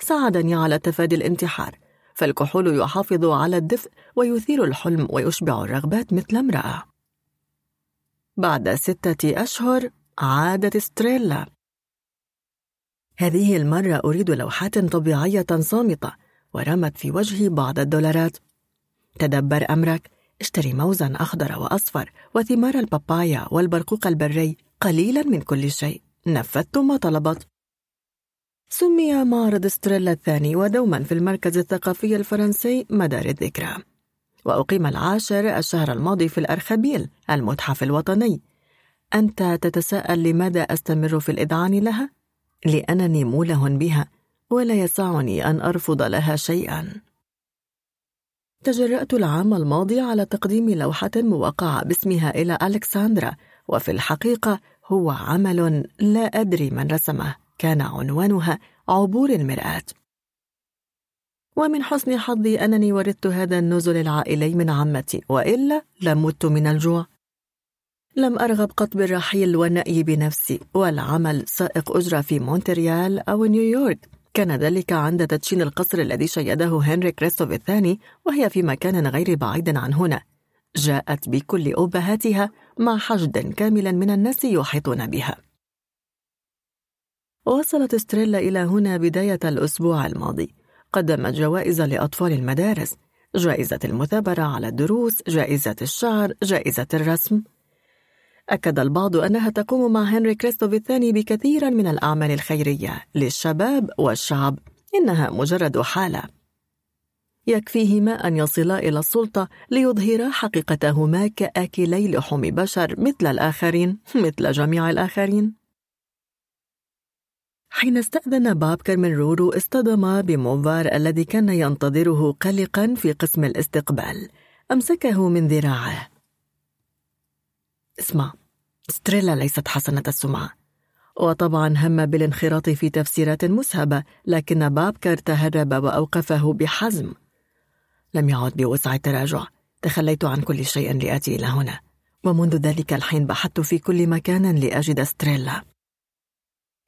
ساعدني على تفادي الانتحار فالكحول يحافظ على الدفء ويثير الحلم ويشبع الرغبات مثل امرأة. بعد ستة أشهر عادت ستريلا. هذه المرة أريد لوحات طبيعية صامتة ورمت في وجهي بعض الدولارات. تدبر أمرك اشتري موزا أخضر وأصفر وثمار البابايا والبرقوق البري. قليلا من كل شيء. نفذت ما طلبت. سمي معرض ستريلا الثاني ودوما في المركز الثقافي الفرنسي مدار الذكرى. وأقيم العاشر الشهر الماضي في الأرخبيل المتحف الوطني. أنت تتساءل لماذا أستمر في الإذعان لها؟ لأنني موله بها ولا يسعني أن أرفض لها شيئا. تجرأت العام الماضي على تقديم لوحة موقعة باسمها إلى ألكسندرا وفي الحقيقة هو عمل لا أدري من رسمه. كان عنوانها عبور المرآة. ومن حسن حظي أنني ورثت هذا النزل العائلي من عمتي وإلا لمت من الجوع. لم أرغب قط بالرحيل والنأي بنفسي والعمل سائق أجرة في مونتريال أو نيويورك. كان ذلك عند تدشين القصر الذي شيده هنري كريستوف الثاني وهي في مكان غير بعيد عن هنا. جاءت بكل أبهاتها مع حشد كامل من الناس يحيطون بها. وصلت ستريلا إلى هنا بداية الأسبوع الماضي. قدمت جوائز لأطفال المدارس جائزة المثابرة على الدروس جائزة الشعر جائزة الرسم. أكد البعض أنها تقوم مع هنري كريستوف الثاني بكثير من الأعمال الخيرية للشباب والشعب إنها مجرد حالة. يكفيهما أن يصلا إلى السلطة ليظهرا حقيقتهما كآكلي لحوم بشر مثل الآخرين مثل جميع الآخرين. حين استأذن بابكر من رورو اصطدم بموفار الذي كان ينتظره قلقا في قسم الاستقبال. أمسكه من ذراعه. اسمع ستريلا ليست حسنة السمعة. وطبعا هم بالانخراط في تفسيرات مسهبة لكن بابكر تهرب وأوقفه بحزم. لم يعد بوسع التراجع. تخليت عن كل شيء لآتي إلى هنا. ومنذ ذلك الحين بحثت في كل مكان لأجد ستريلا.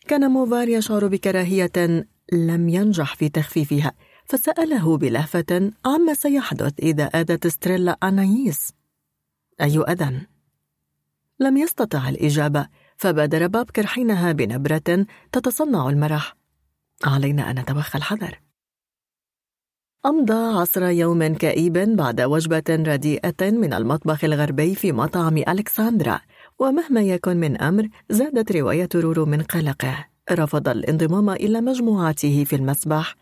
كان موفار يشعر بكراهية لم ينجح في تخفيفها فسأله بلهفة عما سيحدث إذا آذت ستريلا أنايس أي أذى؟ لم يستطع الإجابة فبادر بابكر حينها بنبرة تتصنع المرح. علينا أن نتوخى الحذر. أمضى عصر يوم كئيب بعد وجبة رديئة من المطبخ الغربي في مطعم ألكسندرا ومهما يكن من أمر زادت رواية رورو من قلقه. رفض الانضمام إلى مجموعته في المسبح.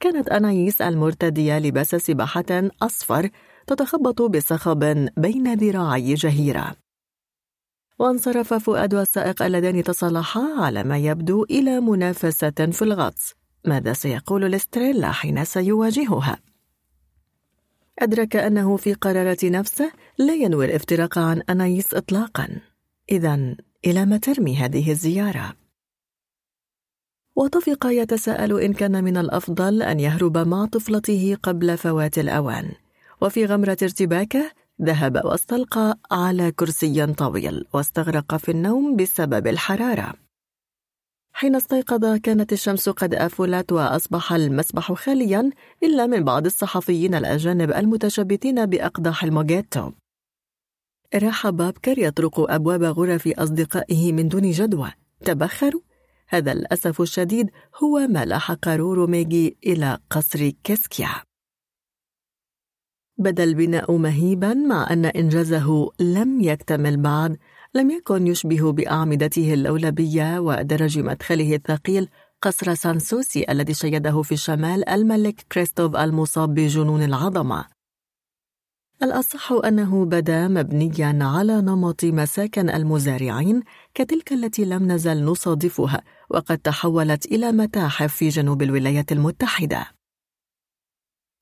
كانت أنايس المرتدية لباس سباحة أصفر تتخبط بصخب بين ذراعي جهيرة. وانصرف فؤاد والسائق اللذان تصالحا على ما يبدو إلى منافسة في الغطس. ماذا سيقول لستريلا حين سيواجهها؟ أدرك أنه في قرارة نفسه لا ينوي الافتراق عن أنايس إطلاقا إذا إلى ما ترمي هذه الزيارة؟ وطفق يتساءل إن كان من الأفضل أن يهرب مع طفلته قبل فوات الأوان وفي غمرة ارتباكه ذهب واستلقى على كرسي طويل واستغرق في النوم بسبب الحرارة حين استيقظ كانت الشمس قد أفلت وأصبح المسبح خاليا إلا من بعض الصحفيين الأجانب المتشبثين بأقداح الموجيتو راح بابكر يطرق أبواب غرف أصدقائه من دون جدوى. تبخروا؟ هذا الأسف الشديد هو ما لاحق رورو ميجي إلى قصر كيسكيا. بدا البناء مهيبا مع أن إنجازه لم يكتمل بعد لم يكن يشبه بأعمدته اللولبية ودرج مدخله الثقيل قصر سانسوسي الذي شيده في الشمال الملك كريستوف المصاب بجنون العظمة الأصح أنه بدا مبنيا على نمط مساكن المزارعين كتلك التي لم نزل نصادفها وقد تحولت إلى متاحف في جنوب الولايات المتحدة.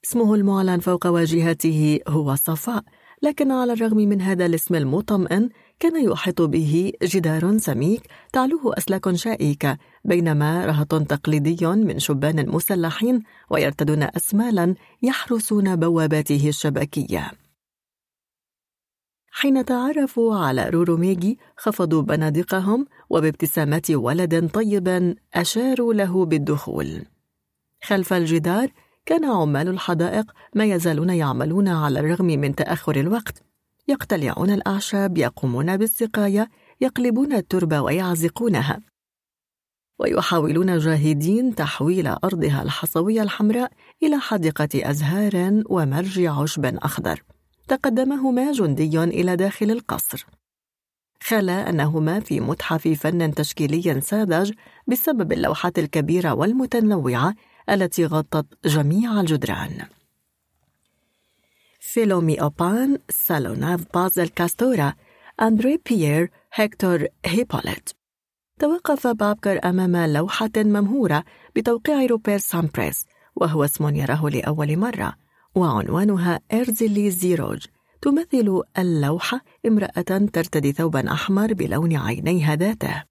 اسمه المعلن فوق واجهته هو صفاء لكن على الرغم من هذا الاسم المطمئن كان يحيط به جدار سميك تعلوه أسلاك شائكة بينما رهط تقليدي من شبان مسلحين ويرتدون أسمالا يحرسون بواباته الشبكية حين تعرفوا على روروميجي خفضوا بنادقهم وبابتسامات ولد طيب أشاروا له بالدخول. خلف الجدار كان عمال الحدائق ما يزالون يعملون على الرغم من تأخر الوقت يقتلعون الأعشاب يقومون بالسقاية يقلبون التربة ويعزقونها. ويحاولون جاهدين تحويل أرضها الحصوية الحمراء إلى حديقة أزهار ومرج عشب أخضر. تقدمهما جندي إلى داخل القصر. خلا أنهما في متحف فن تشكيلي ساذج بسبب اللوحات الكبيرة والمتنوعة التي غطت جميع الجدران. فيلومي أوبان سالوناف بازل كاستورا أندري بيير هكتور هيبوليت. توقف بابكر أمام لوحة ممهورة بتوقيع روبير سامبريس وهو اسم يراه لأول مرة وعنوانها إرزيلي زيروج. تمثل اللوحة امرأة ترتدي ثوبا أحمر بلون عينيها ذاته.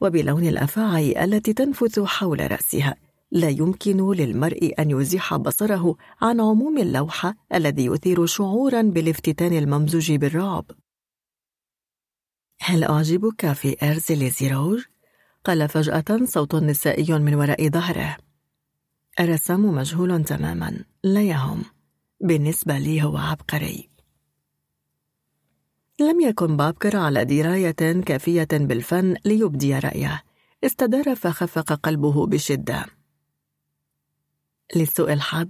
وبلون الأفاعي التي تنفث حول رأسها. لا يمكن للمرء أن يزيح بصره عن عموم اللوحة الذي يثير شعورا بالافتتان الممزوج بالرعب. هل أعجبك في إرز ليزيروج؟ قال فجأة صوت نسائي من وراء ظهره. الرسام مجهول تماما لا يهم. بالنسبة لي هو عبقري. لم يكن بابكر على دراية كافية بالفن ليبدي رأيه. استدار فخفق قلبه بشدة. لسوء الحظ.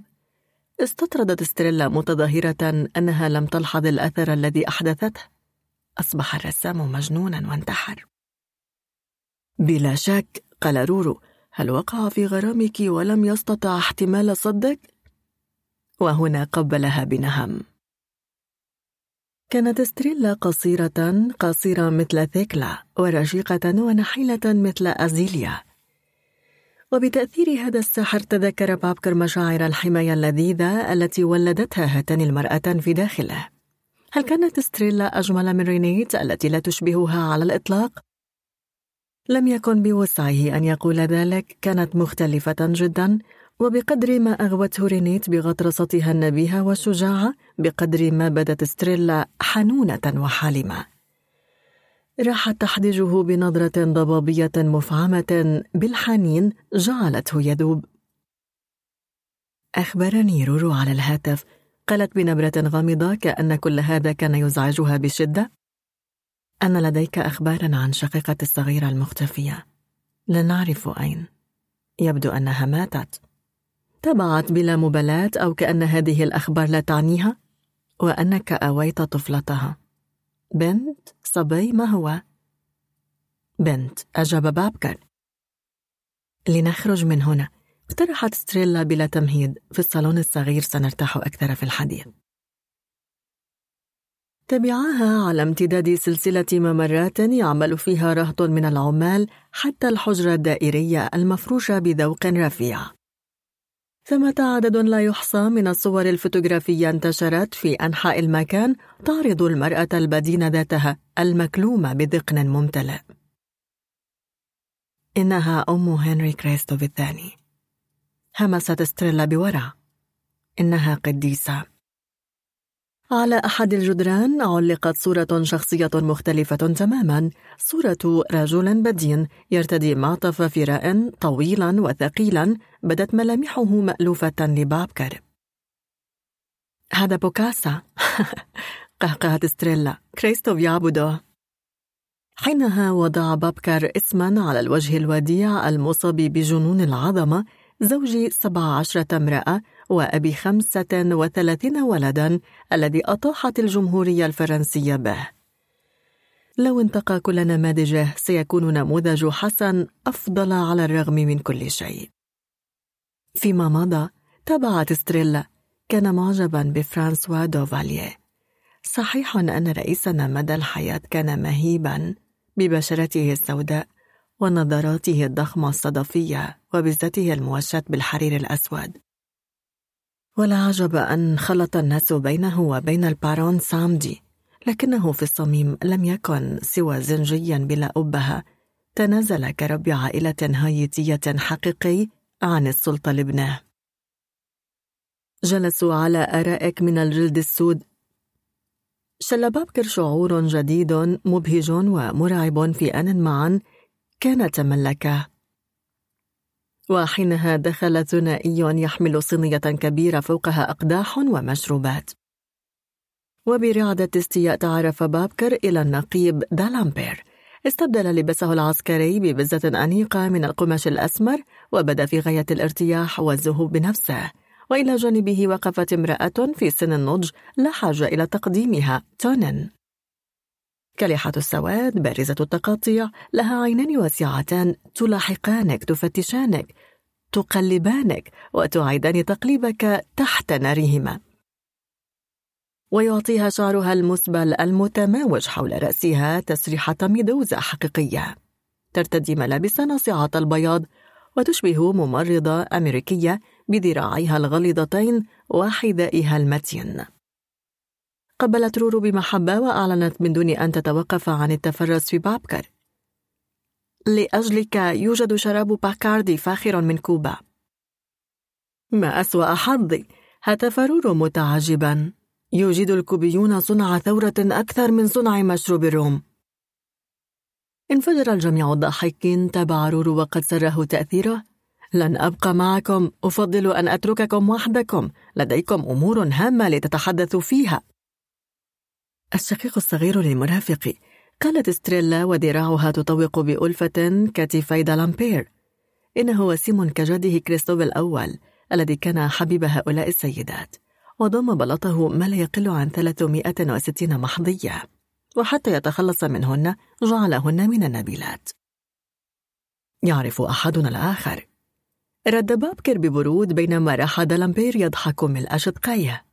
استطردت ستريلا متظاهرة أنها لم تلحظ الأثر الذي أحدثته. أصبح الرسام مجنونا وانتحر. بلا شك قال رورو هل وقع في غرامك ولم يستطع احتمال صدك؟ وهنا قبلها بنهم. كانت ستريلا قصيرة قصيرة مثل ثيكلا ورشيقة ونحيلة مثل أزيليا. وبتأثير هذا السحر تذكر بابكر مشاعر الحماية اللذيذة التي ولدتها هاتان المرأتان في داخله هل كانت ستريلا أجمل من رينيت التي لا تشبهها على الإطلاق؟ لم يكن بوسعه أن يقول ذلك كانت مختلفة جدا وبقدر ما أغوته رينيت بغطرستها النبيهة والشجاعة بقدر ما بدت ستريلا حنونة وحالمة راحت تحدجه بنظرة ضبابية مفعمة بالحنين جعلته يذوب. أخبرني رورو على الهاتف. قالت بنبرة غامضة كأن كل هذا كان يزعجها بشدة. أن لديك أخبارا عن شقيقتي الصغيرة المختفية. لا نعرف أين. يبدو أنها ماتت. تبعت بلا مبالاة أو كأن هذه الأخبار لا تعنيها. وأنك أويت طفلتها. بنت؟ صبي ما هو؟ بنت أجاب بابكر. لنخرج من هنا. اقترحت ستريلا بلا تمهيد. في الصالون الصغير سنرتاح أكثر في الحديث تبعاها على امتداد سلسلة ممرات يعمل فيها رهط من العمال حتى الحجرة الدائرية المفروشة بذوق رفيع. ثمة عدد لا يحصى من الصور الفوتوغرافية انتشرت في أنحاء المكان تعرض المرأة البدينة ذاتها المكلومة بذقن ممتلئ. إنها أم هنري كريستوف الثاني. همست ستريلا بورع. إنها قديسة. على أحد الجدران علقت صورة شخصية مختلفة تماما. صورة رجل بدين يرتدي معطف فراء طويلا وثقيلا بدت ملامحه مألوفة لبابكر هذا بوكاسا. قهقهت ستريلا. كريستوف يعبده. حينها وضع بابكر اسما على الوجه الوديع المصاب بجنون العظمة زوج سبع عشرة امرأة وأبي خمسة وثلاثين ولدا الذي أطاحت الجمهورية الفرنسية به. لو انتقى كل نماذجه سيكون نموذج حسن أفضل على الرغم من كل شيء. فيما مضى تابعت ستريلا كان معجبا بفرانسوا دوفاليه صحيح أن رئيسنا مدى الحياة كان مهيبا ببشرته السوداء ونظراته الضخمة الصدفية وبزته الموشاة بالحرير الأسود. ولا عجب أن خلط الناس بينه وبين البارون سامدي لكنه في الصميم لم يكن سوى زنجيا بلا أبهة. تنازل كرب عائلة هايتية حقيقي عن السلطة لابنه. جلسوا على أرائك من الجلد السود. شل بابكر شعور جديد مبهج ومرعب في آن معا كان تملكه وحينها دخل ثنائي يحمل صينية كبيرة فوقها أقداح ومشروبات. وبرعدة استياء تعرف بابكر إلى النقيب دالامبير استبدل لباسه العسكري ببزة أنيقة من القماش الأسمر وبدأ في غاية الارتياح والزهو بنفسه. وإلى جانبه وقفت امرأة في سن النضج لا حاجة إلى تقديمها تونن. كالحة السواد بارزة التقاطيع لها عينان واسعتان تلاحقانك تفتشانك تقلبانك وتعيدان تقليبك تحت نارهما. ويعطيها شعرها المسبل المتماوج حول رأسها تسريحة ميدوزة حقيقية. ترتدي ملابس ناصعة البياض وتشبه ممرضة أمريكية بذراعيها الغليظتين وحذائها المتين. قبلت رورو بمحبة وأعلنت من دون أن تتوقف عن التفرس في بابكر. لأجلك يوجد شراب باكاردي فاخر من كوبا. ما أسوأ حظي هتف رورو متعجبا. يجيد الكوبيون صنع ثورة أكثر من صنع مشروب الروم. انفجر الجميع ضاحكين تبع رورو وقد سره تأثيره. لن أبقى معكم أفضل أن أترككم وحدكم. لديكم أمور هامة لتتحدثوا فيها. الشقيق الصغير للمرافق. قالت ستريلا وذراعها تطوق بألفة كتفي دالامبير. إنه وسيم كجده كريستوف الأول الذي كان حبيب هؤلاء السيدات. وضم بلاطه ما لا يقل عن 360 محظية وحتى يتخلص منهن جعلهن من النبيلات. يعرف أحدنا الآخر. رد بابكر ببرود بينما راح دالامبير يضحك ملء شدقيه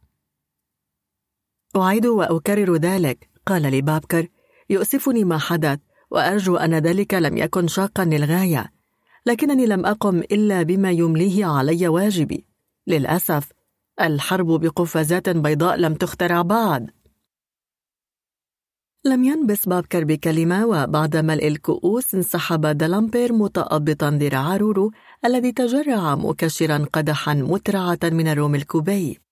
أعيد وأكرر ذلك. قال لي بابكر يؤسفني ما حدث وأرجو أن ذلك لم يكن شاقا للغاية لكنني لم أقم إلا بما يمليه علي واجبي. للأسف الحرب بقفازات بيضاء لم تخترع بعد. لم ينبس بابكر بكلمة وبعد ملء الكؤوس انسحب دلامبير متأبطا ذراع رورو الذي تجرع مكشرا قدحا مترعة من الروم الكوبي.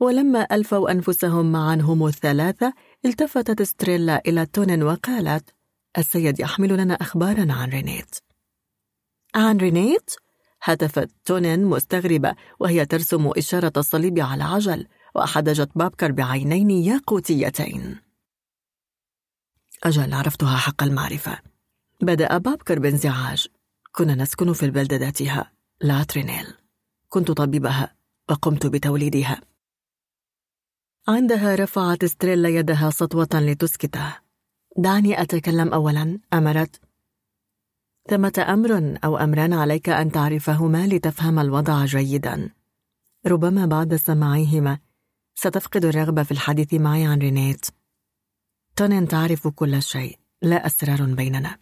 ولما ألفوا أنفسهم معا هم الثلاثة التفتت ستريلا إلى تونين وقالت السيد يحمل لنا أخبارا عن رينيت. عن رينيت؟ هتفت تونين مستغربة وهي ترسم إشارة الصليب على عجل وحدجت بابكر بعينين ياقوتيتين. أجل عرفتها حق المعرفة. بدأ بابكر بانزعاج. كنا نسكن في البلدة ذاتها لا تغينيل. كنت طبيبها وقمت بتوليدها. عندها رفعت ستريلا يدها بسطوة لتسكته دعني أتكلم أولا أمرت. ثمة أمر أو أمران عليك أن تعرفهما لتفهم الوضع جيدا. ربما بعد سماعهما ستفقد الرغبة في الحديث معي عن رينيت. تونين تعرف كل شيء لا أسرار بيننا.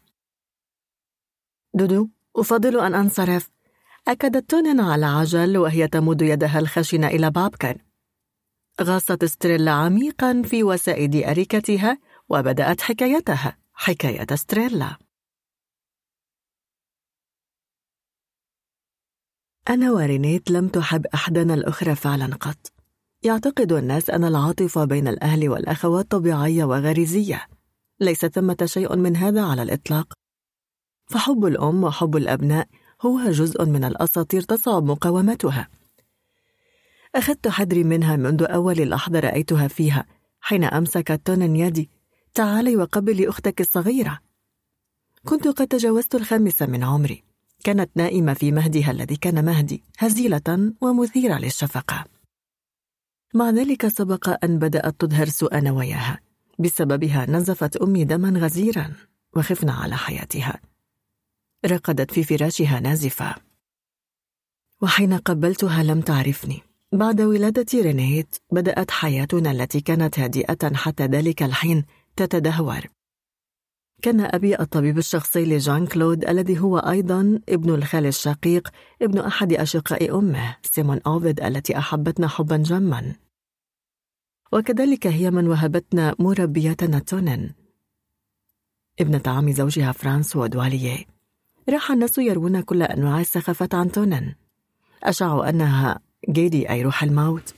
دودو أفضل أن أنصرف. أكدت تونين على عجل وهي تمد يدها الخشنة إلى بابكر غاصت ستريلا عميقا في وسائد أريكتها وبدأت حكايتها. حكاية ستريلا. أنا ورينيت لم تحب أحدنا الأخرى فعلا قط. يعتقد الناس أن العاطفة بين الأهل والأخوات طبيعية وغريزية. ليس ثمة شيء من هذا على الإطلاق. فحب الأم وحب الأبناء هو جزء من الأساطير تصعب مقاومتها. أخذت حذري منها منذ أول لحظة رأيتها فيها حين أمسكت تونن يدي تعالي وقبلي أختك الصغيرة. كنت قد تجاوزت الخامسة من عمري. كانت نائمة في مهدها الذي كان مهدي هزيلة ومثيرة للشفقة. مع ذلك سبق أن بدأت تظهر سوء نواياها. بسببها نزفت أمي دما غزيرا وخفنا على حياتها. رقدت في فراشها نازفة. وحين قبلتها لم تعرفني. بعد ولادة رينيت بدأت حياتنا التي كانت هادئة حتى ذلك الحين تتدهور. كان أبي الطبيب الشخصي لجان كلود الذي هو أيضا ابن الخال الشقيق ابن أحد أشقاء أمه سيمون أوفيد التي أحبتنا حبا جما وكذلك هي من وهبتنا مربيتنا تونن ابنة عم زوجها فرانسوا دواليه راح الناس يروون كل أنواع السخافات عن تونن أشعوا أنها جيدي أي روح الموت.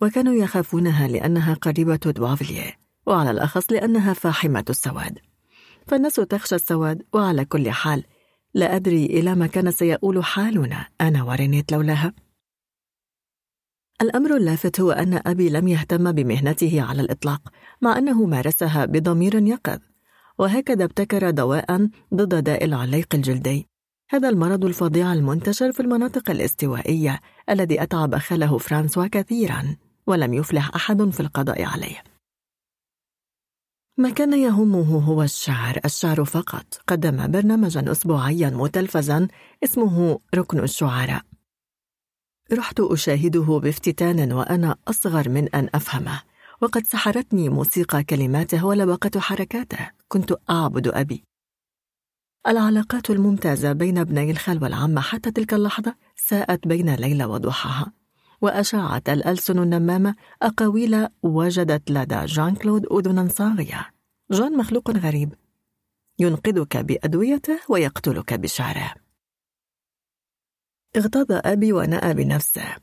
وكانوا يخافونها لأنها قريبة دوافليه وعلى الأخص لأنها فاحمة السواد. فالناس تخشى السواد وعلى كل حال لا أدري إلى ما كان سيؤول حالنا أنا ورينيت لولاها. الأمر اللافت هو أن أبي لم يهتم بمهنته على الإطلاق مع أنه مارسها بضمير يقظ. وهكذا ابتكر دواء ضد داء العليق الجلدي. هذا المرض الفظيع المنتشر في المناطق الاستوائية الذي أتعب خاله فرانسوا كثيرا ولم يفلح أحد في القضاء عليه. ما كان يهمه هو الشعر. الشعر فقط. قدم برنامجا أسبوعيا متلفزا اسمه ركن الشعراء. رحت أشاهده بافتتان وأنا أصغر من أن أفهمه. وقد سحرتني موسيقى كلماته ولبقة حركاته. كنت أعبد أبي. العلاقات الممتازة بين ابني الخال والعمة حتى تلك اللحظة ساءت بين ليلى وضحاها وأشاعت الألسن النمامة أقاويل وجدت لدى جان كلود أذنا صاغية. جان مخلوق غريب. ينقذك بأدويته ويقتلك بشعره. اغتاظ أبي ونأى بنفسه.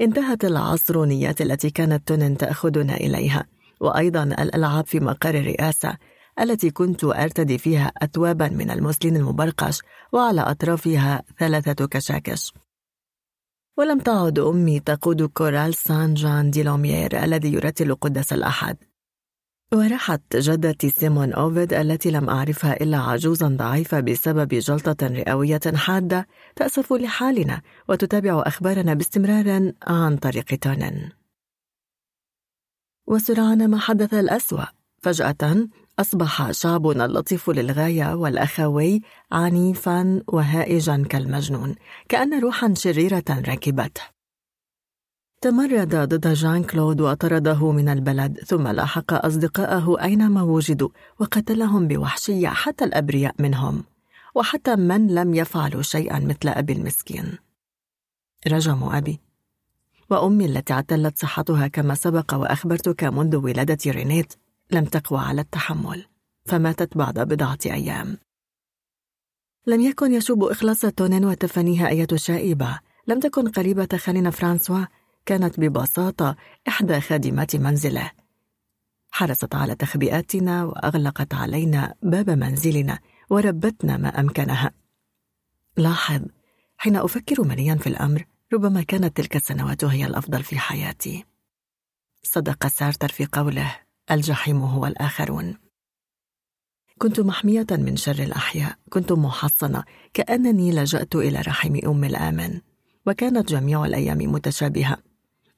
انتهت العصرونيات التي كانت تونن تأخذنا إليها وأيضا الألعاب في مقر الرئاسة التي كنت أرتدي فيها أثوابا من المسلين المبرقش وعلى أطرافها ثلاثة كشاكش. ولم تعد أمي تقود كورال سان جان دي لوميير الذي يرتل قدس الأحد. ورحت جدتي سيمون أوفيد التي لم أعرفها إلا عجوزا ضعيفة بسبب جلطة رئوية حادة تأسف لحالنا وتتابع أخبارنا باستمرار عن طريق تونن. وسرعان ما حدث الأسوأ. فجأة أصبح شعبنا اللطيف للغاية والأخوي عنيفا وهائجا كالمجنون كأن روحا شريرة ركبته تمرد ضد جان كلود وطرده من البلد ثم لاحق أصدقائه أينما وجدوا وقتلهم بوحشية حتى الأبرياء منهم وحتى من لم يفعلوا شيئا مثل أبي المسكين. رجموا أبي وأمي التي اعتلت صحتها كما سبق وأخبرتك منذ ولادة رينيت. لم تقوى على التحمل فماتت بعد بضعة أيام. لم يكن يشوب إخلاص تونين وتفانيها أية شائبة. لم تكن قريبة خالنا فرانسوا كانت ببساطة إحدى خادمات منزله. حرصت على تخبئاتنا وأغلقت علينا باب منزلنا وربتنا ما أمكنها. لاحظ حين أفكر منيا في الأمر ربما كانت تلك السنوات هي الأفضل في حياتي. صدق سارتر في قوله الجحيم هو الآخرون. كنت محمية من شر الأحياء. كنت محصنة. كأنني لجأت إلى رحم أم الآمن. وكانت جميع الأيام متشابهة.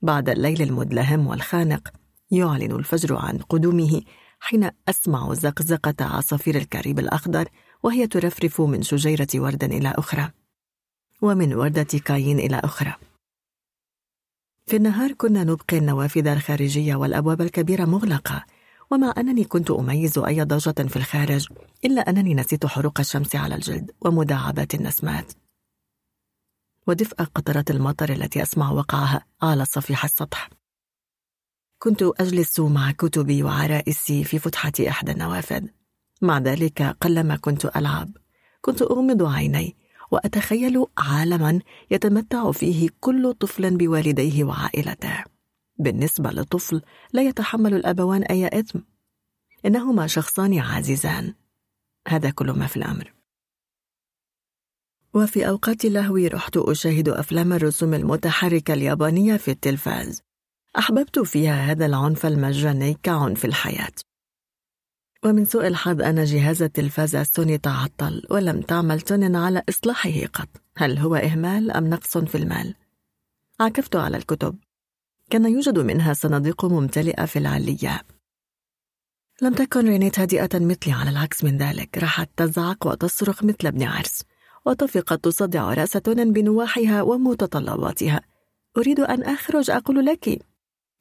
بعد الليل المدلهم والخانق يعلن الفجر عن قدومه حين أسمع زقزقة عصافير الكريب الأخضر وهي ترفرف من شجيرة ورد إلى أخرى. ومن وردة كاين إلى أخرى. في النهار كنا نبقي النوافذ الخارجية والأبواب الكبيرة مغلقة. ومع أنني كنت أميز أي ضجة في الخارج إلا أنني نسيت حروق الشمس على الجلد ومداعبات النسمات. ودفء قطرات المطر التي أسمع وقعها على صفيح السطح. كنت أجلس مع كتبي وعرائسي في فتحة إحدى النوافذ. مع ذلك قلما كنت ألعب. كنت أغمض عيني. وأتخيل عالما يتمتع فيه كل طفل بوالديه وعائلته. بالنسبة لطفل لا يتحمل الأبوان أي إثم. إنهما شخصان عزيزان. هذا كل ما في الأمر. وفي أوقات لهوي رحت أشاهد أفلام الرسوم المتحركة اليابانية في التلفاز. أحببت فيها هذا العنف المجاني كعنف الحياة. ومن سوء الحظ أن جهاز التلفاز السوني تعطل ولم تعمل تونن على إصلاحه قط. هل هو إهمال أم نقص في المال؟ عكفت على الكتب. كان يوجد منها صناديق ممتلئة في العلية لم تكن رينيت هادئة مثلي على العكس من ذلك. راحت تزعق وتصرخ مثل ابن عرس. وطفقت تصدع رأس تونن بنواحيها ومتطلباتها. أريد أن أخرج أقول لك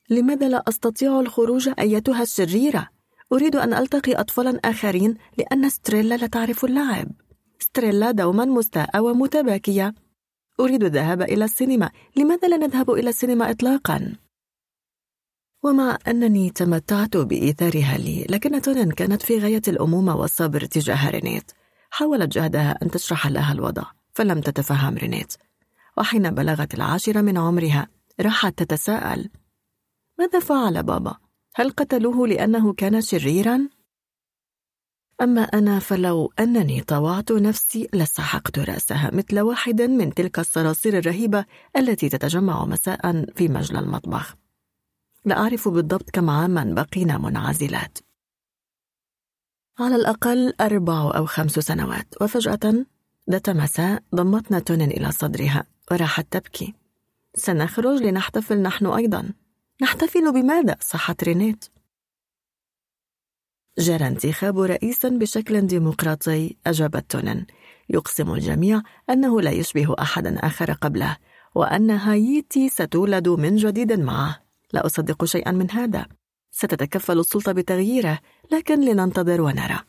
لماذا لا أستطيع الخروج أيتها الشريرة؟ أريد أن ألتقي أطفالا آخرين لأن ستريلا لا تعرف اللعب. ستريلا دوما مستاءة ومتباكية. أريد الذهاب إلى السينما. لماذا لا نذهب إلى السينما إطلاقا؟ ومع أنني تمتعت بإيثارها لي لكن تونين كانت في غاية الأمومة والصبر تجاه رينيت. حاولت جهدها أن تشرح لها الوضع فلم تتفهم رينيت. وحين بلغت العاشرة من عمرها راحت تتساءل. ماذا فعل بابا؟ هل قتلوه لأنه كان شريرا؟ أما أنا فلو أنني طوعت نفسي لسحقت رأسها مثل واحد من تلك الصراصير الرهيبة التي تتجمع مساء في مجلى المطبخ. لا أعرف بالضبط كم عاما بقينا منعزلات. على الأقل أربع أو خمس سنوات وفجأة ذات مساء ضمتنا تونين إلى صدرها وراحت تبكي. سنخرج لنحتفل نحن أيضا. نحتفل بماذا؟ صاحت رينيت جرى انتخاب رئيس بشكل ديمقراطي أجابت تونين. يقسم الجميع أنه لا يشبه أحدا آخر قبله وأن هايتي ستولد من جديد معه. لا أصدق شيئا من هذا. ستتكفل السلطة بتغييره لكن لننتظر ونرى.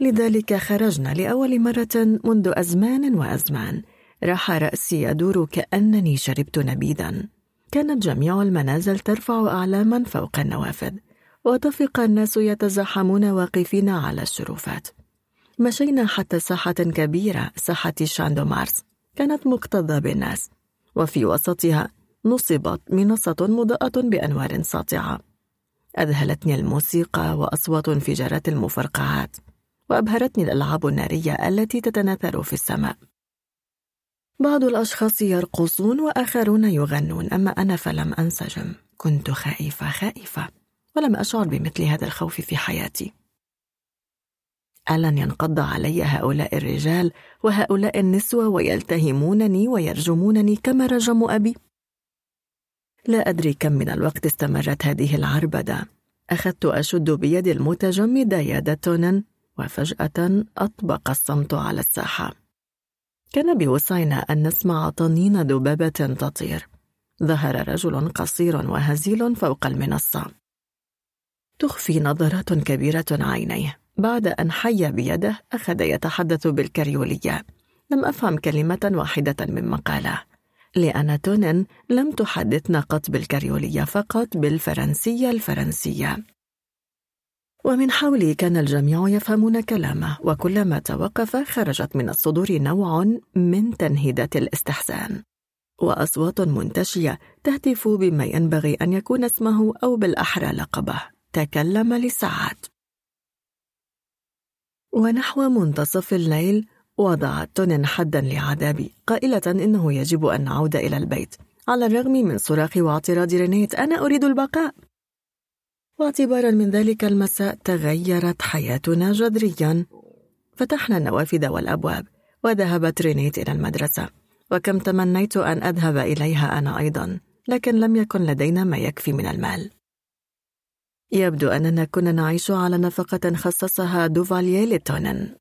لذلك خرجنا لأول مرة منذ أزمان وأزمان. راح رأسي يدور كأنني شربت نبيذا. كانت جميع المنازل ترفع أعلاما فوق النوافذ وطفق الناس يتزاحمون واقفين على الشرفات. مشينا حتى ساحة كبيرة ساحة شاندو مارس كانت مكتظة بالناس. وفي وسطها نصبت منصة مضاءة بأنوار ساطعة. أذهلتني الموسيقى وأصوات انفجارات المفرقعات وأبهرتني الألعاب النارية التي تتناثر في السماء. بعض الأشخاص يرقصون وآخرون يغنون أما أنا فلم أنسجم كنت خائفة خائفة. ولم أشعر بمثل هذا الخوف في حياتي. ألن ينقض علي هؤلاء الرجال وهؤلاء النسوة ويلتهمونني ويرجمونني كما رجموا أبي؟ لا أدري كم من الوقت استمرت هذه العربدة. أخذت أشد بيد المتجمد يد تونن وفجأة أطبق الصمت على الساحة. كان بوسعنا أن نسمع طنين ذبابة تطير. ظهر رجل قصير وهزيل فوق المنصة. تخفي نظرات كبيرة عينيه. بعد أن حي بيده أخذ يتحدث بالكريولية. لم أفهم كلمة واحدة مما قاله لأن تونن لم تحدثنا قط بالكريولية فقط بالفرنسية الفرنسية. ومن حولي كان الجميع يفهمون كلامه وكلما توقف خرجت من الصدور نوع من تنهيدات الاستحسان. وأصوات منتشية تهتف بما ينبغي أن يكون اسمه أو بالأحرى لقبه. تكلم لساعات ونحو منتصف الليل وضعت تونين حدا لعذابي قائلة إنه يجب أن نعود إلى البيت. على الرغم من صراخي واعتراض رينيت أنا أريد البقاء. واعتبارا من ذلك المساء تغيرت حياتنا جذريا. فتحنا النوافذ والأبواب وذهبت رينيت إلى المدرسة. وكم تمنيت أن أذهب إليها أنا أيضا لكن لم يكن لدينا ما يكفي من المال. يبدو أننا كنا نعيش على نفقة خصصها دوفالييه لتونن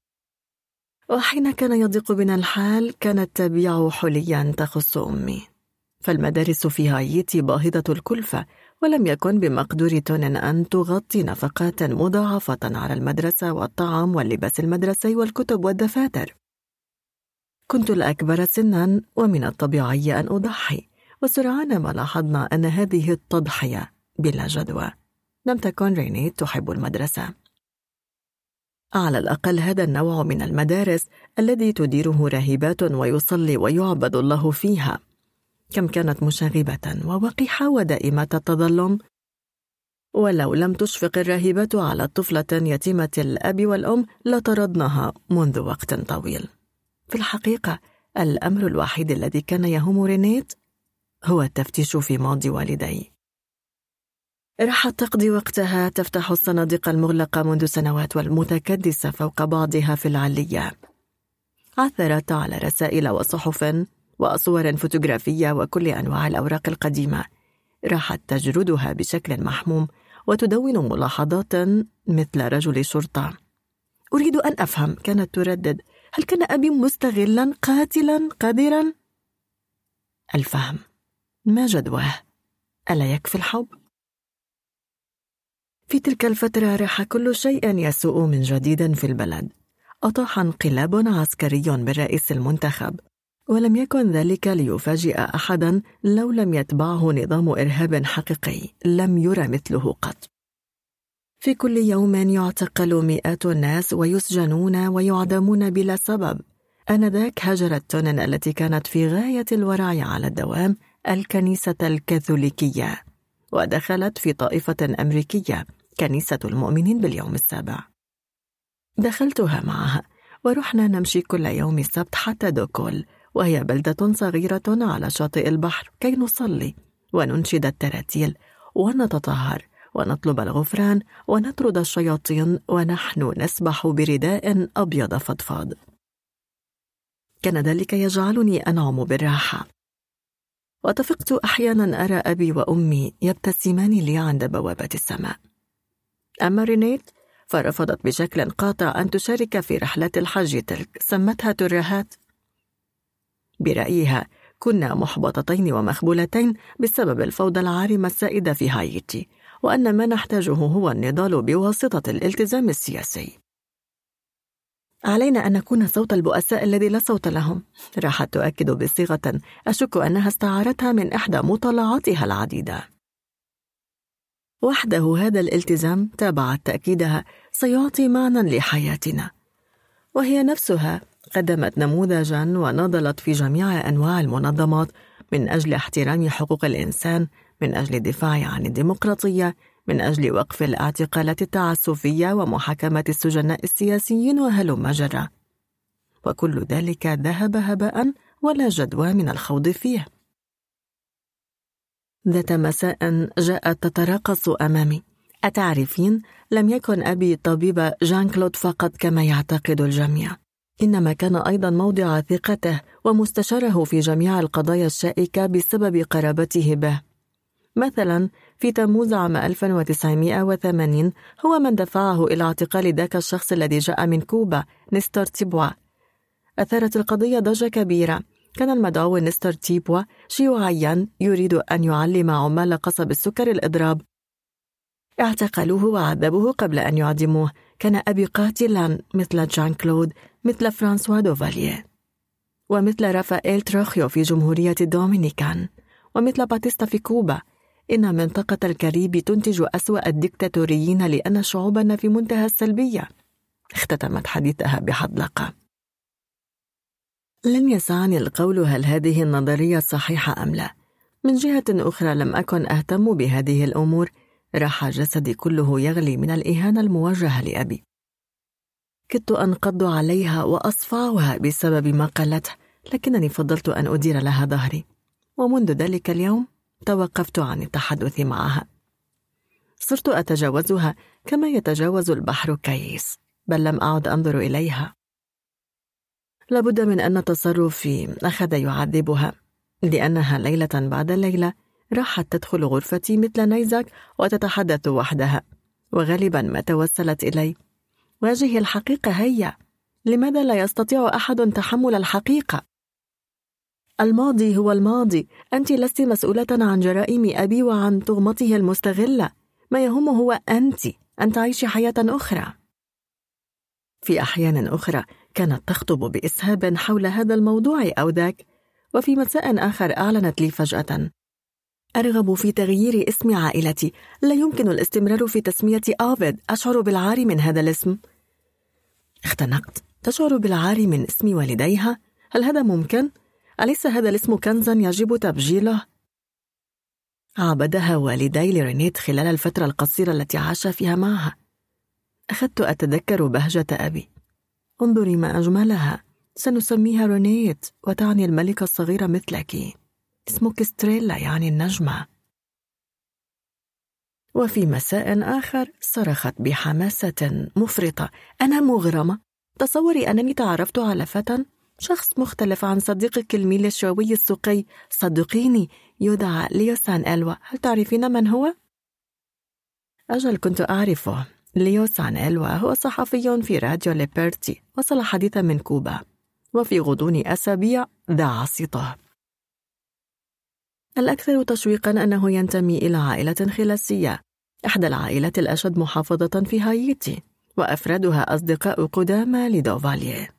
وحين كان يضيق بنا الحال كانت تبيع حليا تخص أمي. فالمدارس في هايتي باهظة الكلفة ولم يكن بمقدور تونن أن تغطي نفقات مضاعفة على المدرسة والطعام واللباس المدرسي والكتب والدفاتر. كنت الأكبر سنا ومن الطبيعي أن أضحي وسرعان ما لاحظنا أن هذه التضحية بلا جدوى. لم تكن ريني تحب المدرسة. على الأقل هذا النوع من المدارس الذي تديره راهبات ويصلي ويعبد الله فيها. كم كانت مشاغبة ووقحة ودائمة التظلم. ولو لم تشفق الراهبات على طفلة يتيمة الأب والأم لطردناها منذ وقت طويل. في الحقيقة الأمر الوحيد الذي كان يهم رينيت هو التفتيش في ماضي والدي. راحت تقضي وقتها تفتح الصناديق المغلقة منذ سنوات والمتكدسة فوق بعضها في العلية. عثرت على رسائل وصحف وصور فوتوغرافية وكل أنواع الأوراق القديمة. راحت تجردها بشكل محموم وتدون ملاحظات مثل رجل شرطة. أريد أن أفهم كانت تردد هل كان أبي مستغلا قاتلا قادرا؟ الفهم. ما جدواه؟ ألا يكفي الحب؟ في تلك الفترة راح كل شيء يسوء من جديد في البلد. أطاح انقلاب عسكري بالرئيس المنتخب. ولم يكن ذلك ليفاجئ أحدا لو لم يتبعه نظام إرهاب حقيقي لم يرى مثله قط. في كل يوم يعتقل مئات الناس ويسجنون ويعدمون بلا سبب. آنذاك هجرت تونن التي كانت في غاية الورع على الدوام الكنيسة الكاثوليكية. ودخلت في طائفة أمريكية كنيسة المؤمنين باليوم السابع. دخلتها معها ورحنا نمشي كل يوم السبت حتى دوكول وهي بلدة صغيرة على شاطئ البحر كي نصلي وننشد التراتيل ونتطهر ونطلب الغفران ونطرد الشياطين ونحن نسبح برداء أبيض فضفاض. كان ذلك يجعلني أنعم بالراحة. وتفقت أحيانا أرى أبي وأمي يبتسمان لي عند بوابة السماء. أما رينيت فرفضت بشكل قاطع أن تشارك في رحلة الحج تلك سمتها ترهات. برأيها كنا محبطتين ومخبولتين بسبب الفوضى العارمة السائدة في هايتي وأن ما نحتاجه هو النضال بواسطة الالتزام السياسي. علينا أن نكون صوت البؤساء الذي لا صوت لهم. راحت تؤكد بصيغة أشك أنها استعارتها من إحدى مطالعاتها العديدة. وحده هذا الالتزام تابعت تأكيدها سيعطي معنى لحياتنا وهي نفسها قدمت نموذجا ونضلت في جميع أنواع المنظمات من أجل احترام حقوق الإنسان من أجل الدفاع عن الديمقراطية من أجل وقف الاعتقالات التعسفية ومحاكمة السجناء السياسيين وهلم جرى. وكل ذلك ذهب هباء ولا جدوى من الخوض فيه. ذات مساء جاءت تتراقص أمامي. أتعرفين؟ لم يكن أبي طبيب جان كلود فقط كما يعتقد الجميع. إنما كان أيضا موضع ثقته ومستشاره في جميع القضايا الشائكة بسبب قرابته به. مثلا في تموز عام 1980 هو من دفعه إلى اعتقال ذاك الشخص الذي جاء من كوبا نستر تيبوا. أثارت القضية ضجة كبيرة. كان المدعو نستر تيبوا شيوعيا يريد أن يعلم عمال قصب السكر الإضراب. اعتقلوه وعذبوه قبل أن يعدموه. كان أبي قاتلا مثل جان كلود مثل فرانسوا دوفاليه ومثل رافائيل تروخيو في جمهورية الدومينيكان ومثل باتيستا في كوبا إن منطقة الكاريبي تنتج أسوأ الدكتاتوريين لأن شعوبنا في منتهى السلبية. اختتمت حديثها بحدلقة لم يسعني القول هل هذه النظرية صحيحة أم لا. من جهة أخرى لم أكن أهتم بهذه الأمور راح جسدي كله يغلي من الإهانة الموجهة لأبي. كدت أنقض عليها وأصفعها بسبب ما قالته لكنني فضلت أن أدير لها ظهري. ومنذ ذلك اليوم توقفت عن التحدث معها. صرت أتجاوزها كما يتجاوز البحر كيس بل لم أعد أنظر إليها. لابد من أن تصرفي أخذ يعذبها لأنها ليلة بعد ليلة راحت تدخل غرفتي مثل نيزك وتتحدث وحدها وغالبا ما توسلت إلي. واجهي الحقيقة هيا. لماذا لا يستطيع أحد تحمل الحقيقة؟ الماضي هو الماضي. أنت لست مسؤولة عن جرائم أبي وعن تغمته المستغلة. ما يهم هو أنت أن تعيشي حياة أخرى. في أحيان أخرى كانت تخطب بإسهاب حول هذا الموضوع أو ذاك وفي مساء آخر أعلنت لي فجأة. أرغب في تغيير اسم عائلتي. لا يمكن الاستمرار في تسمية آفيد أشعر بالعار من هذا الاسم. اختنقت تشعر بالعار من اسم والديها؟ هل هذا ممكن؟ أليس هذا الاسم كنزا يجب تبجيله؟ عبدها والدي لرينيت خلال الفترة القصيرة التي عاش فيها معها أخذت أتذكر بهجة أبي انظري ما أجملها سنسميها رينيت وتعني الملكة الصغيرة مثلك اسمك ستريلا يعني النجمة وفي مساء آخر صرخت بحماسة مفرطة. أنا مغرمة. تصوري أنني تعرفت على فتى شخص مختلف عن صديقك الميليشياوي السقي. صدقيني يدعى ليوسان ألوا هل تعرفين من هو؟ أجل كنت أعرفه. ليوسان ألوا هو صحفي في راديو ليبرتي وصل حديثا من كوبا. وفي غضون أسابيع ذاع صيته الأكثر تشويقا أنه ينتمي إلى عائلة خلاسية. إحدى العائلات الأشد محافظة في هايتي وأفرادها أصدقاء قدامى لدوفاليه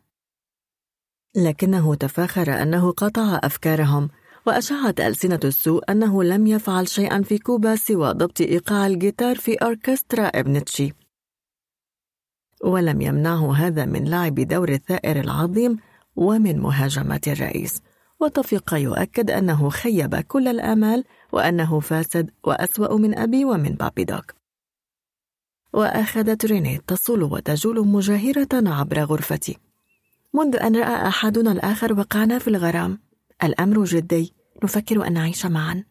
لكنه تفاخر أنه قطع أفكارهم وأشاعت ألسنة السوء أنه لم يفعل شيئا في كوبا سوى ضبط إيقاع الجيتار في أوركسترا إبنتشي. ولم يمنعه هذا من لعب دور الثائر العظيم ومن مهاجمة الرئيس. وتفق يؤكد أنه خيب كل الآمال وأنه فاسد وأسوأ من أبي ومن بابي دوك. وأخذت ريني تصول وتجول مجاهرة عبر غرفتي. منذ أن رأى أحدنا الآخر وقعنا في الغرام الأمر جدي نفكر أن نعيش معا.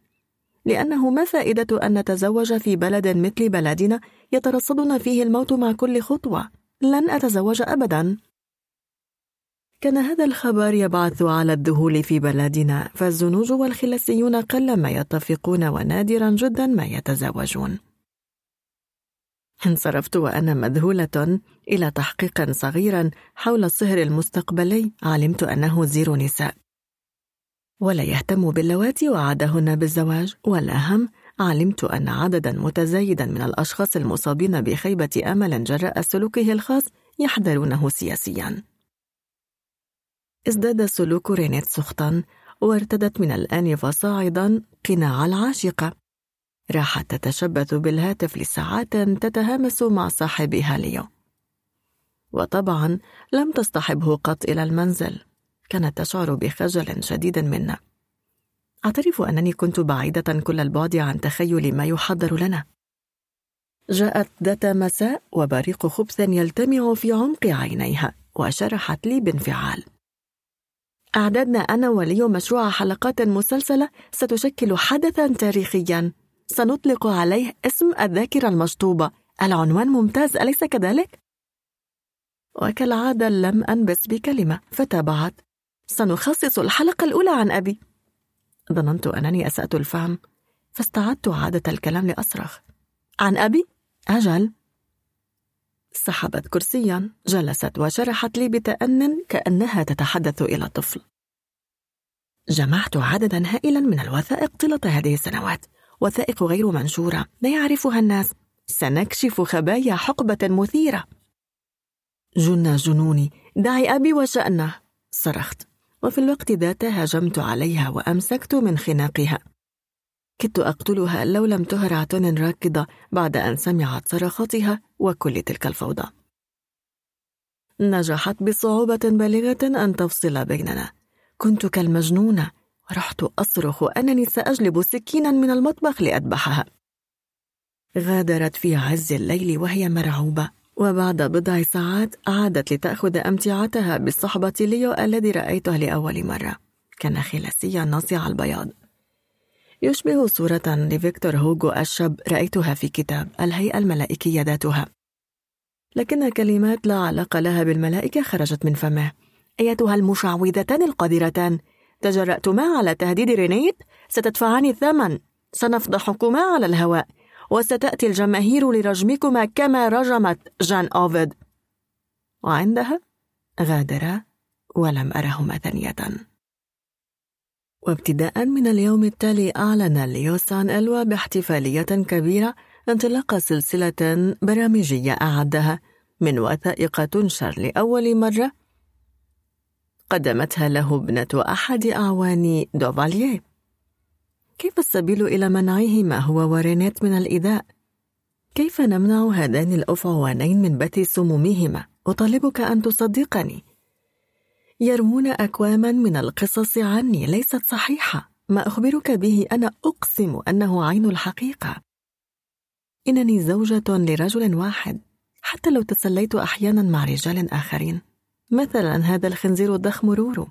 لأنه ما فائدة أن نتزوج في بلد مثل بلدنا يترصدنا فيه الموت مع كل خطوة. لن أتزوج أبدا. كان هذا الخبر يبعث على الذهول في بلدنا فالزنوج والخلسيون قلما يتفقون ونادرا جدا ما يتزوجون انصرفت وأنا مذهولة إلى تحقيق صغير حول الصهر المستقبلي علمت أنه زير نساء. ولا يهتم باللواتي وعدهن بالزواج والأهم علمت أن عددا متزايدا من الأشخاص المصابين بخيبة أمل جراء سلوكه الخاص يحذرونه سياسيا. ازداد سلوك رينيت سخطا وارتدت من الآن فصاعدا قناع العاشقة راحت تتشبث بالهاتف لساعات تتهامس مع صاحبها ليو وطبعا لم تصطحبه قط إلى المنزل. كانت تشعر بخجل شديد منا. أعترف أنني كنت بعيدة كل البعد عن تخيل ما يحضر لنا. جاءت ذات مساء وبريق خبث يلتمع في عمق عينيها وشرحت لي بانفعال. أعددنا أنا وليو مشروع حلقات مسلسلة ستشكل حدثا تاريخيا. سنطلق عليه اسم الذاكرة المشطوبة. العنوان ممتاز أليس كذلك؟ وكالعادة لم أنبس بكلمة فتابعت. سنخصص الحلقة الأولى عن أبي. ظننت أنني أسأت الفهم فاستعدت عادة الكلام لأصرخ. عن أبي؟ أجل. سحبت كرسيا جلست وشرحت لي بتأن كأنها تتحدث إلى طفل. جمعت عددا هائلا من الوثائق طيلة هذه السنوات. وثائق غير منشورة لا يعرفها الناس. سنكشف خبايا حقبة مثيرة. جن جنوني دعي أبي وشأنه صرخت. وفي الوقت ذاته هجمت عليها وأمسكت من خناقها. كدت أقتلها لو لم تهر عتن راكضة بعد أن سمعت صرخاتها وكل تلك الفوضى. نجحت بصعوبة بالغة أن تفصل بيننا. كنت كالمجنونة. ورحت أصرخ أنني سأجلب سكينا من المطبخ لأذبحها. غادرت في عز الليل وهي مرعوبة. وبعد بضع ساعات عادت لتأخذ أمتعتها بصحبة ليو الذي رأيته لأول مرة. كان خلاسيا ناصع البياض. يشبه صورة لفيكتور هوغو الشاب رأيتها في كتاب الهيئة الملائكية ذاتها. لكن كلمات لا علاقة لها بالملائكة خرجت من فمه. أيتها المشعوذتان القذرتان تجرأتما على تهديد رينيت؟ ستدفعان الثمن. سنفضحكما على الهواء. وستأتي الجماهير لرجمكما كما رجمت جان أوفيد. وعندها غادرا ولم أرهما ثانية. وابتداء من اليوم التالي أعلن ليوسان إلوا باحتفالية كبيرة انطلاق سلسلة برامجية أعدها من وثائق تنشر لأول مرة قدمتها له ابنة أحد أعوان دوفالييه كيف السبيل إلى منعهما هو ورينيت من الإيذاء؟ كيف نمنع هذان الأفعوانين من بث سمومهما؟ أطالبك أن تصدقني يرمون أكواما من القصص عني ليست صحيحة. ما أخبرك به أنا أقسم أنه عين الحقيقة. إنني زوجة لرجل واحد. حتى لو تسليت أحيانا مع رجال آخرين. مثلا هذا الخنزير الضخم رورو.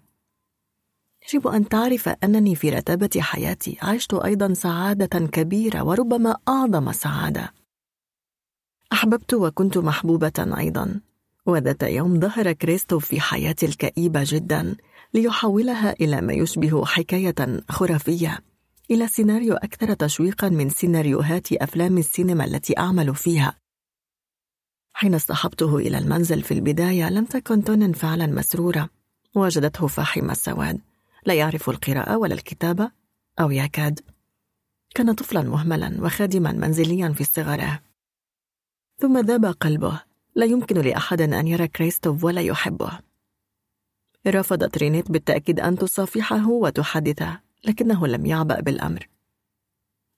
يجب أن تعرف أنني في رتبة حياتي عشت أيضا سعادة كبيرة وربما أعظم سعادة. أحببت وكنت محبوبة أيضا. وذات يوم ظهر كريستوف في حياتي الكئيبة جدا ليحولها إلى ما يشبه حكاية خرافية. إلى سيناريو أكثر تشويقا من سيناريوهات أفلام السينما التي أعمل فيها. حين اصطحبته إلى المنزل في البداية لم تكن تونن فعلا مسرورة. وجدته فاحم السواد. لا يعرف القراءة ولا الكتابة أو يكاد. كان طفلا مهملا وخادما منزليا في صغره ثم ذاب قلبه. لا يمكن لأحد أن يرى كريستوف ولا يحبه. رفضت رينيت بالتأكيد أن تصافحه وتحدثه لكنه لم يعبأ بالأمر.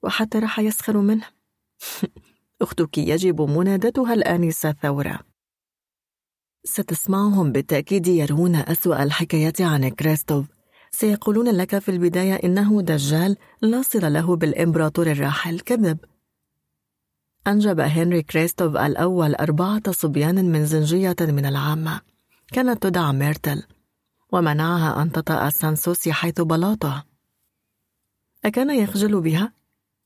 وحتى راح يسخر منه. أختك يجب منادتها الآنسة ثورة ستسمعهم بالتأكيد يروون أسوأ الحكايات عن كريستوف سيقولون لك في البداية إنه دجال لا صلة له بالإمبراطور الراحل. كذب. أنجب هنري كريستوف الأول أربعة صبيان من زنجية من العامة. كانت تدعى ميرتل ومنعها أن تطأ سانسوسي حيث بلاطه أكان يخجل بها؟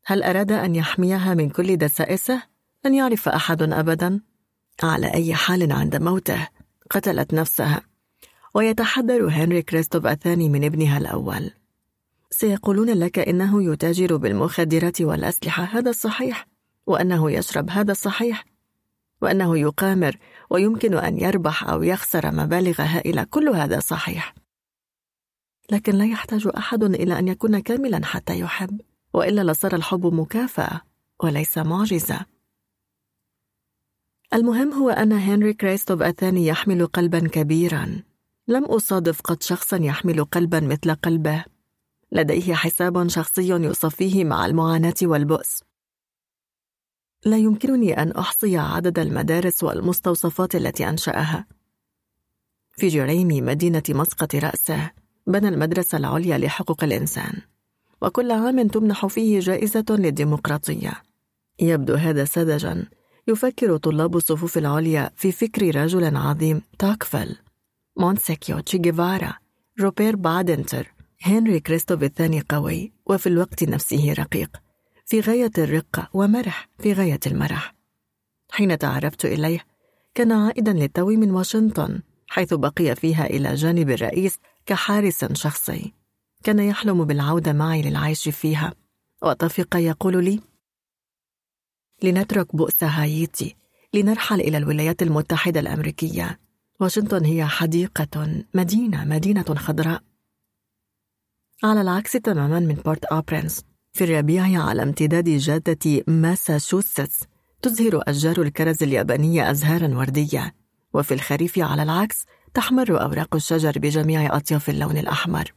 هل أراد أن يحميها من كل دسائسه؟ لن يعرف أحد أبدا. على أي حال عند موته قتلت نفسها. ويتحذر هنري كريستوف الثاني من ابنها الأول. سيقولون لك إنه يتاجر بالمخدرات والأسلحة هذا صحيح وأنه يشرب هذا صحيح وأنه يقامر ويمكن أن يربح أو يخسر مبالغ هائلة كل هذا صحيح. لكن لا يحتاج أحد إلى أن يكون كاملا حتى يحب وإلا لصار الحب مكافأة وليس معجزة. المهم هو أن هنري كريستوف الثاني يحمل قلبا كبيرا. لم أصادف قط شخصا يحمل قلبا مثل قلبه. لديه حساب شخصي يصفيه مع المعاناة والبؤس. لا يمكنني أن أحصي عدد المدارس والمستوصفات التي أنشأها. في جريمي مدينة مسقط رأسه بنى المدرسة العليا لحقوق الإنسان. وكل عام تمنح فيه جائزة للديمقراطية. يبدو هذا ساذجا. يفكر طلاب الصفوف العليا في فكر رجل عظيم توكفيل. مونتسكيو تشي جيفارا روبير بادنتير هنري كريستوف الثاني قوي وفي الوقت نفسه رقيق. في غاية الرقة ومرح في غاية المرح. حين تعرفت إليه كان عائدا للتو من واشنطن حيث بقي فيها إلى جانب الرئيس كحارس شخصي. كان يحلم بالعودة معي للعيش فيها. وطفق يقول لي لنترك بؤس هايتي لنرحل إلى الولايات المتحدة الأمريكية. واشنطن هي حديقة مدينة مدينة خضراء. على العكس تماما من بورت أو برنس. في الربيع على امتداد جادة ماساتشوستس تزهر أشجار الكرز اليابانية أزهارا وردية. وفي الخريف على العكس تحمر أوراق الشجر بجميع أطياف اللون الأحمر.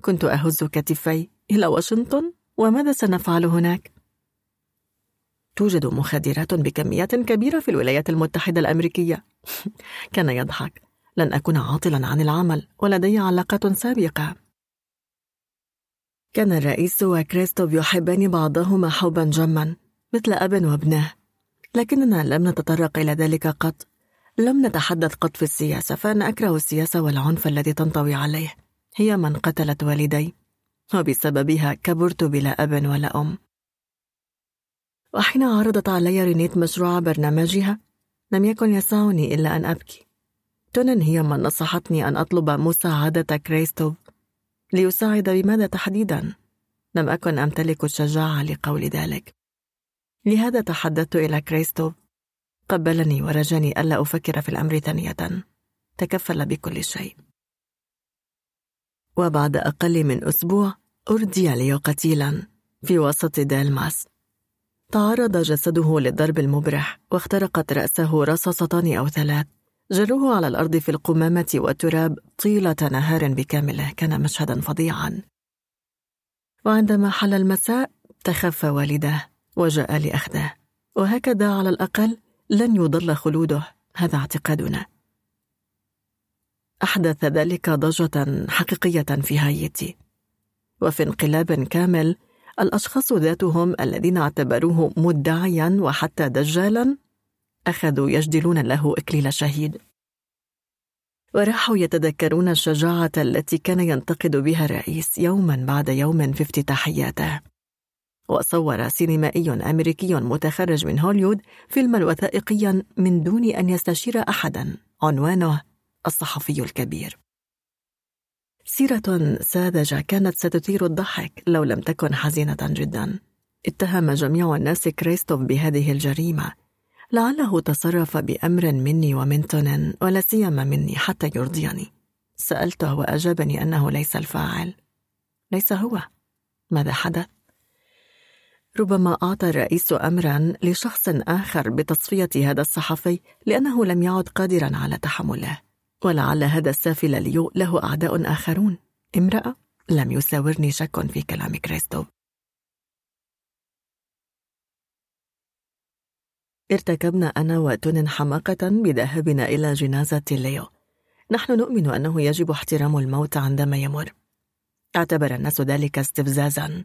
كنت أهز كتفي إلى واشنطن وماذا سنفعل هناك؟ توجد مخدرات بكميات كبيرة في الولايات المتحدة الأمريكية. كان يضحك. لن أكون عاطلا عن العمل ولدي علاقات سابقة. كان الرئيس وكريستوف يحبان بعضهما حبا جما مثل أب وابنه. لكننا لم نتطرق إلى ذلك قط. لم نتحدث قط في السياسة فأنا أكره السياسة والعنف الذي تنطوي عليه. هي من قتلت والدي. وبسببها كبرت بلا أب ولا أم. وحين عرضت علي رينيت مشروع برنامجها لم يكن يسعني إلا أن أبكي. تونن هي من نصحتني أن أطلب مساعدة كريستوف. ليساعد بماذا تحديدا؟ لم أكن أمتلك الشجاعة لقول ذلك. لهذا تحدثت إلى كريستوف. قبلني ورجاني ألا أفكر في الأمر ثانية. تكفل بكل شيء. وبعد أقل من أسبوع أردي لي قتيلا في وسط دالماس تعرض جسده للضرب المبرح واخترقت رأسه رصاصتان أو ثلاث. جروه على الأرض في القمامة والتراب طيلة نهار بكامله كان مشهدا فظيعا. وعندما حل المساء تخفى والده وجاء لأخذه. وهكذا على الأقل لن يضل خلوده. هذا اعتقادنا. أحدث ذلك ضجة حقيقية في هايتي. وفي انقلاب كامل الأشخاص ذاتهم الذين اعتبروه مدعيا وحتى دجالا أخذوا يجدلون له إكليل شهيد. وراحوا يتذكرون الشجاعة التي كان ينتقد بها الرئيس يوما بعد يوم في افتتاحياته. وصور سينمائي أمريكي متخرج من هوليوود فيلما وثائقيا من دون أن يستشير أحدا عنوانه الصحفي الكبير. سيرة ساذجة كانت ستثير الضحك لو لم تكن حزينة جدا. اتهم جميع الناس كريستوف بهذه الجريمة. لعله تصرف بأمر مني ومن تونن ولا سيما مني حتى يرضيني سألته وأجابني أنه ليس الفاعل. ليس هو. ماذا حدث؟ ربما أعطى الرئيس أمرا لشخص آخر بتصفية هذا الصحفي لأنه لم يعد قادرا على تحمله. ولعل هذا السافل ليو له أعداء آخرون. امرأة لم يساورني شك في كلام كريستو ارتكبنا أنا وتون حماقة بذهابنا إلى جنازة ليو. نحن نؤمن أنه يجب احترام الموت عندما يمر. اعتبر الناس ذلك استفزازا.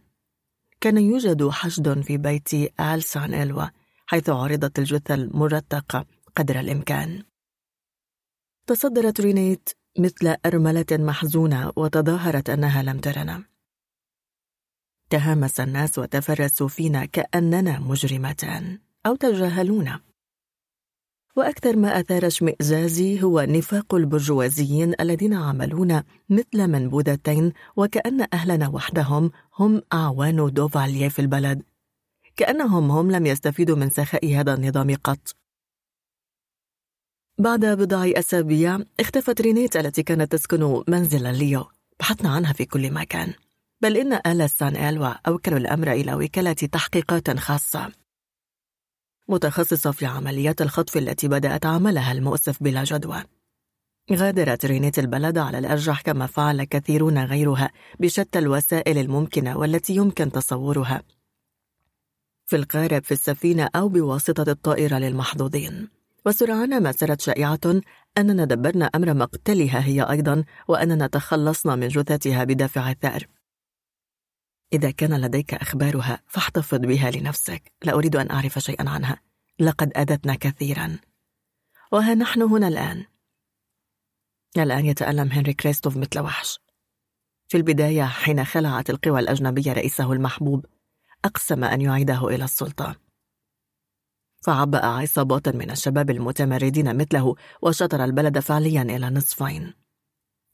كان يوجد حشد في بيت آل سان إلوا حيث عرضت الجثة المرتقة قدر الإمكان. تصدرت رينيت مثل أرملة محزونة وتظاهرت أنها لم ترنا. تهامس الناس وتفرسوا فينا كأننا مجرمتان. أو تجاهلونا وأكثر ما أثار اشمئزازي هو نفاق البرجوازيين الذين عملون مثل منبوذتين وكأن أهلنا وحدهم هم أعوان دوفاليه في البلد. كأنهم هم لم يستفيدوا من سخاء هذا النظام قط. بعد بضع أسابيع اختفت رينيت التي كانت تسكن منزل ليو. بحثنا عنها في كل مكان. بل إن آل سان إلوا أوكلوا الأمر إلى وكالة تحقيقات خاصة. متخصصة في عمليات الخطف التي بدأت عملها المؤسف بلا جدوى. غادرت رينيت البلد على الأرجح كما فعل كثيرون غيرها بشتى الوسائل الممكنة والتي يمكن تصورها. في القارب في السفينة أو بواسطة الطائرة للمحظوظين. وسرعان ما سرت شائعة أننا دبرنا أمر مقتلها هي أيضا وأننا تخلصنا من جثتها بدافع الثأر. إذا كان لديك أخبارها فاحتفظ بها لنفسك. لا أريد أن أعرف شيئا عنها. لقد أذتنا كثيرا. وها نحن هنا الآن. الآن يتألم هنري كريستوف مثل وحش. في البداية حين خلعت القوى الأجنبية رئيسه المحبوب أقسم أن يعيده إلى السلطة. فعبأ عصابات من الشباب المتمردين مثله وشطر البلد فعليا إلى نصفين.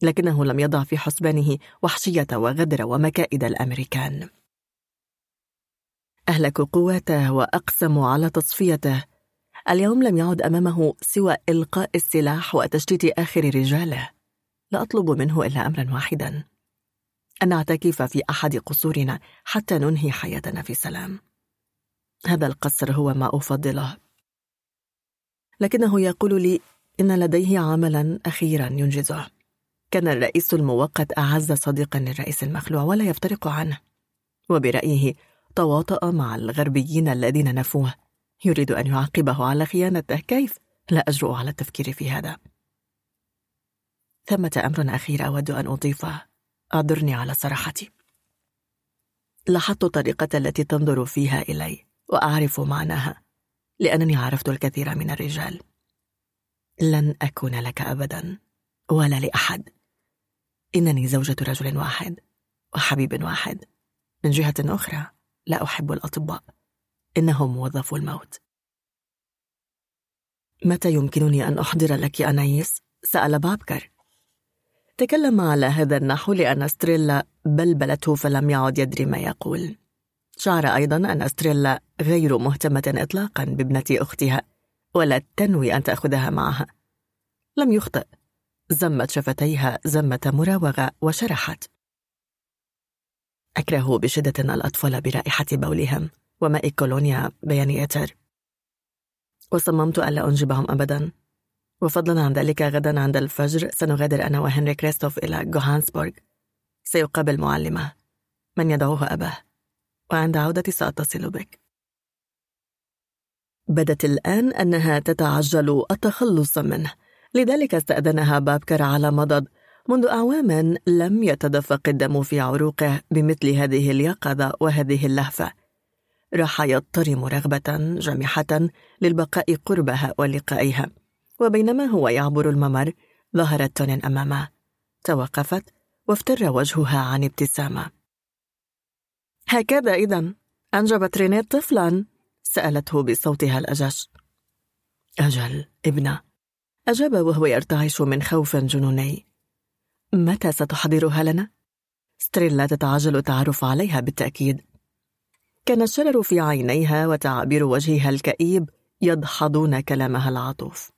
لكنه لم يضع في حسبانه وحشية وغدر ومكائد الأمريكان. أهلكوا قواته وأقسموا على تصفيته. اليوم لم يعد أمامه سوى إلقاء السلاح وتشتيت آخر رجاله. لا أطلب منه إلا أمرا واحدا. أن نعتكف في أحد قصورنا حتى ننهي حياتنا في سلام. هذا القصر هو ما أفضله. لكنه يقول لي إن لديه عملا أخيرا ينجزه. كان الرئيس المؤقت أعز صديقا للرئيس المخلوع ولا يفترق عنه. وبرأيه تواطأ مع الغربيين الذين نفوه. يريد أن يعاقبه على خيانته كيف؟ لا أجرؤ على التفكير في هذا. ثمة أمر أخير أود أن أضيفه. أعذرني على صراحتي. لاحظت الطريقة التي تنظر فيها إلي وأعرف معناها لأنني عرفت الكثير من الرجال. لن أكون لك أبدا ولا لأحد. إنني زوجة رجل واحد وحبيب واحد. من جهة أخرى لا أحب الأطباء. إنهم موظفو الموت. متى يمكنني أن أحضر لك أنايس؟ سأل بابكر. تكلم على هذا النحو لأن ستريلا بلبلته فلم يعد يدري ما يقول. شعر أيضا أن ستريلا غير مهتمة إطلاقا بابنة أختها ولا تنوي أن تأخذها معها. لم يخطئ. زمت شفتيها زمة مراوغة وشرحت. أكره بشدة الأطفال برائحة بولهم وماء كولونيا بيان إيتر وصممت ألا أنجبهم أبدا. وفضلا عن ذلك غدا عند الفجر سنغادر أنا وهنري كريستوف إلى جوهانسبورغ. سيقابل معلمة. من يدعوه أباه؟ وعند عودتي سأتصل بك. بدت الآن أنها تتعجل التخلص منه. لذلك استأذنها بابكر على مضض منذ أعوام لم يتدفق الدم في عروقه بمثل هذه اليقظة وهذه اللهفة. راح يضطرم رغبة جامحة للبقاء قربها ولقائها وبينما هو يعبر الممر ظهرت تونن أمامه. توقفت وافتر وجهها عن ابتسامة. هكذا إذا أنجبت رينيت طفلا سألته بصوتها الأجش أجل ابنة. أجاب وهو يرتعش من خوف جنوني. متى ستحضرها لنا؟ ستريلا تتعجل التعرف عليها بالتأكيد. كان الشرر في عينيها وتعابير وجهها الكئيب يدحضون كلامها العاطف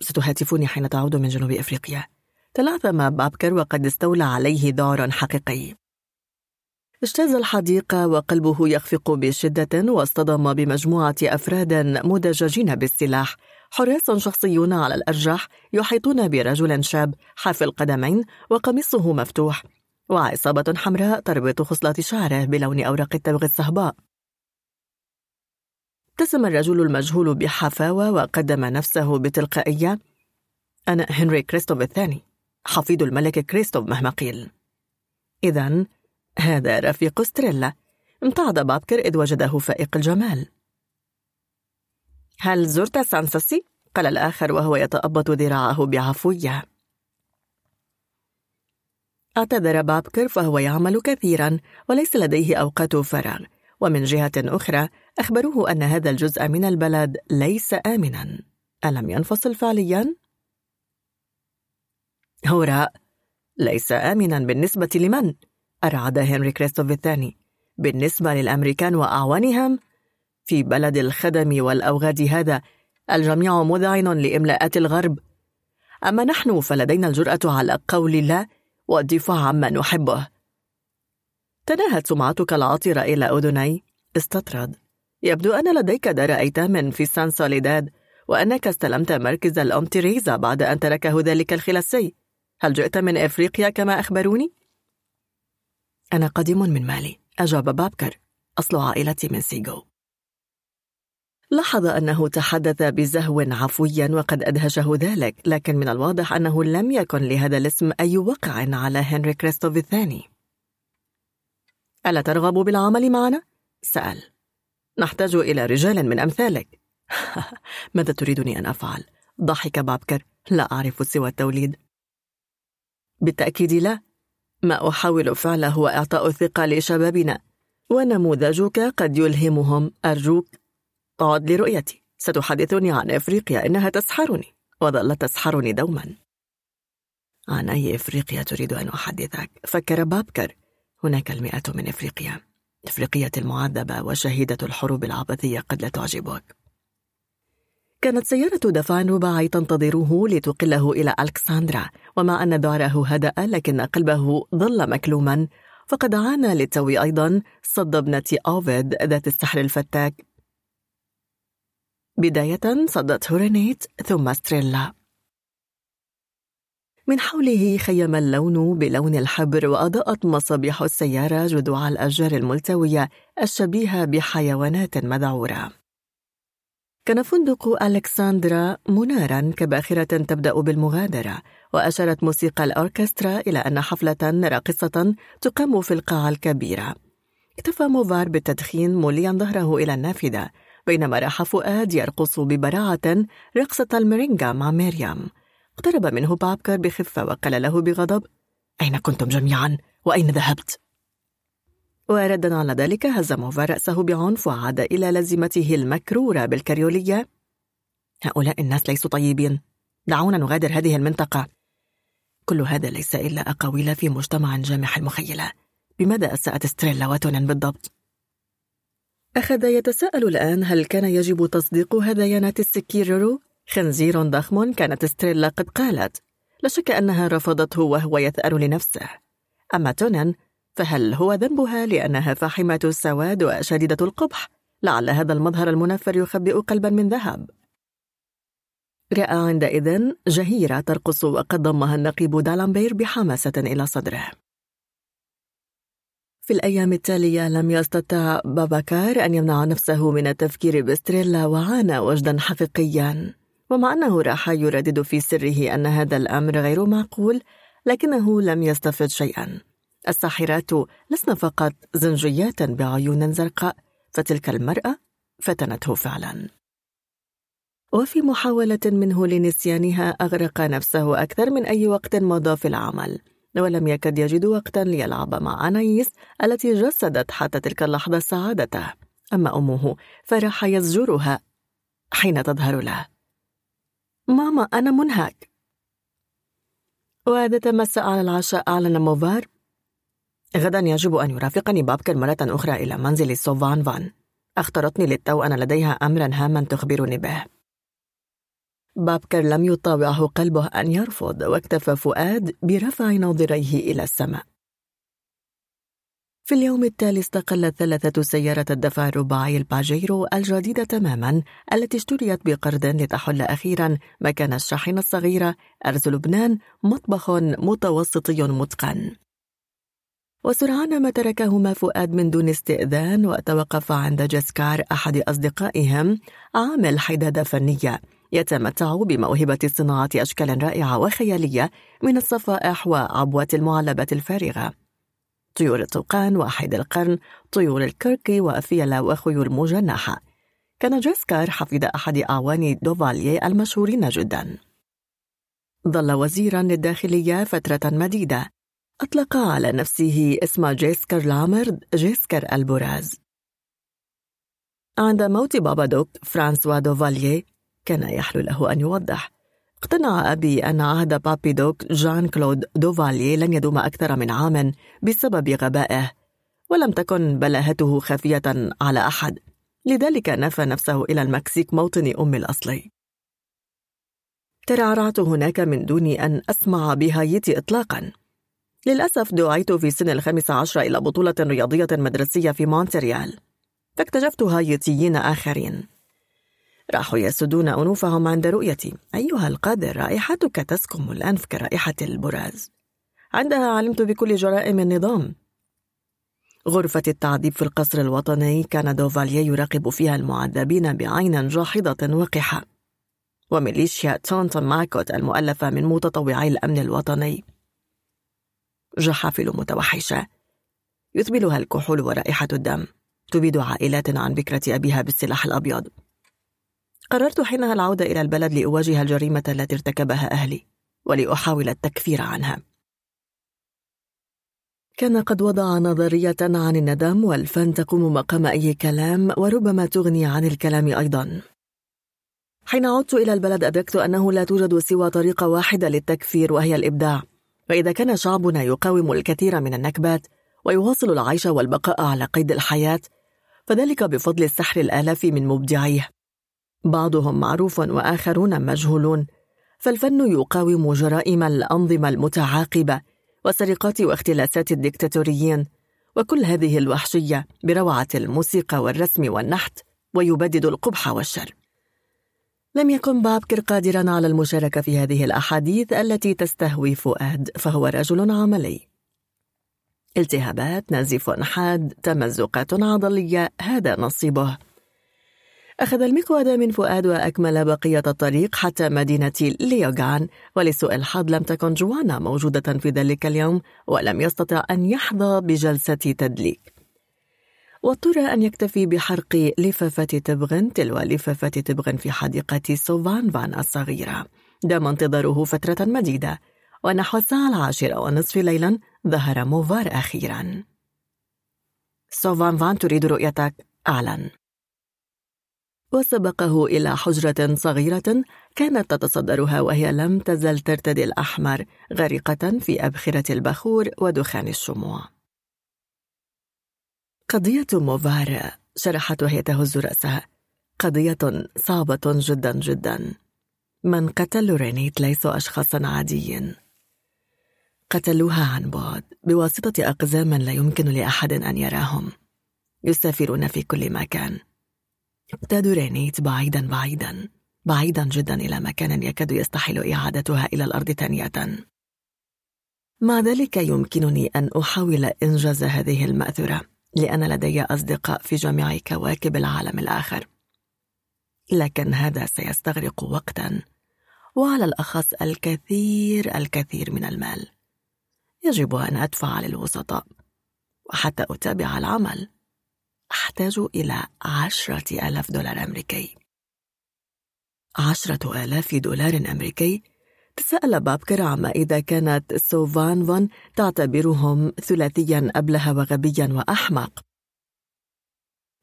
ستهاتفني حين تعود من جنوب أفريقيا. تلعثم بابكر وقد استولى عليه ذعر حقيقي. اجتاز الحديقة وقلبه يخفق بشدة واصطدم بمجموعة أفراد مدججين بالسلاح حراس شخصيون على الأرجح يحيطون برجل شاب حافي القدمين وقميصه مفتوح وعصابة حمراء تربط خصلات شعره بلون أوراق التبغ الصهباء. ابتسم الرجل المجهول بحفاوة وقدم نفسه بتلقائية. أنا هنري كريستوف الثاني حفيد الملك كريستوف مهما قيل. إذا هذا رفيق ستريلا امتعض بابكر إذ وجده فائق الجمال. هل زرت سانساسي؟ قال الآخر وهو يتأبط ذراعه بعفوية اعتذر بابكر فهو يعمل كثيرا وليس لديه أوقات فراغ ومن جهة أخرى أخبروه أن هذا الجزء من البلد ليس آمنا ألم ينفصل فعليا؟ هوراء ليس آمنا بالنسبة لمن؟ أرعد هنري كريستوف الثاني بالنسبة للأمريكان وأعوانهم في بلد الخدم والأوغاد هذا. الجميع مذعن لإملاءات الغرب. أما نحن فلدينا الجرأة على قول الله والدفاع عما نحبه. تناهت سمعتك العاطرة إلى أذني. استطرد. يبدو أن لديك دار أيتام في سان سوليداد وأنك استلمت مركز الأم تيريزا بعد أن تركه ذلك الخلاسي هل جئت من إفريقيا كما أخبروني؟ أنا قديم من مالي. أجاب بابكر. أصل عائلتي من سيغو. لاحظ أنه تحدث بزهو عفوي وقد أدهشه ذلك لكن من الواضح أنه لم يكن لهذا الاسم أي وقع على هنري كريستوف الثاني. ألا ترغب بالعمل معنا؟ سأل. نحتاج إلى رجال من أمثالك. ماذا تريدني أن أفعل؟ ضحك بابكر. لا أعرف سوى التوليد. بالتأكيد لا. ما أحاول فعله هو إعطاء الثقة لشبابنا. ونموذجك قد يلهمهم. أرجوك عد لرؤيتي. ستحدثني عن إفريقيا إنها تسحرني. وظلت تسحرني دوما. عن أي إفريقيا تريد أن أحدثك؟ فكر بابكر. هناك المئة من إفريقيا. إفريقية المعذبة وشهيدة الحروب العبثية قد لا تعجبك. كانت سيارة دفع رباعي تنتظره لتقله إلى ألكسندرا. ومع أن ذعره هدأ لكن قلبه ظل مكلوما. فقد عانى للتو أيضا. صد ابنة أوفيد ذات السحر الفتاك. بداية صدته رينيت ثم ستريلا. من حوله خيم اللون بلون الحبر وأضاءت مصابيح السيارة جذوع الأشجار الملتوية الشبيهة بحيوانات مذعورة. كان فندق ألكسندرا منارا كباخرة تبدأ بالمغادرة وأشارت موسيقى الأوركسترا إلى أن حفلة راقصة تقام في القاعة الكبيرة. اكتفى موفار بالتدخين موليا ظهره إلى النافذة بينما راح فؤاد يرقص ببراعة رقصة المرينجا مع مريم اقترب منه بابكر بخفة وقال له بغضب أين كنتم جميعا؟ وأين ذهبت؟ وردا على ذلك هز موفا رأسه بعنف وعاد إلى لزمته المكرورة بالكريولية هؤلاء الناس ليسوا طيبين دعونا نغادر هذه المنطقة كل هذا ليس إلا أقاويل في مجتمع جامح المخيلة بماذا أساءت ستريلا وتونن بالضبط؟ أخذ يتساءل الآن هل كان يجب تصديق هذيانات السكيرورو؟ خنزير ضخم كانت ستريلا قد قالت لا شك أنها رفضته وهو يثأر لنفسه أما تونن فهل هو ذنبها لأنها فاحمة السواد وشديدة القبح؟ لعل هذا المظهر المنفر يخبئ قلبا من ذهب رأى عندئذ جهيرة ترقص وقد ضمها النقيب دالامبير بحماسة إلى صدره في الأيام التالية لم يستطع باباكار أن يمنع نفسه من التفكير بستريلا وعانى وجدا حقيقيا. ومع أنه راح يردد في سره أن هذا الأمر غير معقول لكنه لم يستفد شيئا. الساحرات لسن فقط زنجيات بعيون زرقاء فتلك المرأة فتنته فعلا. وفي محاولة منه لنسيانها أغرق نفسه أكثر من أي وقت مضى في العمل. ولم يكد يجد وقتا ليلعب مع أنايس التي جسدت حتى تلك اللحظة سعادته. أما أمه فراح يزجرها حين تظهر له. ماما أنا منهك. وذات مساء على العشاء أعلن موفار غدا يجب أن يرافقني بابكر مرة أخرى إلى منزل سوفان فان. اختارتني للتو أن لديها أمرا هاما تخبرني به. بابكر لم يطاوعه قلبه أن يرفض واكتفى فؤاد برفع نظريه إلى السماء. في اليوم التالي استقلت ثلاثة سيارة الدفع الرباعي الباجيرو الجديدة تماما التي اشتريت بقرض لتحل أخيرا مكان الشاحنة الصغيرة أرز لبنان مطبخ متوسطي متقن. وسرعان ما تركهما فؤاد من دون استئذان وتوقف عند جسكار أحد أصدقائهم عامل حدادة فنية يتمتع بموهبة صناعة أشكال رائعة وخيالية من الصفائح وعبوات المعلبة الفارغة. طيور الطوقان وحيد القرن طيور الكركي وفيلة وخيول مجنحة. كان جاسكار حفيد أحد أعوان دوفاليي المشهورين جدا. ظل وزيرا للداخلية فترة مديدة. أطلق على نفسه اسم جيسكر لامرد جيسكر البراز عند موت بابا دوك فرانسوا دوفاليي كان يحلو له أن يوضح. اقتنع أبي أن عهد بيبي دوك جان كلود دوفاليي لن يدوم أكثر من عام بسبب غبائه ولم تكن بلاهته خافية على أحد. لذلك نفى نفسه إلى المكسيك موطن أمي الأصلي ترعرعت هناك من دون أن أسمع بهايتي إطلاقا. للأسف دعيت في سن الخامس عشر إلى بطولة رياضية مدرسية في مونتريال. فاكتشفت هايتيين آخرين. راحوا يسدون أنوفهم عند رؤيتي. أيها القادر رائحتك تسكم الأنف كرائحة البراز. عندها علمت بكل جرائم النظام. غرفة التعذيب في القصر الوطني كان دوفاليي يراقب فيها المعذبين بعين جاحظة وقحة وميليشيا تونتون ماكوت المؤلفة من متطوعي الأمن الوطني. جحافل متوحشة. يثبلها الكحول ورائحة الدم. تبيد عائلات عن فكرة أبيها بالسلاح الأبيض. قررت حينها العودة إلى البلد لأواجه الجريمة التي ارتكبها أهلي ولأحاول التكفير عنها. كان قد وضع نظرية عن الندم والفن تقوم مقام أي كلام وربما تغني عن الكلام أيضا. حين عدت إلى البلد أدركت أنه لا توجد سوى طريقة واحدة للتكفير وهي الإبداع. فإذا كان شعبنا يقاوم الكثير من النكبات ويواصل العيش والبقاء على قيد الحياة فذلك بفضل السحر الآلاف من مبدعيه. بعضهم معروف وآخرون مجهولون فالفن يقاوم جرائم الأنظمة المتعاقبة وسرقات واختلاسات الدكتاتوريين وكل هذه الوحشية بروعة الموسيقى والرسم والنحت ويبدد القبح والشر لم يكن بابكر قادرا على المشاركة في هذه الأحاديث التي تستهوي فؤاد فهو رجل عملي. التهابات نزيف حاد تمزقات عضلية هذا نصيبه. أخذ المقود من فؤاد وأكمل بقية الطريق حتى مدينة ليوغان ولسوء الحظ لم تكن جوانا موجودة في ذلك اليوم ولم يستطع أن يحظى بجلسة تدليك. واضطر أن يكتفي بحرق لفافة تبغ تلو لفافة تبغ في حديقة سوفان فان الصغيرة. دام انتظاره فترة مديدة. ونحو الساعة العاشرة ونصف ليلا ظهر موفار أخيرا. سوفان فان تريد رؤيتك. أعلن. وسبقه إلى حجرة صغيرة كانت تتصدرها وهي لم تزل ترتدي الأحمر غارقة في أبخرة البخور ودخان الشموع. قضية موفار شرحت وهي تهز رأسها. قضية صعبة جدا جدا. من قتلوا رينيت ليسوا أشخاصا عاديين قتلوها عن بعد. بواسطة أقزام لا يمكن لأحد أن يراهم. يسافرون في كل مكان. اقتادوا رينيت بعيدا بعيدا. بعيدا جدا إلى مكان يكاد يستحيل إعادتها إلى الأرض ثانية. مع ذلك يمكنني أن أحاول إنجاز هذه المأثورة. لأن لدي أصدقاء في جميع كواكب العالم الآخر. لكن هذا سيستغرق وقتا وعلى الأخص الكثير الكثير من المال. يجب أن أدفع للوسطاء وحتى أتابع العمل. أحتاج إلى عشرة آلاف دولار أمريكي. عشرة آلاف دولار أمريكي تساءل بابكر عما إذا كانت سوفان فان تعتبرهم ثلاثيا أبله وغبيا وأحمق.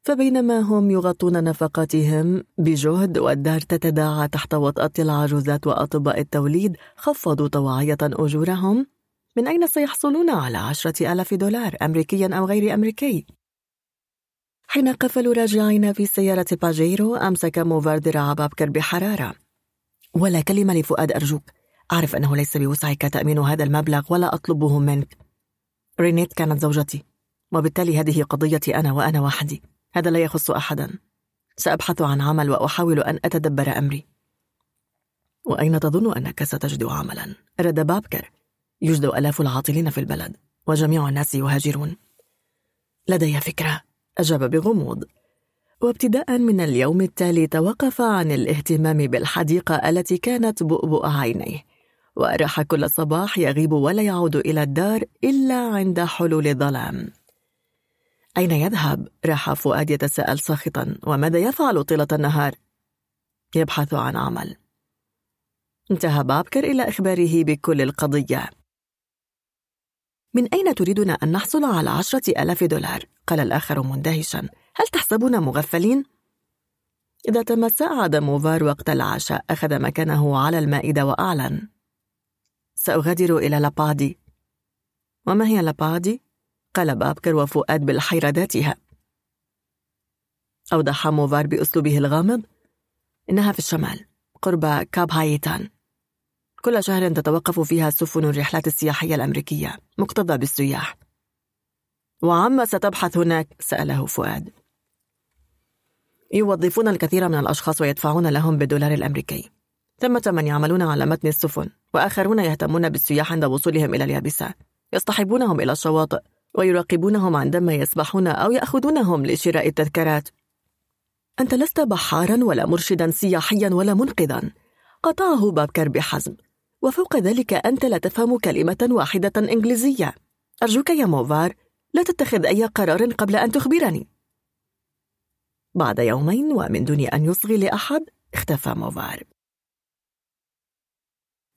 فبينما هم يغطون نفقاتهم بجهد والدار تتداعى تحت وطأة العجوزات وأطباء التوليد خفضوا طواعية أجورهم. من أين سيحصلون على عشرة آلاف دولار أمريكيا أو غير أمريكي؟ حين قفلوا راجعين في سيارة باجيرو أمسك موفار ذراع بابكر بحرارة ولا كلمة لفؤاد أرجوك. أعرف أنه ليس بوسعك تأمين هذا المبلغ ولا أطلبه منك. رينيت كانت زوجتي وبالتالي هذه قضيتي أنا وأنا وحدي هذا لا يخص أحدا. سأبحث عن عمل وأحاول أن أتدبر أمري. وأين تظن أنك ستجد عملا؟ رد بابكر. يوجد آلاف العاطلين في البلد وجميع الناس يهاجرون. لدي فكرة. أجاب بغموض. وابتداء من اليوم التالي توقف عن الاهتمام بالحديقة التي كانت بؤبؤ عينيه. وراح كل صباح يغيب ولا يعود إلى الدار إلا عند حلول الظلام أين يذهب؟ راح فؤاد يتساءل ساخطا وماذا يفعل طيلة النهار؟ يبحث عن عمل انتهى بابكر إلى إخباره بكل القضية من أين تريدنا أن نحصل على عشرة ألاف دولار؟ قال الآخر مندهشا هل تحسبنا مغفلين؟ إذا تمسعد موفار وقت العشاء أخذ مكانه على المائدة وأعلن سأغادر إلى لابادي. وما هي لابادي؟ قال بابكر وفؤاد بالحيرة ذاتها. أوضح موفار بأسلوبه الغامض. إنها في الشمال قرب كاب هايتان. كل شهر تتوقف فيها سفن الرحلات السياحية الأمريكية مكتظة بالسياح. وعما ستبحث هناك؟ سأله فؤاد. يوظفون الكثير من الأشخاص ويدفعون لهم بالدولار الأمريكي. ثمة من يعملون على متن السفن وآخرون يهتمون بالسياح عند وصولهم إلى اليابسة. يصطحبونهم إلى الشواطئ ويراقبونهم عندما يسبحون أو يأخذونهم لشراء التذكارات أنت لست بحارا ولا مرشدا سياحيا ولا منقذا. قطعه بابكر بحزم وفوق ذلك أنت لا تفهم كلمة واحدة إنجليزية. أرجوك يا موفار لا تتخذ أي قرار قبل أن تخبرني. بعد يومين ومن دون أن يصغي لأحد اختفى موفار.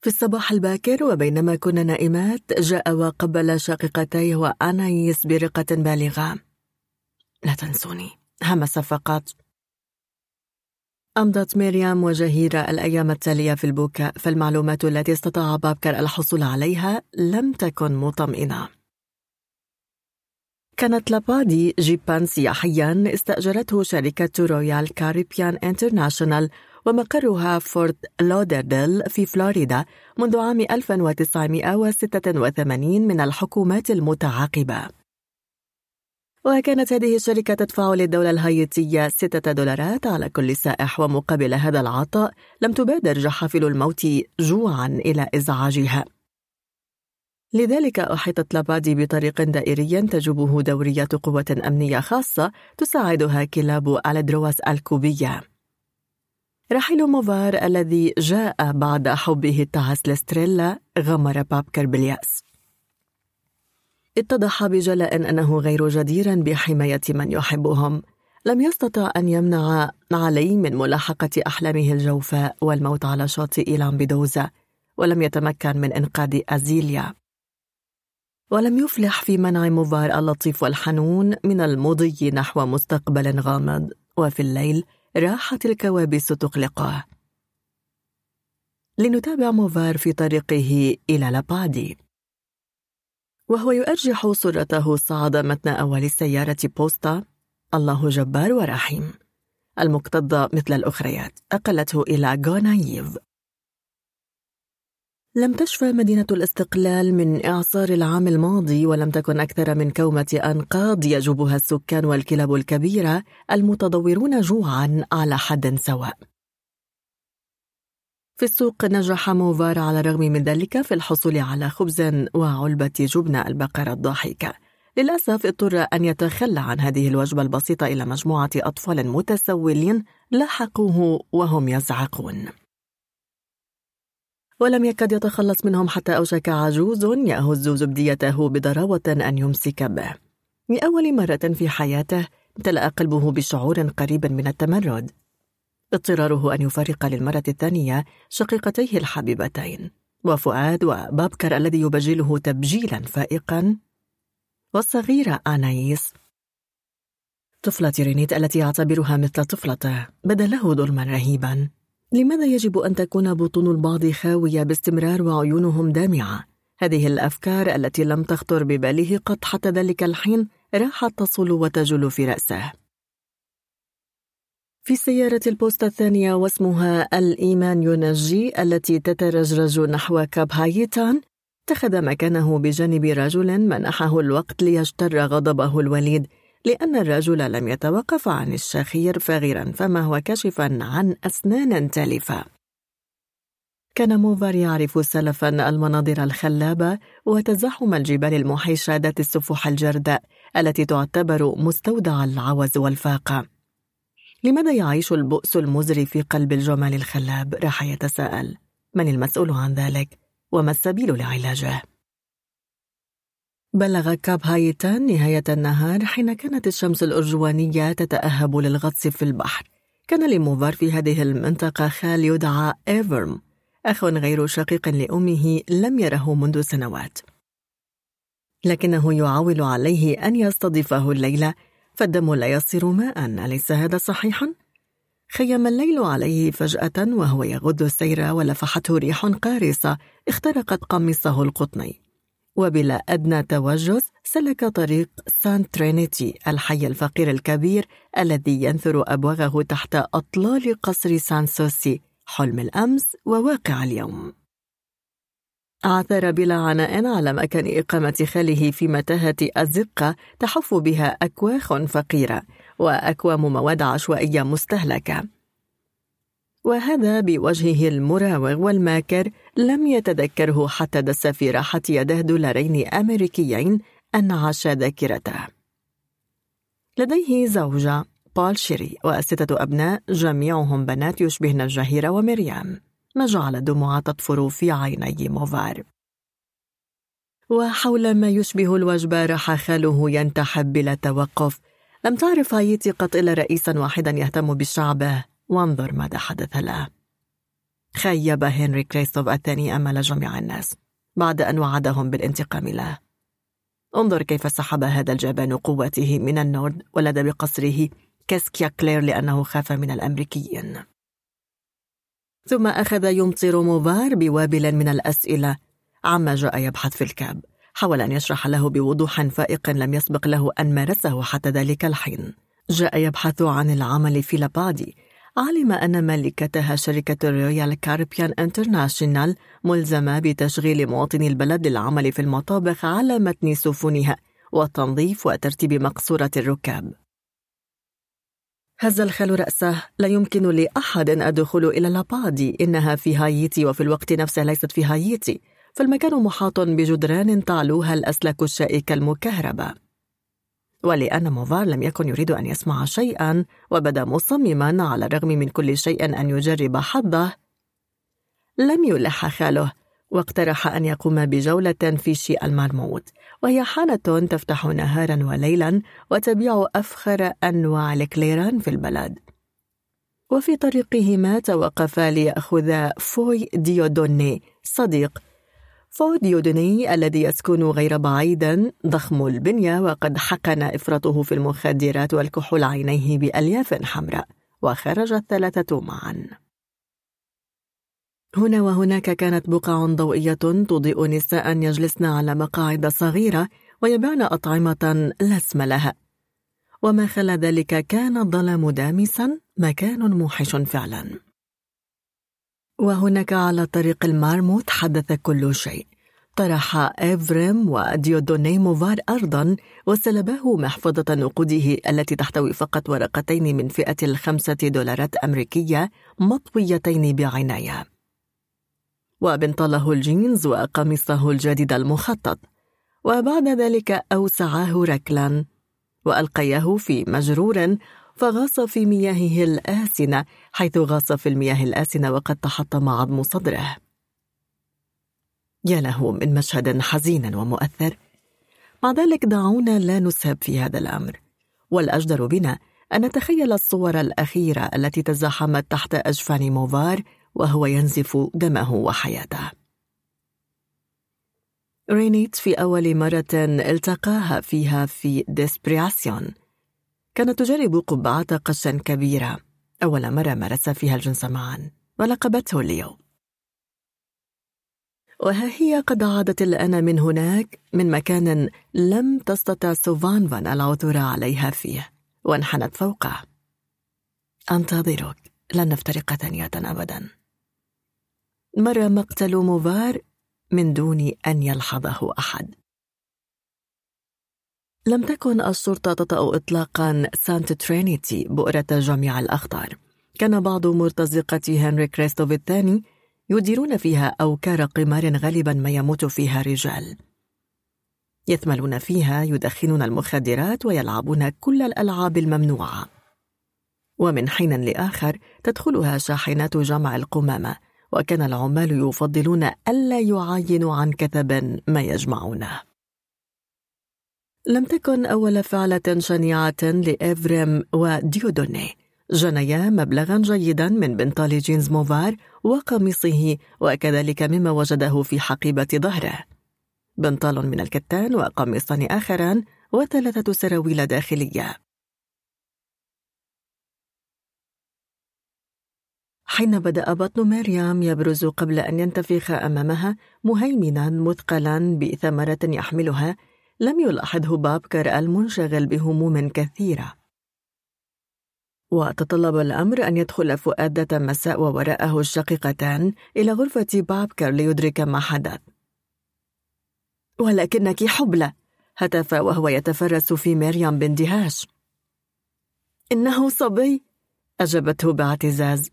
في الصباح الباكر وبينما كنا نائمات جاء وقبل شقيقتيه وأنايس برقة بالغة. لا تنسوني همس فقط. أمضت ميريام وجهيرة الأيام التالية في البكاء فالمعلومات التي استطاع بابكر الحصول عليها لم تكن مطمئنة. كانت لابادي جيبا سياحيا استأجرته شركة رويال كاريبيان انترناشونال ومقرها فورت لودرديل في فلوريدا منذ عام 1986 من الحكومات المتعاقبة. وكانت هذه الشركة تدفع للدولة الهايتية ستة دولارات على كل سائح ومقابل هذا العطاء لم تبادر جحافل الموت جوعا إلى إزعاجها. لذلك أحيطت لابادي بطريق دائري تجوبه دورية قوة أمنية خاصة تساعدها كلاب الدرواس الكوبية. رحيل موفار الذي جاء بعد حبه التعس لستريلا غمر بابكر باليأس اتضح بجلاء أنه غير جدير بحماية من يحبهم. لم يستطع أن يمنع علي من ملاحقة أحلامه الجوفاء والموت على شاطئ لامبيدوزا ولم يتمكن من إنقاذ أزيليا. ولم يفلح في منع موفار اللطيف والحنون من المضي نحو مستقبل غامض. وفي الليل راحت الكوابيس تقلقه. لنتابع موفار في طريقه إلى لابادي. وهو يؤرجح صورته صعد متن أول سيارة بوستا الله جبار ورحيم. المكتظة مثل الأخريات. أقلته إلى غونايف لم تشفى مدينة الاستقلال من إعصار العام الماضي ولم تكن أكثر من كومة أنقاض يجوبها السكان والكلاب الكبيرة المتضورون جوعا على حد سواء. في السوق نجح موفار على الرغم من ذلك في الحصول على خبز وعلبة جبنة البقرة الضاحكة. للأسف اضطر أن يتخلى عن هذه الوجبة البسيطة إلى مجموعة أطفال متسولين لاحقوه وهم يزعقون. ولم يكد يتخلص منهم حتى أوشك عجوز يهز زبديته بضراوة أن يمسك به. لأول مرة في حياته امتلأ قلبه بشعور قريب من التمرد. اضطراره أن يفرق للمرة الثانية شقيقتيه الحبيبتين. وفؤاد وبابكر الذي يبجله تبجيلا فائقا. والصغيرة آنايس طفلة رينيت التي يعتبرها مثل طفلته بدا له ظلما رهيبا. لماذا يجب أن تكون بطون البعض خاوية باستمرار وعيونهم دامعة؟ هذه الأفكار التي لم تخطر بباله قط حتى ذلك الحين راحت تصل وتجل في رأسه في سيارة البوسطة الثانية واسمها الإيمان ينجي التي تترجرج نحو كاب هايتان اتخذ مكانه بجانب رجل منحه الوقت ليجتر غضبه الوليد لأن الرجل لم يتوقف عن الشخير فغيرا فما هو كاشفا عن أسنان تالفة كان موفر يعرف سلفا المناظر الخلابة وتزحم الجبال المحيشة ذات السفوح الجرداء التي تعتبر مستودع العوز والفاقة لماذا يعيش البؤس المزري في قلب الجمال الخلاب؟ راح يتساءل من المسؤول عن ذلك؟ وما السبيل لعلاجه؟ بلغ كاب هايتان نهاية النهار حين كانت الشمس الأرجوانية تتأهب للغطس في البحر. كان لموفار في هذه المنطقة خال يدعى إيفرم أخ غير شقيق لأمه لم يره منذ سنوات. لكنه يعول عليه أن يستضيفه الليلة فالدم لا يصير ماء. أليس هذا صحيحا؟ خيم الليل عليه فجأة وهو يغض السير ولفحته ريح قارصة اخترقت قميصه القطني. وبلا أدنى توجس سلك طريق سان ترينيتي الحي الفقير الكبير الذي ينثر أبوغه تحت أطلال قصر سان سوسي حلم الأمس وواقع اليوم. عثر بلا عناء على مكان إقامة خاله في متاهة أزقة تحف بها أكواخ فقيرة وأكوام مواد عشوائية مستهلكة. وهذا بوجهه المراوغ والماكر لم يتذكره حتى دس في راحة يده دولارين أمريكيين أنعش ذاكرته. لديه زوجة بول شيري وستة أبناء جميعهم بنات يشبهن الجهيرة ومريم. ما جعل الدموع تطفر في عيني موفار وحول ما يشبه الوجبة راح خاله ينتحب بلا توقف. لم تعرف هايتي قط إلا رئيسا واحدا يهتم بشعبه. وانظر ماذا حدث له خيب هنري كريستوف الثاني أمل جميع الناس بعد أن وعدهم بالانتقام له. انظر كيف سحب هذا الجبان قوته من النورد ولاذ بقصره كاسكيا كلير لأنه خاف من الأمريكيين. ثم أخذ يمطر موفار بوابل من الأسئلة. عما جاء يبحث في الكاب حاول أن يشرح له بوضوح فائق لم يسبق له أن مارسه حتى ذلك الحين. جاء يبحث عن العمل في لابادي علم أن مالكتها شركة رويال كاربيان انترناشونال ملزمة بتشغيل مواطني البلد للعمل في المطابخ على متن سفنها والتنظيف وترتيب مقصورة الركاب. هز الخال رأسه. لا يمكن لأحد الدخول إلى لابادي إنها في هايتي وفي الوقت نفسه ليست في هايتي. فالمكان محاط بجدران تعلوها الأسلاك الشائكة المكهربة. ولأن موفار لم يكن يريد أن يسمع شيئا وبدأ مصمما على الرغم من كل شيء أن يجرب حظه. لم يلح خاله واقترح أن يقوم بجولة في شي المارموت وهي حانة تفتح نهارا وليلا وتبيع أفخر أنواع الكليران في البلد. وفي طريقهما توقفا ليأخذا فوي ديودوني صديق فوديودني الذي يسكن غير بعيدا ضخم البنية وقد حقن إفراطه في المخدرات والكحول عينيه بألياف حمراء وخرج الثلاثة معا. هنا وهناك كانت بقع ضوئية تضيء نساء يجلسن على مقاعد صغيرة ويبيعن أطعمة لا اسم لها. وما خلا ذلك كان الظلام دامسا مكان موحش فعلا. وهناك على طريق المارموت حدث كل شيء. طرح إفريم وديودوني موفار أرضا وسلباه محفظة نقوده التي تحتوي فقط ورقتين من فئة الخمسة دولارات أمريكية مطويتين بعناية. وبنطاله الجينز وقميصه الجديد المخطط. وبعد ذلك أوسعاه ركلا. وألقياه في مجرور فغاص في مياهه الآسنة حيث غاص في المياه الآسنة وقد تحطم عظم صدره. يا له من مشهد حزين ومؤثر. مع ذلك دعونا لا نسهب في هذا الأمر. والأجدر بنا أن نتخيل الصور الأخيرة التي تزاحمت تحت أجفان موفار وهو ينزف دمه وحياته. رينيت في أول مرة التقاها فيها في ديسبرياسيون. كانت تجرب قبعة قش كبيرة. أول مرة مارس فيها الجنس معا ولقبته ليو وها هي قد عادت الآن من هناك من مكان لم تستطع سوفان فان العثور عليها فيه وانحنت فوقه. أنتظرك. لن نفترق ثانية أبدا. مر مقتل موفار من دون أن يلحظه أحد. لم تكن الشرطة تطأ إطلاقا سانت ترينيتي بؤرة جميع الأخطار. كان بعض مرتزقة هنري كريستوف الثاني يديرون فيها أوكار قمار غالبا ما يموت فيها رجال. يثملون فيها يدخنون المخدرات ويلعبون كل الألعاب الممنوعة. ومن حين لآخر تدخلها شاحنات جمع القمامة وكان العمال يفضلون ألا يعاينوا عن كثب ما يجمعونه. لم تكن أول فعلة شنيعة لإفريم وديودوني. جنيا مبلغا جيدا من بنطال جينز موفار وقميصه وكذلك مما وجده في حقيبة ظهره. بنطال من الكتان وقميصان آخران وثلاثة سراويل داخلية. حين بدأ بطن مريم يبرز قبل أن ينتفخ أمامها مهيمنا مثقلا بثمرة يحملها لم يلاحظه بابكر المنشغل بهموم كثيرة. وتطلب الأمر أن يدخل فؤاد ذات مساء ووراءه الشقيقتان إلى غرفة بابكر ليدرك ما حدث. ولكنك حبلى هتف وهو يتفرس في مريم باندهاش إنه صبي أجابته باعتزاز.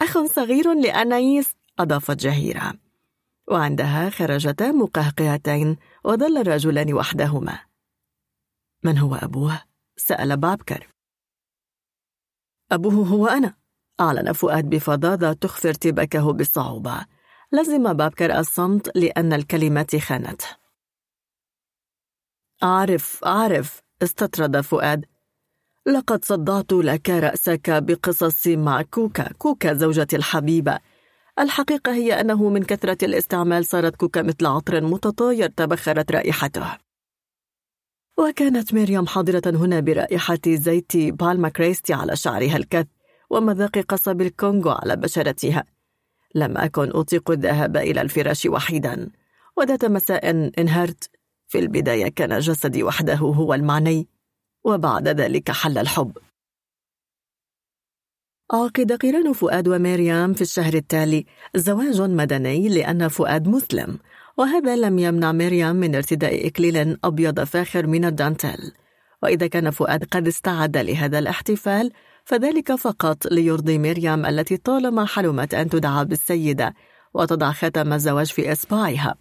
أخ صغير لأنايس أضافت جهيرة وعندها خرجتا مقهقهتين وظل الرجلان وحدهما. من هو أبوه؟ سأل بابكر. أبوه هو أنا أعلن فؤاد بفظاظة تخفي ارتباكه بصعوبة لزم بابكر الصمت لأن الكلمات خانته أعرف أعرف استطرد فؤاد. لقد صدعت لك رأسك بقصصي مع كوكا كوكا زوجتي الحبيبة. الحقيقة هي أنه من كثرة الاستعمال صارت كوكا مثل عطر متطاير تبخرت رائحته. وكانت ميريام حاضرة هنا برائحة زيت بالما كريستي على شعرها الكث ومذاق قصب الكونغو على بشرتها. لم أكن أطيق الذهاب إلى الفراش وحيدا. وذات مساء انهرت. في البداية كان جسدي وحده هو المعني. وبعد ذلك حل الحب. عقد قران فؤاد ومريم في الشهر التالي. زواج مدني لأن فؤاد مسلم. وهذا لم يمنع مريم من ارتداء إكليل أبيض فاخر من الدانتيل. وإذا كان فؤاد قد استعد لهذا الاحتفال فذلك فقط ليرضي مريم التي طالما حلمت أن تدعى بالسيدة وتضع ختم الزواج في إصبعها.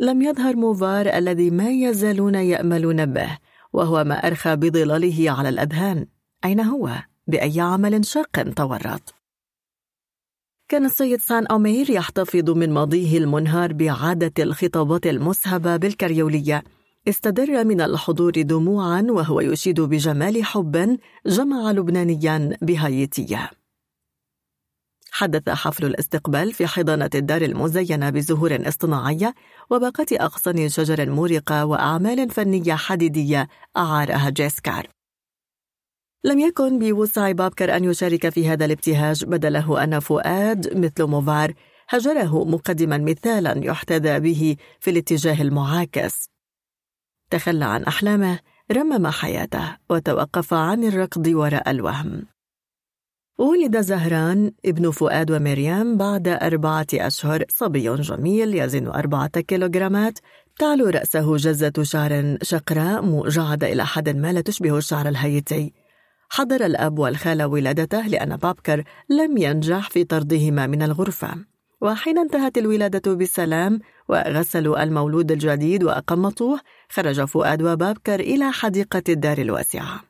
لم يظهر موفار الذي ما يزالون يأملون به وهو ما أرخى بظلاله على الأذهان. أين هو؟ بأي عمل شاق تورط؟ كان السيد سان أمير يحتفظ من ماضيه المنهار بعادة الخطابات المسهبة بالكريولية استدر من الحضور دموعا وهو يشيد بجمال حب جمع لبنانيا بهايتية. حدث حفل الاستقبال في حضانة الدار المزينة بزهور اصطناعية وباقة أغصان شجر مورقة وأعمال فنية حديدية أعارها جيسكار. لم يكن بوسع بابكر أن يشارك في هذا الابتهاج بدله أن فؤاد مثل موفار هجره مقدما مثالا يحتذى به في الاتجاه المعاكس. تخلى عن أحلامه رمم حياته وتوقف عن الركض وراء الوهم. ولد زهران ابن فؤاد ومريم بعد أربعة أشهر صبي جميل يزن أربعة كيلوغرامات تعلو رأسه جزة شعر شقراء مجعدة إلى حد ما لا تشبه الشعر الهيتي. حضر الأب والخالة ولادته لأن بابكر لم ينجح في طردهما من الغرفة. وحين انتهت الولادة بسلام وغسلوا المولود الجديد وأقمطوه خرج فؤاد وبابكر إلى حديقة الدار الواسعة.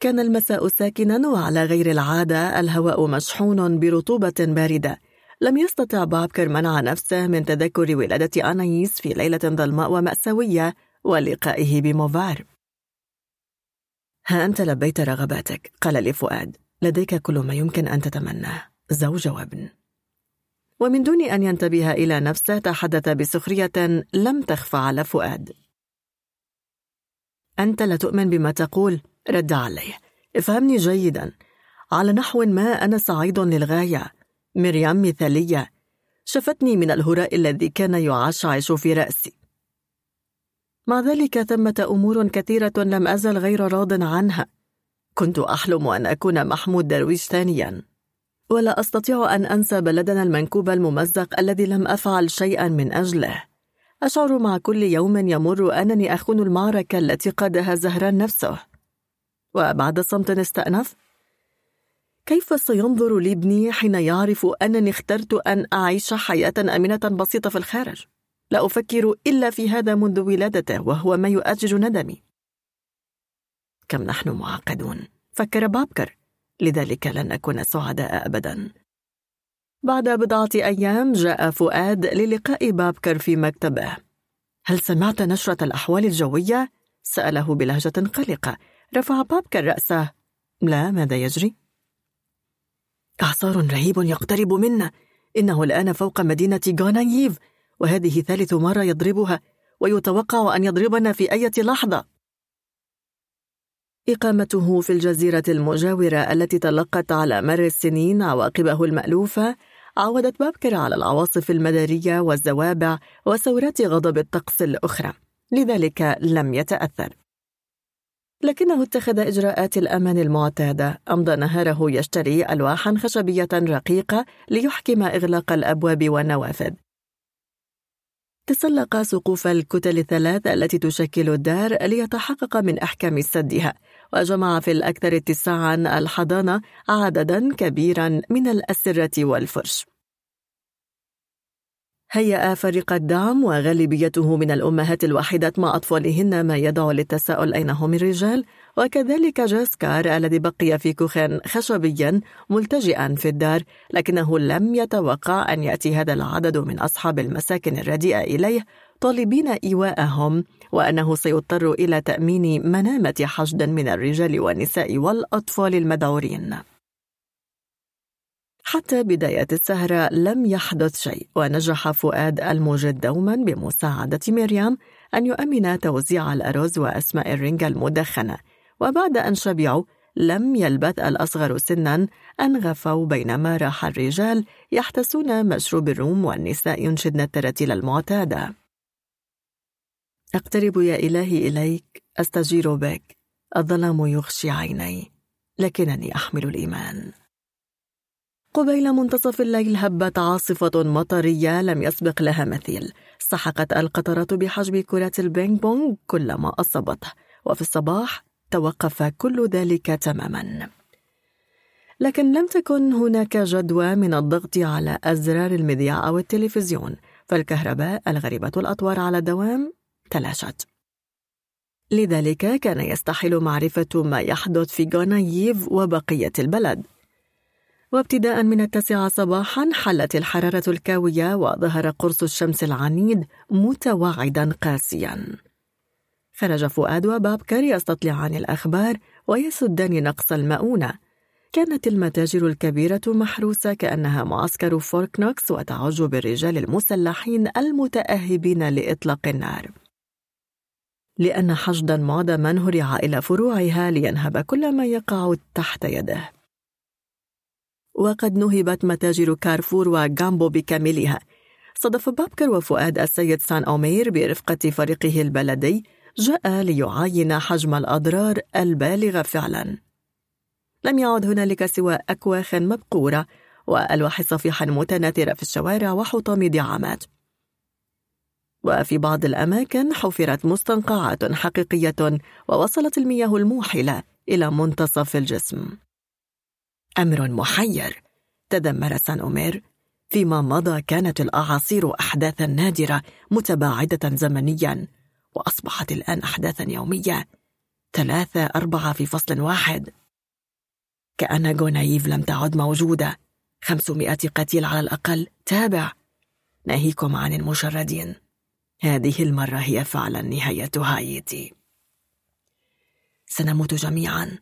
كان المساء ساكنا وعلى غير العادة الهواء مشحون برطوبة باردة. لم يستطع بابكر منع نفسه من تذكر ولادة أنايس في ليلة ظلماء ومأساوية ولقائه بموفار. ها أنت لبيت رغباتك قال لفؤاد لديك كل ما يمكن أن تتمناه. زوج وابن. ومن دون أن ينتبه إلى نفسه تحدث بسخرية لم تخفى على فؤاد. أنت لا تؤمن بما تقول رد عليه. افهمني جيدا. على نحو ما أنا سعيد للغاية. مريم مثالية. شفتني من الهراء الذي كان يعشعش في رأسي. مع ذلك ثمة أمور كثيرة لم أزل غير راض عنها. كنت أحلم أن أكون محمود درويش ثانيا. ولا أستطيع أن أنسى بلدنا المنكوب الممزق الذي لم أفعل شيئا من أجله. أشعر مع كل يوم يمر أنني أخون المعركة التي قادها زهران نفسه. وبعد صمت استأنف كيف سينظر لي ابني حين يعرف أنني اخترت أن أعيش حياة آمنة بسيطة في الخارج؟ لا أفكر إلا في هذا منذ ولادته وهو ما يؤجج ندمي. كم نحن معقدون فكر بابكر. لذلك لن نكون سعداء أبدا. بعد بضعة أيام جاء فؤاد للقاء بابكر في مكتبه. هل سمعت نشرة الأحوال الجوية؟ سأله بلهجة قلقة. رفع بابكر رأسه. لا ماذا يجري؟ إعصار رهيب يقترب منا إنه الآن فوق مدينة غاناييف. وهذه ثالث مرة يضربها ويتوقع أن يضربنا في أي لحظة. إقامته في الجزيرة المجاورة التي تلقت على مر السنين عواقبه المألوفة عودت بابكر على العواصف المدارية والزوابع وثورات غضب الطقس الأخرى. لذلك لم يتأثر. لكنه اتخذ إجراءات الأمان المعتادة أمضى نهاره يشتري ألواحا خشبية رقيقة ليحكم إغلاق الأبواب والنوافذ. تسلق سقوف الكتل الثلاث التي تشكل الدار ليتحقق من أحكام سدها وجمع في الأكثر اتساعا الحضانة عددا كبيرا من الأسرة والفرش. هيأ فريق الدعم وغالبيته من الأمهات الوحيدات مع أطفالهن ما يدعو للتساؤل أين هم الرجال وكذلك جاسكار الذي بقي في كوخ خشبي ملتجئا في الدار لكنه لم يتوقع أن يأتي هذا العدد من أصحاب المساكن الرديئة إليه طالبين إيواءهم وأنه سيضطر إلى تأمين منامة حشد من الرجال والنساء والأطفال المذعورين حتى بداية السهرة لم يحدث شيء ونجح فؤاد الموجد دوما بمساعدة مريم أن يؤمن توزيع الأرز وأسماء الرنجة المدخنة. وبعد أن شبعوا لم يلبث الأصغر سنا أن غفوا بينما راح الرجال يحتسون مشروب الروم والنساء ينشدن التراتيل المعتادة. أقترب يا إلهي إليك أستجير بك. الظلام يغشي عيني لكنني أحمل الإيمان. قبيل منتصف الليل هبت عاصفة مطرية لم يسبق لها مثيل. سحقت القطرات بحجم كرة البينج بونج كل ما أصابته وفي الصباح توقف كل ذلك تماما. لكن لم تكن هناك جدوى من الضغط على أزرار المذياع أو التلفزيون فالكهرباء الغريبة الأطوار على الدوام تلاشت. لذلك كان يستحيل معرفة ما يحدث في غوناييف وبقية البلد. وابتداء من التاسعة صباحا حلت الحرارة الكاوية وظهر قرص الشمس العنيد متوعدا قاسيا. خرج فؤاد وبابكر يستطلعان الأخبار ويسدان نقص المؤونة. كانت المتاجر الكبيرة محروسة كأنها معسكر فورت نوكس وتعج بالرجال المسلحين المتأهبين لإطلاق النار. لأن حشدا معدما هرع إلى فروعها لينهب كل ما يقع تحت يده. وقد نهبت متاجر كارفور وغامبو بكاملها. صدف بابكر وفؤاد السيد سان أومير برفقة فريقه البلدي جاء ليعاين حجم الأضرار البالغة فعلا. لم يعد هنالك سوى أكواخ مبقورة وألواح صفيحا متناثرة في الشوارع وحطام دعامات. وفي بعض الأماكن حفرت مستنقعات حقيقية ووصلت المياه الموحلة إلى منتصف الجسم. أمر محير تذمر سان أومير فيما مضى كانت الأعاصير أحداثا نادرة متباعدة زمنيا وأصبحت الآن أحداثا يومية ثلاثة أربعة في فصل واحد. كأن جونايف لم تعد موجودة خمسمائة قتيل على الأقل تابع. ناهيكم عن المشردين. هذه المرة هي فعلا نهاية هايتي. سنموت جميعا.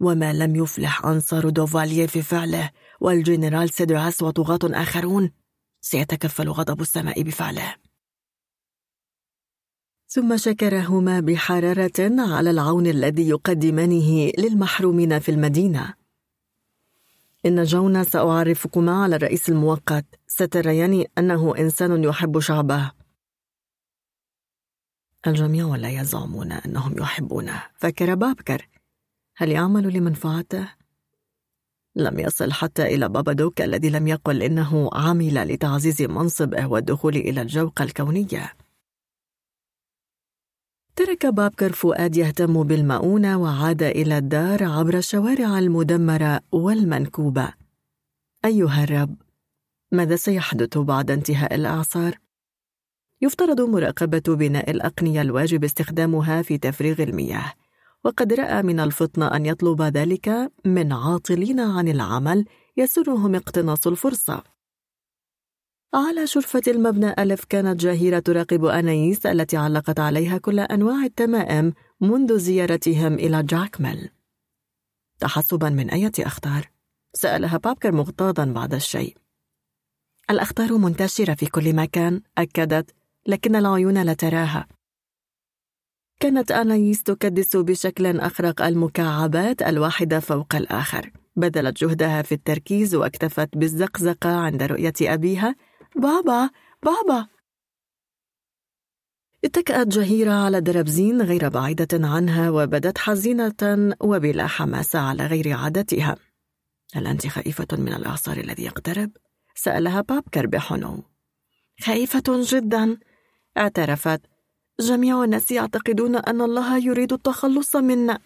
وما لم يفلح أنصار دوفالييه في فعله والجنرال سيدراس وطغاة آخرون. سيتكفل غضب السماء بفعله. ثم شكرهما بحرارة على العون الذي يقدمانه للمحرومين في المدينة. إن جونا سأعرفكما على الرئيس المؤقت ستريان أنه إنسان يحب شعبه. الجميع لا يزعمون أنهم يحبونه. فكر بابكر. هل يعمل لمنفعته؟ لم يصل حتى إلى بابادوك الذي لم يقل إنه عمل لتعزيز منصبه والدخول إلى الجوقة الكونية ترك بابكر فؤاد يهتم بالمؤونة وعاد إلى الدار عبر الشوارع المدمرة والمنكوبة أيها الرب ماذا سيحدث بعد انتهاء الإعصار؟ يفترض مراقبة بناء الأقنية الواجب استخدامها في تفريغ المياه وقد رأى من الفطنة أن يطلب ذلك من عاطلين عن العمل يسرهم اقتناص الفرصة. على شرفة المبنى ألف كانت جاهيرة تراقب أنايس التي علقت عليها كل أنواع التمائم منذ زيارتهم إلى جاكميل تحسبا من أية أخطار؟ سألها بابكر مغتاظا بعد الشيء. الأخطار منتشرة في كل مكان أكدت لكن العيون لا تراها. كانت أنايس تكدس بشكل أخرق المكعبات الواحدة فوق الآخر. بذلت جهدها في التركيز واكتفت بالزقزقة عند رؤية أبيها. بابا بابا. اتكأت جهيرة على دربزين غير بعيدة عنها وبدت حزينة وبلا حماسة على غير عادتها. هل أنت خائفة من الإعصار الذي يقترب؟ سألها بابكر بحنو خائفة جدا اعترفت. جميع الناس يعتقدون أن الله يريد التخلص منا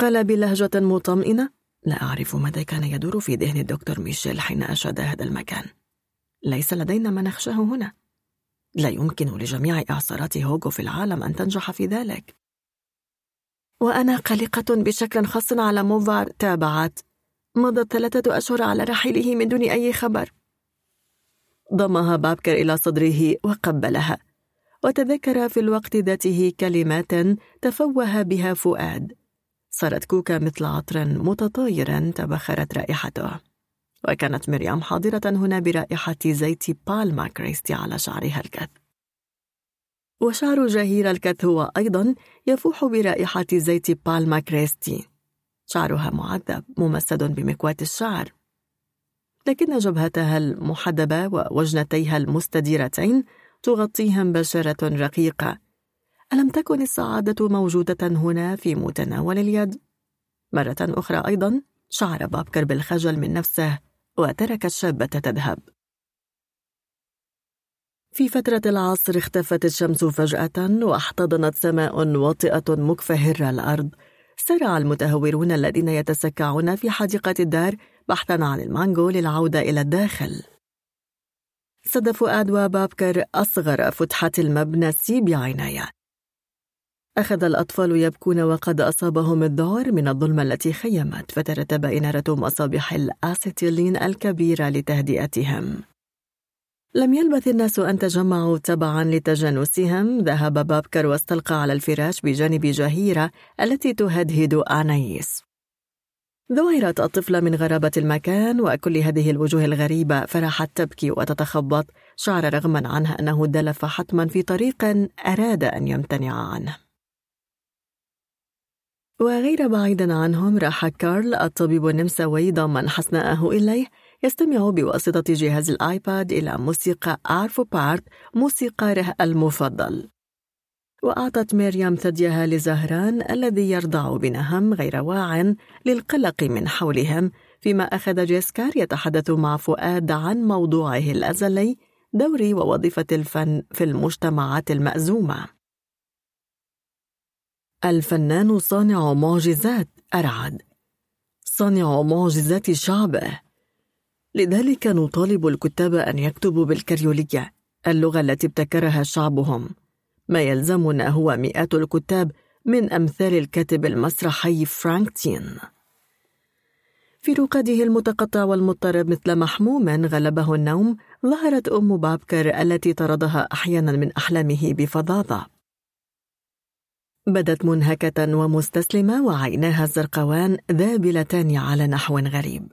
قال بلهجة مطمئنة لا أعرف ماذا كان يدور في ذهن الدكتور ميشيل حين أشاد هذا المكان. ليس لدينا ما نخشاه هنا. لا يمكن لجميع إعصارات هوغو في العالم أن تنجح في ذلك. وأنا قلقة بشكل خاص على موفار تابعت مضت ثلاثة أشهر على رحيله من دون أي خبر. ضمها بابكر إلى صدره وقبلها. وتذكر في الوقت ذاته كلمات تفوه بها فؤاد. صارت كوكا مثل عطر متطاير تبخرت رائحته. وكانت مريم حاضرة هنا برائحة زيت بالما كريستي على شعرها الكث. وشعر جهير الكث هو أيضا يفوح برائحة زيت بالما كريستي. شعرها معذب ممسد بمكواة الشعر. لكن جبهتها المحدبة ووجنتيها المستديرتين تغطيهم بشرة رقيقة. ألم تكن السعادة موجودة هنا في متناول اليد؟ مرة أخرى أيضا شعر بابكر بالخجل من نفسه وترك الشابة تذهب. في فترة العصر اختفت الشمس فجأة واحتضنت سماء واطئة مكفهرة الأرض. سرع المتهورون الذين يتسكعون في حديقة الدار بحثا عن المانجو للعودة إلى الداخل. سد فؤاد وبابكر أصغر فتحة المبنى بعناية أخذ الأطفال يبكون وقد أصابهم الذعر من الظلمة التي خيمت فترتب إنارة مصابيح الأسيتيلين الكبيرة لتهدئتهم. لم يلبث الناس أن تجمعوا تبعا لتجانسهم ذهب بابكر واستلقى على الفراش بجانب جهيرة التي تهدهد آنايس. ذعرت الطفلة من غرابة المكان وكل هذه الوجوه الغريبة فرحت تبكي وتتخبط. شعر رغما عنها أنه دلف حتما في طريق أراد أن يمتنع عنه. وغير بعيد عنهم راح كارل الطبيب النمساوي ضمن حسناءه إليه. يستمع بواسطة جهاز الآيباد إلى موسيقى أرفو بارت موسيقاره المفضل. وأعطت مريم ثديها لزهران الذي يرضع بنهم غير واع للقلق من حولهم فيما أخذ جيسكار يتحدث مع فؤاد عن موضوعه الأزلي دور ووظيفة الفن في المجتمعات المأزومة. الفنان صانع معجزات أرعد. صانع معجزات شعبه. لذلك نطالب الكتاب أن يكتبوا بالكريولية اللغة التي ابتكرها شعبهم. ما يلزمنا هو مئات الكتاب من أمثال الكاتب المسرحي فرانك تين. في رقاده المتقطع والمضطرب مثل محموم غلبه النوم ظهرت أم بابكر التي طردها أحيانا من أحلامه بفظاظة. بدت منهكة ومستسلمة وعيناها الزرقوان ذابلتان على نحو غريب.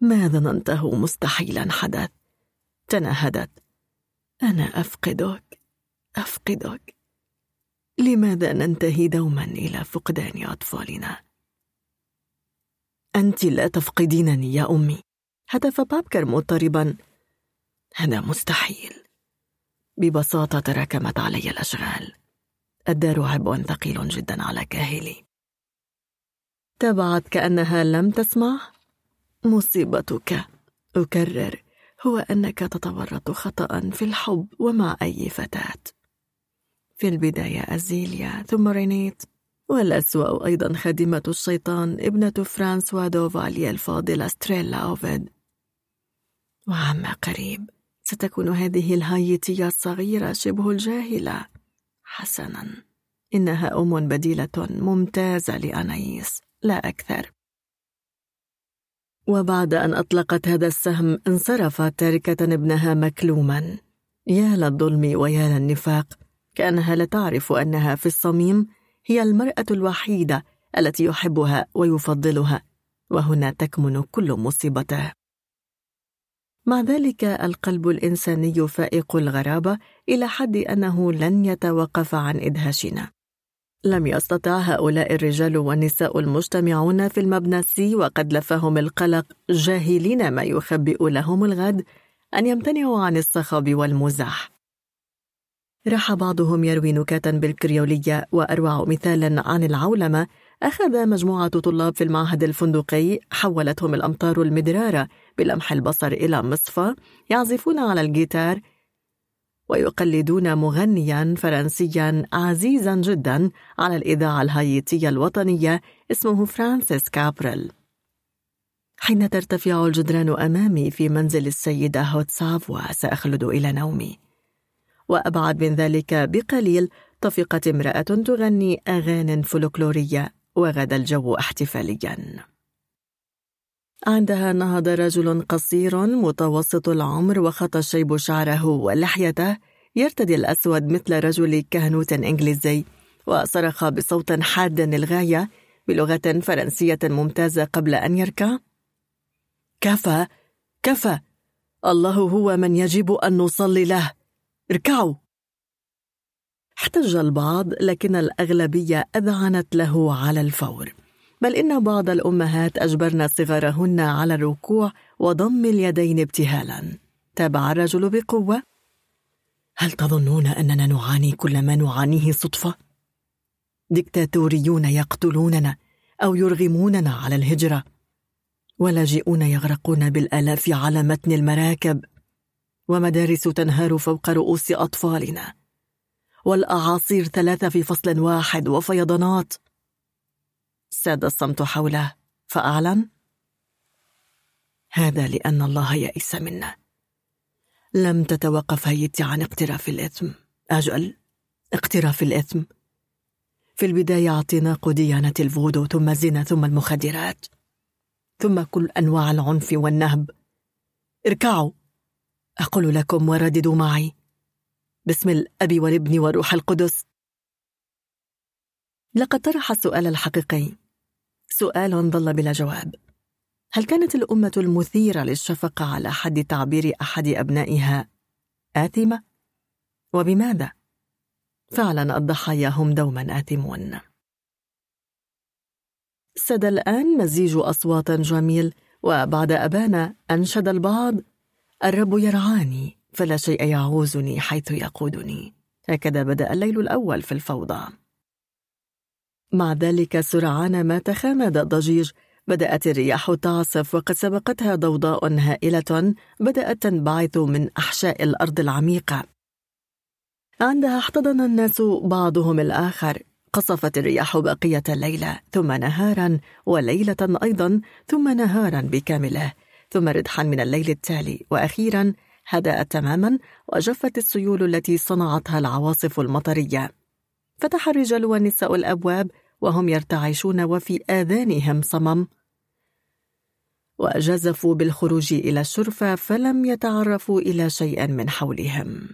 ما ظننته مستحيلا حدث تنهدت أنا أفقدك أفقدك. لماذا ننتهي دوما إلى فقدان أطفالنا؟ أنت لا تفقدينني يا أمي. هتف بابكر مضطربا. هذا مستحيل. ببساطة تراكمت علي الأشغال. الدار عبء ثقيل جدا على كاهلي. تابعت كأنها لم تسمع؟ مصيبتك. أكرر. هو أنك تتورط خطأ في الحب ومع أي فتاة. في البداية أزيليا ثم رينيت والأسوأ أيضا خادمة الشيطان ابنة فرانسوا دوفالي الفاضلة ستريلا أوفيد. وعما قريب ستكون هذه الهايتية الصغيرة شبه الجاهلة. حسنا إنها أم بديلة ممتازة لأنايس لا أكثر. وبعد أن أطلقت هذا السهم انصرفت تاركة ابنها مكلوما. يا للظلم ويا للنفاق كأنها لا تعرف أنها في الصميم هي المرأة الوحيدة التي يحبها ويفضلها وهنا تكمن كل مصيبته. مع ذلك القلب الإنساني فائق الغرابة إلى حد أنه لن يتوقف عن إدهاشنا. لم يستطع هؤلاء الرجال والنساء المجتمعون في المبنى سي وقد لفهم القلق. جاهلين ما يخبئ لهم الغد أن يمتنعوا عن الصخب والمزاح. راح بعضهم يروي نكاتا بالكريولية وأروع مثالا عن العولمة أخذ مجموعة طلاب في المعهد الفندقي. حولتهم الأمطار المدرارة بلمح البصر إلى مصفى يعزفون على الجيتار ويقلدون مغنيا فرنسيا عزيزا جدا على الإذاعة الهايتية الوطنية اسمه فرانسيس كابريل. حين ترتفع الجدران أمامي في منزل السيدة هوتساف وسأخلد إلى نومي. وأبعد من ذلك بقليل طفقت امرأة تغني أغاني فلكلورية وغدا الجو احتفاليا. عندها نهض رجل قصير متوسط العمر وخط الشيب شعره ولحيته يرتدي الأسود مثل رجل كهنوت إنجليزي وصرخ بصوت حاد للغاية بلغة فرنسية ممتازة قبل أن يركع. كفى كفى الله هو من يجب أن نصلي له اركعوا. احتج البعض لكن الأغلبية أذعنت له على الفور. بل إن بعض الأمهات أجبرن صغارهن على الركوع وضم اليدين ابتهالا. تابع الرجل بقوة. هل تظنون أننا نعاني كل ما نعانيه صدفة؟ دكتاتوريون يقتلوننا أو يرغموننا على الهجرة. ولاجئون يغرقون بالآلاف على متن المراكب. ومدارس تنهار فوق رؤوس أطفالنا. والأعاصير ثلاثة في فصل واحد وفيضانات. ساد الصمت حوله فأعلن هذا لأن الله يئس منا. لم تتوقف هيتي عن اقتراف الإثم. أجل اقتراف الإثم. في البداية اعتناق ديانة الفودو ثم الزنا ثم المخدرات. ثم كل أنواع العنف والنهب. اركعوا. أقول لكم ورددوا معي. باسم الأب والابن والروح القدس. لقد طرح السؤال الحقيقي سؤال ظل بلا جواب. هل كانت الأمة المثيرة للشفقة على حد تعبير أحد أبنائها؟ آثمة؟ وبماذا؟ فعلا الضحايا هم دوما آثمون. سدى الآن مزيج أصوات جميل وبعد أبانا أنشد البعض. الرب يرعاني فلا شيء يعوزني حيث يقودني. هكذا بدأ الليل الأول في الفوضى. مع ذلك سرعان ما تخامد الضجيج. بدأت الرياح تعصف وقد سبقتها ضوضاء هائلة. بدأت تنبعث من أحشاء الأرض العميقة. عندها احتضن الناس بعضهم الآخر. قصفت الرياح بقية الليلة ثم نهارا وليلة أيضا ثم نهارا بكامله. ثم ردحا من الليل التالي وأخيرا هدأت تماما وجفت السيول التي صنعتها العواصف المطرية. فتح الرجال والنساء الأبواب وهم يرتعشون وفي آذانهم صمم. وجزفوا بالخروج إلى الشرفة فلم يتعرفوا إلى شيء من حولهم.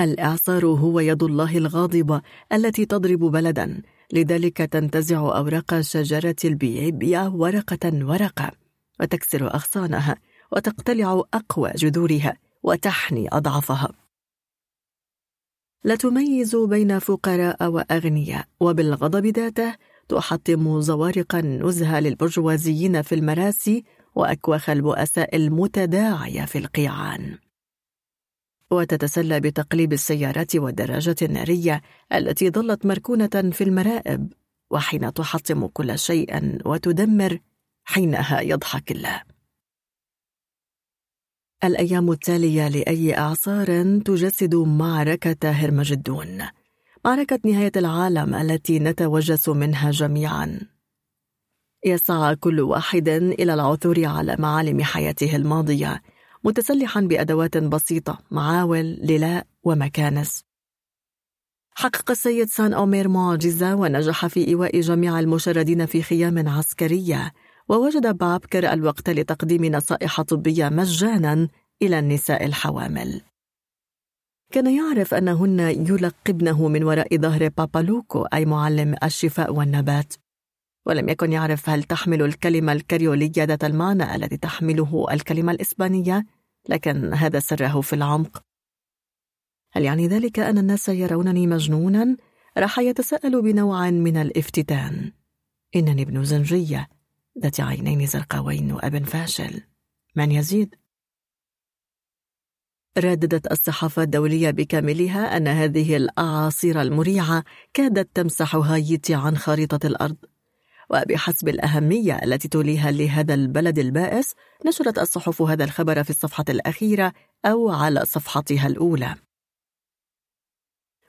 الإعصار هو يد الله الغاضبة التي تضرب بلدا لذلك تنتزع أوراق شجرة البيبيا ورقة ورقة وتكسر أغصانها وتقتلع أقوى جذورها وتحني أضعفها. لا تميز بين فقراء وأغنياء وبالغضب ذاته تحطم زوارق النزهة للبرجوازيين في المراسي وأكواخ البؤساء المتداعية في القيعان. وتتسلى بتقليب السيارات والدراجات النارية التي ظلت مركونة في المرائب وحين تحطم كل شيء وتدمر حينها يضحك الله. الأيام التالية لأي إعصار تجسد معركة هرمجدون. معركة نهاية العالم التي نتوجس منها جميعا. يسعى كل واحد إلى العثور على معالم حياته الماضية متسلحا بأدوات بسيطة معاول للاء ومكانس. حقق السيد سان أومير معجزة ونجح في إيواء جميع المشردين في خيام عسكرية. ووجد بابكر الوقت لتقديم نصائح طبية مجانا إلى النساء الحوامل. كان يعرف أنهن يلقبنه من وراء ظهر بابالوكو أي معلم الشفاء والنبات. ولم يكن يعرف هل تحمل الكلمة الكريولية ذات المعنى الذي تحمله الكلمة الإسبانية لكن هذا سره في العمق. هل يعني ذلك أن الناس يرونني مجنونا؟ راح يتساءل بنوع من الافتتان. إنني ابن زنجية. ذات عينين زرقاوين وأب فاشل. من يزيد؟ رددت الصحافة الدولية بكاملها أن هذه الأعاصير المريعة كادت تمسح هايتي عن خريطة الأرض. وبحسب الأهمية التي توليها لهذا البلد البائس نشرت الصحف هذا الخبر في الصفحة الأخيرة أو على صفحتها الأولى.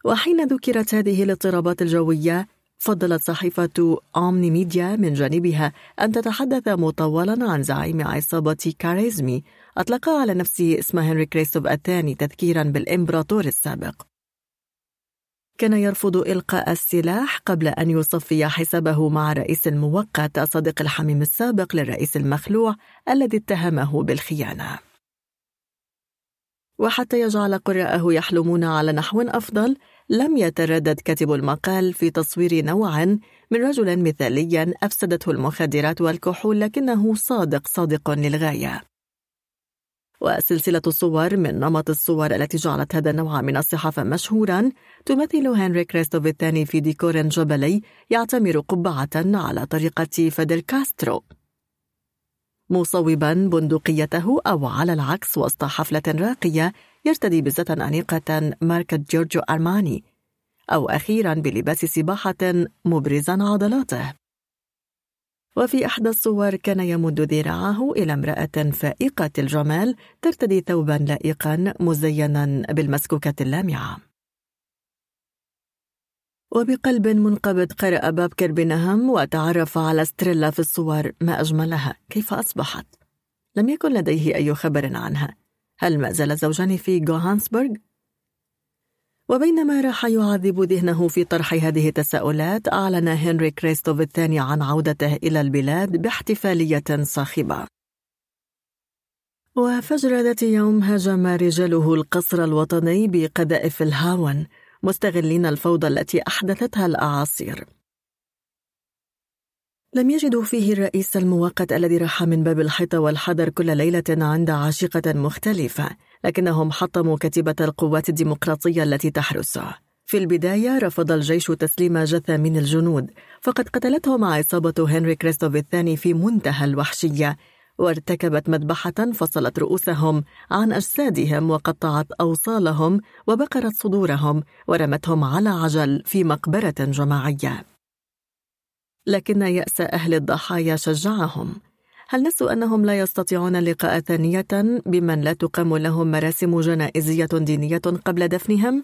وحين ذكرت هذه الاضطرابات الجوية فضلت صحيفة أومني ميديا من جانبها أن تتحدث مطولا عن زعيم عصابة كاريزمي. أطلق على نفسه اسم هنري كريستوف الثاني تذكيرا بالإمبراطور السابق. كان يرفض إلقاء السلاح قبل أن يصفي حسابه مع الرئيس المؤقت الصديق الحميم السابق للرئيس المخلوع الذي اتهمه بالخيانة. وحتى يجعل قراءه يحلمون على نحو أفضل لم يتردد كاتب المقال في تصوير نوع من رجل مثاليا أفسدته المخدرات والكحول لكنه صادق صادق للغاية. وسلسلة الصور من نمط الصور التي جعلت هذا النوع من الصحافة مشهورا تمثل هنري كريستوف الثاني في ديكور جبلي يعتمر قبعة على طريقة فادر كاسترو. مصوبا بندقيته أو على العكس وسط حفلة راقية يرتدي بزة أنيقة ماركة جورجو أرماني أو أخيرا بلباس سباحة مبرزا عضلاته. وفي إحدى الصور كان يمد ذراعه إلى امرأة فائقة الجمال ترتدي ثوبا لائقا مزينا بالمسكوكة اللامعة. وبقلب منقبض قرأ بابكر بنهم وتعرف على ستريلا في الصور ما أجملها كيف أصبحت. لم يكن لديه أي خبر عنها. هل ما زال زوجان في جوهانسبرغ؟ وبينما راح يعذب ذهنه في طرح هذه التساؤلات أعلن هنري كريستوف الثاني عن عودته إلى البلاد باحتفالية صاخبة وفجر ذات يوم هاجم رجاله القصر الوطني بقذائف الهاون مستغلين الفوضى التي أحدثتها الأعاصير لم يجدوا فيه الرئيس المؤقت الذي راح من باب الحيطة والحذر كل ليلة عند عاشقة مختلفة لكنهم حطموا كتيبة القوات الديمقراطية التي تحرسه في البداية رفض الجيش تسليم جثة من الجنود فقد قتلتهم عصابة هنري كريستوف الثاني في منتهى الوحشية وارتكبت مذبحة فصلت رؤوسهم عن أجسادهم وقطعت أوصالهم وبقرت صدورهم ورمتهم على عجل في مقبرة جماعية. لكن يأس أهل الضحايا شجعهم هل نسوا أنهم لا يستطيعون اللقاء ثانية بمن لا تقام لهم مراسم جنائزية دينية قبل دفنهم؟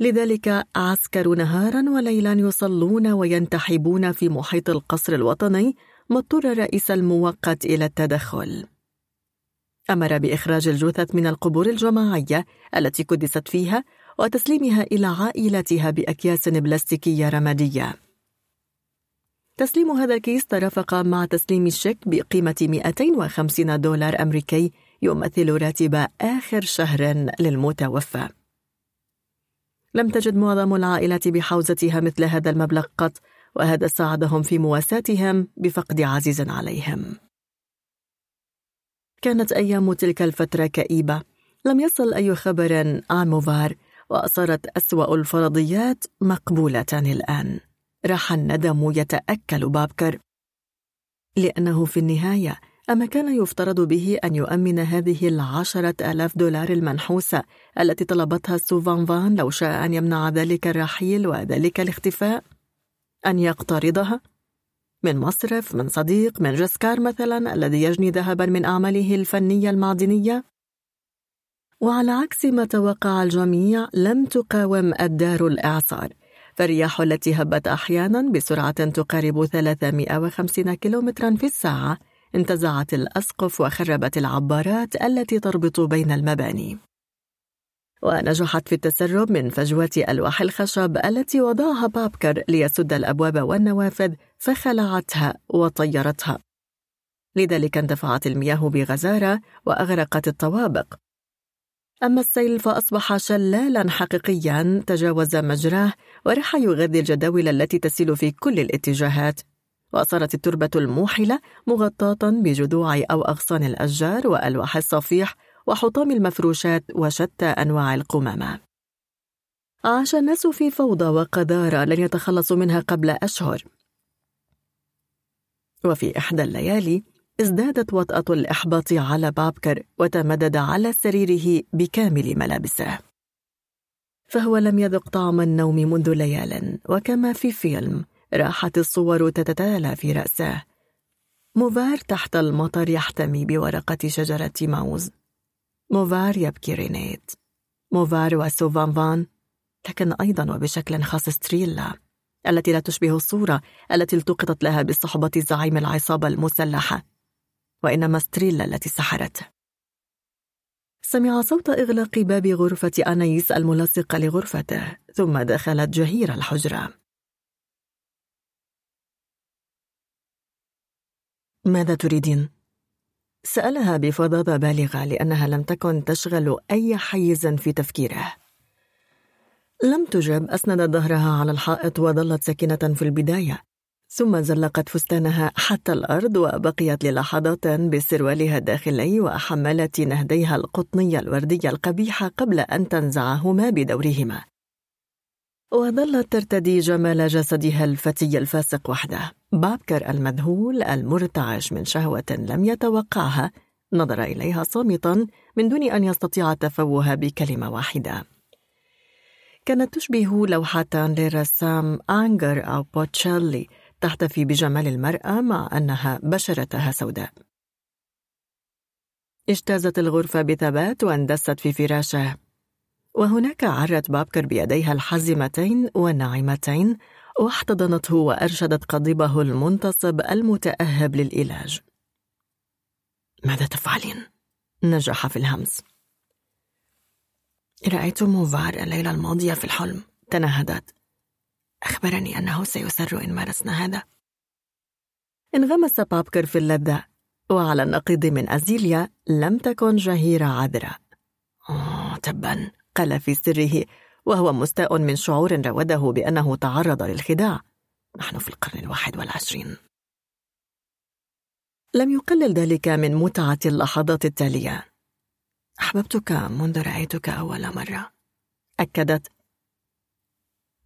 لذلك عسكروا نهارا وليلا يصلون وينتحبون في محيط القصر الوطني ما اضطر الرئيس المؤقت إلى التدخل. أمر بإخراج الجثث من القبور الجماعية التي كدست فيها وتسليمها إلى عائلتها بأكياس بلاستيكية رمادية. تسليم هذا الكيس ترافق مع تسليم الشيك بقيمة 250 دولار أمريكي يمثل راتب آخر شهر للمتوفى. لم تجد معظم العائلات بحوزتها مثل هذا المبلغ قط وهذا ساعدهم في مواساتهم بفقد عزيز عليهم. كانت أيام تلك الفترة كئيبة. لم يصل أي خبر عن موفار وأصارت أسوأ الفرضيات مقبولة الآن. راح الندم يتأكل بابكر لأنه في النهاية أما كان يفترض به أن يؤمن هذه العشرة آلاف دولار المنحوسة التي طلبتها سوفان فان لو شاء أن يمنع ذلك الرحيل وذلك الاختفاء؟ أن يقترضها؟ من مصرف، من صديق، من جسكار مثلا الذي يجني ذهبا من أعماله الفنية المعدنية؟ وعلى عكس ما توقع الجميع لم تقاوم الدار الإعصار فالرياح التي هبت أحيانا بسرعة تقارب 350 كيلومترا في الساعة انتزعت الأسقف وخربت العبارات التي تربط بين المباني. ونجحت في التسرب من فجوات ألواح الخشب التي وضعها بابكر ليسد الأبواب والنوافذ فخلعتها وطيرتها. لذلك اندفعت المياه بغزارة وأغرقت الطوابق. أما السيل فأصبح شلالا حقيقيا تجاوز مجراه وراح يغذي الجداول التي تسيل في كل الاتجاهات. وصارت التربة الموحلة مغطاة بجذوع أو أغصان الأشجار وألواح الصفيح وحطام المفروشات وشتى أنواع القمامة. عاش الناس في فوضى وقذارة لن يتخلصوا منها قبل أشهر. وفي إحدى الليالي ازدادت وطأة الإحباط على بابكر وتمدد على سريره بكامل ملابسه. فهو لم يذق طعم النوم منذ ليال وكما في فيلم راحت الصور تتتالى في رأسه. موفار تحت المطر يحتمي بورقة شجرة موز موفار يبكي رينيت. موفار وسوفان فان لكن أيضا وبشكل خاص ستريلا التي لا تشبه الصورة التي التقطت لها بصحبة زعيم العصابة المسلحة. وإنما ستريلا التي سحرته سمع صوت إغلاق باب غرفة أنايس الملاصقة لغرفته ثم دخلت جهير الحجرة. ماذا تريدين؟ سألها بفظاظة بالغة لأنها لم تكن تشغل أي حيز في تفكيره. لم تجب أسندت ظهرها على الحائط وظلت ساكنة في البداية. ثم زلقت فستانها حتى الأرض وبقيت للحظات بسروالها الداخلي وحملت نهديها القطني الوردي القبيح قبل أن تنزعهما بدورهما. وظلت ترتدي جمال جسدها الفتي الفاسق وحده. بابكر المذهول المرتعش من شهوة لم يتوقعها نظر إليها صامتا من دون أن يستطيع التفوه بكلمة واحدة. كانت تشبه لوحة للرسام أنجر أو بوتشيلي تحتفي بجمال المرأة مع أنها بشرتها سوداء. اجتازت الغرفة بثبات واندست في فراشه. وهناك عرت بابكر بيديها الحازمتين والناعمتين واحتضنته وأرشدت قضيبه المنتصب المتأهب للعلاج ماذا تفعلين؟ نجح في الهمس. رأيت موفار الليلة الماضية في الحلم تنهدت. أخبرني أنه سيسر إن مارسنا هذا. انغمس بابكر في اللذة وعلى النقيض من أزيليا لم تكن جهيرة عذرة آه تبا. قال في سره وهو مستاء من شعور راوده بأنه تعرض للخداع. نحن في القرن الواحد والعشرين. لم يقلل ذلك من متعة اللحظات التالية. أحببتك منذ رأيتك أول مرة. أكدت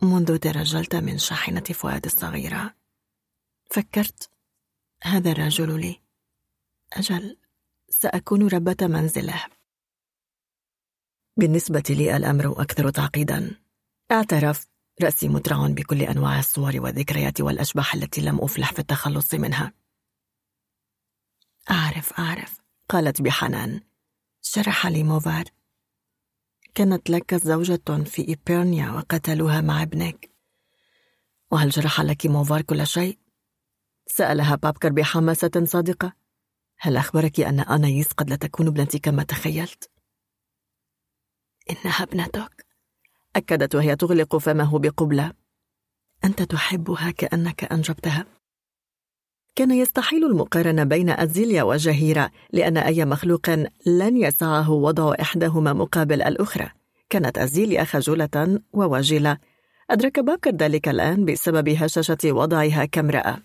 منذ ترجلت من شاحنة فؤاد الصغيرة. فكرت هذا الرجل لي. أجل سأكون ربة منزله. بالنسبة لي الأمر أكثر تعقيدا. أعترف رأسي مترع بكل أنواع الصور والذكريات والأشباح التي لم أفلح في التخلص منها. أعرف أعرف. قالت بحنان شرح لي موفار كانت لك زوجة في إيبيرنيا وقتلوها مع ابنك. وهل جرح لك موفار كل شيء؟ سألها بابكر بحماسة صادقة. هل أخبرك أن أنايس قد لا تكون ابنتي كما تخيلت؟ إنها ابنتك. أكدت وهي تغلق فمه بقبلة. أنت تحبها كأنك أنجبتها؟ كان يستحيل المقارنة بين أزيليا وجهيرة لأن أي مخلوق لن يسعه وضع إحداهما مقابل الأخرى. كانت أزيليا خجولة ووجلة أدرك باكر ذلك الآن بسبب هشاشة وضعها كامرأة.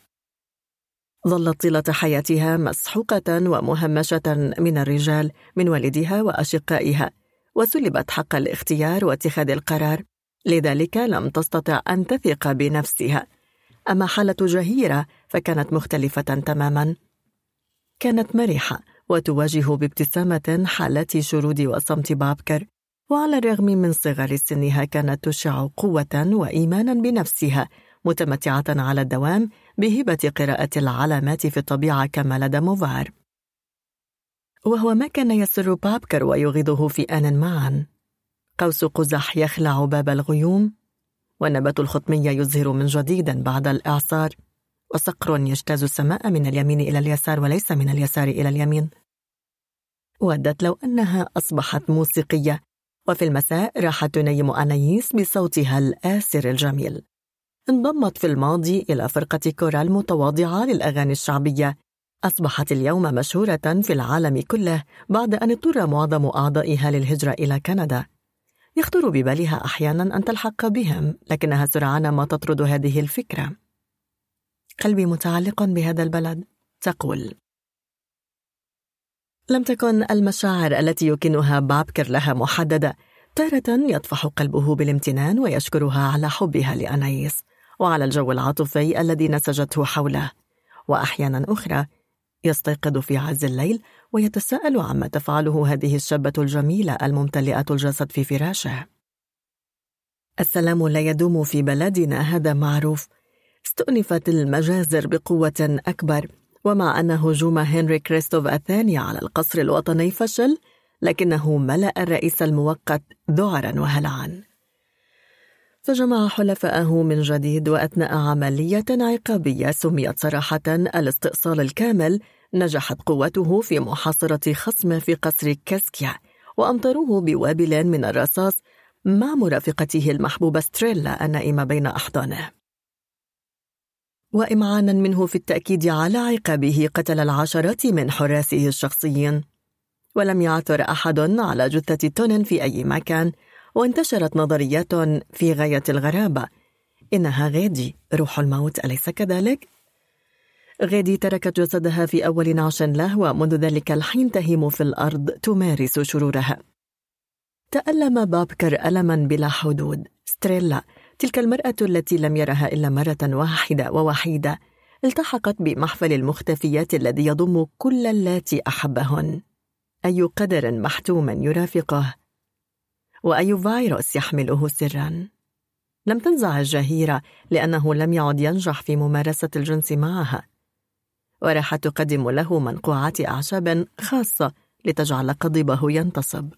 ظلت طيلة حياتها مسحوقة ومهمشة من الرجال من والدها وأشقائها. وسلبت حق الاختيار واتخاذ القرار. لذلك لم تستطع أن تثق بنفسها. أما حالة جهيرة فكانت مختلفة تماما. كانت مرحة وتواجه بابتسامة حالة شرود وصمت بابكر وعلى الرغم من صغر سنها كانت تشع قوة وإيمانا بنفسها متمتعة على الدوام بهبة قراءة العلامات في الطبيعة كما لدى موفار. وهو ما كان يسر بابكر ويغيظه في آن معا. قوس قزح يخلع باب الغيوم. والنبات الخطمي يزهر من جديد بعد الإعصار وصقر يجتاز السماء من اليمين إلى اليسار وليس من اليسار إلى اليمين. ودت لو أنها أصبحت موسيقية وفي المساء راحت تنيم أنايس بصوتها الآسر الجميل. انضمت في الماضي إلى فرقة كورال متواضعة للأغاني الشعبية. أصبحت اليوم مشهورة في العالم كله بعد أن اضطر معظم أعضائها للهجرة إلى كندا. يخطر ببالها أحيانا أن تلحق بهم لكنها سرعان ما تطرد هذه الفكرة. قلبي متعلق بهذا البلد. تقول لم تكن المشاعر التي يكنها بابكر لها محددة. تارة يطفح قلبه بالامتنان ويشكرها على حبها لأنايس وعلى الجو العاطفي الذي نسجته حوله. وأحيانا أخرى يستيقظ في عز الليل ويتساءل عما تفعله هذه الشابة الجميلة الممتلئة الجسد في فراشه. السلام لا يدوم في بلدنا هذا معروف. استؤنفت المجازر بقوة أكبر. ومع أن هجوم هنري كريستوف الثاني على القصر الوطني فشل لكنه ملأ الرئيس المؤقت ذعرا وهلعا. فجمع حلفاءه من جديد وأثناء عملية عقابية سميت صراحة الاستئصال الكامل نجحت قوته في محاصرة خصمه في قصر كاسكيا وأمطروه بوابل من الرصاص مع مرافقته المحبوبة ستريلا النائمة بين أحضانه. وإمعانا منه في التأكيد على عقابه قتل العشرات من حراسه الشخصيين. ولم يعثر أحد على جثة تونن في أي مكان وانتشرت نظريات في غاية الغرابة. إنها غادي روح الموت أليس كذلك؟ غادي تركت جسدها في أول نعش له ومنذ ذلك الحين تهيم في الأرض تمارس شرورها تألم بابكر ألما بلا حدود. ستريلا تلك المرأة التي لم يرها إلا مرة واحدة ووحيدة التحقت بمحفل المختفيات الذي يضم كل اللاتي أحبهن. أي قدر محتوم يرافقه؟ وأي فيروس يحمله سرا؟ لم تنزع الجهيرة لأنه لم يعد ينجح في ممارسة الجنس معها. وراحت تقدم له منقوعات أعشاب خاصة لتجعل قضيبه ينتصب.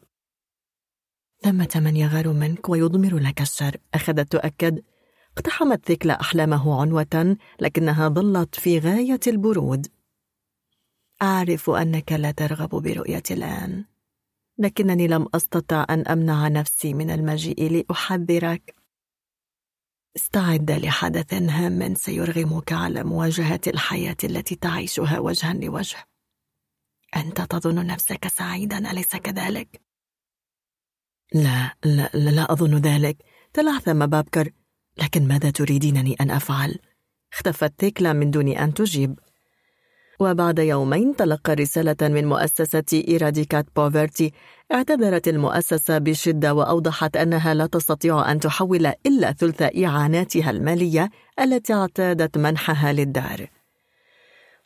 ثمة من يغار منك ويضمر لك الشر أخذت تؤكد اقتحمت ثكلى أحلامه عنوة لكنها ظلت في غاية البرود. أعرف أنك لا ترغب برؤيتي الآن لكنني لم أستطع أن أمنع نفسي من المجيء لأحذرك. استعد لحدث هام سيرغمك على مواجهة الحياة التي تعيشها وجها لوجه أنت تظن نفسك سعيدا أليس كذلك؟ لا لا لا أظن ذلك تلعثم بابكر لكن ماذا تريدينني أن أفعل؟ اختفت ثيكلا من دون أن تجيب وبعد يومين تلقى رسالة من مؤسسة إيراديكات بوفرتي اعتذرت المؤسسة بشدة وأوضحت أنها لا تستطيع أن تحول إلا ثلث إعاناتها المالية التي اعتادت منحها للدار.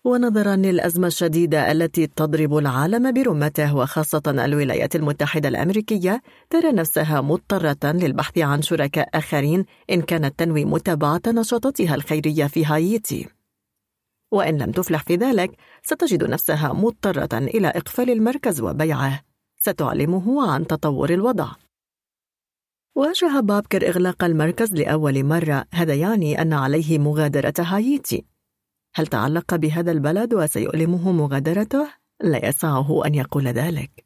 ونظرا للأزمة الشديدة التي تضرب العالم برمته وخاصة الولايات المتحدة الأمريكية ترى نفسها مضطرة للبحث عن شركاء آخرين إن كانت تنوي متابعة نشاطاتها الخيرية في هايتي. وإن لم تفلح في ذلك ستجد نفسها مضطرة إلى إقفال المركز وبيعه. ستعلمه عن تطور الوضع. واجه بابكر إغلاق المركز لأول مرة هذا يعني أن عليه مغادرة هايتي. هل تعلق بهذا البلد وسيؤلمه مغادرته؟ لا يسعه أن يقول ذلك.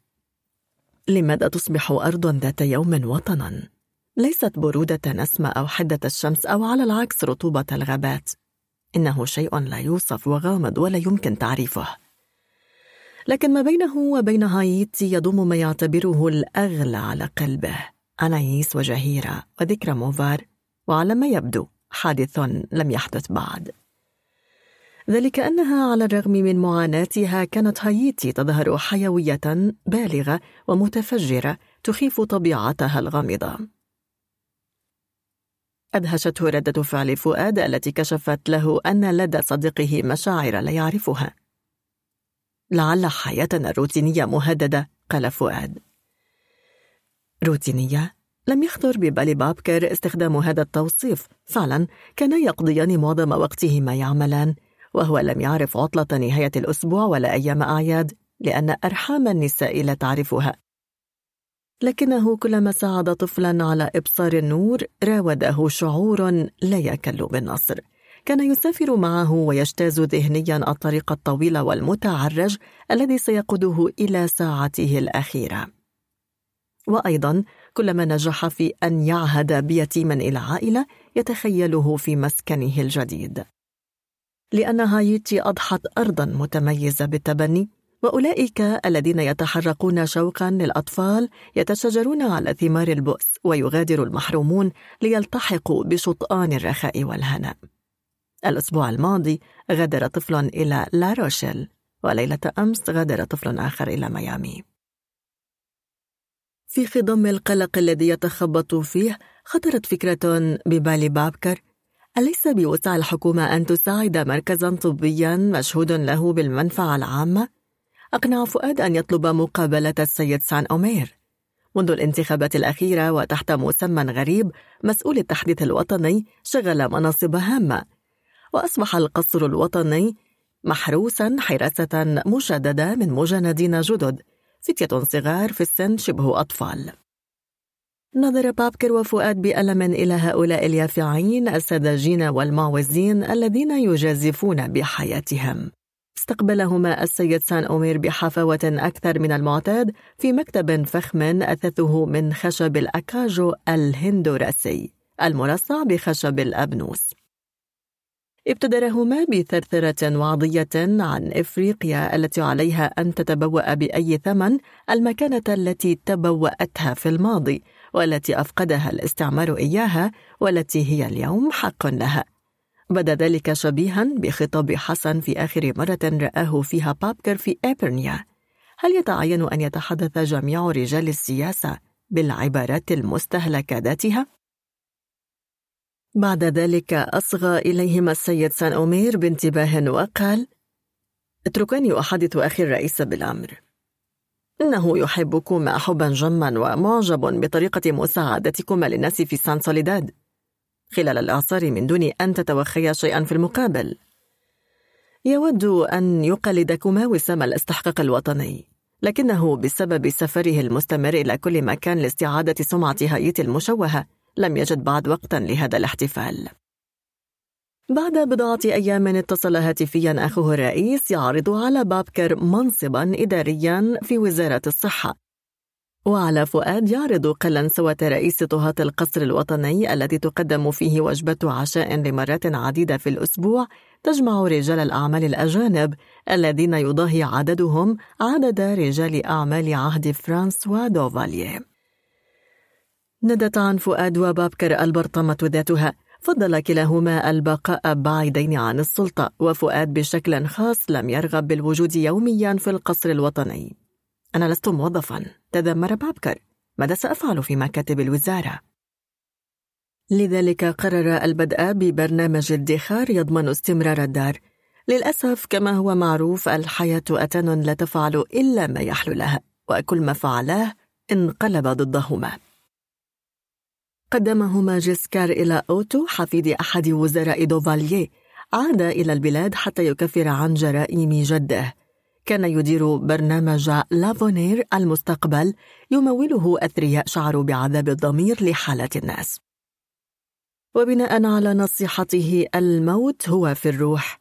لماذا تصبح أرض ذات يوم وطنا؟ ليست برودة نسمة أو حدة الشمس أو على العكس رطوبة الغابات. إنه شيء لا يوصف وغامض ولا يمكن تعريفه. لكن ما بينه وبين هايتي يضم ما يعتبره الأغلى على قلبه أنايس وجهيرة وذكرى موفار وعلى ما يبدو حادث لم يحدث بعد. ذلك أنها على الرغم من معاناتها كانت هايتي تظهر حيوية بالغة ومتفجرة تخيف طبيعتها الغامضة. أدهشته ردة فعل فؤاد التي كشفت له أن لدى صديقه مشاعر لا يعرفها. لعل حياتنا الروتينية مهددة قال فؤاد. روتينية؟ لم يخطر ببال بابكر استخدام هذا التوصيف. فعلا كانا يقضيان معظم وقتهما يعملان وهو لم يعرف عطلة نهاية الأسبوع ولا أيام أعياد لأن أرحام النساء لا تعرفها. لكنه كلما ساعد طفلا على إبصار النور راوده شعور لا يكل بالنصر. كان يسافر معه ويجتاز ذهنيا الطريق الطويل والمتعرج الذي سيقوده إلى ساعته الأخيرة. وأيضا كلما نجح في أن يعهد بيتيما إلى عائلة يتخيله في مسكنه الجديد. لأن هايتي أضحت أرضا متميزة بالتبني وأولئك الذين يتحرقون شوقا للأطفال يتشجرون على ثمار البؤس ويغادر المحرومون ليلتحقوا بشطآن الرخاء والهناء. الأسبوع الماضي غادر طفل إلى لاروشيل وليلة أمس غادر طفل آخر إلى ميامي. في خضم القلق الذي يتخبط فيه خطرت فكرة ببال بابكر. أليس بوسع الحكومة أن تساعد مركزا طبيا مشهود له بالمنفعة العامة؟ أقنع فؤاد أن يطلب مقابلة السيد سان أومير. منذ الانتخابات الأخيرة وتحت مسمى غريب مسؤول التحديث الوطني شغل مناصب هامة وأصبح القصر الوطني محروسا حراسة مشددة من مجندين جدد فتية صغار في السن شبه أطفال. نظر بابكر وفؤاد بألم إلى هؤلاء اليافعين السذاجين والمعوزين الذين يجازفون بحياتهم. استقبلهما السيد سان أومير بحفاوة أكثر من المعتاد في مكتب فخم أثثه من خشب الأكاجو الهندوراسي المرصع بخشب الأبنوس. ابتدرهما بثرثرة وعظية عن إفريقيا التي عليها أن تتبوأ بأي ثمن المكانة التي تبوأتها في الماضي والتي أفقدها الاستعمار إياها والتي هي اليوم حق لها بدأ ذلك شبيها بخطاب حسن في آخر مرة رآه فيها بابكر في إيبرنيا هل يتعين أن يتحدث جميع رجال السياسة بالعبارات المستهلكة ذاتها؟ بعد ذلك أصغى إليهما السيد سان أومير بانتباه وقال اتركني أحدث أخي الرئيس بالأمر. إنه يحبكما حبا جما ومعجب بطريقة مساعدتكما للناس في سان سوليداد. خلال الإعصار من دون أن تتوخيا شيئا في المقابل. يود أن يقلدكما وسام الاستحقاق الوطني لكنه بسبب سفره المستمر إلى كل مكان لاستعادة سمعة هايتي المشوهة. لم يجد بعد وقتا لهذا الاحتفال. بعد بضعة أيام اتصل هاتفيا أخوه الرئيس يعرض على بابكر منصبا إداريا في وزارة الصحة. وعلى فؤاد يعرض قلنسوة رئيس طهاة القصر الوطني الذي تقدم فيه وجبة عشاء لمرات عديدة في الأسبوع تجمع رجال الأعمال الأجانب الذين يضاهي عددهم عدد رجال أعمال عهد فرانسوا دوفاليه ندت عن فؤاد وبابكر البرطمة ذاتها. فضل كلاهما البقاء بعيدين عن السلطة وفؤاد بشكل خاص لم يرغب بالوجود يوميا في القصر الوطني. أنا لست موظفا تذمر بابكر. ماذا سأفعل في مكاتب الوزارة؟ لذلك قرر البدء ببرنامج ادخار يضمن استمرار الدار. للأسف كما هو معروف الحياة أتن لا تفعل إلا ما يحلو لها وكل ما فعلاه انقلب ضدهما. قدمهما جيسكار إلى أوتو حفيد أحد وزراء دوفالييه عاد إلى البلاد حتى يكفر عن جرائم جده. كان يدير برنامج لافونير المستقبل يموله أثرياء شعروا بعذاب الضمير لحالة الناس. وبناء على نصيحته الموت هو في الروح.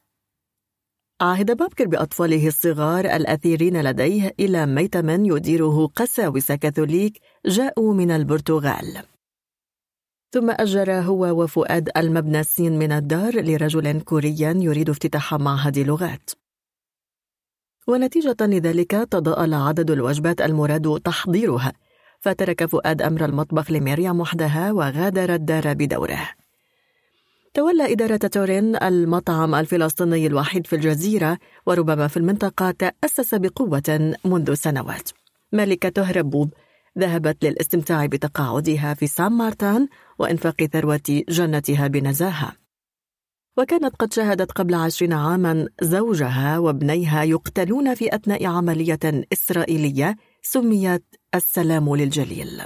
عهد بابكر بأطفاله الصغار الأثيرين لديه إلى ميتم يديره قساوسة كاثوليك جاءوا من البرتغال. ثم أجر هو وفؤاد المبنى السين من الدار لرجل كوري يريد افتتاح معهد لغات. ونتيجة لذلك تضاءل عدد الوجبات المراد تحضيرها فترك فؤاد أمر المطبخ لمريم وحدها وغادر الدار بدوره. تولى إدارة تورين المطعم الفلسطيني الوحيد في الجزيرة وربما في المنطقة تأسس بقوة منذ سنوات. ملكة هربوب ذهبت للاستمتاع بتقاعدها في سان مارتان وإنفاق ثروة جنتها بنزاهة. وكانت قد شاهدت قبل عشرين عاما زوجها وابنيها يقتلون في أثناء عملية إسرائيلية سميت السلام للجليل.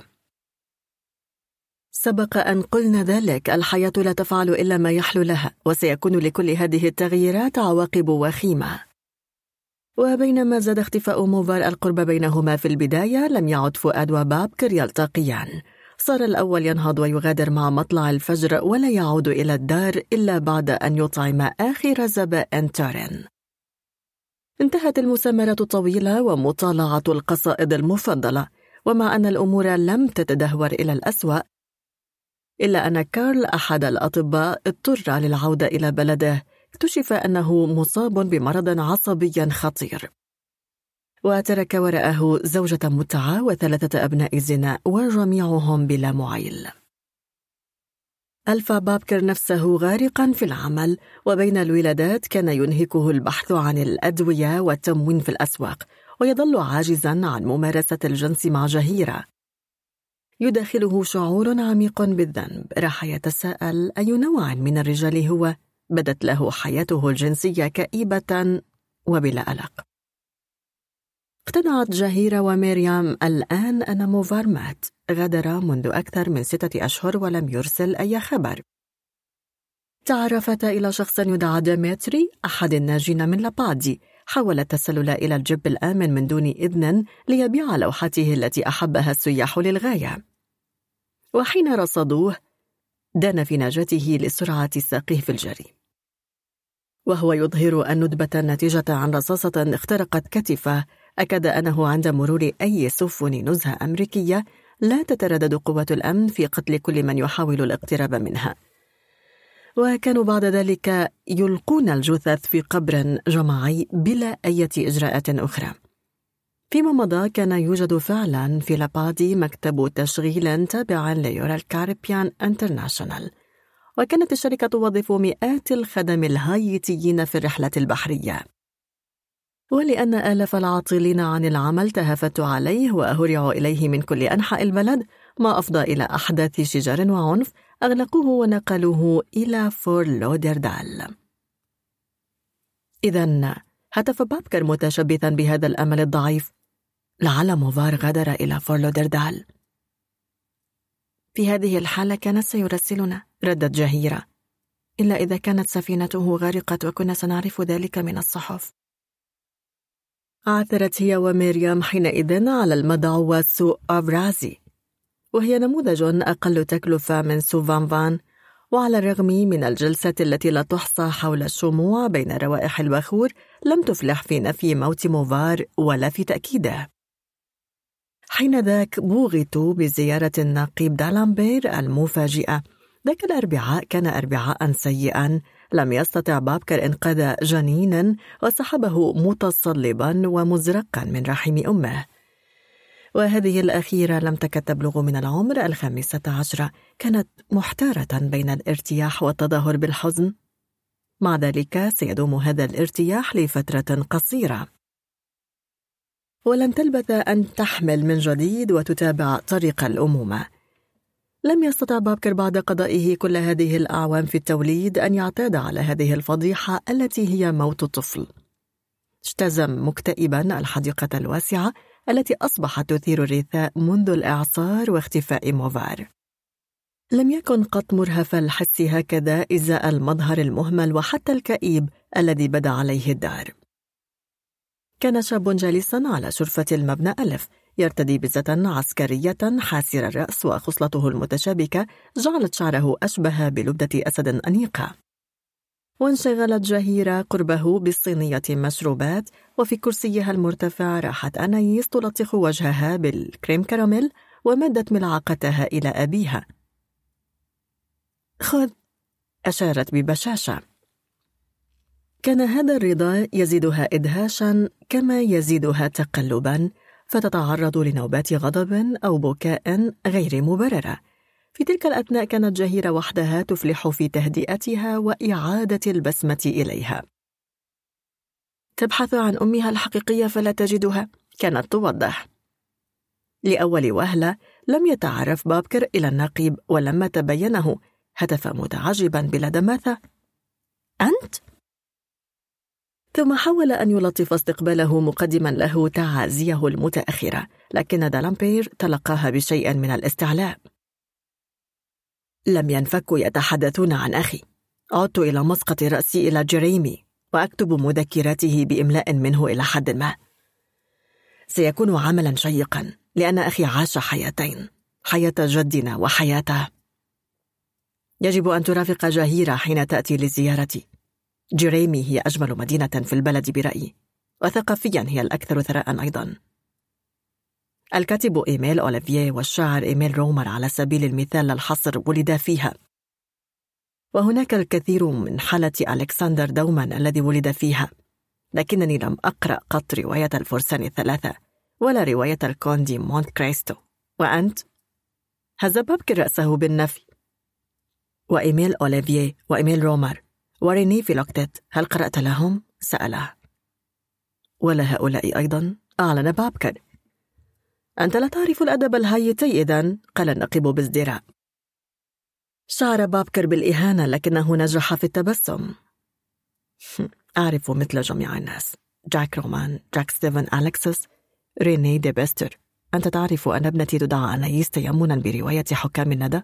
سبق أن قلنا ذلك الحياة لا تفعل إلا ما يحلو لها وسيكون لكل هذه التغييرات عواقب وخيمة. وبينما زاد اختفاء موفر القرب بينهما في البداية لم يعد فؤاد وبابكر يلتقيان صار الأول ينهض ويغادر مع مطلع الفجر ولا يعود إلى الدار إلا بعد أن يطعم آخر زبائن تارين انتهت المسامرة الطويلة ومطالعة القصائد المفضلة ومع أن الأمور لم تتدهور إلى الأسوأ إلا أن كارل أحد الأطباء اضطر للعودة إلى بلده. اكتشف أنه مصاب بمرض عصبي خطير. وترك وراءه زوجة متعة وثلاثة أبناء زنا وجميعهم بلا معيل. ألفى بابكر نفسه غارقا في العمل وبين الولادات كان ينهكه البحث عن الأدوية والتموين في الأسواق ويظل عاجزا عن ممارسة الجنس مع جهيرة. يداخله شعور عميق بالذنب راح يتساءل أي نوع من الرجال هو؟ بدت له حياته الجنسية كئيبة وبلا ألق اقتنعت جهيرة وميريام الآن أن موفار مات غادر منذ أكثر من ستة أشهر ولم يرسل أي خبر. تعرفتا إلى شخص يدعى ديمتري أحد الناجين من لابادي. حاول التسلل إلى الجيب الآمن من دون إذن ليبيع لوحته التي أحبها السياح للغاية. وحين رصدوه دان في نجاته لسرعة ساقيه في الجري. وهو يظهر الندبة الناتجة عن رصاصة اخترقت كتفه. أكد أنه عند مرور أي سفن نزهة أمريكية لا تتردد قوات الأمن في قتل كل من يحاول الاقتراب منها. وكانوا بعد ذلك يلقون الجثث في قبر جماعي بلا أي إجراءات أخرى. فيما مضى كان يوجد فعلا في لابادي مكتب تشغيل تابع لرويال كاريبيان انترناشونال. وكانت الشركة توظف مئات الخدم الهايتيين في الرحلة البحرية. ولأن آلاف العاطلين عن العمل تهافتوا عليه وهرعوا إليه من كل أنحاء البلد ما أفضى إلى أحداث شجار وعنف أغلقوه ونقلوه إلى فور لودردال. إذا هتف بابكر متشبثا بهذا الأمل الضعيف. لعل موفار غادر إلى فور لودردال. في هذه الحالة كانت سيرسلنا ردت جهيرة. إلا إذا كانت سفينته غرقت وكنا سنعرف ذلك من الصحف. عثرت هي وميريام حينئذ على المدعو سو أوفرازي وهي نموذج أقل تكلفة من سوفان فان وعلى الرغم من الجلسات التي لا تحصى حول الشموع بين روائح البخور لم تفلح في نفي موت موفار ولا في تأكيده. حين ذاك بوغتوا بزيارة النقيب دالامبير المفاجئة. ذاك الأربعاء كان أربعاء سيئا. لم يستطع بابكر إنقاذ جنينا وسحبه متصلبا ومزرقا من رحم أمه. وهذه الأخيرة لم تكد تبلغ من العمر الخامسة عشرة. كانت محتارة بين الارتياح والتظاهر بالحزن. مع ذلك سيدوم هذا الارتياح لفترة قصيرة. ولن تلبث أن تحمل من جديد وتتابع طريق الأمومة. لم يستطع بابكر بعد قضائه كل هذه الأعوام في التوليد أن يعتاد على هذه الفضيحة التي هي موت الطفل. اجتزم مكتئبا الحديقة الواسعة التي أصبحت تثير الرثاء منذ الإعصار واختفاء موفار. لم يكن قط مرهف الحس هكذا إزاء المظهر المهمل وحتى الكئيب الذي بدا عليه الدار. كان شاب جالسا على شرفة المبنى ألف يرتدي بزة عسكرية حاسر الرأس وخصلته المتشابكة جعلت شعره أشبه بلبدة أسد أنيقة. وانشغلت جهيرة قربه بصينية مشروبات وفي كرسيها المرتفع راحت أنايس تلطخ وجهها بالكريم كراميل ومدت ملعقتها إلى أبيها. خذ أشارت ببشاشة. كان هذا الرضا يزيدها إدهاشا كما يزيدها تقلبا فتتعرض لنوبات غضب أو بكاء غير مبررة. في تلك الأثناء كانت جهيرة وحدها تفلح في تهدئتها وإعادة البسمة إليها. تبحث عن أمها الحقيقية فلا تجدها كانت توضح. لأول وهلة لم يتعرف بابكر إلى النقيب ولما تبينه هتف متعجبا بلا دماثة. أنت؟ ثم حاول أن يلطف استقباله مقدما له تعازيه المتأخرة لكن دالامبير تلقاها بشيء من الاستعلاء. لم ينفكوا يتحدثون عن أخي. عدت إلى مسقط رأسي إلى جريمي وأكتب مذكراته بإملاء منه إلى حد ما. سيكون عملا شيقا لأن أخي عاش حياتين حياة جدنا وحياته. يجب أن ترافق جهيرة حين تأتي لزيارتي. جريمي هي أجمل مدينة في البلد برأيي وثقافيا هي الأكثر ثراء أيضا. الكاتب إيميل أوليفيه والشاعر إيميل رومر على سبيل المثال لا الحصر ولدا فيها. وهناك الكثير من حالة ألكسندر دوما الذي ولد فيها لكنني لم أقرأ قط رواية الفرسان الثلاثة ولا رواية الكونت دي مونت كريستو وأنت؟ هز بابكر رأسه بالنفي. وإيميل أوليفيه وإيميل رومر. وريني فيلوكتيت هل قرأت لهم؟ سأله ولا هؤلاء أيضا؟ أعلن بابكر أنت لا تعرف الأدب الهايتي إذا قال النقيب بازدراء شعر بابكر بالإهانة لكنه نجح في التبسم أعرف مثل جميع الناس جاك رومان جاك ستيفن أليكسس ريني ديبيستر أنت تعرف أن ابنتي تدعى أنايس تيمنا برواية حكام الندى؟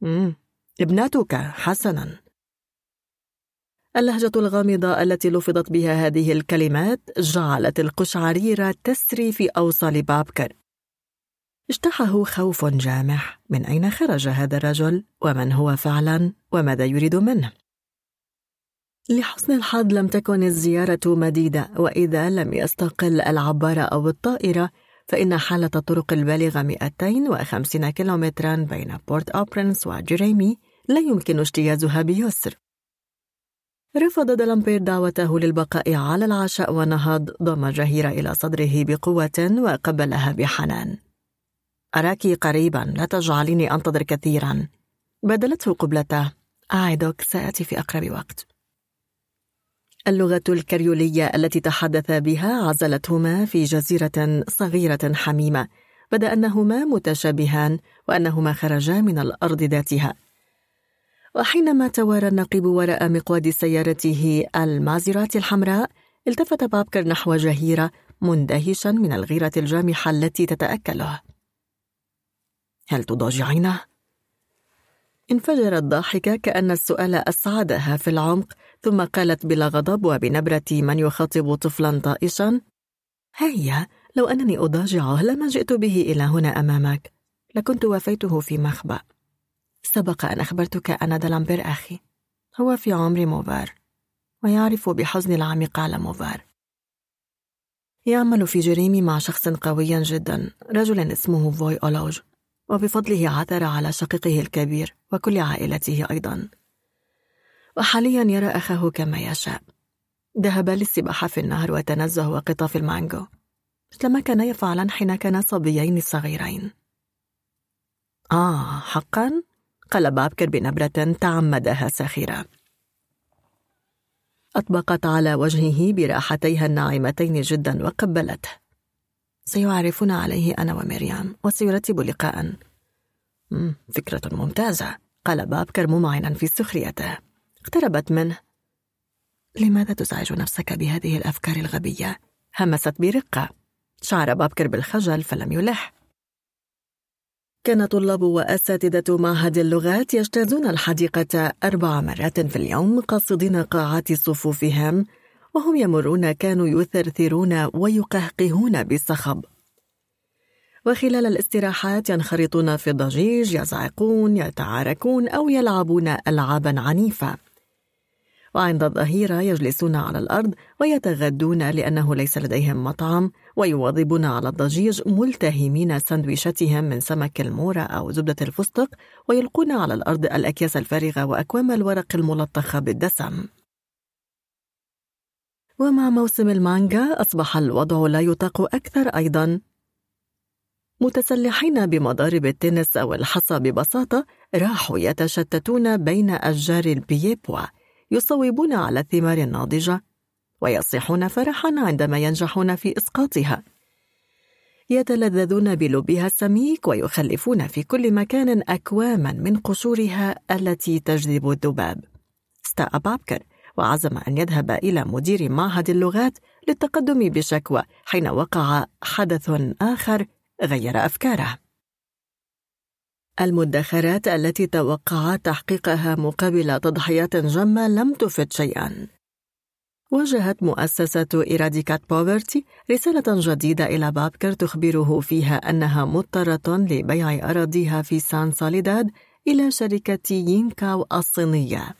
مم. ابنتك حسنا اللهجة الغامضة التي لفظت بها هذه الكلمات جعلت القشعريرة تسري في أوصال بابكر. اجتاحه خوف جامح. من أين خرج هذا الرجل؟ ومن هو فعلا؟ وماذا يريد منه؟ لحسن الحظ لم تكن الزيارة مديدة وإذا لم يستقل العبارة أو الطائرة فإن حالة الطرق البالغة 250 كيلومترا بين بورت أوبرنس وجيريمي لا يمكن اجتيازها بيسر. رفض دلامبير دعوته للبقاء على العشاء ونهض ضم جهيرة إلى صدره بقوة وقبلها بحنان. أراك قريبا لا تجعليني أنتظر كثيرا. بدلته قبلته. أعدك سآتي في أقرب وقت. اللغة الكريولية التي تحدث بها عزلتهما في جزيرة صغيرة حميمة. بدأ أنهما متشابهان وأنهما خرجا من الأرض ذاتها. وحينما توارى النقيب وراء مقود سيارته المازيرات الحمراء التفت بابكر نحو جهيرة مندهشا من الغيرة الجامحة التي تتأكله هل تضاجعينه؟ انفجرت ضاحكة كأن السؤال أسعدها في العمق ثم قالت بلا غضب وبنبرة من يخاطب طفلا طائشا هيا لو أنني أضاجعه لما جئت به إلى هنا أمامك لكنت وفيته في مخبأ سبق أن أخبرتك أن دلامبير أخي هو في عمر موفار ويعرف بحزن العميق على موفار. يعمل في جريمي مع شخص قوي جدا رجل اسمه فوي أولوج وبفضله عثر على شقيقه الكبير وكل عائلته أيضا. وحاليا يرى أخاه كما يشاء. ذهب للسباحة في النهر وتنزه وقطاف المانجو. مثلما كان يفعلان حين كانا صبيين صغيرين. آه حقا؟ قال بابكر بنبرة تعمدها ساخرة أطبقت على وجهه براحتيها الناعمتين جدا وقبلته. سيعرفون عليه أنا ومريم وسيرتب لقاء. فكرة ممتازة. قال بابكر ممعنا في سخريته. اقتربت منه. لماذا تزعج نفسك بهذه الأفكار الغبية؟ همست برقة. شعر بابكر بالخجل فلم يلح. كان طلاب وأساتذة معهد اللغات يجتازون الحديقة أربع مرات في اليوم قاصدين قاعات صفوفهم وهم يمرون كانوا يثرثرون ويقهقهون بالصخب وخلال الاستراحات ينخرطون في الضجيج يزعقون يتعاركون أو يلعبون ألعابا عنيفة. وعند الظهيرة يجلسون على الأرض ويتغدون لأنه ليس لديهم مطعم ويواظبون على الضجيج ملتهمين سندويشتهم من سمك المورة أو زبدة الفستق ويلقون على الأرض الأكياس الفارغة وأكوام الورق الملطخة بالدسم. ومع موسم المانجا أصبح الوضع لا يطاق أكثر أيضا. متسلحين بمضارب التنس أو الحصى ببساطة راحوا يتشتتون بين أشجار البييبوا يصوبون على الثمار الناضجة ويصيحون فرحا عندما ينجحون في إسقاطها. يتلذذون بلبها السميك ويخلفون في كل مكان أكواما من قشورها التي تجذب الذباب. استاء بابكر وعزم أن يذهب إلى مدير معهد اللغات للتقدم بشكوى حين وقع حدث آخر غير أفكاره. المدخرات التي توقع تحقيقها مقابل تضحيات جمة لم تفد شيئا واجهت مؤسسة إيراديكات بوفرتي رسالة جديدة إلى بابكر تخبره فيها أنها مضطرة لبيع أراضيها في سان ساليداد إلى شركة يينكاو الصينية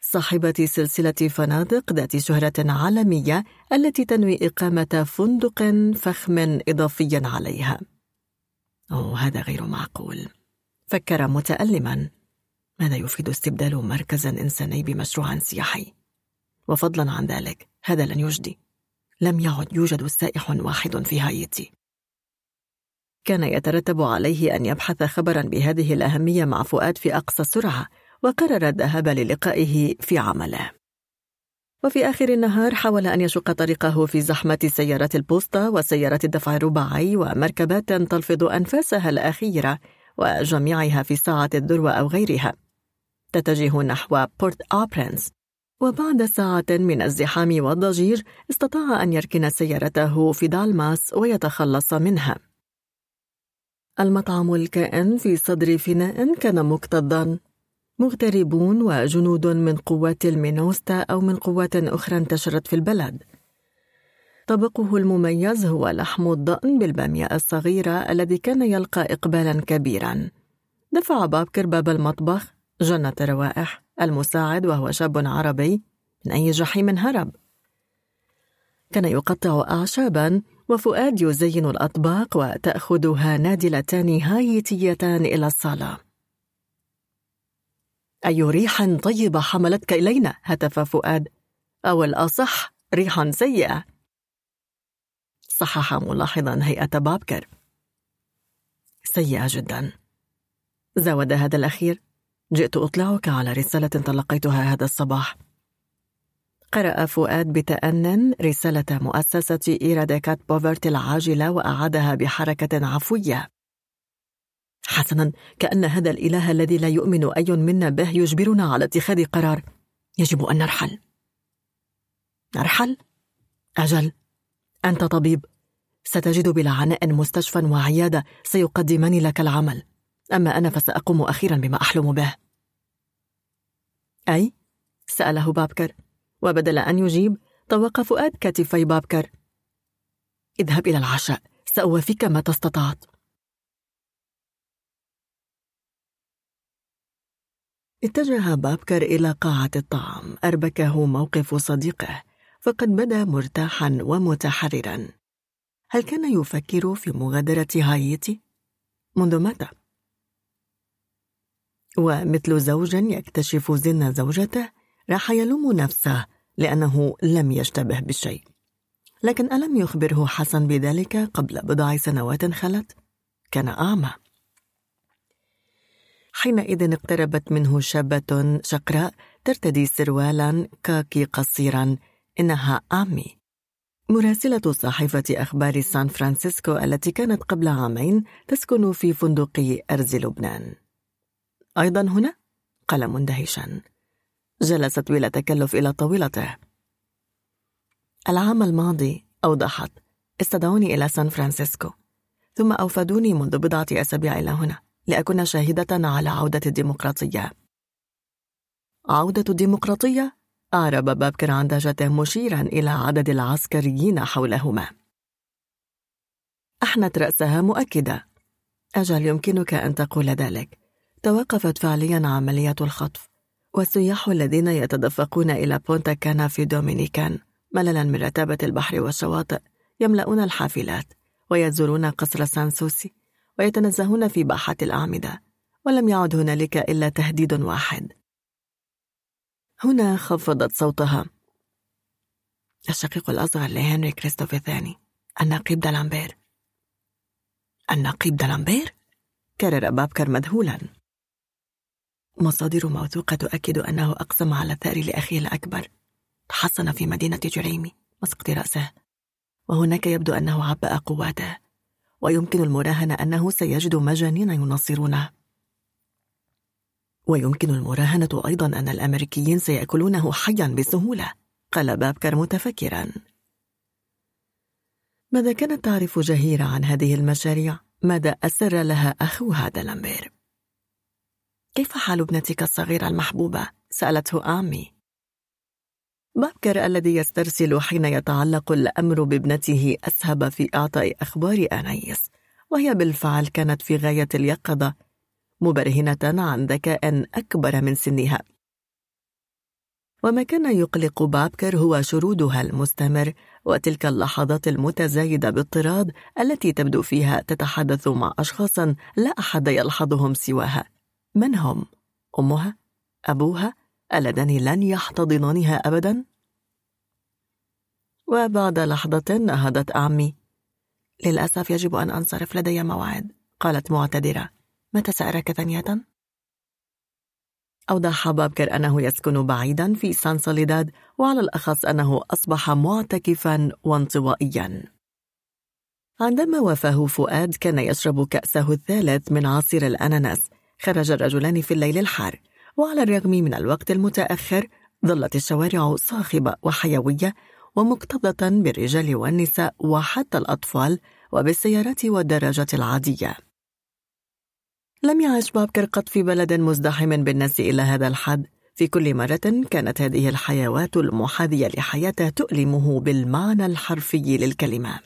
صاحبة سلسلة فنادق ذات شهرة عالمية التي تنوي إقامة فندق فخم إضافيا عليها. أوه هذا غير معقول. فكر متألما ماذا يفيد استبدال مركز إنساني بمشروع سياحي؟ وفضلا عن ذلك هذا لن يجدي. لم يعد يوجد سائح واحد في هايتي. كان يترتب عليه أن يبحث خبرا بهذه الأهمية مع فؤاد في أقصى سرعة وقرر الذهاب للقائه في عمله وفي آخر النهار حاول أن يشق طريقه في زحمة سيارات البوسطة وسيارات الدفع الرباعي ومركبات تلفظ أنفاسها الأخيرة وجميعها في ساعة الذروة أو غيرها. تتجه نحو بورت أوبرنس وبعد ساعة من الزحام والضجيج استطاع أن يركن سيارته في دالماس ويتخلص منها. المطعم الكائن في صدر فناء كان مكتظا. مغتربون وجنود من قوات المينوستا أو من قوات أخرى انتشرت في البلد طبقه المميز هو لحم الضأن بالبامية الصغيرة الذي كان يلقى إقبالا كبيرا. دفع بابكر باب المطبخ جنة روائح المساعد وهو شاب عربي من أي جحيم هرب. كان يقطع أعشابا وفؤاد يزين الأطباق وتأخذها نادلتان هايتيتان إلى الصالة أي ريح طيبة حملتك إلينا؟ هتف فؤاد. أو الأصح ريح سيئة. صحح ملاحظا هيئة بابكر. سيئة جدا. زود هذا الأخير. جئت أطلعك على رسالة تلقيتها هذا الصباح. قرأ فؤاد بتأن رسالة مؤسسة إيراديكات بوفرتي العاجلة وأعادها بحركة عفوية. حسنا كأن هذا الإله الذي لا يؤمن أي منا به يجبرنا على اتخاذ قرار. يجب أن نرحل. نرحل؟ أجل أنت طبيب. ستجد بلا عناء مستشفى وعيادة سيقدمان لك العمل. أما أنا فسأقوم أخيرا بما أحلم به. أي؟ سأله بابكر. وبدل أن يجيب طوق فؤاد كتفي بابكر. اذهب إلى العشاء. سأوافيك متى استطعت اتجه بابكر إلى قاعة الطعام أربكه موقف صديقه فقد بدا مرتاحا ومتحررا هل كان يفكر في مغادرة هايتي؟ منذ متى؟ ومثل زوج يكتشف زن زوجته راح يلوم نفسه لأنه لم يشتبه بالشيء لكن ألم يخبره حسن بذلك قبل بضع سنوات خلت؟ كان أعمى حينئذ اقتربت منه شابة شقراء ترتدي سروالا كاكي قصيرا إنها آمي. مراسلة صحيفة أخبار سان فرانسيسكو التي كانت قبل عامين تسكن في فندق أرز لبنان. أيضا هنا؟ قال مندهشا. جلست بلا تكلف إلى طاولته. العام الماضي أوضحت استدعوني إلى سان فرانسيسكو ثم أوفدوني منذ بضعة أسابيع إلى هنا. لأكون شاهدة على عودة الديمقراطية. عودة الديمقراطية؟ أعرب بابكر عن دهشته مشيرا إلى عدد العسكريين حولهما. أحنت رأسها مؤكدة. أجل يمكنك أن تقول ذلك. توقفت فعليا عملية الخطف والسياح الذين يتدفقون إلى بونتا كانا في دومينيكان مللا من رتابة البحر والشواطئ يملؤون الحافلات ويزورون قصر سانسوسي ويتنزهون في باحة الأعمدة ولم يعد هنالك إلا تهديد واحد. هنا خفضت صوتها. الشقيق الأصغر لهنري كريستوف الثاني. النقيب دالامبير. النقيب دالامبير؟ كرر بابكر مذهولا. مصادر موثوقة تؤكد أنه أقسم على الثأر لأخيه الأكبر. تحصن في مدينة جريمي مسقط رأسه. وهناك يبدو أنه عبأ قواته. ويمكن المراهنة أنه سيجد مجانين ينصرونه ويمكن المراهنة أيضا أن الأمريكيين سيأكلونه حيا بسهولة قال بابكر متفكرا ماذا كانت تعرف جهيرة عن هذه المشاريع؟ ماذا أسر لها أخوها دلمبير؟ كيف حال ابنتك الصغيرة المحبوبة؟ سألته آمي بابكر الذي يسترسل حين يتعلق الأمر بابنته أسهب في إعطاء أخبار أنيس وهي بالفعل كانت في غاية اليقظة مبرهنة عن ذكاء أكبر من سنها وما كان يقلق بابكر هو شرودها المستمر وتلك اللحظات المتزايدة باضطراد التي تبدو فيها تتحدث مع أشخاص لا أحد يلحظهم سواها من هم؟ أمها؟ أبوها؟ اللذان لن يحتضنانها أبدا؟ وبعد لحظة نهضت أمي للأسف يجب أن أنصرف لدي موعد قالت معتذرة متى سأراك ثانية؟ أوضح بابكر أنه يسكن بعيدا في سان سوليداد وعلى الأخص أنه أصبح معتكفا وانطوائيا عندما وفاه فؤاد كان يشرب كأسه الثالث من عصير الأناناس خرج الرجلان في الليل الحار وعلى الرغم من الوقت المتأخر ظلت الشوارع صاخبة وحيوية ومكتظة بالرجال والنساء وحتى الأطفال وبالسيارات والدراجات العادية. لم يعش بابكر قط في بلد مزدحم بالناس إلى هذا الحد. في كل مرة كانت هذه الحيوات المحاذية لحياته تؤلمه بالمعنى الحرفي للكلمة.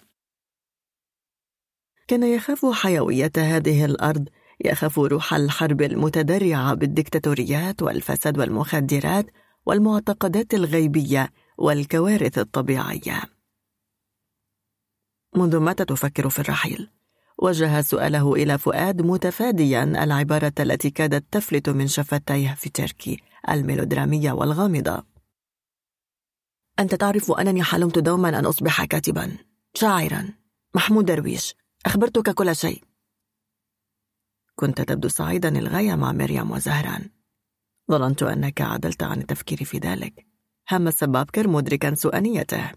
كان يخاف حيوية هذه الأرض يخاف روح الحرب المتدرعة بالدكتاتوريات والفساد والمخدرات والمعتقدات الغيبية والكوارث الطبيعية. منذ متى تفكر في الرحيل؟ وجه سؤاله إلى فؤاد متفاديا العبارة التي كادت تفلت من شفتيه في تركي الميلودرامية والغامضة. أنت تعرف أنني حلمت دوما أن أصبح كاتبا شاعرا محمود درويش. أخبرتك كل شيء. كنت تبدو سعيدا للغاية مع مريم وزهران. ظننت أنك عدلت عن التفكير في ذلك. همس بابكر مدركا سؤانيته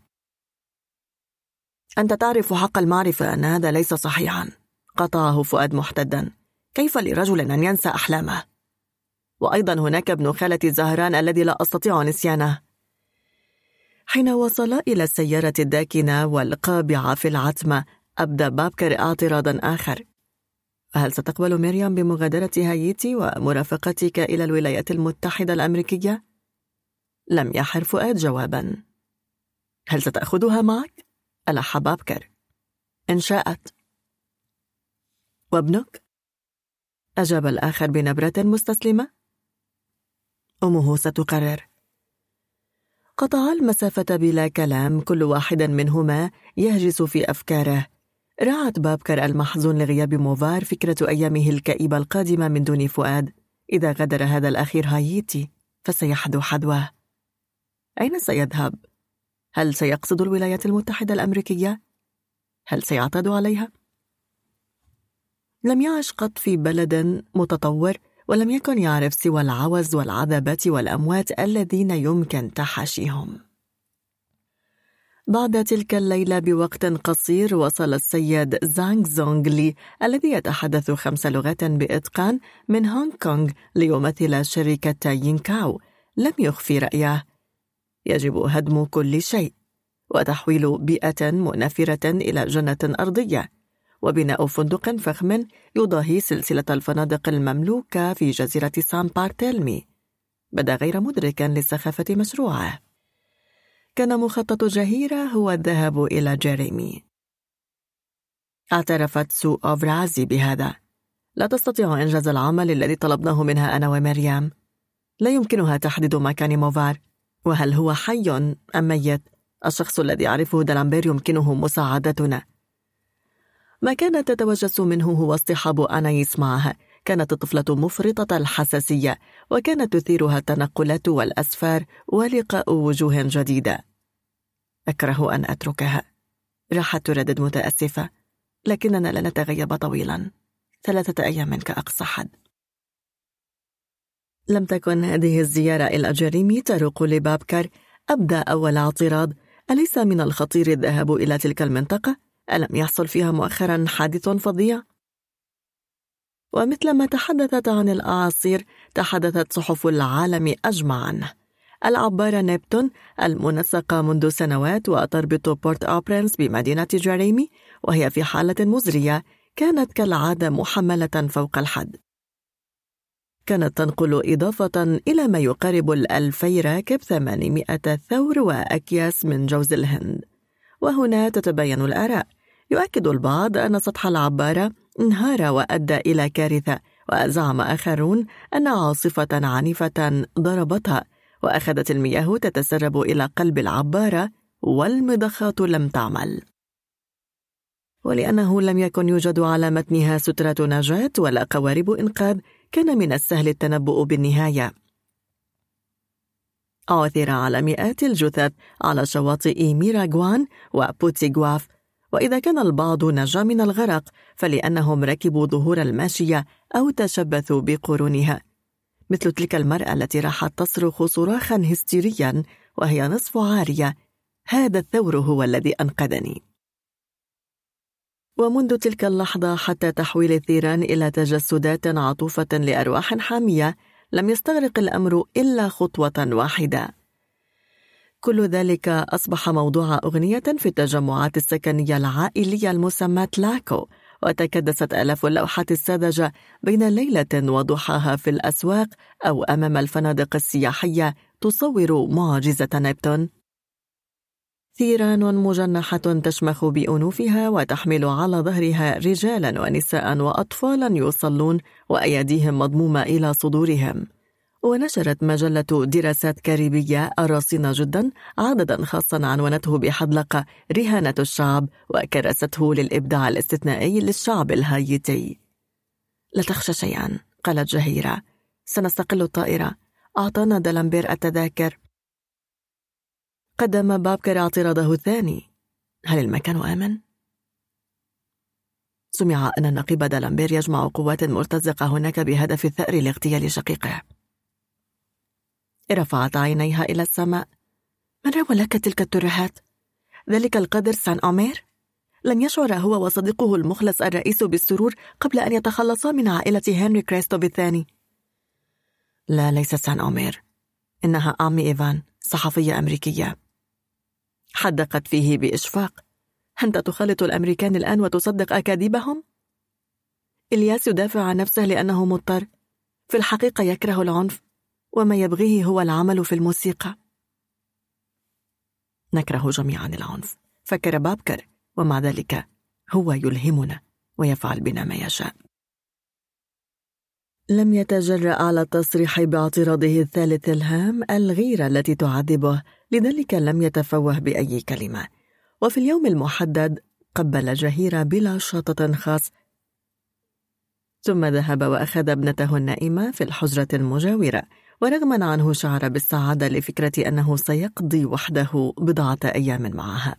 أنت تعرف حق المعرفة أن هذا ليس صحيحا. قطعه فؤاد محتدا. كيف لرجل أن ينسى أحلامه؟ وأيضا هناك ابن خالة زهران الذي لا أستطيع نسيانه. حين وصلا إلى السيارة الداكنة والقابعة في العتمة أبدى بابكر اعتراضا آخر. هل ستقبل مريم بمغادرة هايتي ومرافقتك إلى الولايات المتحدة الأمريكية؟ لم يحر فؤاد جوابا هل ستأخذها معك؟ ألح بابكر إن شاءت وابنك؟ أجاب الآخر بنبرة مستسلمة أمه ستقرر قطعا المسافة بلا كلام كل واحد منهما يهجس في أفكاره رعت بابكر المحزون لغياب موفار فكرة أيامه الكئيبة القادمة من دون فؤاد إذا غادر هذا الأخير هايتي فسيحدو حدواه أين سيذهب؟ هل سيقصد الولايات المتحدة الأمريكية؟ هل سيعتاد عليها؟ لم يعش قط في بلد متطور ولم يكن يعرف سوى العوز والعذبات والأموات الذين يمكن تحاشيهم بعد تلك الليلة بوقت قصير وصل السيد زانغ زونغ لي الذي يتحدث خمس لغات بإتقان من هونغ كونغ ليمثل شركة ينكاو لم يخفي رأيه. يجب هدم كل شيء وتحويل بيئة منافرة إلى جنة أرضية وبناء فندق فخم يضاهي سلسلة الفنادق المملوكة في جزيرة سان بارتيلمي بدا غير مدركا لسخافة مشروعه. كان مخطط جهيرة هو الذهاب إلى جيريمي. اعترفت سو أوفرازي بهذا. لا تستطيع إنجاز العمل الذي طلبناه منها أنا ومريم. لا يمكنها تحديد مكان موفار. وهل هو حي أم ميت؟ الشخص الذي يعرفه دالامبير يمكنه مساعدتنا. ما كانت تتوجس منه هو اصطحاب أنايس معها كانت الطفلة مفرطة الحساسية وكانت تثيرها التنقلات والأسفار ولقاء وجوه جديدة. أكره أن أتركها. راحت تردد متأسفة لكننا لن نتغيب طويلا. ثلاثة أيام كأقصى حد. لم تكن هذه الزيارة إلى جريمي تروق لبابكر. أبدى أول اعتراض أليس من الخطير الذهاب إلى تلك المنطقة؟ ألم يحصل فيها مؤخرا حادث فظيع؟ ومثلما تحدثت عن الأعاصير تحدثت صحف العالم أجمع عنه العبارة نيبتون المنسقة منذ سنوات وتربط بورت أوبرنس بمدينة جريمي وهي في حالة مزرية كانت كالعادة محملة فوق الحد. كانت تنقل إضافة إلى ما يقارب الألفي راكب ثمانمائة ثور وأكياس من جوز الهند. وهنا تتبين الآراء. يؤكد البعض أن سطح العبارة انهار وأدى إلى كارثة وزعم آخرون أن عاصفة عنيفة ضربتها وأخذت المياه تتسرب إلى قلب العبارة والمضخات لم تعمل. ولأنه لم يكن يوجد على متنها سترة نجاة ولا قوارب إنقاذ كان من السهل التنبؤ بالنهاية. عثر على مئات الجثث على شواطئ ميراغوان وبوتيغواف وإذا كان البعض نجا من الغرق فلأنهم ركبوا ظهور الماشية أو تشبثوا بقرونها. مثل تلك المرأة التي راحت تصرخ صراخا هستيريا وهي نصف عارية. هذا الثور هو الذي أنقذني. ومنذ تلك اللحظة حتى تحويل الثيران إلى تجسدات عطوفة لأرواح حامية لم يستغرق الأمر إلا خطوة واحدة. كل ذلك أصبح موضوع أغنية في التجمعات السكنية العائلية المسمى لاكو. وتكدست آلاف اللوحات الساذجة بين ليلة وضحاها في الأسواق أو أمام الفنادق السياحية تصور معجزة نبتون. ثيران مجنحة تشمخ بأنوفها وتحمل على ظهرها رجالا ونساء وأطفالا يصلون وأيديهم مضمومة إلى صدورهم. ونشرت مجلة دراسات كاريبية الرصينة جدا عددا خاصا عنونته بحدلقة رهانة الشعب وكرسته للإبداع الاستثنائي للشعب الهايتي. لا تخشى شيئا قالت جهيرة. سنستقل الطائرة. أعطانا دلمبير التذاكر. قدم بابكر اعتراضه الثاني. هل المكان آمن؟ سمع أن النقيب دلمبير يجمع قوات مرتزقة هناك بهدف الثأر لاغتيال شقيقه. رفعت عينيها إلى السماء. من روى لك تلك الترهات؟ ذلك القدر سان أمير؟ لن يشعر هو وصديقه المخلص الرئيس بالسرور قبل أن يتخلصا من عائلة هنري كريستوف الثاني. لا ليس سان أمير إنها عمي إيفان صحفية أمريكية. حدقت فيه بإشفاق. أنت تخلط الأمريكان الآن وتصدق أكاذيبهم؟ إلياس يدافع عن نفسه لأنه مضطر. في الحقيقة يكره العنف. وما يبغيه هو العمل في الموسيقى. نكره جميعا العنف. فكر بابكر ومع ذلك هو يلهمنا ويفعل بنا ما يشاء. لم يتجرأ على التصريح باعتراضه الثالث الهام الغيرة التي تعذبه لذلك لم يتفوه بأي كلمة. وفي اليوم المحدد قبل جهيرة بلا شاطة خاص. ثم ذهب وأخذ ابنته النائمة في الحجرة المجاورة. ورغما عنه شعر بالسعادة لفكرة أنه سيقضي وحده بضعة أيام معها.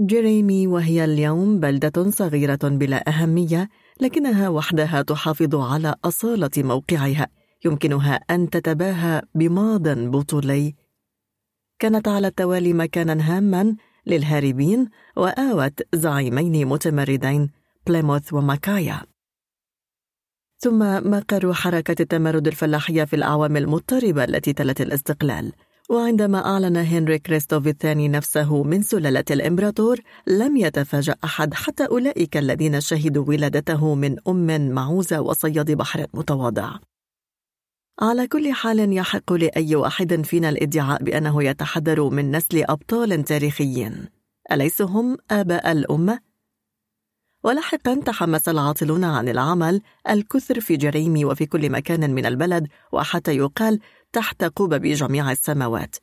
جيريمي وهي اليوم بلدة صغيرة بلا أهمية لكنها وحدها تحافظ على أصالة موقعها. يمكنها أن تتباهى بماض بطولي. كانت على التوالي مكانا هاما للهاربين وآوت زعيمين متمردين بليموث وماكايا. ثم مقر حركة التمرد الفلاحية في الأعوام المضطربة التي تلت الاستقلال. وعندما أعلن هنري كريستوف الثاني نفسه من سلالة الإمبراطور لم يتفاجأ أحد حتى أولئك الذين شهدوا ولادته من أم معوزة وصياد بحر متواضع. على كل حال يحق لأي واحد فينا الادعاء بأنه يتحدر من نسل أبطال تاريخيين. أليسوا هم آباء الأمة؟ ولاحقا تحمس العاطلون عن العمل الكثر في جريمي وفي كل مكان من البلد وحتى يقال تحت قبب جميع السماوات.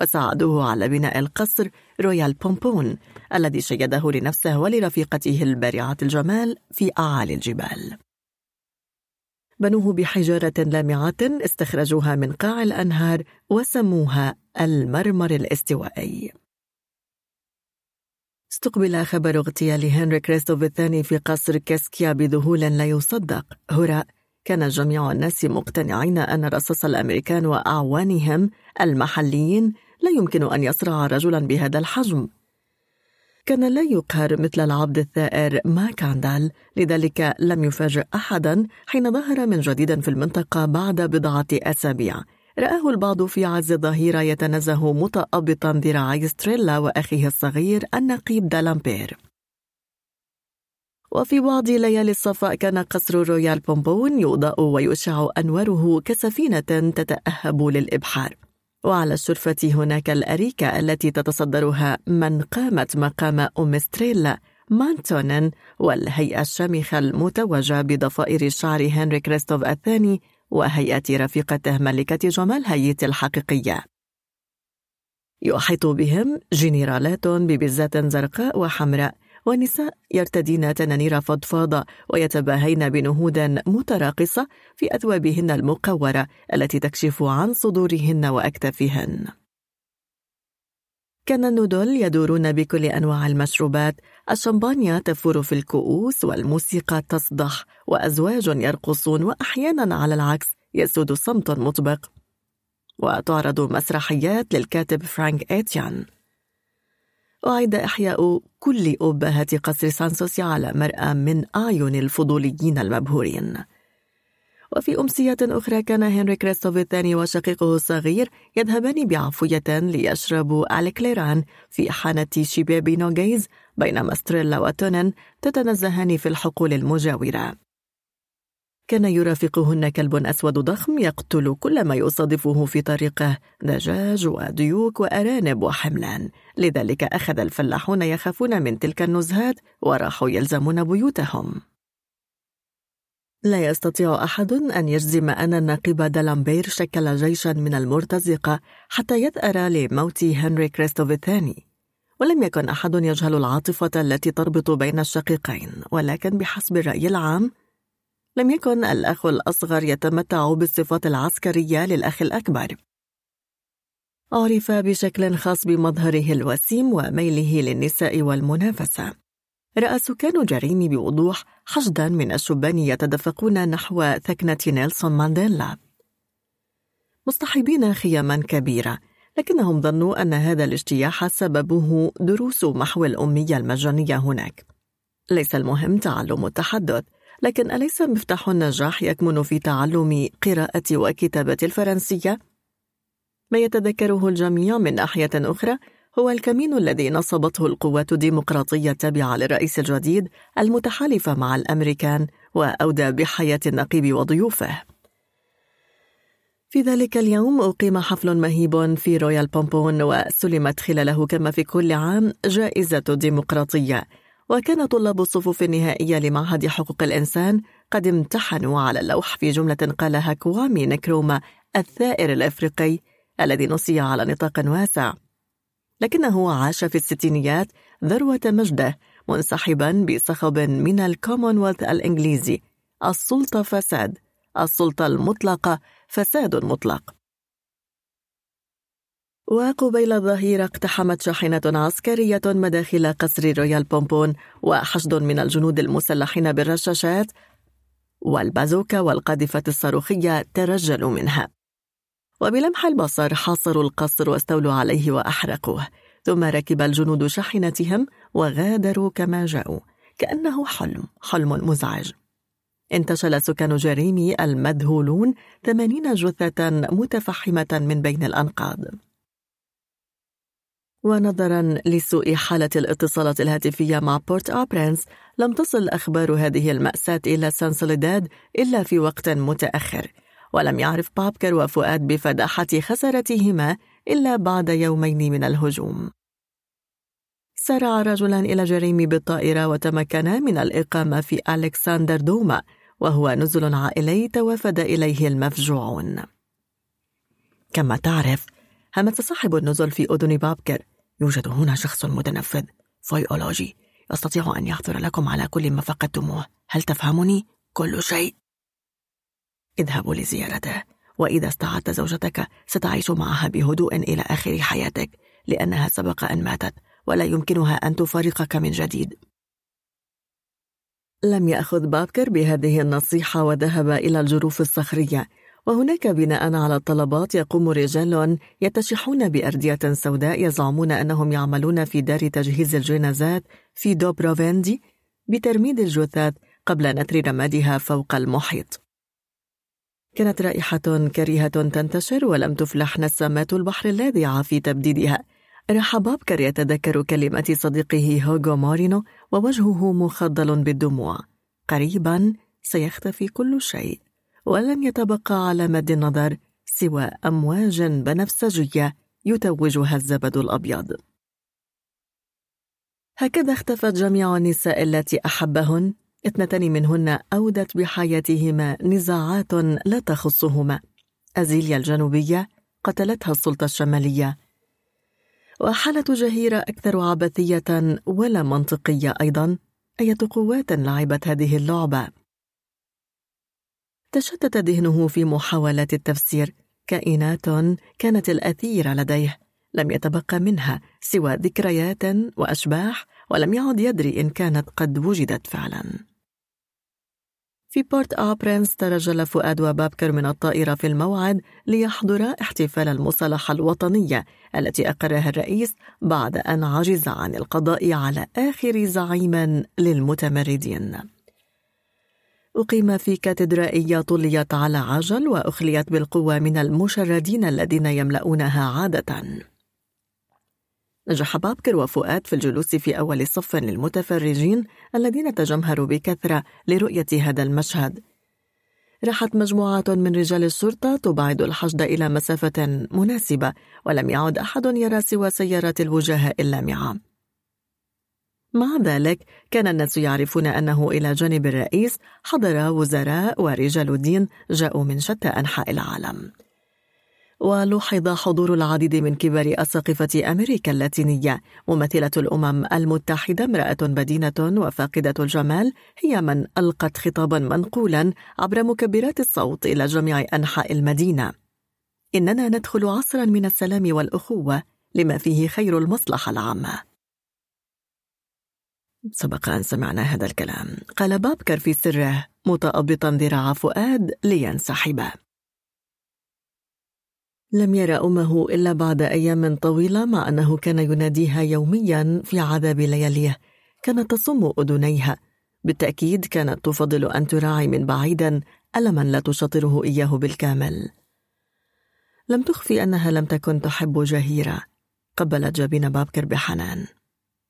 وساعدوه على بناء القصر رويال بومبون الذي شيده لنفسه ولرفيقته البارعة الجمال في أعالي الجبال. بنوه بحجارة لامعة استخرجوها من قاع الأنهار وسموها المرمر الاستوائي. استقبل خبر اغتيال هنري كريستوف الثاني في قصر كاسكيا بذهول لا يصدق. هراء كان جميع الناس مقتنعين أن رصاص الأمريكان وأعوانهم المحليين لا يمكن أن يصرع رجلا بهذا الحجم. كان لا يقهر مثل العبد الثائر ما كاندال لذلك لم يفاجئ أحدا حين ظهر من جديد في المنطقة بعد بضعة أسابيع. رآه البعض في عز الظهيرة يتنزه متأبطا ذراعي ستريلا وأخيه الصغير النقيب دالامبير. وفي بعض ليالي الصفاء كان قصر رويال بومبون يضاء ويشع أنواره كسفينة تتأهب للإبحار. وعلى الشرفة هناك الأريكة التي تتصدرها من قامت مقام أم ستريلا مانتونن والهيئة الشامخة المتوجة بضفائر شعر هنري كريستوف الثاني وهيئة رفيقته ملكة جمال هيت الحقيقية. يحيط بهم جنرالات ببزات زرقاء وحمراء ونساء يرتدين تنانير فضفاضة ويتباهين بنهود متراقصة في أثوابهن المقورة التي تكشف عن صدورهن وأكتافهن. كان الندل يدورون بكل أنواع المشروبات الشمبانيا تفور في الكؤوس والموسيقى تصدح وأزواج يرقصون وأحيانا على العكس يسود صمت مطبق. وتعرض مسرحيات للكاتب فرانك إيتيان أعيد إحياء كل أبهاء قصر سانسوسي على مرأى من أعين الفضوليين المبهورين. وفي أمسية أخرى كان هنري كريستوف الثاني وشقيقه الصغير يذهبان بعفوية ليشربوا الكليران في حانة شباب نوغيز بينما ستريلا وتونن تتنزهان في الحقول المجاورة. كان يرافقهن كلب أسود ضخم يقتل كل ما يصادفه في طريقه دجاج وديوك وأرانب وحملان. لذلك أخذ الفلاحون يخافون من تلك النزهات وراحوا يلزمون بيوتهم. لا يستطيع أحد أن يجزم أن الناقب دالامبير شكل جيشا من المرتزقة حتى يثأر لموت هنري كريستوف الثاني. ولم يكن أحد يجهل العاطفة التي تربط بين الشقيقين ولكن بحسب الرأي العام لم يكن الأخ الأصغر يتمتع بالصفات العسكرية للأخ الأكبر. عرف بشكل خاص بمظهره الوسيم وميله للنساء والمنافسة. رأى سكان جريمي بوضوح حشدا من الشبان يتدفقون نحو ثكنة نيلسون مانديلا مصطحبين خياما كبيرة لكنهم ظنوا أن هذا الاجتياح سببه دروس محو الأمية المجانية هناك ليس المهم تعلم التحدث لكن أليس مفتاح النجاح يكمن في تعلم قراءة وكتابة الفرنسية؟ ما يتذكره الجميع من ناحية أخرى هو الكمين الذي نصبته القوات الديمقراطية التابعة للرئيس الجديد المتحالفة مع الأمريكان وأودى بحياة النقيب وضيوفه. في ذلك اليوم أقيم حفل مهيب في رويال بومبون وسلمت خلاله كما في كل عام جائزة الديمقراطية وكان طلاب الصفوف النهائية لمعهد حقوق الإنسان قد امتحنوا على اللوح في جملة قالها كوامي نكروما الثائر الأفريقي الذي نسي على نطاق واسع لكنه عاش في الستينيات ذروة مجده منسحبا بصخب من الكومنولث الإنجليزي السلطة فساد السلطة المطلقة فساد مطلق. وقبيل الظهيرة اقتحمت شاحنة عسكرية مداخل قصر رويال بومبون وحشد من الجنود المسلحين بالرشاشات والبازوكا والقاذفة الصاروخية ترجلوا منها. وبلمح البصر حاصروا القصر واستولوا عليه وأحرقوه. ثم ركب الجنود شاحنتهم وغادروا كما جاءوا كأنه حلم حلم مزعج. انتشل سكان جريمي المذهولون ثمانين جثة متفحمة من بين الأنقاض. ونظرا لسوء حالة الاتصالات الهاتفية مع بورت أبرنس لم تصل أخبار هذه المأساة إلى سان سوليداد إلا في وقت متأخر. ولم يعرف بابكر وفؤاد بفداحة خسارتهما إلا بعد يومين من الهجوم. سارع رجلان إلى جريمي بالطائرة وتمكنا من الإقامة في ألكسندر دوما وهو نزل عائلي توافد إليه المفجوعون. كما تعرف همس صاحب النزل في أذن بابكر يوجد هنا شخص متنفذ فيولوجي يستطيع أن يحضر لكم على كل ما فقدتموه. هل تفهمني؟ كل شيء. اذهبوا لزيارته. وإذا استعدت زوجتك ستعيش معها بهدوء إلى آخر حياتك لأنها سبق أن ماتت ولا يمكنها أن تفارقك من جديد. لم يأخذ بابكر بهذه النصيحة وذهب إلى الجروف الصخرية. وهناك بناء على الطلبات يقوم رجال يتشحون بأردية سوداء يزعمون أنهم يعملون في دار تجهيز الجنازات في دوبروفيندي بترميد الجثث قبل نثر رمادها فوق المحيط. كانت رائحة كريهة تنتشر ولم تفلح نسمات البحر اللاذعة في تبديدها. راح بابكر يتذكر كلمات صديقه هوغو مارينو ووجهه مخضل بالدموع. قريبا سيختفي كل شيء. ولن يتبقى على مد النظر سوى أمواج بنفسجية يتوجها الزبد الأبيض. هكذا اختفت جميع النساء التي أحبهن اثنتان منهن أودت بحياتهما نزاعات لا تخصهما. أزيليا الجنوبية قتلتها السلطة الشمالية. وحالة جهيرة أكثر عبثية ولا منطقية أيضا أية قوات لعبت هذه اللعبة. تشتت ذهنه في محاولات التفسير. كائنات كانت الأثيرة لديه. لم يتبقى منها سوى ذكريات وأشباح ولم يعد يدري إن كانت قد وجدت فعلا. في بورت آبرنس ترجل فؤاد وبابكر من الطائرة في الموعد ليحضرا احتفال المصالحة الوطنية التي أقرها الرئيس بعد أن عجز عن القضاء على آخر زعيم للمتمردين. أقيم في كاتدرائية طليت على عجل وأخليت بالقوة من المشردين الذين يملؤونها عادة. نجح بابكر وفؤاد في الجلوس في أول صف للمتفرجين الذين تجمهروا بكثرة لرؤية هذا المشهد. راحت مجموعات من رجال الشرطة تبعد الحشد إلى مسافة مناسبة ولم يعد أحد يرى سوى سيارات الوجهاء اللامعة مع ذلك كان الناس يعرفون أنه إلى جانب الرئيس حضر وزراء ورجال دين جاءوا من شتى أنحاء العالم. ولوحظ حضور العديد من كبار أساقفة أمريكا اللاتينية. ممثلة الأمم المتحدة امرأة بدينة وفاقدة الجمال هي من ألقت خطابا منقولا عبر مكبرات الصوت إلى جميع أنحاء المدينة. إننا ندخل عصرا من السلام والأخوة لما فيه خير المصلحة العامة. سبق أن سمعنا هذا الكلام. قال بابكر في سره متأبطا ذراع فؤاد لينسحب لم يرى أمه إلا بعد أيام طويلة مع أنه كان يناديها يوميا في عذاب لياليه. كانت تصم أذنيها. بالتأكيد كانت تفضل أن تراعي من بعيدا ألما لا تشاطره إياه بالكامل. لم تخفي أنها لم تكن تحب جهيرة. قبلت جبين بابكر بحنان.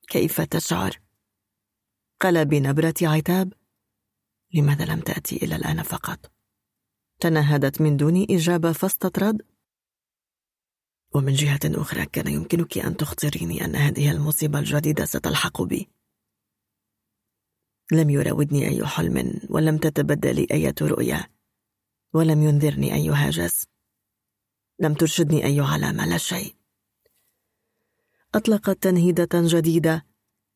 كيف تشعر؟ قال بنبرة عتاب. لماذا لم تأتي إلى الآن فقط؟ تنهدت من دون إجابة فاستطرد. ومن جهة أخرى كان يمكنك أن تخطريني أن هذه المصيبة الجديدة ستلحق بي. لم يراودني أي حلم ولم تتبدى لي أية رؤيا ولم ينذرني أي هاجس. لم ترشدني أي علامة لا شيء. أطلقت تنهيدة جديدة.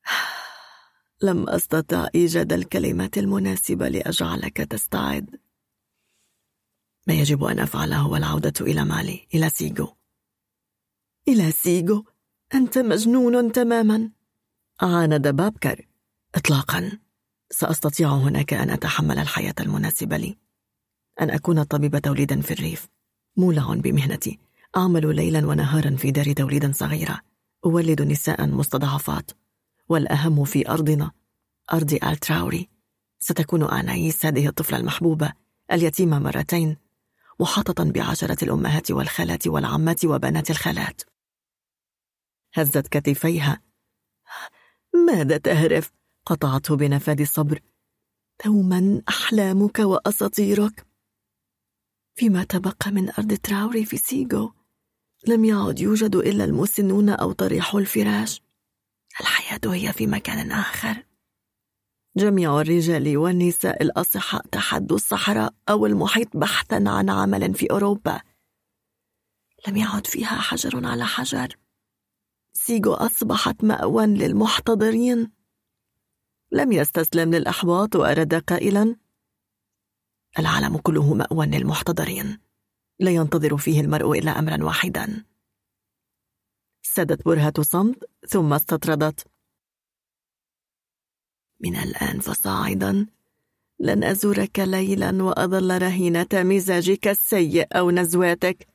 لم أستطع إيجاد الكلمات المناسبة لأجعلك تستعد. ما يجب أن أفعله هو العودة إلى مالي إلى سيجو. إلى سيجو أنت مجنون تماما. عاند بابكر. إطلاقا. سأستطيع هناك أن أتحمل الحياة المناسبة لي. أن أكون طبيب توليد في الريف. مولع بمهنتي. أعمل ليلا ونهارا في دار توليد صغيرة. أولد نساء مستضعفات. والأهم في أرضنا. أرض آل تراوري. ستكون أنايس هذه الطفلة المحبوبة. اليتيمة مرتين. محاطة بعشرة الأمهات والخالات والعمات وبنات الخالات. هزت كتفيها. ماذا تهرف؟ قطعته بنفاذ الصبر. دوما أحلامك وأساطيرك. فيما تبقى من أرض تراوري في سيجو لم يعد يوجد إلا المسنون أو طريح الفراش. الحياة هي في مكان آخر. جميع الرجال والنساء الأصحاء تحدوا الصحراء أو المحيط بحثا عن عمل في أوروبا. لم يعد فيها حجر على حجر. سيجو أصبحت مأوى للمحتضرين. لم يستسلم للأحباط وأراد قائلا العالم كله مأوى للمحتضرين. لا ينتظر فيه المرء إلا أمرا واحدا. سدت برهة صمت ثم استطردت. من الآن فصاعدا. لن أزورك ليلا وأظل رهينة مزاجك السيء أو نزواتك.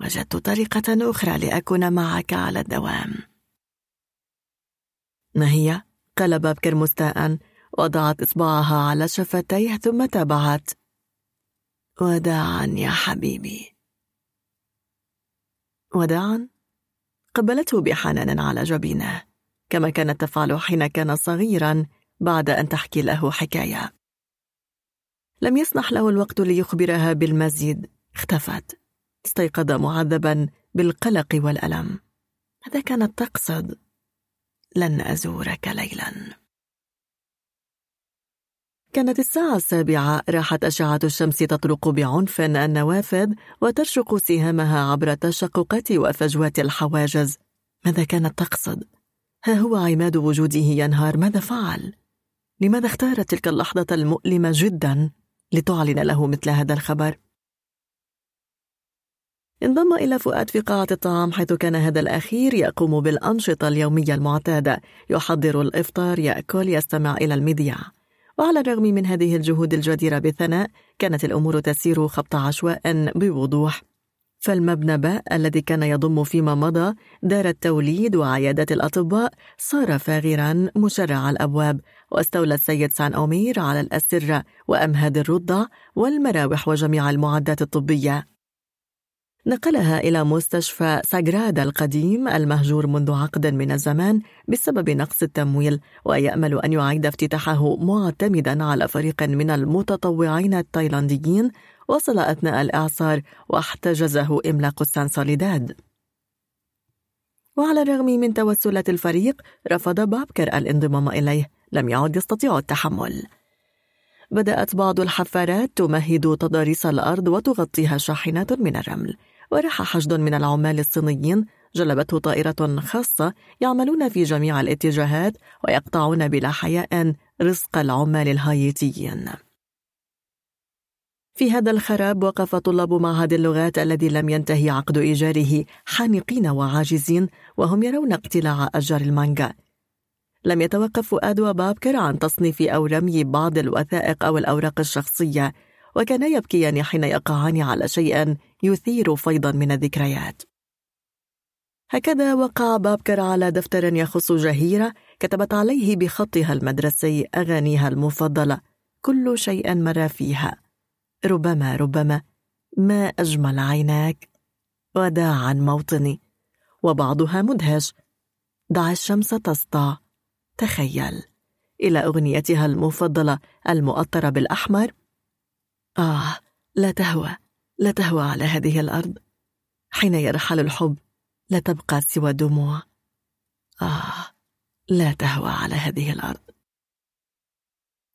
وجدت طريقة أخرى لأكون معك على الدوام. ما هي؟ قال بابكر مستاء. وضعت إصبعها على شفتيه ثم تابعت. وداعا يا حبيبي. وداعا؟ قبلته بحنان على جبينه. كما كانت تفعل حين كان صغيرا بعد أن تحكي له حكاية. لم يسنح له الوقت ليخبرها بالمزيد. اختفت. استيقظ معذبا بالقلق والألم ماذا كانت تقصد؟ لن أزورك ليلا كانت الساعة السابعة راحت أشعة الشمس تطرق بعنف النوافذ وترشق سهامها عبر التشققات وفجوات الحواجز ماذا كانت تقصد؟ ها هو عماد وجوده ينهار ماذا فعل؟ لماذا اختار تلك اللحظة المؤلمة جدا لتعلن له مثل هذا الخبر؟ انضم إلى فؤاد في قاعة الطعام حيث كان هذا الأخير يقوم بالأنشطة اليومية المعتادة. يحضر الإفطار يأكل يستمع إلى المذياع وعلى الرغم من هذه الجهود الجديرة بالثناء كانت الأمور تسير خبط عشواء بوضوح. فالمبنى باء الذي كان يضم فيما مضى دار التوليد وعيادات الأطباء صار فاغرا مشرع الأبواب. واستولى السيد سان أومير على الأسرة وأمهاد الرضع والمراوح وجميع المعدات الطبية. نقلها إلى مستشفى ساغرادا القديم المهجور منذ عقد من الزمان بسبب نقص التمويل ويأمل أن يعيد افتتاحه معتمدا على فريق من المتطوعين التايلانديين. وصل أثناء الإعصار واحتجزه إملاق السانسوليداد. وعلى الرغم من توسلات الفريق رفض بابكر الانضمام إليه. لم يعد يستطيع التحمل. بدأت بعض الحفارات تمهد تضاريس الأرض وتغطيها شاحنات من الرمل. وراح حشد من العمال الصينيين جلبته طائرة خاصة يعملون في جميع الاتجاهات ويقطعون بلا حياء رزق العمال الهايتيين. في هذا الخراب وقف طلاب معهد اللغات الذي لم ينتهي عقد إيجاره حانقين وعاجزين وهم يرون اقتلاع أشجار المانجا. لم يتوقف فؤاد وبابكر عن تصنيف أو رمي بعض الوثائق أو الأوراق الشخصية وكانا يبكيان حين يقعان على شيء يثير فيضا من الذكريات. هكذا وقع بابكر على دفتر يخص جهيرة كتبت عليه بخطها المدرسي أغانيها المفضلة كل شيء مر فيها. ربما ربما ما أجمل عيناك؟ وداعا موطني. وبعضها مدهش. دع الشمس تسطع. تخيل. إلى أغنيتها المفضلة المؤطرة بالأحمر. آه لا تهوى. لا تهوى على هذه الأرض. حين يرحل الحب لا تبقى سوى دموع. آه لا تهوى على هذه الأرض.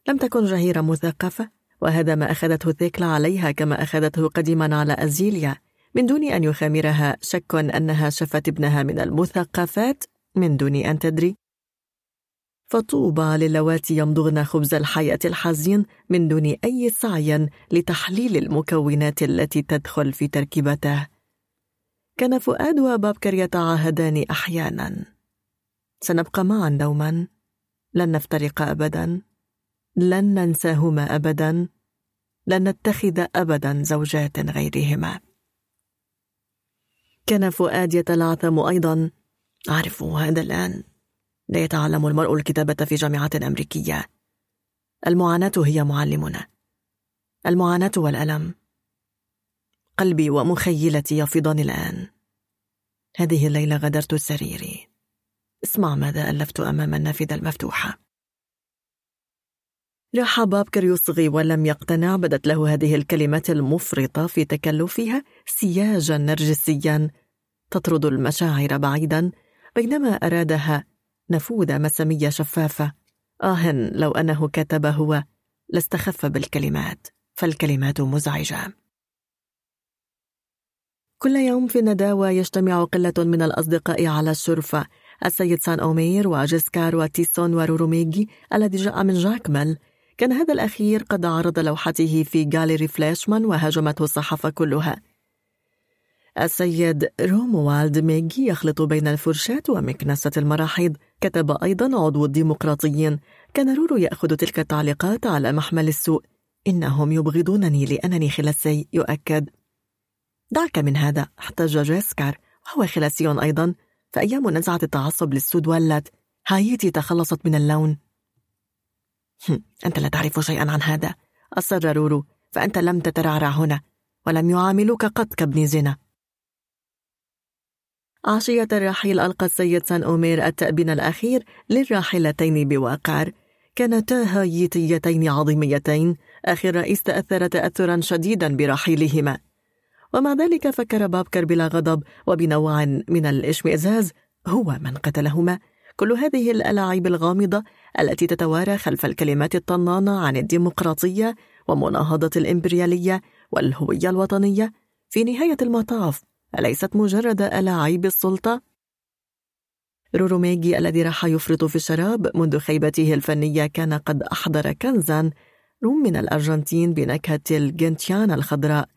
لم تكن جهيرة مثقفة وهذا ما أخذته ثيكلا عليها كما أخذته قديما على أزيليا. من دون أن يخامرها شك أنها شفت ابنها من المثقفات. من دون أن تدري. فطوبى للواتي يمضغن خبز الحياة الحزين من دون أي سعي لتحليل المكونات التي تدخل في تركيبته. كان فؤاد وبابكر يتعاهدان أحيانا. سنبقى معا دوما. لن نفترق أبدا. لن ننساهما أبدا. لن نتخذ أبدا زوجات غيرهما. كان فؤاد يتلعثم أيضا. أعرف هذا الآن. لا يتعلم المرء الكتابة في جامعة أمريكية. المعاناة هي معلمنا المعاناة والألم. قلبي ومخيلتي يفيضان الآن. هذه الليلة غادرت سريري. اسمع ماذا ألفت أمام النافذة المفتوحة. راح بابكر يصغي ولم يقتنع بدت له هذه الكلمات المفرطة في تكلفها سياجا نرجسيا. تطرد المشاعر بعيدا بينما أرادها نفوذة مسامية شفافة. آه لو أنه كتب هو لاستخف بالكلمات فالكلمات مزعجة. كل يوم في النداوة يجتمع قلة من الأصدقاء على الشرفة. السيد سان أومير وجيسكار وتيسون وروروميجي الذي جاء من جاكمل كان هذا الأخير قد عرض لوحته في جاليري فلاشمان وهاجمته الصحافة كلها. السيد روموالد ميجي يخلط بين الفرشاة ومكنسة المراحيض. كتب أيضا عضو الديمقراطيين. كان رورو يأخذ تلك التعليقات على محمل السوء. إنهم يبغضونني لأنني خلاسي يؤكد. دعك من هذا احتج جيسكار. وهو خلاسي أيضا. فأيام نزعة التعصب للسود ولت هايتي تخلصت من اللون. أنت لا تعرف شيئا عن هذا. أصر رورو فأنت لم تترعرع هنا. ولم يعاملوك قط كابن زنا عشية الرحيل ألقى السيد سان أومير التأبين الأخير للراحلتين بواقعر كانتا هايتيتين عظيميتين. أخي الرئيس تأثر تأثرا شديدا برحيلهما. ومع ذلك فكر بابكر بلا غضب وبنوع من الإشمئزاز هو من قتلهما. كل هذه الألاعيب الغامضة التي تتوارى خلف الكلمات الطنانة عن الديمقراطية ومناهضة الإمبريالية والهوية الوطنية في نهاية المطاف أليست مجرد ألاعيب السلطة؟ روروميجي الذي راح يفرط في الشراب منذ خيبته الفنية كان قد أحضر كنزا روم من الأرجنتين بنكهة الجنتيانا الخضراء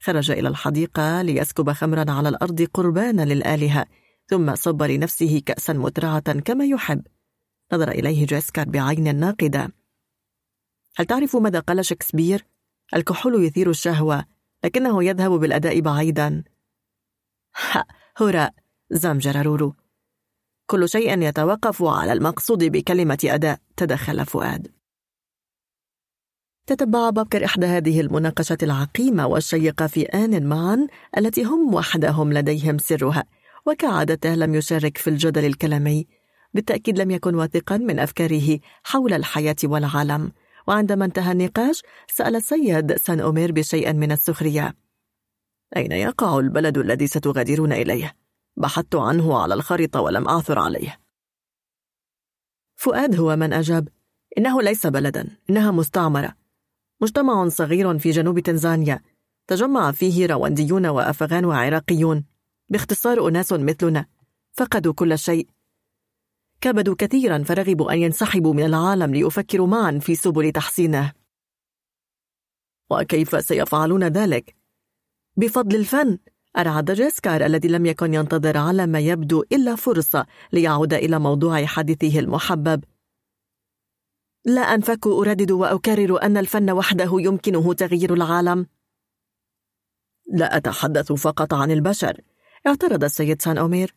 خرج إلى الحديقة ليسكب خمرا على الأرض قربانا للآلهة ثم صب لنفسه كأسا مترعة كما يحب نظر إليه جيسكار بعين ناقدة هل تعرف ماذا قال شكسبير؟ الكحول يثير الشهوة لكنه يذهب بالأداء بعيدا ها هراء زمجر رورو. كل شيء يتوقف على المقصود بكلمة أداء تدخل فؤاد. تتبع بابكر إحدى هذه المناقشة العقيمة والشيقة في آن معا التي هم وحدهم لديهم سرها وكعادته لم يشارك في الجدل الكلامي. بالتأكيد لم يكن واثقا من أفكاره حول الحياة والعالم. وعندما انتهى النقاش سأل السيد سان أومير بشيء من السخرية. أين يقع البلد الذي ستغادرون إليه؟ بحثت عنه على الخريطة ولم أعثر عليه. فؤاد هو من أجاب إنه ليس بلدا إنها مستعمرة. مجتمع صغير في جنوب تنزانيا تجمع فيه روانديون وأفغان وعراقيون. باختصار أناس مثلنا. فقدوا كل شيء. كبدوا كثيرا فرغبوا أن ينسحبوا من العالم ليفكروا معا في سبل تحسينه. وكيف سيفعلون ذلك؟ بفضل الفن أرعد جيسكار الذي لم يكن ينتظر على ما يبدو إلا فرصة ليعود إلى موضوع حديثه المحبب. لا أنفك أردد وأكرر أن الفن وحده يمكنه تغيير العالم. لا أتحدث فقط عن البشر اعترض السيد سان أومير.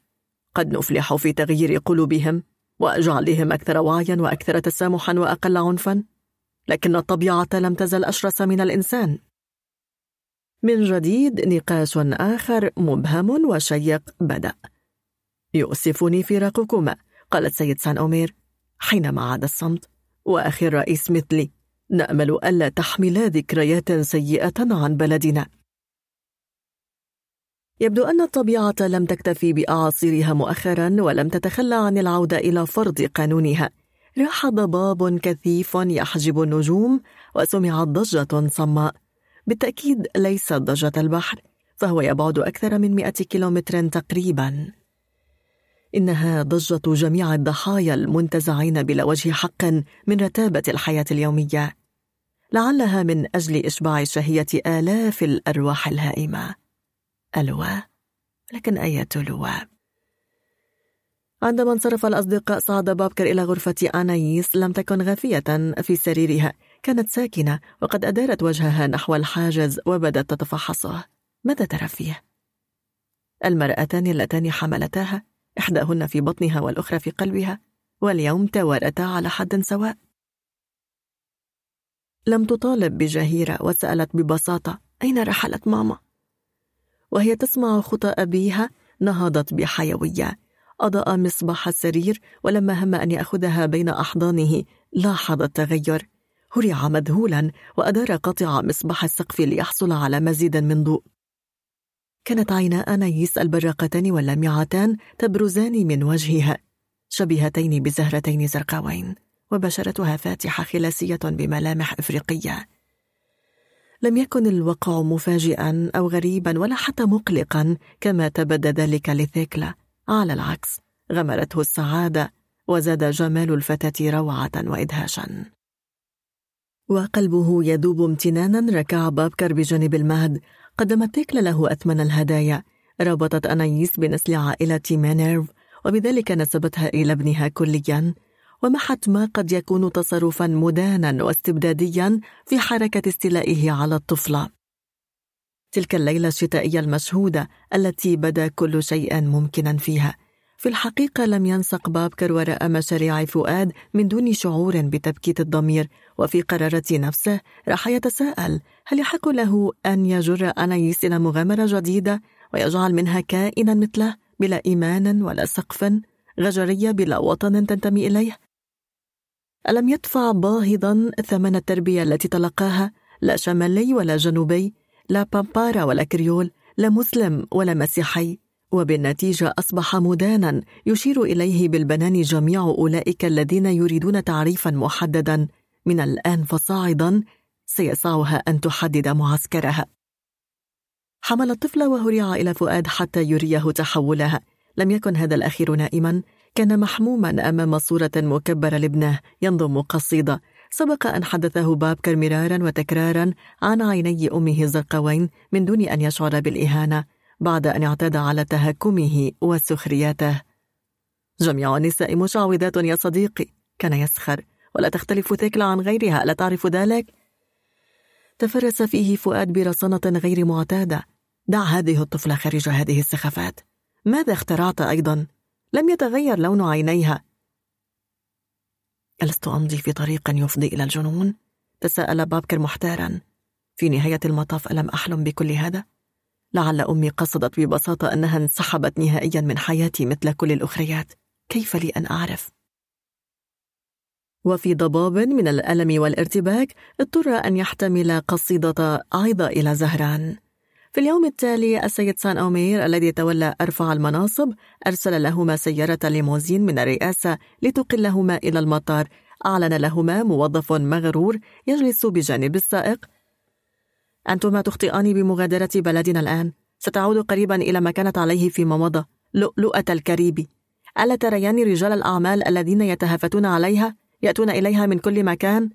قد نفلح في تغيير قلوبهم وجعلهم أكثر وعيا وأكثر تسامحا وأقل عنفا. لكن الطبيعة لم تزل أشرس من الإنسان. من جديد نقاش آخر مبهم وشيق بدأ. يؤسفني فراقكما قال السيد سان أومير حينما عاد الصمت وأخي الرئيس مثلي نأمل ألا تحملا ذكريات سيئة عن بلدنا. يبدو أن الطبيعة لم تكتفي بأعاصيرها مؤخرا ولم تتخلى عن العودة إلى فرض قانونها. راح ضباب كثيف يحجب النجوم وسمعت ضجة صماء. بالتأكيد ليست ضجة البحر فهو يبعد أكثر من مئة كيلومتر تقريبا. إنها ضجة جميع الضحايا المنتزعين بلا وجه حق من رتابة الحياة اليومية. لعلها من أجل إشباع شهية آلاف الأرواح الهائمة. ألوى لكن أية لوى عندما انصرف الأصدقاء صعد بابكر إلى غرفة أنايس لم تكن غافية في سريرها. كانت ساكنة وقد أدارت وجهها نحو الحاجز وبدت تتفحصه ماذا ترى فيه؟ المرأتان اللتان حملتاها إحداهن في بطنها والأخرى في قلبها واليوم توارتا على حد سواء لم تطالب بجهيرة وسألت ببساطة أين رحلت ماما؟ وهي تسمع خطى أبيها نهضت بحيوية أضاء مصباح السرير ولما هم أن يأخذها بين أحضانه لاحظ التغير هرع مذهولا وأدار قطع مصباح السقف ليحصل على مزيد من ضوء. كانت عينا أنايس البراقتان واللامعتان تبرزان من وجهها شبيهتين بزهرتين زرقاوين وبشرتها فاتحة خلاسية بملامح إفريقية. لم يكن الوقع مفاجئا أو غريبا ولا حتى مقلقا كما تبدى ذلك لتيكلا. على العكس غمرته السعادة وزاد جمال الفتاة روعة وإدهاشا. وقلبه يذوب امتنانا ركع بابكر بجانب المهد. قدمت تيكلا له أثمن الهدايا. ربطت أنايس بنسل عائلة مانيرف وبذلك نسبتها إلى ابنها كليا. ومحت ما قد يكون تصرفا مدانا واستبداديا في حركة استيلائه على الطفلة. تلك الليلة الشتائية المشهودة التي بدا كل شيء ممكنا فيها. في الحقيقة لم ينسق بابكر وراء مشاريع فؤاد من دون شعور بتبكيت الضمير وفي قرارة نفسه راح يتساءل هل يحق له أن يجر أنايس إلى مغامرة جديدة ويجعل منها كائنا مثله بلا إيمان ولا سقف غجرية بلا وطن تنتمي إليه؟ ألم يدفع باهظا ثمن التربية التي تلقاها لا شمالي ولا جنوبي لا بامبارا ولا كريول لا مسلم ولا مسيحي؟ وبالنتيجة أصبح مدانا يشير إليه بالبنان جميع أولئك الذين يريدون تعريفا محددا. من الآن فصاعدا سيسعها أن تحدد معسكرها. حمل الطفل وهرع إلى فؤاد حتى يريه تحولها لم يكن هذا الأخير نائما. كان محموما أمام صورة مكبرة لابنه ينضم قصيدة. سبق أن حدثه بابكر مرارا وتكرارا عن عيني أمه الزرقاوين من دون أن يشعر بالإهانة. بعد أن اعتاد على تهكمه وسخرياته جميع النساء مشعوذات يا صديقي كان يسخر ولا تختلف ثكلى عن غيرها ألا تعرف ذلك؟ تفرس فيه فؤاد برصانة غير معتادة دع هذه الطفلة خارج هذه السخافات ماذا اخترعت أيضا؟ لم يتغير لون عينيها ألست أمضي في طريق يفضي إلى الجنون؟ تساءل بابكر محتارا في نهاية المطاف ألم أحلم بكل هذا؟ لعل أمي قصدت ببساطة أنها انسحبت نهائيا من حياتي مثل كل الأخريات. كيف لي أن أعرف؟ وفي ضباب من الألم والارتباك اضطر أن يحتمل قصيدة عيضة إلى زهران. في اليوم التالي السيد سان أومير الذي تولى أرفع المناصب أرسل لهما سيارة ليموزين من الرئاسة لتقلهما إلى المطار. أعلن لهما موظف مغرور يجلس بجانب السائق أنتما تخطئان بمغادرة بلدنا الآن. ستعود قريبا إلى ما كانت عليه فيما مضى لؤلؤة الكاريبي ألا تريان رجال الأعمال الذين يتهافتون عليها؟ يأتون إليها من كل مكان؟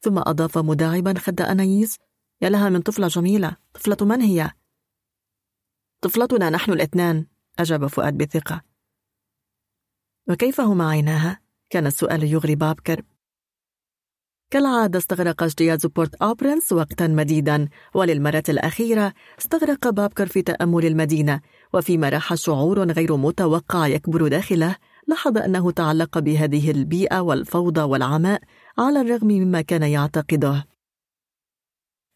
ثم أضاف مداعبا خد أنايس يا لها من طفلة جميلة. طفلة من هي؟ طفلتنا نحن الاثنان. أجاب فؤاد بثقة. وكيف هما عيناها؟ كان السؤال يغري بابكر. كالعادة استغرق اجتياز بورت أوبرنس وقتا مديدا وللمرة الأخيرة استغرق بابكر في تأمل المدينة وفيما راح شعور غير متوقع يكبر داخله لاحظ أنه تعلق بهذه البيئة والفوضى والعماء على الرغم مما كان يعتقده.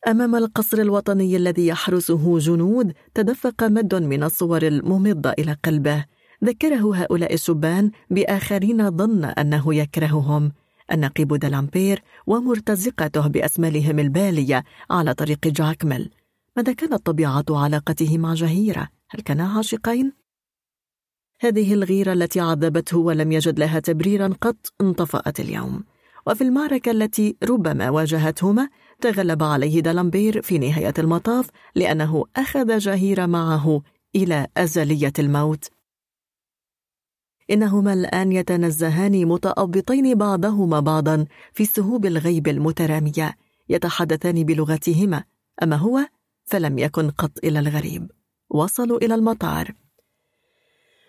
أمام القصر الوطني الذي يحرسه جنود تدفق مد من الصور الممضة إلى قلبه. ذكره هؤلاء الشبان بآخرين ظن أنه يكرههم. النقيب دالامبير ومرتزقته بأسمالهم البالية على طريق جاكمل ماذا كانت طبيعة علاقته مع جهيرة؟ هل كانا عاشقين؟ هذه الغيرة التي عذبته ولم يجد لها تبريرا قط انطفأت اليوم وفي المعركة التي ربما واجهتهما تغلب عليه دالامبير في نهاية المطاف لأنه أخذ جهيرة معه إلى أزلية الموت إنهما الآن يتنزهان متأبطين بعضهما بعضا في سهوب الغيب المترامية يتحدثان بلغتهما أما هو فلم يكن قط إلى الغريب. وصلوا إلى المطار.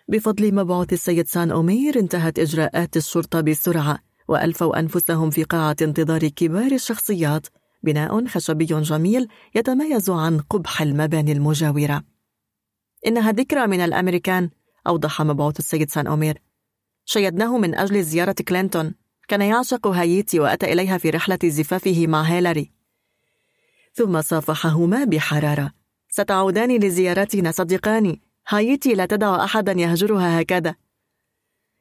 بفضل مبعوث السيد سان أومير انتهت إجراءات الشرطة بسرعة وألفوا أنفسهم في قاعة انتظار كبار الشخصيات بناء خشبي جميل يتميز عن قبح المباني المجاورة. إنها ذكرى من الأمريكان أوضح مبعوث السيد سان أومير. شيدناه من أجل زيارة كلينتون. كان يعشق هايتي وأتى إليها في رحلة زفافه مع هيلاري. ثم صافحهما بحرارة. ستعودان لزيارتنا صديقاني هايتي لا تدع أحدا يهجرها هكذا.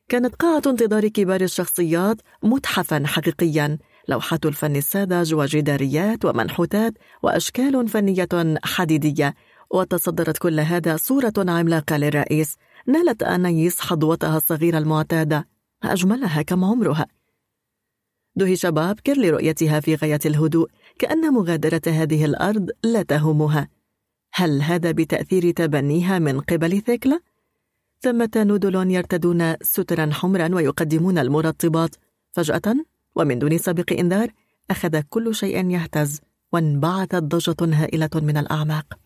كانت قاعة انتظار كبار الشخصيات متحفا حقيقيا. لوحات الفن الساذج وجداريات ومنحوتات وأشكال فنية حديدية. وتصدرت كل هذا صورة عملاقة للرئيس. نالت أنايس حظوتها الصغيرة المعتادة أجملها كم عمرها. دهش بابكر لرؤيتها في غاية الهدوء كأن مغادرة هذه الأرض لا تهمها. هل هذا بتأثير تبنيها من قبل ثيكلا؟ ثمة ندل يرتدون سترا حمرا ويقدمون المرطبات. فجأة ومن دون سابق إنذار أخذ كل شيء يهتز وانبعثت ضجة هائلة من الأعماق.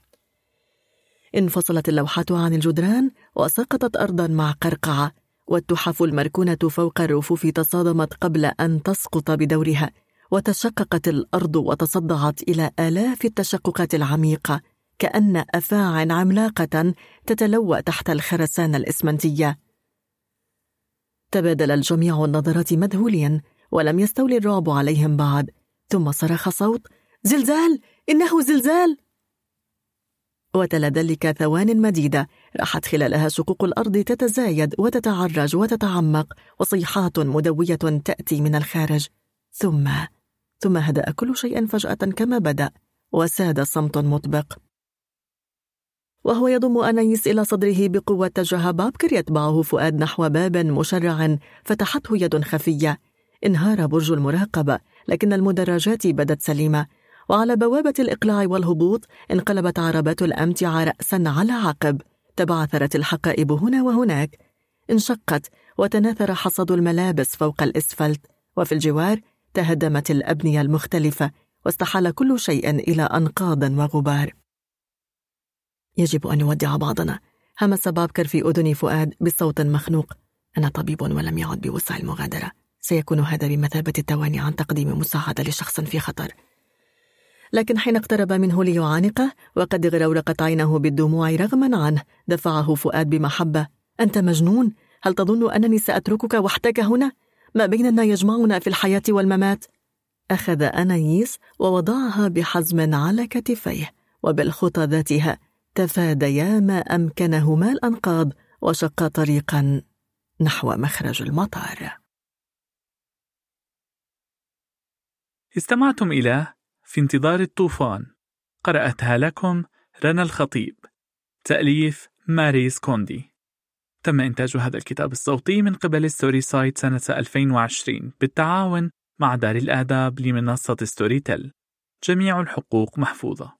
انفصلت اللوحات عن الجدران وسقطت أرضا مع قرقعة والتحف المركونة فوق الرفوف تصادمت قبل أن تسقط بدورها وتشققت الأرض وتصدعت إلى آلاف التشققات العميقة كأن أفاع عملاقة تتلوى تحت الخرسانة الإسمنتية. تبادل الجميع النظرات مذهولين ولم يستولي الرعب عليهم بعد ثم صرخ صوت زلزال! إنه زلزال! وتلا ذلك ثوان مديدة راحت خلالها شقوق الأرض تتزايد وتتعرج وتتعمق وصيحات مدوية تأتي من الخارج. ثم ثم هدأ كل شيء فجأة كما بدأ وساد صمت مطبق. وهو يضم أنيس إلى صدره بقوة تجاه بابكر يتبعه فؤاد نحو باب مشرع فتحته يد خفية. انهار برج المراقبة لكن المدرجات بدت سليمة. وعلى بوابة الإقلاع والهبوط انقلبت عربات الأمتعة رأسا على عقب. تبعثرت الحقائب هنا وهناك. انشقت وتناثر حصد الملابس فوق الإسفلت. وفي الجوار تهدمت الأبنية المختلفة واستحال كل شيء إلى أنقاض وغبار. يجب أن نودع بعضنا. همس بابكر في أذن فؤاد بصوت مخنوق. أنا طبيب ولم يعد بوسع المغادرة. سيكون هذا بمثابة التواني عن تقديم مساعدة لشخص في خطر. لكن حين اقترب منه ليعانقه وقد غرورقت عينه بالدموع رغما عنه دفعه فؤاد بمحبة أنت مجنون؟ هل تظن أنني سأتركك وحدك هنا؟ ما بيننا يجمعنا في الحياة والممات أخذ أنايس ووضعها بحزم على كتفيه وبالخطى ذاتها تفاديا ما أمكنهما الأنقاض وشقا طريقا نحو مخرج المطار استمعتم إلى في انتظار الطوفان. قرأتها لكم رنا الخطيب. تأليف ماريس كوندي. تم إنتاج هذا الكتاب الصوتي من قبل ستوري سايد سنة 2020 بالتعاون مع دار الآداب لمنصة ستوري تيل جميع الحقوق محفوظة.